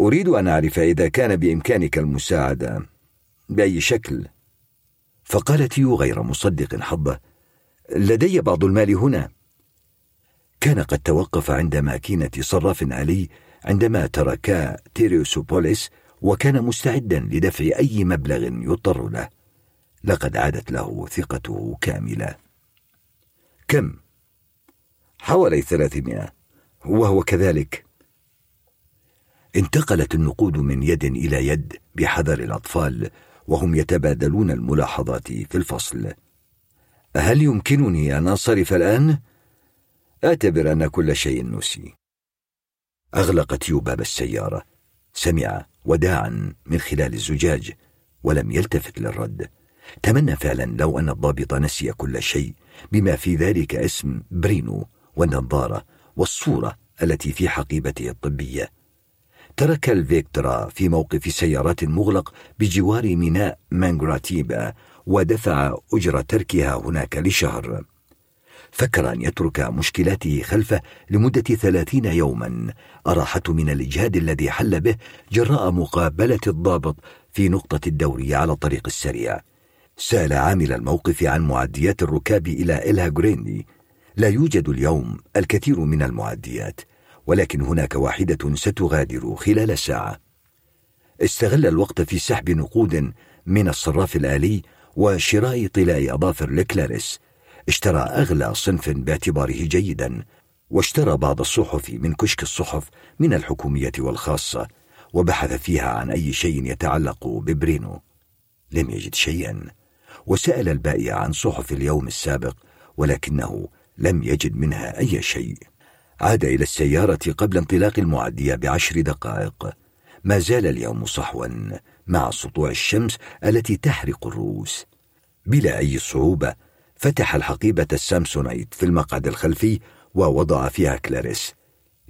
أريد أن أعرف إذا كان بإمكانك المساعدة بأي شكل. فقال تيو غير مصدق حظه لدي بعض المال هنا. كان قد توقف عند ماكينة صراف آلي عندما تركا تيريوسوبوليس وكان مستعدا لدفع أي مبلغ يضطر له. لقد عادت له ثقته كاملة. كم؟ حوالي ثلاثمائة. وهو كذلك. انتقلت النقود من يد إلى يد بحذر الأطفال وهم يتبادلون الملاحظات في الفصل. هل يمكنني أن أنصرف الآن؟ أعتبر أن كل شيء نسي. أغلق تيو باب السيارة سمع وداعا من خلال الزجاج ولم يلتفت للرد. تمنى فعلا لو أن الضابط نسي كل شيء بما في ذلك اسم برينو والنظارة والصورة التي في حقيبته الطبية. ترك الفيكترا في موقف سيارات مغلق بجوار ميناء مانغراتيبا ودفع أجرة تركها هناك لشهر. فكر أن يترك مشكلاته خلفه لمدة ثلاثين يوما. أراحته من الإجهاد الذي حل به جراء مقابلة الضابط في نقطة الدورية على الطريق السريع. سأل عامل الموقف عن معديات الركاب إلى إلها جريني. لا يوجد اليوم الكثير من المعديات. ولكن هناك واحدة ستغادر خلال ساعة. استغل الوقت في سحب نقود من الصراف الآلي وشراء طلاء أظافر لكلاريس. اشترى أغلى صنف باعتباره جيدا واشترى بعض الصحف من كشك الصحف من الحكومية والخاصة وبحث فيها عن أي شيء يتعلق ببرينو. لم يجد شيئا. وسأل البائع عن صحف اليوم السابق ولكنه لم يجد منها أي شيء. عاد إلى السيارة قبل انطلاق المعدية بعشر دقائق. ما زال اليوم صحوا مع سطوع الشمس التي تحرق الرؤوس بلا أي صعوبة فتح الحقيبة السامسونايت في المقعد الخلفي ووضع فيها كلاريس.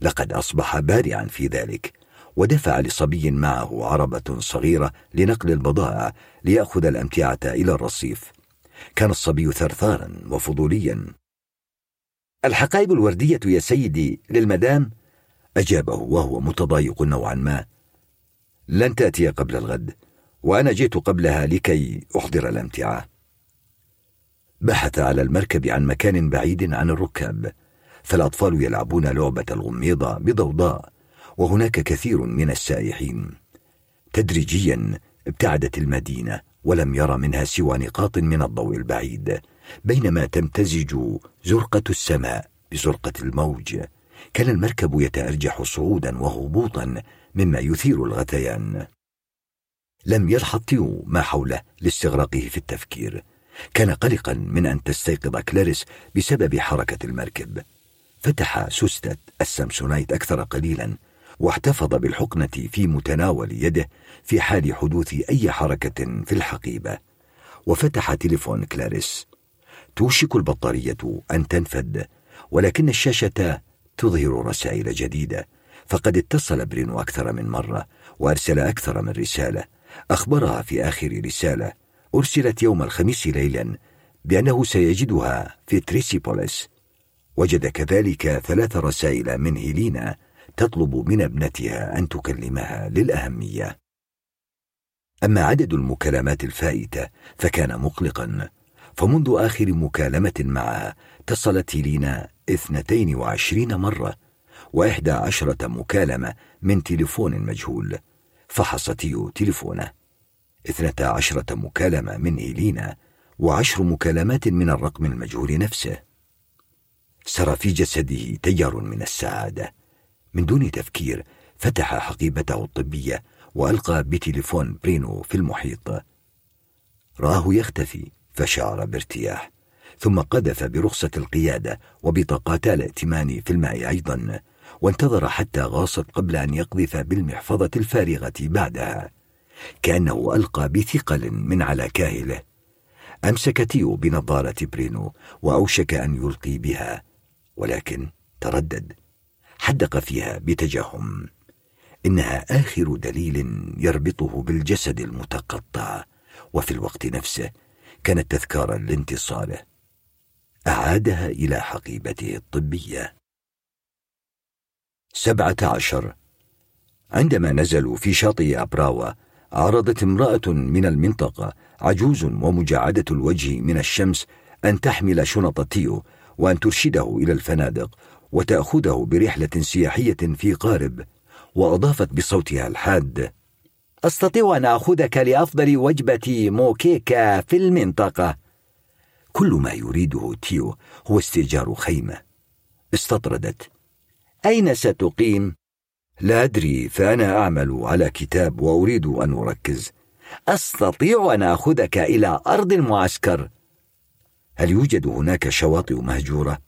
لقد أصبح بارعا في ذلك ودفع لصبي معه عربة صغيرة لنقل البضائع ليأخذ الأمتعة إلى الرصيف. كان الصبي ثرثارا وفضوليا. الحقائب الوردية يا سيدي للمدام؟ أجابه وهو متضايق نوعا ما. لن تأتي قبل الغد وأنا جئت قبلها لكي أحضر الأمتعة. بحث على المركب عن مكان بعيد عن الركاب فالأطفال يلعبون لعبة الغميضة بضوضاء وهناك كثير من السائحين. تدريجيا ابتعدت المدينة ولم يرى منها سوى نقاط من الضوء البعيد. بينما تمتزج زرقة السماء بزرقة الموج كان المركب يتأرجح صعودا وهبوطا مما يثير الغثيان. لم يلحظ تيو ما حوله لاستغراقه في التفكير. كان قلقا من أن تستيقظ كلاريس بسبب حركة المركب. فتح سوستة السامسونايت أكثر قليلا واحتفظ بالحقنة في متناول يده في حال حدوث أي حركة في الحقيبة. وفتح تليفون كلاريس. توشك البطارية أن تنفد ولكن الشاشة تظهر رسائل جديدة فقد اتصل برينو أكثر من مرة وأرسل أكثر من رسالة أخبرها في آخر رسالة أرسلت يوم الخميس ليلا بأنه سيجدها في تيريسوبوليس. وجد كذلك ثلاث رسائل من هيلينا تطلب من ابنتها أن تكلمها للأهمية. أما عدد المكالمات الفائتة فكان مقلقا. فمنذ آخر مكالمة معها اتصلت هيلينا اثنتين وعشرين مرة وإحدى عشرة مكالمة من تليفون مجهول فحص تيو تليفونه. اثنتا عشرة مكالمة من إيلينا وعشر مكالمات من الرقم المجهول نفسه. سرى في جسده تيار من السعادة. من دون تفكير فتح حقيبته الطبية وألقى بتليفون برينو في المحيط. رآه يختفي. فشعر بارتياح ثم قذف برخصة القيادة وبطاقات الائتمان في الماء أيضا وانتظر حتى غاصت قبل أن يقذف بالمحفظة الفارغة بعدها. كأنه ألقى بثقل من على كاهله. أمسك تيو بنظارة برينو وأوشك أن يلقي بها ولكن تردد. حدق فيها بتجهم. إنها آخر دليل يربطه بالجسد المتقطع وفي الوقت نفسه كانت تذكارا لانتصاله أعادها إلى حقيبته الطبية. سبعة عشر. عندما نزلوا في شاطئ أبراوة عرضت امرأة من المنطقة عجوز ومجعدة الوجه من الشمس أن تحمل شنط تيو وأن ترشده إلى الفنادق وتأخذه برحلة سياحية في قارب وأضافت بصوتها الحاد أستطيع أن أخذك لأفضل وجبة موكيكا في المنطقة. كل ما يريده تيو هو استئجار خيمة. استطردت. أين ستقيم؟ لا أدري فأنا أعمل على كتاب وأريد أن أركز. أستطيع أن آخذك إلى أرض المعسكر. هل يوجد هناك شواطئ مهجورة؟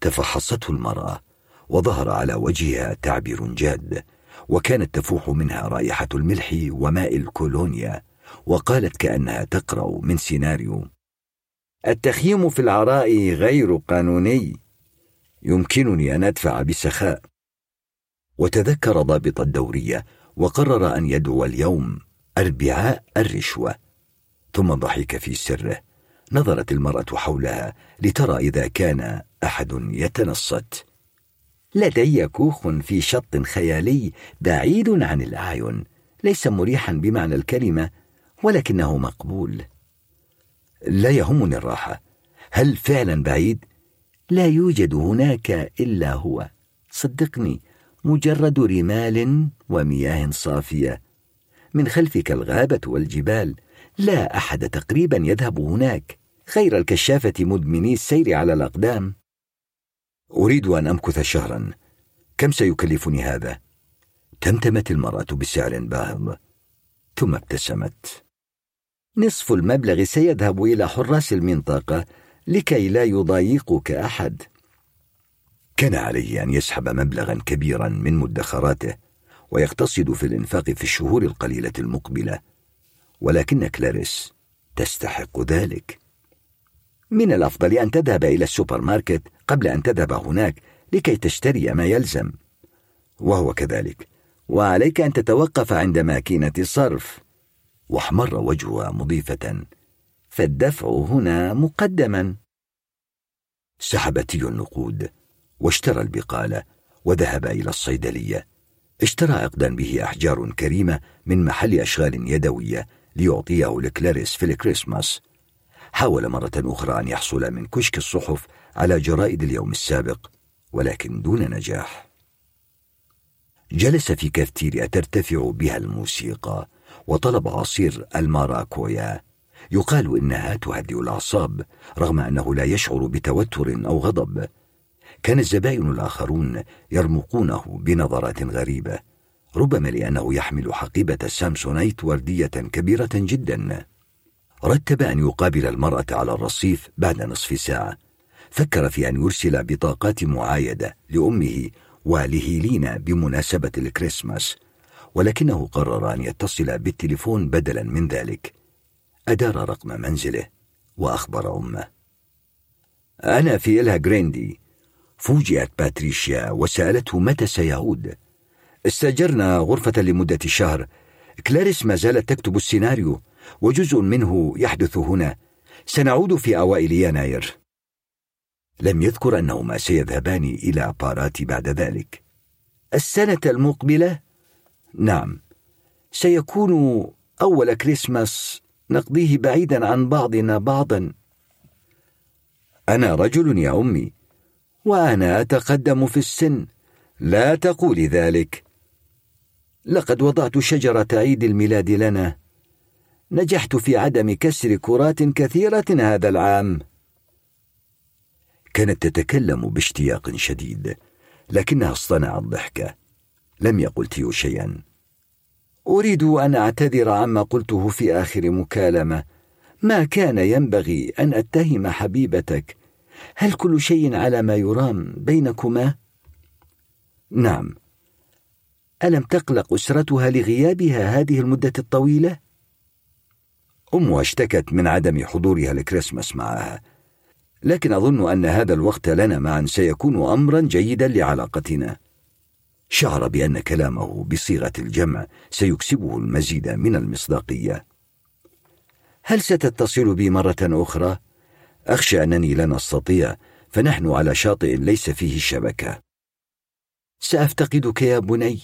تفحصته المرأة وظهر على وجهها تعبير جاد. وكانت تفوح منها رائحة الملح وماء الكولونيا وقالت كأنها تقرأ من سيناريو التخييم في العراء غير قانوني. يمكنني أن أدفع بسخاء. وتذكر ضابط الدورية وقرر أن يدعو اليوم أربعاء الرشوة. ثم ضحك في سره. نظرت المرأة حولها لترى إذا كان أحد يتنصت. لدي كوخ في شط خيالي بعيد عن الأعين ليس مريحا بمعنى الكلمة ولكنه مقبول. لا يهمني الراحة. هل فعلا بعيد؟ لا يوجد هناك إلا هو. صدقني مجرد رمال ومياه صافية. من خلفك الغابة والجبال لا أحد تقريبا يذهب هناك. غير الكشافة مدمني السير على الأقدام. أريد أن أمكث شهرا. كم سيكلفني هذا؟ تمتمت المرأة بسعر باهظ. ثم ابتسمت. نصف المبلغ سيذهب إلى حراس المنطقة لكي لا يضايقك أحد. كان عليه أن يسحب مبلغا كبيرا من مدخراته ويقتصد في الإنفاق في الشهور القليلة المقبلة. ولكن كلاريس تستحق ذلك. من الأفضل أن تذهب إلى السوبر ماركت قبل أن تذهب هناك لكي تشتري ما يلزم. وهو كذلك. وعليك أن تتوقف عند ماكينة الصرف واحمر وجهها مضيفة. فالدفع هنا مقدما. سحب تيو النقود واشترى البقالة وذهب إلى الصيدلية. اشترى عقدا به أحجار كريمة من محل أشغال يدوية ليعطيه لكلاريس في الكريسماس حاول مرة أخرى أن يحصل من كشك الصحف على جرائد اليوم السابق ولكن دون نجاح. جلس في كافتيريا ترتفع بها الموسيقى وطلب عصير الماراكويا. يقال إنها تهدئ الأعصاب رغم أنه لا يشعر بتوتر أو غضب. كان الزبائن الآخرون يرمقونه بنظرات غريبة ربما لأنه يحمل حقيبة سامسونيت وردية كبيرة جدا. رتب أن يقابل المرأة على الرصيف بعد نصف ساعة. فكر في أن يرسل بطاقات معايدة لأمه ولهيلينا بمناسبة الكريسماس ولكنه قرر أن يتصل بالتليفون بدلا من ذلك. أدار رقم منزله وأخبر أمه. أنا في إلها جريندي. فوجئت باتريشيا وسألته متى سيعود. استأجرنا غرفة لمدة شهر. كلاريس ما زالت تكتب السيناريو. وجزء منه يحدث هنا. سنعود في أوائل يناير. لم يذكر أنهما سيذهبان إلى باراتي بعد ذلك. السنة المقبلة؟ نعم. سيكون أول كريسماس نقضيه بعيدا عن بعضنا بعضا. أنا رجل يا أمي وأنا أتقدم في السن. لا تقولي ذلك. لقد وضعت شجرة عيد الميلاد لنا. نجحت في عدم كسر كرات كثيرة هذا العام. كانت تتكلم باشتياق شديد، لكنها اصطنعت ضحكة. لم يقل تيو شيئا. أريد أن أعتذر عما قلته في آخر مكالمة. ما كان ينبغي أن أتهم حبيبتك. هل كل شيء على ما يرام بينكما؟ نعم. ألم تقلق أسرتها لغيابها هذه المدة الطويلة؟ أمها اشتكت من عدم حضورها الكريسماس معها. لكن أظن أن هذا الوقت لنا معا سيكون أمرا جيدا لعلاقتنا. شعر بأن كلامه بصيغة الجمع سيكسبه المزيد من المصداقية. هل ستتصل بي مرة أخرى؟ أخشى أنني لن أستطيع فنحن على شاطئ ليس فيه شبكة. سأفتقدك يا بني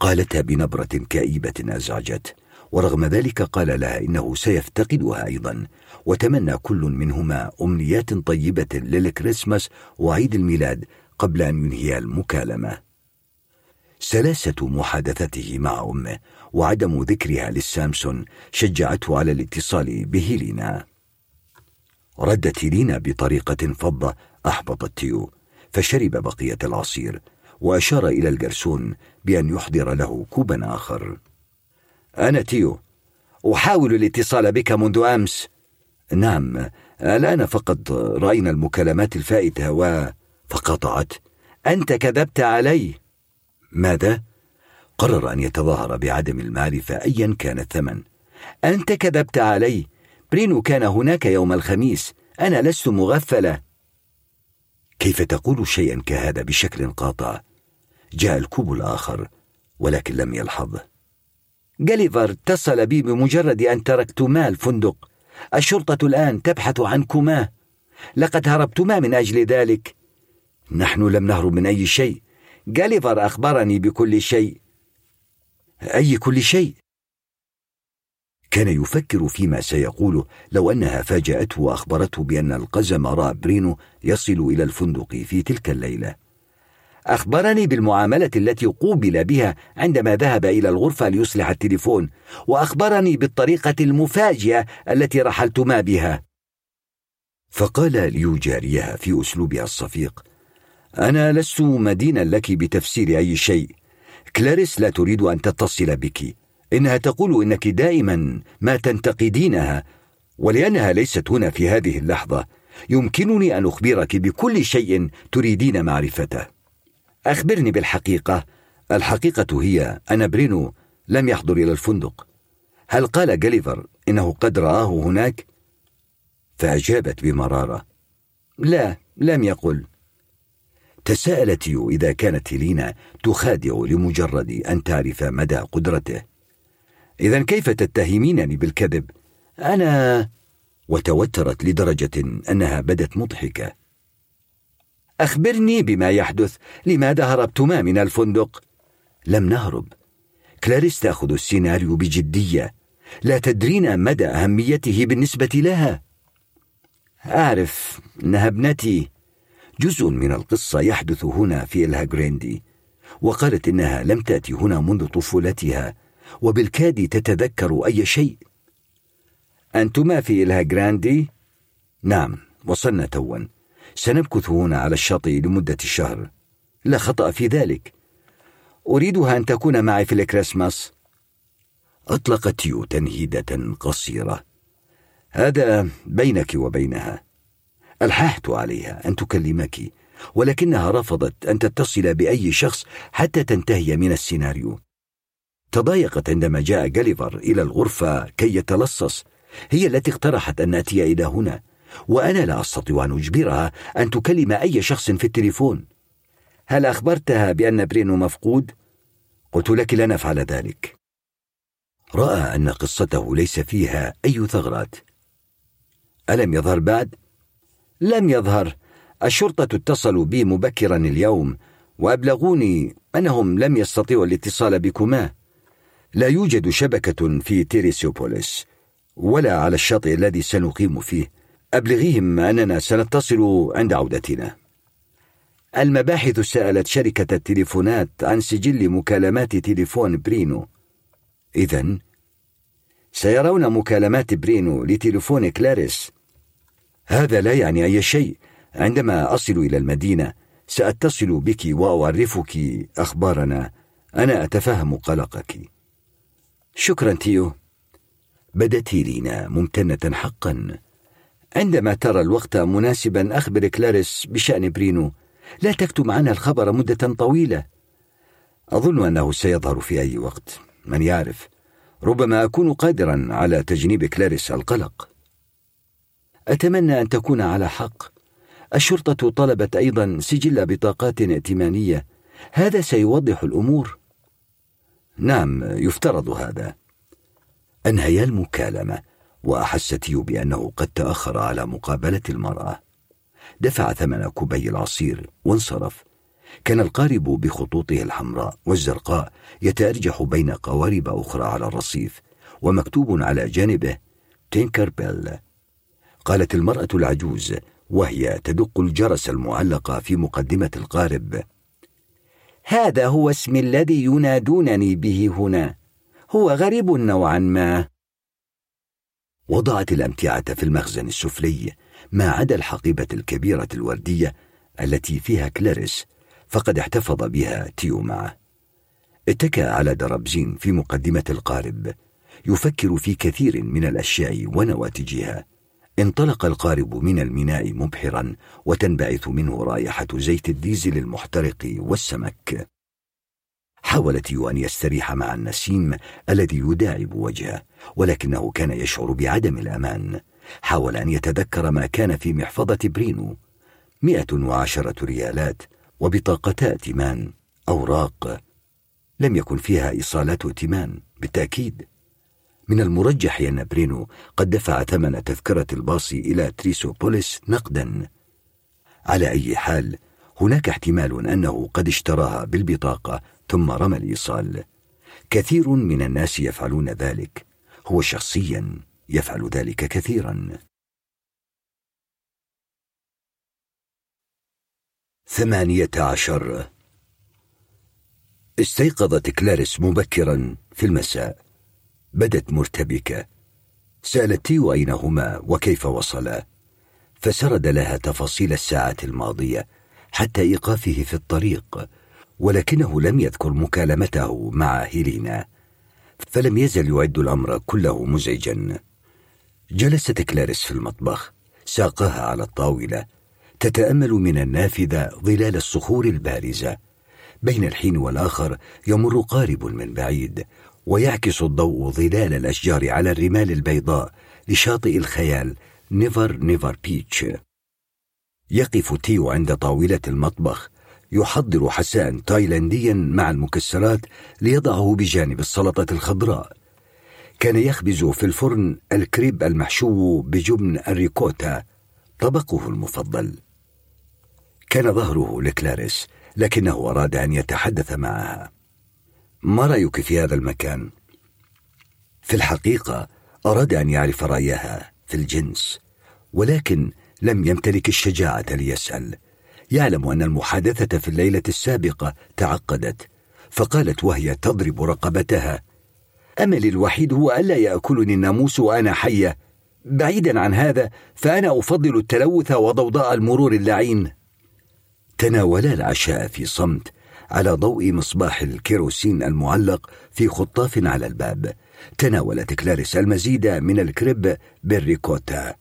قالتها بنبرة كئيبة أزعجت. ورغم ذلك قال لها إنه سيفتقدها أيضا. وتمنى كل منهما أمنيات طيبة للكريسماس وعيد الميلاد قبل أن ينهي المكالمة. سلاسة محادثته مع أمه وعدم ذكرها للسامسون شجعته على الاتصال بهيلينا. ردت هيلينا بطريقة فضة أحبطت تيو فشرب بقية العصير وأشار إلى الجرسون بأن يحضر له كوبا آخر. أنا تيو أحاول الاتصال بك منذ أمس. نعم الآن فقط رأينا المكالمات الفائتة فقاطعته. أنت كذبت علي. ماذا؟ قرر أن يتظاهر بعدم المعرفة أيا كان الثمن. أنت كذبت علي. برينو كان هناك يوم الخميس. أنا لست مغفلة. كيف تقول شيئا كهذا بشكل قاطع؟ جاء الكوب الآخر ولكن لم يلحظه جاليفر اتصل بي بمجرد أن تركتما الفندق. الشرطة الآن تبحث عنكما لقد هربتما من أجل ذلك. نحن لم نهرب من أي شيء. جاليفر أخبرني بكل شيء. أي كل شيء؟ كان يفكر فيما سيقوله لو أنها فاجأته وأخبرته بأن القزم رأى برينو يصل إلى الفندق في تلك الليلة. أخبرني بالمعاملة التي قوبل بها عندما ذهب إلى الغرفة ليصلح التليفون وأخبرني بالطريقة المفاجئة التي رحلتما بها. فقال ليجاريها في أسلوبها الصفيق أنا لست مدينا لك بتفسير أي شيء. كلاريس لا تريد أن تتصل بك. إنها تقول إنك دائما ما تنتقدينها ولأنها ليست هنا في هذه اللحظة. يمكنني أن أخبرك بكل شيء تريدين معرفته. أخبرني بالحقيقة. الحقيقة هي أن برينو لم يحضر إلى الفندق. هل قال جاليفر إنه قد رآه هناك؟ فأجابت بمرارة. لا لم يقل. تساءلت يو إذا كانت هيلينا تخادع لمجرد أن تعرف مدى قدرته. إذا كيف تتهمينني بالكذب؟ أنا وتوترت لدرجة أنها بدت مضحكة. أخبرني بما يحدث. لماذا هربتما من الفندق؟ لم نهرب. كلاريس تأخذ السيناريو بجدية. لا تدرين مدى أهميته بالنسبة لها. أعرف أنها ابنتي. جزء من القصة يحدث هنا في إلها جريندي وقالت إنها لم تأتي هنا منذ طفولتها. وبالكاد تتذكر أي شيء. أنتما في إلها جريندي؟ نعم وصلنا توا. سنمكث هنا على الشاطئ لمدة شهر. لا خطأ في ذلك. أريدها أن تكون معي في الكريسماس. أطلق تيو تنهيدة قصيرة. هذا بينك وبينها. ألححت عليها أن تكلمك ولكنها رفضت أن تتصل بأي شخص حتى تنتهي من السيناريو. تضايقت عندما جاء جاليفر إلى الغرفة كي يتلصص. هي التي اقترحت أن نأتي إلى هنا. وأنا لا أستطيع أن أجبرها أن تكلم أي شخص في التليفون. هل أخبرتها بأن برينو مفقود؟ قلت لك لن أفعل ذلك. رأى أن قصته ليس فيها أي ثغرات. ألم يظهر بعد؟ لم يظهر. الشرطة اتصلوا بي مبكرا اليوم وأبلغوني أنهم لم يستطيعوا الاتصال بكما. لا يوجد شبكة في تيريسوبوليس ولا على الشاطئ الذي سنقيم فيه. أبلغيهم أننا سنتصل عند عودتنا. المباحث سألت شركة التليفونات عن سجل مكالمات تليفون برينو. إذا سيرون مكالمات برينو لتليفون كلاريس. هذا لا يعني أي شيء. عندما أصل إلى المدينة سأتصل بك وأعرفك أخبارنا. أنا أتفهم قلقك. شكرا تيو. بدت لينا ممتنة حقا. عندما ترى الوقت مناسبا أخبر كلاريس بشأن برينو. لا تكتم عنها الخبر مدة طويلة. أظن أنه سيظهر في أي وقت. من يعرف. ربما أكون قادرا على تجنيب كلاريس القلق. أتمنى أن تكون على حق. الشرطة طلبت أيضا سجل بطاقاته الائتمانية. هذا سيوضح الأمور. نعم يفترض هذا. أنهيا المكالمة؟ وأحس تيو بأنه قد تأخر على مقابلة المرأة. دفع ثمن كوبي العصير وانصرف. كان القارب بخطوطه الحمراء والزرقاء يتأرجح بين قوارب أخرى على الرصيف ومكتوب على جانبه تينكر بيل قالت المرأة العجوز وهي تدق الجرس المعلق في مقدمة القارب. هذا هو اسم الذي ينادونني به هنا. هو غريب نوعا ما. وضعت الأمتعة في المخزن السفلي ما عدا الحقيبة الكبيرة الوردية التي فيها كلاريس فقد احتفظ بها تيو معه اتكأ على دربزين في مقدمة القارب يفكر في كثير من الأشياء ونواتجها. انطلق القارب من الميناء مبحرا وتنبعث منه رائحة زيت الديزل المحترق والسمك. حاول تيو أن يستريح مع النسيم الذي يداعب وجهه. ولكنه كان يشعر بعدم الأمان. حاول أن يتذكر ما كان في محفظة برينو. مئة وعشرة ريالات وبطاقتا ائتمان أوراق. لم يكن فيها إيصالات ائتمان بالتأكيد. من المرجح أن برينو قد دفع ثمن تذكرة الباص إلى تيريسوبوليس نقدا. على أي حال هناك احتمال أنه قد اشتراها بالبطاقة ثم رمى الإيصال. كثير من الناس يفعلون ذلك. هو شخصيا يفعل ذلك كثيرا. ثمانية عشر. استيقظت كلاريس مبكرا في المساء. بدت مرتبكة. سألت تيو أين هما وكيف وصلا فسرد لها تفاصيل الساعات الماضية حتى إيقافه في الطريق ولكنه لم يذكر مكالمته مع هيلينا. فلم يزل يعد الأمر كله مزعجا. جلست كلاريس في المطبخ ساقها على الطاولة تتأمل من النافذة ظلال الصخور البارزة. بين الحين والآخر يمر قارب من بعيد ويعكس الضوء ظلال الأشجار على الرمال البيضاء لشاطئ الخيال نيفر نيفر بيتش يقف تيو عند طاولة المطبخ يحضر حساء تايلانديا مع المكسرات ليضعه بجانب السلطة الخضراء. كان يخبز في الفرن الكريب المحشو بجبن الريكوتا طبقه المفضل. كان ظهره لكلاريس لكنه أراد أن يتحدث معها. ما رأيك في هذا المكان؟ في الحقيقة أراد أن يعرف رأيها في الجنس ولكن لم يمتلك الشجاعة ليسأل. يعلم أن المحادثة في الليلة السابقة تعقدت فقالت وهي تضرب رقبتها. أملي الوحيد هو ألا يأكلني الناموس وأنا حية. بعيدا عن هذا فأنا أفضل التلوث وضوضاء المرور اللعين. تناولا العشاء في صمت على ضوء مصباح الكيروسين المعلق في خطاف على الباب. تناولت كلاريس المزيد من الكريب بالريكوتا.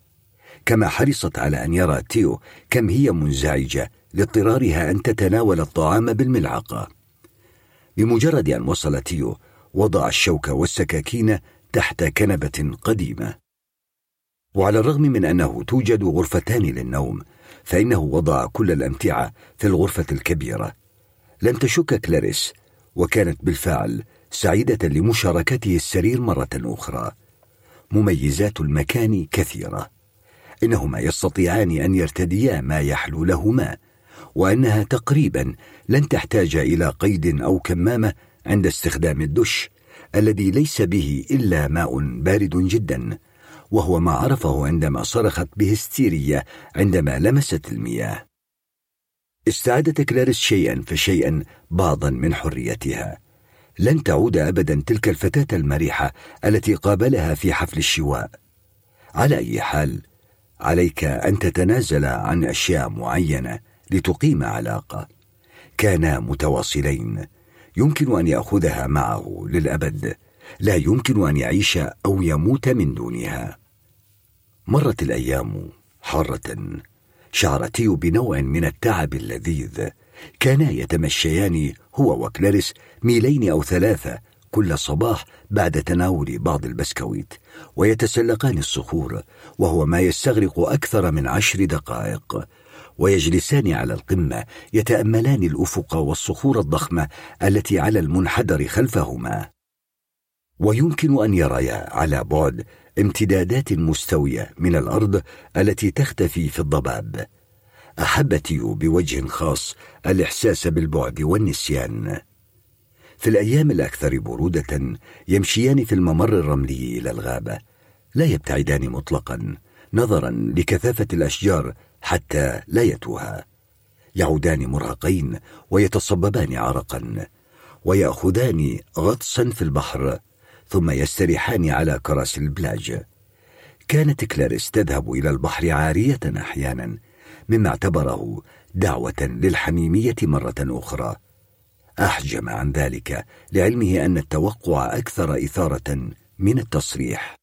كما حرصت على أن يرى تيو كم هي منزعجة لاضطرارها أن تتناول الطعام بالملعقة. بمجرد أن وصل تيو وضع الشوك والسكاكين تحت كنبة قديمة. وعلى الرغم من أنه توجد غرفتان للنوم فإنه وضع كل الأمتعة في الغرفة الكبيرة. لم تشك كلاريس وكانت بالفعل سعيدة لمشاركته السرير مرة أخرى. مميزات المكان كثيرة. إنهما يستطيعان أن يرتديا ما يحلو لهما. وأنها تقريبا لن تحتاج إلى قيد أو كمامة عند استخدام الدش الذي ليس به إلا ماء بارد جدا وهو ما عرفه عندما صرخت بهستيريا عندما لمست المياه. استعادت كلاريس شيئا فشيئا بعضا من حريتها. لن تعود ابدا تلك الفتاة المريحة التي قابلها في حفل الشواء. على أي حال عليك أن تتنازل عن أشياء معينة. لتقيم علاقة. كانا متواصلين. يمكن أن يأخذها معه للأبد. لا يمكن أن يعيش أو يموت من دونها. مرت الأيام حارة. شعر تيو بنوع من التعب اللذيذ. كانا يتمشيان هو وكلاريس ميلين أو ثلاثة كل صباح بعد تناول بعض البسكويت ويتسلقان الصخور وهو ما يستغرق أكثر من عشر دقائق. ويجلسان على القمة يتأملان الأفق والصخور الضخمة التي على المنحدر خلفهما. ويمكن أن يريا على بعد امتدادات مستوية من الأرض التي تختفي في الضباب. احب تيو بوجه خاص الإحساس بالبعد والنسيان. في الأيام الأكثر برودة يمشيان في الممر الرملي إلى الغابة. لا يبتعدان مطلقا نظرا لكثافة الأشجار حتى لا يتوها. يعودان مرهقين ويتصببان عرقا ويأخذان غطسا في البحر ثم يستريحان على كراسي البلاج. كانت كلاريس تذهب إلى البحر عارية أحيانا مما اعتبره دعوة للحميمية مرة أخرى. أحجم عن ذلك لعلمه أن التوقع أكثر إثارة من التصريح.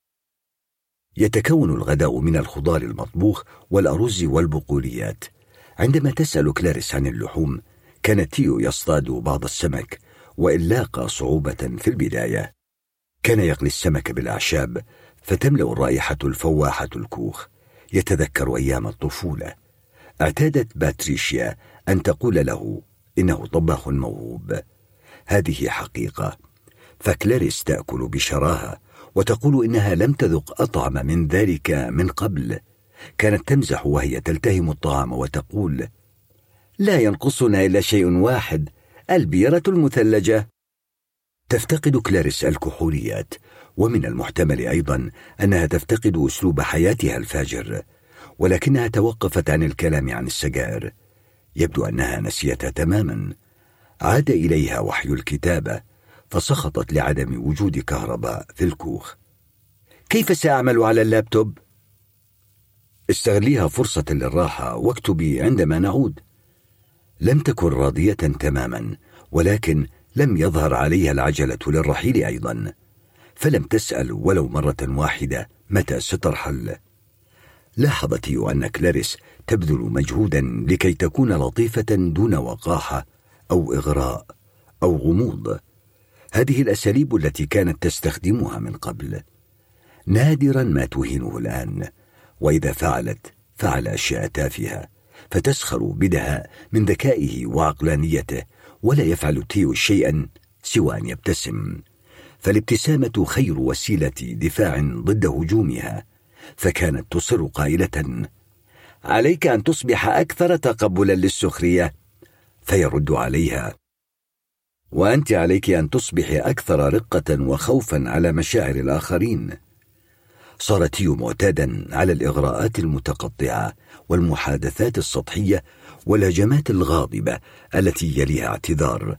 يتكون الغداء من الخضار المطبوخ والأرز والبقوليات. عندما تسأل كلاريس عن اللحوم كان تيو يصطاد بعض السمك وإن لاقى صعوبة في البداية. كان يقلي السمك بالأعشاب فتملأ الرائحة الفواحة الكوخ. يتذكر أيام الطفولة. اعتادت باتريشيا أن تقول له إنه طباخ موهوب. هذه حقيقة. فكلاريس تأكل بشراهة وتقول إنها لم تذق أطعم من ذلك من قبل. كانت تمزح وهي تلتهم الطعام وتقول لا ينقصنا إلا شيء واحد البيرة المثلجة. تفتقد كلاريس الكحوليات ومن المحتمل أيضا أنها تفتقد أسلوب حياتها الفاجر ولكنها توقفت عن الكلام عن السجائر يبدو أنها نسيتها تماما. عاد إليها وحي الكتابة. فسخطت لعدم وجود كهرباء في الكوخ. كيف سأعمل على اللابتوب؟ استغليها فرصة للراحة واكتبي عندما نعود. لم تكن راضية تماما ولكن لم يظهر عليها العجلة للرحيل أيضا. فلم تسأل ولو مرة واحدة متى سترحل لاحظت أن كلاريس تبذل مجهودا لكي تكون لطيفة دون وقاحة أو إغراء أو غموض. هذه الأساليب التي كانت تستخدمها من قبل. نادرا ما تهينه الآن وإذا فعلت فعل أشياء تافهة فتسخر بدها من ذكائه وعقلانيته ولا يفعل تيو شيئا سوى أن يبتسم. فالابتسامة خير وسيلة دفاع ضد هجومها فكانت تصر قائلة عليك أن تصبح أكثر تقبلا للسخرية. فيرد عليها وأنت عليك أن تصبحي أكثر رقة وخوفا على مشاعر الآخرين. صار تيو معتادا على الإغراءات المتقطعة والمحادثات السطحية والهجمات الغاضبة التي يليها اعتذار.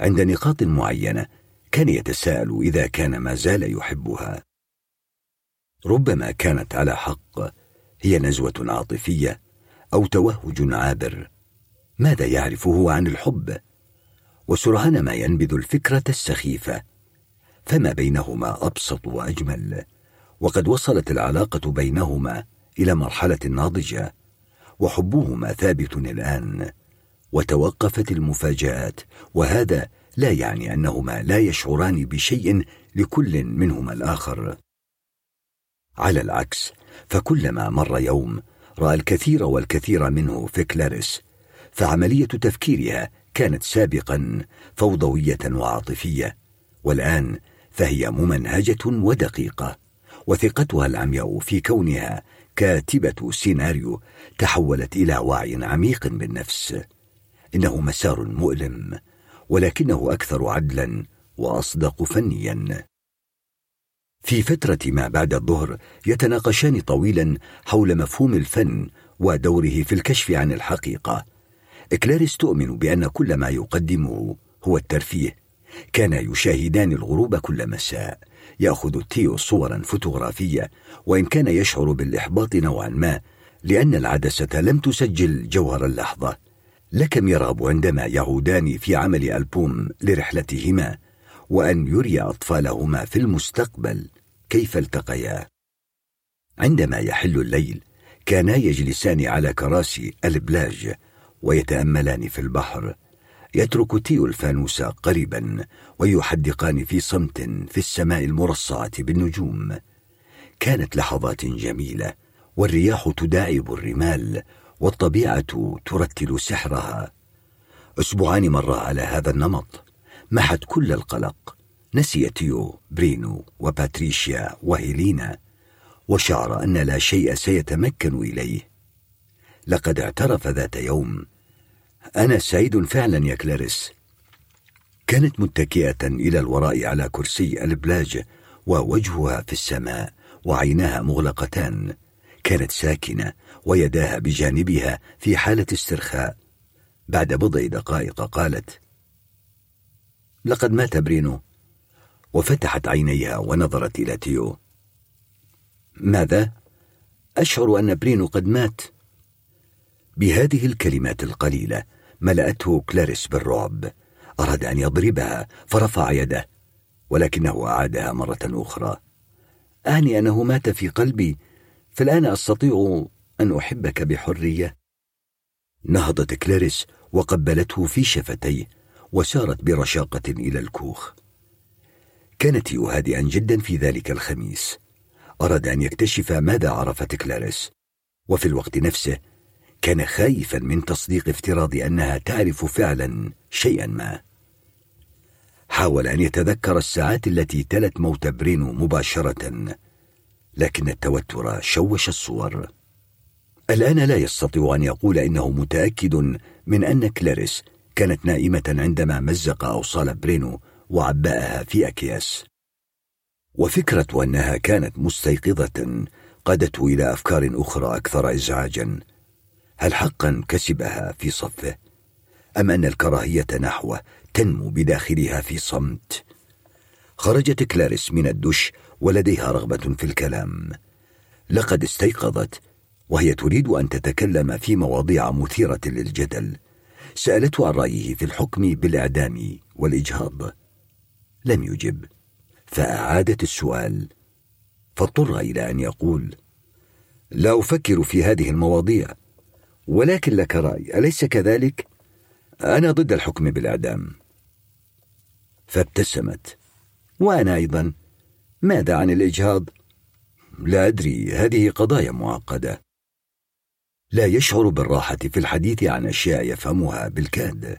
عند نقاط معينة كان يتساءل إذا كان ما زال يحبها. ربما كانت على حق. هي نزوة عاطفية أو توهج عابر. ماذا يعرف هو عن الحب؟ وسرعان ما ينبذ الفكرة السخيفة. فما بينهما أبسط وأجمل. وقد وصلت العلاقة بينهما إلى مرحلة ناضجة. وحبهما ثابت الآن. وتوقفت المفاجآت. وهذا لا يعني أنهما لا يشعران بشيء لكل منهما الآخر. على العكس فكلما مر يوم رأى الكثير والكثير منه في كلاريس. فعملية تفكيرها كانت سابقا فوضوية وعاطفية والآن فهي ممنهجة ودقيقة وثقتها العمياء في كونها كاتبة سيناريو تحولت إلى وعي عميق بالنفس. إنه مسار مؤلم ولكنه أكثر عدلا وأصدق فنيا. في فترة ما بعد الظهر يتناقشان طويلا حول مفهوم الفن ودوره في الكشف عن الحقيقة. كلاريس تؤمن بأن كل ما يقدمه هو الترفيه. كانا يشاهدان الغروب كل مساء يأخذ تيو صورا فوتوغرافية وإن كان يشعر بالإحباط نوعا ما لأن العدسة لم تسجل جوهر اللحظة. لكم يرغب عندما يعودان في عمل ألبوم لرحلتهما وأن يري أطفالهما في المستقبل كيف التقيا. عندما يحل الليل كانا يجلسان على كراسي البلاج ويتأملان في البحر. يترك تيو الفانوس قريبا ويحدقان في صمت في السماء المرصعة بالنجوم. كانت لحظات جميلة والرياح تداعب الرمال والطبيعة ترتل سحرها. أسبوعان مرا على هذا النمط محت كل القلق. نسي تيو برينو وباتريشيا وهيلينا. وشعر أن لا شيء سيتمكن إليه. لقد اعترف ذات يوم. أنا سعيد فعلا يا كلاريس. كانت متكئة إلى الوراء على كرسي البلاج ووجهها في السماء وعيناها مغلقتان. كانت ساكنة ويداها بجانبها في حالة استرخاء. بعد بضع دقائق قالت لقد مات برينو. وفتحت عينيها ونظرت إلى تيو. ماذا؟ أشعر أن برينو قد مات. بهذه الكلمات القليلة ملأته كلاريس بالرعب أراد أن يضربها فرفع يده ولكنه أعادها مرة أخرى. أعني أنه مات في قلبي فالآن أستطيع أن أحبك بحرية. نهضت كلاريس وقبلته في شفتيه وسارت برشاقة إلى الكوخ. كانت هادئا جدا في ذلك الخميس. أراد أن يكتشف ماذا عرفت كلاريس وفي الوقت نفسه كان خايفا من تصديق افتراض أنها تعرف فعلا شيئا ما. حاول أن يتذكر الساعات التي تلت موت برينو مباشرة لكن التوتر شوش الصور. الآن لا يستطيع أن يقول إنه متأكد من أن كلاريس كانت نائمة عندما مزق أوصال برينو وعبأها في أكياس. وفكرة أنها كانت مستيقظة قادته إلى أفكار أخرى أكثر إزعاجا. هل حقا كسبها في صفه؟ أم أن الكراهية نحوه تنمو بداخلها في صمت؟ خرجت كلاريس من الدش ولديها رغبة في الكلام. لقد استيقظت وهي تريد أن تتكلم في مواضيع مثيرة للجدل. سألته عن رأيه في الحكم بالإعدام والإجهاض. لم يجب. فأعادت السؤال. فاضطر إلى أن يقول لا أفكر في هذه المواضيع. ولكن لك رأي. أليس كذلك؟ أنا ضد الحكم بالإعدام. فابتسمت. وأنا أيضا. ماذا عن الإجهاض؟ لا أدري. هذه قضايا معقدة. لا يشعر بالراحة في الحديث عن أشياء يفهمها بالكاد.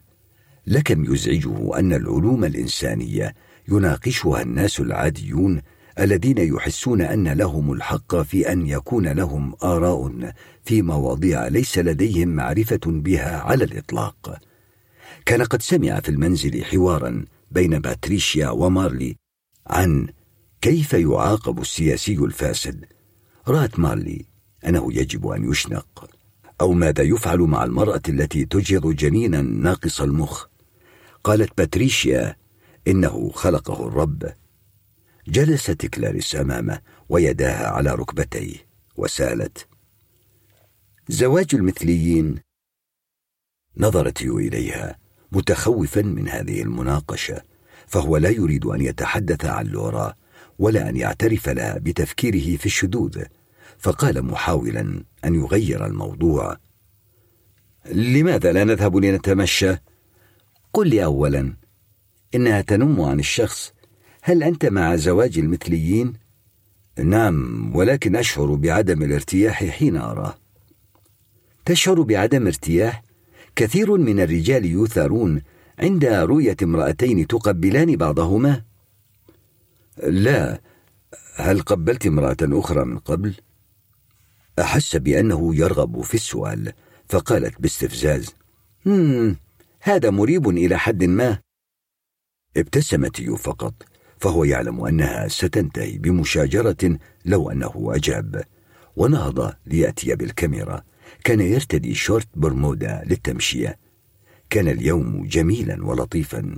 لكم يزعجه أن العلوم الإنسانية يناقشها الناس العاديون الذين يحسون أن لهم الحق في أن يكون لهم آراء في مواضيع ليس لديهم معرفة بها على الإطلاق. كان قد سمع في المنزل حوارا بين باتريشيا ومارلي عن كيف يعاقب السياسي الفاسد. رأت مارلي أنه يجب أن يشنق أو ماذا يفعل مع المرأة التي تجهض جنينا ناقص المخ. قالت باتريشيا إنه خلقه الرب جلست كلاريس أمامه ويداها على ركبتيه وسالت زواج المثليين نظر تيو إليها متخوفا من هذه المناقشة فهو لا يريد أن يتحدث عن لورا ولا أن يعترف لها بتفكيره في الشذوذ فقال محاولا أن يغير الموضوع لماذا لا نذهب لنتمشى؟ قل لي أولا إنها تنم عن الشخص هل أنت مع زواج المثليين؟ نعم ولكن أشعر بعدم الارتياح حين أراه تشعر بعدم ارتياح؟ كثير من الرجال يثارون عند رؤية امرأتين تقبلان بعضهما لا هل قبلت امرأة أخرى من قبل؟ أحس بأنه يرغب في السؤال فقالت باستفزاز هذا مريب إلى حد ما ابتسم تيو فقط فهو يعلم أنها ستنتهي بمشاجرة لو أنه أجاب. ونهض ليأتي بالكاميرا. كان يرتدي شورت برمودا للتمشية. كان اليوم جميلا ولطيفا.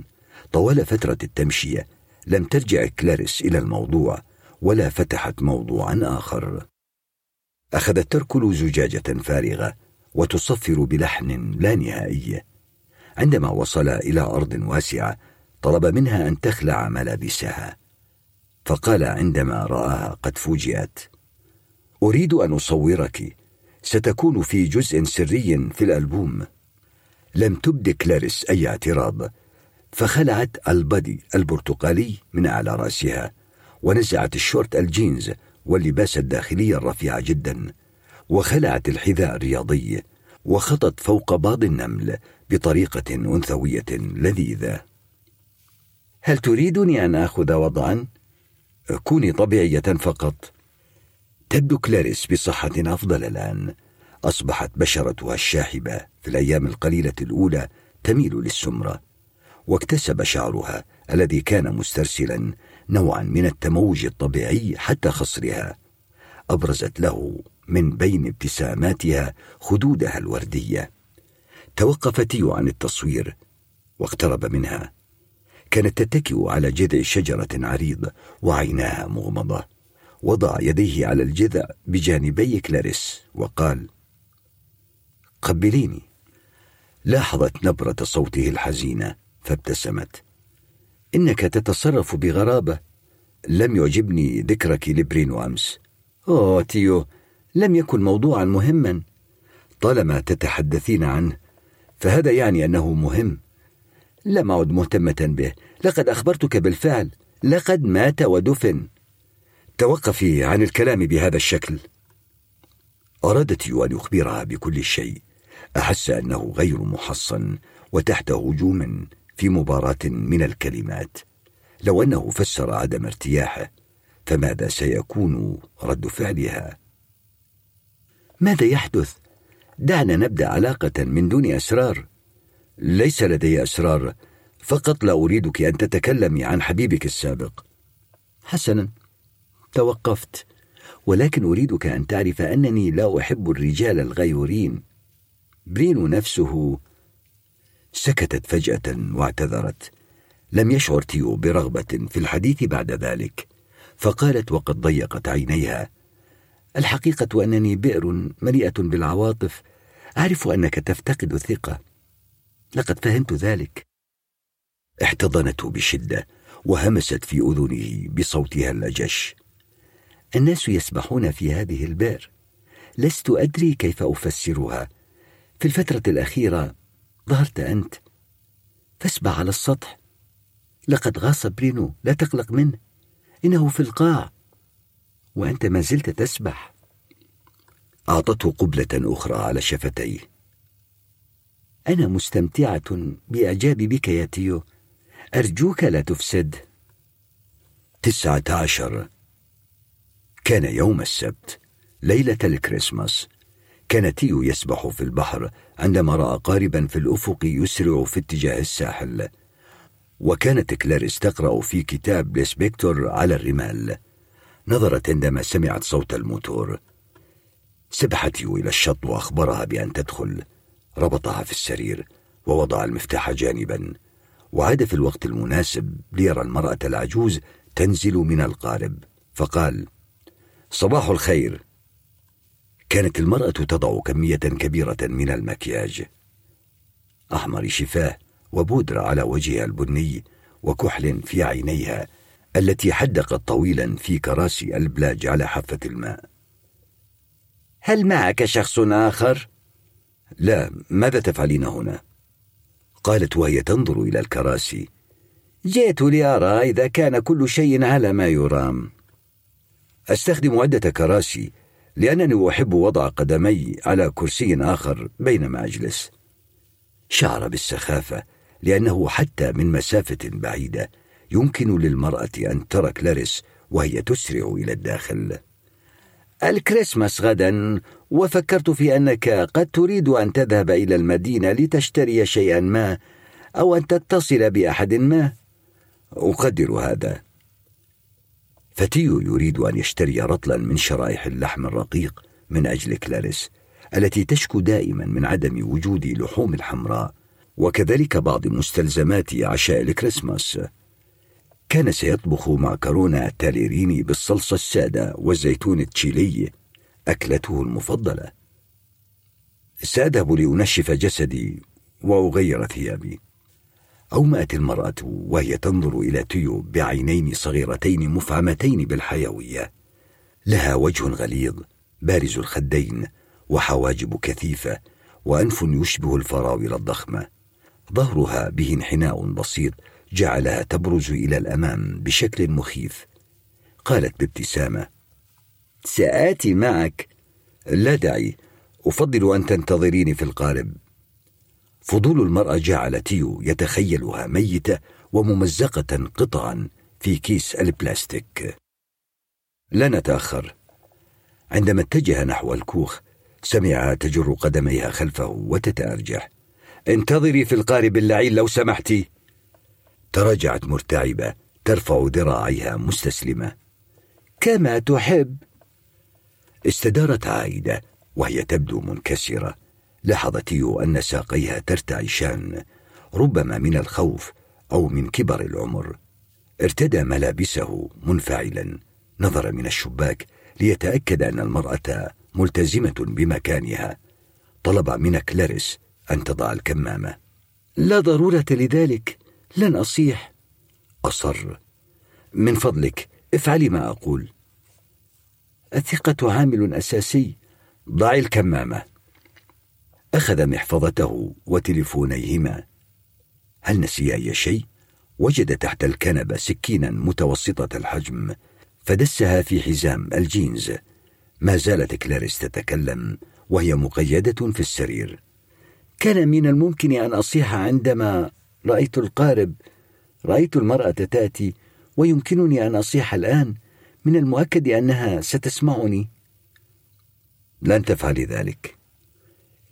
طوال فترة التمشية لم ترجع كلاريس إلى الموضوع ولا فتحت موضوعا آخر. أخذت تركل زجاجة فارغة وتصفر بلحن لا نهائي. عندما وصل إلى أرض واسعة طلب منها أن تخلع ملابسها. فقال عندما رآها قد فوجئت أريد أن أصورك. ستكون في جزء سري في الألبوم. لم تبد كلاريس أي اعتراض. فخلعت البدي البرتقالي من أعلى رأسها ونزعت الشورت الجينز واللباس الداخلي الرفيع جدا. وخلعت الحذاء الرياضي. وخطت فوق بعض النمل بطريقة أنثوية لذيذة. هل تريدني أن آخذ وضعا؟ كوني طبيعية فقط. تبدو كلاريس بصحة أفضل الآن. أصبحت بشرتها الشاحبة في الأيام القليلة الأولى تميل للسمرة. واكتسب شعرها الذي كان مسترسلا نوعا من التموج الطبيعي حتى خصرها. أبرزت له من بين ابتساماتها خدودها الوردية. توقف تيو عن التصوير واقترب منها. كانت تتكئ على جذع شجرة عريض وعيناها مغمضة وضع يديه على الجذع بجانبي كلاريس وقال قبليني. لاحظت نبرة صوته الحزينة فابتسمت إنك تتصرف بغرابة. لم يعجبني ذكرك لبرينو أمس. أوه تيو لم يكن موضوعا مهما. طالما تتحدثين عنه فهذا يعني أنه مهم. لم أعد مهتمة به. لقد أخبرتك بالفعل. لقد مات ودفن. توقفي عن الكلام بهذا الشكل. أرادت أن يخبرها بكل شيء. أحس أنه غير محصن وتحت هجوم في مباراة من الكلمات. لو أنه فسر عدم ارتياحه فماذا سيكون رد فعلها؟ ماذا يحدث؟ دعنا نبدأ علاقة من دون اسرار ليس لدي أسرار فقط لا أريدك أن تتكلمي عن حبيبك السابق. حسنا توقفت ولكن أريدك أن تعرف أنني لا أحب الرجال الغيورين. برينو نفسه سكتت فجأة واعتذرت. لم يشعر تيو برغبة في الحديث بعد ذلك فقالت وقد ضيقت عينيها. الحقيقة أنني بئر مليئة بالعواطف أعرف أنك تفتقد الثقة. لقد فهمت ذلك. احتضنته بشدة وهمست في أذنه بصوتها اللجش. الناس يسبحون في هذه البئر. لست أدري كيف أفسرها. في الفترة الأخيرة ظهرت أنت. فاسبح على السطح. لقد غاص برينو لا تقلق منه. إنه في القاع. وأنت ما زلت تسبح. أعطته قبلة أخرى على شفتيه. أنا مستمتعة بإعجابي بك يا تيو. أرجوك لا تفسد. تسعة عشر. كان يوم السبت ليلة الكريسماس. كان تيو يسبح في البحر عندما رأى قاربا في الأفق يسرع في اتجاه الساحل. وكانت كلاريس تقرأ في كتاب ليسبكتور على الرمال. نظرت عندما سمعت صوت الموتور. سبحت تيو إلى الشط وأخبرها بأن تدخل. ربطها في السرير ووضع المفتاح جانبا وعاد في الوقت المناسب ليرى المرأة العجوز تنزل من القارب فقال صباح الخير كانت المرأة تضع كمية كبيرة من المكياج أحمر شفاه وبودرة على وجهها البني وكحل في عينيها التي حدقت طويلا في كراسي البلاج على حافة الماء هل معك شخص آخر؟ لا ماذا تفعلين هنا؟ قالت وهي تنظر إلى الكراسي. جئت لأرى إذا كان كل شيء على ما يرام. أستخدم عدة كراسي لأنني أحب وضع قدمي على كرسي آخر بينما أجلس شعر بالسخافة لأنه حتى من مسافة بعيدة يمكن للمرأة أن ترى كلاريس وهي تسرع إلى الداخل. الكريسماس غدا وفكرت في أنك قد تريد أن تذهب إلى المدينة لتشتري شيئا ما أو أن تتصل بأحد ما. أقدر هذا. فتيو يريد أن يشتري رطلا من شرائح اللحم الرقيق من أجل كلاريس التي تشكو دائما من عدم وجود لحوم الحمراء. وكذلك بعض مستلزمات عشاء الكريسماس. كان سيطبخ معكرونة التاليريني بالصلصة السادة والزيتون التشيلي أكلته المفضلة. سأذهب لأنشف جسدي وأغير ثيابي. أومأت المرأة وهي تنظر إلى تيو بعينين صغيرتين مفعمتين بالحيوية. لها وجه غليظ بارز الخدين وحواجب كثيفة وأنف يشبه الفراولة الضخمة. ظهرها به انحناء بسيط جعلها تبرز إلى الأمام بشكل مخيف. قالت بابتسامة سآتي معك. لا داعي أفضل أن تنتظريني في القارب فضول المرأة جعل تيو يتخيلها ميتة وممزقة قطعا في كيس البلاستيك. لا نتأخر. عندما اتجه نحو الكوخ سمعها تجر قدميها خلفه وتتأرجح. انتظري في القارب اللعين لو سمحتي. تراجعت مرتعبة ترفع ذراعيها مستسلمة. كما تحب. استدارت عائدة وهي تبدو منكسرة. لاحظ تيو أن ساقيها ترتعشان ربما من الخوف أو من كبر العمر. ارتدى ملابسه منفعلا. نظر من الشباك ليتأكد أن المرأة ملتزمة بمكانها. طلب من كلاريس أن تضع الكمامة. لا ضرورة لذلك. لن أصيح أصر من فضلك افعلي ما أقول. الثقة عامل أساسي. ضعي الكمامة. أخذ محفظته وتلفونيهما هل نسي أي شيء؟ وجد تحت الكنبة سكينا متوسطة الحجم فدسها في حزام الجينز. ما زالت كلاريس تتكلم وهي مقيدة في السرير. كان من الممكن أن أصيح عندما رأيت القارب رأيت المرأة تأتي ويمكنني أن أصيح الآن من المؤكد أنها ستسمعني. لن تفعلي ذلك.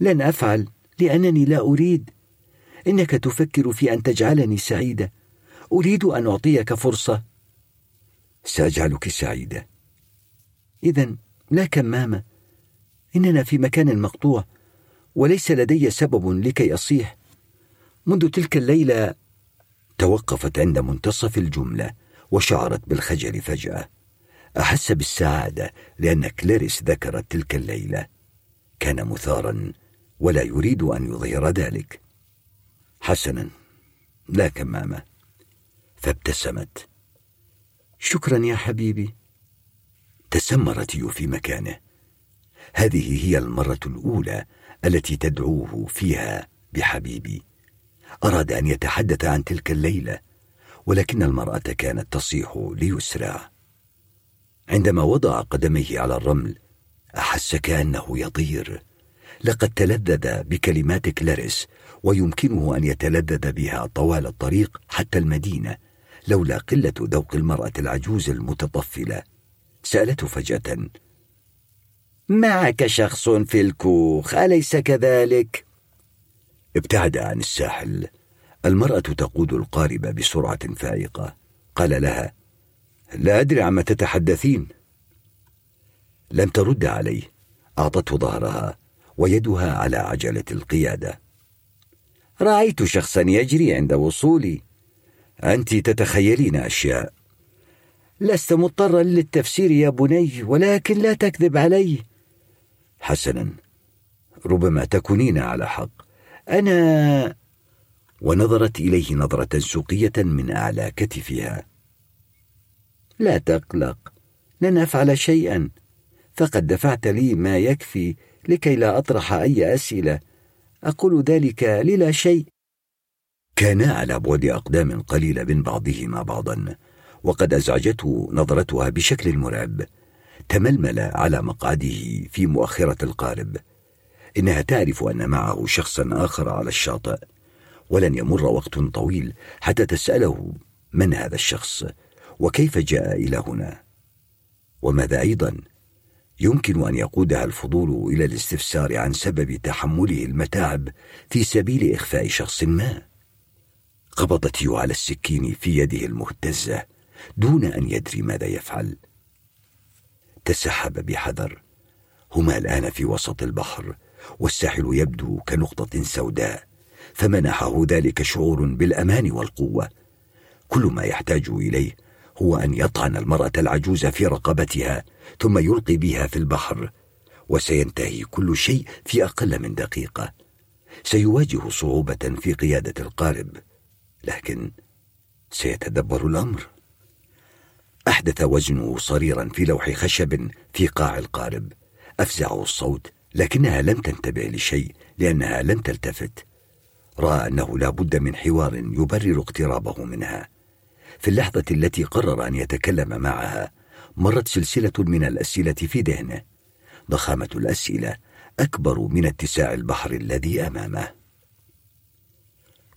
لن أفعل لأنني لا أريد. إنك تفكر في أن تجعلني سعيدة. أريد أن أعطيك فرصة. سأجعلك سعيدة. إذا لا كمامة. إننا في مكان مقطوع وليس لدي سبب لكي أصيح. منذ تلك الليلة توقفت عند منتصف الجملة وشعرت بالخجل فجأة. أحس بالسعادة لأن كلاريس ذكرت تلك الليلة. كان مثارا ولا يريد أن يظهر ذلك. حسنا لا كمامة. فابتسمت. شكرا يا حبيبي. تسمر تيو في مكانه. هذه هي المرة الأولى التي تدعوه فيها بحبيبي. أراد أن يتحدث عن تلك الليلة ولكن المرأة كانت تصيح ليسرع عندما وضع قدميه على الرمل أحس كأنه يطير. لقد تلذذ بكلمات كلاريس ويمكنه أن يتلذذ بها طوال الطريق حتى المدينة لولا قلة ذوق المرأة العجوز المتطفلة. سألته فجأة. معك شخص في الكوخ أليس كذلك؟ ابتعد عن الساحل. المرأة تقود القارب بسرعة فائقة. قال لها لا أدري عما تتحدثين. لم ترد عليه. أعطته ظهرها ويدها على عجلة القيادة. رأيت شخصا يجري عند وصولي. أنت تتخيلين أشياء. لست مضطرا للتفسير يا بني ولكن لا تكذب علي. حسنا. ربما تكونين على حق. أنا ونظرت إليه نظرة سوقية من أعلى كتفها لا تقلق لن أفعل شيئا. فقد دفعت لي ما يكفي لكي لا أطرح أي أسئلة. أقول ذلك للا شيء. كانا على بعد أقدام قليلة من بعضهما بعضا وقد أزعجته نظرتها بشكل مرعب. تململ على مقعده في مؤخرة القارب إنها تعرف أن معه شخصا آخر على الشاطئ. ولن يمر وقت طويل حتى تسأله من هذا الشخص وكيف جاء إلى هنا؟ وماذا أيضا؟ يمكن أن يقودها الفضول إلى الاستفسار عن سبب تحمله المتاعب في سبيل إخفاء شخص ما. قبضت يو على السكين في يده المهتزة دون أن يدري ماذا يفعل. تسحب بحذر. هما الآن في وسط البحر. والساحل يبدو كنقطة سوداء فمنحه ذلك شعور بالأمان والقوة. كل ما يحتاج إليه هو أن يطعن المرأة العجوز في رقبتها ثم يلقي بها في البحر وسينتهي كل شيء في أقل من دقيقة. سيواجه صعوبة في قيادة القارب لكن سيتدبر الأمر. أحدث وزنه صريرا في لوح خشب في قاع القارب أفزعه الصوت لكنها لم تنتبه لشيء لأنها لم تلتفت. رأى أنه لا بد من حوار يبرر اقترابه منها. في اللحظة التي قرر أن يتكلم معها مرت سلسلة من الأسئلة في ذهنه. ضخامة الأسئلة أكبر من اتساع البحر الذي أمامه.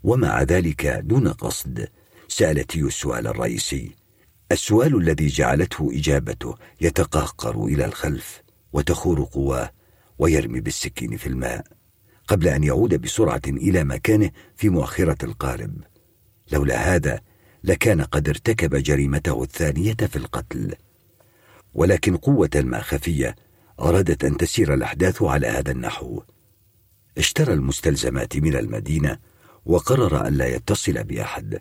ومع ذلك دون قصد سأل تيو السؤال الرئيسي. السؤال الذي جعلته إجابته يتقهقر إلى الخلف وتخور قواه. ويرمي بالسكين في الماء قبل أن يعود بسرعة إلى مكانه في مؤخرة القارب لولا هذا لكان قد ارتكب جريمته الثانية في القتل. ولكن قوة ما خفية أرادت أن تسير الأحداث على هذا النحو. اشترى المستلزمات من المدينة وقرر أن لا يتصل بأحد.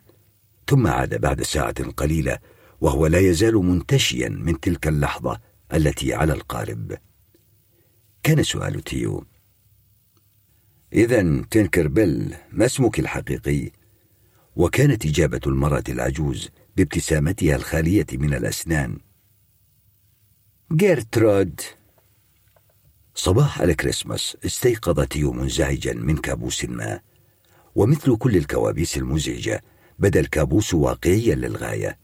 ثم عاد بعد ساعة قليلة وهو لا يزال منتشيا من تلك اللحظة التي على القارب كان سؤال تيو. إذا تنكر بيل ما اسمك الحقيقي؟ وكانت إجابة المرأة العجوز بابتسامتها الخالية من الأسنان. جيرترود. صباح الكريسماس استيقظ تيو منزعجا من كابوس ما. ومثل كل الكوابيس المزعجة بدا الكابوس واقعيا للغاية.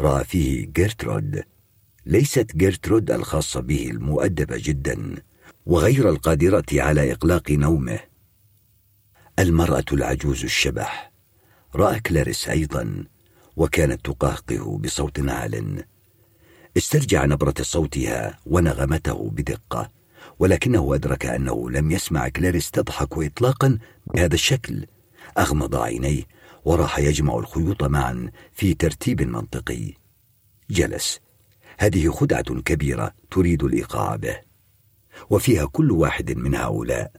رأى فيه جيرترود. ليست جيرترود الخاصة به المؤدبة جدا. وغير القادرة على إقلاق نومه. المرأة العجوز الشبح. رأى كلاريس أيضا وكانت تقهقه بصوت عال. استرجع نبرة صوتها ونغمته بدقة ولكنه أدرك أنه لم يسمع كلاريس تضحك إطلاقا بهذا الشكل. أغمض عينيه وراح يجمع الخيوط معا في ترتيب منطقي. جلس. هذه خدعة كبيرة تريد الإيقاع به. وفيها كل واحد من هؤلاء.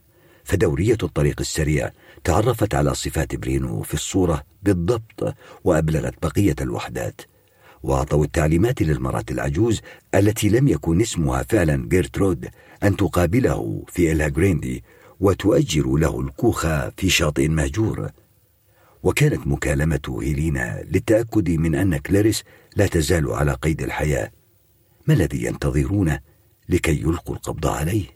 فدورية الطريق السريع تعرفت على صفات برينو في الصورة بالضبط وأبلغت بقية الوحدات. وأعطوا التعليمات للمرأة العجوز التي لم يكن اسمها فعلا جيرترود أن تقابله في إليا جراندي وتؤجر له الكوخ في شاطئ مهجور. وكانت مكالمة هيلينا للتأكد من أن كلاريس لا تزال على قيد الحياة. ما الذي ينتظرونه لكي يلقوا القبض عليه.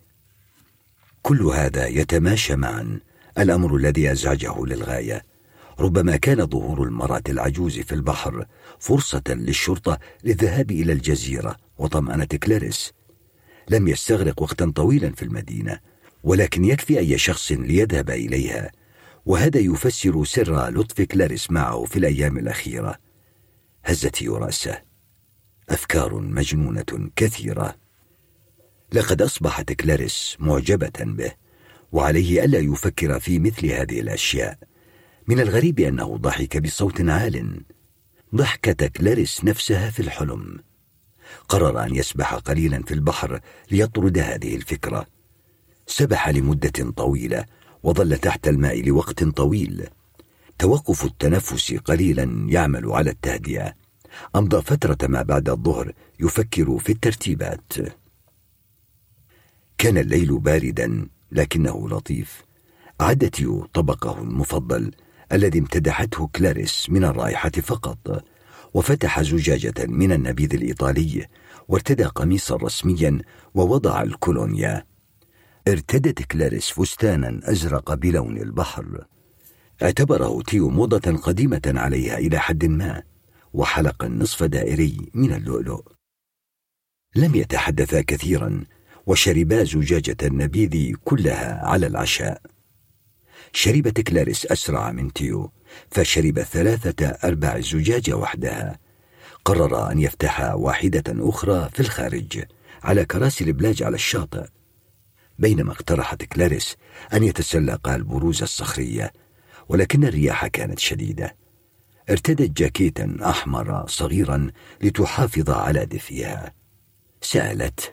كل هذا يتماشى معا الأمر الذي أزعجه للغاية. ربما كان ظهور المرأة العجوز في البحر فرصة للشرطة للذهاب إلى الجزيرة وطمأنة كلاريس. لم يستغرق وقتا طويلا في المدينة ولكن يكفي أي شخص ليذهب إليها. وهذا يفسر سر لطف كلاريس معه في الأيام الأخيرة. هزت رأسه. أفكار مجنونة كثيرة. لقد أصبحت كلاريس معجبة به وعليه ألا يفكر في مثل هذه الأشياء. من الغريب أنه ضحك بصوت عال. ضحكة كلاريس نفسها في الحلم. قرر أن يسبح قليلا في البحر ليطرد هذه الفكرة. سبح لمدة طويلة وظل تحت الماء لوقت طويل. توقف التنفس قليلا يعمل على التهدئة. أمضى فترة ما بعد الظهر يفكر في الترتيبات. كان الليل باردا لكنه لطيف. عد تيو طبقه المفضل الذي امتدحته كلاريس من الرائحة فقط وفتح زجاجة من النبيذ الإيطالي وارتدى قميصا رسميا ووضع الكولونيا. ارتدت كلاريس فستانا أزرق بلون البحر. اعتبره تيو موضة قديمة عليها إلى حد ما وحلق نصف دائري من اللؤلؤ. لم يتحدثا كثيرا وشربا زجاجة النبيذ كلها على العشاء. شربت كلاريس أسرع من تيو فشرب ثلاثة أرباع الزجاجة وحدها. قرر أن يفتح واحدة أخرى في الخارج على كراسي البلاج على الشاطئ. بينما اقترحت كلاريس أن يتسلق البروز الصخرية ولكن الرياح كانت شديدة. ارتدت جاكيتا أحمر صغيرا لتحافظ على دفئها. سألت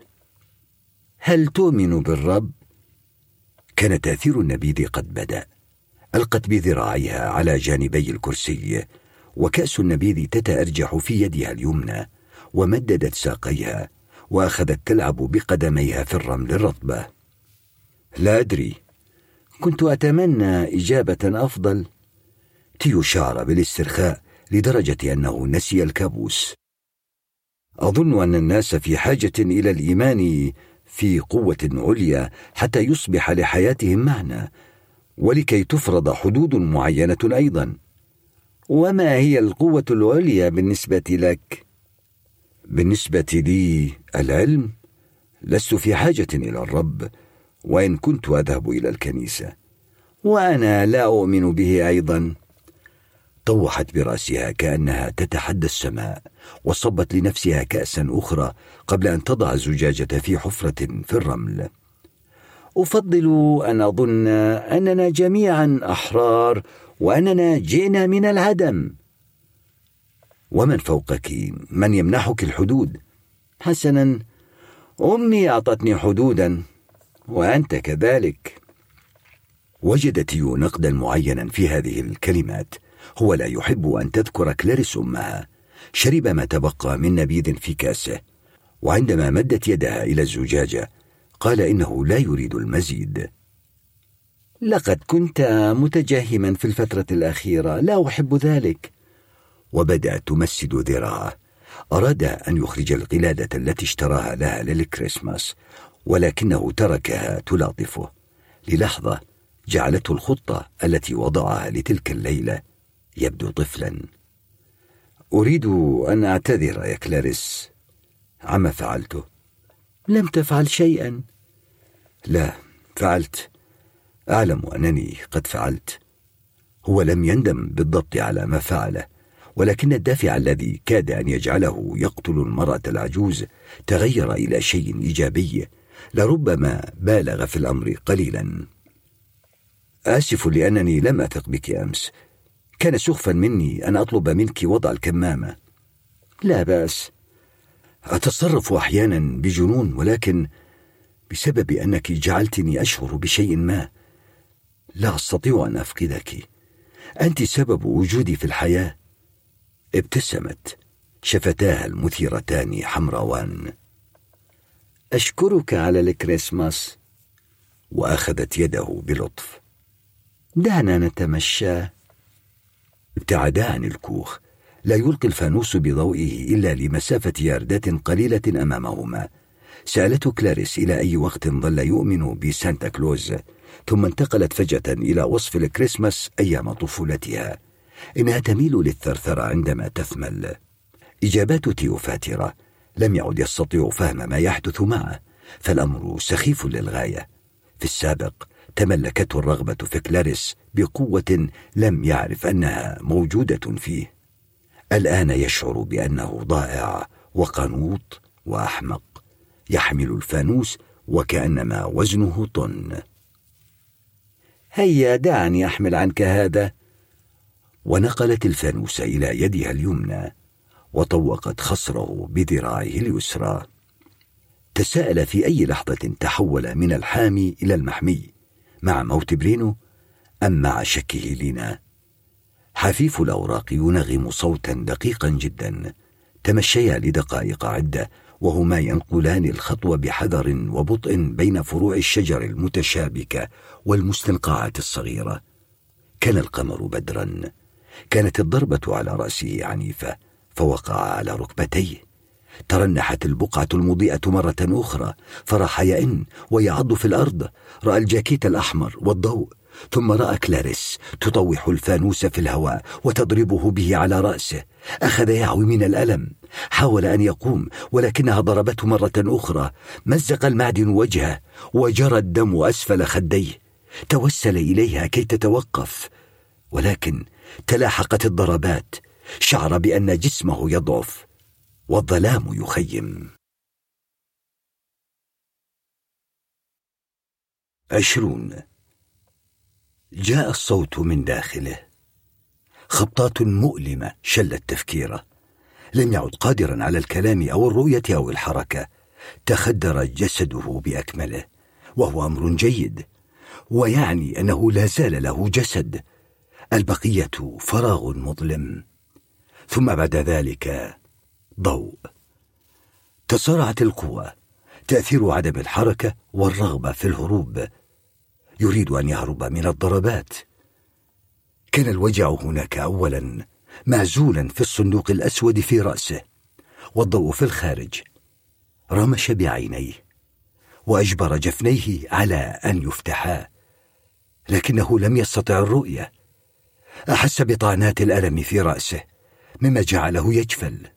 هل تؤمن بالرب؟ كان تأثير النبيذ قد بدأ. ألقت بذراعيها على جانبي الكرسي وكأس النبيذ تتأرجح في يدها اليمنى ومددت ساقيها وأخذت تلعب بقدميها في الرمل الرطبه لا أدري. كنت أتمنى إجابة أفضل. تيو شعر بالاسترخاء لدرجة أنه نسي الكابوس. أظن أن الناس في حاجة إلى الإيمان في قوة عليا حتى يصبح لحياتهم معنى ولكي تفرض حدود معينة أيضا. وما هي القوة العليا بالنسبة لك؟ بالنسبة لي العلم لست في حاجة إلى الرب وإن كنت أذهب إلى الكنيسة. وأنا لا أؤمن به أيضا. طوحت برأسها كأنها تتحدى السماء وصبت لنفسها كأسا أخرى قبل أن تضع الزجاجة في حفرة في الرمل. أفضل أن أظن أننا جميعا أحرار وأننا جئنا من العدم ومن فوقك؟ من يمنحك الحدود؟ حسنا أمي أعطتني حدودا وأنت كذلك. وجدت يو نقدا معينا في هذه الكلمات. هو لا يحب أن تذكر كلاريس أمها شرب ما تبقى من نبيذ في كاسه. وعندما مدت يدها إلى الزجاجة قال إنه لا يريد المزيد. لقد كنت متجهما في الفترة الأخيرة لا أحب ذلك. وبدأت تمسد ذراعه. أراد أن يخرج القلادة التي اشتراها لها للكريسماس ولكنه تركها تلاطفه. للحظة جعلته الخطة التي وضعها لتلك الليلة. يبدو طفلا. أريد أن أعتذر يا كلاريس. عما فعلته لم تفعل شيئا. لا فعلت. أعلم أنني قد فعلت. هو لم يندم بالضبط على ما فعله ولكن الدافع الذي كاد أن يجعله يقتل المرأة العجوز تغير إلى شيء إيجابي لربما بالغ في الأمر قليلا. آسف لأنني لم أثق بك أمس. كان سخفا مني أن أطلب منك وضع الكمامة. لا بأس. أتصرف أحيانا بجنون ولكن بسبب أنك جعلتني أشعر بشيء ما. لا أستطيع أن أفقدك. أنت سبب وجودي في الحياة. ابتسمت. شفتاها المثيرتان حمراوان. أشكرك على الكريسماس. وأخذت يده بلطف. دعنا نتمشى. ابتعدا عن الكوخ. لا يلقي الفانوس بضوئه إلا لمسافة ياردات قليلة أمامهما. سألته كلاريس إلى أي وقت ظل يؤمن بسانتا كلوز ثم انتقلت فجأة إلى وصف الكريسماس أيام طفولتها. إنها تميل للثرثرة عندما تثمل. إجابات تيوفاترة لم يعد يستطيع فهم ما يحدث معه فالأمر سخيف للغاية. في السابق تملكته الرغبة في كلاريس بقوة لم يعرف أنها موجودة فيه. الآن يشعر بأنه ضائع وقنوط وأحمق يحمل الفانوس وكأنما وزنه طن. هيا دعني أحمل عنك هذا. ونقلت الفانوس إلى يدها اليمنى وطوقت خصره بذراعه اليسرى. تساءل في أي لحظة تحول من الحامي إلى المحمي. مع موت برينو أم مع شكه لينا. حفيف الأوراق ينغم صوتا دقيقا جدا. تمشيا لدقائق عدة وهما ينقلان الخطو بحذر وبطء بين فروع الشجر المتشابكة والمستنقعات الصغيرة. كان القمر بدرا. كانت الضربة على رأسه عنيفة فوقع على ركبتيه. ترنحت البقعة المضيئة مرة أخرى فراح يئن ويعض في الأرض رأى الجاكيت الأحمر والضوء ثم رأى كلاريس تطوح الفانوس في الهواء وتضربه به على رأسه. أخذ يعوي من الألم حاول أن يقوم ولكنها ضربته مرة أخرى. مزق المعدن وجهه وجرى الدم أسفل خديه. توسل إليها كي تتوقف ولكن تلاحقت الضربات. شعر بأن جسمه يضعف. والظلام يخيم. عشرون. جاء الصوت من داخله. خبطات مؤلمة شلت تفكيره. لم يعد قادرا على الكلام أو الرؤية أو الحركة. تخدر جسده بأكمله. وهو أمر جيد. ويعني أنه لا زال له جسد. البقية فراغ مظلم. ثم بعد ذلك ضوء تصارعت القوى تأثير عدم الحركة والرغبة في الهروب. يريد أن يهرب من الضربات. كان الوجع هناك اولا معزولا في الصندوق الأسود في رأسه والضوء في الخارج. رمش بعينيه وأجبر جفنيه على أن يفتحا لكنه لم يستطع الرؤية. أحس بطعنات الألم في رأسه مما جعله يجفل.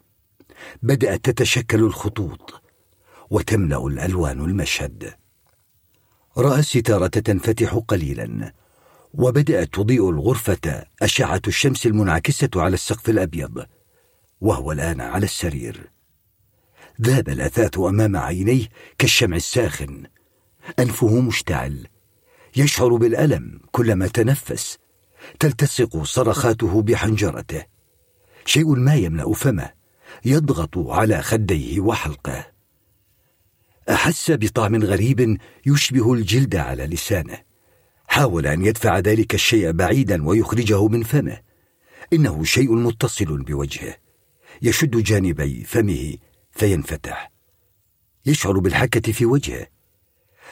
بدأت تتشكل الخطوط وتملأ الألوان المشهد. راى الستاره تنفتح قليلا وبدأت تضيء الغرفة أشعة الشمس المنعكسة على السقف الأبيض وهو الآن على السرير. ذاب الأثاث أمام عينيه كالشمع الساخن. أنفه مشتعل يشعر بالألم كلما تنفس تلتصق صرخاته بحنجرته. شيء ما يملأ فمه. يضغط على خديه وحلقه. أحس بطعم غريب يشبه الجلد على لسانه. حاول أن يدفع ذلك الشيء بعيدا ويخرجه من فمه. إنه شيء متصل بوجهه. يشد جانبي فمه فينفتح. يشعر بالحكة في وجهه.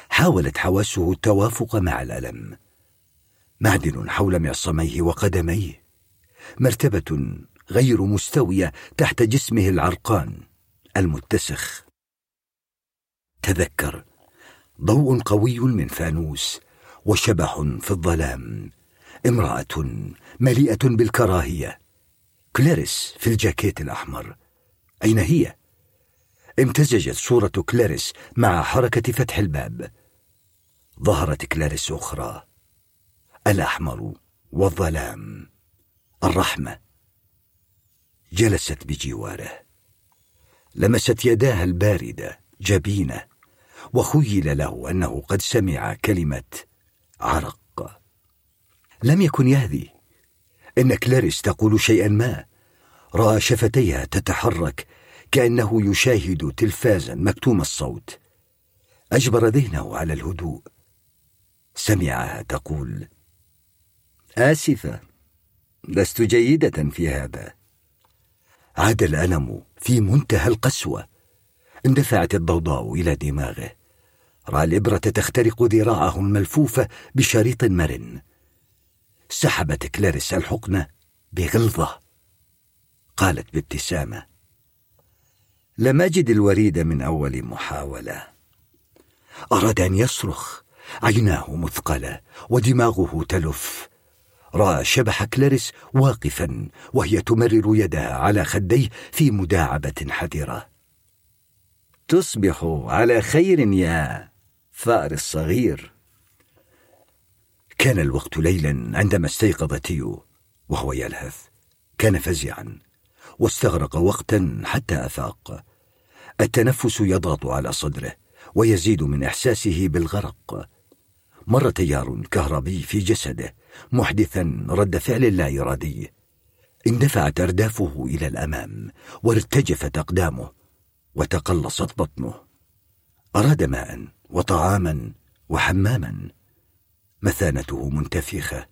حاولت حواسه التوافق مع الألم. معدن حول معصميه وقدميه. مرتبة غير مستوية تحت جسمه العرقان المتسخ. تذكر ضوء قوي من فانوس وشبح في الظلام امرأة مليئة بالكراهية. كلاريس في الجاكيت الأحمر. أين هي؟ امتزجت صورة كلاريس مع حركة فتح الباب. ظهرت كلاريس أخرى الأحمر والظلام الرحمة. جلست بجواره. لمست يداها البارده جبينه وخيل له أنه قد سمع كلمة عرق. لم يكن يهذي إن كلاريس تقول شيئا ما. رأى شفتيها تتحرك كأنه يشاهد تلفازا مكتوم الصوت. أجبر ذهنه على الهدوء. سمعها تقول آسفة لست جيدة في هذا. عاد الألم في منتهى القسوة. اندفعت الضوضاء إلى دماغه. رأى الإبرة تخترق ذراعه الملفوفة بشريط مرن. سحبت كلاريس الحقنة بغلظة. قالت بابتسامة لم أجد الوريد من أول محاولة. أراد أن يصرخ. عيناه مثقلة ودماغه تلف. رأى شبح كلاريس واقفا وهي تمرر يدها على خديه في مداعبة حذرة. تصبح على خير يا فأر الصغير. كان الوقت ليلا عندما استيقظ تيو وهو يلهث. كان فزعا واستغرق وقتا حتى أفاق. التنفس يضغط على صدره ويزيد من إحساسه بالغرق. مر تيار كهربي في جسده محدثا رد فعل لا ارادي اندفعت أردافه إلى الأمام وارتجفت أقدامه وتقلصت بطنه. أراد ماء وطعاما وحماما. مثانته منتفخة.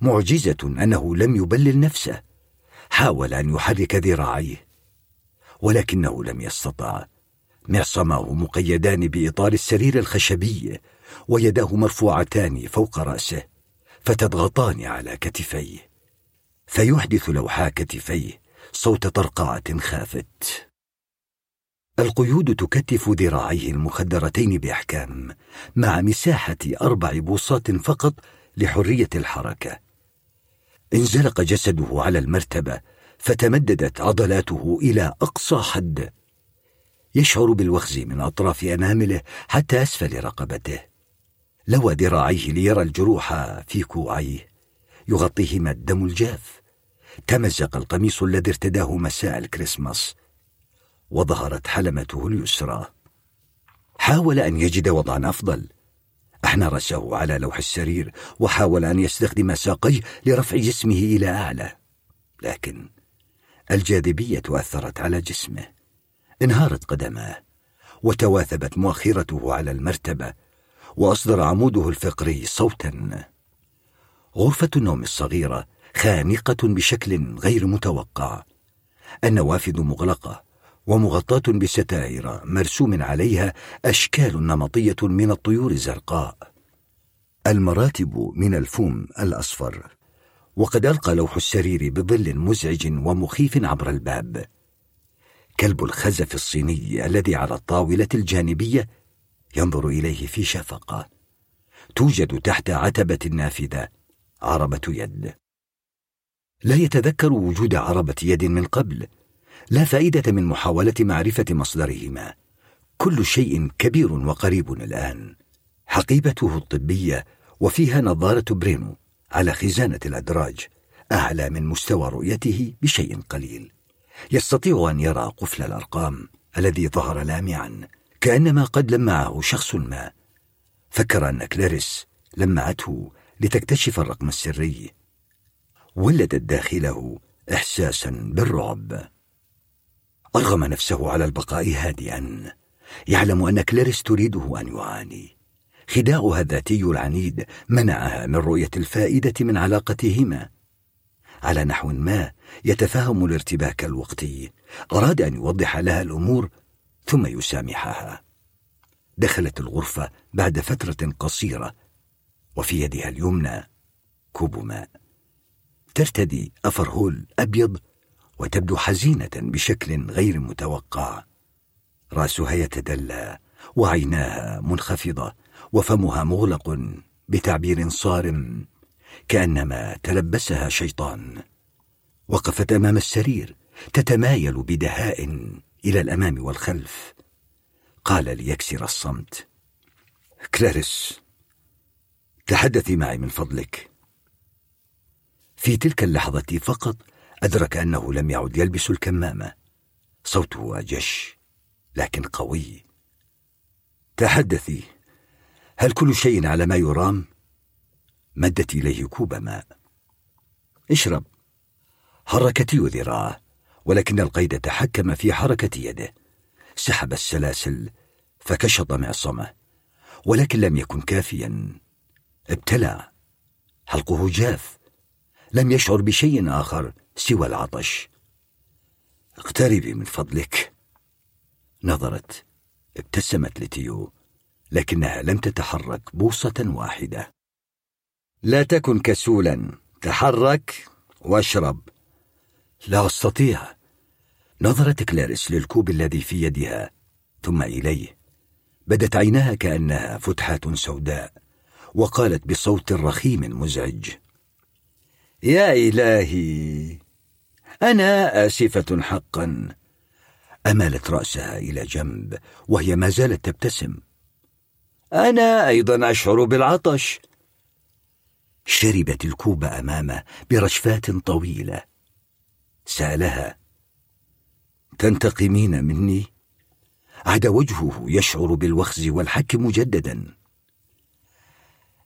معجزة أنه لم يبلل نفسه. حاول أن يحرك ذراعيه. ولكنه لم يستطع. معصماه مقيدان بإطار السرير الخشبي ويداه مرفوعتان فوق رأسه. فتضغطان على كتفيه. فيحدث لوحا كتفيه صوت طرقعة خافت. القيود تكتف ذراعيه المخدرتين بأحكام مع مساحة أربع بوصات فقط لحرية الحركة. انزلق جسده على المرتبة فتمددت عضلاته إلى أقصى حد. يشعر بالوخز من أطراف أنامله حتى أسفل رقبته. لوى ذراعيه ليرى الجروح في كوعيه. يغطيهما الدم الجاف. تمزق القميص الذي ارتداه مساء الكريسماس. وظهرت حلمته اليسرى. حاول أن يجد وضعا أفضل. أحنى رأسه على لوح السرير وحاول أن يستخدم ساقيه لرفع جسمه إلى أعلى. لكن الجاذبية أثرت على جسمه. انهارت قدماه وتواثبت مؤخرته على المرتبة. وأصدر عموده الفقري صوتا. غرفة النوم الصغيرة خانقة بشكل غير متوقع. النوافذ مغلقة ومغطاة بستائر مرسوم عليها أشكال نمطية من الطيور الزرقاء المراتب من الفوم الأصفر. وقد ألقى لوح السرير بظل مزعج ومخيف عبر الباب. كلب الخزف الصيني الذي على الطاولة الجانبية ينظر إليه في شفقة. توجد تحت عتبة النافذة عربة يد. لا يتذكر وجود عربة يد من قبل. لا فائدة من محاولة معرفة مصدرهما. كل شيء كبير وقريب الآن. حقيبته الطبية وفيها نظارة برينو على خزانة الأدراج أعلى من مستوى رؤيته بشيء قليل. يستطيع أن يرى قفل الأرقام الذي ظهر لامعا. كأنما قد لمعه شخص ما. فكر أن كلاريس لمعته لتكتشف الرقم السري. ولدت داخله إحساسا بالرعب. أرغم نفسه على البقاء هادئا. يعلم أن كلاريس تريده أن يعاني. خداعها الذاتي العنيد منعها من رؤية الفائدة من علاقتهما. على نحو ما يتفهم الارتباك الوقتي. أراد أن يوضح لها الأمور ثم يسامحها. دخلت الغرفة بعد فترة قصيرة وفي يدها اليمنى كوب ماء. ترتدي أفرهول أبيض وتبدو حزينة بشكل غير متوقع. رأسها يتدلى وعيناها منخفضة وفمها مغلق بتعبير صارم كأنما تلبسها شيطان. وقفت أمام السرير تتمايل بدهاء إلى الأمام والخلف. قال ليكسر الصمت. كلاريس تحدثي معي من فضلك. في تلك اللحظة فقط أدرك أنه لم يعد يلبس الكمامة. صوته أجش لكن قوي. تحدثي هل كل شيء على ما يرام؟ مدت إليه كوب ماء. اشرب. حرك تيو ذراعه. ولكن القيد تحكم في حركة يده. سحب السلاسل فكشط معصمه ولكن لم يكن كافيا. ابتلع حلقه جاف. لم يشعر بشيء آخر سوى العطش. اقتربي من فضلك. نظرت. ابتسمت لتيو لكنها لم تتحرك بوصة واحدة. لا تكن كسولا. تحرك واشرب. لا أستطيع. نظرت كلاريس للكوب الذي في يدها. ثم إليه. بدت عيناها كأنها فتحات سوداء وقالت بصوت رخيم مزعج. يا إلهي أنا آسفة حقا. أمالت رأسها إلى جنب وهي ما زالت تبتسم. أنا أيضا أشعر بالعطش. شربت الكوب أمامه برشفات طويلة. سألها تنتقمين مني؟ عاد وجهه يشعر بالوخز والحك مجددا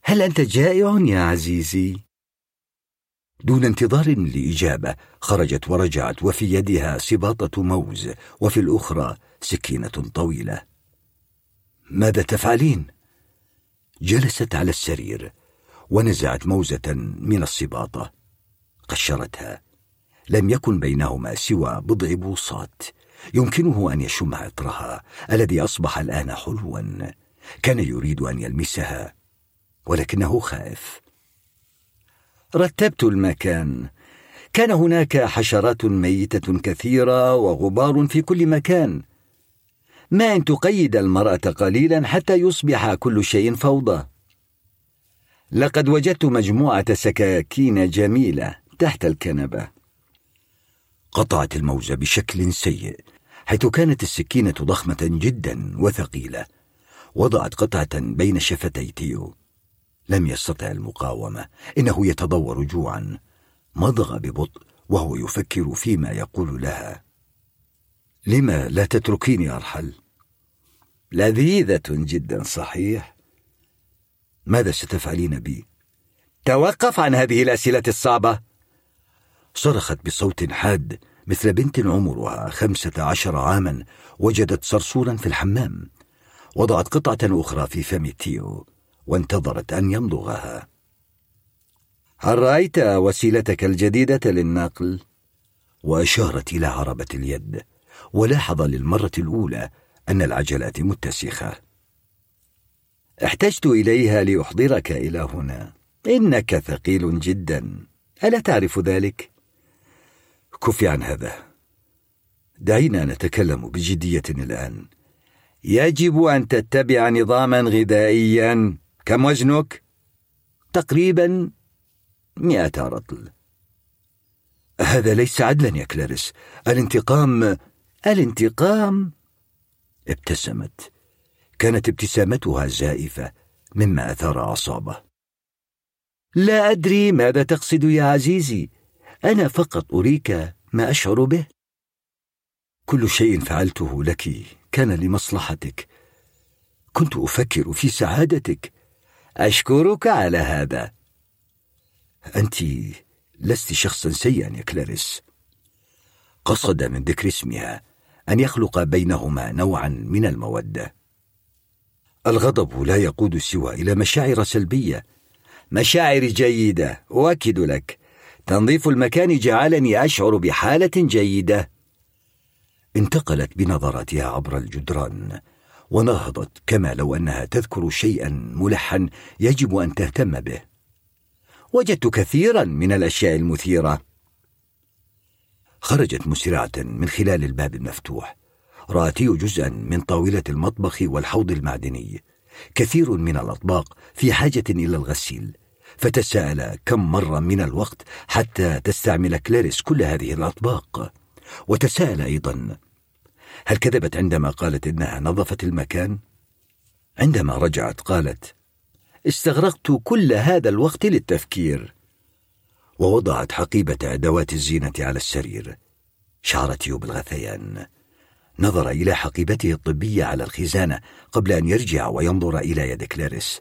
هل أنت جائع يا عزيزي؟ دون انتظار لإجابة خرجت ورجعت وفي يدها سباطة موز وفي الأخرى سكينة طويلة ماذا تفعلين؟ جلست على السرير ونزعت موزة من السباطة قشرتها لم يكن بينهما سوى بضع بوصات يمكنه أن يشم عطرها الذي أصبح الآن حلوا. كان يريد أن يلمسها ولكنه خائف. رتبت المكان. كان هناك حشرات ميتة كثيرة وغبار في كل مكان. ما أن تقيد المرأة قليلا حتى يصبح كل شيء فوضى. لقد وجدت مجموعة سكاكين جميلة تحت الكنبة. قطعت الموز بشكل سيء حيث كانت السكينة ضخمة جدا وثقيلة وضعت قطعة بين شفتي تيو. لم يستطع المقاومة إنه يتضور جوعا. مضغ ببطء وهو يفكر فيما يقول لها. لما لا تتركيني أرحل؟ لذيذة جدا صحيح. ماذا ستفعلين بي؟ توقف عن هذه الأسئلة الصعبة. صرخت بصوت حاد مثل بنت عمرها خمسة عشر عاما وجدت صرصورا في الحمام. وضعت قطعة أخرى في فم تيو وانتظرت أن يمضغها. هل رأيت وسيلتك الجديدة للنقل؟ وأشارت إلى عربة اليد ولاحظ للمرة الأولى أن العجلات متسخة. احتجت إليها لأحضرك إلى هنا. إنك ثقيل جدا. ألا تعرف ذلك؟ كفي عن هذا. دعينا نتكلم بجدية الآن. يجب أن تتبع نظاما غذائيا. كم وزنك؟ تقريبا مئة رطل. هذا ليس عدلا يا كلاريس. الانتقام الانتقام ابتسمت. كانت ابتسامتها زائفة مما أثار أعصابه. لا أدري ماذا تقصد يا عزيزي. أنا فقط أريك ما أشعر به؟ كل شيء فعلته لك كان لمصلحتك. كنت أفكر في سعادتك. أشكرك على هذا. أنت لست شخصا سيئا يا كلاريس. قصد من ذكر اسمها أن يخلق بينهما نوعا من المودة. الغضب لا يقود سوى إلى مشاعر سلبية. مشاعر جيدة أؤكد لك. تنظيف المكان جعلني أشعر بحالة جيدة. انتقلت بنظراتها عبر الجدران ونهضت كما لو أنها تذكر شيئا ملحا يجب أن تهتم به. وجدت كثيرا من الأشياء المثيرة. خرجت مسرعة من خلال الباب المفتوح رأتي جزءا من طاولة المطبخ والحوض المعدني. كثير من الأطباق في حاجة إلى الغسيل. فتساءل كم مر من الوقت حتى تستعمل كلاريس كل هذه الأطباق. وتساءل أيضا هل كذبت عندما قالت إنها نظفت المكان؟ عندما رجعت قالت استغرقت كل هذا الوقت للتفكير. ووضعت حقيبة أدوات الزينة على السرير. شعرت يو بالغثيان نظر إلى حقيبته الطبية على الخزانة قبل أن يرجع وينظر إلى يد كلاريس.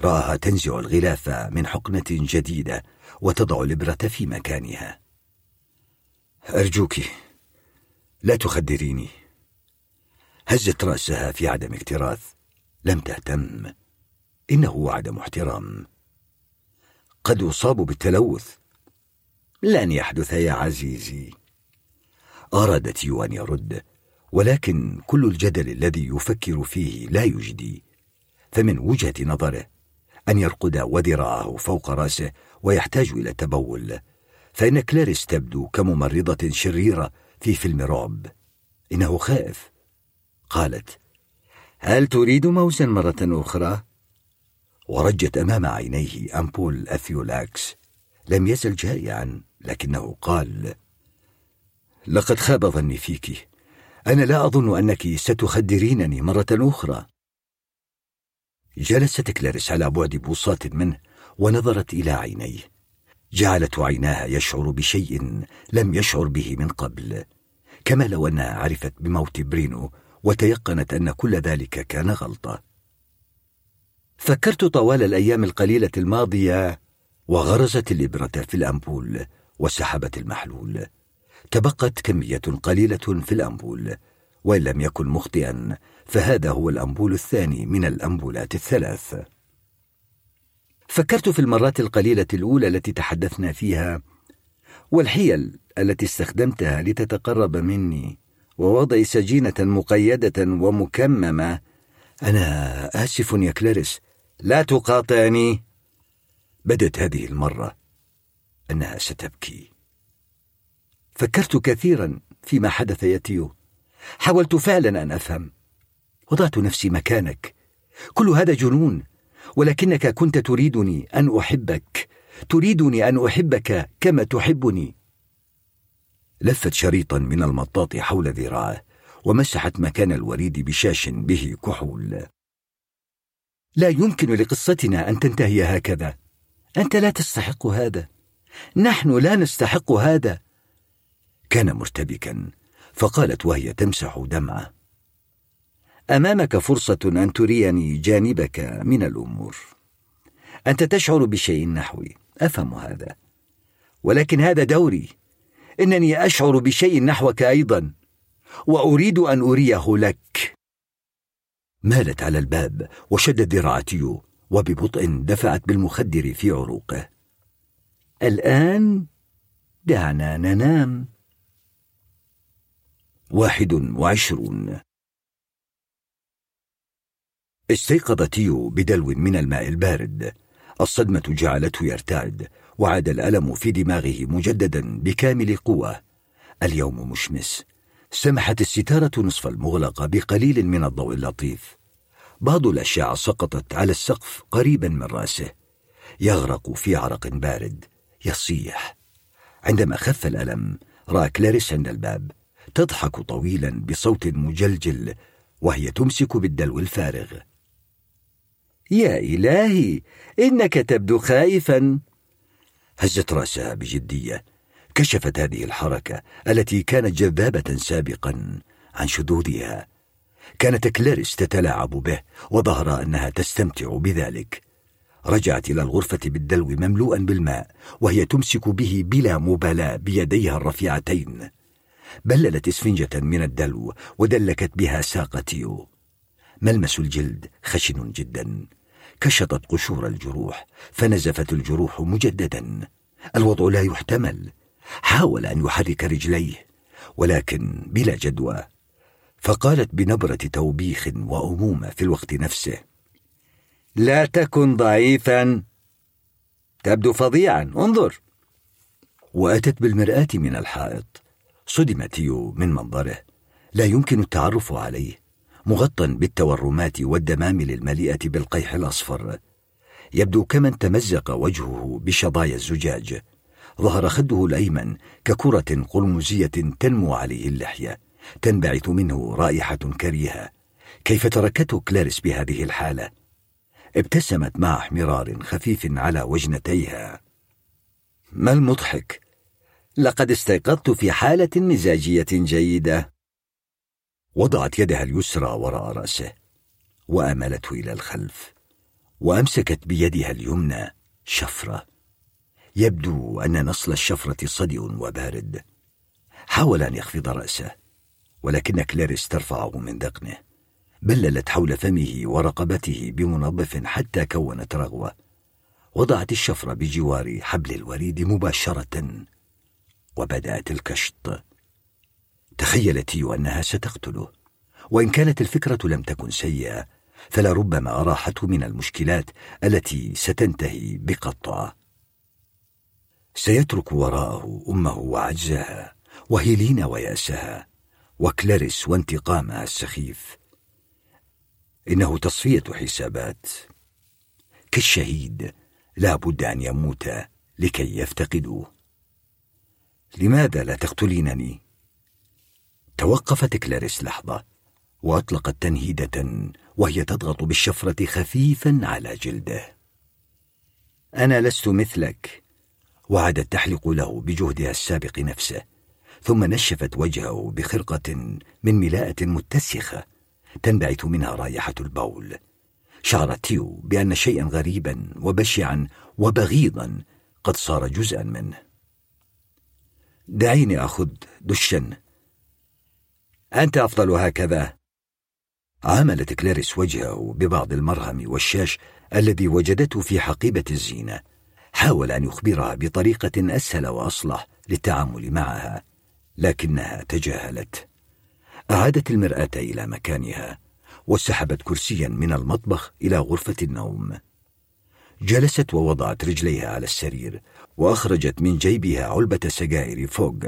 رآها تنزع الغلاف من حقنة جديدة وتضع الإبرة في مكانها. أرجوك لا تخدريني. هزت رأسها في عدم اكتراث لم تهتم. إنه عدم احترام. قد أصاب بالتلوث. لن يحدث يا عزيزي. أراد تيو أن يرد ولكن كل الجدل الذي يفكر فيه لا يجدي. فمن وجهة نظره أن يرقد وذراعه فوق رأسه ويحتاج إلى تبول. فإن كلاريس تبدو كممرضة شريرة في فيلم رعب إنه خائف. قالت هل تريد موزا مرة أخرى؟ ورجت أمام عينيه أمبول أثيولاكس. لم يزل جائعا لكنه قال لقد خاب ظني فيك. أنا لا أظن أنك ستخدرينني مرة أخرى. جلست كلاريس على بعد بوصات منه ونظرت إلى عينيه. جعلت عيناها يشعر بشيء لم يشعر به من قبل. كما لو أنها عرفت بموت برينو وتيقنت أن كل ذلك كان غلطة. فكرت طوال الأيام القليلة الماضية وغرزت الإبرة في الأمبول وسحبت المحلول. تبقت كمية قليلة في الأمبول وإن لم يكن مخطئا فهذا هو الأمبول الثاني من الأمبولات الثلاث. فكرت في المرات القليلة الأولى التي تحدثنا فيها والحيل التي استخدمتها لتتقرب مني ووضع سجينة مقيدة ومكممة. أنا آسف يا كلاريس لا تقاطعني. بدت هذه المرة أنها ستبكي. فكرت كثيرا فيما حدث يا تيو حاولت فعلا أن أفهم. وضعت نفسي مكانك. كل هذا جنون ولكنك كنت تريدني أن أحبك. تريدني أن أحبك كما تحبني. لفت شريطا من المطاط حول ذراعه ومسحت مكان الوريد بشاش به كحول. لا يمكن لقصتنا أن تنتهي هكذا. أنت لا تستحق هذا. نحن لا نستحق هذا. كان مرتبكا فقالت وهي تمسح دمعه. أمامك فرصة أن تريني جانبك من الأمور. أنت تشعر بشيء نحوي. أفهم هذا. ولكن هذا دوري. إنني أشعر بشيء نحوك أيضا. وأريد أن أريه لك. مالت على الباب وشدت ذراع تيو وببطء دفعت بالمخدر في عروقه. الآن دعنا ننام. واحد وعشرون. استيقظ تيو بدلو من الماء البارد. الصدمة جعلته يرتعد وعاد الألم في دماغه مجددا بكامل قوة. اليوم مشمس. سمحت الستارة نصف المغلقة بقليل من الضوء اللطيف. بعض الأشعة سقطت على السقف قريبا من رأسه. يغرق في عرق بارد. يصيح. عندما خف الألم رأى كلاريس عند الباب. تضحك طويلا بصوت مجلجل وهي تمسك بالدلو الفارغ. يا إلهي إنك تبدو خائفا. هزت رأسها بجدية كشفت هذه الحركة التي كانت جذابة سابقا عن شذوذها. كانت كلاريس تتلاعب به وظهر أنها تستمتع بذلك. رجعت إلى الغرفة بالدلو مملوءا بالماء وهي تمسك به بلا مبالاة بيديها الرفيعتين. بللت إسفنجة من الدلو ودلكت بها ساق تيو ملمس الجلد خشن جدا. كشطت قشور الجروح فنزفت الجروح مجددا. الوضع لا يحتمل. حاول أن يحرك رجليه ولكن بلا جدوى. فقالت بنبرة توبيخ وأمومة في الوقت نفسه. لا تكن ضعيفا. تبدو فظيعا انظر. وأتت بالمرآة من الحائط. صدم تيو من منظره. لا يمكن التعرف عليه. مغطى بالتورمات والدمامل المليئة بالقيح الأصفر. يبدو كمن تمزق وجهه بشظايا الزجاج. ظهر خده الأيمن ككرة قرمزية تنمو عليه اللحية. تنبعث منه رائحة كريهة. كيف تركته كلاريس بهذه الحالة؟ ابتسمت مع احمرار خفيف على وجنتيها. ما المضحك؟ لقد استيقظت في حالة مزاجية جيدة. وضعت يدها اليسرى وراء رأسه وأملته إلى الخلف وأمسكت بيدها اليمنى شفرة. يبدو أن نصل الشفرة صدئ وبارد. حاول أن يخفض رأسه ولكن كلاريس ترفعه من ذقنه بللت حول فمه ورقبته بمنظف حتى كونت رغوة. وضعت الشفرة بجوار حبل الوريد مباشرة وبدأت الكشط تخيل تيو أنها ستقتله. وإن كانت الفكرة لم تكن سيئة فلربما أراحته من المشكلات التي ستنتهي بقطع. سيترك وراءه أمه وعجزها وهيلين ويأسها وكلاريس وانتقامها السخيف. إنه تصفية حسابات. كالشهيد لا بد أن يموت لكي يفتقدوه. لماذا لا تقتلينني؟ توقفت كلاريس لحظة وأطلقت تنهيدة وهي تضغط بالشفرة خفيفا على جلده. أنا لست مثلك وعادت تحلق له بجهدها السابق نفسه ثم نشفت وجهه بخرقة من ملاءة متسخة تنبعث منها رائحة البول. شعرت تيو بأن شيئا غريبا وبشعا وبغيضا قد صار جزءا منه. دعيني أخذ دشا. أنت أفضل هكذا. عاملت كلاريس وجهه ببعض المرهم والشاش الذي وجدته في حقيبة الزينة. حاول أن يخبرها بطريقة أسهل وأصلح للتعامل معها لكنها تجاهلت. أعادت المرآة إلى مكانها وسحبت كرسيا من المطبخ إلى غرفة النوم. جلست ووضعت رجليها على السرير وأخرجت من جيبها علبة سجائر فوق.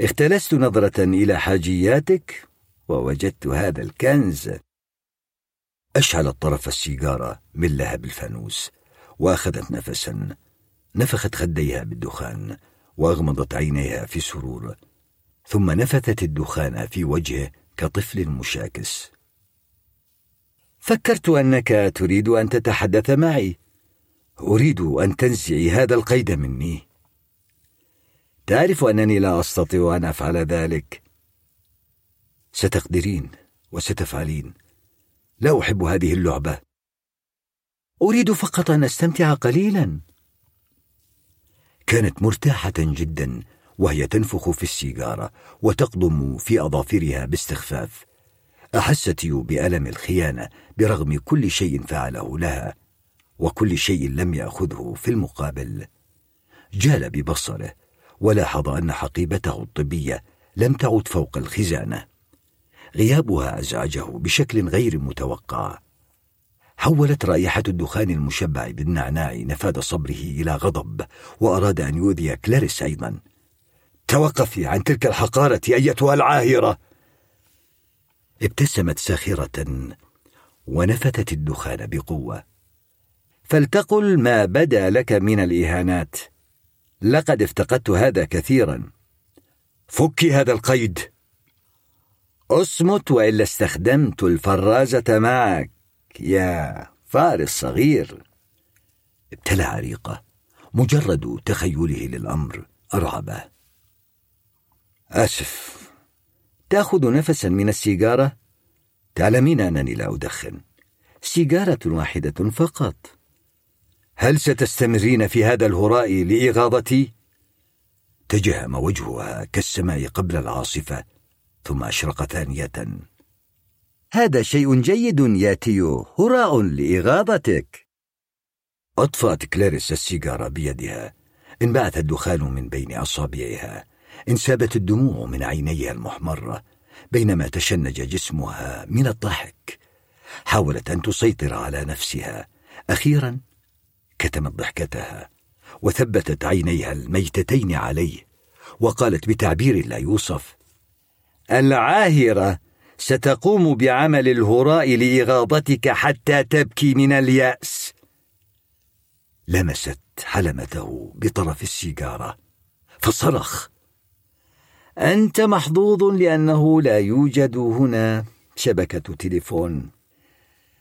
اختلست نظرة إلى حاجياتك ووجدت هذا الكنز. أشعلت طرف السيجارة من لهب الفانوس وأخذت نفسا نفخت خديها بالدخان وأغمضت عينيها في سرور ثم نفثت الدخان في وجهه كطفل مشاكس. فكرت أنك تريد أن تتحدث معي. أريد أن تنزعي هذا القيد مني. تعرف أنني لا أستطيع أن أفعل ذلك. ستقدرين وستفعلين. لا أحب هذه اللعبة. أريد فقط أن أستمتع قليلا. كانت مرتاحة جدا وهي تنفخ في السيجارة وتقضم في أظافرها باستخفاف. أحست يو بألم الخيانة برغم كل شيء فعله لها وكل شيء لم يأخذه في المقابل. جال ببصره. ولاحظ أن حقيبته الطبية لم تعد فوق الخزانة. غيابها أزعجه بشكل غير متوقع. حولت رائحة الدخان المشبع بالنعناع نفاذ صبره إلى غضب وأراد أن يؤذي كلاريس أيضا. توقفي عن تلك الحقارة أيتها العاهرة! ابتسمت ساخرة ونفتت الدخان بقوة. فلتقل ما بدا لك من الإهانات. لقد افتقدت هذا كثيرا. فكي هذا القيد. أصمت وإلا استخدمت الفرازة معك يا فارس صغير. ابتلع ريقه مجرد تخيله للأمر أرعبه. آسف. تأخذ نفسا من السيجارة؟ تعلمين أنني لا أدخن. سيجارة واحدة فقط. هل ستستمرين في هذا الهراء لاغاظتي تجهم وجهها كالسماء قبل العاصفة ثم أشرق ثانية. هذا شيء جيد يا تيو هراء لإغاظتك. أطفأت كلاريس السيجارة بيدها. انبعث الدخان من بين أصابعها انسابت الدموع من عينيها المحمرة بينما تشنج جسمها من الضحك. حاولت أن تسيطر على نفسها. أخيرا كتمت ضحكتها وثبتت عينيها الميتتين عليه وقالت بتعبير لا يوصف العاهرة ستقوم بعمل الهراء لإغاظتك حتى تبكي من اليأس. لمست حلمته بطرف السيجارة فصرخ أنت محظوظ لأنه لا يوجد هنا شبكة تليفون.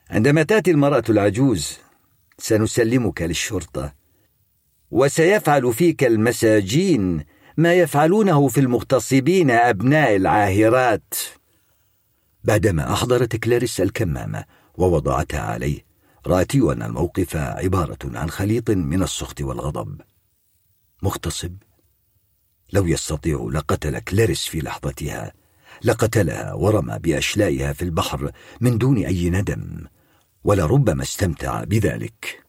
عندما تأتي المرأة العجوز سنسلمك للشرطة. وسيفعل فيك المساجين ما يفعلونه في المغتصبين أبناء العاهرات. بعدما أحضرت كلاريس الكمامة ووضعتها عليه رأت أن الموقف عبارة عن خليط من السخط والغضب. مغتصب لو يستطيع لقتل كلاريس في لحظتها لقتلها ورمى بأشلائها في البحر من دون أي ندم. ولربما استمتع بذلك.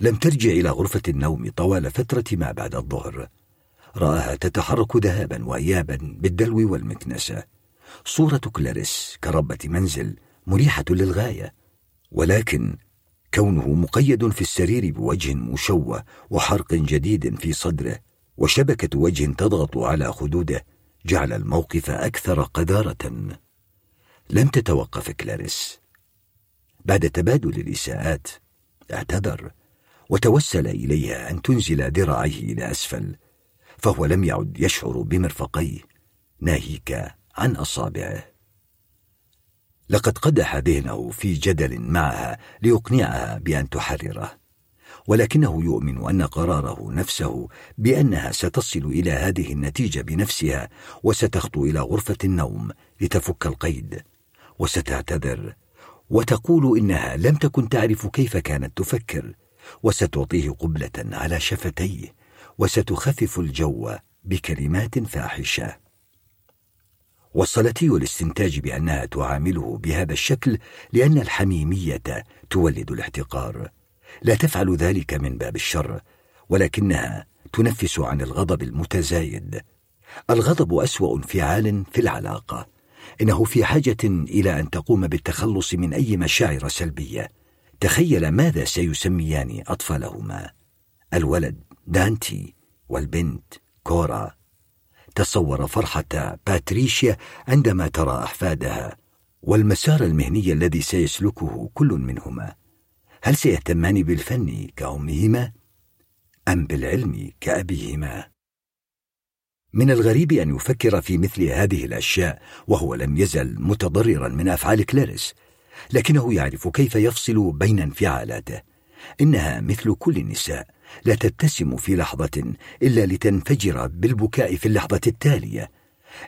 لم ترجع إلى غرفة النوم طوال فترة ما بعد الظهر. رآها تتحرك ذهابا وإيابا بالدلو والمكنسة. صورة كلاريس كربة منزل مريحة للغاية. ولكن كونه مقيد في السرير بوجه مشوه وحرق جديد في صدره وشبكة وجه تضغط على خدوده جعل الموقف أكثر قذارة. لم تتوقف كلاريس. بعد تبادل الإساءات اعتذر وتوسل إليها أن تنزل ذراعيه إلى أسفل فهو لم يعد يشعر بمرفقيه ناهيك عن أصابعه. لقد قدح ذهنه في جدل معها ليقنعها بأن تحرره ولكنه يؤمن أن قراره نفسه بأنها ستصل إلى هذه النتيجة بنفسها وستخطو إلى غرفة النوم لتفك القيد وستعتذر وتقول إنها لم تكن تعرف كيف كانت تفكر وستعطيه قبلة على شفتيه وستخفف الجو بكلمات فاحشة. وصلتي الاستنتاج بأنها تعامله بهذا الشكل لأن الحميمية تولد الاحتقار. لا تفعل ذلك من باب الشر ولكنها تنفس عن الغضب المتزايد. الغضب أسوأ انفعال في العلاقة. إنه في حاجة إلى أن تقوم بالتخلص من أي مشاعر سلبية. تخيل ماذا سيسميان أطفالهما. الولد دانتي والبنت كورا. تصور فرحة باتريشيا عندما ترى أحفادها والمسار المهني الذي سيسلكه كل منهما. هل سيهتمان بالفن كأمهما أم بالعلم كأبيهما؟ من الغريب أن يفكر في مثل هذه الأشياء وهو لم يزل متضررا من أفعال كلاريس لكنه يعرف كيف يفصل بين انفعالاته. إنها مثل كل النساء لا تبتسم في لحظة إلا لتنفجر بالبكاء في اللحظة التالية.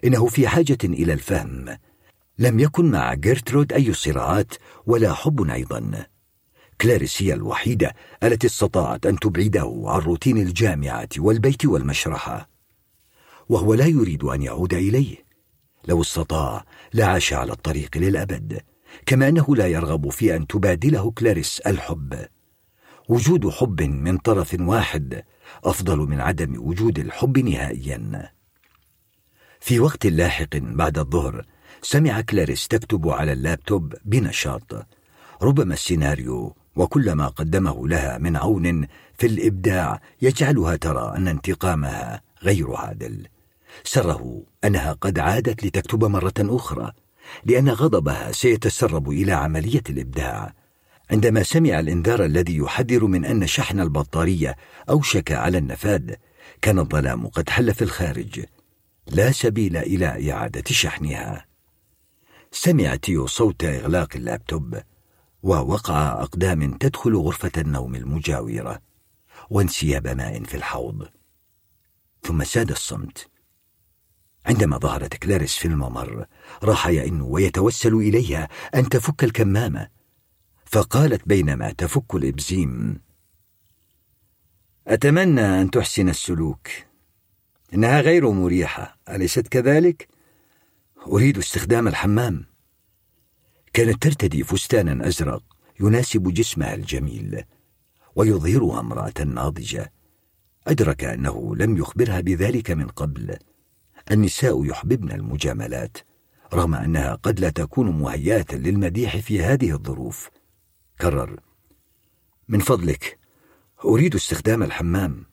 إنه في حاجة إلى الفهم. لم يكن مع جيرترود أي صراعات ولا حب أيضا. كلاريس هي الوحيدة التي استطاعت أن تبعده عن روتين الجامعة والبيت والمشرحة. وهو لا يريد أن يعود إليه. لو استطاع لعاش على الطريق للأبد كما أنه لا يرغب في أن تبادله كلاريس الحب. وجود حب من طرف واحد أفضل من عدم وجود الحب نهائيا. في وقت لاحق بعد الظهر سمع كلاريس تكتب على اللابتوب بنشاط. ربما السيناريو وكل ما قدمه لها من عون في الإبداع يجعلها ترى أن انتقامها غير عادل. سره أنها قد عادت لتكتب مرة أخرى لأن غضبها سيتسرب إلى عملية الإبداع. عندما سمع الإنذار الذي يحذر من أن شحن البطارية أوشك على النفاد كان الظلام قد حل في الخارج. لا سبيل إلى إعادة شحنها. سمع تيو صوت إغلاق اللابتوب ووقع أقدام تدخل غرفة النوم المجاورة وانسياب ماء في الحوض. ثم ساد الصمت. عندما ظهرت كلاريس في الممر راح يئن ويتوسل إليها أن تفك الكمامة. فقالت بينما تفك الإبزيم أتمنى أن تحسن السلوك. إنها غير مريحة. أليست كذلك؟ أريد استخدام الحمام. كانت ترتدي فستانا أزرق يناسب جسمها الجميل ويظهرها امرأة ناضجة. أدرك أنه لم يخبرها بذلك من قبل. النساء يحببن المجاملات رغم أنها قد لا تكون مهيئة للمديح في هذه الظروف. كرر من فضلك أريد استخدام الحمام.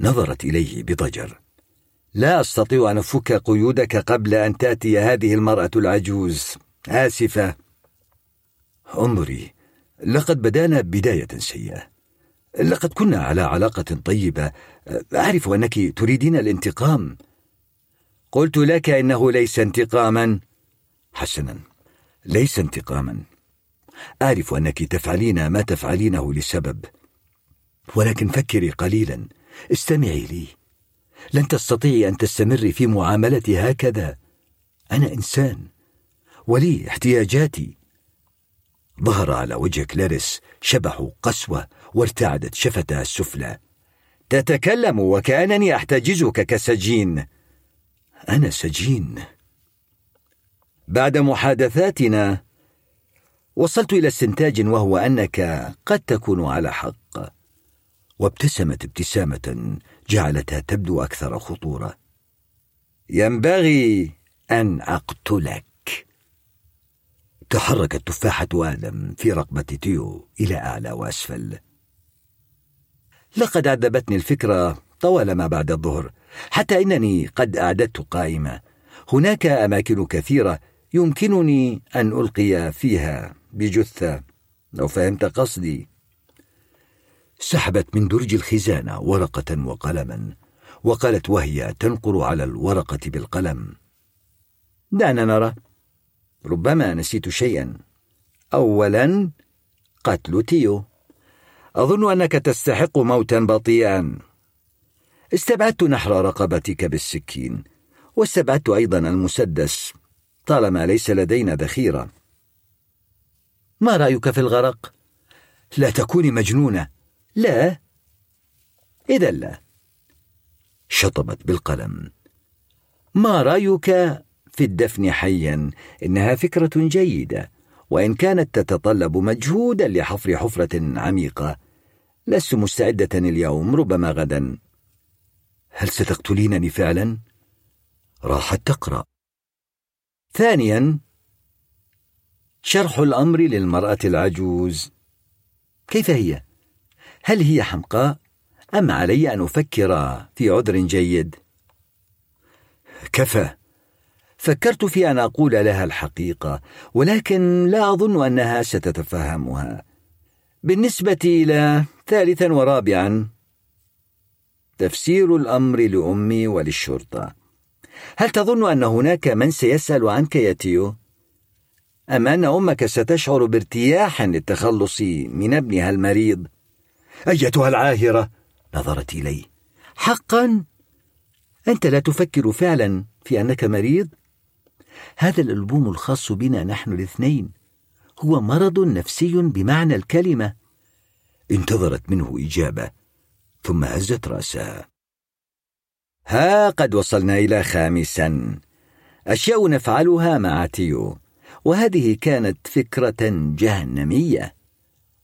نظرت إليه بضجر لا أستطيع أن أفك قيودك قبل أن تأتي هذه المرأة العجوز. آسفة. انظري لقد بدانا بداية سيئة. لقد كنا على علاقة طيبة. أعرف أنك تريدين الانتقام. قلت لك إنه ليس انتقاما. حسنا ليس انتقاما. أعرف أنك تفعلين ما تفعلينه لسبب. ولكن فكري قليلا. استمعي لي. لن تستطيعي أن تستمري في معاملتي هكذا. أنا إنسان. ولي احتياجاتي. ظهر على وجه كلاريس شبح قسوة وارتعدت شفتها السفلى. تتكلم وكأنني أحتجزك كسجين. أنا سجين. بعد محادثاتنا وصلت إلى استنتاج وهو أنك قد تكون على حق وابتسمت ابتسامة جعلتها تبدو أكثر خطورة. ينبغي أن أقتلك. تحركت تفاحة آدم في رقبة تيو إلى أعلى وأسفل. لقد عذبتني الفكرة طوال ما بعد الظهر. حتى إنني قد أعددت قائمة. هناك أماكن كثيرة يمكنني أن ألقي فيها بجثة. لو فهمت قصدي. سحبت من درج الخزانة ورقة وقلما وقالت وهي تنقر على الورقة بالقلم. دعنا نرى. ربما نسيت شيئا. اولا قتل تيو. أظن أنك تستحق موتا بطيئا. استبعدت نحر رقبتك بالسكين واستبعدت أيضا المسدس طالما ليس لدينا ذخيرة. ما رأيك في الغرق؟ لا تكوني مجنونة. لا. اذا لا. شطبت بالقلم. ما رأيك في الدفن حيا؟ إنها فكرة جيدة وإن كانت تتطلب مجهودا لحفر حفرة عميقة. لست مستعدة اليوم ربما غدا. هل ستقتلينني فعلا؟ راحت تقرأ. ثانيا شرح الأمر للمرأة العجوز. كيف هي؟ هل هي حمقاء؟ أم علي أن أفكر في عذر جيد؟ كفى. فكرت في أن أقول لها الحقيقة ولكن لا أظن أنها ستتفهمها. بالنسبة إلى ثالثا ورابعا تفسير الأمر لأمي وللشرطة. هل تظن أن هناك من سيسأل عنك يا تيو؟ أم أن أمك ستشعر بارتياح للتخلص من ابنها المريض؟ أيتها العاهرة؟ نظرت إلي. حقا؟ أنت لا تفكر فعلا في أنك مريض؟ هذا الألبوم الخاص بنا نحن الاثنين. هو مرض نفسي بمعنى الكلمة. انتظرت منه إجابة. ثم هزت رأسها ها قد وصلنا إلى خامسا. أشياء نفعلها مع تيو. وهذه كانت فكرة جهنمية.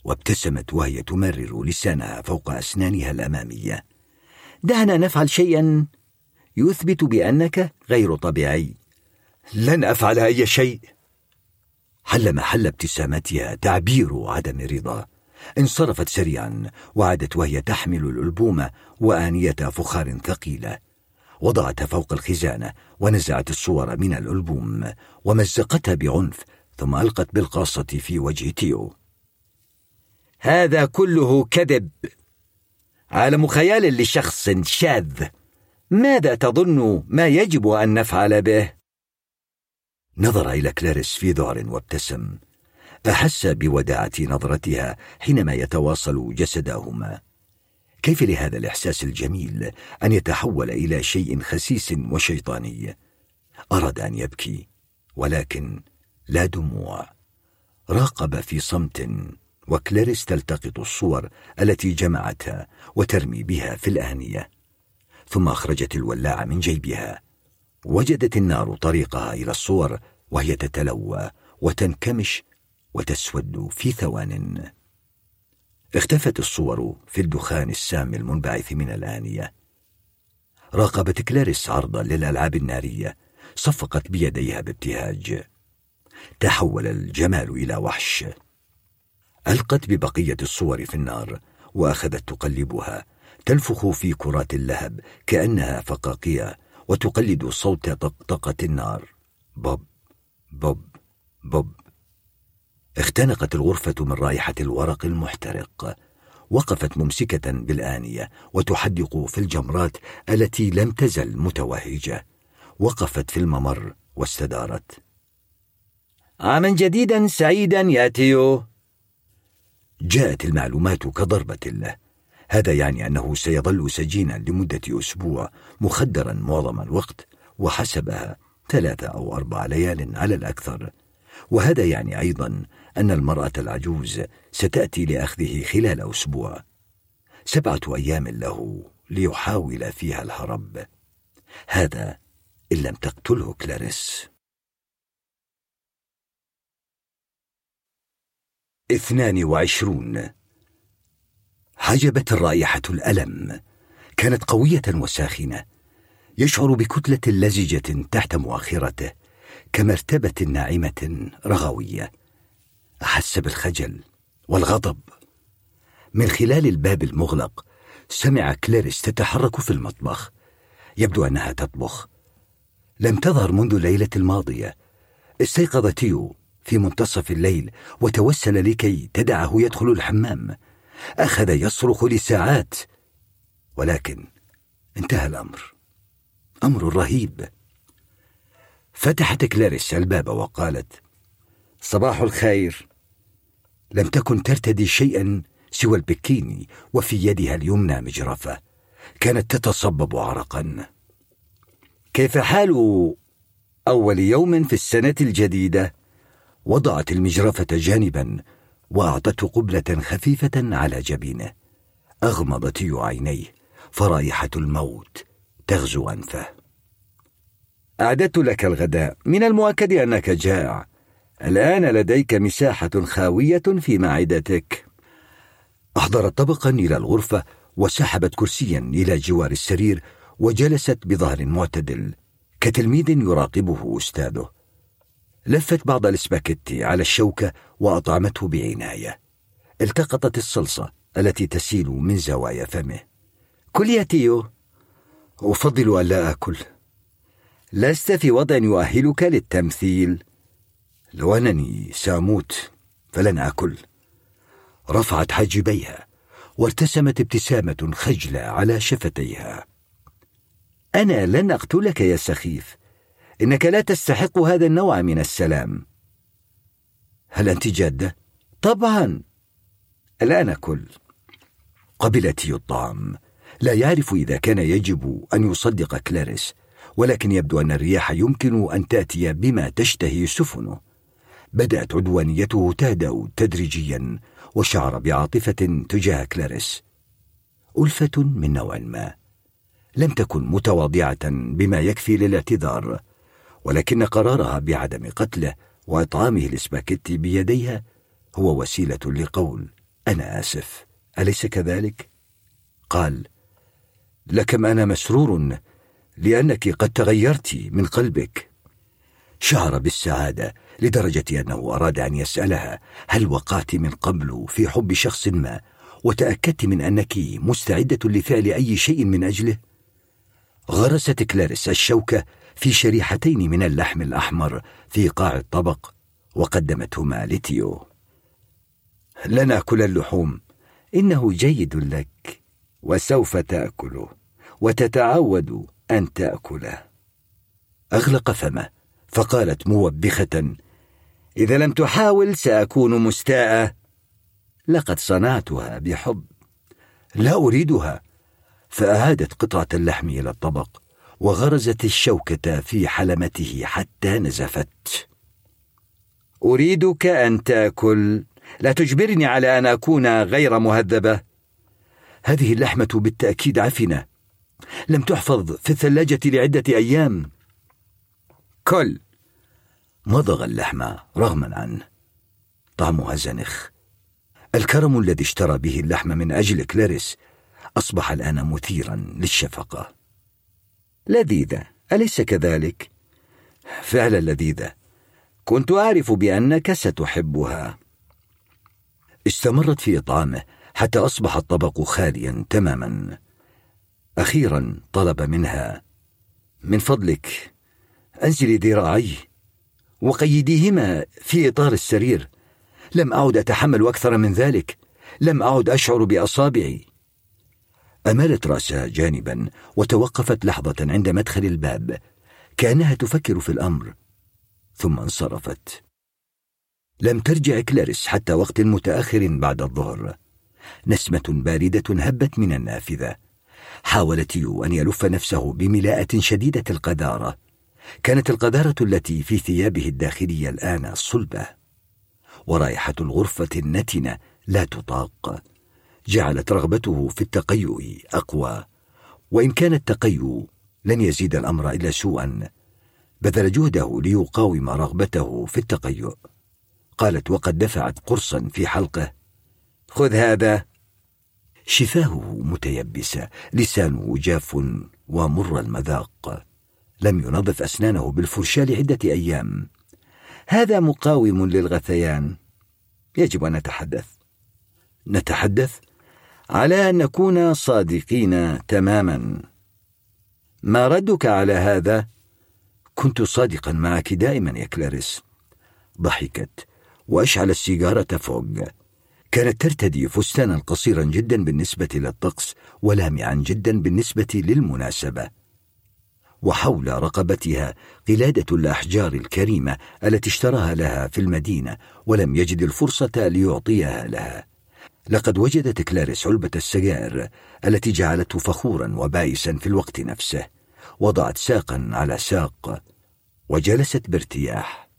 وابتسمت وهي تمرر لسانها فوق أسنانها الأمامية. دعنا نفعل شيئا. يثبت بأنك غير طبيعي. لن أفعل أي شيء. حل محل ابتسامتها تعبير عدم رضا. انصرفت سريعا وعادت وهي تحمل الألبوم وآنية فخار ثقيلة. وضعتها فوق الخزانة ونزعت الصور من الألبوم ومزقتها بعنف ثم ألقت بالقاصة في وجه تيو. هذا كله كذب. عالم خيال لشخص شاذ. ماذا تظن ما يجب أن نفعل به؟ نظر إلى كلاريس في ذعر وابتسم. أحس بوداعة نظرتها حينما يتواصل جسداهما. كيف لهذا الإحساس الجميل أن يتحول إلى شيء خسيس وشيطاني؟ أراد أن يبكي ولكن لا دموع. راقب في صمت وكلاريس تلتقط الصور التي جمعتها وترمي بها في الآنية ثم أخرجت الولاعة من جيبها. وجدت النار طريقها إلى الصور وهي تتلوى وتنكمش وتسود في ثوان. اختفت الصور في الدخان السام المنبعث من الآنية. راقبت كلاريس عرضا للألعاب النارية. صفقت بيديها بابتهاج. تحول الجمال إلى وحش. ألقت ببقية الصور في النار وأخذت تقلبها. تنفخ في كرات اللهب كأنها فقاقيع وتقلد صوت طقطقة النار. بوب بوب بوب. اختنقت الغرفة من رائحة الورق المحترق. وقفت ممسكة بالآنية وتحدق في الجمرات التي لم تزل متوهجة. وقفت في الممر واستدارت. عاما جديدا سعيدا يا تيو جاءت المعلومات كضربة له. هذا يعني أنه سيظل سجينا لمدة أسبوع مخدرا معظم الوقت وحسبها ثلاثة أو أربع ليال على الأكثر. وهذا يعني أيضا أن المرأة العجوز ستأتي لأخذه خلال أسبوع. سبعة أيام له ليحاول فيها الهرب. هذا إن لم تقتله كلاريس. اثنان وعشرون. حجبت الرائحة الألم. كانت قوية وساخنة. يشعر بكتلة لزجة تحت مؤخرته كمرتبة ناعمة رغوية. أحس بالخجل والغضب. من خلال الباب المغلق سمع كلاريس تتحرك في المطبخ. يبدو أنها تطبخ. لم تظهر منذ الليلة الماضية. استيقظ تيو في منتصف الليل وتوسل لكي تدعه يدخل الحمام. أخذ يصرخ لساعات. ولكن انتهى الأمر. أمر رهيب. فتحت كلاريس الباب وقالت صباح الخير. لم تكن ترتدي شيئا سوى البكيني وفي يدها اليمنى مجرفه كانت تتصبب عرقا. كيف حال أول يوم في السنة الجديدة؟ وضعت المجرفة جانبا وأعطته قبلة خفيفة على جبينه. أغمض تيو عينيه. فرائحة الموت تغزو أنفه. أعددت لك الغداء. من المؤكد أنك جائع الآن لديك مساحة خاوية في معدتك. أحضرت طبقا إلى الغرفة وسحبت كرسيا إلى جوار السرير وجلست بظهر معتدل كتلميذ يراقبه أستاذه. لفت بعض الاسباكيتي على الشوكة وأطعمته بعناية. التقطت الصلصة التي تسيل من زوايا فمه. كل يا تيو أفضل ألا آكل. لست في وضع يؤهلك للتمثيل. لو أنني سأموت فلن آكل. رفعت حاجبيها وارتسمت ابتسامة خجلة على شفتيها. أنا لن أقتلك يا سخيف. إنك لا تستحق هذا النوع من السلام. هل أنت جادة؟ طبعا. الان كل قبلت الطعام. لا يعرف إذا كان يجب أن يصدق كلاريس ولكن يبدو أن الرياح يمكن أن تأتي بما تشتهي سفنه. بدأت عدوانيته تهدا تدريجيا وشعر بعاطفة تجاه كلاريس. ألفة من نوع ما. لم تكن متواضعة بما يكفي للاعتذار ولكن قرارها بعدم قتله وإطعامه الاسباكيتي بيديها هو وسيلة لقول أنا آسف أليس كذلك؟ قال لكم أنا مسرور لأنك قد تغيرت من قلبك. شعر بالسعادة لدرجة أنه أراد أن يسألها هل وقعت من قبل في حب شخص ما؟ وتأكدت من أنك مستعدة لفعل أي شيء من أجله؟ غرست كلاريس الشوكة في شريحتين من اللحم الأحمر في قاع الطبق وقدمتهما لتيو. لن نأكل اللحوم إنه جيد لك وسوف تأكله وتتعود أن تأكله أغلق فمه فقالت موبخة إذا لم تحاول سأكون مستاءة لقد صنعتها بحب. لا أريدها. فأعادت قطعة اللحم إلى الطبق وغرزت الشوكة في حلمته حتى نزفت. أريدك أن تأكل. لا تجبرني على أن أكون غير مهذبة. هذه اللحمة بالتأكيد عفنة. لم تحفظ في الثلاجة لعدة أيام. كل. مضغ اللحم رغما عنه. طعمها زنخ الكرم الذي اشترى به اللحم من أجل كلاريس أصبح الآن مثيرا للشفقة. لذيذة أليس كذلك؟ فعلا لذيذة. كنت أعرف بأنك ستحبها. استمرت في إطعامه حتى أصبح الطبق خاليا تماما. أخيرا طلب منها. من فضلك أنزلي ذراعي وقيديهما في إطار السرير. لم أعد أتحمل أكثر من ذلك. لم أعد أشعر بأصابعي. أمالت رأسها جانبا وتوقفت لحظة عند مدخل الباب. كأنها تفكر في الأمر. ثم انصرفت. لم ترجع كلاريس حتى وقت متأخر بعد الظهر. نسمة باردة هبت من النافذة. حاول تيو أن يلف نفسه بملاءة شديدة القذارة. كانت القذارة التي في ثيابه الداخلية الآن صلبة. ورائحة الغرفة النتنة لا تطاق. جعلت رغبته في التقيؤ أقوى. وإن كان التقيؤ لن يزيد الأمر إلا سوءا بذل جهده ليقاوم رغبته في التقيؤ. قالت وقد دفعت قرصا في حلقه. خذ هذا. شفاهه متيبسه لسانه جاف ومر المذاق. لم ينظف أسنانه بالفرشاة لعدة أيام. هذا مقاوم للغثيان. يجب أن نتحدث. نتحدث على أن نكون صادقين تماما. ما ردك على هذا؟ كنت صادقا معك دائما يا كلاريس. ضحكت وأشعل السيجارة فوق. كانت ترتدي فستانا قصيرا جدا بالنسبة للطقس ولامعا جدا بالنسبة للمناسبة. وحول رقبتها قلادة الأحجار الكريمة التي اشتراها لها في المدينة ولم يجد الفرصة ليعطيها لها. لقد وجدت كلاريس علبة السجائر التي جعلته فخورا وبائسا في الوقت نفسه. وضعت ساقا على ساق وجلست بارتياح.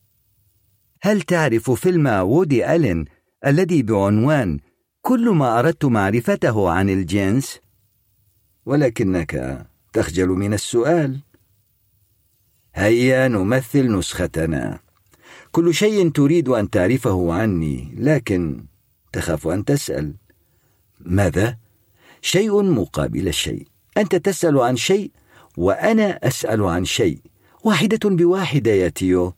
هل تعرف فيلم وودي ألين الذي بعنوان كل ما أردت معرفته عن الجنس؟ ولكنك تخجل من السؤال. هيا نمثل نسختنا. كل شيء تريد أن تعرفه عني لكن تخاف أن تسأل. ماذا؟ شيء مقابل الشيء أنت تسأل عن شيء وأنا أسأل عن شيء. واحدة بواحده يا تيو.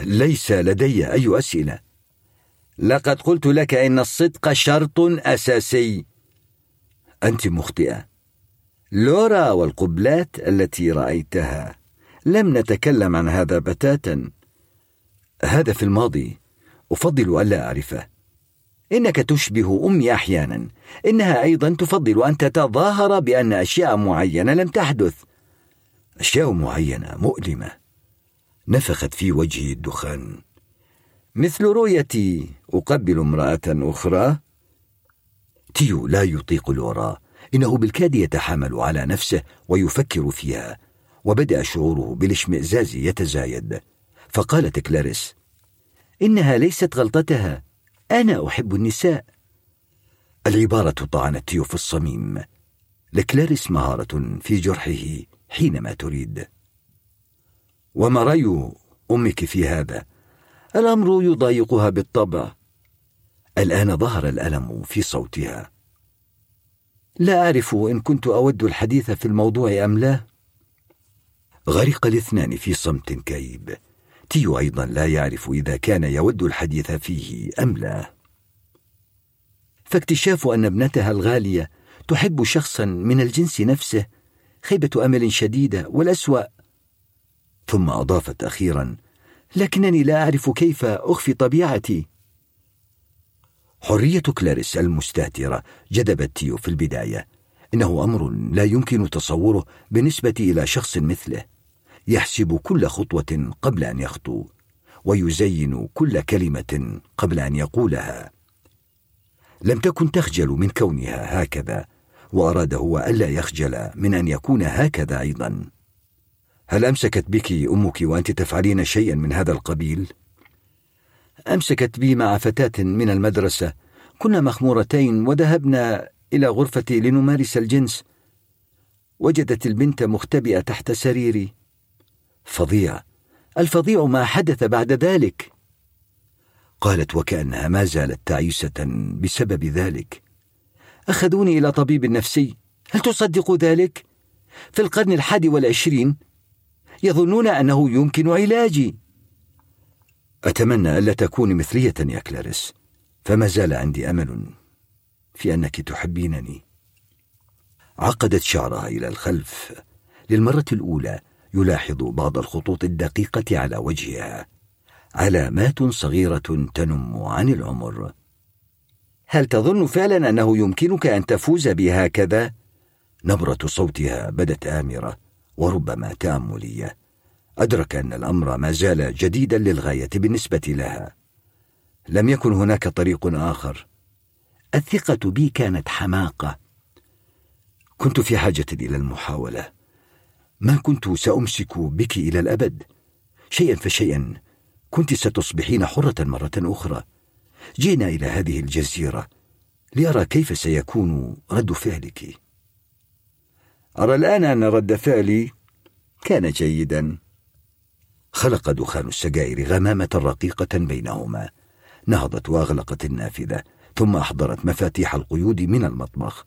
ليس لدي أي أسئلة. لقد قلت لك إن الصدق شرط أساسي. أنت مخطئة. لورا والقبلات التي رأيتها. لم نتكلم عن هذا بتاتا. هذا في الماضي. أفضل ألا أعرفه. إنك تشبه أمي أحيانا. إنها أيضا تفضل أن تتظاهر بأن أشياء معينة لم تحدث. أشياء معينة مؤلمة. نفخت في وجهي الدخان. مثل رؤيتي. أقبل امرأة أخرى. تيو لا يطيق لورا. إنه بالكاد يتحامل على نفسه ويفكر فيها. وبدأ شعوره بالاشمئزاز يتزايد. فقالت كلاريس إنها ليست غلطتها. أنا أحب النساء. العبارة طعنت تيو في الصميم. لكلاريس مهارة في جرحه حينما تريد. وما رأي أمك في هذا؟ الأمر يضايقها بالطبع. الآن ظهر الألم في صوتها. لا أعرف إن كنت أود الحديث في الموضوع أم لا. غرق الاثنان في صمت كئيب. تيو أيضا لا يعرف إذا كان يود الحديث فيه أم لا. فاكتشاف أن ابنتها الغالية تحب شخصا من الجنس نفسه خيبة أمل شديدة والأسوأ. ثم أضافت أخيرا لكنني لا أعرف كيف أخفي طبيعتي. حرية كلاريس المستهتره جذبت تيو في البداية. إنه أمر لا يمكن تصوره بالنسبة إلى شخص مثله. يحسب كل خطوة قبل أن يخطو ويزين كل كلمة قبل أن يقولها. لم تكن تخجل من كونها هكذا واراد هو ألا يخجل من أن يكون هكذا أيضا. هل أمسكت بك أمك وأنت تفعلين شيئا من هذا القبيل؟ أمسكت بي مع فتاة من المدرسة. كنا مخمورتين وذهبنا إلى غرفتي لنمارس الجنس. وجدت البنت مختبئة تحت سريري. فظيع. الفظيع ما حدث بعد ذلك. قالت وكأنها ما زالت تعيسة بسبب ذلك. أخذوني إلى طبيب نفسي. هل تصدق ذلك؟ في القرن الحادي والعشرين. يظنون أنه يمكن علاجي. أتمنى ألا تكوني مثلية يا كلاريس. فما زال عندي أمل. في أنك تحبينني. عقدت شعرها إلى الخلف. للمرة الأولى يلاحظ بعض الخطوط الدقيقة على وجهها. علامات صغيرة تنم عن العمر. هل تظن فعلا أنه يمكنك أن تفوز بهكذا؟ نبرة صوتها بدت آمرة وربما تأملية. أدرك أن الأمر ما زال جديدا للغاية بالنسبة لها. لم يكن هناك طريق آخر. الثقة بي كانت حماقة. كنت في حاجة إلى المحاولة. ما كنت سأمسك بك إلى الأبد. شيئا فشيئا كنت ستصبحين حرة مرة أخرى. جئنا إلى هذه الجزيرة لأرى كيف سيكون رد فعلك. أرى الآن أن رد فعلي كان جيدا. خلق دخان السجائر غمامة رقيقة بينهما. نهضت وأغلقت النافذة. ثم أحضرت مفاتيح القيود من المطبخ.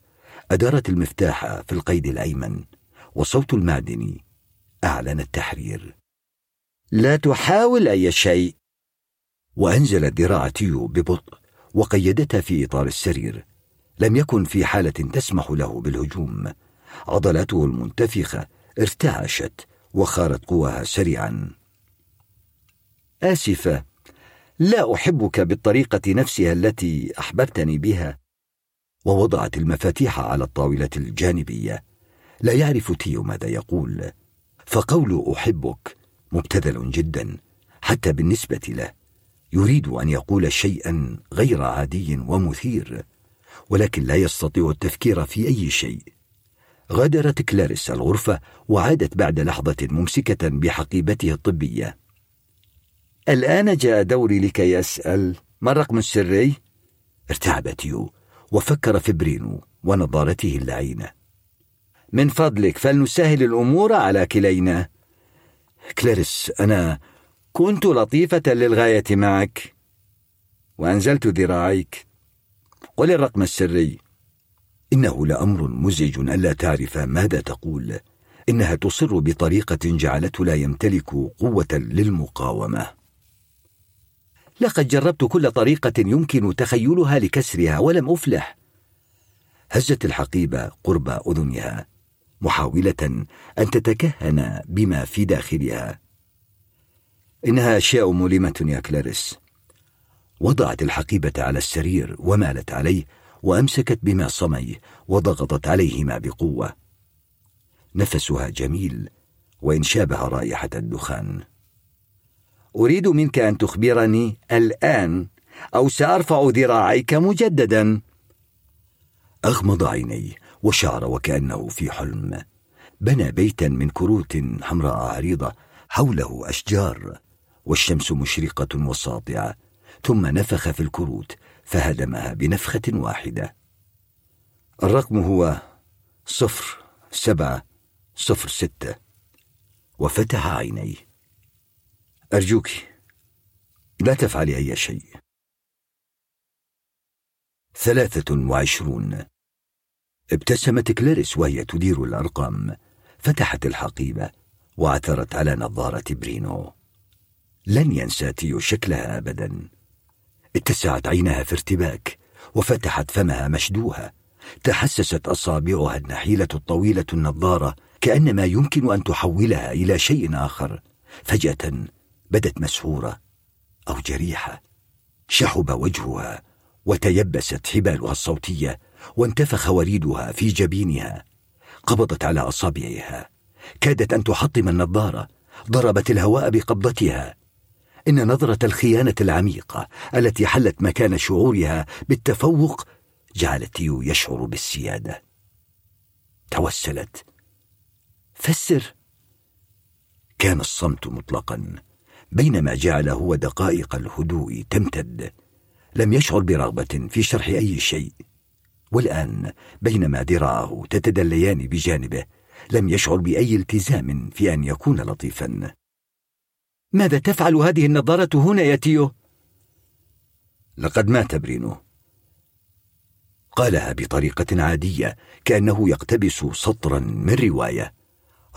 أدارت المفتاح في القيد الأيمن وصوت المعدن أعلن التحرير. لا تحاول أي شيء. وأنزلت ذراع تيو ببطء وقيدتها في إطار السرير. لم يكن في حالة تسمح له بالهجوم. عضلاته المنتفخة ارتعشت وخارت قواها سريعا. آسفة. لا أحبك بالطريقة نفسها التي أحببتني بها ووضعت المفاتيح على الطاولة الجانبية. لا يعرف تيو ماذا يقول. فقول أحبك مبتذل جدا حتى بالنسبة له. يريد أن يقول شيئا غير عادي ومثير ولكن لا يستطيع التفكير في أي شيء. غادرت كلاريس الغرفة وعادت بعد لحظة ممسكة بحقيبته الطبية. الآن جاء دوري لكي أسأل ما الرقم السري؟ ارتعب تيو وفكر في برينو ونظارته اللعينة. من فضلك فلنسهل الأمور على كلينا. كلاريس أنا كنت لطيفة للغاية معك وأنزلت ذراعيك. قل الرقم السري. إنه لأمر مزعج ألا تعرف ماذا تقول. إنها تصر بطريقة جعلته لا يمتلك قوة للمقاومة. لقد جربت كل طريقة يمكن تخيلها لكسرها ولم أفلح. هزت الحقيبة قرب أذنها محاولة أن تتكهن بما في داخلها. إنها أشياء مؤلمة يا كلاريس. وضعت الحقيبة على السرير ومالت عليه وأمسكت بما صمي وضغطت عليهما بقوة. نفسها جميل وإن شابه رائحة الدخان. أريد منك أن تخبرني الآن أو سأرفع ذراعيك مجددا. أغمض عينيه وشعر وكأنه في حلم. بنى بيتا من كروت حمراء عريضة حوله أشجار والشمس مشرقة وساطعة ثم نفخ في الكروت فهدمها بنفخة واحدة. الرقم هو صفر سبعة صفر ستة. وفتح عينيه. أرجوك لا تفعلي أي شيء. ثلاثة وعشرون. ابتسمت كلاريس وهي تدير الأرقام. فتحت الحقيبة وعثرت على نظارة برينو. لن ينسى تيو شكلها أبدا. اتسعت عينها في ارتباك وفتحت فمها مشدوها. تحسست أصابعها النحيلة الطويلة النظارة كأنما يمكن أن تحولها إلى شيء آخر. فجأة بدت مسحورة أو جريحة. شحب وجهها وتيبست حبالها الصوتية وانتفخ وريدها في جبينها. قبضت على أصابعها. كادت أن تحطم النظارة. ضربت الهواء بقبضتها. إن نظرة الخيانة العميقة التي حلت مكان شعورها بالتفوق جعلت تيو يشعر بالسيادة. توسلت. فسر. كان الصمت مطلقا. بينما جعل هو دقائق الهدوء تمتد. لم يشعر برغبة في شرح أي شيء. والآن بينما ذراعه تتدليان بجانبه لم يشعر بأي التزام في أن يكون لطيفا. ماذا تفعل هذه النظارة هنا يا تيو؟ لقد مات برينو. قالها بطريقة عادية كأنه يقتبس سطرا من رواية.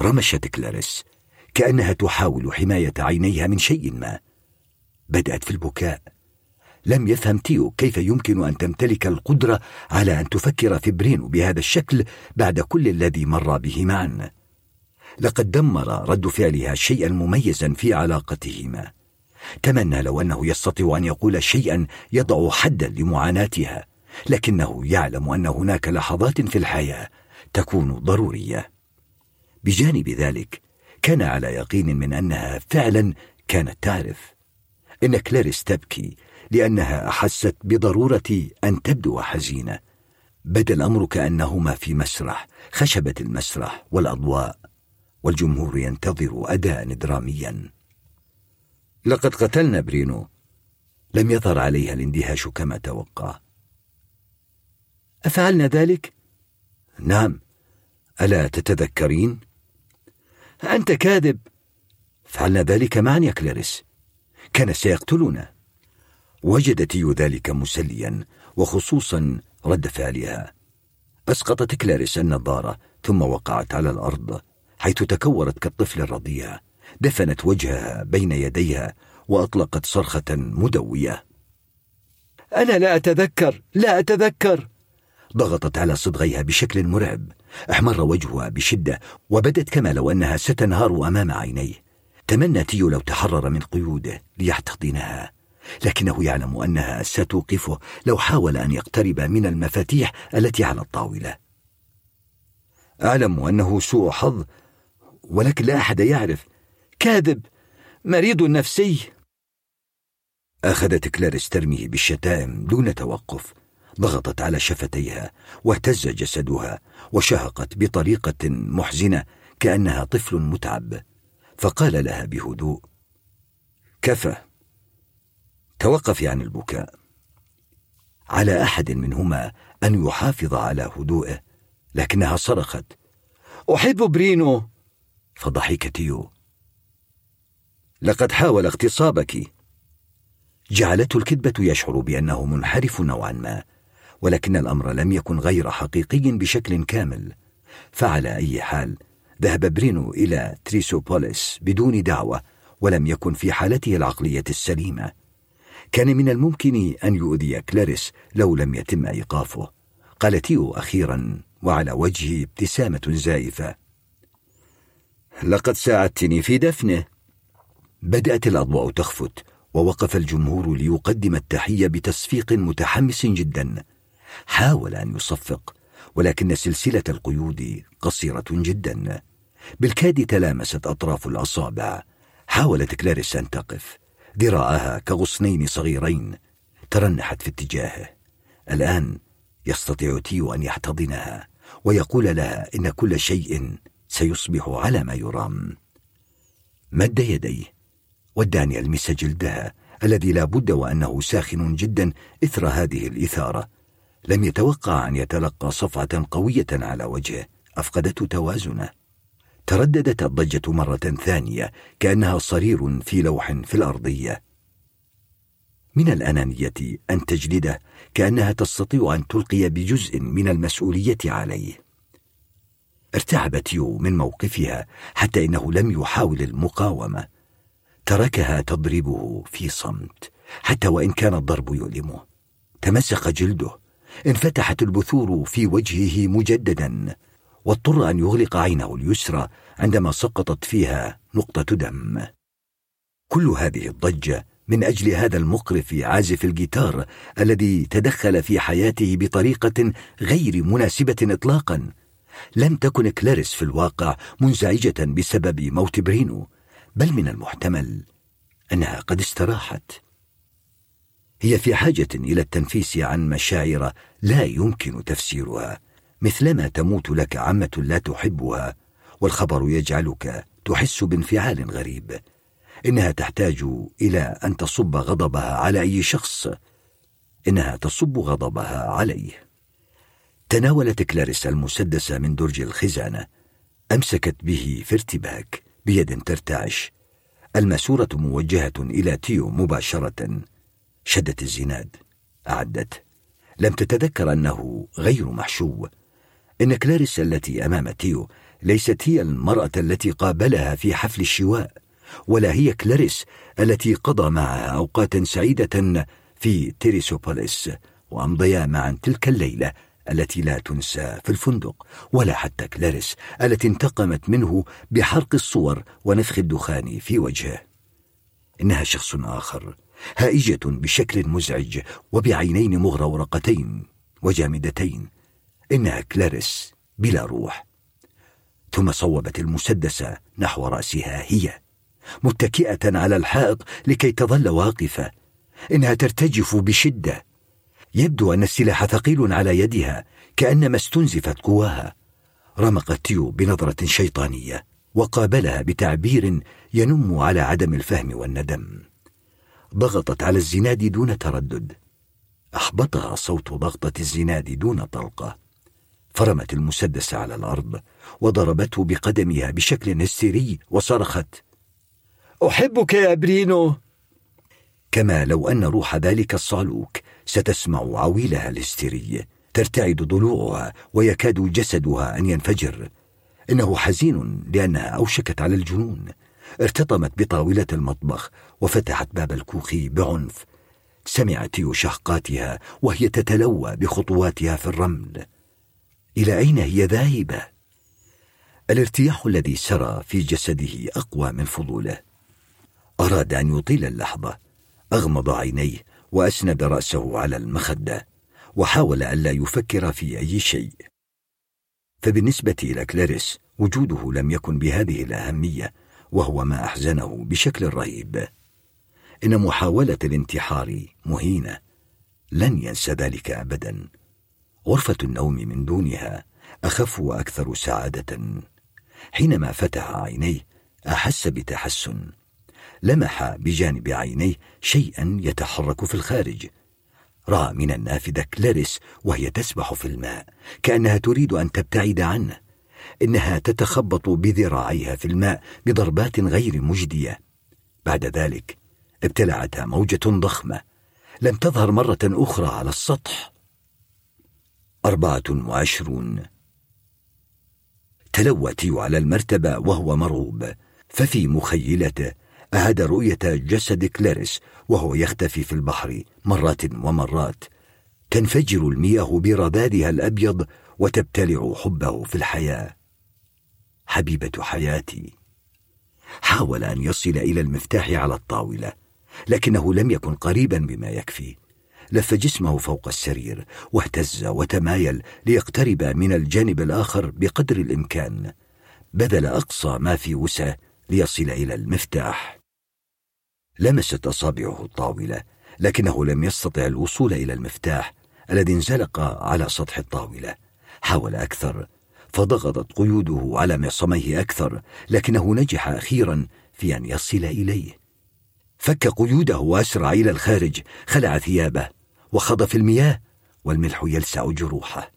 رمشت كلاريس. كأنها تحاول حماية عينيها من شيء ما. بدأت في البكاء. لم يفهم تيو كيف يمكن أن تمتلك القدرة على أن تفكر في برينو بهذا الشكل بعد كل الذي مر به معا. لقد دمر رد فعلها شيئا مميزا في علاقتهما. تمنى لو أنه يستطيع أن يقول شيئا يضع حدا لمعاناتها لكنه يعلم أن هناك لحظات في الحياة تكون ضرورية. بجانب ذلك كان على يقين من أنها فعلا كانت تعرف. إن كلاريس تبكي لأنها أحست بضرورة أن تبدو حزينة. بدا الأمر كأنهما في مسرح خشبة المسرح والأضواء والجمهور ينتظر أداء دراميا لقد قتلنا برينو. لم يظهر عليها الاندهاش كما توقع. أفعلنا ذلك؟ نعم. ألا تتذكرين؟ أنت كاذب. فعلنا ذلك معا يا كلاريس. كان سيقتلنا وجد تيو ذلك مسليا وخصوصا رد فعلها. أسقطت كلاريس النظارة ثم وقعت على الأرض حيث تكورت كالطفل الرضيع. دفنت وجهها بين يديها وأطلقت صرخة مدوية. أنا لا أتذكر لا أتذكر. ضغطت على صدغيها بشكل مرعب. أحمر وجهها بشدة وبدت كما لو أنها ستنهار أمام عينيه. تمنى تيو لو تحرر من قيوده ليحتضنها لكنه يعلم أنها ستوقفه لو حاول أن يقترب من المفاتيح التي على الطاولة. أعلم أنه سوء حظ ولكن لا أحد يعرف. كاذب! مريض نفسي! أخذت كلاريس ترميه بالشتائم دون توقف ضغطت على شفتيها واهتز جسدها وشهقت بطريقة محزنة كأنها طفل متعب. فقال لها بهدوء كفى توقفي عن البكاء. على أحد منهما أن يحافظ على هدوئه لكنها صرخت أحب برينو. فضحك تيو لقد حاول اغتصابك. جعلته الكذبة يشعر بأنه منحرف نوعا ما. ولكن الأمر لم يكن غير حقيقي بشكل كامل. فعلى أي حال ذهب برينو إلى تريسوبوليس بدون دعوة ولم يكن في حالته العقلية السليمة. كان من الممكن أن يؤذي كلاريس لو لم يتم إيقافه. قال تيو أخيرا وعلى وجهه ابتسامة زائفة. لقد ساعدتني في دفنه. بدأت الأضواء تخفت ووقف الجمهور ليقدم التحية بتصفيق متحمس جدا. حاول أن يصفق ولكن سلسلة القيود قصيرة جدا. بالكاد تلامست أطراف الأصابع. حاولت كلاريس أن تقف. ذراعها كغصنين صغيرين ترنحت في اتجاهه. الآن يستطيع تيو أن يحتضنها ويقول لها إن كل شيء سيصبح على ما يرام. مد يديه ودعني يلمس جلدها الذي لا بد وأنه ساخن جدا إثر هذه الإثارة. لم يتوقع أن يتلقى صفعة قوية على وجهه. أفقدته توازنه. ترددت الضجة مرة ثانية كأنها صرير في لوح في الأرضية. من الأنانية أن تجلده كأنها تستطيع أن تلقي بجزء من المسؤولية عليه. ارتعبت يو من موقفها حتى إنه لم يحاول المقاومة. تركها تضربه في صمت حتى وإن كان الضرب يؤلمه. تمزق جلده. انفتحت البثور في وجهه مجددا واضطر أن يغلق عينه اليسرى عندما سقطت فيها نقطة دم. كل هذه الضجة من أجل هذا المقرف عازف الجيتار الذي تدخل في حياته بطريقة غير مناسبة اطلاقا. لم تكن كلاريس في الواقع منزعجة بسبب موت برينو بل من المحتمل أنها قد استراحت. هي في حاجة إلى التنفيس عن مشاعر لا يمكن تفسيرها مثلما تموت لك عمه لا تحبها والخبر يجعلك تحس بانفعال غريب. إنها تحتاج إلى أن تصب غضبها على أي شخص. إنها تصب غضبها عليه. تناولت كلاريس المسدس من درج الخزانة. أمسكت به في ارتباك بيد ترتعش. الماسورة موجهة إلى تيو مباشرة. شدت الزناد عدة. لم تتذكر أنه غير محشو. إن كلاريس التي أمام تيو ليست هي المرأة التي قابلها في حفل الشواء ولا هي كلاريس التي قضى معها أوقاتا سعيدة في تيريسوبوليس وأمضيا معا تلك الليلة التي لا تنسى في الفندق. ولا حتى كلاريس التي انتقمت منه بحرق الصور ونفخ الدخان في وجهه. إنها شخص آخر. هائجة بشكل مزعج وبعينين مغرورقتين وجامدتين. إنها كلاريس بلا روح. ثم صوبت المسدس نحو رأسها هي متكئة على الحائط لكي تظل واقفة. إنها ترتجف بشدة. يبدو أن السلاح ثقيل على يدها كأنما استنزفت قواها. رمقت تيو بنظرة شيطانية وقابلها بتعبير ينم على عدم الفهم والندم. ضغطت على الزناد دون تردد. أحبطها صوت ضغطة الزناد دون طلقة. فرمت المسدس على الأرض وضربته بقدمها بشكل هستيري وصرخت. أحبك يا برينو. كما لو أن روح ذلك الصعلوك ستسمع عويلها الهستيري ترتعد ضلوعها ويكاد جسدها أن ينفجر. إنه حزين لأنها أوشكت على الجنون. ارتطمت بطاولة المطبخ وفتحت باب الكوخ بعنف سمع تيو شهقاتها وهي تتلوى بخطواتها في الرمل. إلى أين هي ذاهبة؟ الارتياح الذي سرى في جسده أقوى من فضوله. أراد أن يطيل اللحظة أغمض عينيه وأسند رأسه على المخدة وحاول ألا يفكر في أي شيء. فبالنسبة إلى كلاريس وجوده لم يكن بهذه الأهمية وهو ما أحزنه بشكل رهيب. إن محاولة الانتحار مهينة. لن ينسى ذلك ابدا. غرفة النوم من دونها أخف وأكثر سعادة. حينما فتح عينيه أحس بتحسن. لمح بجانب عينيه شيئا يتحرك في الخارج. رأى من النافذة كلاريس وهي تسبح في الماء كأنها تريد أن تبتعد عنه. إنها تتخبط بذراعيها في الماء بضربات غير مجدية. بعد ذلك ابتلعتها موجة ضخمة. لم تظهر مرة أخرى على السطح. أربعة وعشرون. تلوى تيو على المرتبة وهو مرعوب. ففي مخيلته أهد رؤية جسد كلاريس وهو يختفي في البحر مرات ومرات. تنفجر المياه برذاذها الأبيض وتبتلع حبه في الحياة. حبيبة حياتي. حاول أن يصل إلى المفتاح على الطاولة. لكنه لم يكن قريبا بما يكفي. لف جسمه فوق السرير واهتز وتمايل ليقترب من الجانب الآخر بقدر الإمكان. بذل أقصى ما في وسعه ليصل إلى المفتاح. لمست أصابعه الطاولة لكنه لم يستطع الوصول إلى المفتاح الذي انزلق على سطح الطاولة. حاول أكثر فضغطت قيوده على معصميه أكثر لكنه نجح أخيرا في أن يصل إليه. فك قيوده وأسرع إلى الخارج خلع ثيابه وخض في المياه والملح يلسع جروحه.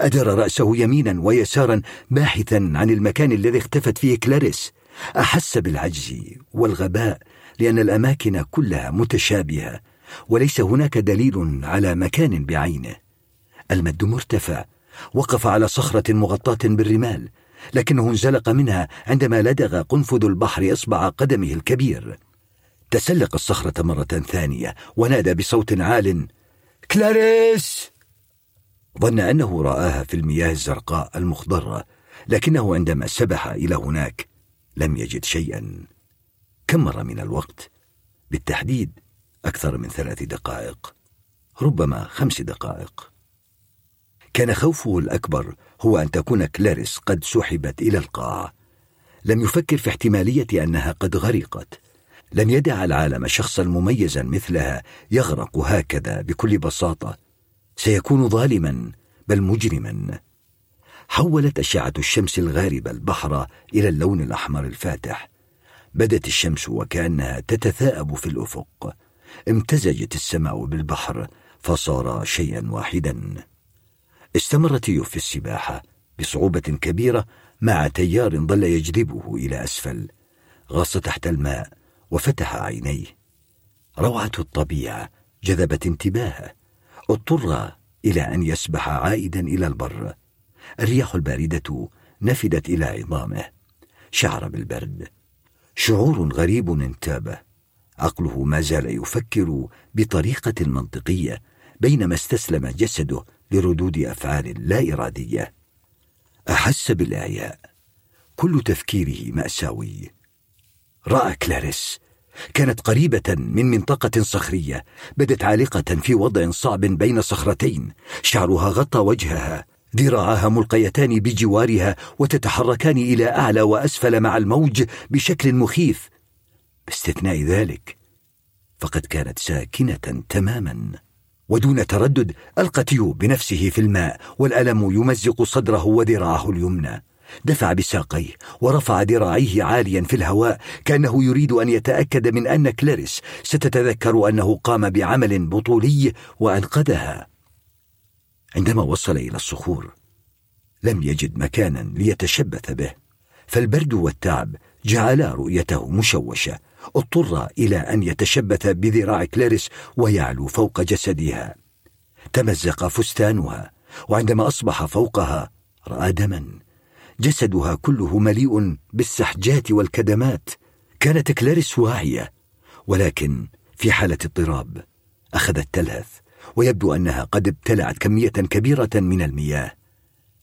أدار رأسه يمينا ويسارا باحثا عن المكان الذي اختفت فيه كلاريس. أحس بالعجز والغباء لأن الأماكن كلها متشابهة وليس هناك دليل على مكان بعينه. المد مرتفع وقف على صخرة مغطاة بالرمال لكنه انزلق منها عندما لدغ قنفذ البحر إصبع قدمه الكبير. تسلق الصخرة مرة ثانية ونادى بصوت عال. كلاريس! ظن أنه رآها في المياه الزرقاء المخضرة لكنه عندما سبح إلى هناك لم يجد شيئا. كم مر من الوقت؟ بالتحديد أكثر من ثلاث دقائق ربما خمس دقائق. كان خوفه الأكبر هو أن تكون كلاريس قد سحبت إلى القاع. لم يفكر في احتمالية أنها قد غرقت. لم يدع العالم شخصا مميزا مثلها يغرق هكذا بكل بساطة. سيكون ظالما بل مجرما. حولت أشعة الشمس الغاربه البحر إلى اللون الأحمر الفاتح. بدت الشمس وكأنها تتثاءب في الأفق. امتزجت السماء بالبحر فصار شيئا واحدا. استمر تيو في السباحة بصعوبة كبيرة مع تيار ظل يجذبه إلى أسفل. غاص تحت الماء وفتح عينيه. روعة الطبيعة جذبت انتباهه. اضطر إلى أن يسبح عائدا إلى البر. الرياح الباردة نفدت إلى عظامه. شعر بالبرد. شعور غريب انتابه عقله ما زال يفكر بطريقة منطقية بينما استسلم جسده لردود أفعال لا إرادية. أحس بالاعياء كل تفكيره مأساوي. رأى كلاريس كانت قريبة من منطقة صخرية بدت عالقة في وضع صعب بين صخرتين شعرها غطى وجهها. ذراعاها ملقيتان بجوارها وتتحركان إلى أعلى وأسفل مع الموج بشكل مخيف. باستثناء ذلك فقد كانت ساكنة تماما. ودون تردد القى تيو بنفسه في الماء والألم يمزق صدره وذراعه اليمنى. دفع بساقيه ورفع ذراعيه عاليا في الهواء كأنه يريد أن يتأكد من أن كلاريس ستتذكر أنه قام بعمل بطولي وأنقذها. عندما وصل إلى الصخور لم يجد مكانا ليتشبث به فالبرد والتعب جعلا رؤيته مشوشة. اضطر إلى أن يتشبث بذراع كلاريس ويعلو فوق جسدها. تمزق فستانها وعندما أصبح فوقها رأى دما. جسدها كله مليء بالسحجات والكدمات كانت كلاريس واعية. ولكن في حالة اضطراب أخذت تلهث ويبدو أنها قد ابتلعت كمية كبيرة من المياه.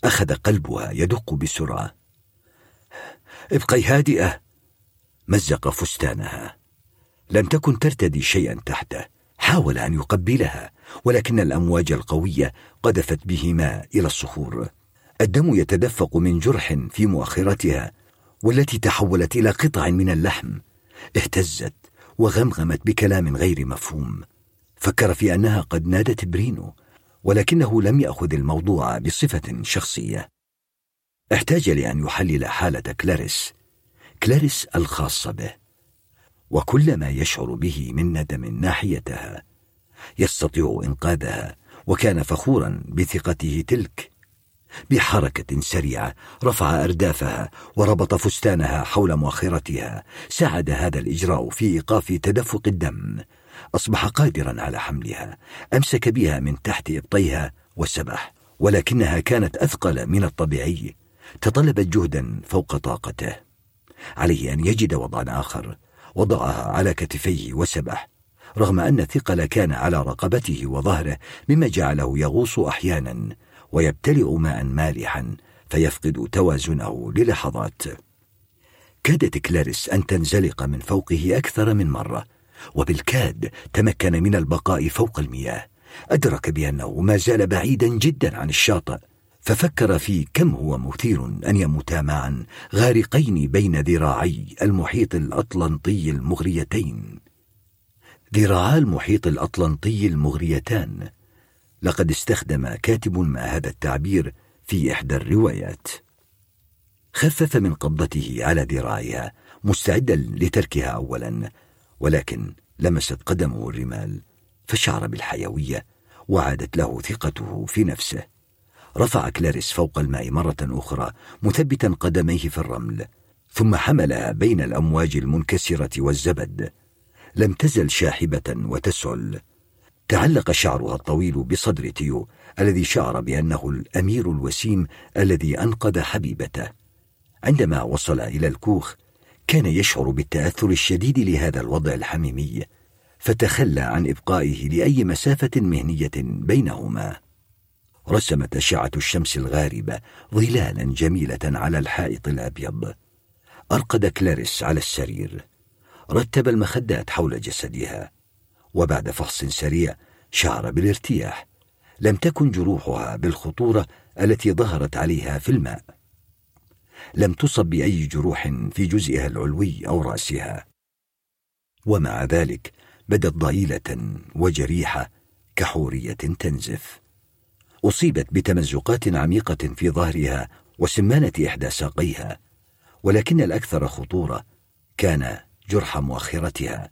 أخذ قلبها يدق بسرعة. ابقي هادئة. مزق فستانها. لم تكن ترتدي شيئا تحته. حاول أن يقبلها ولكن الأمواج القوية قذفت بهما إلى الصخور. الدم يتدفق من جرح في مؤخرتها والتي تحولت إلى قطع من اللحم. اهتزت وغمغمت بكلام غير مفهوم. فكر في أنها قد نادت برينو ولكنه لم يأخذ الموضوع بصفة شخصية. احتاج لأن يحلل حالة كلاريس. كلاريس الخاصة به. وكل ما يشعر به من ندم ناحيتها. يستطيع إنقاذها وكان فخورا بثقته تلك. بحركة سريعة رفع أردافها وربط فستانها حول مؤخرتها ساعد هذا الإجراء في إيقاف تدفق الدم. أصبح قادرا على حملها. أمسك بها من تحت إبطيها وسبح ولكنها كانت أثقل من الطبيعي. تطلبت جهدا فوق طاقته. عليه أن يجد وضعا آخر. وضعها على كتفيه وسبح. رغم أن الثقل كان على رقبته وظهره مما جعله يغوص أحيانا. ويبتلع ماء مالحا فيفقد توازنه للحظات. كادت كلاريس أن تنزلق من فوقه أكثر من مرة وبالكاد تمكن من البقاء فوق المياه. أدرك بأنه ما زال بعيدا جدا عن الشاطئ ففكر في كم هو مثير أن يموتا معا غارقين بين ذراعي المحيط الأطلنطي المغريتين. ذراعا المحيط الأطلنطي المغريتان لقد استخدم كاتب ما هذا التعبير في إحدى الروايات. خفف من قبضته على ذراعها مستعدا لتركها اولا ولكن لمست قدمه الرمال فشعر بالحيوية وعادت له ثقته في نفسه. رفع كلاريس فوق الماء مرة أخرى مثبتا قدميه في الرمل ثم حملها بين الأمواج المنكسرة والزبد. لم تزل شاحبة وتسعل تعلق شعرها الطويل بصدر تيو الذي شعر بأنه الأمير الوسيم الذي أنقذ حبيبته. عندما وصل إلى الكوخ كان يشعر بالتأثر الشديد لهذا الوضع الحميمي فتخلى عن إبقائه لأي مسافة مهنية بينهما. رسمت اشعه الشمس الغاربة ظلالا جميلة على الحائط الأبيض. أرقد كلاريس على السرير. رتب المخدات حول جسدها. وبعد فحص سريع شعر بالارتياح. لم تكن جروحها بالخطورة التي ظهرت عليها في الماء. لم تصب بأي جروح في جزئها العلوي أو رأسها. ومع ذلك بدت ضئيلة وجريحة كحورية تنزف. أصيبت بتمزقات عميقة في ظهرها وسمانة إحدى ساقيها ولكن الأكثر خطورة كان جرح مؤخرتها.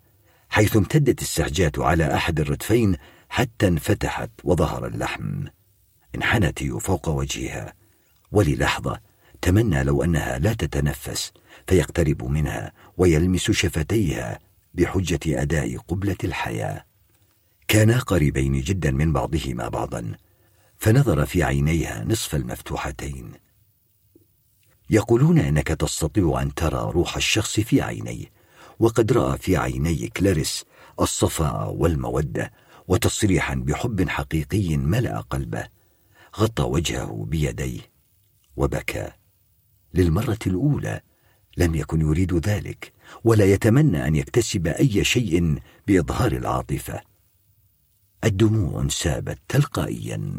حيث امتدت السحجات على أحد الردفين حتى انفتحت وظهر اللحم. انحنت فوق وجهها وللحظة تمنى لو أنها لا تتنفس فيقترب منها ويلمس شفتيها بحجة أداء قبلة الحياة. كانا قريبين جدا من بعضهما بعضا فنظر في عينيها نصف المفتوحتين. يقولون إنك تستطيع أن ترى روح الشخص في عينيه وقد رأى في عيني كلاريس الصفاء والمودة وتصريحا بحب حقيقي ملأ قلبه غطى وجهه بيديه وبكى. للمرة الأولى لم يكن يريد ذلك ولا يتمنى أن يكتسب أي شيء بإظهار العاطفة. الدموع سابت تلقائيا.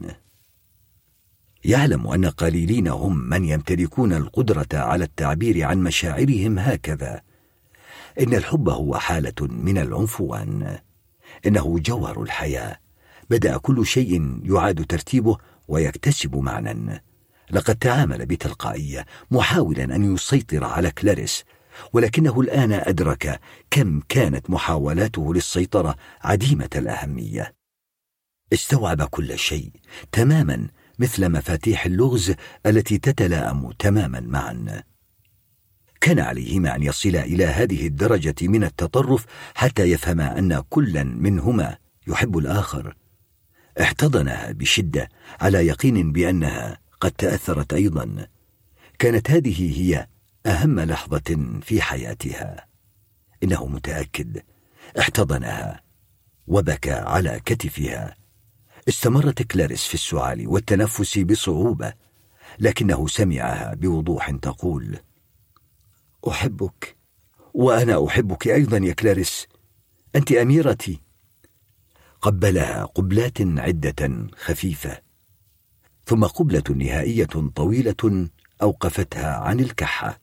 يعلم أن قليلين هم من يمتلكون القدرة على التعبير عن مشاعرهم هكذا. إن الحب هو حالة من العنفوان. إنه جوهر الحياة. بدأ كل شيء يعاد ترتيبه ويكتسب معنى. لقد تعامل بتلقائية محاولا أن يسيطر على كلاريس ولكنه الآن أدرك كم كانت محاولاته للسيطرة عديمة الأهمية. استوعب كل شيء تماما مثل مفاتيح اللغز التي تتلائم تماما معا. كان عليهما أن يصلا إلى هذه الدرجة من التطرف حتى يفهما أن كلا منهما يحب الآخر. احتضنها بشدة على يقين بأنها قد تأثرت أيضا. كانت هذه هي أهم لحظة في حياتها. إنه متأكد احتضنها وبكى على كتفها. استمرت كلاريس في السعال والتنفس بصعوبة لكنه سمعها بوضوح تقول أحبك وأنا أحبك أيضا يا كلاريس. أنت أميرتي. قبلها قبلات عدة خفيفة ثم قبلة نهائية طويلة أوقفتها عن الكحة.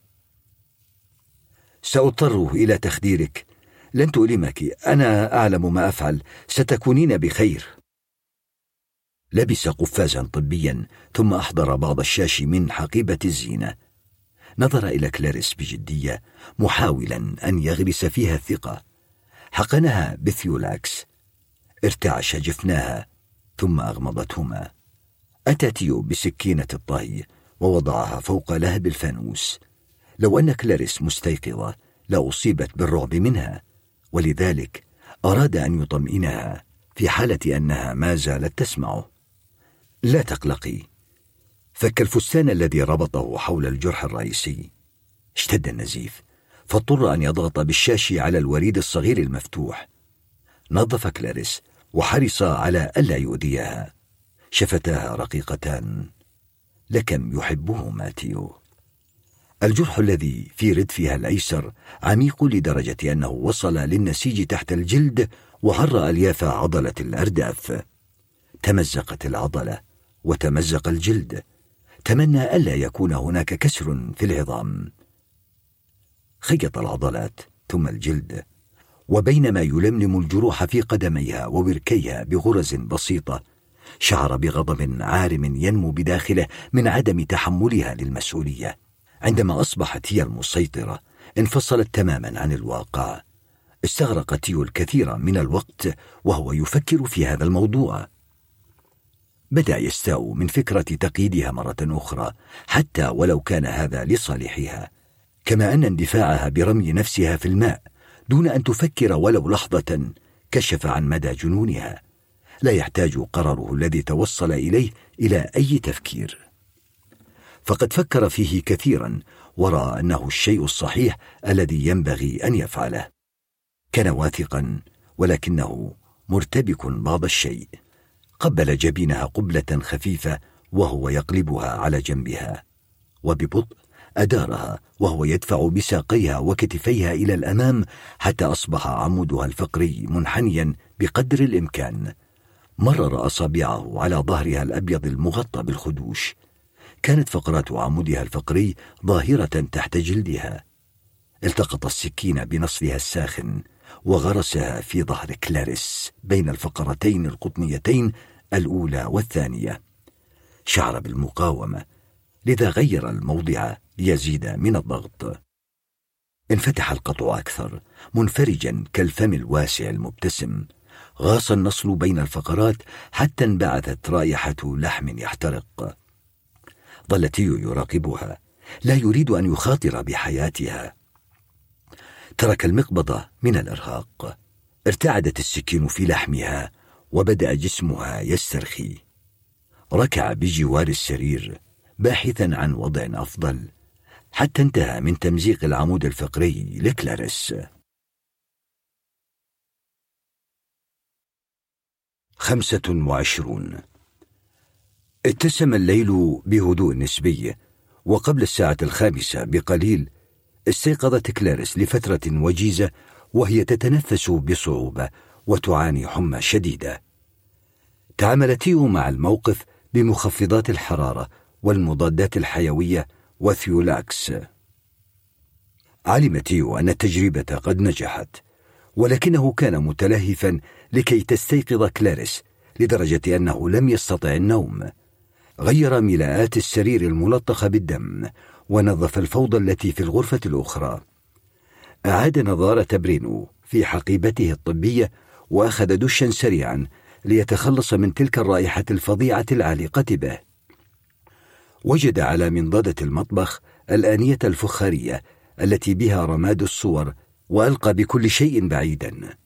سأضطر إلى تخديرك. لن تؤلمك. أنا أعلم ما أفعل. ستكونين بخير. لبس قفازا طبيا ثم أحضر بعض الشاش من حقيبة الزينة. نظر إلى كلاريس بجدية محاولا أن يغرس فيها الثقة. حقنها بثيولاكس. ارتعش جفناها ثم أغمضتهما. اتى تيو بسكينة الطهي ووضعها فوق لهب الفانوس. لو أن كلاريس مستيقظة لأصيبت بالرعب منها. ولذلك أراد أن يطمئنها في حالة أنها ما زالت تسمعه. لا تقلقي. فك الفستان الذي ربطه حول الجرح الرئيسي. اشتد النزيف فاضطر أن يضغط بالشاش على الوريد الصغير المفتوح. نظف كلاريس وحرص على ألا يؤذيها. شفتاها رقيقتان. لكم يحبه ماتيو. الجرح الذي في ردفها الأيسر عميق لدرجة أنه وصل للنسيج تحت الجلد وعر ألياف عضلة الأرداف. تمزقت العضلة وتمزق الجلد. تمنى ألا يكون هناك كسر في العظام. خيط العضلات ثم الجلد وبينما يلملم الجروح في قدميها ووركيها بغرز بسيطة شعر بغضب عارم ينمو بداخله من عدم تحملها للمسؤولية. عندما أصبحت هي المسيطرة انفصلت تماما عن الواقع. استغرق تيو الكثير من الوقت وهو يفكر في هذا الموضوع. بدأ يستاء من فكرة تقييدها مرة أخرى حتى ولو كان هذا لصالحها. كما أن اندفاعها برمي نفسها في الماء دون أن تفكر ولو لحظة كشف عن مدى جنونها. لا يحتاج قراره الذي توصل إليه إلى أي تفكير. فقد فكر فيه كثيرا ورأى أنه الشيء الصحيح الذي ينبغي أن يفعله. كان واثقا ولكنه مرتبك بعض الشيء. قبل جبينها قبلة خفيفة وهو يقلبها على جنبها. وببطء أدارها وهو يدفع بساقيها وكتفيها إلى الأمام حتى أصبح عمودها الفقري منحنيا بقدر الإمكان. مرر أصابعه على ظهرها الأبيض المغطى بالخدوش. كانت فقرات عمودها الفقري ظاهرة تحت جلدها. التقط السكين بنصفها الساخن. وغرسها في ظهر كلاريس بين الفقرتين القطنيتين الأولى والثانية. شعر بالمقاومة لذا غير الموضع ليزيد من الضغط. انفتح القطع أكثر منفرجا كالفم الواسع المبتسم. غاص النصل بين الفقرات حتى انبعثت رائحة لحم يحترق. ظل تيو يراقبها لا يريد أن يخاطر بحياتها. ترك المقبضة من الأرهاق. ارتعدت السكين في لحمها وبدأ جسمها يسترخي. ركع بجوار السرير باحثا عن وضع أفضل حتى انتهى من تمزيق العمود الفقري لكلاريس. خمسة وعشرون. اتسم الليل بهدوء نسبي وقبل الساعة الخامسة بقليل استيقظت كلاريس لفترة وجيزة وهي تتنفس بصعوبة وتعاني حمى شديدة. تعامل تيو مع الموقف بمخفضات الحرارة والمضادات الحيوية وثيولاكس. علم تيو أن التجربة قد نجحت ولكنه كان متلهفا لكي تستيقظ كلاريس لدرجة أنه لم يستطع النوم. غير ملاءات السرير الملطخة بالدم ونظف الفوضى التي في الغرفة الأخرى. أعاد نظارة برينو في حقيبته الطبية وأخذ دشا سريعا ليتخلص من تلك الرائحة الفظيعة العالقة به. وجد على منضدة المطبخ الآنية الفخارية التي بها رماد الصور وألقى بكل شيء بعيدا.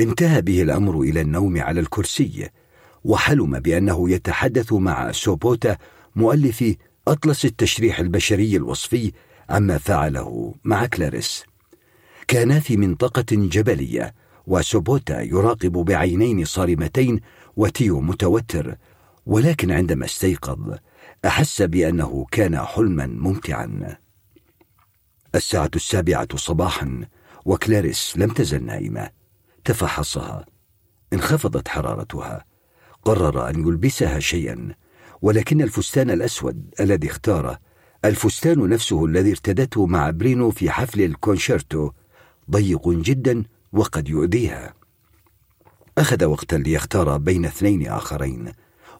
انتهى به الأمر إلى النوم على الكرسي وحلم بأنه يتحدث مع سوبوتا مؤلف أطلس التشريح البشري الوصفي عما فعله مع كلاريس. كانا في منطقة جبلية وسوبوتا يراقب بعينين صارمتين وتيو متوتر ولكن عندما استيقظ أحس بأنه كان حلما ممتعا. الساعة السابعة صباحا وكلاريس لم تزل نائمة. تفحصها. انخفضت حرارتها. قرر أن يلبسها شيئا. ولكن الفستان الأسود الذي اختاره الفستان نفسه الذي ارتدته مع برينو في حفل الكونشيرتو ضيق جدا وقد يؤذيها. أخذ وقتا ليختار بين اثنين آخرين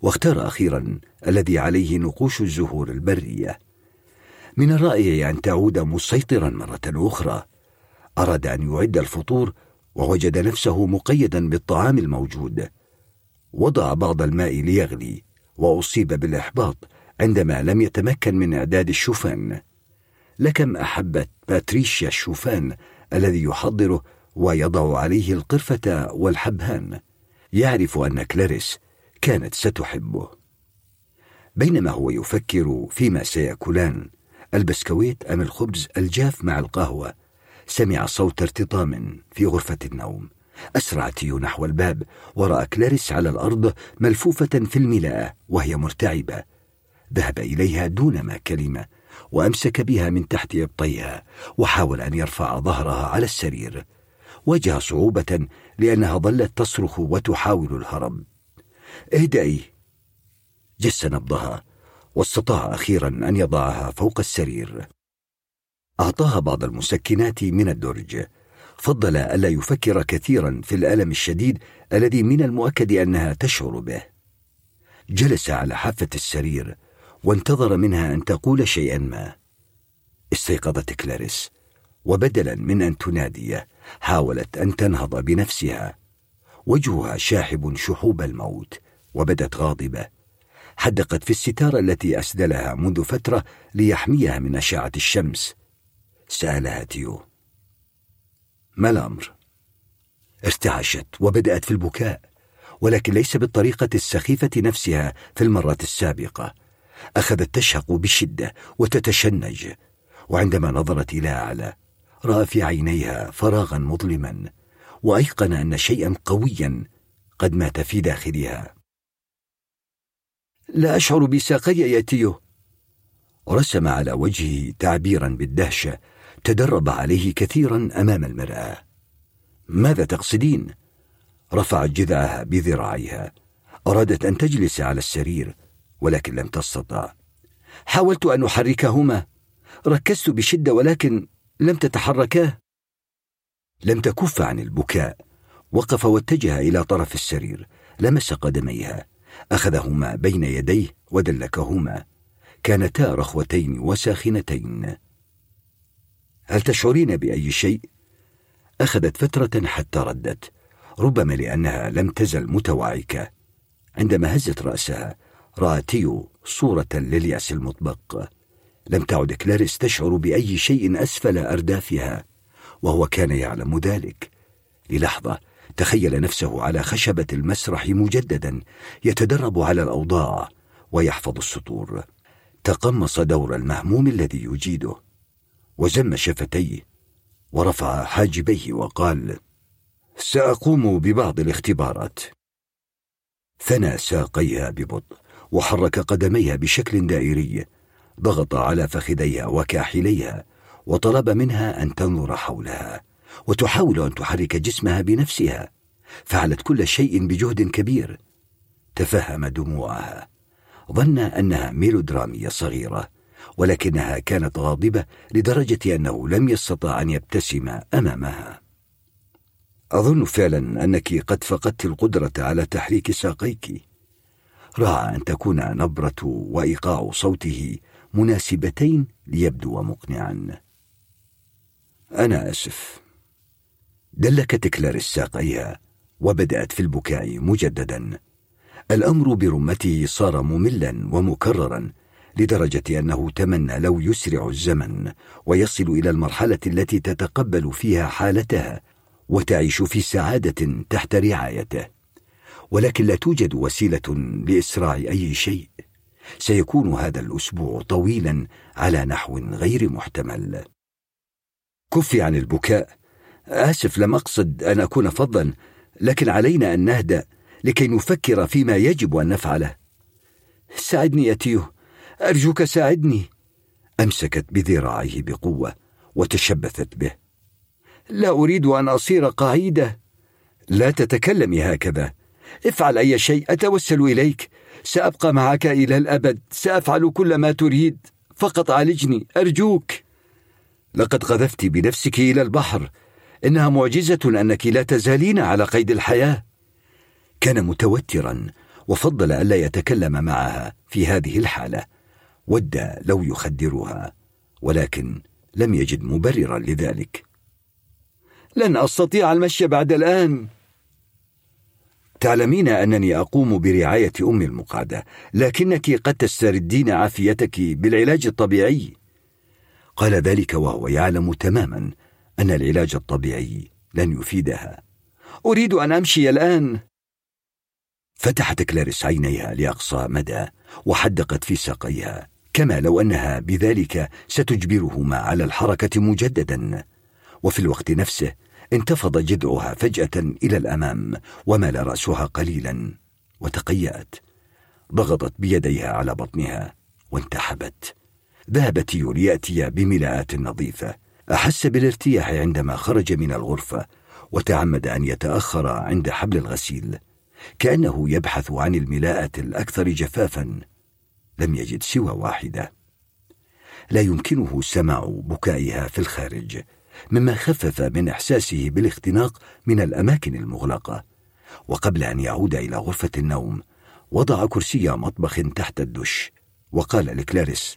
واختار أخيرا الذي عليه نقوش الزهور البرية. من الرائع أن تعود مسيطرا مرة أخرى. أراد أن يعد الفطور ووجد نفسه مقيدا بالطعام الموجود. وضع بعض الماء ليغلي. وأصيب بالإحباط عندما لم يتمكن من إعداد الشوفان. لكم احبت باتريشيا الشوفان الذي يحضره ويضع عليه القرفة والحبهان. يعرف أن كلاريس كانت ستحبه. بينما هو يفكر فيما سيأكلان البسكويت أم الخبز الجاف مع القهوة سمع صوت ارتطام في غرفة النوم. أسرع تيو نحو الباب ورأى كلاريس على الأرض ملفوفة في الملاءة وهي مرتعبة. ذهب إليها دون ما كلمة وأمسك بها من تحت إبطيها وحاول أن يرفع ظهرها على السرير. واجه صعوبة لأنها ظلت تصرخ وتحاول الهرب اهدئي! جس نبضها واستطاع أخيرا أن يضعها فوق السرير. أعطاها بعض المسكنات من الدرج. فضل ألا يفكر كثيرا في الألم الشديد الذي من المؤكد أنها تشعر به. جلس على حافة السرير وانتظر منها أن تقول شيئا ما. استيقظت كلاريس وبدلا من أن تنادي حاولت أن تنهض بنفسها. وجهها شاحب شحوب الموت وبدت غاضبة. حدقت في الستاره التي أسدلها منذ فترة ليحميها من أشعة الشمس. سألها تيو ما الأمر؟ ارتعشت وبدأت في البكاء ولكن ليس بالطريقة السخيفة نفسها في المرة السابقة. أخذت تشهق بشدة وتتشنج وعندما نظرت إلى أعلى رأى في عينيها فراغا مظلما وأيقن أن شيئا قويا قد مات في داخلها. لا أشعر بساقي يا تيو. رسم على وجهه تعبيرا بالدهشة تدرب عليه كثيرا أمام المرأة. ماذا تقصدين؟ رفعت جذعها بذراعيها. أرادت أن تجلس على السرير ولكن لم تستطع. حاولت أن أحركهما. ركزت بشدة ولكن لم تتحركا لم تكف عن البكاء. وقف واتجه إلى طرف السرير. لمس قدميها. أخذهما بين يديه ودلكهما. كانتا رخوتين وساخنتين. هل تشعرين بأي شيء؟ أخذت فترة حتى ردت ربما لأنها لم تزل متوعكة. عندما هزت رأسها رات تيو صورة للياس المطبق. لم تعد كلاريس تشعر بأي شيء أسفل أردافها وهو كان يعلم ذلك. للحظة تخيل نفسه على خشبة المسرح مجددا يتدرب على الأوضاع ويحفظ السطور. تقمص دور المهموم الذي يجيده. وزم شفتيه ورفع حاجبيه وقال سأقوم ببعض الاختبارات. ثنى ساقيها ببطء وحرك قدميها بشكل دائري ضغط على فخذيها وكاحليها وطلب منها أن تنظر حولها وتحاول أن تحرك جسمها بنفسها فعلت كل شيء بجهد كبير. تفهم دموعها ظن أنها ميلودرامية صغيرة. ولكنها كانت غاضبة لدرجة أنه لم يستطع أن يبتسم أمامها. أظن فعلا أنك قد فقدت القدرة على تحريك ساقيك. راعى أن تكون نبرة وإيقاع صوته مناسبتين ليبدو مقنعا. أنا آسف. دلكت كلاريس ساقيها وبدأت في البكاء مجددا. الأمر برمته صار مملا ومكررا. لدرجة أنه تمنى لو يسرع الزمن ويصل إلى المرحلة التي تتقبل فيها حالتها وتعيش في سعادة تحت رعايته. ولكن لا توجد وسيلة لإسراع أي شيء. سيكون هذا الأسبوع طويلا على نحو غير محتمل. كفي عن البكاء. آسف لم أقصد أن أكون فظا لكن علينا أن نهدأ لكي نفكر فيما يجب أن نفعله. ساعدني تيو أرجوك ساعدني. أمسكت بذراعيه بقوة وتشبثت به. لا أريد أن أصير قعيدة. لا تتكلمي هكذا. افعل أي شيء أتوسل إليك. سأبقى معك إلى الأبد. سأفعل كل ما تريد. فقط عالجني. أرجوك. لقد قذفت بنفسك إلى البحر. إنها معجزة أنك لا تزالين على قيد الحياة. كان متوترا وفضل ألا يتكلم معها في هذه الحالة. ود لو يخدرها ولكن لم يجد مبررا لذلك. لن أستطيع المشي بعد الآن. تعلمين أنني أقوم برعاية ام المقعده لكنك قد تستردين عافيتك بالعلاج الطبيعي. قال ذلك وهو يعلم تماما أن العلاج الطبيعي لن يفيدها. أريد أن أمشي الآن. فتحت كلاريس عينيها لأقصى مدى وحدقت في ساقيها. كما لو أنها بذلك ستجبرهما على الحركة مجددا. وفي الوقت نفسه انتفض جذعها فجأة إلى الأمام ومال رأسها قليلا وتقيأت. ضغطت بيديها على بطنها وانتحبت. ذهبت ليأتي بملاءات نظيفة. أحس بالارتياح عندما خرج من الغرفة وتعمد أن يتأخر عند حبل الغسيل. كأنه يبحث عن الملاءة الأكثر جفافا. لم يجد سوى واحدة. لا يمكنه سماع بكائها في الخارج مما خفف من إحساسه بالاختناق من الأماكن المغلقة. وقبل أن يعود إلى غرفة النوم وضع كرسي مطبخ تحت الدش وقال لكلاريس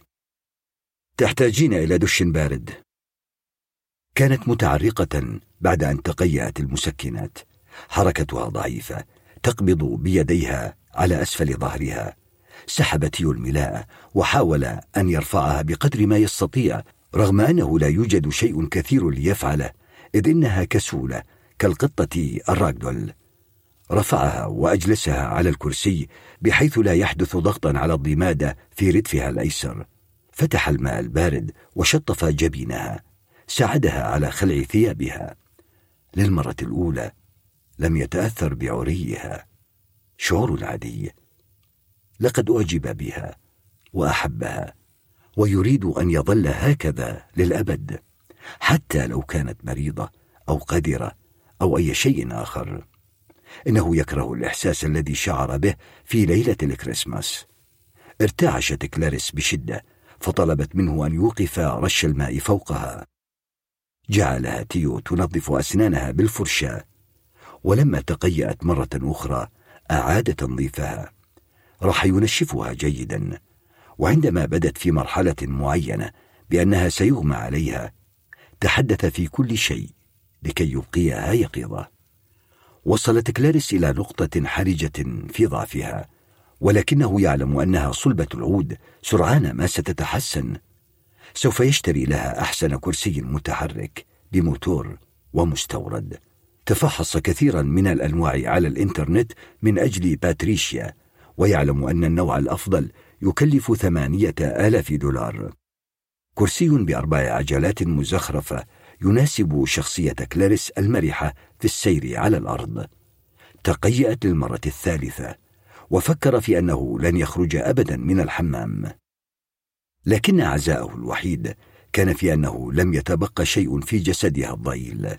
تحتاجين إلى دش بارد. كانت متعرقة بعد أن تقيأت المسكنات حركتها ضعيفة تقبض بيديها على أسفل ظهرها. سحب تيو الملاءة وحاول أن يرفعها بقدر ما يستطيع رغم أنه لا يوجد شيء كثير ليفعله إذ إنها كسولة كالقطة الراجدول رفعها وأجلسها على الكرسي بحيث لا يحدث ضغطا على الضمادة في ردفها الأيسر. فتح الماء البارد وشطف جبينها. ساعدها على خلع ثيابها. للمرة الأولى لم يتأثر بعريها. شعور عادي لقد أعجب بها وأحبها ويريد أن يظل هكذا للأبد حتى لو كانت مريضة أو قذرة أو أي شيء آخر. إنه يكره الإحساس الذي شعر به في ليلة الكريسماس. ارتعشت كلاريس بشدة فطلبت منه أن يوقف رش الماء فوقها. جعلها تيو تنظف أسنانها بالفرشاة ولما تقيأت مرة أخرى أعاد تنظيفها. راح ينشفها جيدا. وعندما بدت في مرحلة معينة بأنها سيغمى عليها تحدث في كل شيء لكي يبقيها يقظة. وصلت كلاريس إلى نقطة حرجة في ضعفها ولكنه يعلم أنها صلبة العود سرعان ما ستتحسن. سوف يشتري لها أحسن كرسي متحرك بموتور ومستورد. تفحص كثيرا من الأنواع على الإنترنت من أجل باتريشيا. ويعلم أن النوع الأفضل يكلف ثمانية آلاف دولار. كرسي بأربع عجلات مزخرفة يناسب شخصية كلاريس المرحة في السير على الأرض. تقيأت للمرة الثالثة وفكر في أنه لن يخرج أبدا من الحمام. لكن عزاءه الوحيد كان في أنه لم يتبقى شيء في جسدها الضئيل.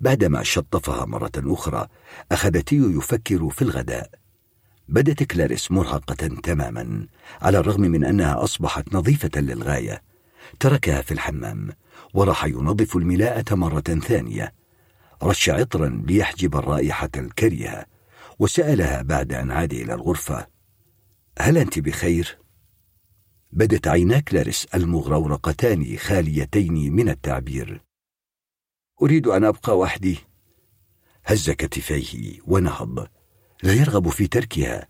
بعدما شطفها مرة أخرى أخذ تيو يفكر في الغداء. بدت كلاريس مرهقة تماما على الرغم من أنها أصبحت نظيفة للغاية. تركها في الحمام وراح ينظف الملاءة مرة ثانية. رش عطرا ليحجب الرائحة الكريهة وسألها بعد أن عاد إلى الغرفة. هل أنت بخير؟ بدت عينا كلاريس المغرورقتان خاليتين من التعبير. أريد أن أبقى وحدي. هز كتفيه ونهض. لا يرغب في تركها.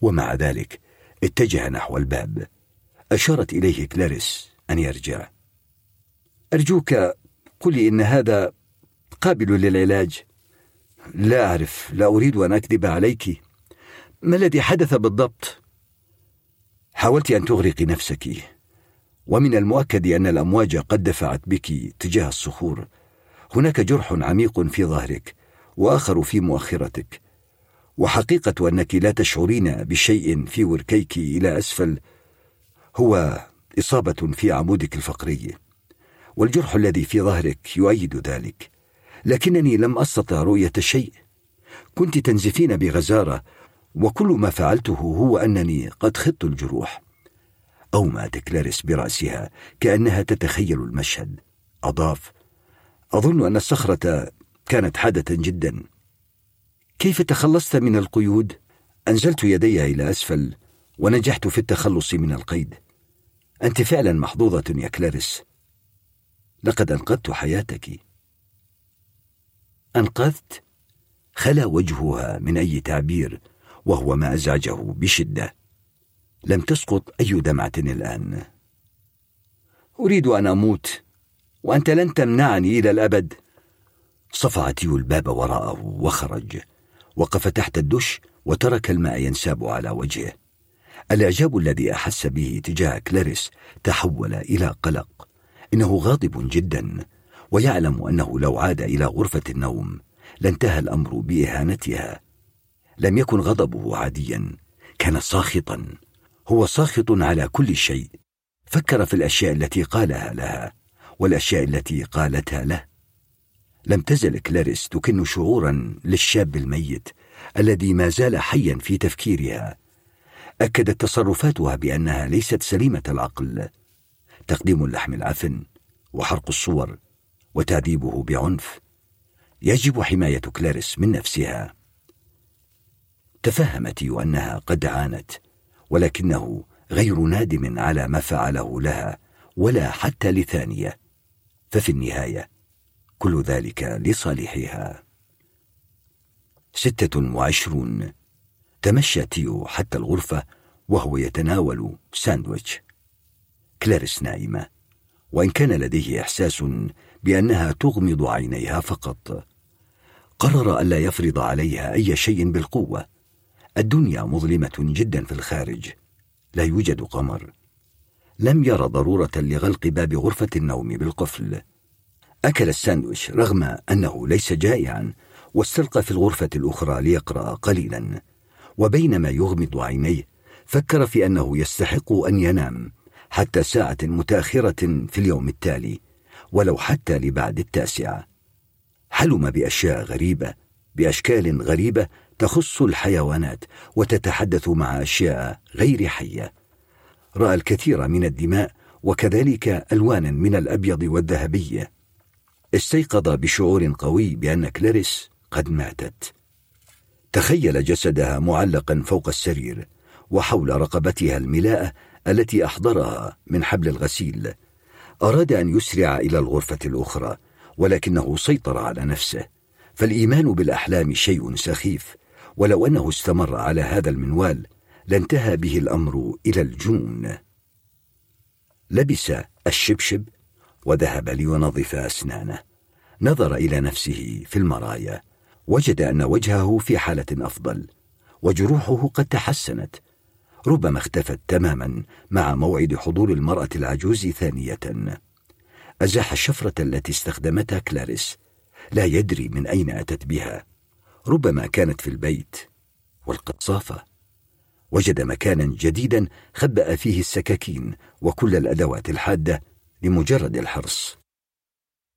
ومع ذلك اتجه نحو الباب. أشارت إليه كلاريس أن يرجع. أرجوك قل إن هذا قابل للعلاج. لا أعرف لا أريد أن أكذب عليك. ما الذي حدث بالضبط؟ حاولت أن تغرقي نفسك. ومن المؤكد أن الأمواج قد دفعت بك تجاه الصخور. هناك جرح عميق في ظهرك وآخر في مؤخرتك. وحقيقة انك لا تشعرين بشيء في وركيك إلى أسفل هو إصابة في عمودك الفقري والجرح الذي في ظهرك يؤيد ذلك. لكنني لم أستطع رؤية شيء. كنت تنزفين بغزارة وكل ما فعلته هو أنني قد خضت الجروح. أومأت كلاريس برأسها كأنها تتخيل المشهد. أضاف أظن أن الصخرة كانت حادة جدا. كيف تخلصت من القيود؟ أنزلت يدي إلى أسفل ونجحت في التخلص من القيد. أنت فعلا محظوظة يا كلاريس. لقد أنقذت حياتك. أنقذت؟ خلا وجهها من أي تعبير وهو ما أزعجه بشدة. لم تسقط أي دمعة الآن. أريد أن أموت وأنت لن تمنعني إلى الأبد. صفع تيو الباب وراءه وخرج. وقف تحت الدش وترك الماء ينساب على وجهه. الإعجاب الذي أحس به تجاه كلاريس تحول إلى قلق. إنه غاضب جدا ويعلم أنه لو عاد إلى غرفة النوم لانتهى الأمر بإهانتها. لم يكن غضبه عاديا كان ساخطا. هو ساخط على كل شيء. فكر في الأشياء التي قالها لها والأشياء التي قالتها له. لم تزل كلاريس تكن شعورا للشاب الميت الذي ما زال حيا في تفكيرها. أكدت تصرفاتها بأنها ليست سليمة العقل. تقديم اللحم العفن وحرق الصور وتعذيبه بعنف. يجب حماية كلاريس من نفسها. تفهمت أنها قد عانت ولكنه غير نادم على ما فعله لها ولا حتى لثانية. ففي النهاية كل ذلك لصالحها ستة وعشرون. تمشى تيو حتى الغرفة وهو يتناول ساندويتش. كلاريس نائمة وإن كان لديه إحساس بأنها تغمض عينيها فقط. قرر ألا يفرض عليها أي شيء بالقوة. الدنيا مظلمة جدا في الخارج. لا يوجد قمر. لم ير ضرورة لغلق باب غرفة النوم بالقفل. أكل الساندويش رغم أنه ليس جائعا واستلقى في الغرفة الأخرى ليقرأ قليلا. وبينما يغمض عينيه فكر في أنه يستحق أن ينام حتى ساعة متأخرة في اليوم التالي ولو حتى لبعد التاسعة. حلم بأشياء غريبة بأشكال غريبة تخص الحيوانات وتتحدث مع أشياء غير حية. رأى الكثير من الدماء وكذلك ألوانا من الأبيض والذهبي. استيقظ بشعور قوي بأن كلاريس قد ماتت. تخيل جسدها معلقا فوق السرير وحول رقبتها الملاءة التي أحضرها من حبل الغسيل. أراد أن يسرع إلى الغرفة الأخرى ولكنه سيطر على نفسه. فالإيمان بالأحلام شيء سخيف ولو أنه استمر على هذا المنوال لانتهى به الأمر إلى الجنون لبس الشبشب وذهب لينظف أسنانه. نظر إلى نفسه في المرايا. وجد أن وجهه في حالة أفضل وجروحه قد تحسنت. ربما اختفت تماما مع موعد حضور المرأة العجوز ثانية. أزاح الشفرة التي استخدمتها كلاريس. لا يدري من أين أتت بها. ربما كانت في البيت والقصافة. وجد مكانا جديدا خبأ فيه السكاكين وكل الأدوات الحادة لمجرد الحرص.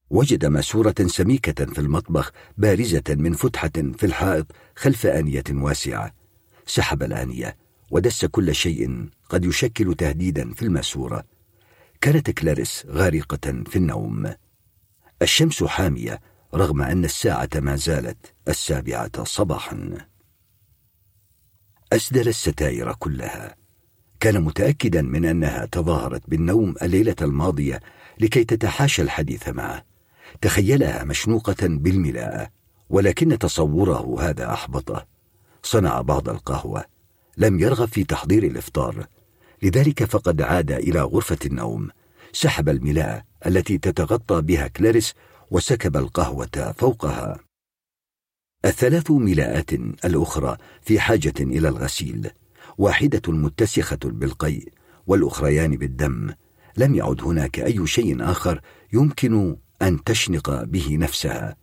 وجد ماسورة سميكة في المطبخ بارزة من فتحة في الحائط خلف آنية واسعة. سحب الآنية ودس كل شيء قد يشكل تهديدا في الماسورة كانت كلاريس غارقة في النوم. الشمس حامية رغم أن الساعة ما زالت السابعة صباحا. أسدل الستائر كلها. كان متأكدا من أنها تظاهرت بالنوم الليلة الماضية لكي تتحاشى الحديث معه. تخيلها مشنوقة بالملاءة ولكن تصوره هذا أحبطه. صنع بعض القهوة. لم يرغب في تحضير الإفطار. لذلك فقد عاد إلى غرفة النوم. سحب الملاءة التي تتغطى بها كلاريس وسكب القهوة فوقها. الثلاث ملاءات الأخرى في حاجة إلى الغسيل. واحدة متسخة بالقيء والأخريان بالدم. لم يعد هناك أي شيء آخر يمكن أن تشنق به نفسها.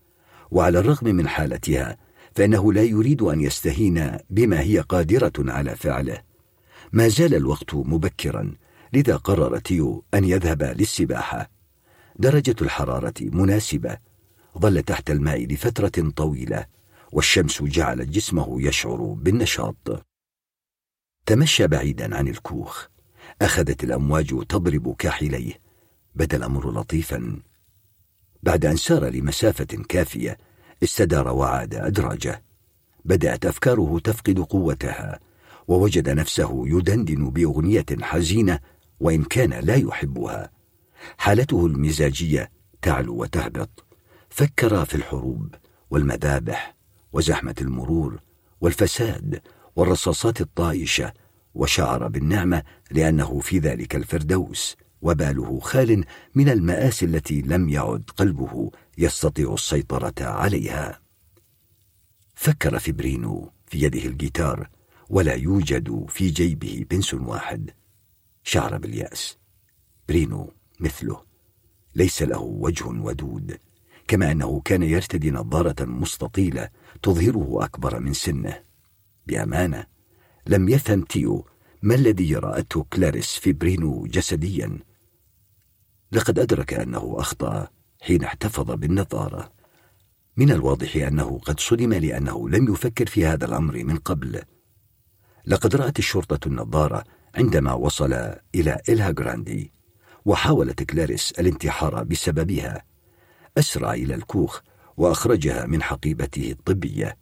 وعلى الرغم من حالتها فإنه لا يريد أن يستهين بما هي قادرة على فعله. ما زال الوقت مبكرا لذا قرر تيو أن يذهب للسباحة. درجة الحرارة مناسبة. ظل تحت الماء لفترة طويلة والشمس جعلت جسمه يشعر بالنشاط. تمشى بعيدا عن الكوخ. أخذت الأمواج تضرب كاحليه. بدأ الأمر لطيفا. بعد أن سار لمسافة كافية استدار وعاد أدراجه. بدأت أفكاره تفقد قوتها ووجد نفسه يدندن بأغنية حزينة وإن كان لا يحبها. حالته المزاجية تعلو وتهبط. فكر في الحروب والمذابح وزحمة المرور والفساد والرصاصات الطائشة وشعر بالنعمة لأنه في ذلك الفردوس وباله خال من المآسي التي لم يعد قلبه يستطيع السيطرة عليها. فكر في برينو في يده الجيتار ولا يوجد في جيبه بنس واحد. شعر باليأس. برينو مثله. ليس له وجه ودود كما أنه كان يرتدي نظارة مستطيلة تظهره أكبر من سنه. بأمانة لم يفهم تيو ما الذي رأته كلاريس في برينو جسديا. لقد أدرك أنه أخطأ حين احتفظ بالنظارة. من الواضح أنه قد صدم لأنه لم يفكر في هذا الأمر من قبل. لقد رأت الشرطة النظارة عندما وصل إلى إلها جراندي وحاولت كلاريس الانتحار بسببها. أسرع إلى الكوخ وأخرجها من حقيبته الطبية.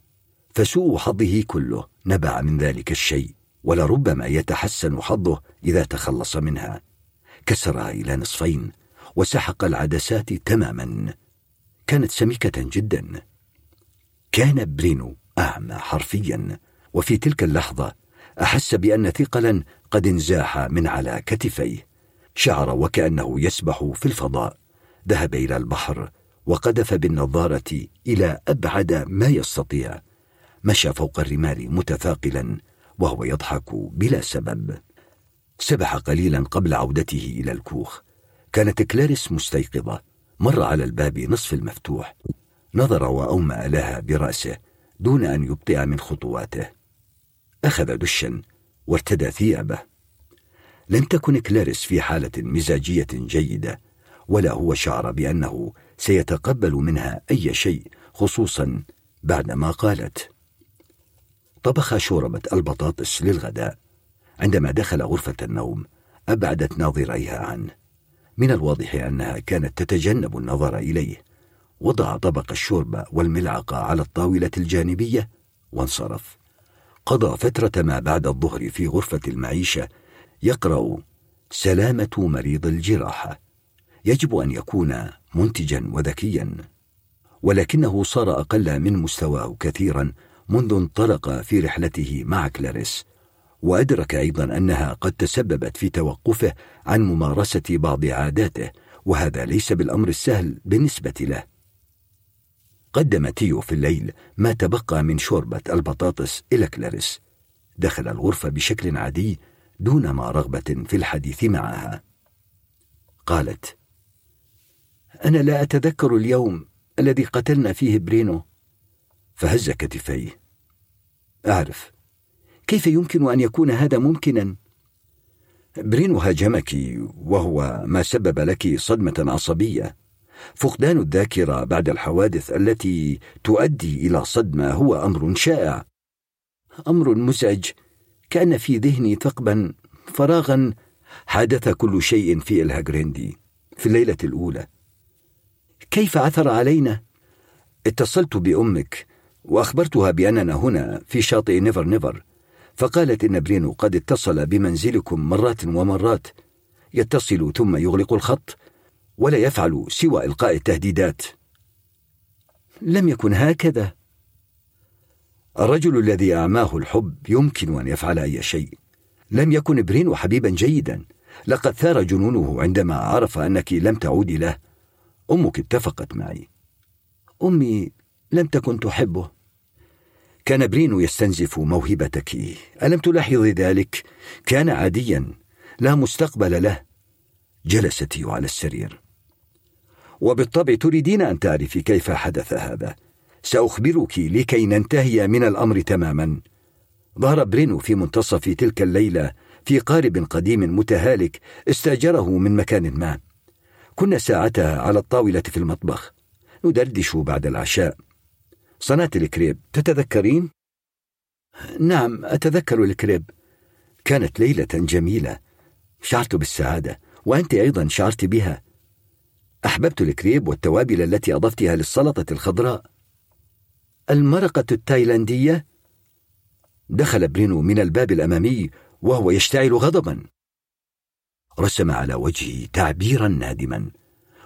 فسوء حظه كله نبع من ذلك الشيء ولربما يتحسن حظه إذا تخلص منها. كسرها إلى نصفين وسحق العدسات تماما. كانت سميكة جدا. كان برينو أعمى حرفيا. وفي تلك اللحظة أحس بأن ثقلا قد انزاح من على كتفيه. شعر وكأنه يسبح في الفضاء. ذهب إلى البحر وقذف بالنظارة إلى أبعد ما يستطيع. مشى فوق الرمال متثاقلا وهو يضحك بلا سبب. سبح قليلا قبل عودته إلى الكوخ. كانت كلاريس مستيقظة. مر على الباب نصف المفتوح. نظر وأومأ لها برأسه دون أن يبطئ من خطواته. أخذ دشا وارتدى ثيابه. لم تكن كلاريس في حالة مزاجية جيدة ولا هو شعر بأنه سيتقبل منها أي شيء خصوصا بعدما قالت. طبخ شوربة البطاطس للغداء. عندما دخل غرفة النوم أبعدت ناظريها عنه. من الواضح أنها كانت تتجنب النظر إليه. وضع طبق الشوربة والملعقة على الطاولة الجانبية وانصرف. قضى فترة ما بعد الظهر في غرفة المعيشة يقرأ سلامة مريض الجراحة يجب أن يكون منتجا وذكيا. ولكنه صار أقل من مستواه كثيرا منذ انطلق في رحلته مع كلاريس. وأدرك أيضا أنها قد تسببت في توقفه عن ممارسة بعض عاداته وهذا ليس بالأمر السهل بالنسبة له. قدم تيو في الليل ما تبقى من شوربة البطاطس إلى كلاريس. دخل الغرفة بشكل عادي دونما رغبة في الحديث معها. قالت أنا لا أتذكر اليوم الذي قتلنا فيه برينو. فهز كتفيه. أعرف. كيف يمكن أن يكون هذا ممكنا؟ برينو هاجمك وهو ما سبب لك صدمة عصبية. فقدان الذاكرة بعد الحوادث التي تؤدي إلى صدمة هو أمر شائع. أمر مزعج كأن في ذهني ثقبا فراغا حدث كل شيء في الهاجريندي في الليلة الأولى. كيف عثر علينا؟ اتصلت بأمك. وأخبرتها بأننا هنا في شاطئ نيفر نيفر فقالت إن برينو قد اتصل بمنزلكم مرات ومرات. يتصل ثم يغلق الخط ولا يفعل سوى إلقاء التهديدات. لم يكن هكذا. الرجل الذي أعماه الحب يمكن أن يفعل أي شيء. لم يكن برينو حبيبا جيدا. لقد ثار جنونه عندما عرف أنك لم تعودي له. أمك اتفقت معي. أمي لم تكن تحبه. كان برينو يستنزف موهبتك. ألم تلاحظي ذلك؟ كان عاديا لا مستقبل له. جلست على السرير. وبالطبع تريدين أن تعرفي كيف حدث هذا. سأخبرك لكي ننتهي من الأمر تماما. ظهر برينو في منتصف تلك الليلة في قارب قديم متهالك استأجره من مكان ما. كنا ساعتها على الطاولة في المطبخ. ندردش بعد العشاء. صنعت الكريب. تتذكرين؟ نعم أتذكر الكريب. كانت ليلة جميلة. شعرت بالسعادة وأنت أيضا شعرت بها. أحببت الكريب والتوابل التي أضفتها للسلطة الخضراء. المرقة التايلاندية؟ دخل برينو من الباب الأمامي وهو يشتعل غضبا. رسم على وجهه تعبيرا نادما.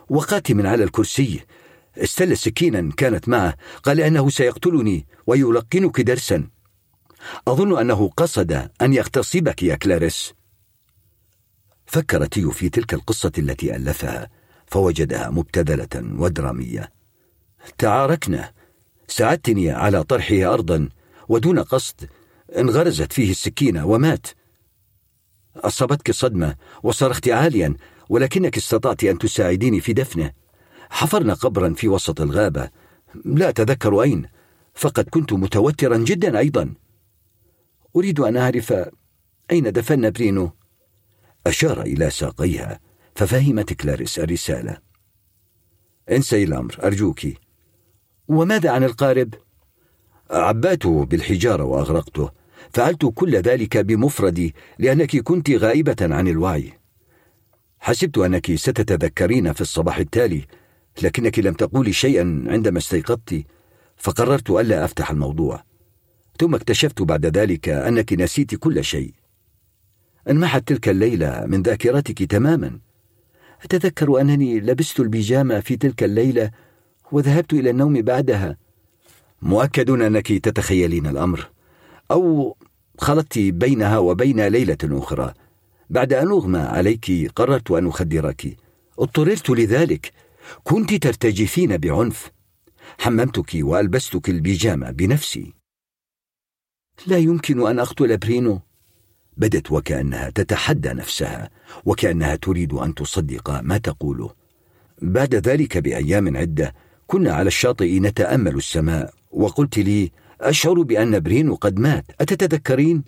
وقاتم على الكرسي استل سكينا كانت معه قال إنه سيقتلني ويلقنك درسا. أظن أنه قصد أن يغتصبك يا كلاريس. فكر تيو في تلك القصة التي ألفها فوجدها مبتذلة ودرامية. تعاركنا ساعدتني على طرحه ارضا ودون قصد انغرزت فيه السكينة ومات. أصابتك صدمة وصرخت عاليا ولكنك استطعت أن تساعديني في دفنه. حفرنا قبرا في وسط الغابة. لا أتذكر أين فقد كنت متوترا جدا أيضا. أريد أن أعرف أين دفن برينو. أشار إلى ساقيها ففهمت كلاريس الرسالة. انسي الأمر أرجوك. وماذا عن القارب؟ عباته بالحجارة وأغرقته فعلت كل ذلك بمفردي لأنك كنت غائبة عن الوعي. حسبت أنك ستتذكرين في الصباح التالي لكنك لم تقولي شيئا عندما استيقظت فقررت الا أفتح الموضوع. ثم اكتشفت بعد ذلك أنك نسيت كل شيء. انمحت تلك الليلة من ذاكرتك تماما. أتذكر أنني لبست البيجامة في تلك الليلة وذهبت إلى النوم بعدها. مؤكد أنك تتخيلين الأمر. أو خلطت بينها وبين ليلة أخرى. بعد أن أغمى عليك قررت أن أخدرك. اضطررت لذلك. كنت ترتجفين بعنف. حممتك والبستك البيجامه بنفسي. لا يمكن أن أقتل برينو. بدت وكأنها تتحدى نفسها وكأنها تريد أن تصدق ما تقوله بعد ذلك بأيام عدة كنا على الشاطئ نتأمل السماء وقلت لي أشعر بأن برينو قد مات أتتذكرين؟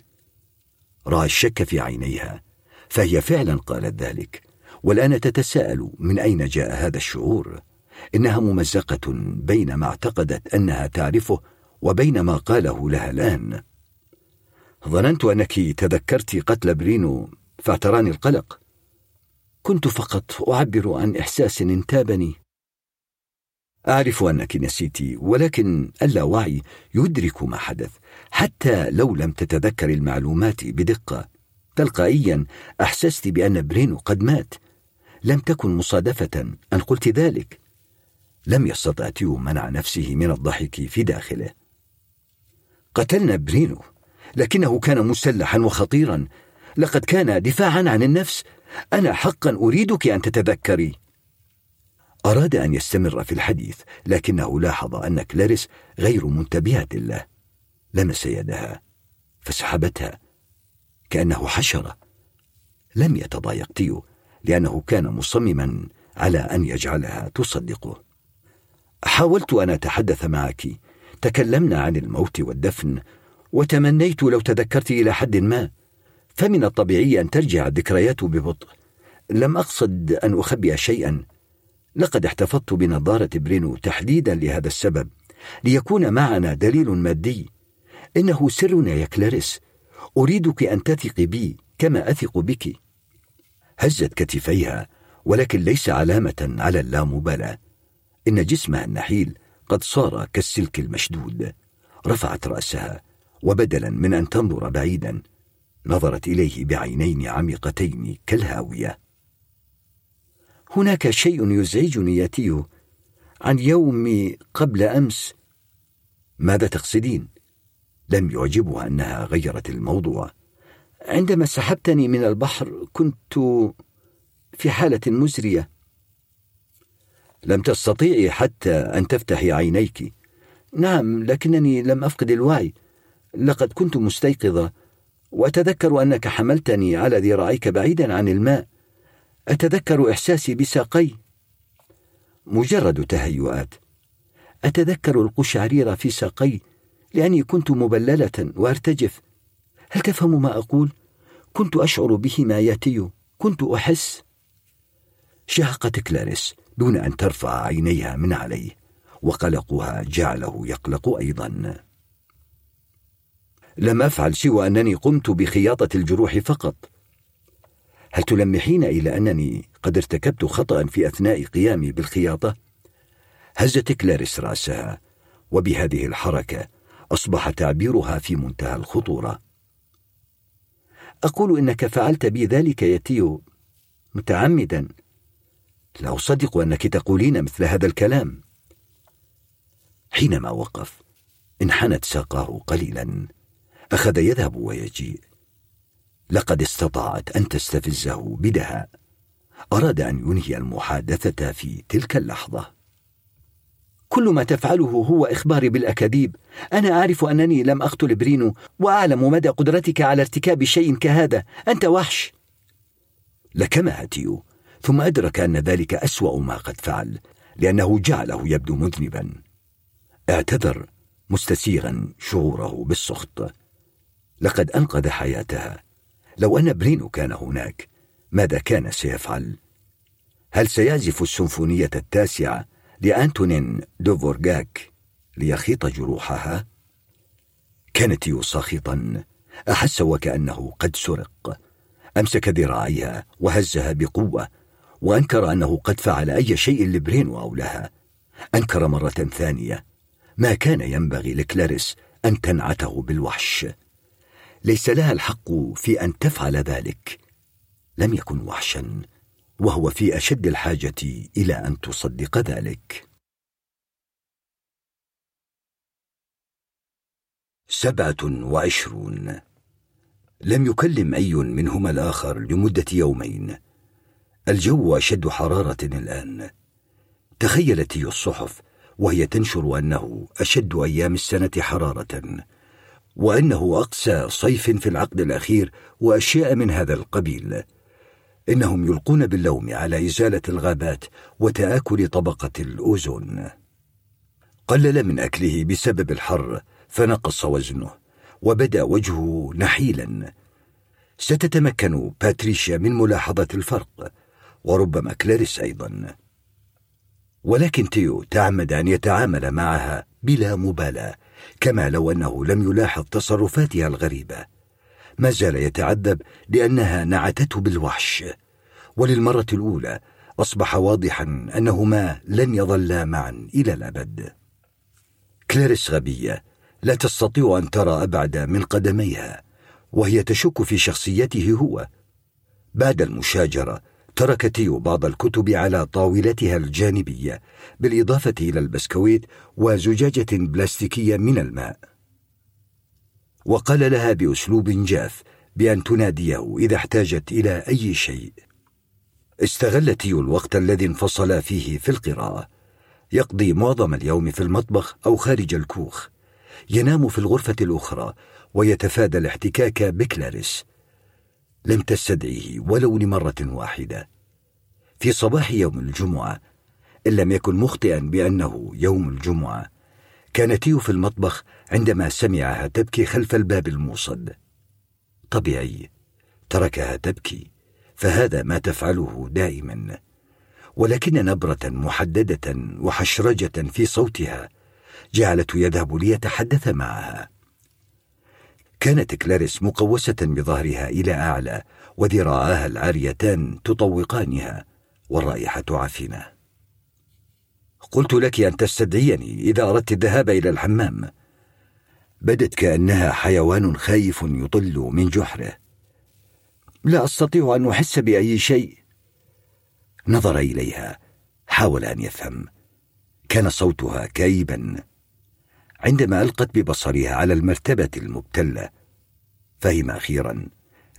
رأى الشك في عينيها فهي فعلا قالت ذلك. والآن تتساءل من أين جاء هذا الشعور؟ إنها ممزقة بين ما اعتقدت أنها تعرفه وبين ما قاله لها الآن. ظننت أنك تذكرت قتل برينو فاعتراني القلق. كنت فقط أعبر عن إحساس انتابني. أعرف أنك نسيت ولكن اللاوعي يدرك ما حدث حتى لو لم تتذكر المعلومات بدقة. تلقائيا أحسست بأن برينو قد مات. لم تكن مصادفة. أن قلت ذلك. لم يستطع تيو منع نفسه من الضحك في داخله. قتلنا برينو لكنه كان مسلحا وخطيرا. لقد كان دفاعا عن النفس. أنا حقا أريدك أن تتذكري. أراد أن يستمر في الحديث لكنه لاحظ أن كلاريس غير منتبهة له. لمس يدها فسحبتها. كأنه حشرة. لم يتضايق تيو. لأنه كان مصمما على أن يجعلها تصدقه. حاولت أن أتحدث معك. تكلمنا عن الموت والدفن وتمنيت لو تذكرت إلى حد ما. فمن الطبيعي أن ترجع الذكريات ببطء. لم أقصد أن أخبئ شيئا. لقد احتفظت بنظارة برينو تحديدا لهذا السبب ليكون معنا دليل مادي. إنه سرنا يا كلاريس. أريدك أن تثقي بي كما أثق بك. هزت كتفيها ولكن ليس علامة على اللامبالاة. إن جسمها النحيل قد صار كالسلك المشدود. رفعت رأسها وبدلا من أن تنظر بعيدا نظرت إليه بعينين عميقتين كالهاوية. هناك شيء يزعجني يا تيو عن يومي قبل أمس. ماذا تقصدين؟ لم يعجبها أنها غيرت الموضوع. عندما سحبتني من البحر كنت في حالة مزرية. لم تستطيعي حتى أن تفتحي عينيك. نعم لكنني لم أفقد الوعي. لقد كنت مستيقظة وأتذكر أنك حملتني على ذراعيك بعيدا عن الماء. أتذكر إحساسي بساقي. مجرد تهيؤات. أتذكر القشعرير في ساقي لأني كنت مبللة وأرتجف. هل تفهم ما أقول؟ كنت أشعر بهما ياتيو كنت أحس شهقت كلاريس دون أن ترفع عينيها من عليه وقلقها جعله يقلق أيضا. لم أفعل سوى أنني قمت بخياطة الجروح فقط. هل تلمحين إلى أنني قد ارتكبت خطأ في أثناء قيامي بالخياطة؟ هزت كلاريس رأسها وبهذه الحركة أصبح تعبيرها في منتهى الخطورة. أقول إنك فعلت بي ذلك يا تيو متعمدا. لا أصدق أنك تقولين مثل هذا الكلام. حينما وقف انحنت ساقاه قليلا أخذ يذهب ويجيء. لقد استطاعت أن تستفزه بدهاء. أراد أن ينهي المحادثة في تلك اللحظة. كل ما تفعله هو اخباري بالأكاذيب. أنا أعرف أنني لم أقتل برينو وأعلم مدى قدرتك على ارتكاب شيء كهذا. أنت وحش. لكمها تيو ثم أدرك أن ذلك أسوأ ما قد فعل لأنه جعله يبدو مذنبا. اعتذر مستسيغا شعوره بالسخط. لقد أنقذ حياتها. لو أن برينو كان هناك ماذا كان سيفعل؟ هل سيعزف السيمفونية التاسعة؟ لأنتونين دفورجاك ليخيط جروحها. كان تيو ساخطا أحس وكأنه قد سرق. أمسك ذراعيها وهزها بقوة وأنكر أنه قد فعل أي شيء لبرينو أو لها أنكر مرة ثانية ما كان ينبغي لكلاريس أن تنعته بالوحش. ليس لها الحق في أن تفعل ذلك. لم يكن وحشا. وهو في أشد الحاجة إلى أن تصدق ذلك. سبعة وعشرون. لم يكلم أي منهما الآخر لمدة يومين. الجو أشد حرارة الآن. تخيلت هي الصحف وهي تنشر أنه أشد أيام السنة حرارة وأنه اقسى صيف في العقد الأخير وأشياء من هذا القبيل. إنهم يلقون باللوم على إزالة الغابات وتآكل طبقة الأوزون. قلل من أكله بسبب الحر فنقص وزنه وبدأ وجهه نحيلا. ستتمكن باتريشيا من ملاحظة الفرق وربما كلاريس أيضا. ولكن تيو تعمد أن يتعامل معها بلا مبالاة كما لو أنه لم يلاحظ تصرفاتها الغريبة. ما زال يتعذب لأنها نعتته بالوحش. وللمرة الأولى أصبح واضحا أنهما لن يظلا معا إلى الأبد. كلاريس غبية لا تستطيع أن ترى أبعد من قدميها وهي تشك في شخصيته هو. بعد المشاجرة ترك تيو بعض الكتب على طاولتها الجانبية بالإضافة إلى البسكويت وزجاجة بلاستيكية من الماء. وقال لها بأسلوب جاف بأن تناديه إذا احتاجت إلى أي شيء. استغل تيو الوقت الذي انفصل فيه في القراءة. يقضي معظم اليوم في المطبخ أو خارج الكوخ. ينام في الغرفة الأخرى ويتفادى الاحتكاك بكلاريس. لم تستدعيه ولو لمرة واحدة. في صباح يوم الجمعة إن لم يكن مخطئا بأنه يوم الجمعة كان تيو في المطبخ عندما سمعها تبكي خلف الباب الموصد طبيعي تركها تبكي فهذا ما تفعله دائما. ولكن نبرة محددة وحشرجة في صوتها جعلته يذهب ليتحدث معها. كانت كلاريس مقوسة بظهرها إلى أعلى وذراعاها العاريتان تطوقانها والرائحة عفنة قلت لك أن تستدعيني إذا أردت الذهاب إلى الحمام. بدت كأنها حيوان خايف يطل من جحره. لا أستطيع أن أحس بأي شيء. نظر إليها حاول أن يفهم. كان صوتها كئيبا. عندما ألقت ببصرها على المرتبة المبتلة فهم أخيرا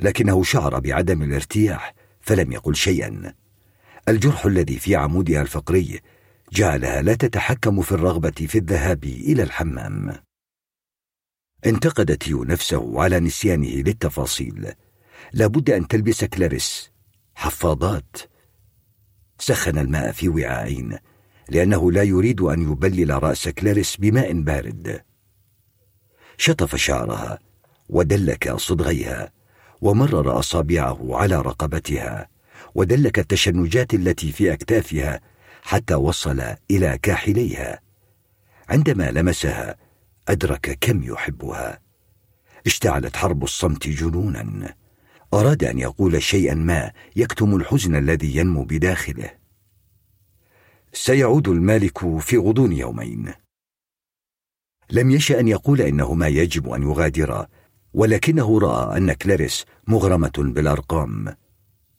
لكنه شعر بعدم الارتياح فلم يقل شيئا. الجرح الذي في عمودها الفقري جعلها لا تتحكم في الرغبة في الذهاب إلى الحمام. انتقد تيو نفسه على نسيانه للتفاصيل. لابد أن تلبس كلاريس. حفاضات. سخن الماء في وعاءين لأنه لا يريد أن يبلل رأس كلاريس بماء بارد. شطف شعرها ودلك صدغيها ومرر أصابعه على رقبتها ودلك التشنجات التي في أكتافها حتى وصل إلى كاحليها. عندما لمسها أدرك كم يحبها. اشتعلت حرب الصمت جنونا. أراد أن يقول شيئا ما يكتم الحزن الذي ينمو بداخله. سيعود المالك في غضون يومين. لم يشأ أن يقول إنه ما يجب أن يغادر ولكنه رأى أن كلاريس مغرمة بالأرقام.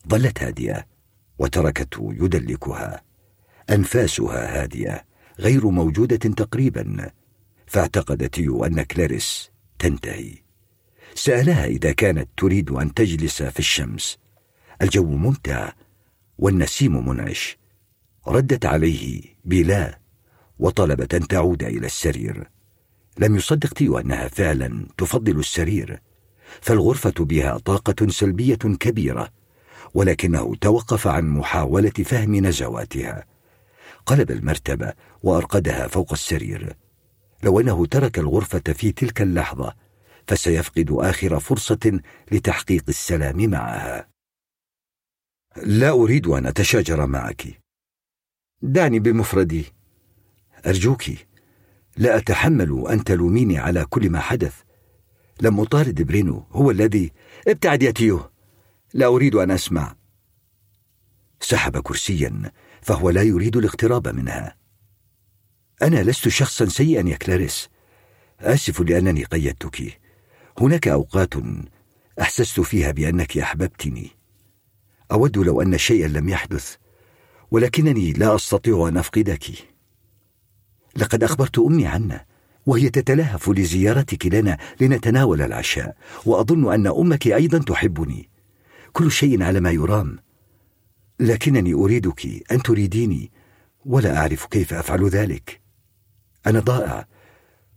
ظلت هادئة وتركته يدلكها. أنفاسها هادئة غير موجودة تقريبا. فاعتقد تيو أن كلاريس تنتهي. سألها إذا كانت تريد أن تجلس في الشمس. الجو ممتع والنسيم منعش. ردت عليه بلا وطلبت أن تعود إلى السرير. لم يصدق تيو أنها فعلا تفضل السرير. فالغرفة بها طاقة سلبية كبيرة ولكنه توقف عن محاولة فهم نزواتها. قلب المرتبة وأرقدها فوق السرير. لو أنه ترك الغرفة في تلك اللحظة فسيفقد آخر فرصة لتحقيق السلام معها. لا أريد أن أتشاجر معك. دعني بمفردي. أرجوك لا أتحمل أن تلوميني على كل ما حدث. لم أطارد برينو هو الذي ابتعد يا تيو. لا أريد أن أسمع. سحب كرسيا فهو لا يريد الاقتراب منها. أنا لست شخصا سيئا يا كلاريس. آسف لأنني قيدتك. هناك أوقات أحسست فيها بأنك أحببتني. أود لو أن شيئا لم يحدث ولكنني لا أستطيع أن أفقدك. لقد أخبرت أمي عنا وهي تتلهف لزيارتك لنا لنتناول العشاء وأظن أن أمك أيضا تحبني. كل شيء على ما يرام. لكنني أريدك أن تريديني ولا أعرف كيف أفعل ذلك. أنا ضائع.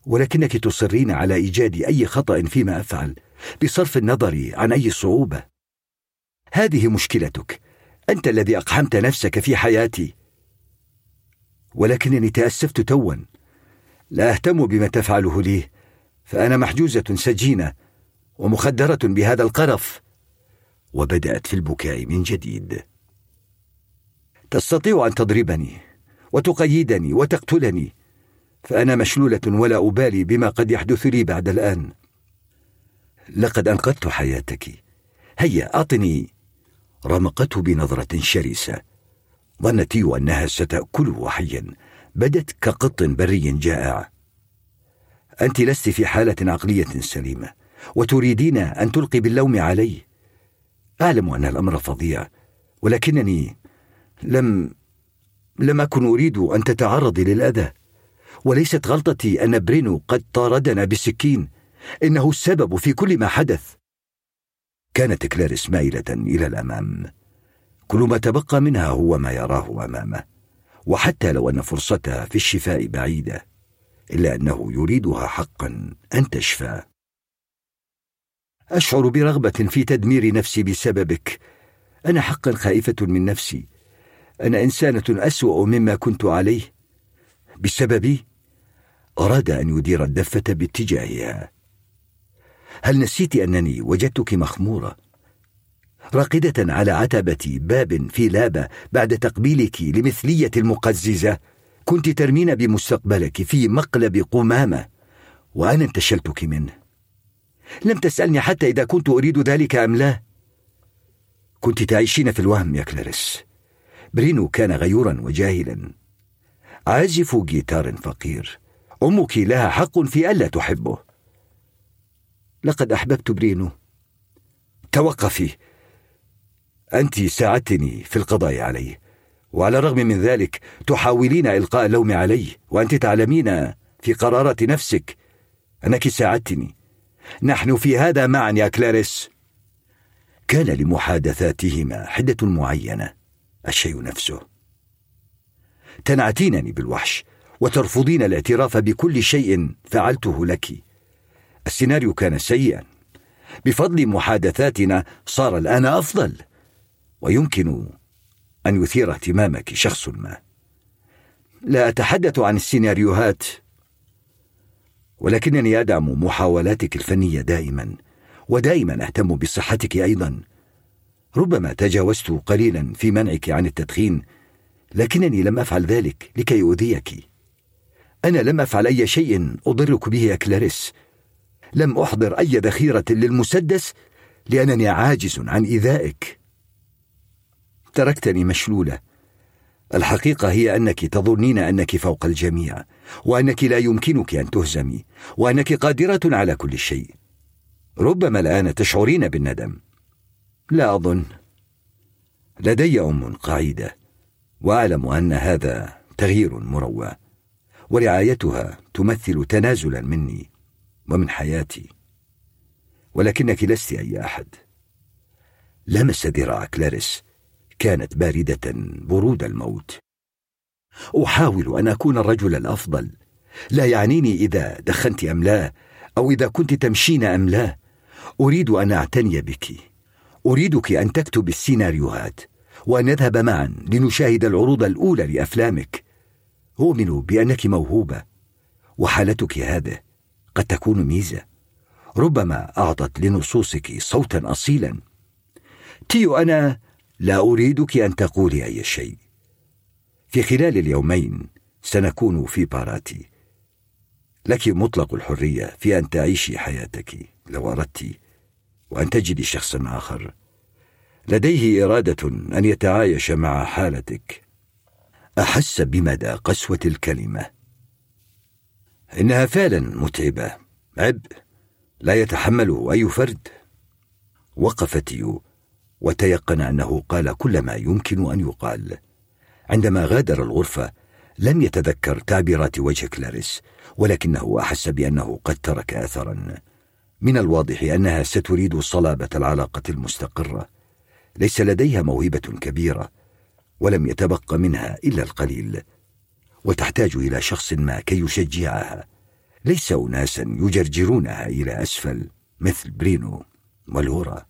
ولكنك تصرين على إيجاد أي خطأ فيما أفعل بصرف النظر عن أي صعوبة. هذه مشكلتك. أنت الذي أقحمت نفسك في حياتي. ولكنني تأسفت توا. لا أهتم بما تفعله لي فأنا محجوزة سجينة ومخدرة بهذا القرف. وبدأت في البكاء من جديد. تستطيع أن تضربني وتقيدني وتقتلني. فأنا مشلولة ولا أبالي بما قد يحدث لي بعد الآن. لقد أنقذت حياتك. هيا أعطني رمقته بنظرة شرسة. ظنت أنها ستأكله حيا بدت كقط بري جائع. أنت لست في حالة عقلية سليمة وتريدين أن تلقي باللوم علي. أعلم أن الأمر فظيع ولكنني لم لم أكن أريد أن تتعرضي للأذى. وليست غلطتي أن برينو قد طاردنا بالسكين. إنه السبب في كل ما حدث. كانت كلاريس مائلة إلى الأمام. كل ما تبقى منها هو ما يراه أمامه. وحتى لو أن فرصتها في الشفاء بعيدة. إلا أنه يريدها حقا أن تشفى. أشعر برغبة في تدمير نفسي بسببك. أنا حقا خائفة من نفسي. أنا إنسانة أسوأ مما كنت عليه. بسببي أراد أن يدير الدفة باتجاهها. هل نسيت أنني وجدتك مخمورة؟ راقدة على عتبة باب في لابة بعد تقبيلك لمثلية المقززة. كنت ترمين بمستقبلك في مقلب قمامة وأنا انتشلتك منه. لم تسألني حتى إذا كنت أريد ذلك أم لا. كنت تعيشين في الوهم يا كلاريس. برينو كان غيورا وجاهلا. عازف جيتار فقير. أمك لها حق في ألا تحبه. لقد أحببت برينو. توقفي. أنت ساعدتني في القضاء عليه وعلى الرغم من ذلك تحاولين إلقاء اللوم علي وأنت تعلمين في قرارة نفسك أنك ساعدتني. نحن في هذا معا يا كلاريس. كان لمحادثاتهما حدة معينة الشيء نفسه. تنعتينني بالوحش. وترفضين الاعتراف بكل شيء فعلته لك. السيناريو كان سيئا. بفضل محادثاتنا صار الآن أفضل. ويمكن أن يثير اهتمامك شخص ما. لا أتحدث عن السيناريوهات ولكنني أدعم محاولاتك الفنية دائما ودائما أهتم بصحتك أيضا. ربما تجاوزت قليلا في منعك عن التدخين لكنني لم أفعل ذلك لكي أؤذيك. أنا لم أفعل أي شيء أضرك به يا كلاريس. لم أحضر أي ذخيرة للمسدس لأنني عاجز عن إيذائك. تركتني مشلولة. الحقيقة هي أنك تظنين أنك فوق الجميع وأنك لا يمكنك أن تهزمي وأنك قادرة على كل شيء. ربما الآن تشعرين بالندم. لا أظن. لدي أم قعيدة وأعلم أن هذا تغيير مروى. ورعايتها تمثل تنازلا مني ومن حياتي ولكنك لست أي أحد. لمس ذراع كلاريس كانت باردة برود الموت. أحاول أن أكون الرجل الأفضل. لا يعنيني إذا دخنت أم لا أو إذا كنت تمشين أم لا. أريد أن أعتني بك. أريدك أن تكتب السيناريوهات وأن نذهب معا لنشاهد العروض الأولى لأفلامك. أؤمن بأنك موهوبة وحالتك هذه قد تكون ميزة. ربما أعطت لنصوصك صوتا اصيلا. تيو أنا لا أريدك أن تقولي أي شيء. في خلال اليومين سنكون في باراتي. لك مطلق الحرية في أن تعيشي حياتك لو أردت وأن تجدي شخصا آخر. لديه إرادة أن يتعايش مع حالتك. أحس بمدى قسوة الكلمة. إنها فعلا متعبة. عبء لا يتحمله أي فرد. وقف تيو وتيقن أنه قال كل ما يمكن أن يقال. عندما غادر الغرفة لم يتذكر تعبيرات وجه كلاريس ولكنه أحس بأنه قد ترك اثرا. من الواضح أنها ستريد صلابة العلاقة المستقرة. ليس لديها موهبة كبيرة. ولم يتبق منها إلا القليل وتحتاج إلى شخص ما كي يشجعها. ليس اناسا يجرجرونها إلى أسفل مثل برينو ولورا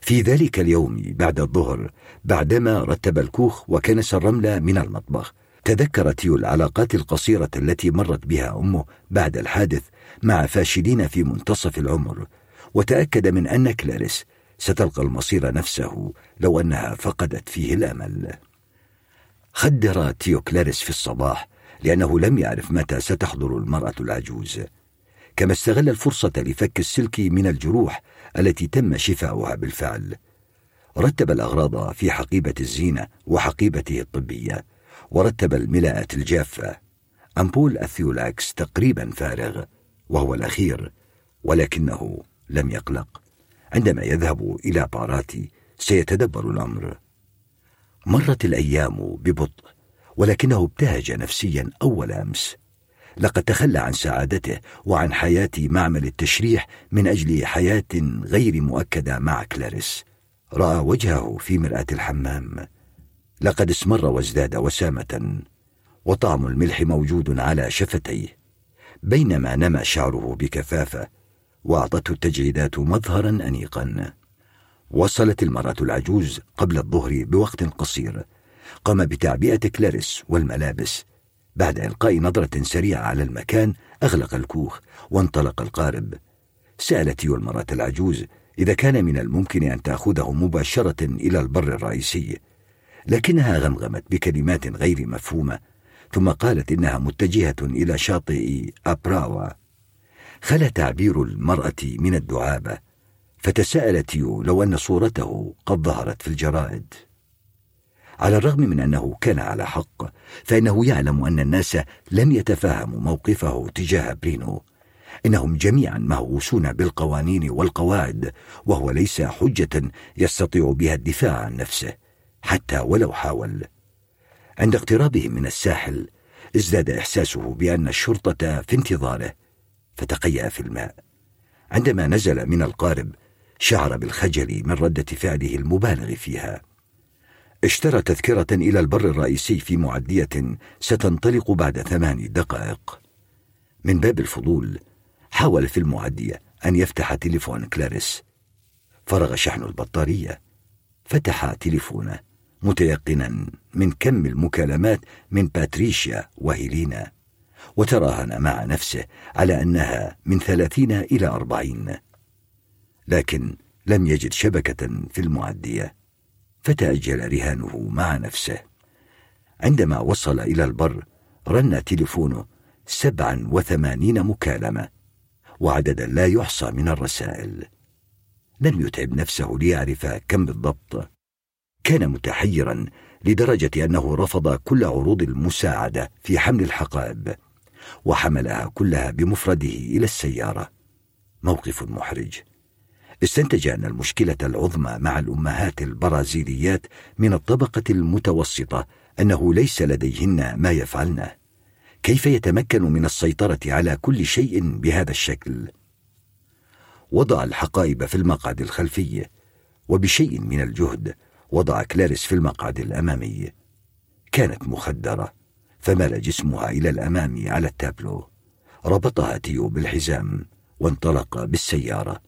في ذلك اليوم بعد الظهر بعدما رتب الكوخ وكنس الرمل من المطبخ تذكر تيو العلاقات القصيرة التي مرت بها أمه بعد الحادث مع فاشلين في منتصف العمر وتأكد من أن كلاريس ستلقى المصير نفسه لو أنها فقدت فيه الأمل. خدر تيو كلاريس في الصباح لأنه لم يعرف متى ستحضر المرأة العجوز. كما استغل الفرصة لفك السلك من الجروح التي تم شفاؤها بالفعل. رتب الأغراض في حقيبة الزينة وحقيبته الطبية ورتب الملاءات الجافة. أمبول أثيولاكس تقريبا فارغ وهو الأخير ولكنه لم يقلق. عندما يذهب إلى باراتي سيتدبر الأمر. مرت الأيام ببطء ولكنه ابتهج نفسيا أول أمس. لقد تخلى عن سعادته وعن حياة معمل التشريح من أجل حياة غير مؤكدة مع كلاريس. رأى وجهه في مرآة الحمام. لقد اسمر وازداد وسامة وطعم الملح موجود على شفتيه. بينما نمى شعره بكثافة وأعطته التجعيدات مظهرا أنيقا. وصلت المرأة العجوز قبل الظهر بوقت قصير. قام بتعبئة كلاريس والملابس. بعد إلقاء نظرة سريعة على المكان أغلق الكوخ وانطلق القارب. سألت يو المرأة العجوز إذا كان من الممكن أن تأخذه مباشرة إلى البر الرئيسي. لكنها غمغمت بكلمات غير مفهومة ثم قالت إنها متجهة إلى شاطئ أبراوا. خلا تعبير المرأة من الدعابة. فتساءلت يو لو أن صورته قد ظهرت في الجرائد. على الرغم من أنه كان على حق فإنه يعلم أن الناس لن يتفهموا موقفه تجاه برينو. إنهم جميعا مهووسون بالقوانين والقواعد وهو ليس حجة يستطيع بها الدفاع عن نفسه حتى ولو حاول. عند اقترابهم من الساحل ازداد إحساسه بأن الشرطة في انتظاره. فتقيأ في الماء. عندما نزل من القارب شعر بالخجل من ردة فعله المبالغ فيها. اشترى تذكرة إلى البر الرئيسي في معدية ستنطلق بعد ثمان دقائق. من باب الفضول حاول في المعدية أن يفتح تليفون كلاريس. فرغ شحن البطارية. فتح تليفونه متيقنا من كم المكالمات من باتريشيا وهيلينا. وتراهن مع نفسه على أنها من ثلاثين إلى أربعين. لكن لم يجد شبكة في المعدية فتأجل رهانه مع نفسه. عندما وصل إلى البر رن تلفونه سبعا وثمانين مكالمة وعددا لا يحصى من الرسائل. لم يتعب نفسه ليعرف كم بالضبط. كان متحيرا لدرجة أنه رفض كل عروض المساعدة في حمل الحقائب. وحملها كلها بمفرده إلى السيارة. موقف محرج. استنتج أن المشكلة العظمى مع الأمهات البرازيليات من الطبقة المتوسطة أنه ليس لديهن ما يفعلنه كيف يتمكن من السيطرة على كل شيء بهذا الشكل؟ وضع الحقائب في المقعد الخلفي. وبشيء من الجهد وضع كلاريس في المقعد الأمامي. كانت مخدرة. فمال جسمها إلى الأمام على التابلو. ربطها تيو بالحزام وانطلق بالسيارة.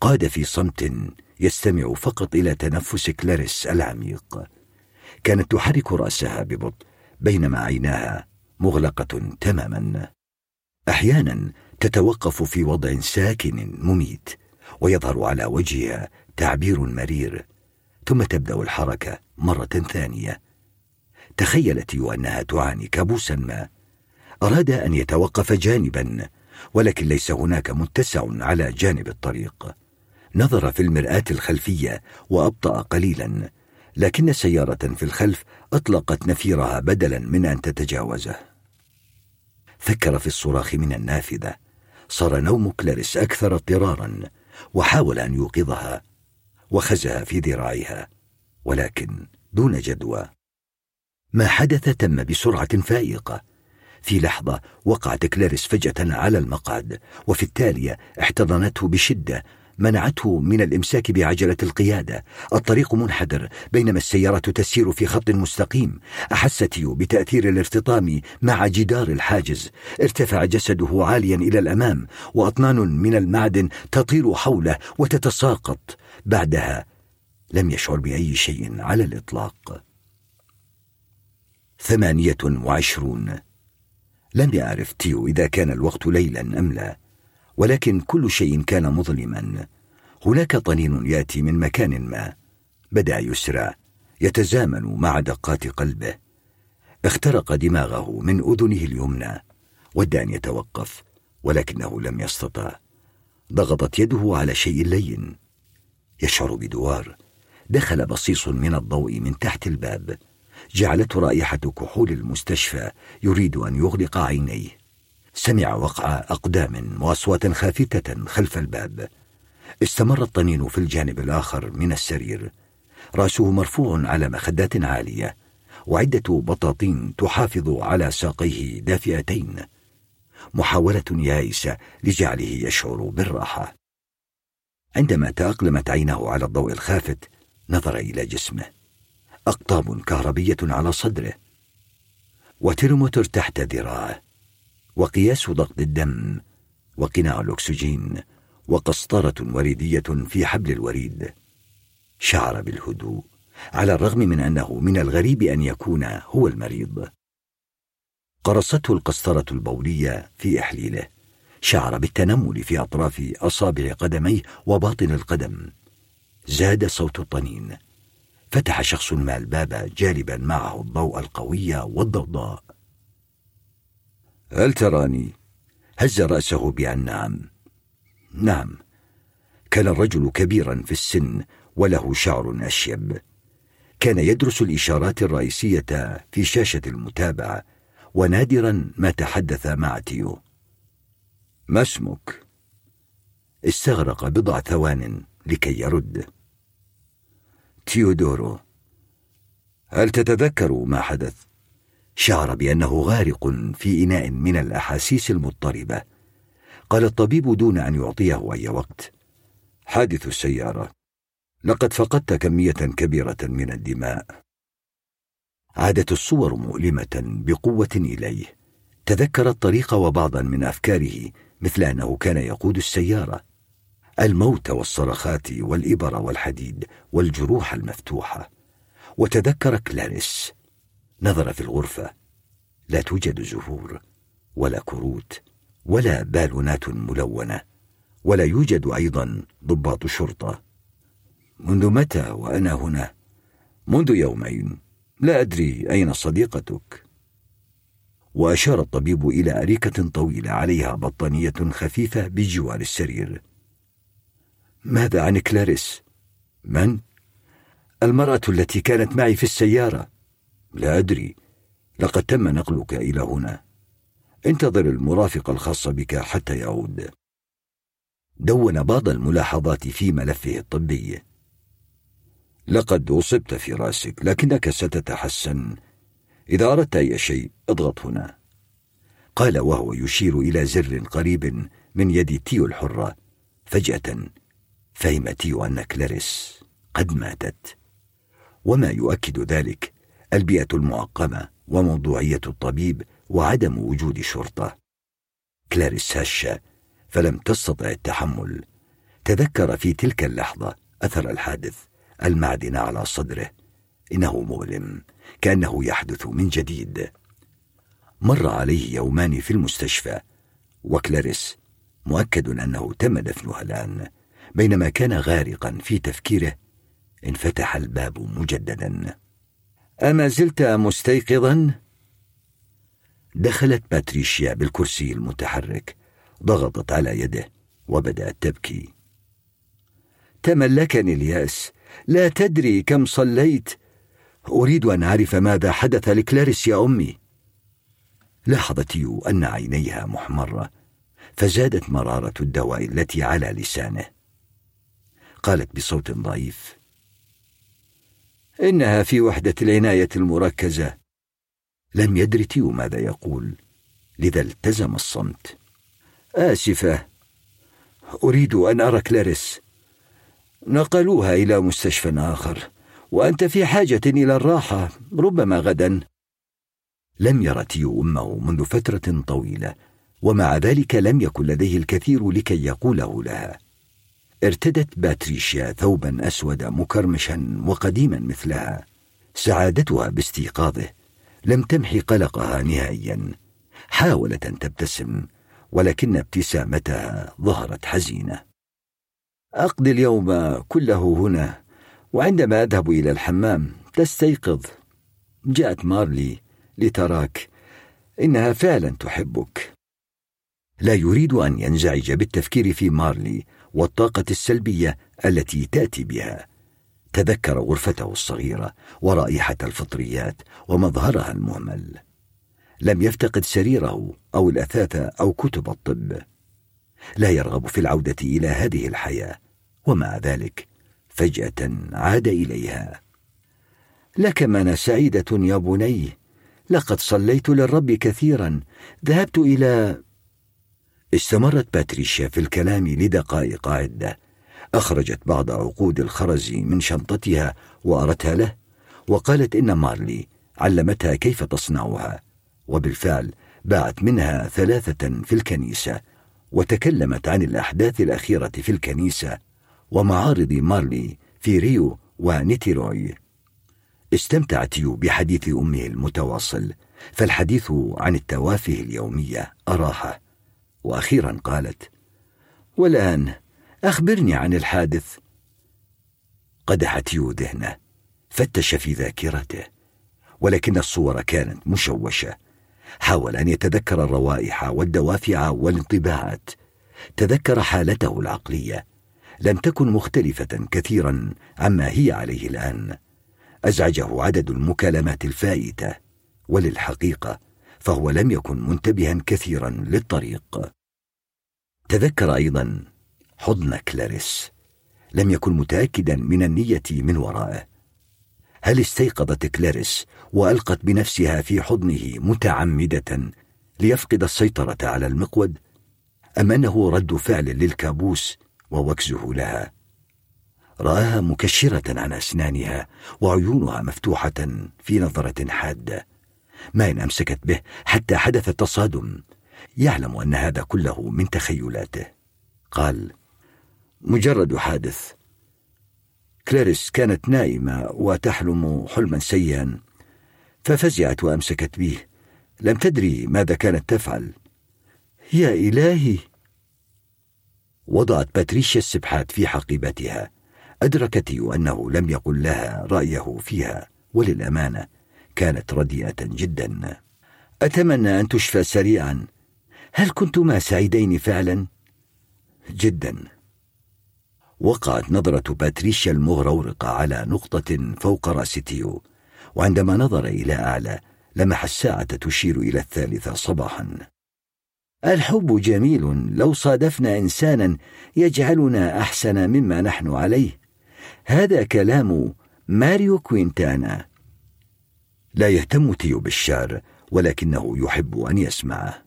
قاد في صمت يستمع فقط إلى تنفس كلاريس العميق. كانت تحرك رأسها ببطء بينما عيناها مغلقة تماما. أحيانا تتوقف في وضع ساكن مميت ويظهر على وجهها تعبير مرير. ثم تبدأ الحركة مرة ثانية. تخيلت يو انها تعاني كابوسا ما. أراد أن يتوقف جانبا ولكن ليس هناك متسع على جانب الطريق. نظر في المرآة الخلفية وأبطأ قليلا لكن سيارة في الخلف أطلقت نفيرها بدلا من أن تتجاوزه. فكر في الصراخ من النافذة. صار نوم كلاريس أكثر اضطرارا وحاول أن يوقظها وخزها في ذراعها ولكن دون جدوى. ما حدث تم بسرعة فائقة. في لحظة وقعت كلاريس فجأة على المقعد وفي التالية احتضنته بشدة منعته من الإمساك بعجلة القيادة. الطريق منحدر بينما السيارة تسير في خط مستقيم. احس تيو بتأثير الارتطام مع جدار الحاجز. ارتفع جسده عاليا إلى الأمام وأطنان من المعدن تطير حوله وتتساقط. بعدها لم يشعر بأي شيء على الإطلاق. ثمانية وعشرون. لم يعرف تيو إذا كان الوقت ليلا أم لا ولكن كل شيء كان مظلما. هناك طنين يأتي من مكان ما. بدأ يسرع يتزامن مع دقات قلبه. اخترق دماغه من أذنه اليمنى ود ان يتوقف ولكنه لم يستطع. ضغطت يده على شيء لين. يشعر بدوار. دخل بصيص من الضوء من تحت الباب. جعلته رائحة كحول المستشفى يريد أن يغلق عينيه. سمع وقع أقدام وأصوات خافتة خلف الباب. استمر الطنين في الجانب الآخر من السرير. رأسه مرفوع على مخدات عالية وعدة بطاطين تحافظ على ساقيه دافئتين. محاولة يائسة لجعله يشعر بالراحة. عندما تأقلمت عينه على الضوء الخافت نظر إلى جسمه. أقطاب كهربية على صدره وترموتر تحت ذراعه وقياس ضغط الدم وقناع الأكسجين وقسطرة وريدية في حبل الوريد. شعر بالهدوء على الرغم من أنه من الغريب أن يكون هو المريض. قرصته القسطرة البولية في إحليله. شعر بالتنمل في أطراف أصابع قدميه وباطن القدم. زاد صوت الطنين. فتح شخص ما الباب جالبا معه الضوء القوي والضوضاء. هل تراني؟ هز رأسه بأن نعم. نعم. كان الرجل كبيرا في السن وله شعر أشيب. كان يدرس الإشارات الرئيسية في شاشة المتابعة ونادرا ما تحدث مع تيو. ما اسمك؟ استغرق بضع ثوان لكي يرد. تيودورو. هل تتذكر ما حدث؟ شعر بأنه غارق في إناء من الأحاسيس المضطربة. قال الطبيب دون أن يعطيه أي وقت. حادث السيارة. لقد فقدت كمية كبيرة من الدماء. عادت الصور مؤلمة بقوة إليه. تذكر الطريق وبعضا من أفكاره مثل أنه كان يقود السيارة. الموت والصرخات والإبر والحديد والجروح المفتوحة. وتذكر كلاريس نظر في الغرفة. لا توجد زهور ولا كروت ولا بالونات ملونة ولا يوجد أيضا ضباط شرطة. منذ متى وأنا هنا؟ منذ يومين. لا أدري أين صديقتك. وأشار الطبيب إلى أريكة طويلة عليها بطانية خفيفة بجوار السرير. ماذا عن كلاريس؟ من؟ المرأة التي كانت معي في السيارة. لا أدري. لقد تم نقلك إلى هنا. انتظر المرافق الخاص بك حتى يعود. دون بعض الملاحظات في ملفه الطبي. لقد أصبت في راسك لكنك ستتحسن. إذا أردت أي شيء اضغط هنا. قال وهو يشير إلى زر قريب من يد تيو الحرة فجأة. فهم تيو أن كلاريس قد ماتت. وما يؤكد ذلك البيئة المعقمة وموضوعية الطبيب وعدم وجود شرطة. كلاريس هشه فلم تستطع التحمل. تذكر في تلك اللحظة أثر الحادث المعدن على صدره. إنه مؤلم كأنه يحدث من جديد. مر عليه يومان في المستشفى وكلاريس مؤكد أنه تم دفنها الآن. بينما كان غارقا في تفكيره انفتح الباب مجددا. أما زلت مستيقظا؟ دخلت باتريشيا بالكرسي المتحرك ضغطت على يده وبدأت تبكي. تملكني اليأس لا تدري كم صليت. أريد أن أعرف ماذا حدث لكلاريس يا أمي. لاحظ تيو أن عينيها محمرة فزادت مرارة الدواء التي على لسانه. قالت بصوت ضعيف. إنها في وحدة العناية المركزة. لم يدر تيو ماذا يقول. لذا التزم الصمت. آسفة. أريد أن أرى كلاريس. نقلوها إلى مستشفى آخر. وأنت في حاجة إلى الراحة ربما غدا. لم ير تيو أمه منذ فترة طويلة. ومع ذلك لم يكن لديه الكثير لكي يقوله لها. ارتدت باتريشيا ثوبا أسود مكرمشا وقديما مثلها. سعادتها باستيقاظه. لم تمحي قلقها نهائيا. حاولت أن تبتسم ولكن ابتسامتها ظهرت حزينة. أقضي اليوم كله هنا وعندما أذهب إلى الحمام تستيقظ. جاءت مارلي لتراك. إنها فعلا تحبك. لا يريد أن ينزعج بالتفكير في مارلي والطاقة السلبية التي تأتي بها. تذكر غرفته الصغيرة ورائحة الفطريات ومظهرها المهمل. لم يفتقد سريره أو الأثاث أو كتب الطب. لا يرغب في العودة إلى هذه الحياة ومع ذلك فجأة عاد إليها. لك من سعيدة يا بني لقد صليت للرب كثيرا ذهبت إلى استمرت باتريشيا في الكلام لدقائق عدة. أخرجت بعض عقود الخرز من شنطتها وأرتها له وقالت إن مارلي علمتها كيف تصنعها وبالفعل باعت منها ثلاثة في الكنيسة وتكلمت عن الأحداث الأخيرة في الكنيسة ومعارض مارلي في ريو ونيتيروي. استمتعت يو بحديث أمه المتواصل فالحديث عن التوافه اليومية اراحه وأخيرا قالت والآن أخبرني عن الحادث. قدحت يو ذهنه فتش في ذاكرته ولكن الصور كانت مشوشة. حاول أن يتذكر الروائح والدوافع والانطباعات. تذكر حالته العقلية. لم تكن مختلفة كثيرا عما هي عليه الآن. أزعجه عدد المكالمات الفائتة. وللحقيقة فهو لم يكن منتبها كثيرا للطريق. تذكر أيضا حضن كلاريس. لم يكن متأكدا من النية من ورائه. هل استيقظت كلاريس وألقت بنفسها في حضنه متعمدة ليفقد السيطرة على المقود؟ أم أنه رد فعل للكابوس ووكزه لها؟ رآها مكشرة عن أسنانها وعيونها مفتوحة في نظرة حادة. ما إن أمسكت به حتى حدث التصادم. يعلم أن هذا كله من تخيلاته. قال مجرد حادث. كلاريس كانت نائمة وتحلم حلما سيئا ففزعت وأمسكت به. لم تدري ماذا كانت تفعل. يا إلهي! وضعت باتريشيا السبحات في حقيبتها. أدركت أنه لم يقل لها رأيه فيها وللأمانة كانت رديئة جدا. أتمنى أن تشفى سريعا. هل كنتما سعيدين فعلا؟ جدا. وقعت نظرة باتريشيا المغرورقة على نقطة فوق رأس تيو. وعندما نظر إلى أعلى لمح الساعة تشير إلى الثالثة صباحا. الحب جميل. لو صادفنا إنسانا يجعلنا أحسن مما نحن عليه. هذا كلام ماريو كوينتانا. لا يهتم تيو بالشعر ولكنه يحب أن يسمعه.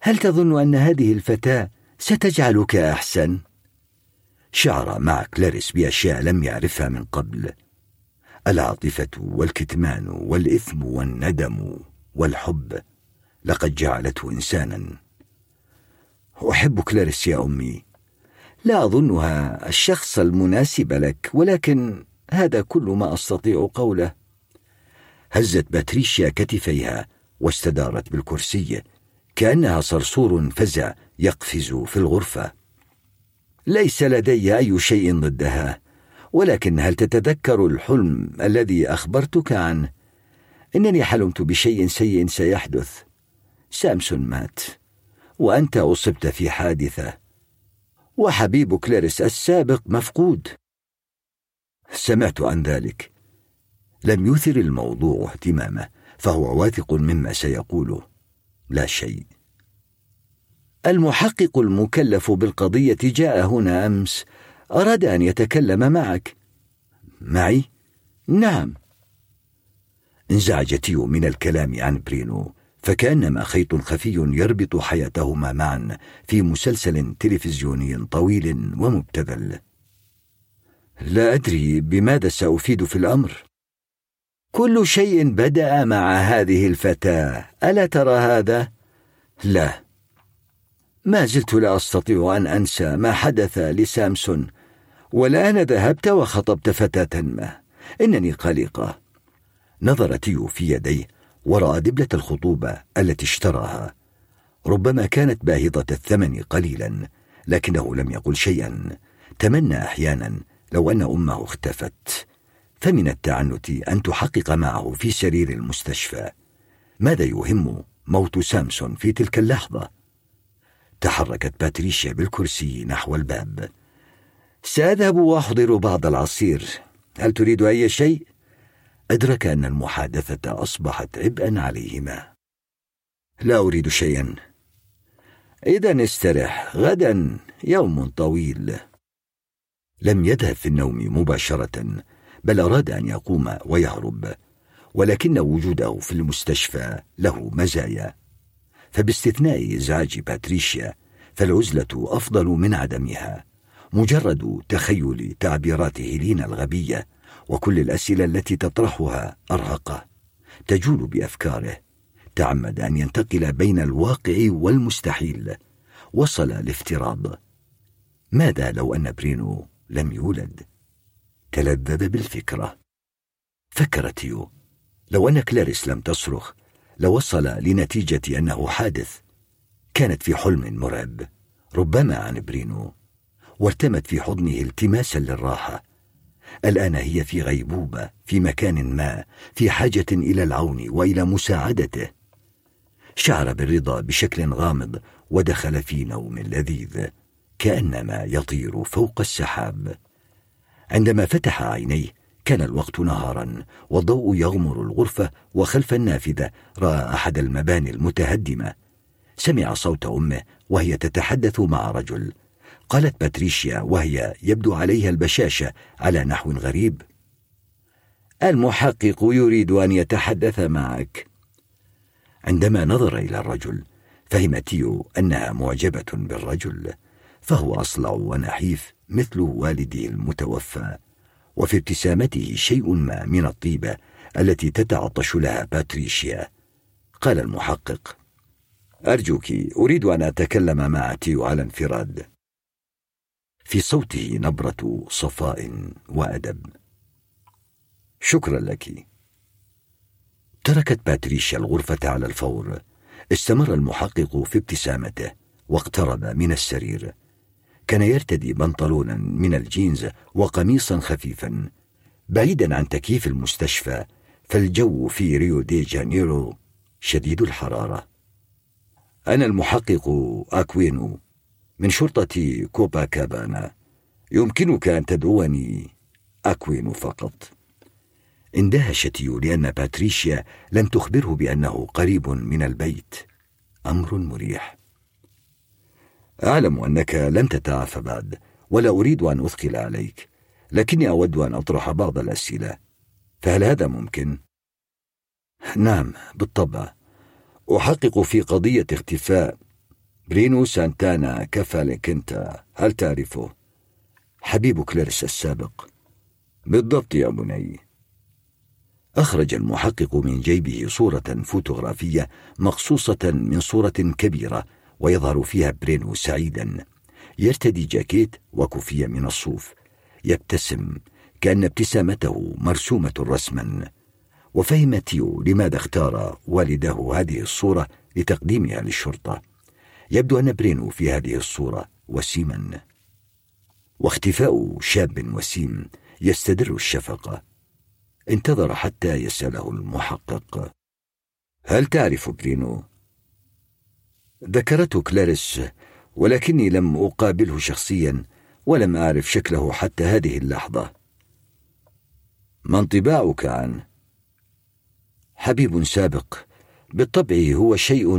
هل تظن أن هذه الفتاة ستجعلك أحسن؟ شعر مع كلاريس بأشياء لم يعرفها من قبل. العاطفة والكتمان والإثم والندم والحب لقد جعلته إنسانا. أحب كلاريس يا أمي. لا أظنها الشخص المناسب لك ولكن هذا كل ما أستطيع قوله. هزت باتريشيا كتفيها واستدارت بالكرسي كأنها صرصور فزع يقفز في الغرفة. ليس لدي أي شيء ضدها ولكن هل تتذكر الحلم الذي أخبرتك عنه؟ إنني حلمت بشيء سيء سيحدث. سامسون مات وأنت أصبت في حادثة. وحبيب كلاريس السابق مفقود. سمعت عن ذلك. لم يثر الموضوع اهتمامه فهو واثق مما سيقوله. لا شيء. المحقق المكلف بالقضية جاء هنا أمس أراد أن يتكلم معك. معي؟ نعم. انزعج تيو من الكلام عن برينو فكأنما خيط خفي يربط حياتهما معا في مسلسل تلفزيوني طويل ومبتذل. لا أدري بماذا سأفيد في الأمر. كل شيء بدأ مع هذه الفتاة. ألا ترى هذا؟ لا. ما زلت لا أستطيع أن أنسى ما حدث لسامسون والان ذهبت وخطبت فتاة ما. إنني قلقة. نظر تيو في يديه وراى دبلة الخطوبة التي اشتراها. ربما كانت باهظة الثمن قليلا لكنه لم يقل شيئا. تمنى أحيانا لو أن أمه اختفت. فمن التعنت أن تحقق معه في سرير المستشفى. ماذا يهم موت سامسون في تلك اللحظة؟ تحركت باتريشيا بالكرسي نحو الباب. سأذهب وأحضر بعض العصير. هل تريد أي شيء؟ أدرك أن المحادثة أصبحت عبئا عليهما. لا أريد شيئا. اذا استرح غدا يوم طويل. لم يذهب في النوم مباشرة. بل أراد أن يقوم ويهرب ولكن وجوده في المستشفى له مزايا. فباستثناء ازعاج باتريشيا فالعزلة أفضل من عدمها مجرد تخيل تعبيرات هيلينا الغبية وكل الأسئلة التي تطرحها أرهقه. تجول بأفكاره تعمد أن ينتقل بين الواقع والمستحيل. وصل لافتراض ماذا لو أن برينو لم يولد؟ تلذذ بالفكرة. فكر تيو لو أن كلاريس لم تصرخ لوصل لنتيجة أنه حادث. كانت في حلم مرعب ربما عن برينو وارتمت في حضنه التماسا للراحة. الآن هي في غيبوبة في مكان ما في حاجة إلى العون وإلى مساعدته. شعر بالرضا بشكل غامض ودخل في نوم لذيذ كأنما يطير فوق السحاب. عندما فتح عينيه كان الوقت نهارا والضوء يغمر الغرفة وخلف النافذة رأى أحد المباني المتهدمة. سمع صوت أمه وهي تتحدث مع رجل. قالت باتريشيا وهي يبدو عليها البشاشة على نحو غريب. المحقق يريد أن يتحدث معك. عندما نظر إلى الرجل فهم تيو أنها معجبة بالرجل فهو أصلع ونحيف. مثل والده المتوفى وفي ابتسامته شيء ما من الطيبة التي تتعطش لها باتريشيا. قال المحقق أرجوك أريد أن أتكلم مع تيو على انفراد. في صوته نبرة صفاء وأدب. شكرا لك. تركت باتريشيا الغرفة على الفور. استمر المحقق في ابتسامته واقترب من السرير. كان يرتدي بنطلونا من الجينز وقميصا خفيفا بعيدا عن تكييف المستشفى فالجو في ريو دي جانيرو شديد الحرارة. أنا المحقق أكوينو من شرطة كوبا كابانا يمكنك أن تدعوني أكوينو فقط. اندهش تيو لأن باتريشيا لم تخبره بأنه قريب من البيت. أمر مريح. أعلم أنك لن تتعافى بعد ولا أريد أن أثقل عليك لكني أود أن أطرح بعض الأسئلة. فهل هذا ممكن؟ نعم بالطبع. أحقق في قضية اختفاء. برينو سانتانا كفالكنتا هل تعرفه؟ حبيب كلارس السابق. بالضبط يا بني. أخرج المحقق من جيبه صورة فوتوغرافية مقصوصة من صورة كبيرة. ويظهر فيها برينو سعيدا. يرتدي جاكيت وكوفية من الصوف. يبتسم كأن ابتسامته مرسومة رسما. وفهم تيو لماذا اختار والده هذه الصورة لتقديمها للشرطة. يبدو أن برينو في هذه الصورة وسيما. واختفاء شاب وسيم يستدر الشفقة انتظر حتى يسأله المحقق. هل تعرف برينو؟ ذكرته كلاريس ولكني لم أقابله شخصيا ولم أعرف شكله حتى هذه اللحظة ما انطباعك عنه؟ حبيب سابق بالطبع هو شيء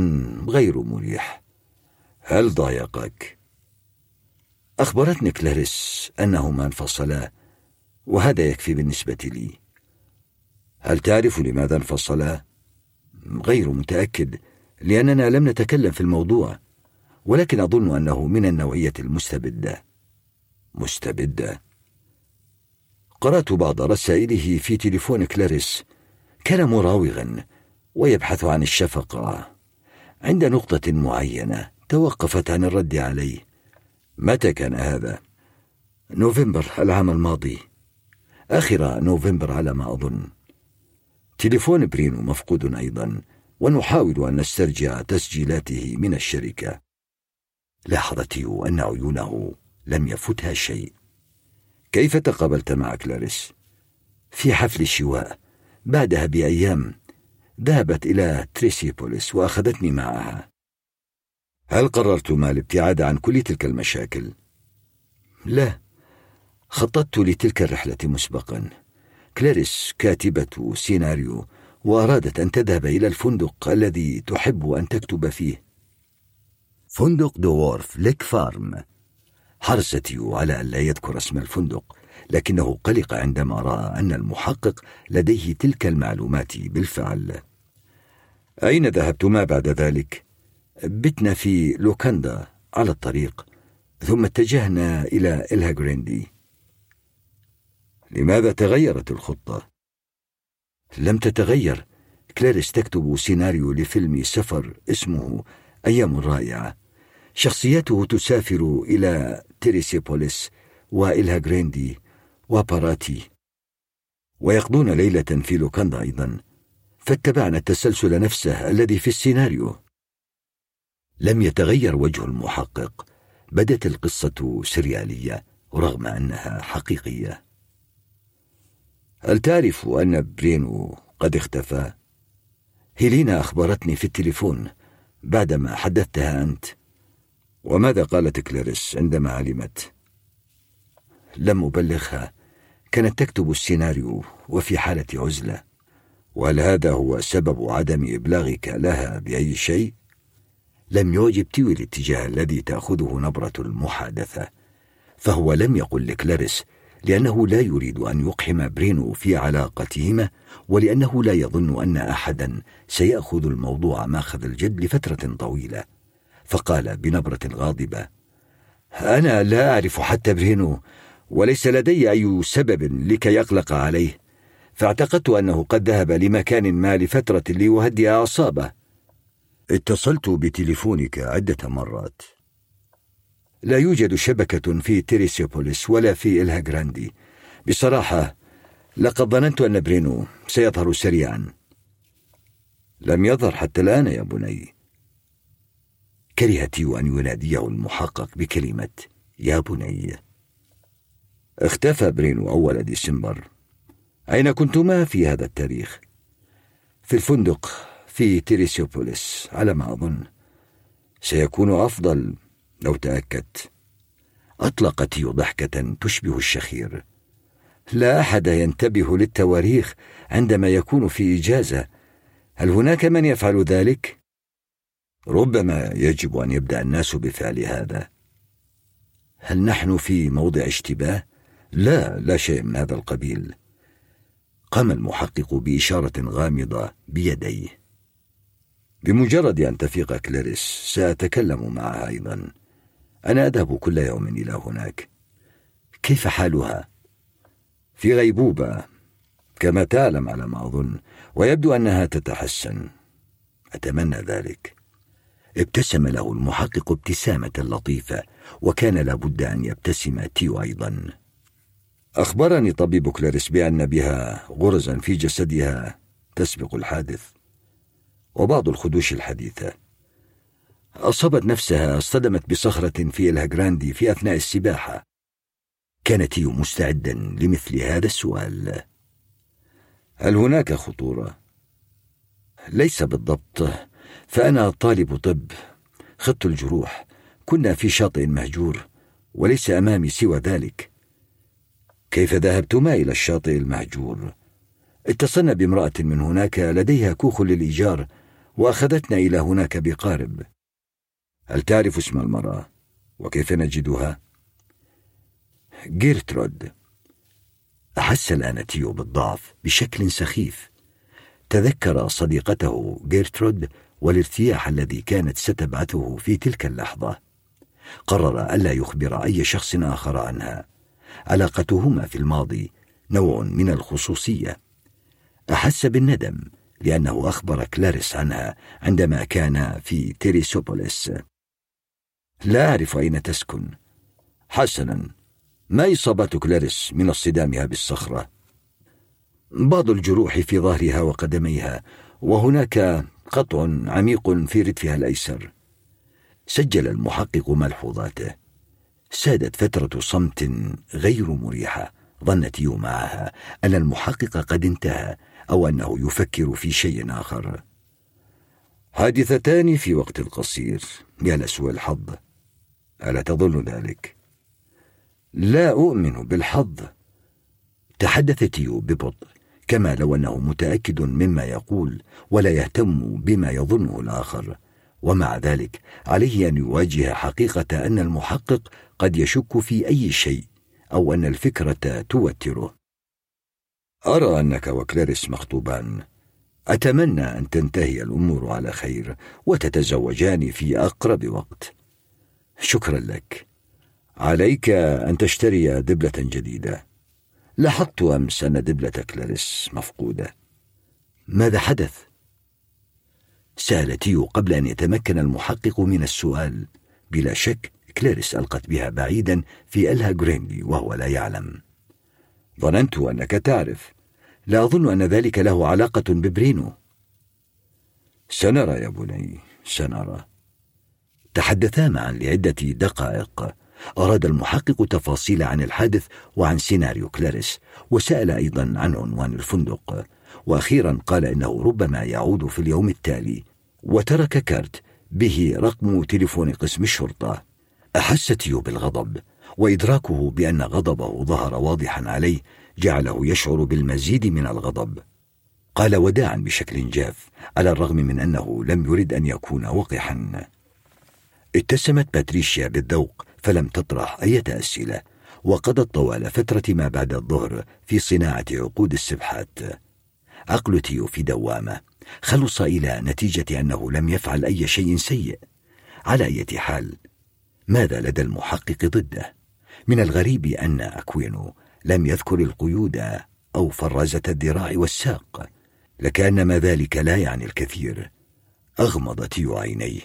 غير مريح هل ضايقك؟ أخبرتني كلاريس أنهما انفصلا وهذا يكفي بالنسبة لي هل تعرف لماذا انفصلا؟ غير متأكد لأننا لم نتكلم في الموضوع ولكن أظن أنه من النوعية المستبدة. مستبدة. قرأت بعض رسائله في تليفون كلاريس كان مراوغا ويبحث عن الشفقة. عند نقطة معينة توقفت عن الرد عليه. متى كان هذا؟ نوفمبر العام الماضي. آخر نوفمبر على ما أظن. تليفون برينو مفقود أيضا. ونحاول أن نسترجع تسجيلاته من الشركة. لاحظ تيو أن عيونه لم يفتها شيء. كيف تقابلت مع كلاريس؟ في حفل الشواء. بعدها بأيام ذهبت إلى تريسيبوليس وأخذتني معها. هل قررتما الابتعاد عن كل تلك المشاكل؟ لا. خططت لتلك الرحلة مسبقا. كلاريس كاتبة سيناريو وأرادت أن تذهب إلى الفندق الذي تحب أن تكتب فيه. فندق Dwarf Lake Farm حرص تيو على أن لا يذكر اسم الفندق لكنه قلق عندما رأى أن المحقق لديه تلك المعلومات بالفعل. أين ذهبتما بعد ذلك؟ بتنا في لوكاندا على الطريق. ثم اتجهنا إلى إلها جريندي. لماذا تغيرت الخطة؟ لم تتغير. كلاريس تكتب سيناريو لفيلم سفر اسمه أيام رائعة. شخصياته تسافر إلى تيريسيبوليس وإلها جريندي وباراتي. ويقضون ليلة في لوكاندا أيضا. فاتبعنا التسلسل نفسه الذي في السيناريو. لم يتغير وجه المحقق. بدت القصة سريالية رغم أنها حقيقية. هل تعرف أن برينو قد اختفى؟ هيلينا أخبرتني في التليفون بعدما حدثتها أنت وماذا قالت كلاريس عندما علمت؟ لم أبلغها كانت تكتب السيناريو وفي حالة عزلة وهل هذا هو سبب عدم إبلاغك لها بأي شيء؟ لم يعجب تيو الاتجاه الذي تأخذه نبرة المحادثة فهو لم يقل لكلاريس لأنه لا يريد أن يقحم برينو في علاقتهما ولأنه لا يظن أن أحدا سيأخذ الموضوع مأخذ الجد لفترة طويلة. فقال بنبرة غاضبة أنا لا أعرف حتى برينو وليس لدي أي سبب لكي أقلق عليه. فاعتقدت أنه قد ذهب لمكان ما لفترة ليهدئ أعصابه. اتصلت بتليفونك عدة مرات. لا يوجد شبكة في تيريسيوبوليس ولا في إلها جراندي. بصراحة لقد ظننت أن برينو سيظهر سريعا. لم يظهر حتى الآن يا بني. كره تيو أن يناديه المحقق بكلمة يا بني اختفى برينو أول ديسمبر. أين كنتما في هذا التاريخ؟ في الفندق في تيريسيوبوليس على ما أظن. سيكون أفضل لو تأكدت. أطلق تيو ضحكة تشبه الشخير. لا أحد ينتبه للتواريخ عندما يكون في إجازة. هل هناك من يفعل ذلك؟ ربما يجب أن يبدأ الناس بفعل هذا. هل نحن في موضع اشتباه؟ لا لا شيء من هذا القبيل. قام المحقق بإشارة غامضة بيديه. بمجرد أن تفيق كلاريس سأتكلم معها أيضا. أنا أذهب كل يوم إلى هناك. كيف حالها؟ في غيبوبة كما تعلم على ما أظن ويبدو أنها تتحسن. أتمنى ذلك. ابتسم له المحقق ابتسامة لطيفة وكان لابد أن يبتسم تيو أيضا. أخبرني طبيب كلاريس بأن بها غرزا في جسدها تسبق الحادث. وبعض الخدوش الحديثة. أصابت نفسها اصطدمت بصخرة في الهجراندي في أثناء السباحة كانت هي مستعدا لمثل هذا السؤال هل هناك خطورة؟ ليس بالضبط فأنا طالب طب خدت الجروح كنا في شاطئ مهجور وليس أمامي سوى ذلك كيف ذهبتما إلى الشاطئ المهجور؟ اتصلنا بامرأة من هناك لديها كوخ للإيجار وأخذتنا إلى هناك بقارب هل تعرف اسم المرأة؟ وكيف نجدها؟ جيرترود أحس الآن تيو بالضعف بشكل سخيف. تذكر صديقته جيرترود والارتياح الذي كانت ستبعثه في تلك اللحظة. قرر ألا يخبر أي شخص آخر عنها. علاقتهما في الماضي نوع من الخصوصية. أحس بالندم لأنه أخبر كلاريس عنها عندما كان في تيريسوبوليس. لا أعرف أين تسكن. حسنا ما إصابة كلاريس من اصطدامها بالصخرة بعض الجروح في ظهرها وقدميها وهناك قطع عميق في ردفها الأيسر. سجل المحقق ملحوظاته سادت فترة صمت غير مريحة. ظنت يو معها أن المحقق قد انتهى أو أنه يفكر في شيء آخر. حادثتان في وقت قصير. يا لسوء الحظ. ألا تظن ذلك؟ لا أؤمن بالحظ. تحدث تيو ببطء كما لو أنه متأكد مما يقول ولا يهتم بما يظنه الآخر. ومع ذلك عليه أن يواجه حقيقة أن المحقق قد يشك في أي شيء أو أن الفكرة توتره. أرى أنك وكلاريس مخطوبان. أتمنى أن تنتهي الأمور على خير وتتزوجان في أقرب وقت. شكرا لك. عليك أن تشتري دبلة جديدة. لاحظت أمس أن دبلة كلاريس مفقودة. ماذا حدث؟ سأل تيو قبل أن يتمكن المحقق من السؤال. بلا شك كلاريس ألقت بها بعيدا في إلها جريندي وهو لا يعلم. ظننت أنك تعرف. لا أظن أن ذلك له علاقة ببرينو. سنرى يا بني سنرى. تحدثا معا لعدة دقائق. أراد المحقق تفاصيل عن الحادث وعن سيناريو كلاريس وسأل أيضا عن عنوان الفندق. وأخيرا قال إنه ربما يعود في اليوم التالي. وترك كارت به رقم تليفون قسم الشرطة. أحس تيو بالغضب وإدراكه بأن غضبه ظهر واضحا عليه جعله يشعر بالمزيد من الغضب. قال وداعا بشكل جاف على الرغم من أنه لم يرد أن يكون وقحا. اتسمت باتريشيا بالذوق فلم تطرح أي أسئلة وقضت طوال فترة ما بعد الظهر في صناعة عقود السبحات. عقل تيو في دوامة خلص إلى نتيجة أنه لم يفعل أي شيء سيء. على أي حال ماذا لدى المحقق ضده؟ من الغريب أن أكوينو لم يذكر القيود أو فرزة الذراع والساق لكأنما ذلك لا يعني الكثير أغمض تيو عينيه.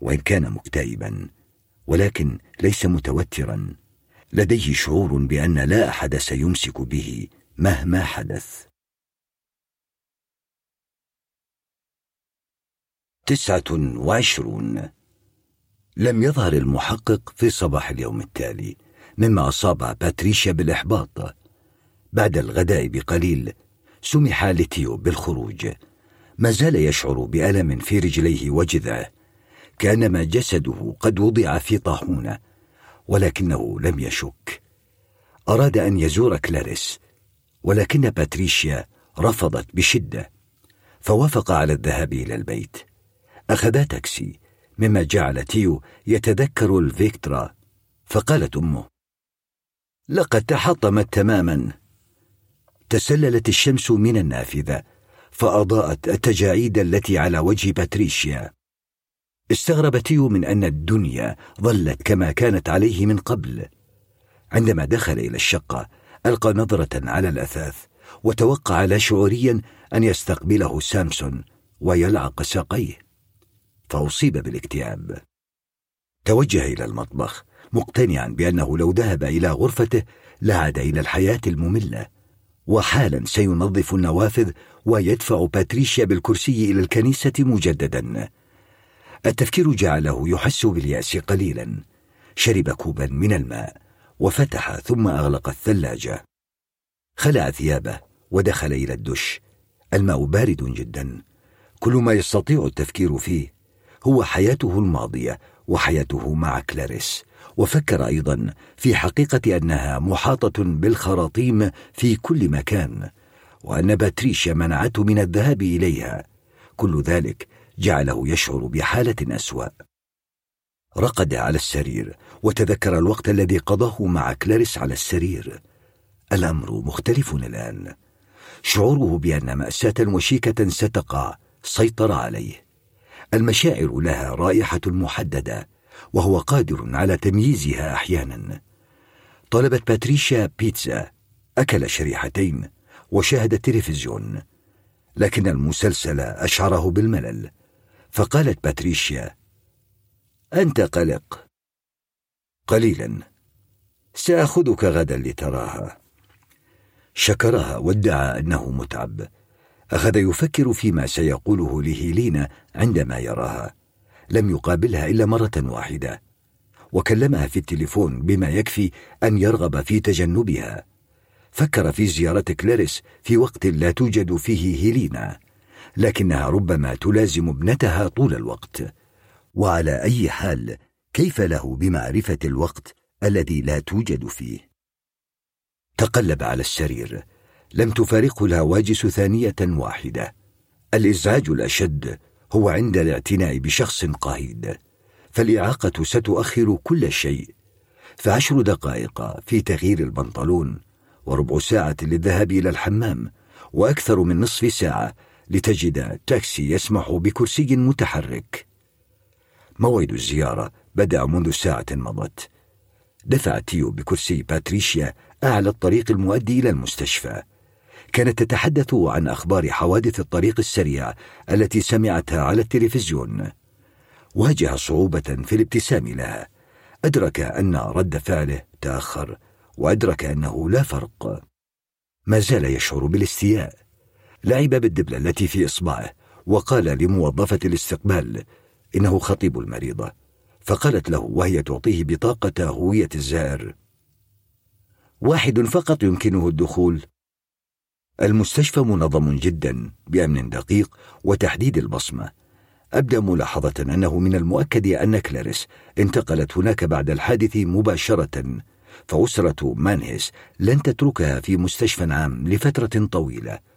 وإن كان مكتئبا ولكن ليس متوترا. لديه شعور بأن لا أحد سيمسك به مهما حدث. تسعة وعشرون. لم يظهر المحقق في صباح اليوم التالي مما أصاب باتريشيا بالإحباط. بعد الغداء بقليل سمح لتيو بالخروج. ما زال يشعر بألم في رجليه وجذعه. كانما جسده قد وضع في طاحونة ولكنه لم يشك. أراد أن يزور كلاريس ولكن باتريشيا رفضت بشدة فوافق على الذهاب إلى البيت. أخذا تاكسي مما جعل تيو يتذكر الفيكترا فقالت أمه لقد تحطمت تماما. تسللت الشمس من النافذة فأضاءت التجاعيد التي على وجه باتريشيا. استغرب تيو من أن الدنيا ظلت كما كانت عليه من قبل. عندما دخل إلى الشقة ألقى نظرة على الأثاث وتوقع لا شعوريا أن يستقبله سامسون ويلعق ساقيه. فأصيب بالاكتئاب. توجه إلى المطبخ مقتنعا بأنه لو ذهب إلى غرفته لعاد إلى الحياة المملة. وحالا سينظف النوافذ ويدفع باتريشيا بالكرسي إلى الكنيسة مجددا. التفكير جعله يحس باليأس قليلا. شرب كوبا من الماء وفتح ثم أغلق الثلاجة. خلع ثيابه ودخل إلى الدش. الماء بارد جدا. كل ما يستطيع التفكير فيه هو حياته الماضية وحياته مع كلاريس. وفكر أيضا في حقيقة أنها محاطة بالخراطيم في كل مكان وأن باتريشيا منعته من الذهاب إليها. كل ذلك جعله يشعر بحالة أسوأ. رقد على السرير وتذكر الوقت الذي قضاه مع كلاريس على السرير. الأمر مختلف الآن. شعوره بأن مأساة وشيكة ستقع سيطر عليه. المشاعر لها رائحة محددة وهو قادر على تمييزها أحيانا. طلبت باتريشيا بيتزا أكل شريحتين وشاهد التلفزيون. لكن المسلسل أشعره بالملل. فقالت باتريشيا أنت قلق. قليلا. سأخذك غدا لتراها. شكرها وادعى أنه متعب. أخذ يفكر فيما سيقوله لهيلينا عندما يراها. لم يقابلها إلا مرة واحدة. وكلمها في التليفون بما يكفي أن يرغب في تجنبها. فكر في زيارة كلاريس في وقت لا توجد فيه هيلينا. لكنها ربما تلازم ابنتها طول الوقت. وعلى أي حال كيف له بمعرفة الوقت الذي لا توجد فيه؟ تقلب على السرير لم تفارقه الهواجس ثانية واحدة. الإزعاج الأشد هو عند الاعتناء بشخص قهيد. فالإعاقة ستؤخر كل شيء. فعشر دقائق في تغيير البنطلون وربع ساعة للذهاب إلى الحمام وأكثر من نصف ساعة لتجد تاكسي يسمح بكرسي متحرك. موعد الزيارة بدأ منذ ساعة مضت. دفع تيو بكرسي باتريشيا أعلى الطريق المؤدي إلى المستشفى. كانت تتحدث عن أخبار حوادث الطريق السريع التي سمعتها على التلفزيون. واجه صعوبة في الابتسام لها. أدرك أن رد فعله تأخر وأدرك أنه لا فرق. ما زال يشعر بالاستياء. لعب بالدبلة التي في إصبعه وقال لموظفة الاستقبال إنه خطيب المريضة فقالت له وهي تعطيه بطاقة هوية الزائر. واحد فقط يمكنه الدخول. المستشفى منظم جدا بأمن دقيق وتحديد البصمة. أبدأ ملاحظة أنه من المؤكد أن كلاريس انتقلت هناك بعد الحادث مباشرة فأسرة مانهيس لن تتركها في مستشفى عام لفترة طويلة.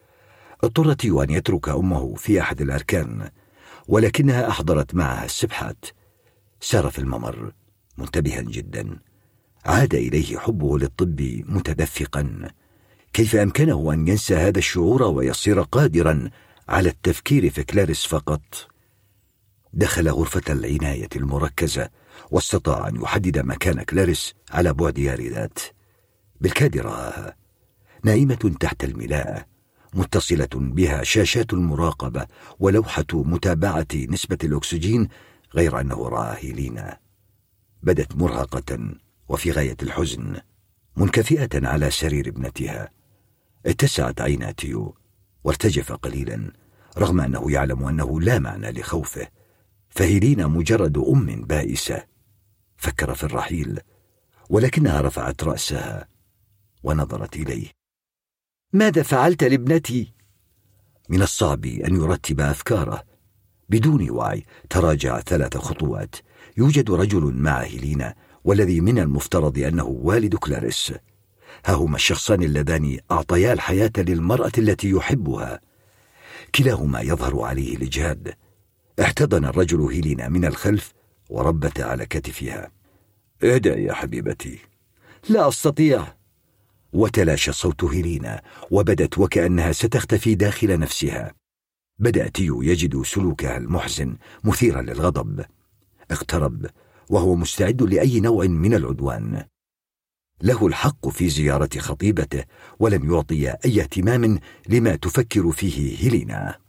اضطر تيو أن يترك أمه في أحد الأركان ولكنها أحضرت معها السبحات. سار في الممر. منتبها جدا. عاد إليه حبه للطب متدفقا. كيف أمكنه أن ينسى هذا الشعور ويصير قادرا على التفكير في كلاريس فقط؟ دخل غرفة العناية المركزة واستطاع أن يحدد مكان كلاريس على بعد ياردات بالكاد راها نائمة تحت الملاءه متصلة بها شاشات المراقبة ولوحة متابعة نسبة الأكسجين غير أنه راى هيلينا بدت مرهقة وفي غاية الحزن منكفئة على سرير ابنتها. اتسعت عينا تيو وارتجف قليلا رغم أنه يعلم أنه لا معنى لخوفه. فهيلينا مجرد أم بائسة. فكر في الرحيل ولكنها رفعت رأسها ونظرت إليه. ماذا فعلت لابنتي؟ من الصعب أن يرتب أفكاره. بدون وعي تراجع ثلاث خطوات. يوجد رجل مع هيلينا والذي من المفترض أنه والد كلاريس. ها هما الشخصان اللذان أعطيا الحياة للمرأة التي يحبها. كلاهما يظهر عليه الإجهاد. احتضن الرجل هيلينا من الخلف وربت على كتفها. اهدأ يا حبيبتي. لا أستطيع. وتلاشى صوت هيلينا وبدت وكأنها ستختفي داخل نفسها. بدا تيو يجد سلوكها المحزن مثيرا للغضب. اقترب وهو مستعد لأي نوع من العدوان. له الحق في زيارة خطيبته ولن يعطي أي اهتمام لما تفكر فيه هيلينا.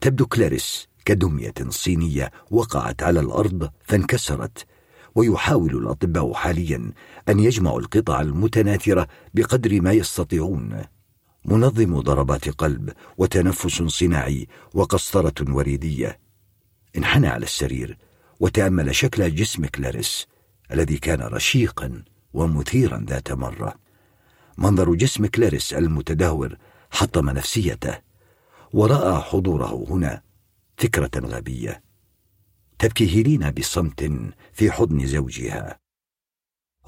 تبدو كلاريس كدمية صينية وقعت على الأرض فانكسرت. ويحاول الأطباء حاليا أن يجمعوا القطع المتناثرة بقدر ما يستطيعون. منظم ضربات قلب وتنفس صناعي وقسطرة وريدية. انحنى على السرير وتأمل شكل جسم كلاريس الذي كان رشيقا ومثيرا ذات مرة. منظر جسم كلاريس المتدهور حطم نفسيته ورأى حضوره هنا فكرة غبية. تبكي هيلينا بصمت في حضن زوجها.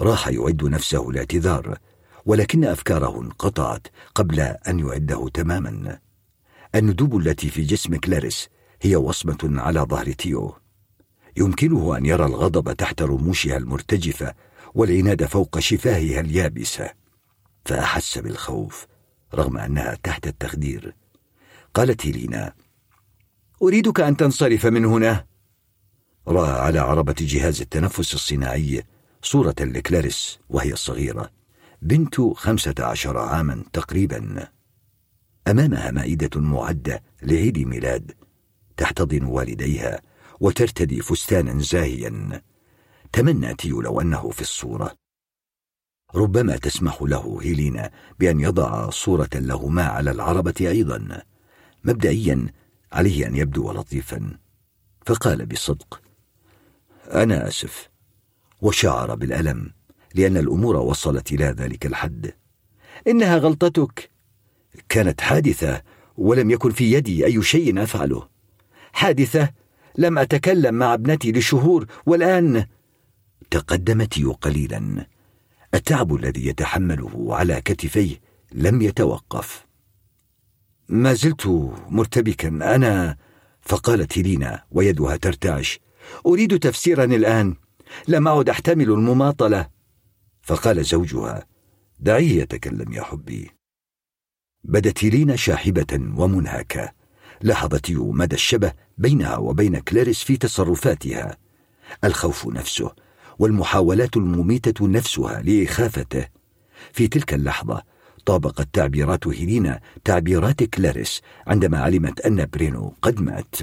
راح يعد نفسه لاعتذار ولكن أفكاره انقطعت قبل أن يعده تماما. الندوب التي في جسم كلاريس هي وصمة على ظهر تيو. يمكنه أن يرى الغضب تحت رموشها المرتجفة والعناد فوق شفاهها اليابسة. فأحس بالخوف رغم أنها تحت التخدير. قالت هيلينا أريدك أن تنصرف من هنا. رأى على عربة جهاز التنفس الصناعي صورة لكلاريس وهي صغيره بنت خمسة عشر عاما تقريبا. أمامها مائدة معدة لعيد ميلاد تحتضن والديها وترتدي فستانا زاهيا. تمنى تيو لو أنه في الصورة. ربما تسمح له هيلينا بأن يضع صورة لهما على العربة أيضا مبدئيا عليه أن يبدو لطيفا. فقال بصدق أنا آسف. وشعر بالألم لأن الأمور وصلت إلى ذلك الحد. إنها غلطتك. كانت حادثة ولم يكن في يدي أي شيء أفعله. حادثة لم أتكلم مع ابنتي لشهور والآن تقدمت قليلا. التعب الذي يتحمله على كتفيه لم يتوقف. ما زلت مرتبكا أنا فقالت هيلينا ويدها ترتعش. أريد تفسيرا الآن. لم أعد أحتمل المماطلة. فقال زوجها دعيه يتكلم يا حبي. بدت هيلينا شاحبة ومنهكه لاحظ تيو مدى الشبه بينها وبين كلاريس في تصرفاتها. الخوف نفسه والمحاولات المميتة نفسها لإخافته. في تلك اللحظة طابقت تعبيرات هيلينا تعبيرات كلاريس عندما علمت أن برينو قد مات.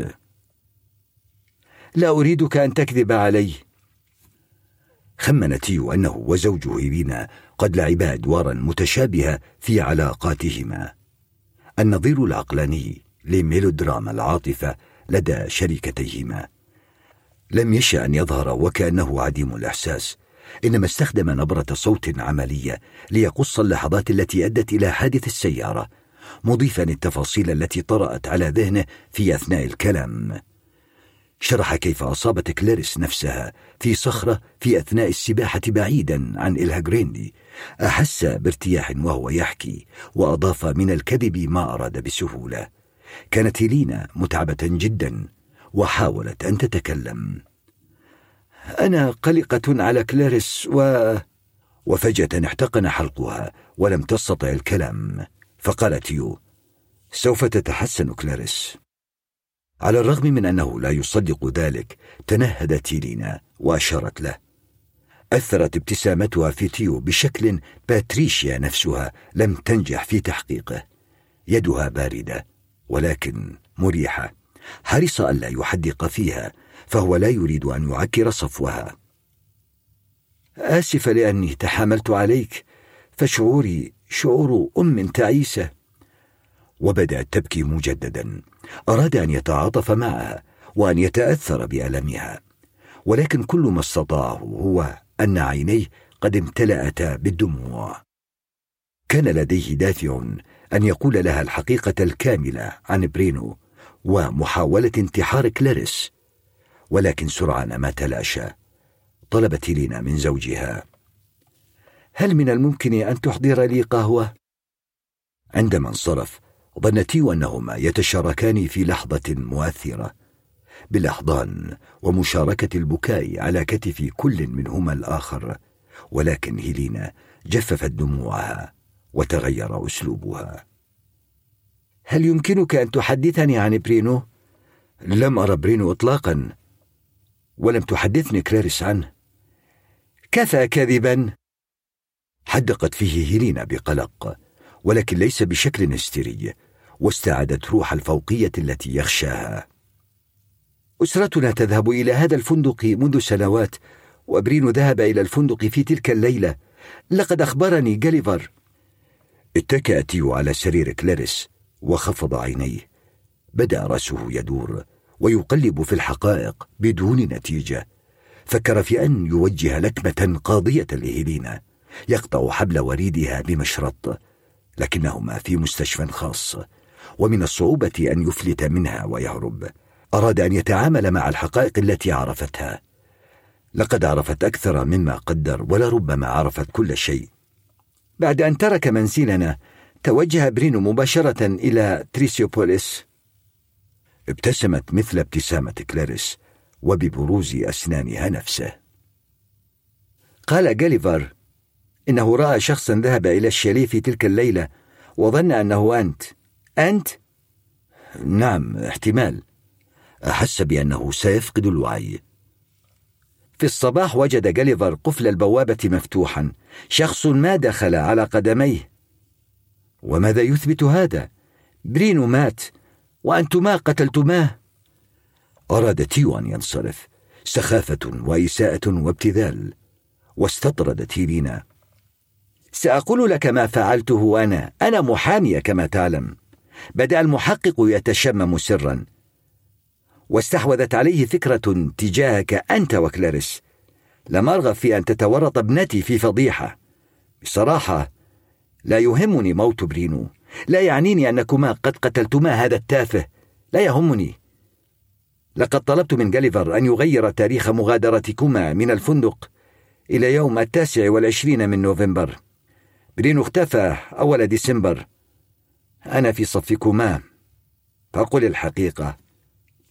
لا أريدك أن تكذب علي. خمن تيو أنه وزوجه هيلينا قد لعبا أدوارا متشابهة في علاقاتهما. النظير العقلاني لميلودراما العاطفة لدى شريكتيهما. لم يشا أن يظهر وكأنه عديم الإحساس إنما استخدم نبرة صوت عملية ليقص اللحظات التي أدت إلى حادث السيارة مضيفا التفاصيل التي طرأت على ذهنه في أثناء الكلام. شرح كيف أصابت كلاريس نفسها في صخرة في أثناء السباحة بعيدا عن إلها جريندي. أحس بارتياح وهو يحكي وأضاف من الكذب ما أراد بسهولة. كانت هيلينا متعبة جدا وحاولت أن تتكلم. أنا قلقة على كلاريس و... وفجأة احتقن حلقها ولم تستطع الكلام. فقال تيو سوف تتحسن كلاريس. على الرغم من أنه لا يصدق ذلك تنهدت هيلينا وأشارت له. أثرت ابتسامتها في تيو بشكل باتريشيا نفسها لم تنجح في تحقيقه. يدها باردة ولكن مريحة. حرص ألا يحدق فيها فهو لا يريد أن يعكر صفوها. آسفة لأني تحاملت عليك فشعوري شعور أم تعيسة. وبدأت تبكي مجددا. أراد أن يتعاطف معها وأن يتأثر بألمها ولكن كل ما استطاعه هو أن عينيه قد امتلأتا بالدموع كان لديه دافع أن يقول لها الحقيقة الكاملة عن برينو ومحاولة انتحار كلاريس ولكن سرعان ما تلاشى طلبت هيلينا من زوجها هل من الممكن أن تحضر لي قهوة؟ عندما انصرف ظن تيو أنهما يتشاركان في لحظة مؤثرة بالأحضان ومشاركة البكاء على كتف كل منهما الآخر ولكن هيلينا جففت دموعها وتغير أسلوبها. هل يمكنك أن تحدثني عن برينو؟ لم أرى برينو إطلاقا ولم تحدثني كلاريس عنه. كفى كذبا حدقت فيه هيلينا بقلق ولكن ليس بشكل هستيري. واستعادت روح الفوقية التي يخشاها. أسرتنا تذهب إلى هذا الفندق منذ سنوات وبرينو ذهب إلى الفندق في تلك الليلة. لقد أخبرني جاليفر. اتكأ تيو على سرير كلاريس وخفض عينيه. بدأ رأسه يدور ويقلب في الحقائق بدون نتيجة. فكر في أن يوجه لكمة قاضية لهيلينا يقطع حبل وريدها بمشرط لكنهما في مستشفى خاص. ومن الصعوبة أن يفلت منها ويهرب. أراد أن يتعامل مع الحقائق التي عرفتها. لقد عرفت أكثر مما قدر ولربما عرفت كل شيء. بعد أن ترك منزلنا توجه برينو مباشرة إلى تريسوبوليس. ابتسمت مثل ابتسامة كلاريس وببروز أسنانها نفسه. قال جاليفر إنه رأى شخصا ذهب إلى الشاليه في تلك الليلة وظن أنه أنت. أنت؟ نعم احتمال. أحس بأنه سيفقد الوعي. في الصباح وجد جاليفر قفل البوابة مفتوحا. شخص ما دخل على قدميه. وماذا يثبت هذا؟ برينو مات وأنتما قتلتماه. أراد تيو أن ينصرف. سخافة وإساءة وابتذال. واستطردت هيلينا سأقول لك ما فعلته أنا. أنا محاميه كما تعلم. بدأ المحقق يتشمم سرا. واستحوذت عليه فكرة تجاهك أنت وكلاريس. لم ارغب في أن تتورط ابنتي في فضيحة. بصراحة لا يهمني موت برينو. لا يعنيني أنكما قد قتلتما هذا التافه. لا يهمني. لقد طلبت من جاليفر أن يغير تاريخ مغادرتكما من الفندق إلى يوم التاسع والعشرين من نوفمبر. برينو اختفى أول ديسمبر. أنا في صفكما. فقل الحقيقة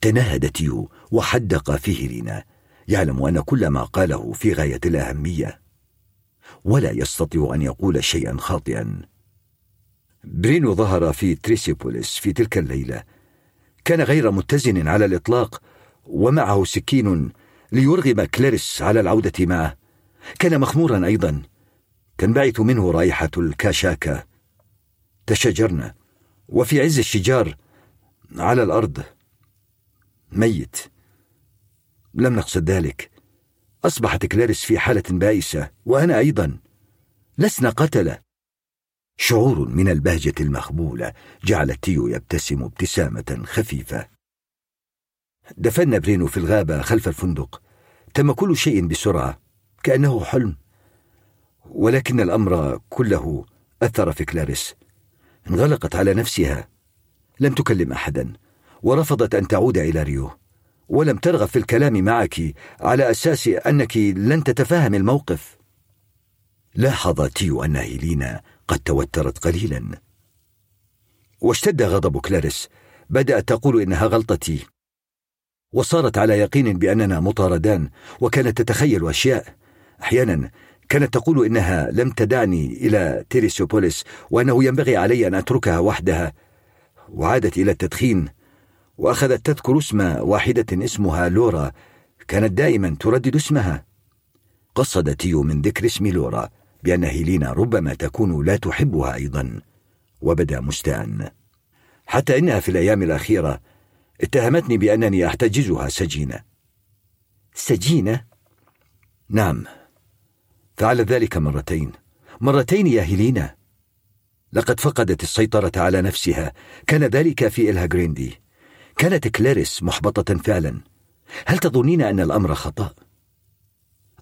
تنهد تيو وحدق في هيلينا يعلم أن كل ما قاله في غاية الأهمية. ولا يستطيع أن يقول شيئا خاطئا. برينو ظهر في تريسوبوليس في تلك الليلة. كان غير متزن على الإطلاق ومعه سكين ليرغم كلاريس على العودة معه. كان مخمورا أيضا. تنبعث منه رائحة الكاشاكا. تشاجرنا وفي عز الشجار على الأرض. ميت. لم نقصد ذلك. أصبحت كلاريس في حالة بائسة وأنا أيضا. لسنا قتلة. شعور من البهجة المخبولة جعل تيو يبتسم ابتسامة خفيفة. دفنا برينو في الغابة خلف الفندق. تم كل شيء بسرعة كأنه حلم. ولكن الأمر كله أثر في كلاريس. انغلقت على نفسها. لم تكلم احدا ورفضت أن تعود إلى ريو. ولم ترغب في الكلام معك على أساس أنك لن تتفهم الموقف. لاحظ تيو أن هيلينا قد توترت قليلا. واشتد غضب كلاريس. بدأت تقول إنها غلطتي. وصارت على يقين بأننا مطاردان وكانت تتخيل أشياء. أحيانا كانت تقول إنها لم تدعني إلى تيريسوبوليس وأنه ينبغي علي أن أتركها وحدها. وعادت إلى التدخين وأخذت تذكر اسم واحدة اسمها لورا كانت دائما تردد اسمها. قصد تيو من ذكر اسم لورا بأن هيلينا ربما تكون لا تحبها أيضا. وبدأ مستاء حتى إنها في الأيام الأخيرة اتهمتني بأنني أحتجزها سجينة. سجينة؟ نعم. فعل ذلك مرتين. مرتين يا هيلينا. لقد فقدت السيطرة على نفسها. كان ذلك في إلها جريندي. كانت كلاريس محبطة فعلا. هل تظنين أن الأمر خطأ؟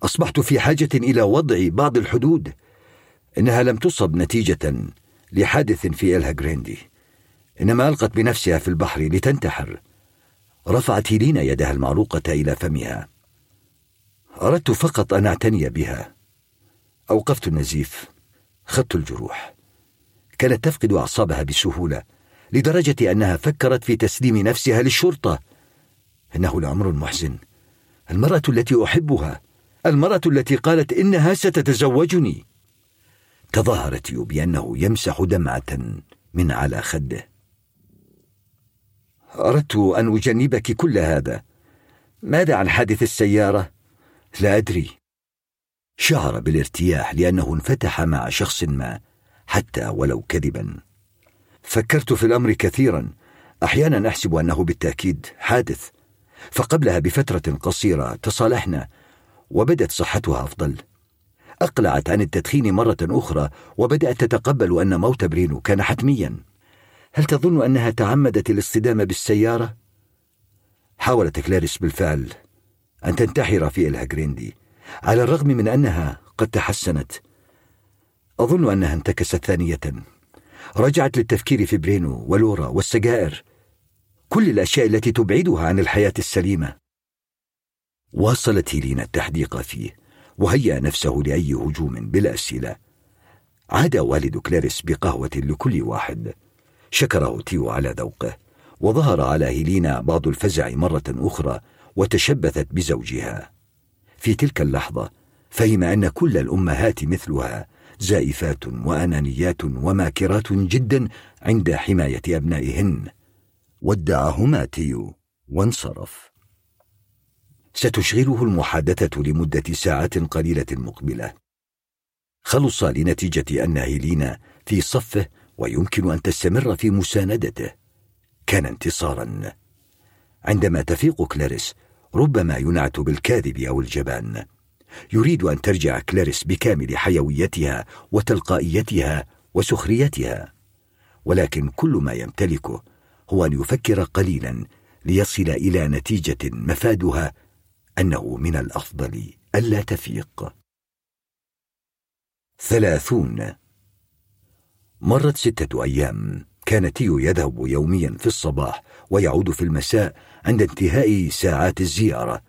أصبحت في حاجة إلى وضع بعض الحدود. إنها لم تصب نتيجة لحادث في إلها جريندي. إنما ألقت بنفسها في البحر لتنتحر. رفعت هيلينا يدها المعروقة إلى فمها. أردت فقط أن أعتني بها. أوقفت النزيف خدت الجروح. كانت تفقد أعصابها بسهولة لدرجة أنها فكرت في تسليم نفسها للشرطة. إنه لأمر محزن. المرأة التي أحبها المرأة التي قالت إنها ستتزوجني. تظاهرت يو بأنه يمسح دمعة من على خده. أردت أن أجنبك كل هذا. ماذا عن حادث السيارة؟ لا أدري. شعر بالارتياح لأنه انفتح مع شخص ما حتى ولو كذبا. فكرت في الأمر كثيرا. أحيانا أحسب أنه بالتأكيد حادث. فقبلها بفترة قصيرة تصالحنا وبدت صحتها أفضل. أقلعت عن التدخين مرة أخرى وبدأت تتقبل أن موت برينو كان حتميا. هل تظن أنها تعمدت الاصطدام بالسيارة؟ حاولت كلاريس بالفعل. أن تنتحر في إلها جريندي على الرغم من أنها قد تحسنت. أظن أنها انتكست ثانية. رجعت للتفكير في برينو ولورا والسجائر. كل الأشياء التي تبعدها عن الحياة السليمة. واصلت هيلينا التحديق فيه وهيأ نفسه لأي هجوم بلا عاد والد كلاريس بقهوة لكل واحد. شكره تيو على ذوقه وظهر على هيلينا بعض الفزع مرة أخرى وتشبثت بزوجها. في تلك اللحظة فهم أن كل الأمهات مثلها زائفات وأنانيات وماكرات جدا عند حماية أبنائهن. ودعهما تيو. وانصرف. ستشغله المحادثة لمدة ساعات قليلة مقبلة. خلص لنتيجة أن هيلينا في صفه ويمكن أن تستمر في مساندته. كان انتصارا. عندما تفيق كلاريس ربما ينعت بالكاذب أو الجبان. يريد أن ترجع كلاريس بكامل حيويتها وتلقائيتها وسخريتها. ولكن كل ما يمتلكه هو أن يفكر قليلا ليصل إلى نتيجة مفادها أنه من الأفضل ألا تفيق. ثلاثون. مرت ستة أيام. كان تيو يذهب يوميا في الصباح ويعود في المساء عند انتهاء ساعات الزيارة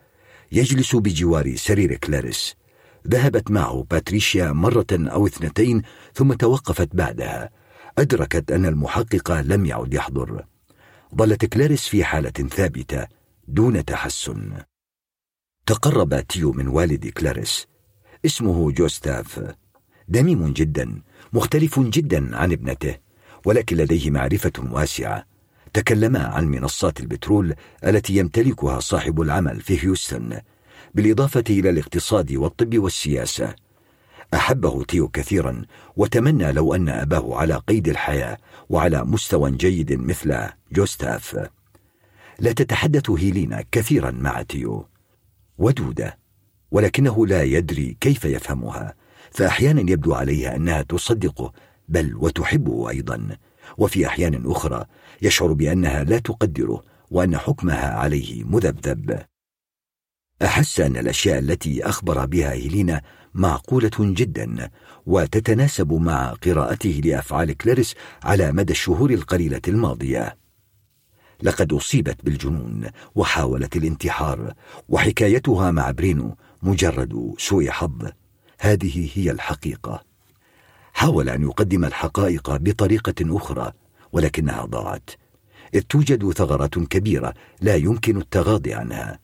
يجلس بجوار سرير كلاريس. ذهبت معه باتريشيا مرة أو اثنتين ثم توقفت بعدها. أدركت أن المحقق لم يعد يحضر. ظلت كلاريس في حالة ثابتة دون تحسن. تقرب تيو من والد كلاريس. اسمه جوستاف. دميم جدا مختلف جدا عن ابنته ولكن لديه معرفة واسعة. تكلما عن منصات البترول التي يمتلكها صاحب العمل في هيوستن بالإضافة إلى الاقتصاد والطب والسياسة. أحبه تيو كثيرا وتمنى لو أن أباه على قيد الحياة وعلى مستوى جيد مثل جوستاف. لا تتحدث هيلينا كثيرا مع تيو. ودودة ولكنه لا يدري كيف يفهمها فأحيانا يبدو عليها أنها تصدقه بل وتحبه أيضا. وفي أحيان أخرى يشعر بأنها لا تقدره وأن حكمها عليه مذبذب. أحس أن الأشياء التي أخبر بها هيلينا معقولة جدا وتتناسب مع قراءته لأفعال كلاريس على مدى الشهور القليلة الماضية. لقد أصيبت بالجنون وحاولت الانتحار وحكايتها مع برينو مجرد سوء حظ. هذه هي الحقيقة. حاول أن يقدم الحقائق بطريقة أخرى ولكنها ضاعت. إذ توجد ثغرات كبيرة لا يمكن التغاضي عنها.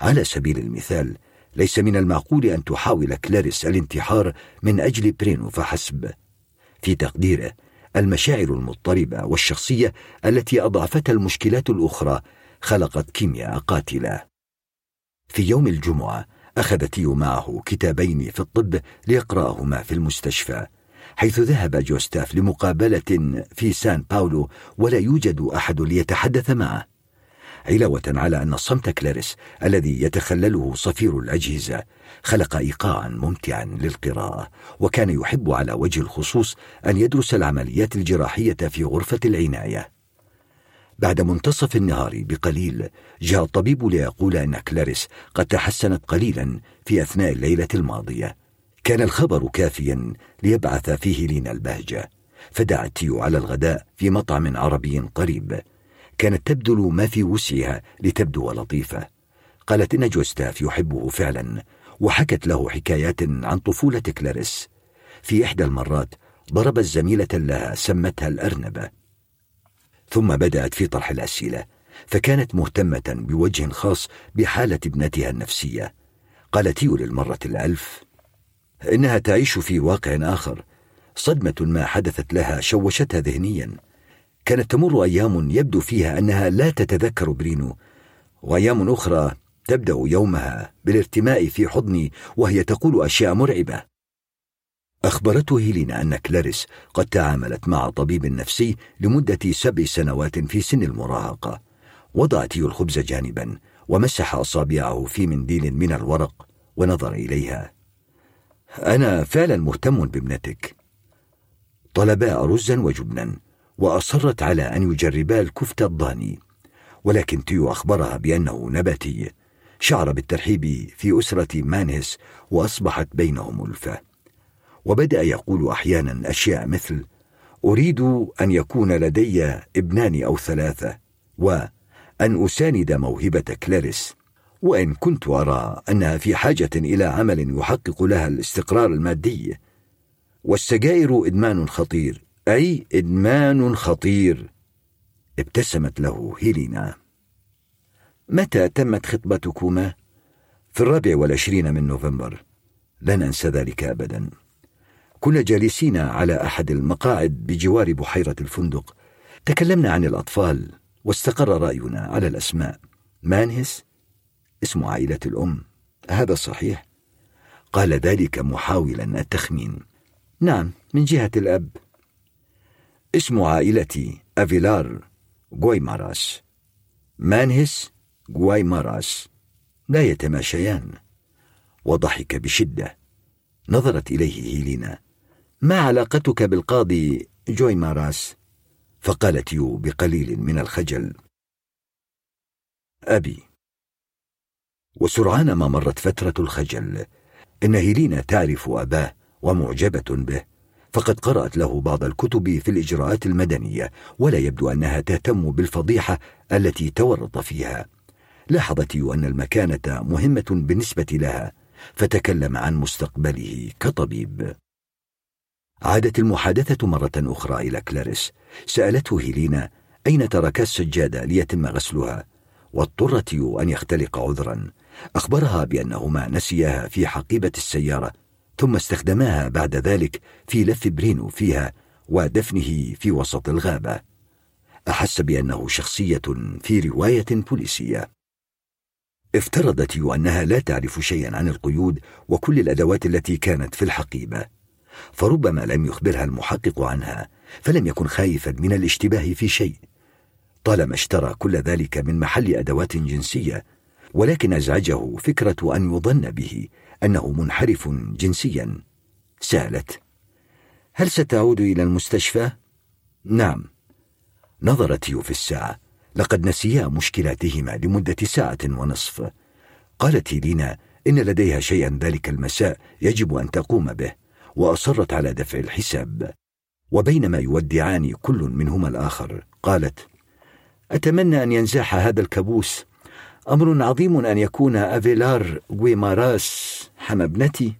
على سبيل المثال ليس من المعقول أن تحاول كلاريس الانتحار من أجل برينو فحسب. في تقديره المشاعر المضطربة والشخصية التي أضعفتها المشكلات الأخرى خلقت كيمياء قاتلة. في يوم الجمعة أخذ تيو معه كتابين في الطب ليقرأهما في المستشفى. حيث ذهب جوستاف لمقابلة في سان باولو ولا يوجد أحد ليتحدث معه. علاوة على أن صمت كلاريس الذي يتخلله صفير الأجهزة خلق إيقاعا ممتعا للقراءة وكان يحب على وجه الخصوص أن يدرس العمليات الجراحية في غرفة العناية. بعد منتصف النهار بقليل جاء الطبيب ليقول أن كلاريس قد تحسنت قليلا في أثناء الليلة الماضية. كان الخبر كافيا ليبعث في هيلينا البهجة فدعت تيو على الغداء في مطعم عربي قريب. كانت تبذل ما في وسعها لتبدو لطيفة. قالت إن جوستاف يحبه فعلا وحكت له حكايات عن طفولة كلاريس. في إحدى المرات ضربت زميلة لها سمتها الأرنبة. ثم بدأت في طرح الأسئلة فكانت مهتمة بوجه خاص بحالة ابنتها النفسية. قال تيو للمرة الألف إنها تعيش في واقع آخر. صدمة ما حدثت لها شوشتها ذهنيا. كانت تمر أيام يبدو فيها أنها لا تتذكر برينو. وأيام أخرى تبدأ يومها بالارتماء في حضني وهي تقول أشياء مرعبة. أخبرته هيلينا أن كلاريس قد تعاملت مع طبيب نفسي لمدة سبع سنوات في سن المراهقة. وضعت الخبز جانبا ومسح أصابعه في منديل من الورق ونظر إليها. أنا فعلا مهتم بابنتك. طلبا رزا وجبنا وأصرت على أن يجربا الكفتة الضاني. ولكن تيو أخبرها بأنه نباتي. شعر بالترحيب في أسرة مانهس وأصبحت بينهم ألفة. وبدأ يقول أحيانا أشياء مثل أريد أن يكون لدي ابنان أو ثلاثة وأن أساند موهبة كلاريس. وإن كنت أرى أنها في حاجة إلى عمل يحقق لها الاستقرار المادي. والسجائر إدمان خطير أي إدمان خطير. ابتسمت له هيلينا. متى تمت خطبتكما؟ في الرابع والعشرين من نوفمبر. لن أنسى ذلك أبدا. كنا جالسين على أحد المقاعد بجوار بحيرة الفندق. تكلمنا عن الأطفال واستقر رأينا على الأسماء. مانهس اسم عائلة الأم. هذا صحيح؟ قال ذلك محاولا التخمين. نعم من جهة الأب. اسم عائلتي أفيلار غويماراس مانهس وغويماراس لا يتماشيان. وضحك بشدة. نظرت إليه هيلينا. ما علاقتك بالقاضي جوي ماراس فقالت يو بقليل من الخجل. أبي وسرعان ما مرت فترة الخجل. إن هيلينا تعرف أباه ومعجبة به فقد قرأت له بعض الكتب في الإجراءات المدنية ولا يبدو أنها تهتم بالفضيحة التي تورط فيها. لاحظت أن المكانة مهمة بالنسبة لها فتكلم عن مستقبله كطبيب. عادت المحادثة مرة أخرى إلى كلاريس. سألته هيلينا أين ترك السجادة ليتم غسلها؟ واضطر تيو أن يختلق عذرا. أخبرها بأنهما نسياها في حقيبة السيارة ثم استخدماها بعد ذلك في لف برينو فيها ودفنه في وسط الغابة. أحس بأنه شخصية في رواية بوليسية. افترض تيو أنها لا تعرف شيئا عن القيود وكل الأدوات التي كانت في الحقيبة فربما لم يخبرها المحقق عنها فلم يكن خايفا من الاشتباه في شيء. طالما اشترى كل ذلك من محل أدوات جنسية ولكن أزعجه فكرة أن يظن به أنه منحرف جنسيا. سألت هل ستعود إلى المستشفى؟ نعم. نظرت يو في الساعة لقد نسيا مشكلاتهما لمدة ساعة ونصف. قالت لينا إن لديها شيئا ذلك المساء يجب أن تقوم به وأصرت على دفع الحساب. وبينما يودعان كل منهما الآخر قالت أتمنى أن ينزاح هذا الكابوس. أمر عظيم أن يكون أفيلار غويماراس حم ابنتي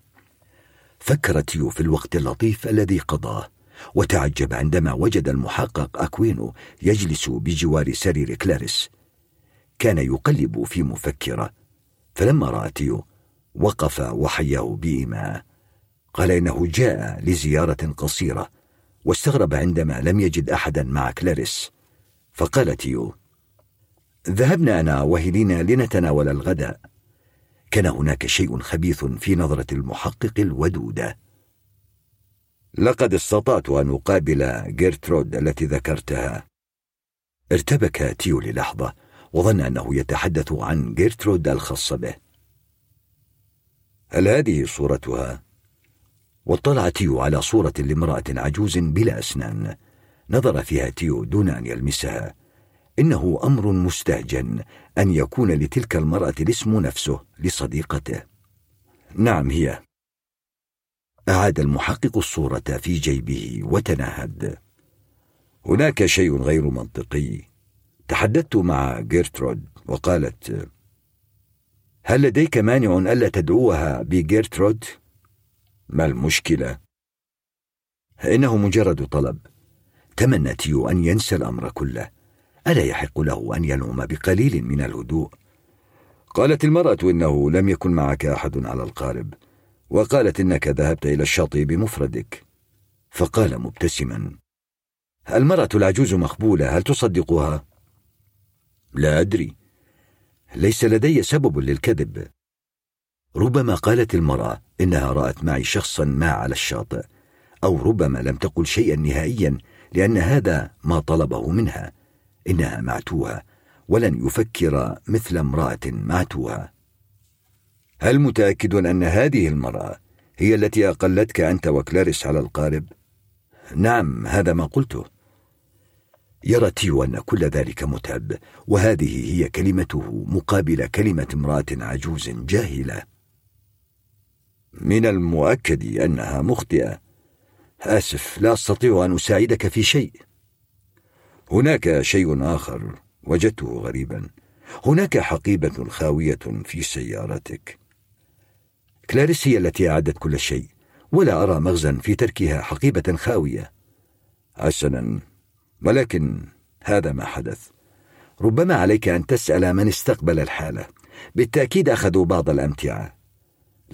فكر تيو في الوقت اللطيف الذي قضاه وتعجب عندما وجد المحقق أكوينو يجلس بجوار سرير كلاريس. كان يقلب في مفكرة فلما رأى تيو وقف وحياه بإيماء قال إنه جاء لزيارة قصيرة واستغرب عندما لم يجد أحدا مع كلاريس. فقال تيو ذهبنا أنا وهيلينا لنتناول الغداء. كان هناك شيء خبيث في نظرة المحقق الودودة لقد استطعت أن أقابل جيرترود التي ذكرتها. ارتبك تيو للحظة وظن أنه يتحدث عن جيرترود الخاصة به. هل هذه صورتها؟ واطلع تيو على صورة لامرأة عجوز بلا أسنان. نظر فيها تيو دون أن يلمسها. إنه أمر مستهجن أن يكون لتلك المرأة الاسم نفسه لصديقته. نعم هي. أعاد المحقق الصورة في جيبه وتنهد هناك شيء غير منطقي. تحدثت مع جيرترود وقالت هل لديك مانع ألا تدعوها بجيرترود؟ ما المشكلة؟ إنه مجرد طلب. تمنى تيو أن ينسى الأمر كله. ألا يحق له أن ينعم بقليل من الهدوء؟ قالت المرأة إنه لم يكن معك أحد على القارب وقالت إنك ذهبت إلى الشاطئ بمفردك فقال مبتسما المرأة العجوز مخبولة هل تصدقها؟ لا أدري ليس لدي سبب للكذب ربما قالت المرأة إنها رأت معي شخصا ما على الشاطئ أو ربما لم تقل شيئا نهائيا لأن هذا ما طلبه منها إنها معتوهة ولن يفكر مثل امرأة معتوهة هل متأكد أن هذه المرأة هي التي أقلتك أنت وكلاريس على القارب؟ نعم هذا ما قلته. يرى تيو أن كل ذلك متعب وهذه هي كلمته مقابل كلمة امرأة عجوز جاهلة. من المؤكد أنها مخطئة. آسف لا أستطيع أن أساعدك في شيء. هناك شيء آخر وجدته غريبا. هناك حقيبة خاوية في سيارتك. كلاريس هي التي أعدت كل شيء ولا أرى مغزا في تركها حقيبة خاوية. حسنا ولكن هذا ما حدث. ربما عليك أن تسأل من استقبل الحالة. بالتأكيد أخذوا بعض الأمتعة.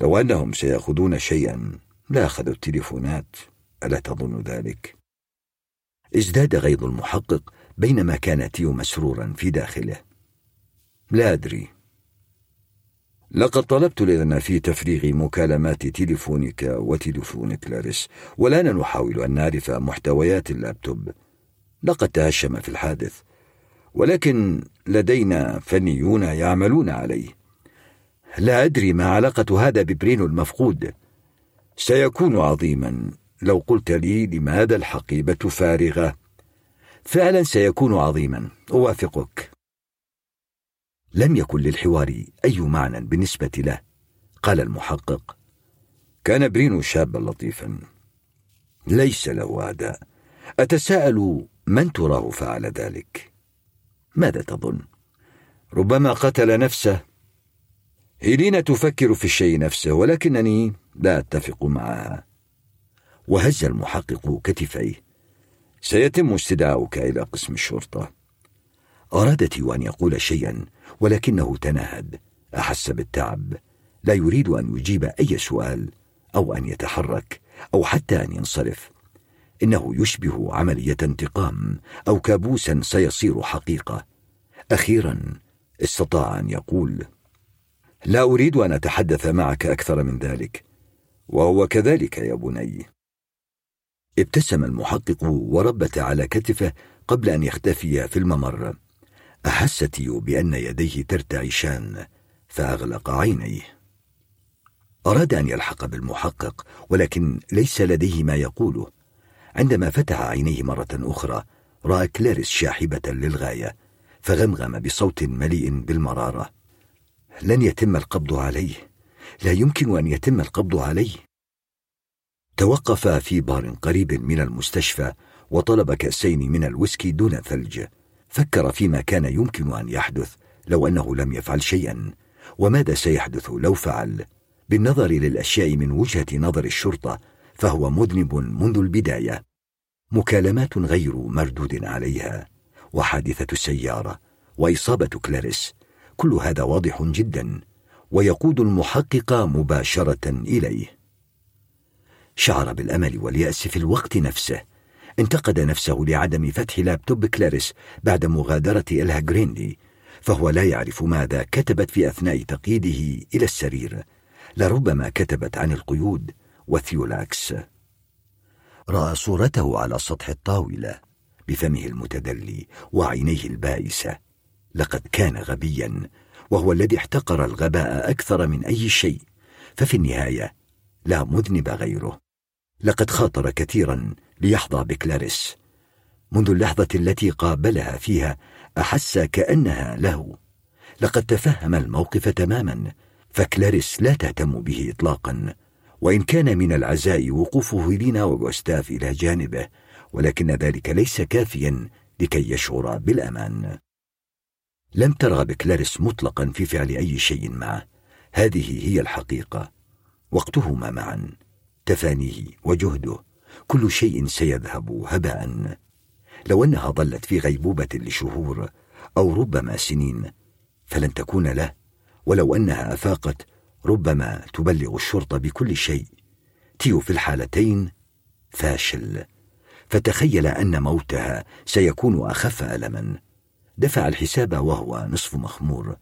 لو أنهم سيأخذون شيئا لا أخذوا التليفونات. ألا تظن ذلك؟ ازداد غيظ المحقق بينما كان تيو مسرورا في داخله. لا أدري. لقد طلبت الإذن في تفريغ مكالمات تليفونك وتليفون كلاريس والآن نحاول أن نعرف محتويات اللابتوب. لقد تهشم في الحادث ولكن لدينا فنيون يعملون عليه. لا أدري ما علاقة هذا ببرينو المفقود. سيكون عظيما. لو قلت لي لماذا الحقيبة فارغة؟ فعلا سيكون عظيما أوافقك. لم يكن للحوار أي معنى بالنسبة له قال المحقق. كان برينو شابا لطيفا. ليس له أعداء أتساءل من تراه فعل ذلك؟ ماذا تظن؟ ربما قتل نفسه. هيلينا تفكر في الشيء نفسه ولكنني لا أتفق معها وهز المحقق كتفيه. سيتم استدعاؤك إلى قسم الشرطة. أرادت أن يقول شيئا ولكنه تنهد أحس بالتعب. لا يريد أن يجيب أي سؤال أو أن يتحرك أو حتى أن ينصرف. إنه يشبه عملية انتقام أو كابوسا سيصير حقيقة. أخيرا استطاع أن يقول لا أريد أن أتحدث معك أكثر من ذلك. وهو كذلك يا بني. ابتسم المحقق وربت على كتفه قبل أن يختفي في الممر. أحس تيو بأن يديه ترتعشان فأغلق عينيه. أراد أن يلحق بالمحقق ولكن ليس لديه ما يقوله. عندما فتح عينيه مرة أخرى رأى كلاريس شاحبة للغاية فغمغم بصوت مليء بالمرارة. لن يتم القبض عليه. لا يمكن أن يتم القبض عليه. توقف في بار قريب من المستشفى وطلب كأسين من الويسكي دون ثلج. فكر فيما كان يمكن أن يحدث لو أنه لم يفعل شيئا. وماذا سيحدث لو فعل؟ بالنظر للأشياء من وجهة نظر الشرطة فهو مذنب منذ البداية. مكالمات غير مردود عليها. وحادثة السيارة. وإصابة كلاريس. كل هذا واضح جدا. ويقود المحقق مباشرة إليه. شعر بالأمل واليأس في الوقت نفسه. انتقد نفسه لعدم فتح لابتوب كلاريس بعد مغادرة إلها جراندي فهو لا يعرف ماذا كتبت في أثناء تقييده إلى السرير. لربما كتبت عن القيود وثيولاكس. رأى صورته على سطح الطاولة بفمه المتدلي وعينيه البائسة. لقد كان غبيا وهو الذي احتقر الغباء أكثر من أي شيء ففي النهاية لا مذنب غيره. لقد خاطر كثيرا ليحظى بكلاريس منذ اللحظة التي قابلها فيها أحس كأنها له. لقد تفهم الموقف تماما فكلاريس لا تهتم به إطلاقا وإن كان من العزاء وقوف هيلينا وغوستاف إلى جانبه ولكن ذلك ليس كافيا لكي يشعر بالأمان. لم ترغب كلاريس مطلقا في فعل أي شيء معه. هذه هي الحقيقة. وقتهما معا. تفانيه وجهده. كل شيء سيذهب هباء. لو أنها ظلت في غيبوبة لشهور أو ربما سنين فلن تكون له. ولو أنها أفاقت ربما تبلغ الشرطة بكل شيء. تيو في الحالتين فاشل. فتخيل أن موتها سيكون أخف ألما. دفع الحساب وهو نصف مخمور.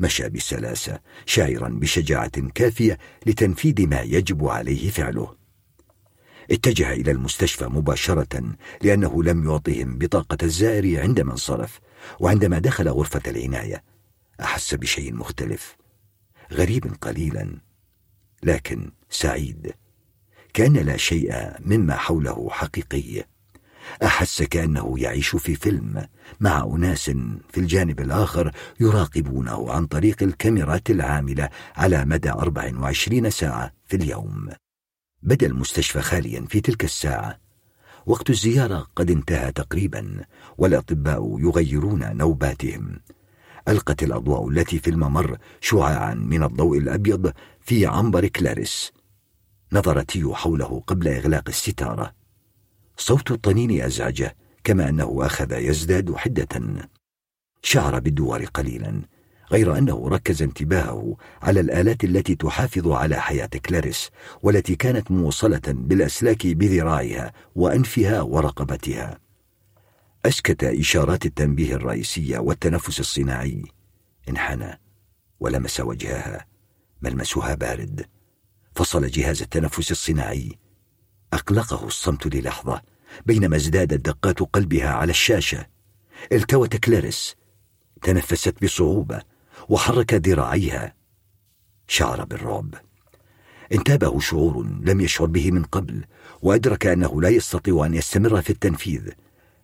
مشى بسلاسة شاعرا بشجاعة كافية لتنفيذ ما يجب عليه فعله. اتجه إلى المستشفى مباشرة لأنه لم يعطهم بطاقة الزائر عندما انصرف وعندما دخل غرفة العناية أحس بشيء مختلف غريب قليلا لكن سعيد كأن لا شيء مما حوله حقيقي. أحس كأنه يعيش في فيلم مع أناس في الجانب الآخر يراقبونه عن طريق الكاميرات العاملة على مدى 24 ساعة في اليوم. بدأ المستشفى خاليا في تلك الساعة. وقت الزيارة قد انتهى تقريبا والأطباء يغيرون نوباتهم. ألقت الأضواء التي في الممر شعاعا من الضوء الأبيض في عنبر كلاريس. نظر تيو حوله قبل إغلاق الستارة. صوت الطنين أزعجه كما أنه أخذ يزداد حدة. شعر بالدوار قليلا غير أنه ركز انتباهه على الآلات التي تحافظ على حياة كلاريس والتي كانت موصلة بالأسلاك بذراعها وأنفها ورقبتها. أسكت إشارات التنبيه الرئيسية والتنفس الصناعي. انحنى ولمس وجهها ملمسها بارد. فصل جهاز التنفس الصناعي. أقلقه الصمت للحظة بينما ازدادت دقات قلبها على الشاشة. التوت كلاريس تنفست بصعوبة وحرك ذراعيها. شعر بالرعب. انتابه شعور لم يشعر به من قبل وأدرك أنه لا يستطيع أن يستمر في التنفيذ.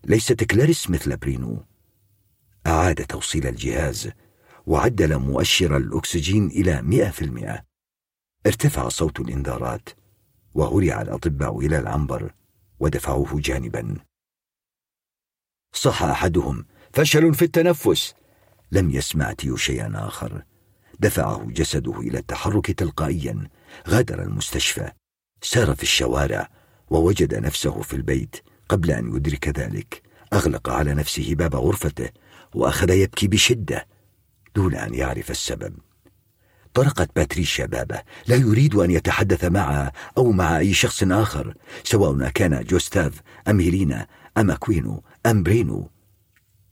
ليست كلاريس مثل برينو. أعاد توصيل الجهاز وعدل مؤشر الأكسجين إلى مئة في المئة. ارتفع صوت الإنذارات. وهرع الأطباء إلى العنبر ودفعوه جانبا. صح أحدهم فشل في التنفس. لم يسمع تيو شيئا آخر. دفعه جسده إلى التحرك تلقائيا. غادر المستشفى. سار في الشوارع ووجد نفسه في البيت قبل أن يدرك ذلك. أغلق على نفسه باب غرفته وأخذ يبكي بشدة دون أن يعرف السبب. طرقت باتريشيا بابه. لا يريد أن يتحدث معها أو مع أي شخص آخر سواء كان جوستاف أم هيلينا أم أكوينو أم برينو.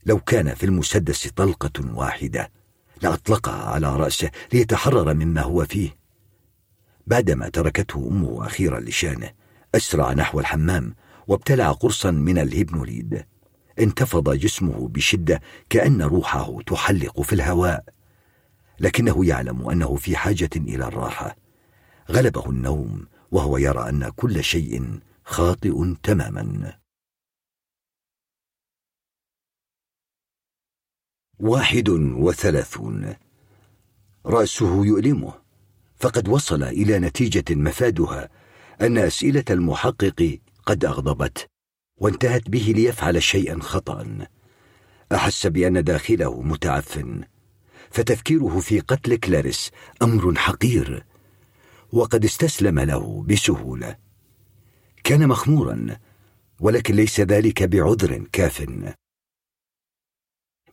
لو كان في المسدس طلقة واحدة لأطلقها على رأسه ليتحرر مما هو فيه. بعدما تركته أمه أخيرا لشأنه أسرع نحو الحمام وابتلع قرصا من الهيبنوليد. انتفض جسمه بشدة كأن روحه تحلق في الهواء. لكنه يعلم أنه في حاجة إلى الراحة. غلبه النوم وهو يرى أن كل شيء خاطئ تماما. واحد وثلاثون. رأسه يؤلمه. فقد وصل إلى نتيجة مفادها. أن أسئلة المحقق قد أغضبت وانتهت به ليفعل شيئا خطأ أحس بأن داخله متعفن. فتفكيره في قتل كلاريس أمر حقير وقد استسلم له بسهولة. كان مخمورا ولكن ليس ذلك بعذر كاف.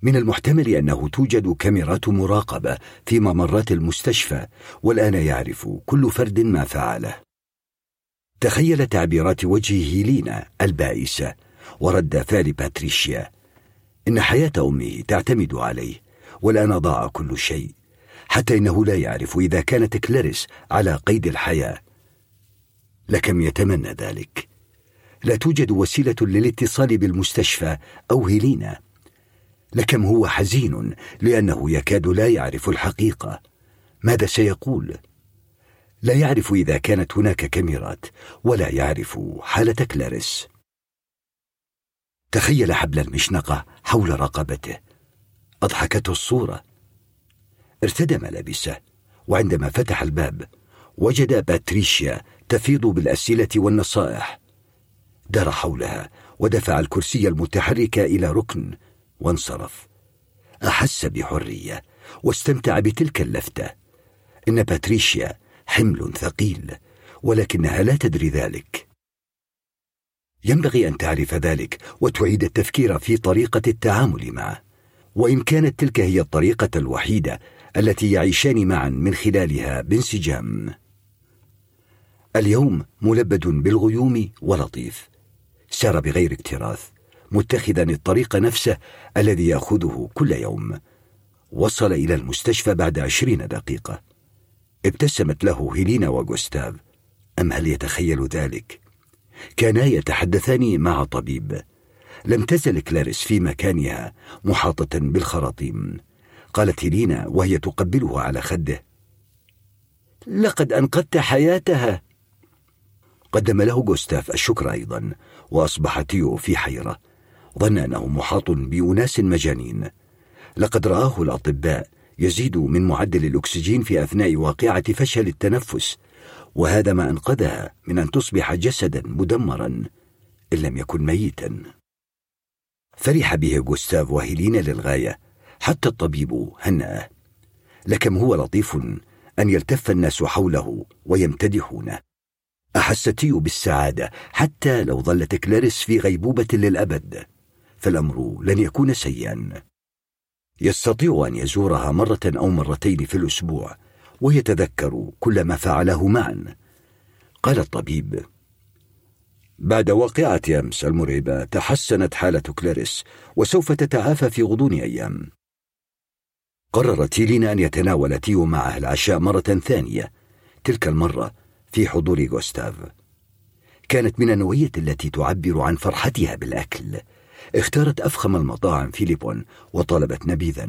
من المحتمل أنه توجد كاميرات مراقبة في ممرات المستشفى والآن يعرف كل فرد ما فعله. تخيل تعبيرات وجه هيلينا البائسة ورد فعل باتريشيا. إن حياة أمه تعتمد عليه. والان ضاع كل شيء حتى إنه لا يعرف إذا كانت كلاريس على قيد الحياة. لكم يتمنى ذلك. لا توجد وسيلة للاتصال بالمستشفى أو هيلينا. لكم هو حزين لأنه يكاد لا يعرف الحقيقة. ماذا سيقول؟ لا يعرف إذا كانت هناك كاميرات ولا يعرف حالة كلاريس. تخيل حبل المشنقة حول رقبته. اضحكته الصورة. ارتدى ملابسه وعندما فتح الباب وجد باتريشيا تفيض بالأسئلة والنصائح. دار حولها ودفع الكرسي المتحرك إلى ركن وانصرف. أحس بحرية واستمتع بتلك اللفتة. إن باتريشيا حمل ثقيل ولكنها لا تدري ذلك. ينبغي أن تعرف ذلك وتعيد التفكير في طريقة التعامل معه. وإن كانت تلك هي الطريقة الوحيدة التي يعيشان معا من خلالها بانسجام. اليوم ملبد بالغيوم ولطيف. سار بغير اكتراث متخذا الطريق نفسه الذي يأخذه كل يوم. وصل إلى المستشفى بعد عشرين دقيقة. ابتسمت له هيلينا وغوستاف. أم هل يتخيل ذلك؟ كانا يتحدثان مع طبيب. لم تزل كلاريس في مكانها محاطة بالخراطيم. قالت هيلينا وهي تقبله على خده. لقد أنقذت حياتها. قدم له غوستاف الشكر أيضا وأصبح تيو في حيرة. ظن أنه محاط بأناس مجانين. لقد رآه الأطباء يزيد من معدل الأكسجين في أثناء واقعة فشل التنفس وهذا ما أنقذها من أن تصبح جسدا مدمرا إن لم يكن ميتا. فرح به غوستاف وهيلينا للغاية حتى الطبيب هنأه. لكم هو لطيف أن يلتف الناس حوله ويمتدحونه أحس تيو بالسعادة حتى لو ظلت كلاريس في غيبوبة للأبد فالأمر لن يكون سيئا. يستطيع أن يزورها مرة أو مرتين في الأسبوع ويتذكر كل ما فعلاه معا. قال الطبيب بعد واقعة أمس المرعبة تحسنت حالة كلاريس وسوف تتعافى في غضون أيام. قررت هيلينا أن يتناول تيو معها العشاء مرة ثانية تلك المرة في حضور غوستاف. كانت من النوعية التي تعبر عن فرحتها بالأكل. اختارت أفخم المطاعم في ليبلون وطلبت نبيذا.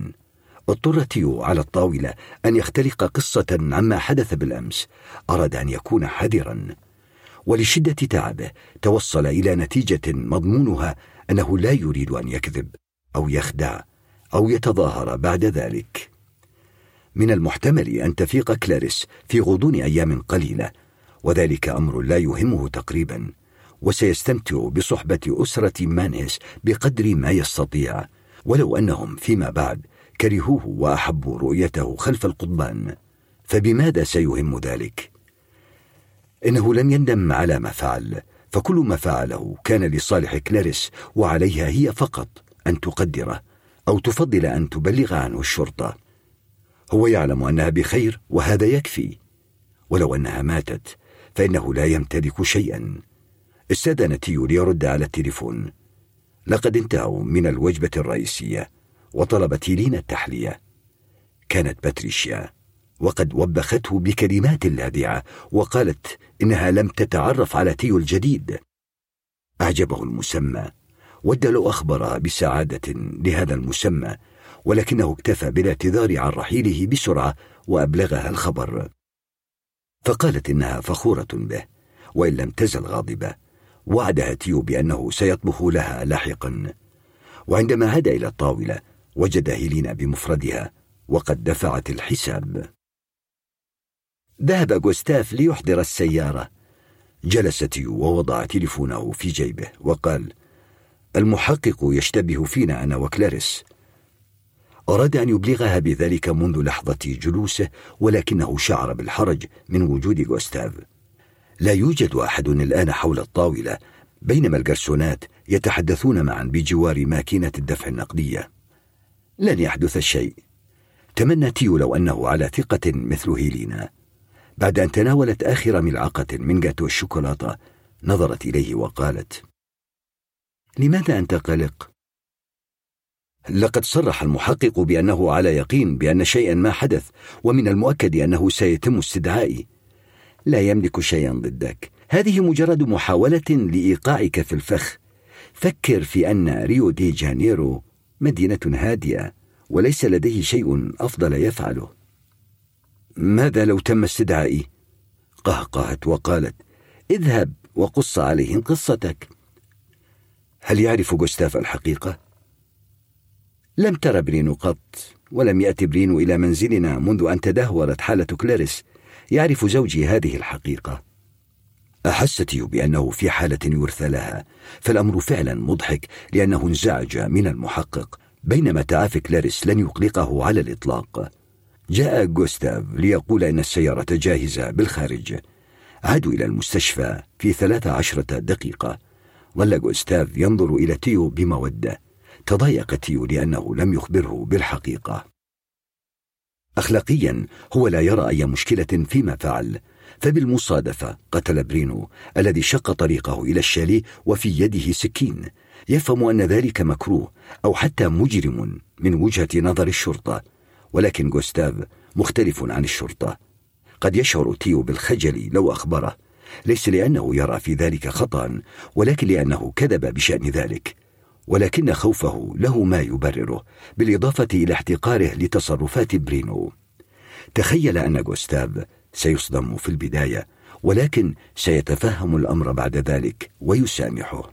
اضطر تيو على الطاولة أن يختلق قصة عما حدث بالأمس أراد أن يكون حذرا. ولشدة تعبه توصل إلى نتيجة مضمونها أنه لا يريد أن يكذب أو يخدع أو يتظاهر بعد ذلك من المحتمل أن تفيق كلاريس في غضون أيام قليلة وذلك أمر لا يهمه تقريبا وسيستمتع بصحبة أسرة مانيس بقدر ما يستطيع ولو أنهم فيما بعد كرهوه وأحبوا رؤيته خلف القضبان فبماذا سيهم ذلك؟ إنه لم يندم على ما فعل فكل ما فعله كان لصالح كلاريس وعليها هي فقط أن تقدره أو تفضل أن تبلغ عنه الشرطة. هو يعلم أنها بخير وهذا يكفي. ولو أنها ماتت فإنه لا يمتلك شيئا. استأذن تيو ليرد على التليفون. لقد انتهوا من الوجبة الرئيسية وطلبت هيلينا التحلية. كانت باتريشيا. وقد وبخته بكلمات لاذعة وقالت إنها لم تتعرف على تيو الجديد. أعجبه المسمى ود لو أخبرها بسعادته لهذا المسمى ولكنه اكتفى بالاعتذار عن رحيله بسرعة وأبلغها الخبر. فقالت إنها فخورة به وإن لم تزل غاضبة وعدها تيو بأنه سيطبخ لها لاحقا. وعندما عاد إلى الطاولة وجد هيلينا بمفردها وقد دفعت الحساب. ذهب غوستاف ليحضر السيارة. جلس تيو ووضع تليفونه في جيبه وقال المحقق يشتبه فينا أنا وكلاريس. أراد أن يبلغها بذلك منذ لحظة جلوسه ولكنه شعر بالحرج من وجود غوستاف. لا يوجد أحد الآن حول الطاولة بينما الجرسونات يتحدثون معا بجوار ماكينة الدفع النقدية. لن يحدث الشيء تمنى تيو لو أنه على ثقة مثل هيلينا. بعد أن تناولت آخر ملعقة من جاتو الشوكولاتة نظرت إليه وقالت لماذا أنت قلق؟ لقد صرح المحقق بأنه على يقين بأن شيئا ما حدث ومن المؤكد أنه سيتم استدعائي. لا يملك شيئا ضدك. هذه مجرد محاولة لإيقاعك في الفخ. فكر في أن ريو دي جانيرو مدينة هادئة وليس لديه شيء أفضل يفعله. ماذا لو تم استدعائي؟ قهقهت وقالت اذهب وقص عليهم قصتك هل يعرف جوستاف الحقيقة؟ لم تر برينو قط ولم يأت برينو إلى منزلنا منذ أن تدهورت حالة كلاريس يعرف زوجي هذه الحقيقة أحست بأنه في حالة يرثى لها فالأمر فعلا مضحك لأنه انزعج من المحقق بينما تعافي كلاريس لن يقلقه على الإطلاق جاء جوستاف ليقول إن السيارة جاهزة بالخارج. عادوا إلى المستشفى في ثلاث عشرة دقيقة. ظل جوستاف ينظر إلى تيو بمودة. تضايق تيو لأنه لم يخبره بالحقيقة. أخلاقيا هو لا يرى أي مشكلة فيما فعل. فبالمصادفة قتل برينو الذي شق طريقه إلى الشاليه وفي يده سكين. يفهم أن ذلك مكروه أو حتى مجرم من وجهة نظر الشرطة. ولكن جوستاف مختلف عن الشرطة. قد يشعر تيو بالخجل لو أخبره. ليس لأنه يرى في ذلك خطأ ولكن لأنه كذب بشأن ذلك. ولكن خوفه له ما يبرره بالإضافة إلى احتقاره لتصرفات برينو. تخيل أن جوستاف سيصدم في البداية ولكن سيتفهم الأمر بعد ذلك ويسامحه.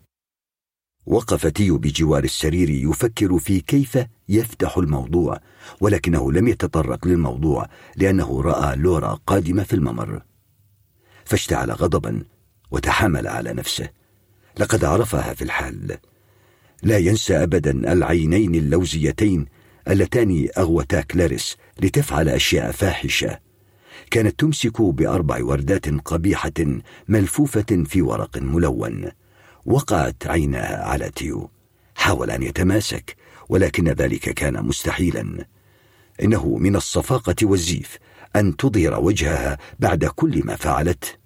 وقف تيو بجوار السرير يفكر في كيف يفتح الموضوع ولكنه لم يتطرق للموضوع لأنه رأى لورا قادمة في الممر. فاشتعل غضبا وتحامل على نفسه. لقد عرفها في الحال. لا ينسى أبدا العينين اللوزيتين اللتان أغوتا كلاريس لتفعل أشياء فاحشة. كانت تمسك بأربع وردات قبيحة ملفوفة في ورق ملون. وقعت عيناها على تيو. حاول أن يتماسك ولكن ذلك كان مستحيلا. إنه من الصفاقة والزيف أن تظهر وجهها بعد كل ما فعلت.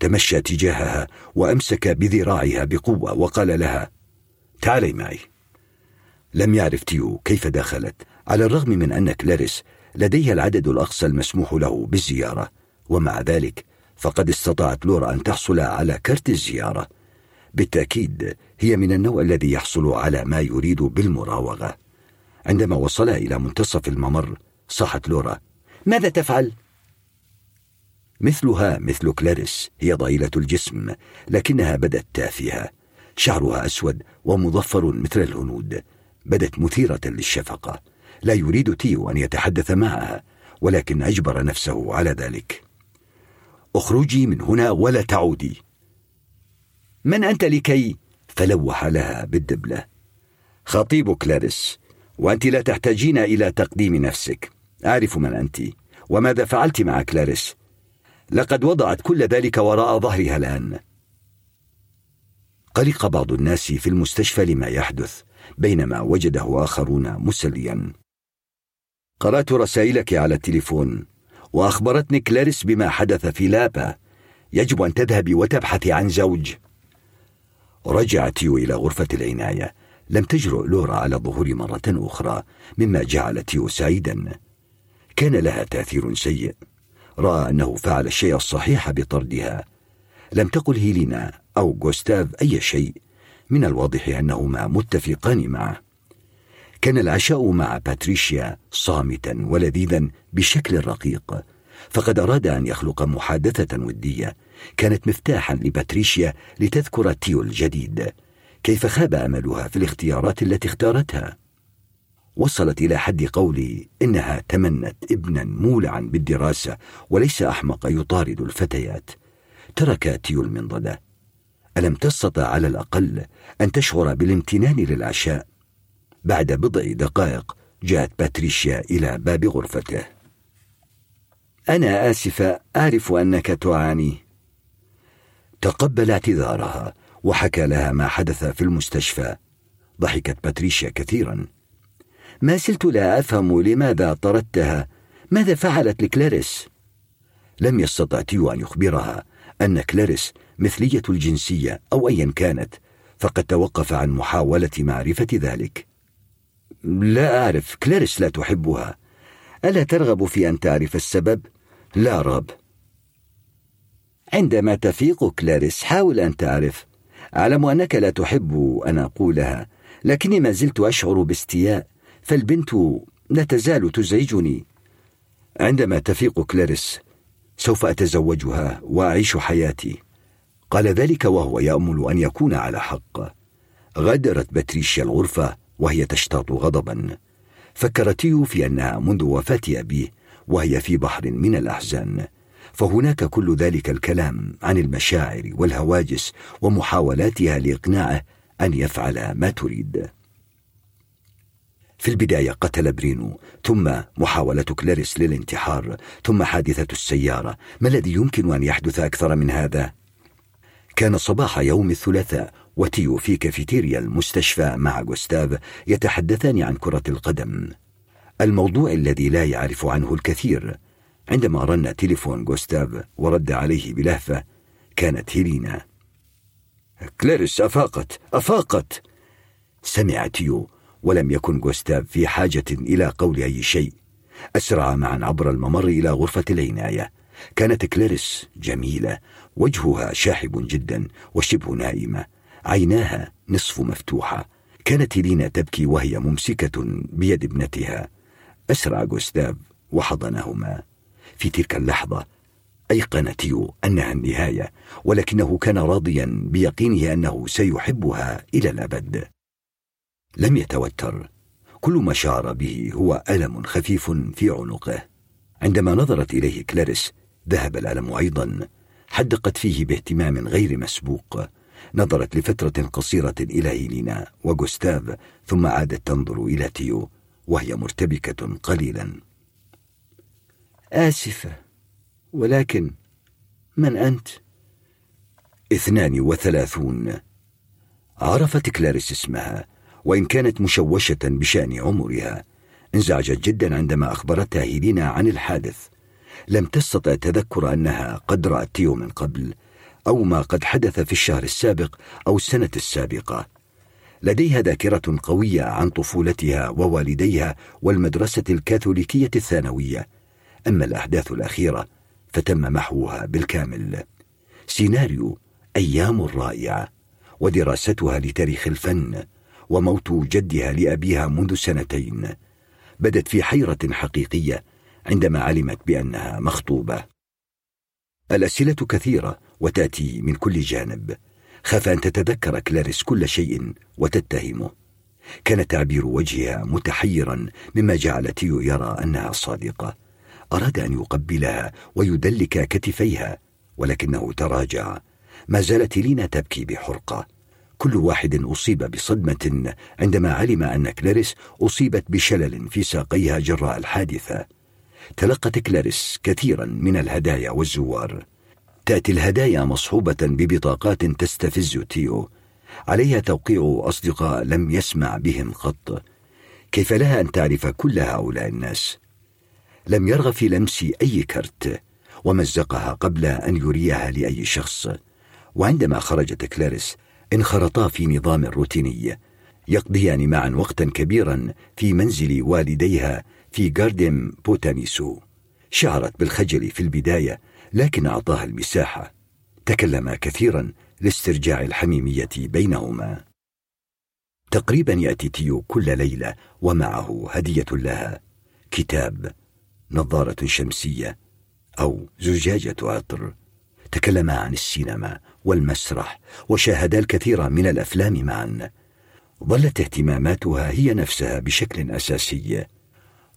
تمشى تجاهها وأمسك بذراعها بقوة وقال لها تعالي معي. لم يعرف تيو كيف دخلت على الرغم من ان كلاريس لديها العدد الأقصى المسموح له بالزيارة. ومع ذلك فقد استطاعت لورا أن تحصل على كرت الزيارة. بالتأكيد هي من النوع الذي يحصل على ما يريد بالمراوغة. عندما وصل إلى منتصف الممر صاحت لورا ماذا تفعل؟ مثلها مثل كلاريس هي ضئيلة الجسم لكنها بدت تافهة. شعرها أسود ومظفر مثل الهنود. بدت مثيرة للشفقة. لا يريد تيو أن يتحدث معها ولكن أجبر نفسه على ذلك. أخرجي من هنا ولا تعودي. من أنت لكي فلوح لها بالدبلة. خطيب كلاريس وأنت لا تحتاجين إلى تقديم نفسك. أعرف من أنت وماذا فعلت مع كلاريس لقد وضعت كل ذلك وراء ظهرها الآن. قلق بعض الناس في المستشفى لما يحدث بينما وجده آخرون مسليا. قرأت رسائلك على التليفون وأخبرتني كلاريس بما حدث في لابا. يجب أن تذهبي وتبحثي عن زوج. رجع تيو إلى غرفة العناية. لم تجرؤ لورا على الظهور مرة أخرى مما جعل تيو سعيدا. كان لها تأثير سيء. رأى أنه فعل الشيء الصحيح بطردها. لم تقل هيلينا أو جوستاف أي شيء من الواضح أنهما متفقان معه. كان العشاء مع باتريشيا صامتا ولذيذا بشكل رقيق. فقد أراد أن يخلق محادثة ودية كانت مفتاحا لباتريشيا لتذكر تيو الجديد. كيف خاب أملها في الاختيارات التي اختارتها؟ وصلت إلى حد قولي إنها تمنت ابنا مولعا بالدراسة وليس أحمق يطارد الفتيات. ترك تيو المنضدة. ألم تستطع على الأقل أن تشعر بالامتنان للعشاء؟ بعد بضع دقائق جاءت باتريشيا إلى باب غرفته. أنا اسفه أعرف أنك تعاني. تقبل اعتذارها وحكى لها ما حدث في المستشفى. ضحكت باتريشيا كثيرا. ما زلت لا أفهم لماذا طردتها. ماذا فعلت لكلاريس؟ لم يستطع تيو أن يخبرها أن كلاريس مثلية الجنسية أو ايا كانت فقد توقف عن محاولة معرفة ذلك. لا أعرف كلاريس لا تحبها. ألا ترغب في أن تعرف السبب؟ لا راب عندما تفيق كلاريس حاول أن تعرف. أعلم أنك لا تحب أن أقولها لكني ما زلت أشعر باستياء فالبنت لا تزال تزعجني. عندما تفيق كلاريس سوف أتزوجها وأعيش حياتي. قال ذلك وهو يأمل أن يكون على حق. غادرت باتريشيا الغرفة وهي تشتاط غضبا. فكر تيو في انها منذ وفاة أبيه وهي في بحر من الأحزان فهناك كل ذلك الكلام عن المشاعر والهواجس ومحاولاتها لإقناعه أن يفعل ما تريد في البداية قتل برينو ثم محاولة كلاريس للانتحار ثم حادثة السيارة ما الذي يمكن أن يحدث أكثر من هذا؟ كان صباح يوم الثلاثاء وتيو في كافيتيريا المستشفى مع غوستاف يتحدثان عن كرة القدم. الموضوع الذي لا يعرف عنه الكثير. عندما رن تليفون غوستاف ورد عليه بلهفة كانت هيلينا. كلاريس أفاقت أفاقت! سمع تيو ولم يكن غوستاف في حاجة إلى قول أي شيء. أسرعا معا عبر الممر إلى غرفة العناية. كانت كلاريس جميلة وجهها شاحب جدا وشبه نائمة. عيناها نصف مفتوحة. كانت هيلينا تبكي وهي ممسكة بيد ابنتها. أسرع غوستاف وحضنهما. في تلك اللحظة أيقن تيو أنها النهاية ولكنه كان راضيا بيقينه أنه سيحبها إلى الأبد. لم يتوتر. كل ما شعر به هو ألم خفيف في عنقه. عندما نظرت إليه كلاريس ذهب الألم أيضا حدقت فيه باهتمام غير مسبوق. نظرت لفترة قصيرة إلى هيلينا وغوستاف ثم عادت تنظر إلى تيو وهي مرتبكة قليلا. آسفة ولكن من أنت؟ اثنان وثلاثون. عرفت كلاريس اسمها وإن كانت مشوشة بشأن عمرها. انزعجت جدا عندما أخبرتها هيلينا عن الحادث. لم تستطع تذكر أنها قد رأت تيو من قبل. أو ما قد حدث في الشهر السابق أو السنة السابقة. لديها ذاكرة قوية عن طفولتها ووالديها والمدرسة الكاثوليكية الثانوية. أما الأحداث الأخيرة فتم محوها بالكامل. سيناريو أيام رائعة ودراستها لتاريخ الفن وموت جدها لأبيها منذ سنتين. بدت في حيرة حقيقية عندما علمت بأنها مخطوبة. الأسئلة كثيرة وتأتي من كل جانب. خاف أن تتذكر كلاريس كل شيء وتتهمه كان تعبير وجهها متحيرا مما جعل تيو يرى أنها صادقة. أراد أن يقبلها ويدلك كتفيها ولكنه تراجع. ما زالت هيلينا تبكي بحرقة. كل واحد أصيب بصدمة عندما علم أن كلاريس أصيبت بشلل في ساقيها جراء الحادثة. تلقت كلاريس كثيرا من الهدايا والزوار. تأتي الهدايا مصحوبة ببطاقات تستفز تيو. عليها توقيع أصدقاء لم يسمع بهم قط كيف لها أن تعرف كل هؤلاء الناس؟ لم يرغب في لمس أي كرت ومزقها قبل أن يريها لأي شخص. وعندما خرجت كلاريس انخرطا في نظام روتيني. يقضيان معا وقتا كبيرا في منزل والديها في جاردن بوتانيكو شعرت بالخجل في البداية لكن أعطاها المساحة. تكلما كثيرا لاسترجاع الحميمية بينهما. تقريبا يأتي تيو كل ليلة ومعه هدية لها. كتاب نظارة شمسية أو زجاجة عطر. تكلما عن السينما والمسرح وشاهدا الكثير من الأفلام معا. ظلت اهتماماتها هي نفسها بشكل أساسي.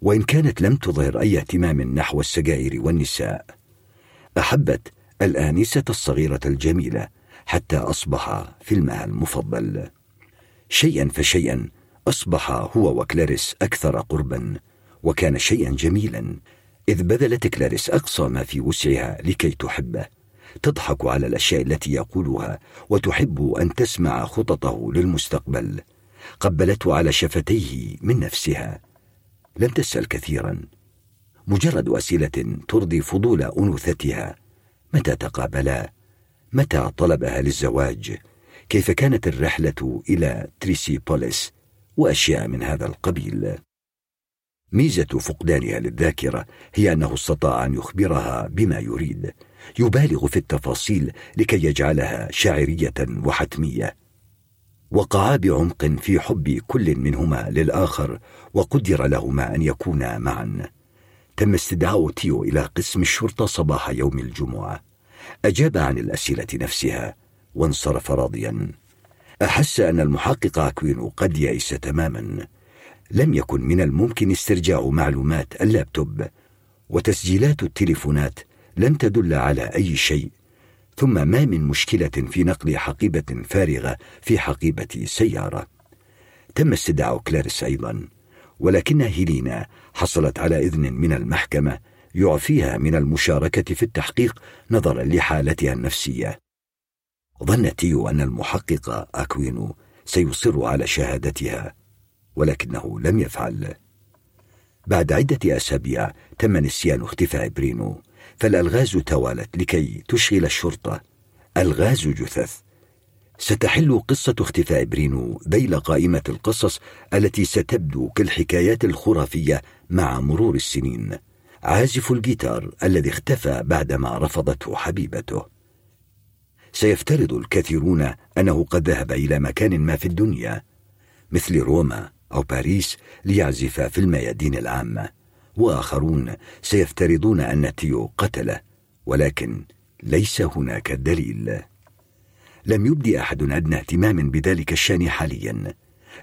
وإن كانت لم تظهر أي اهتمام نحو السجائر والنساء. أحبت الآنسة الصغيرة الجميلة حتى أصبح فيلمها المفضل. شيئا فشيئا أصبح هو وكلاريس أكثر قربا وكان شيئا جميلا إذ بذلت كلاريس أقصى ما في وسعها لكي تحبه. تضحك على الأشياء التي يقولها وتحب أن تسمع خططه للمستقبل. قبلته على شفتيه من نفسها. لم تسأل كثيرا. مجرد اسئله ترضي فضول أنوثتها. متى تقابلا متى طلبها للزواج؟ كيف كانت الرحلة إلى تريسي بوليس وأشياء من هذا القبيل؟ ميزة فقدانها للذاكرة هي أنه استطاع أن يخبرها بما يريد يبالغ في التفاصيل لكي يجعلها شاعرية وحتمية. وقعا بعمق في حب كل منهما للآخر وقدر لهما أن يكونا معا. تم استدعاء تيو إلى قسم الشرطة صباح يوم الجمعة. أجاب عن الأسئلة نفسها وانصرف راضيا. أحس أن المحقق أكوين قد يئس تماما. لم يكن من الممكن استرجاع معلومات اللابتوب وتسجيلات التليفونات لم تدل على أي شيء ثم ما من مشكلة في نقل حقيبة فارغة في حقيبة سيارة. تم استدعاء كلاريس أيضا ولكن هيلينا حصلت على إذن من المحكمة يعفيها من المشاركة في التحقيق نظرا لحالتها النفسية. ظن تيو أن المحقق أكوينو سيصر على شهادتها ولكنه لم يفعل. بعد عدة أسابيع تم نسيان اختفاء برينو فالألغاز توالت لكي تشغل الشرطة. ألغاز جثث. ستحل قصة اختفاء برينو ذيل قائمة القصص التي ستبدو كالحكايات الخرافية مع مرور السنين. عازف الجيتار الذي اختفى بعدما رفضته حبيبته. سيفترض الكثيرون أنه قد ذهب إلى مكان ما في الدنيا مثل روما أو باريس ليعزف في الميادين العامة وآخرون سيفترضون أن تيو قتله ولكن ليس هناك دليل. لم يبدي أحد أدنى اهتمام بذلك الشأن حاليا.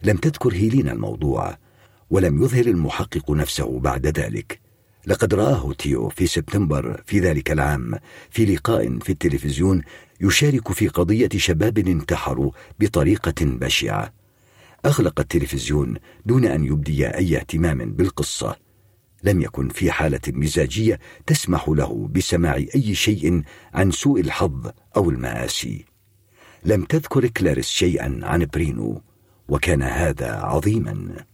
لم تذكر هيلينا الموضوع ولم يظهر المحقق نفسه بعد ذلك. لقد رآه تيو في سبتمبر في ذلك العام في لقاء في التلفزيون يشارك في قضية شباب انتحروا بطريقة بشعة. أغلق التلفزيون دون أن يبدي أي اهتمام بالقصة. لم يكن في حالة مزاجية تسمح له بسماع أي شيء عن سوء الحظ أو المآسي. لم تذكر كلاريس شيئا عن برينو وكان هذا عظيما.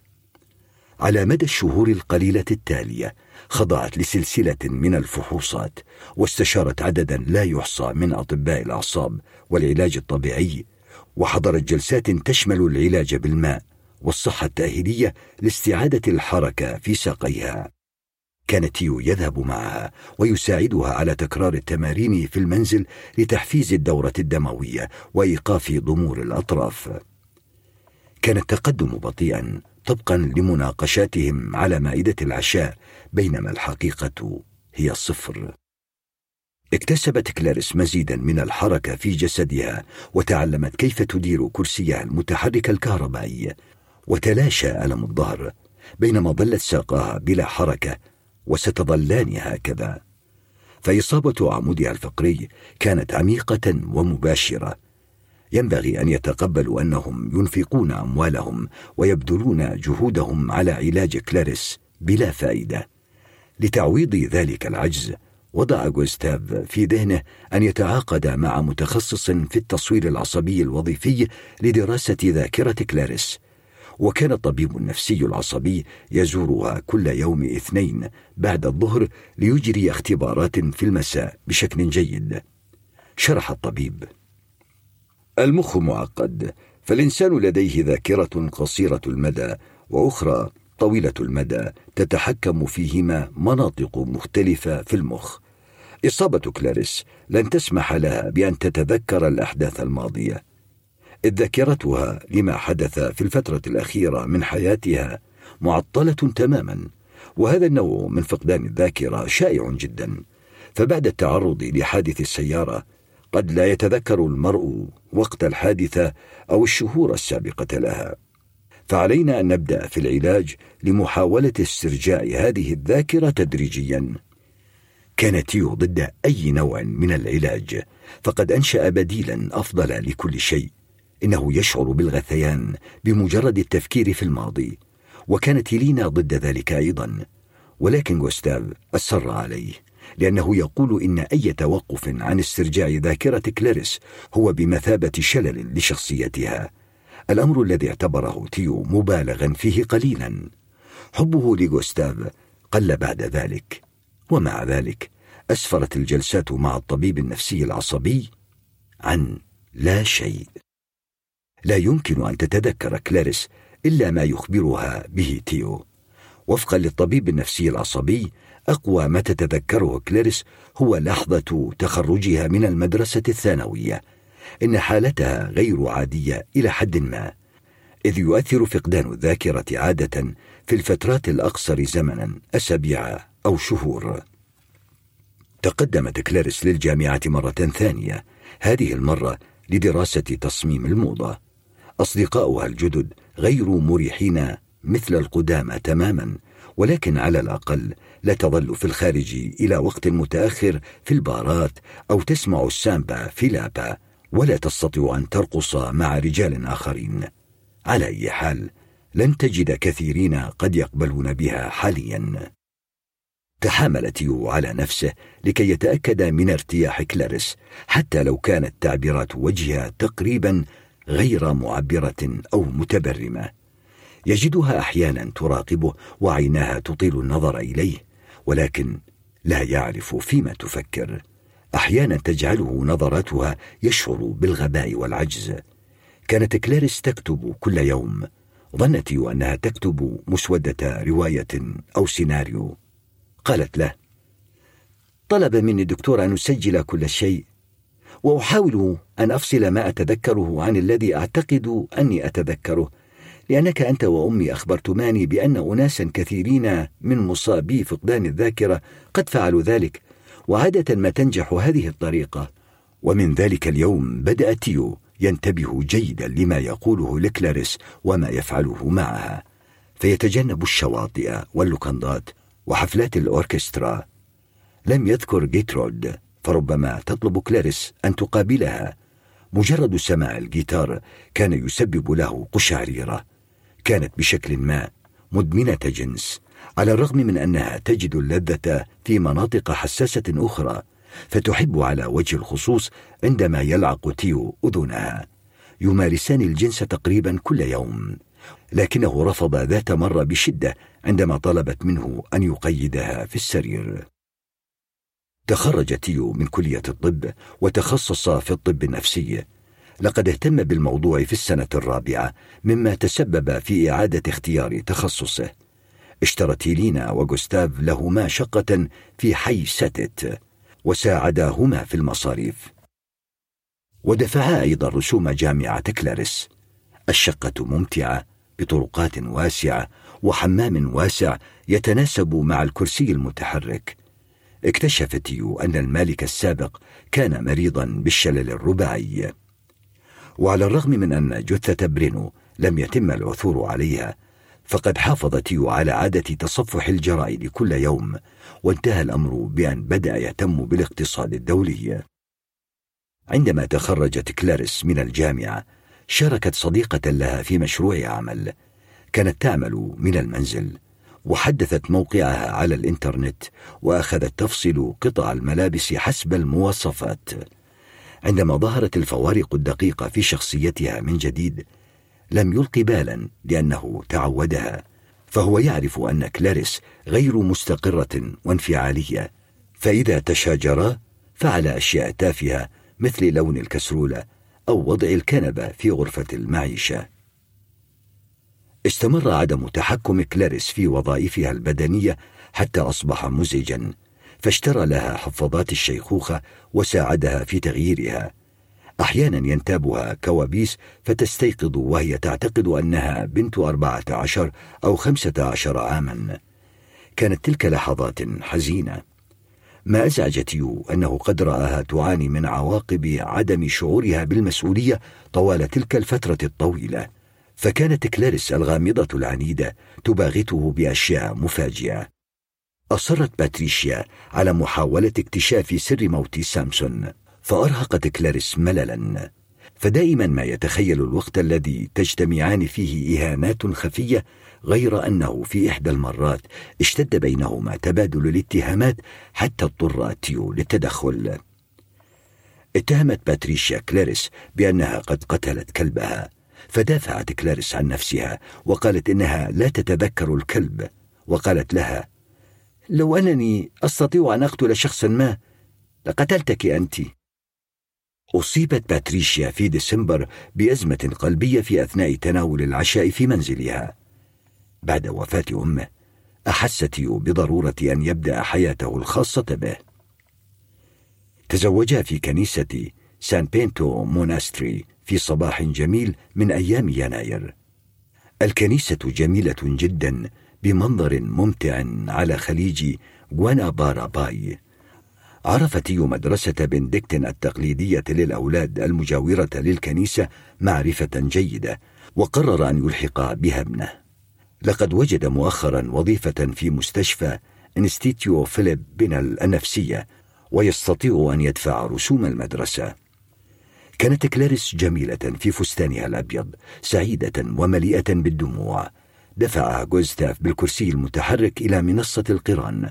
على مدى الشهور القليلة التالية خضعت لسلسلة من الفحوصات واستشارت عددا لا يحصى من أطباء الأعصاب والعلاج الطبيعي وحضرت جلسات تشمل العلاج بالماء والصحة التأهيلية لاستعادة الحركة في ساقيها. كان تيو يذهب معها ويساعدها على تكرار التمارين في المنزل لتحفيز الدورة الدموية وإيقاف ضمور الأطراف. كان التقدم بطيئا طبقا لمناقشاتهم على مائدة العشاء بينما الحقيقة هي الصفر. اكتسبت كلاريس مزيدا من الحركة في جسدها وتعلمت كيف تدير كرسيها المتحرك الكهربائي وتلاشى ألم الظهر بينما ظلت ساقاها بلا حركة وستظلان هكذا. فإصابة عمودها الفقري كانت عميقة ومباشرة. ينبغي أن يتقبلوا أنهم ينفقون أموالهم ويبذلون جهودهم على علاج كلاريس بلا فائدة. لتعويض ذلك العجز وضع جوستاف في ذهنه أن يتعاقد مع متخصص في التصوير العصبي الوظيفي لدراسة ذاكرة كلاريس. وكان الطبيب النفسي العصبي يزورها كل يوم اثنين بعد الظهر ليجري اختبارات في المساء بشكل جيد. شرح الطبيب. المخ معقد فالإنسان لديه ذاكرة قصيرة المدى وأخرى طويلة المدى تتحكم فيهما مناطق مختلفة في المخ. إصابة كلاريس لن تسمح لها بأن تتذكر الأحداث الماضية. اذ ذاكرتها لما حدث في الفترة الأخيرة من حياتها معطلة تماما وهذا النوع من فقدان الذاكرة شائع جدا. فبعد التعرض لحادث السيارة قد لا يتذكر المرء وقت الحادثة أو الشهور السابقة لها. فعلينا أن نبدأ في العلاج لمحاولة استرجاع هذه الذاكرة تدريجيا. كان تيو ضد أي نوع من العلاج فقد أنشأ بديلا أفضل لكل شيء. إنه يشعر بالغثيان بمجرد التفكير في الماضي وكانت لينا ضد ذلك أيضا. ولكن غوستاف أصر عليه لأنه يقول إن أي توقف عن استرجاع ذاكرة كلاريس هو بمثابة شلل لشخصيتها. الأمر الذي اعتبره تيو مبالغا فيه قليلا. حبه لغوستاف قل بعد ذلك. ومع ذلك أسفرت الجلسات مع الطبيب النفسي العصبي عن لا شيء. لا يمكن أن تتذكر كلاريس إلا ما يخبرها به تيو. وفقا للطبيب النفسي العصبي أقوى ما تتذكره كلاريس هو لحظة تخرجها من المدرسة الثانوية. إن حالتها غير عادية إلى حد ما. إذ يؤثر فقدان الذاكرة عادة في الفترات الأقصر زمنا أسابيع أو شهور. تقدمت كلاريس للجامعة مرة ثانية. هذه المرة لدراسة تصميم الموضة. أصدقاؤها الجدد غير مريحين مثل القدامى تماما ولكن على الأقل لا تظل في الخارج إلى وقت متأخر في البارات أو تسمع السامبا في لابا ولا تستطيع أن ترقص مع رجال آخرين. على أي حال لن تجد كثيرين قد يقبلون بها حاليا. تحامل تيو على نفسه لكي يتأكد من ارتياح كلاريس حتى لو كانت تعبيرات وجهها تقريبا غير معبرة أو متبرمة. يجدها أحيانا تراقبه وعيناها تطيل النظر إليه ولكن لا يعرف فيما تفكر. أحيانا تجعله نظراتها يشعر بالغباء والعجز. كانت كلاريس تكتب كل يوم ظنت أنها تكتب مسودة رواية أو سيناريو. قالت له طلب مني الدكتور أن أسجل كل شيء وأحاول أن أفصل ما أتذكره عن الذي أعتقد أني أتذكره لأنك أنت وأمي أخبرتماني بأن أناسا كثيرين من مصابي فقدان الذاكرة قد فعلوا ذلك وعادة ما تنجح هذه الطريقة. ومن ذلك اليوم بدأ تيو ينتبه جيدا لما يقوله لكلاريس وما يفعله معها. فيتجنب الشواطئ واللوكندات وحفلات الأوركسترا. لم يذكر جيرترود فربما تطلب كلاريس أن تقابلها. مجرد سماع الجيتار كان يسبب له قشعريرة. كانت بشكل ما مدمنة جنس على الرغم من أنها تجد اللذة في مناطق حساسة أخرى فتحب على وجه الخصوص عندما يلعق تيو أذنها. يمارسان الجنس تقريبا كل يوم لكنه رفض ذات مرة بشدة عندما طلبت منه أن يقيدها في السرير. تخرج تيو من كلية الطب وتخصص في الطب النفسي. لقد اهتم بالموضوع في السنة الرابعة مما تسبب في إعادة اختيار تخصصه. اشترت هيلينا وغوستاف لهما شقة في حي ساتت وساعداهما في المصاريف. ودفعا أيضا رسوم جامعة كلاريس الشقة ممتعة بطرقات واسعة وحمام واسع يتناسب مع الكرسي المتحرك. اكتشف تيو أن المالك السابق كان مريضا بالشلل الرباعي. وعلى الرغم من أن جثة برينو لم يتم العثور عليها فقد حافظت يو على عادة تصفح الجرائد كل يوم وانتهى الأمر بأن بدأ يهتم بالاقتصاد الدولي. عندما تخرجت كلاريس من الجامعة شاركت صديقة لها في مشروع عمل كانت تعمل من المنزل. وحدثت موقعها على الإنترنت وأخذت تفصل قطع الملابس حسب المواصفات. عندما ظهرت الفوارق الدقيقة في شخصيتها من جديد لم يلق بالا لأنه تعودها فهو يعرف أن كلاريس غير مستقرة وانفعالية فإذا تشاجرا فعل أشياء تافهة مثل لون الكسرولة أو وضع الكنبة في غرفة المعيشة. استمر عدم تحكم كلاريس في وظائفها البدنية حتى أصبح مزعجا فاشترى لها حفاضات الشيخوخة وساعدها في تغييرها. أحيانا ينتابها كوابيس فتستيقظ وهي تعتقد أنها بنت أربعة عشر أو خمسة عشر عاما. كانت تلك لحظات حزينة. ما ازعج تيو أنه قد رآها تعاني من عواقب عدم شعورها بالمسؤولية طوال تلك الفترة الطويلة. فكانت كلاريس الغامضة العنيدة تباغته بأشياء مفاجئة. أصرت باتريشيا على محاولة اكتشاف سر موت سامسون فأرهقت كلاريس مللا. فدائما ما يتخلل الوقت الذي تجتمعان فيه إهانات خفية غير أنه في إحدى المرات اشتد بينهما تبادل الاتهامات حتى اضطر تيو للتدخل. اتهمت باتريشيا كلاريس بأنها قد قتلت كلبها. فدافعت كلاريس عن نفسها وقالت إنها لا تتذكر الكلب وقالت لها لو أنني أستطيع أن أقتل شخصا ما لقتلتك أنت. أصيبت باتريشيا في ديسمبر بأزمة قلبية في أثناء تناول العشاء في منزلها. بعد وفاة أمه أحس تيو بضرورة أن يبدأ حياته الخاصة به. تزوجا في كنيسة سان بينتو موناستري في صباح جميل من أيام يناير. الكنيسة جميلة جدا بمنظر ممتع على خليج غوانابارا عرف تيو مدرسة بندكتن التقليدية للأولاد المجاورة للكنيسة معرفة جيدة وقرر أن يلحق بها ابنه. لقد وجد مؤخرا وظيفة في مستشفى انستيتيو فيليب بينيل النفسية ويستطيع أن يدفع رسوم المدرسة. كانت كلاريس جميلة في فستانها الأبيض سعيدة ومليئة بالدموع. دفعها جوزتاف بالكرسي المتحرك إلى منصة القران.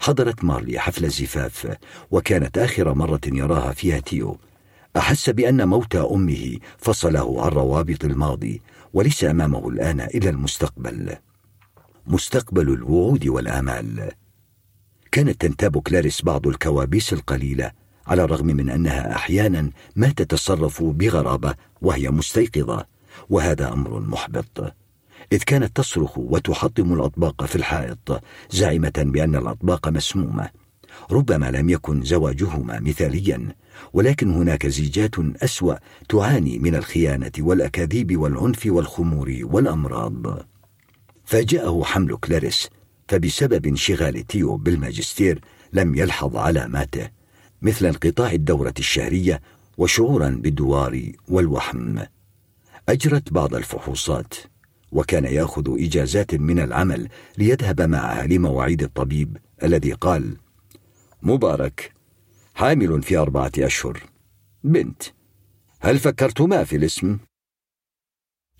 حضرت مارلي حفل الزفاف وكانت آخر مرة يراها فيها تيو أحس بأن موت أمه فصله عن روابط الماضي وليس أمامه الآن إلا المستقبل. مستقبل الوعود والآمال. كانت تنتاب كلاريس بعض الكوابيس القليلة. على الرغم من أنها أحيانا ما تتصرف بغرابة وهي مستيقظة وهذا أمر محبط. إذ كانت تصرخ وتحطم الأطباق في الحائط زاعمة بأن الأطباق مسمومة. ربما لم يكن زواجهما مثاليا ولكن هناك زيجات أسوأ تعاني من الخيانة والأكاذيب والعنف والخمور والأمراض. فاجأه حمل كلاريس فبسبب انشغال تيو بالماجستير لم يلحظ علاماته. مثل انقطاع الدورة الشهرية وشعورا بالدوار والوحم أجرت بعض الفحوصات وكان يأخذ إجازات من العمل ليذهب معها لمواعيد الطبيب الذي قال مبارك حامل في أربعة أشهر. بنت هل فكرتما في الاسم؟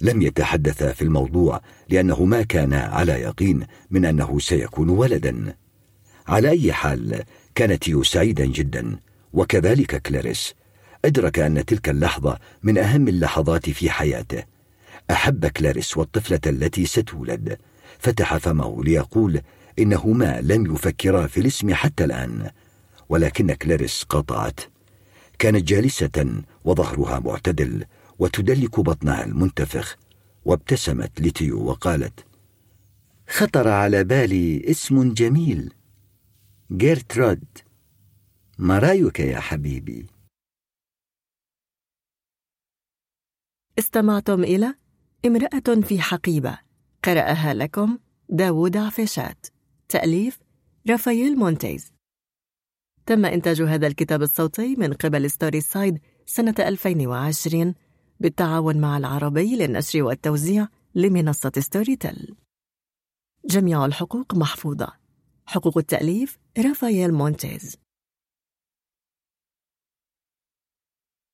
لم يتحدثا في الموضوع لأنه ما كان على يقين من أنه سيكون ولدا. على أي حال كان تيو سعيدا جدا. وكذلك كلاريس. أدرك أن تلك اللحظة من أهم اللحظات في حياته. أحب كلاريس والطفلة التي ستولد. فتح فمه ليقول انهما لم يفكرا في الاسم حتى الآن. ولكن كلاريس قاطعته. كانت جالسة وظهرها معتدل وتدلك بطنها المنتفخ. وابتسمت لتيو وقالت خطر على بالي اسم جميل. جيرترود ما رايك يا حبيبي. استمعتم إلى امرأة في حقيبة قرأها لكم داوود عفيشات. تأليف رافائيل مونتيز. تم إنتاج هذا الكتاب الصوتي من قبل ستوري سايد سنة 2020 بالتعاون مع العربي للنشر والتوزيع لمنصة ستوري تل جميع الحقوق محفوظة. حقوق التأليف رافائيل مونتيز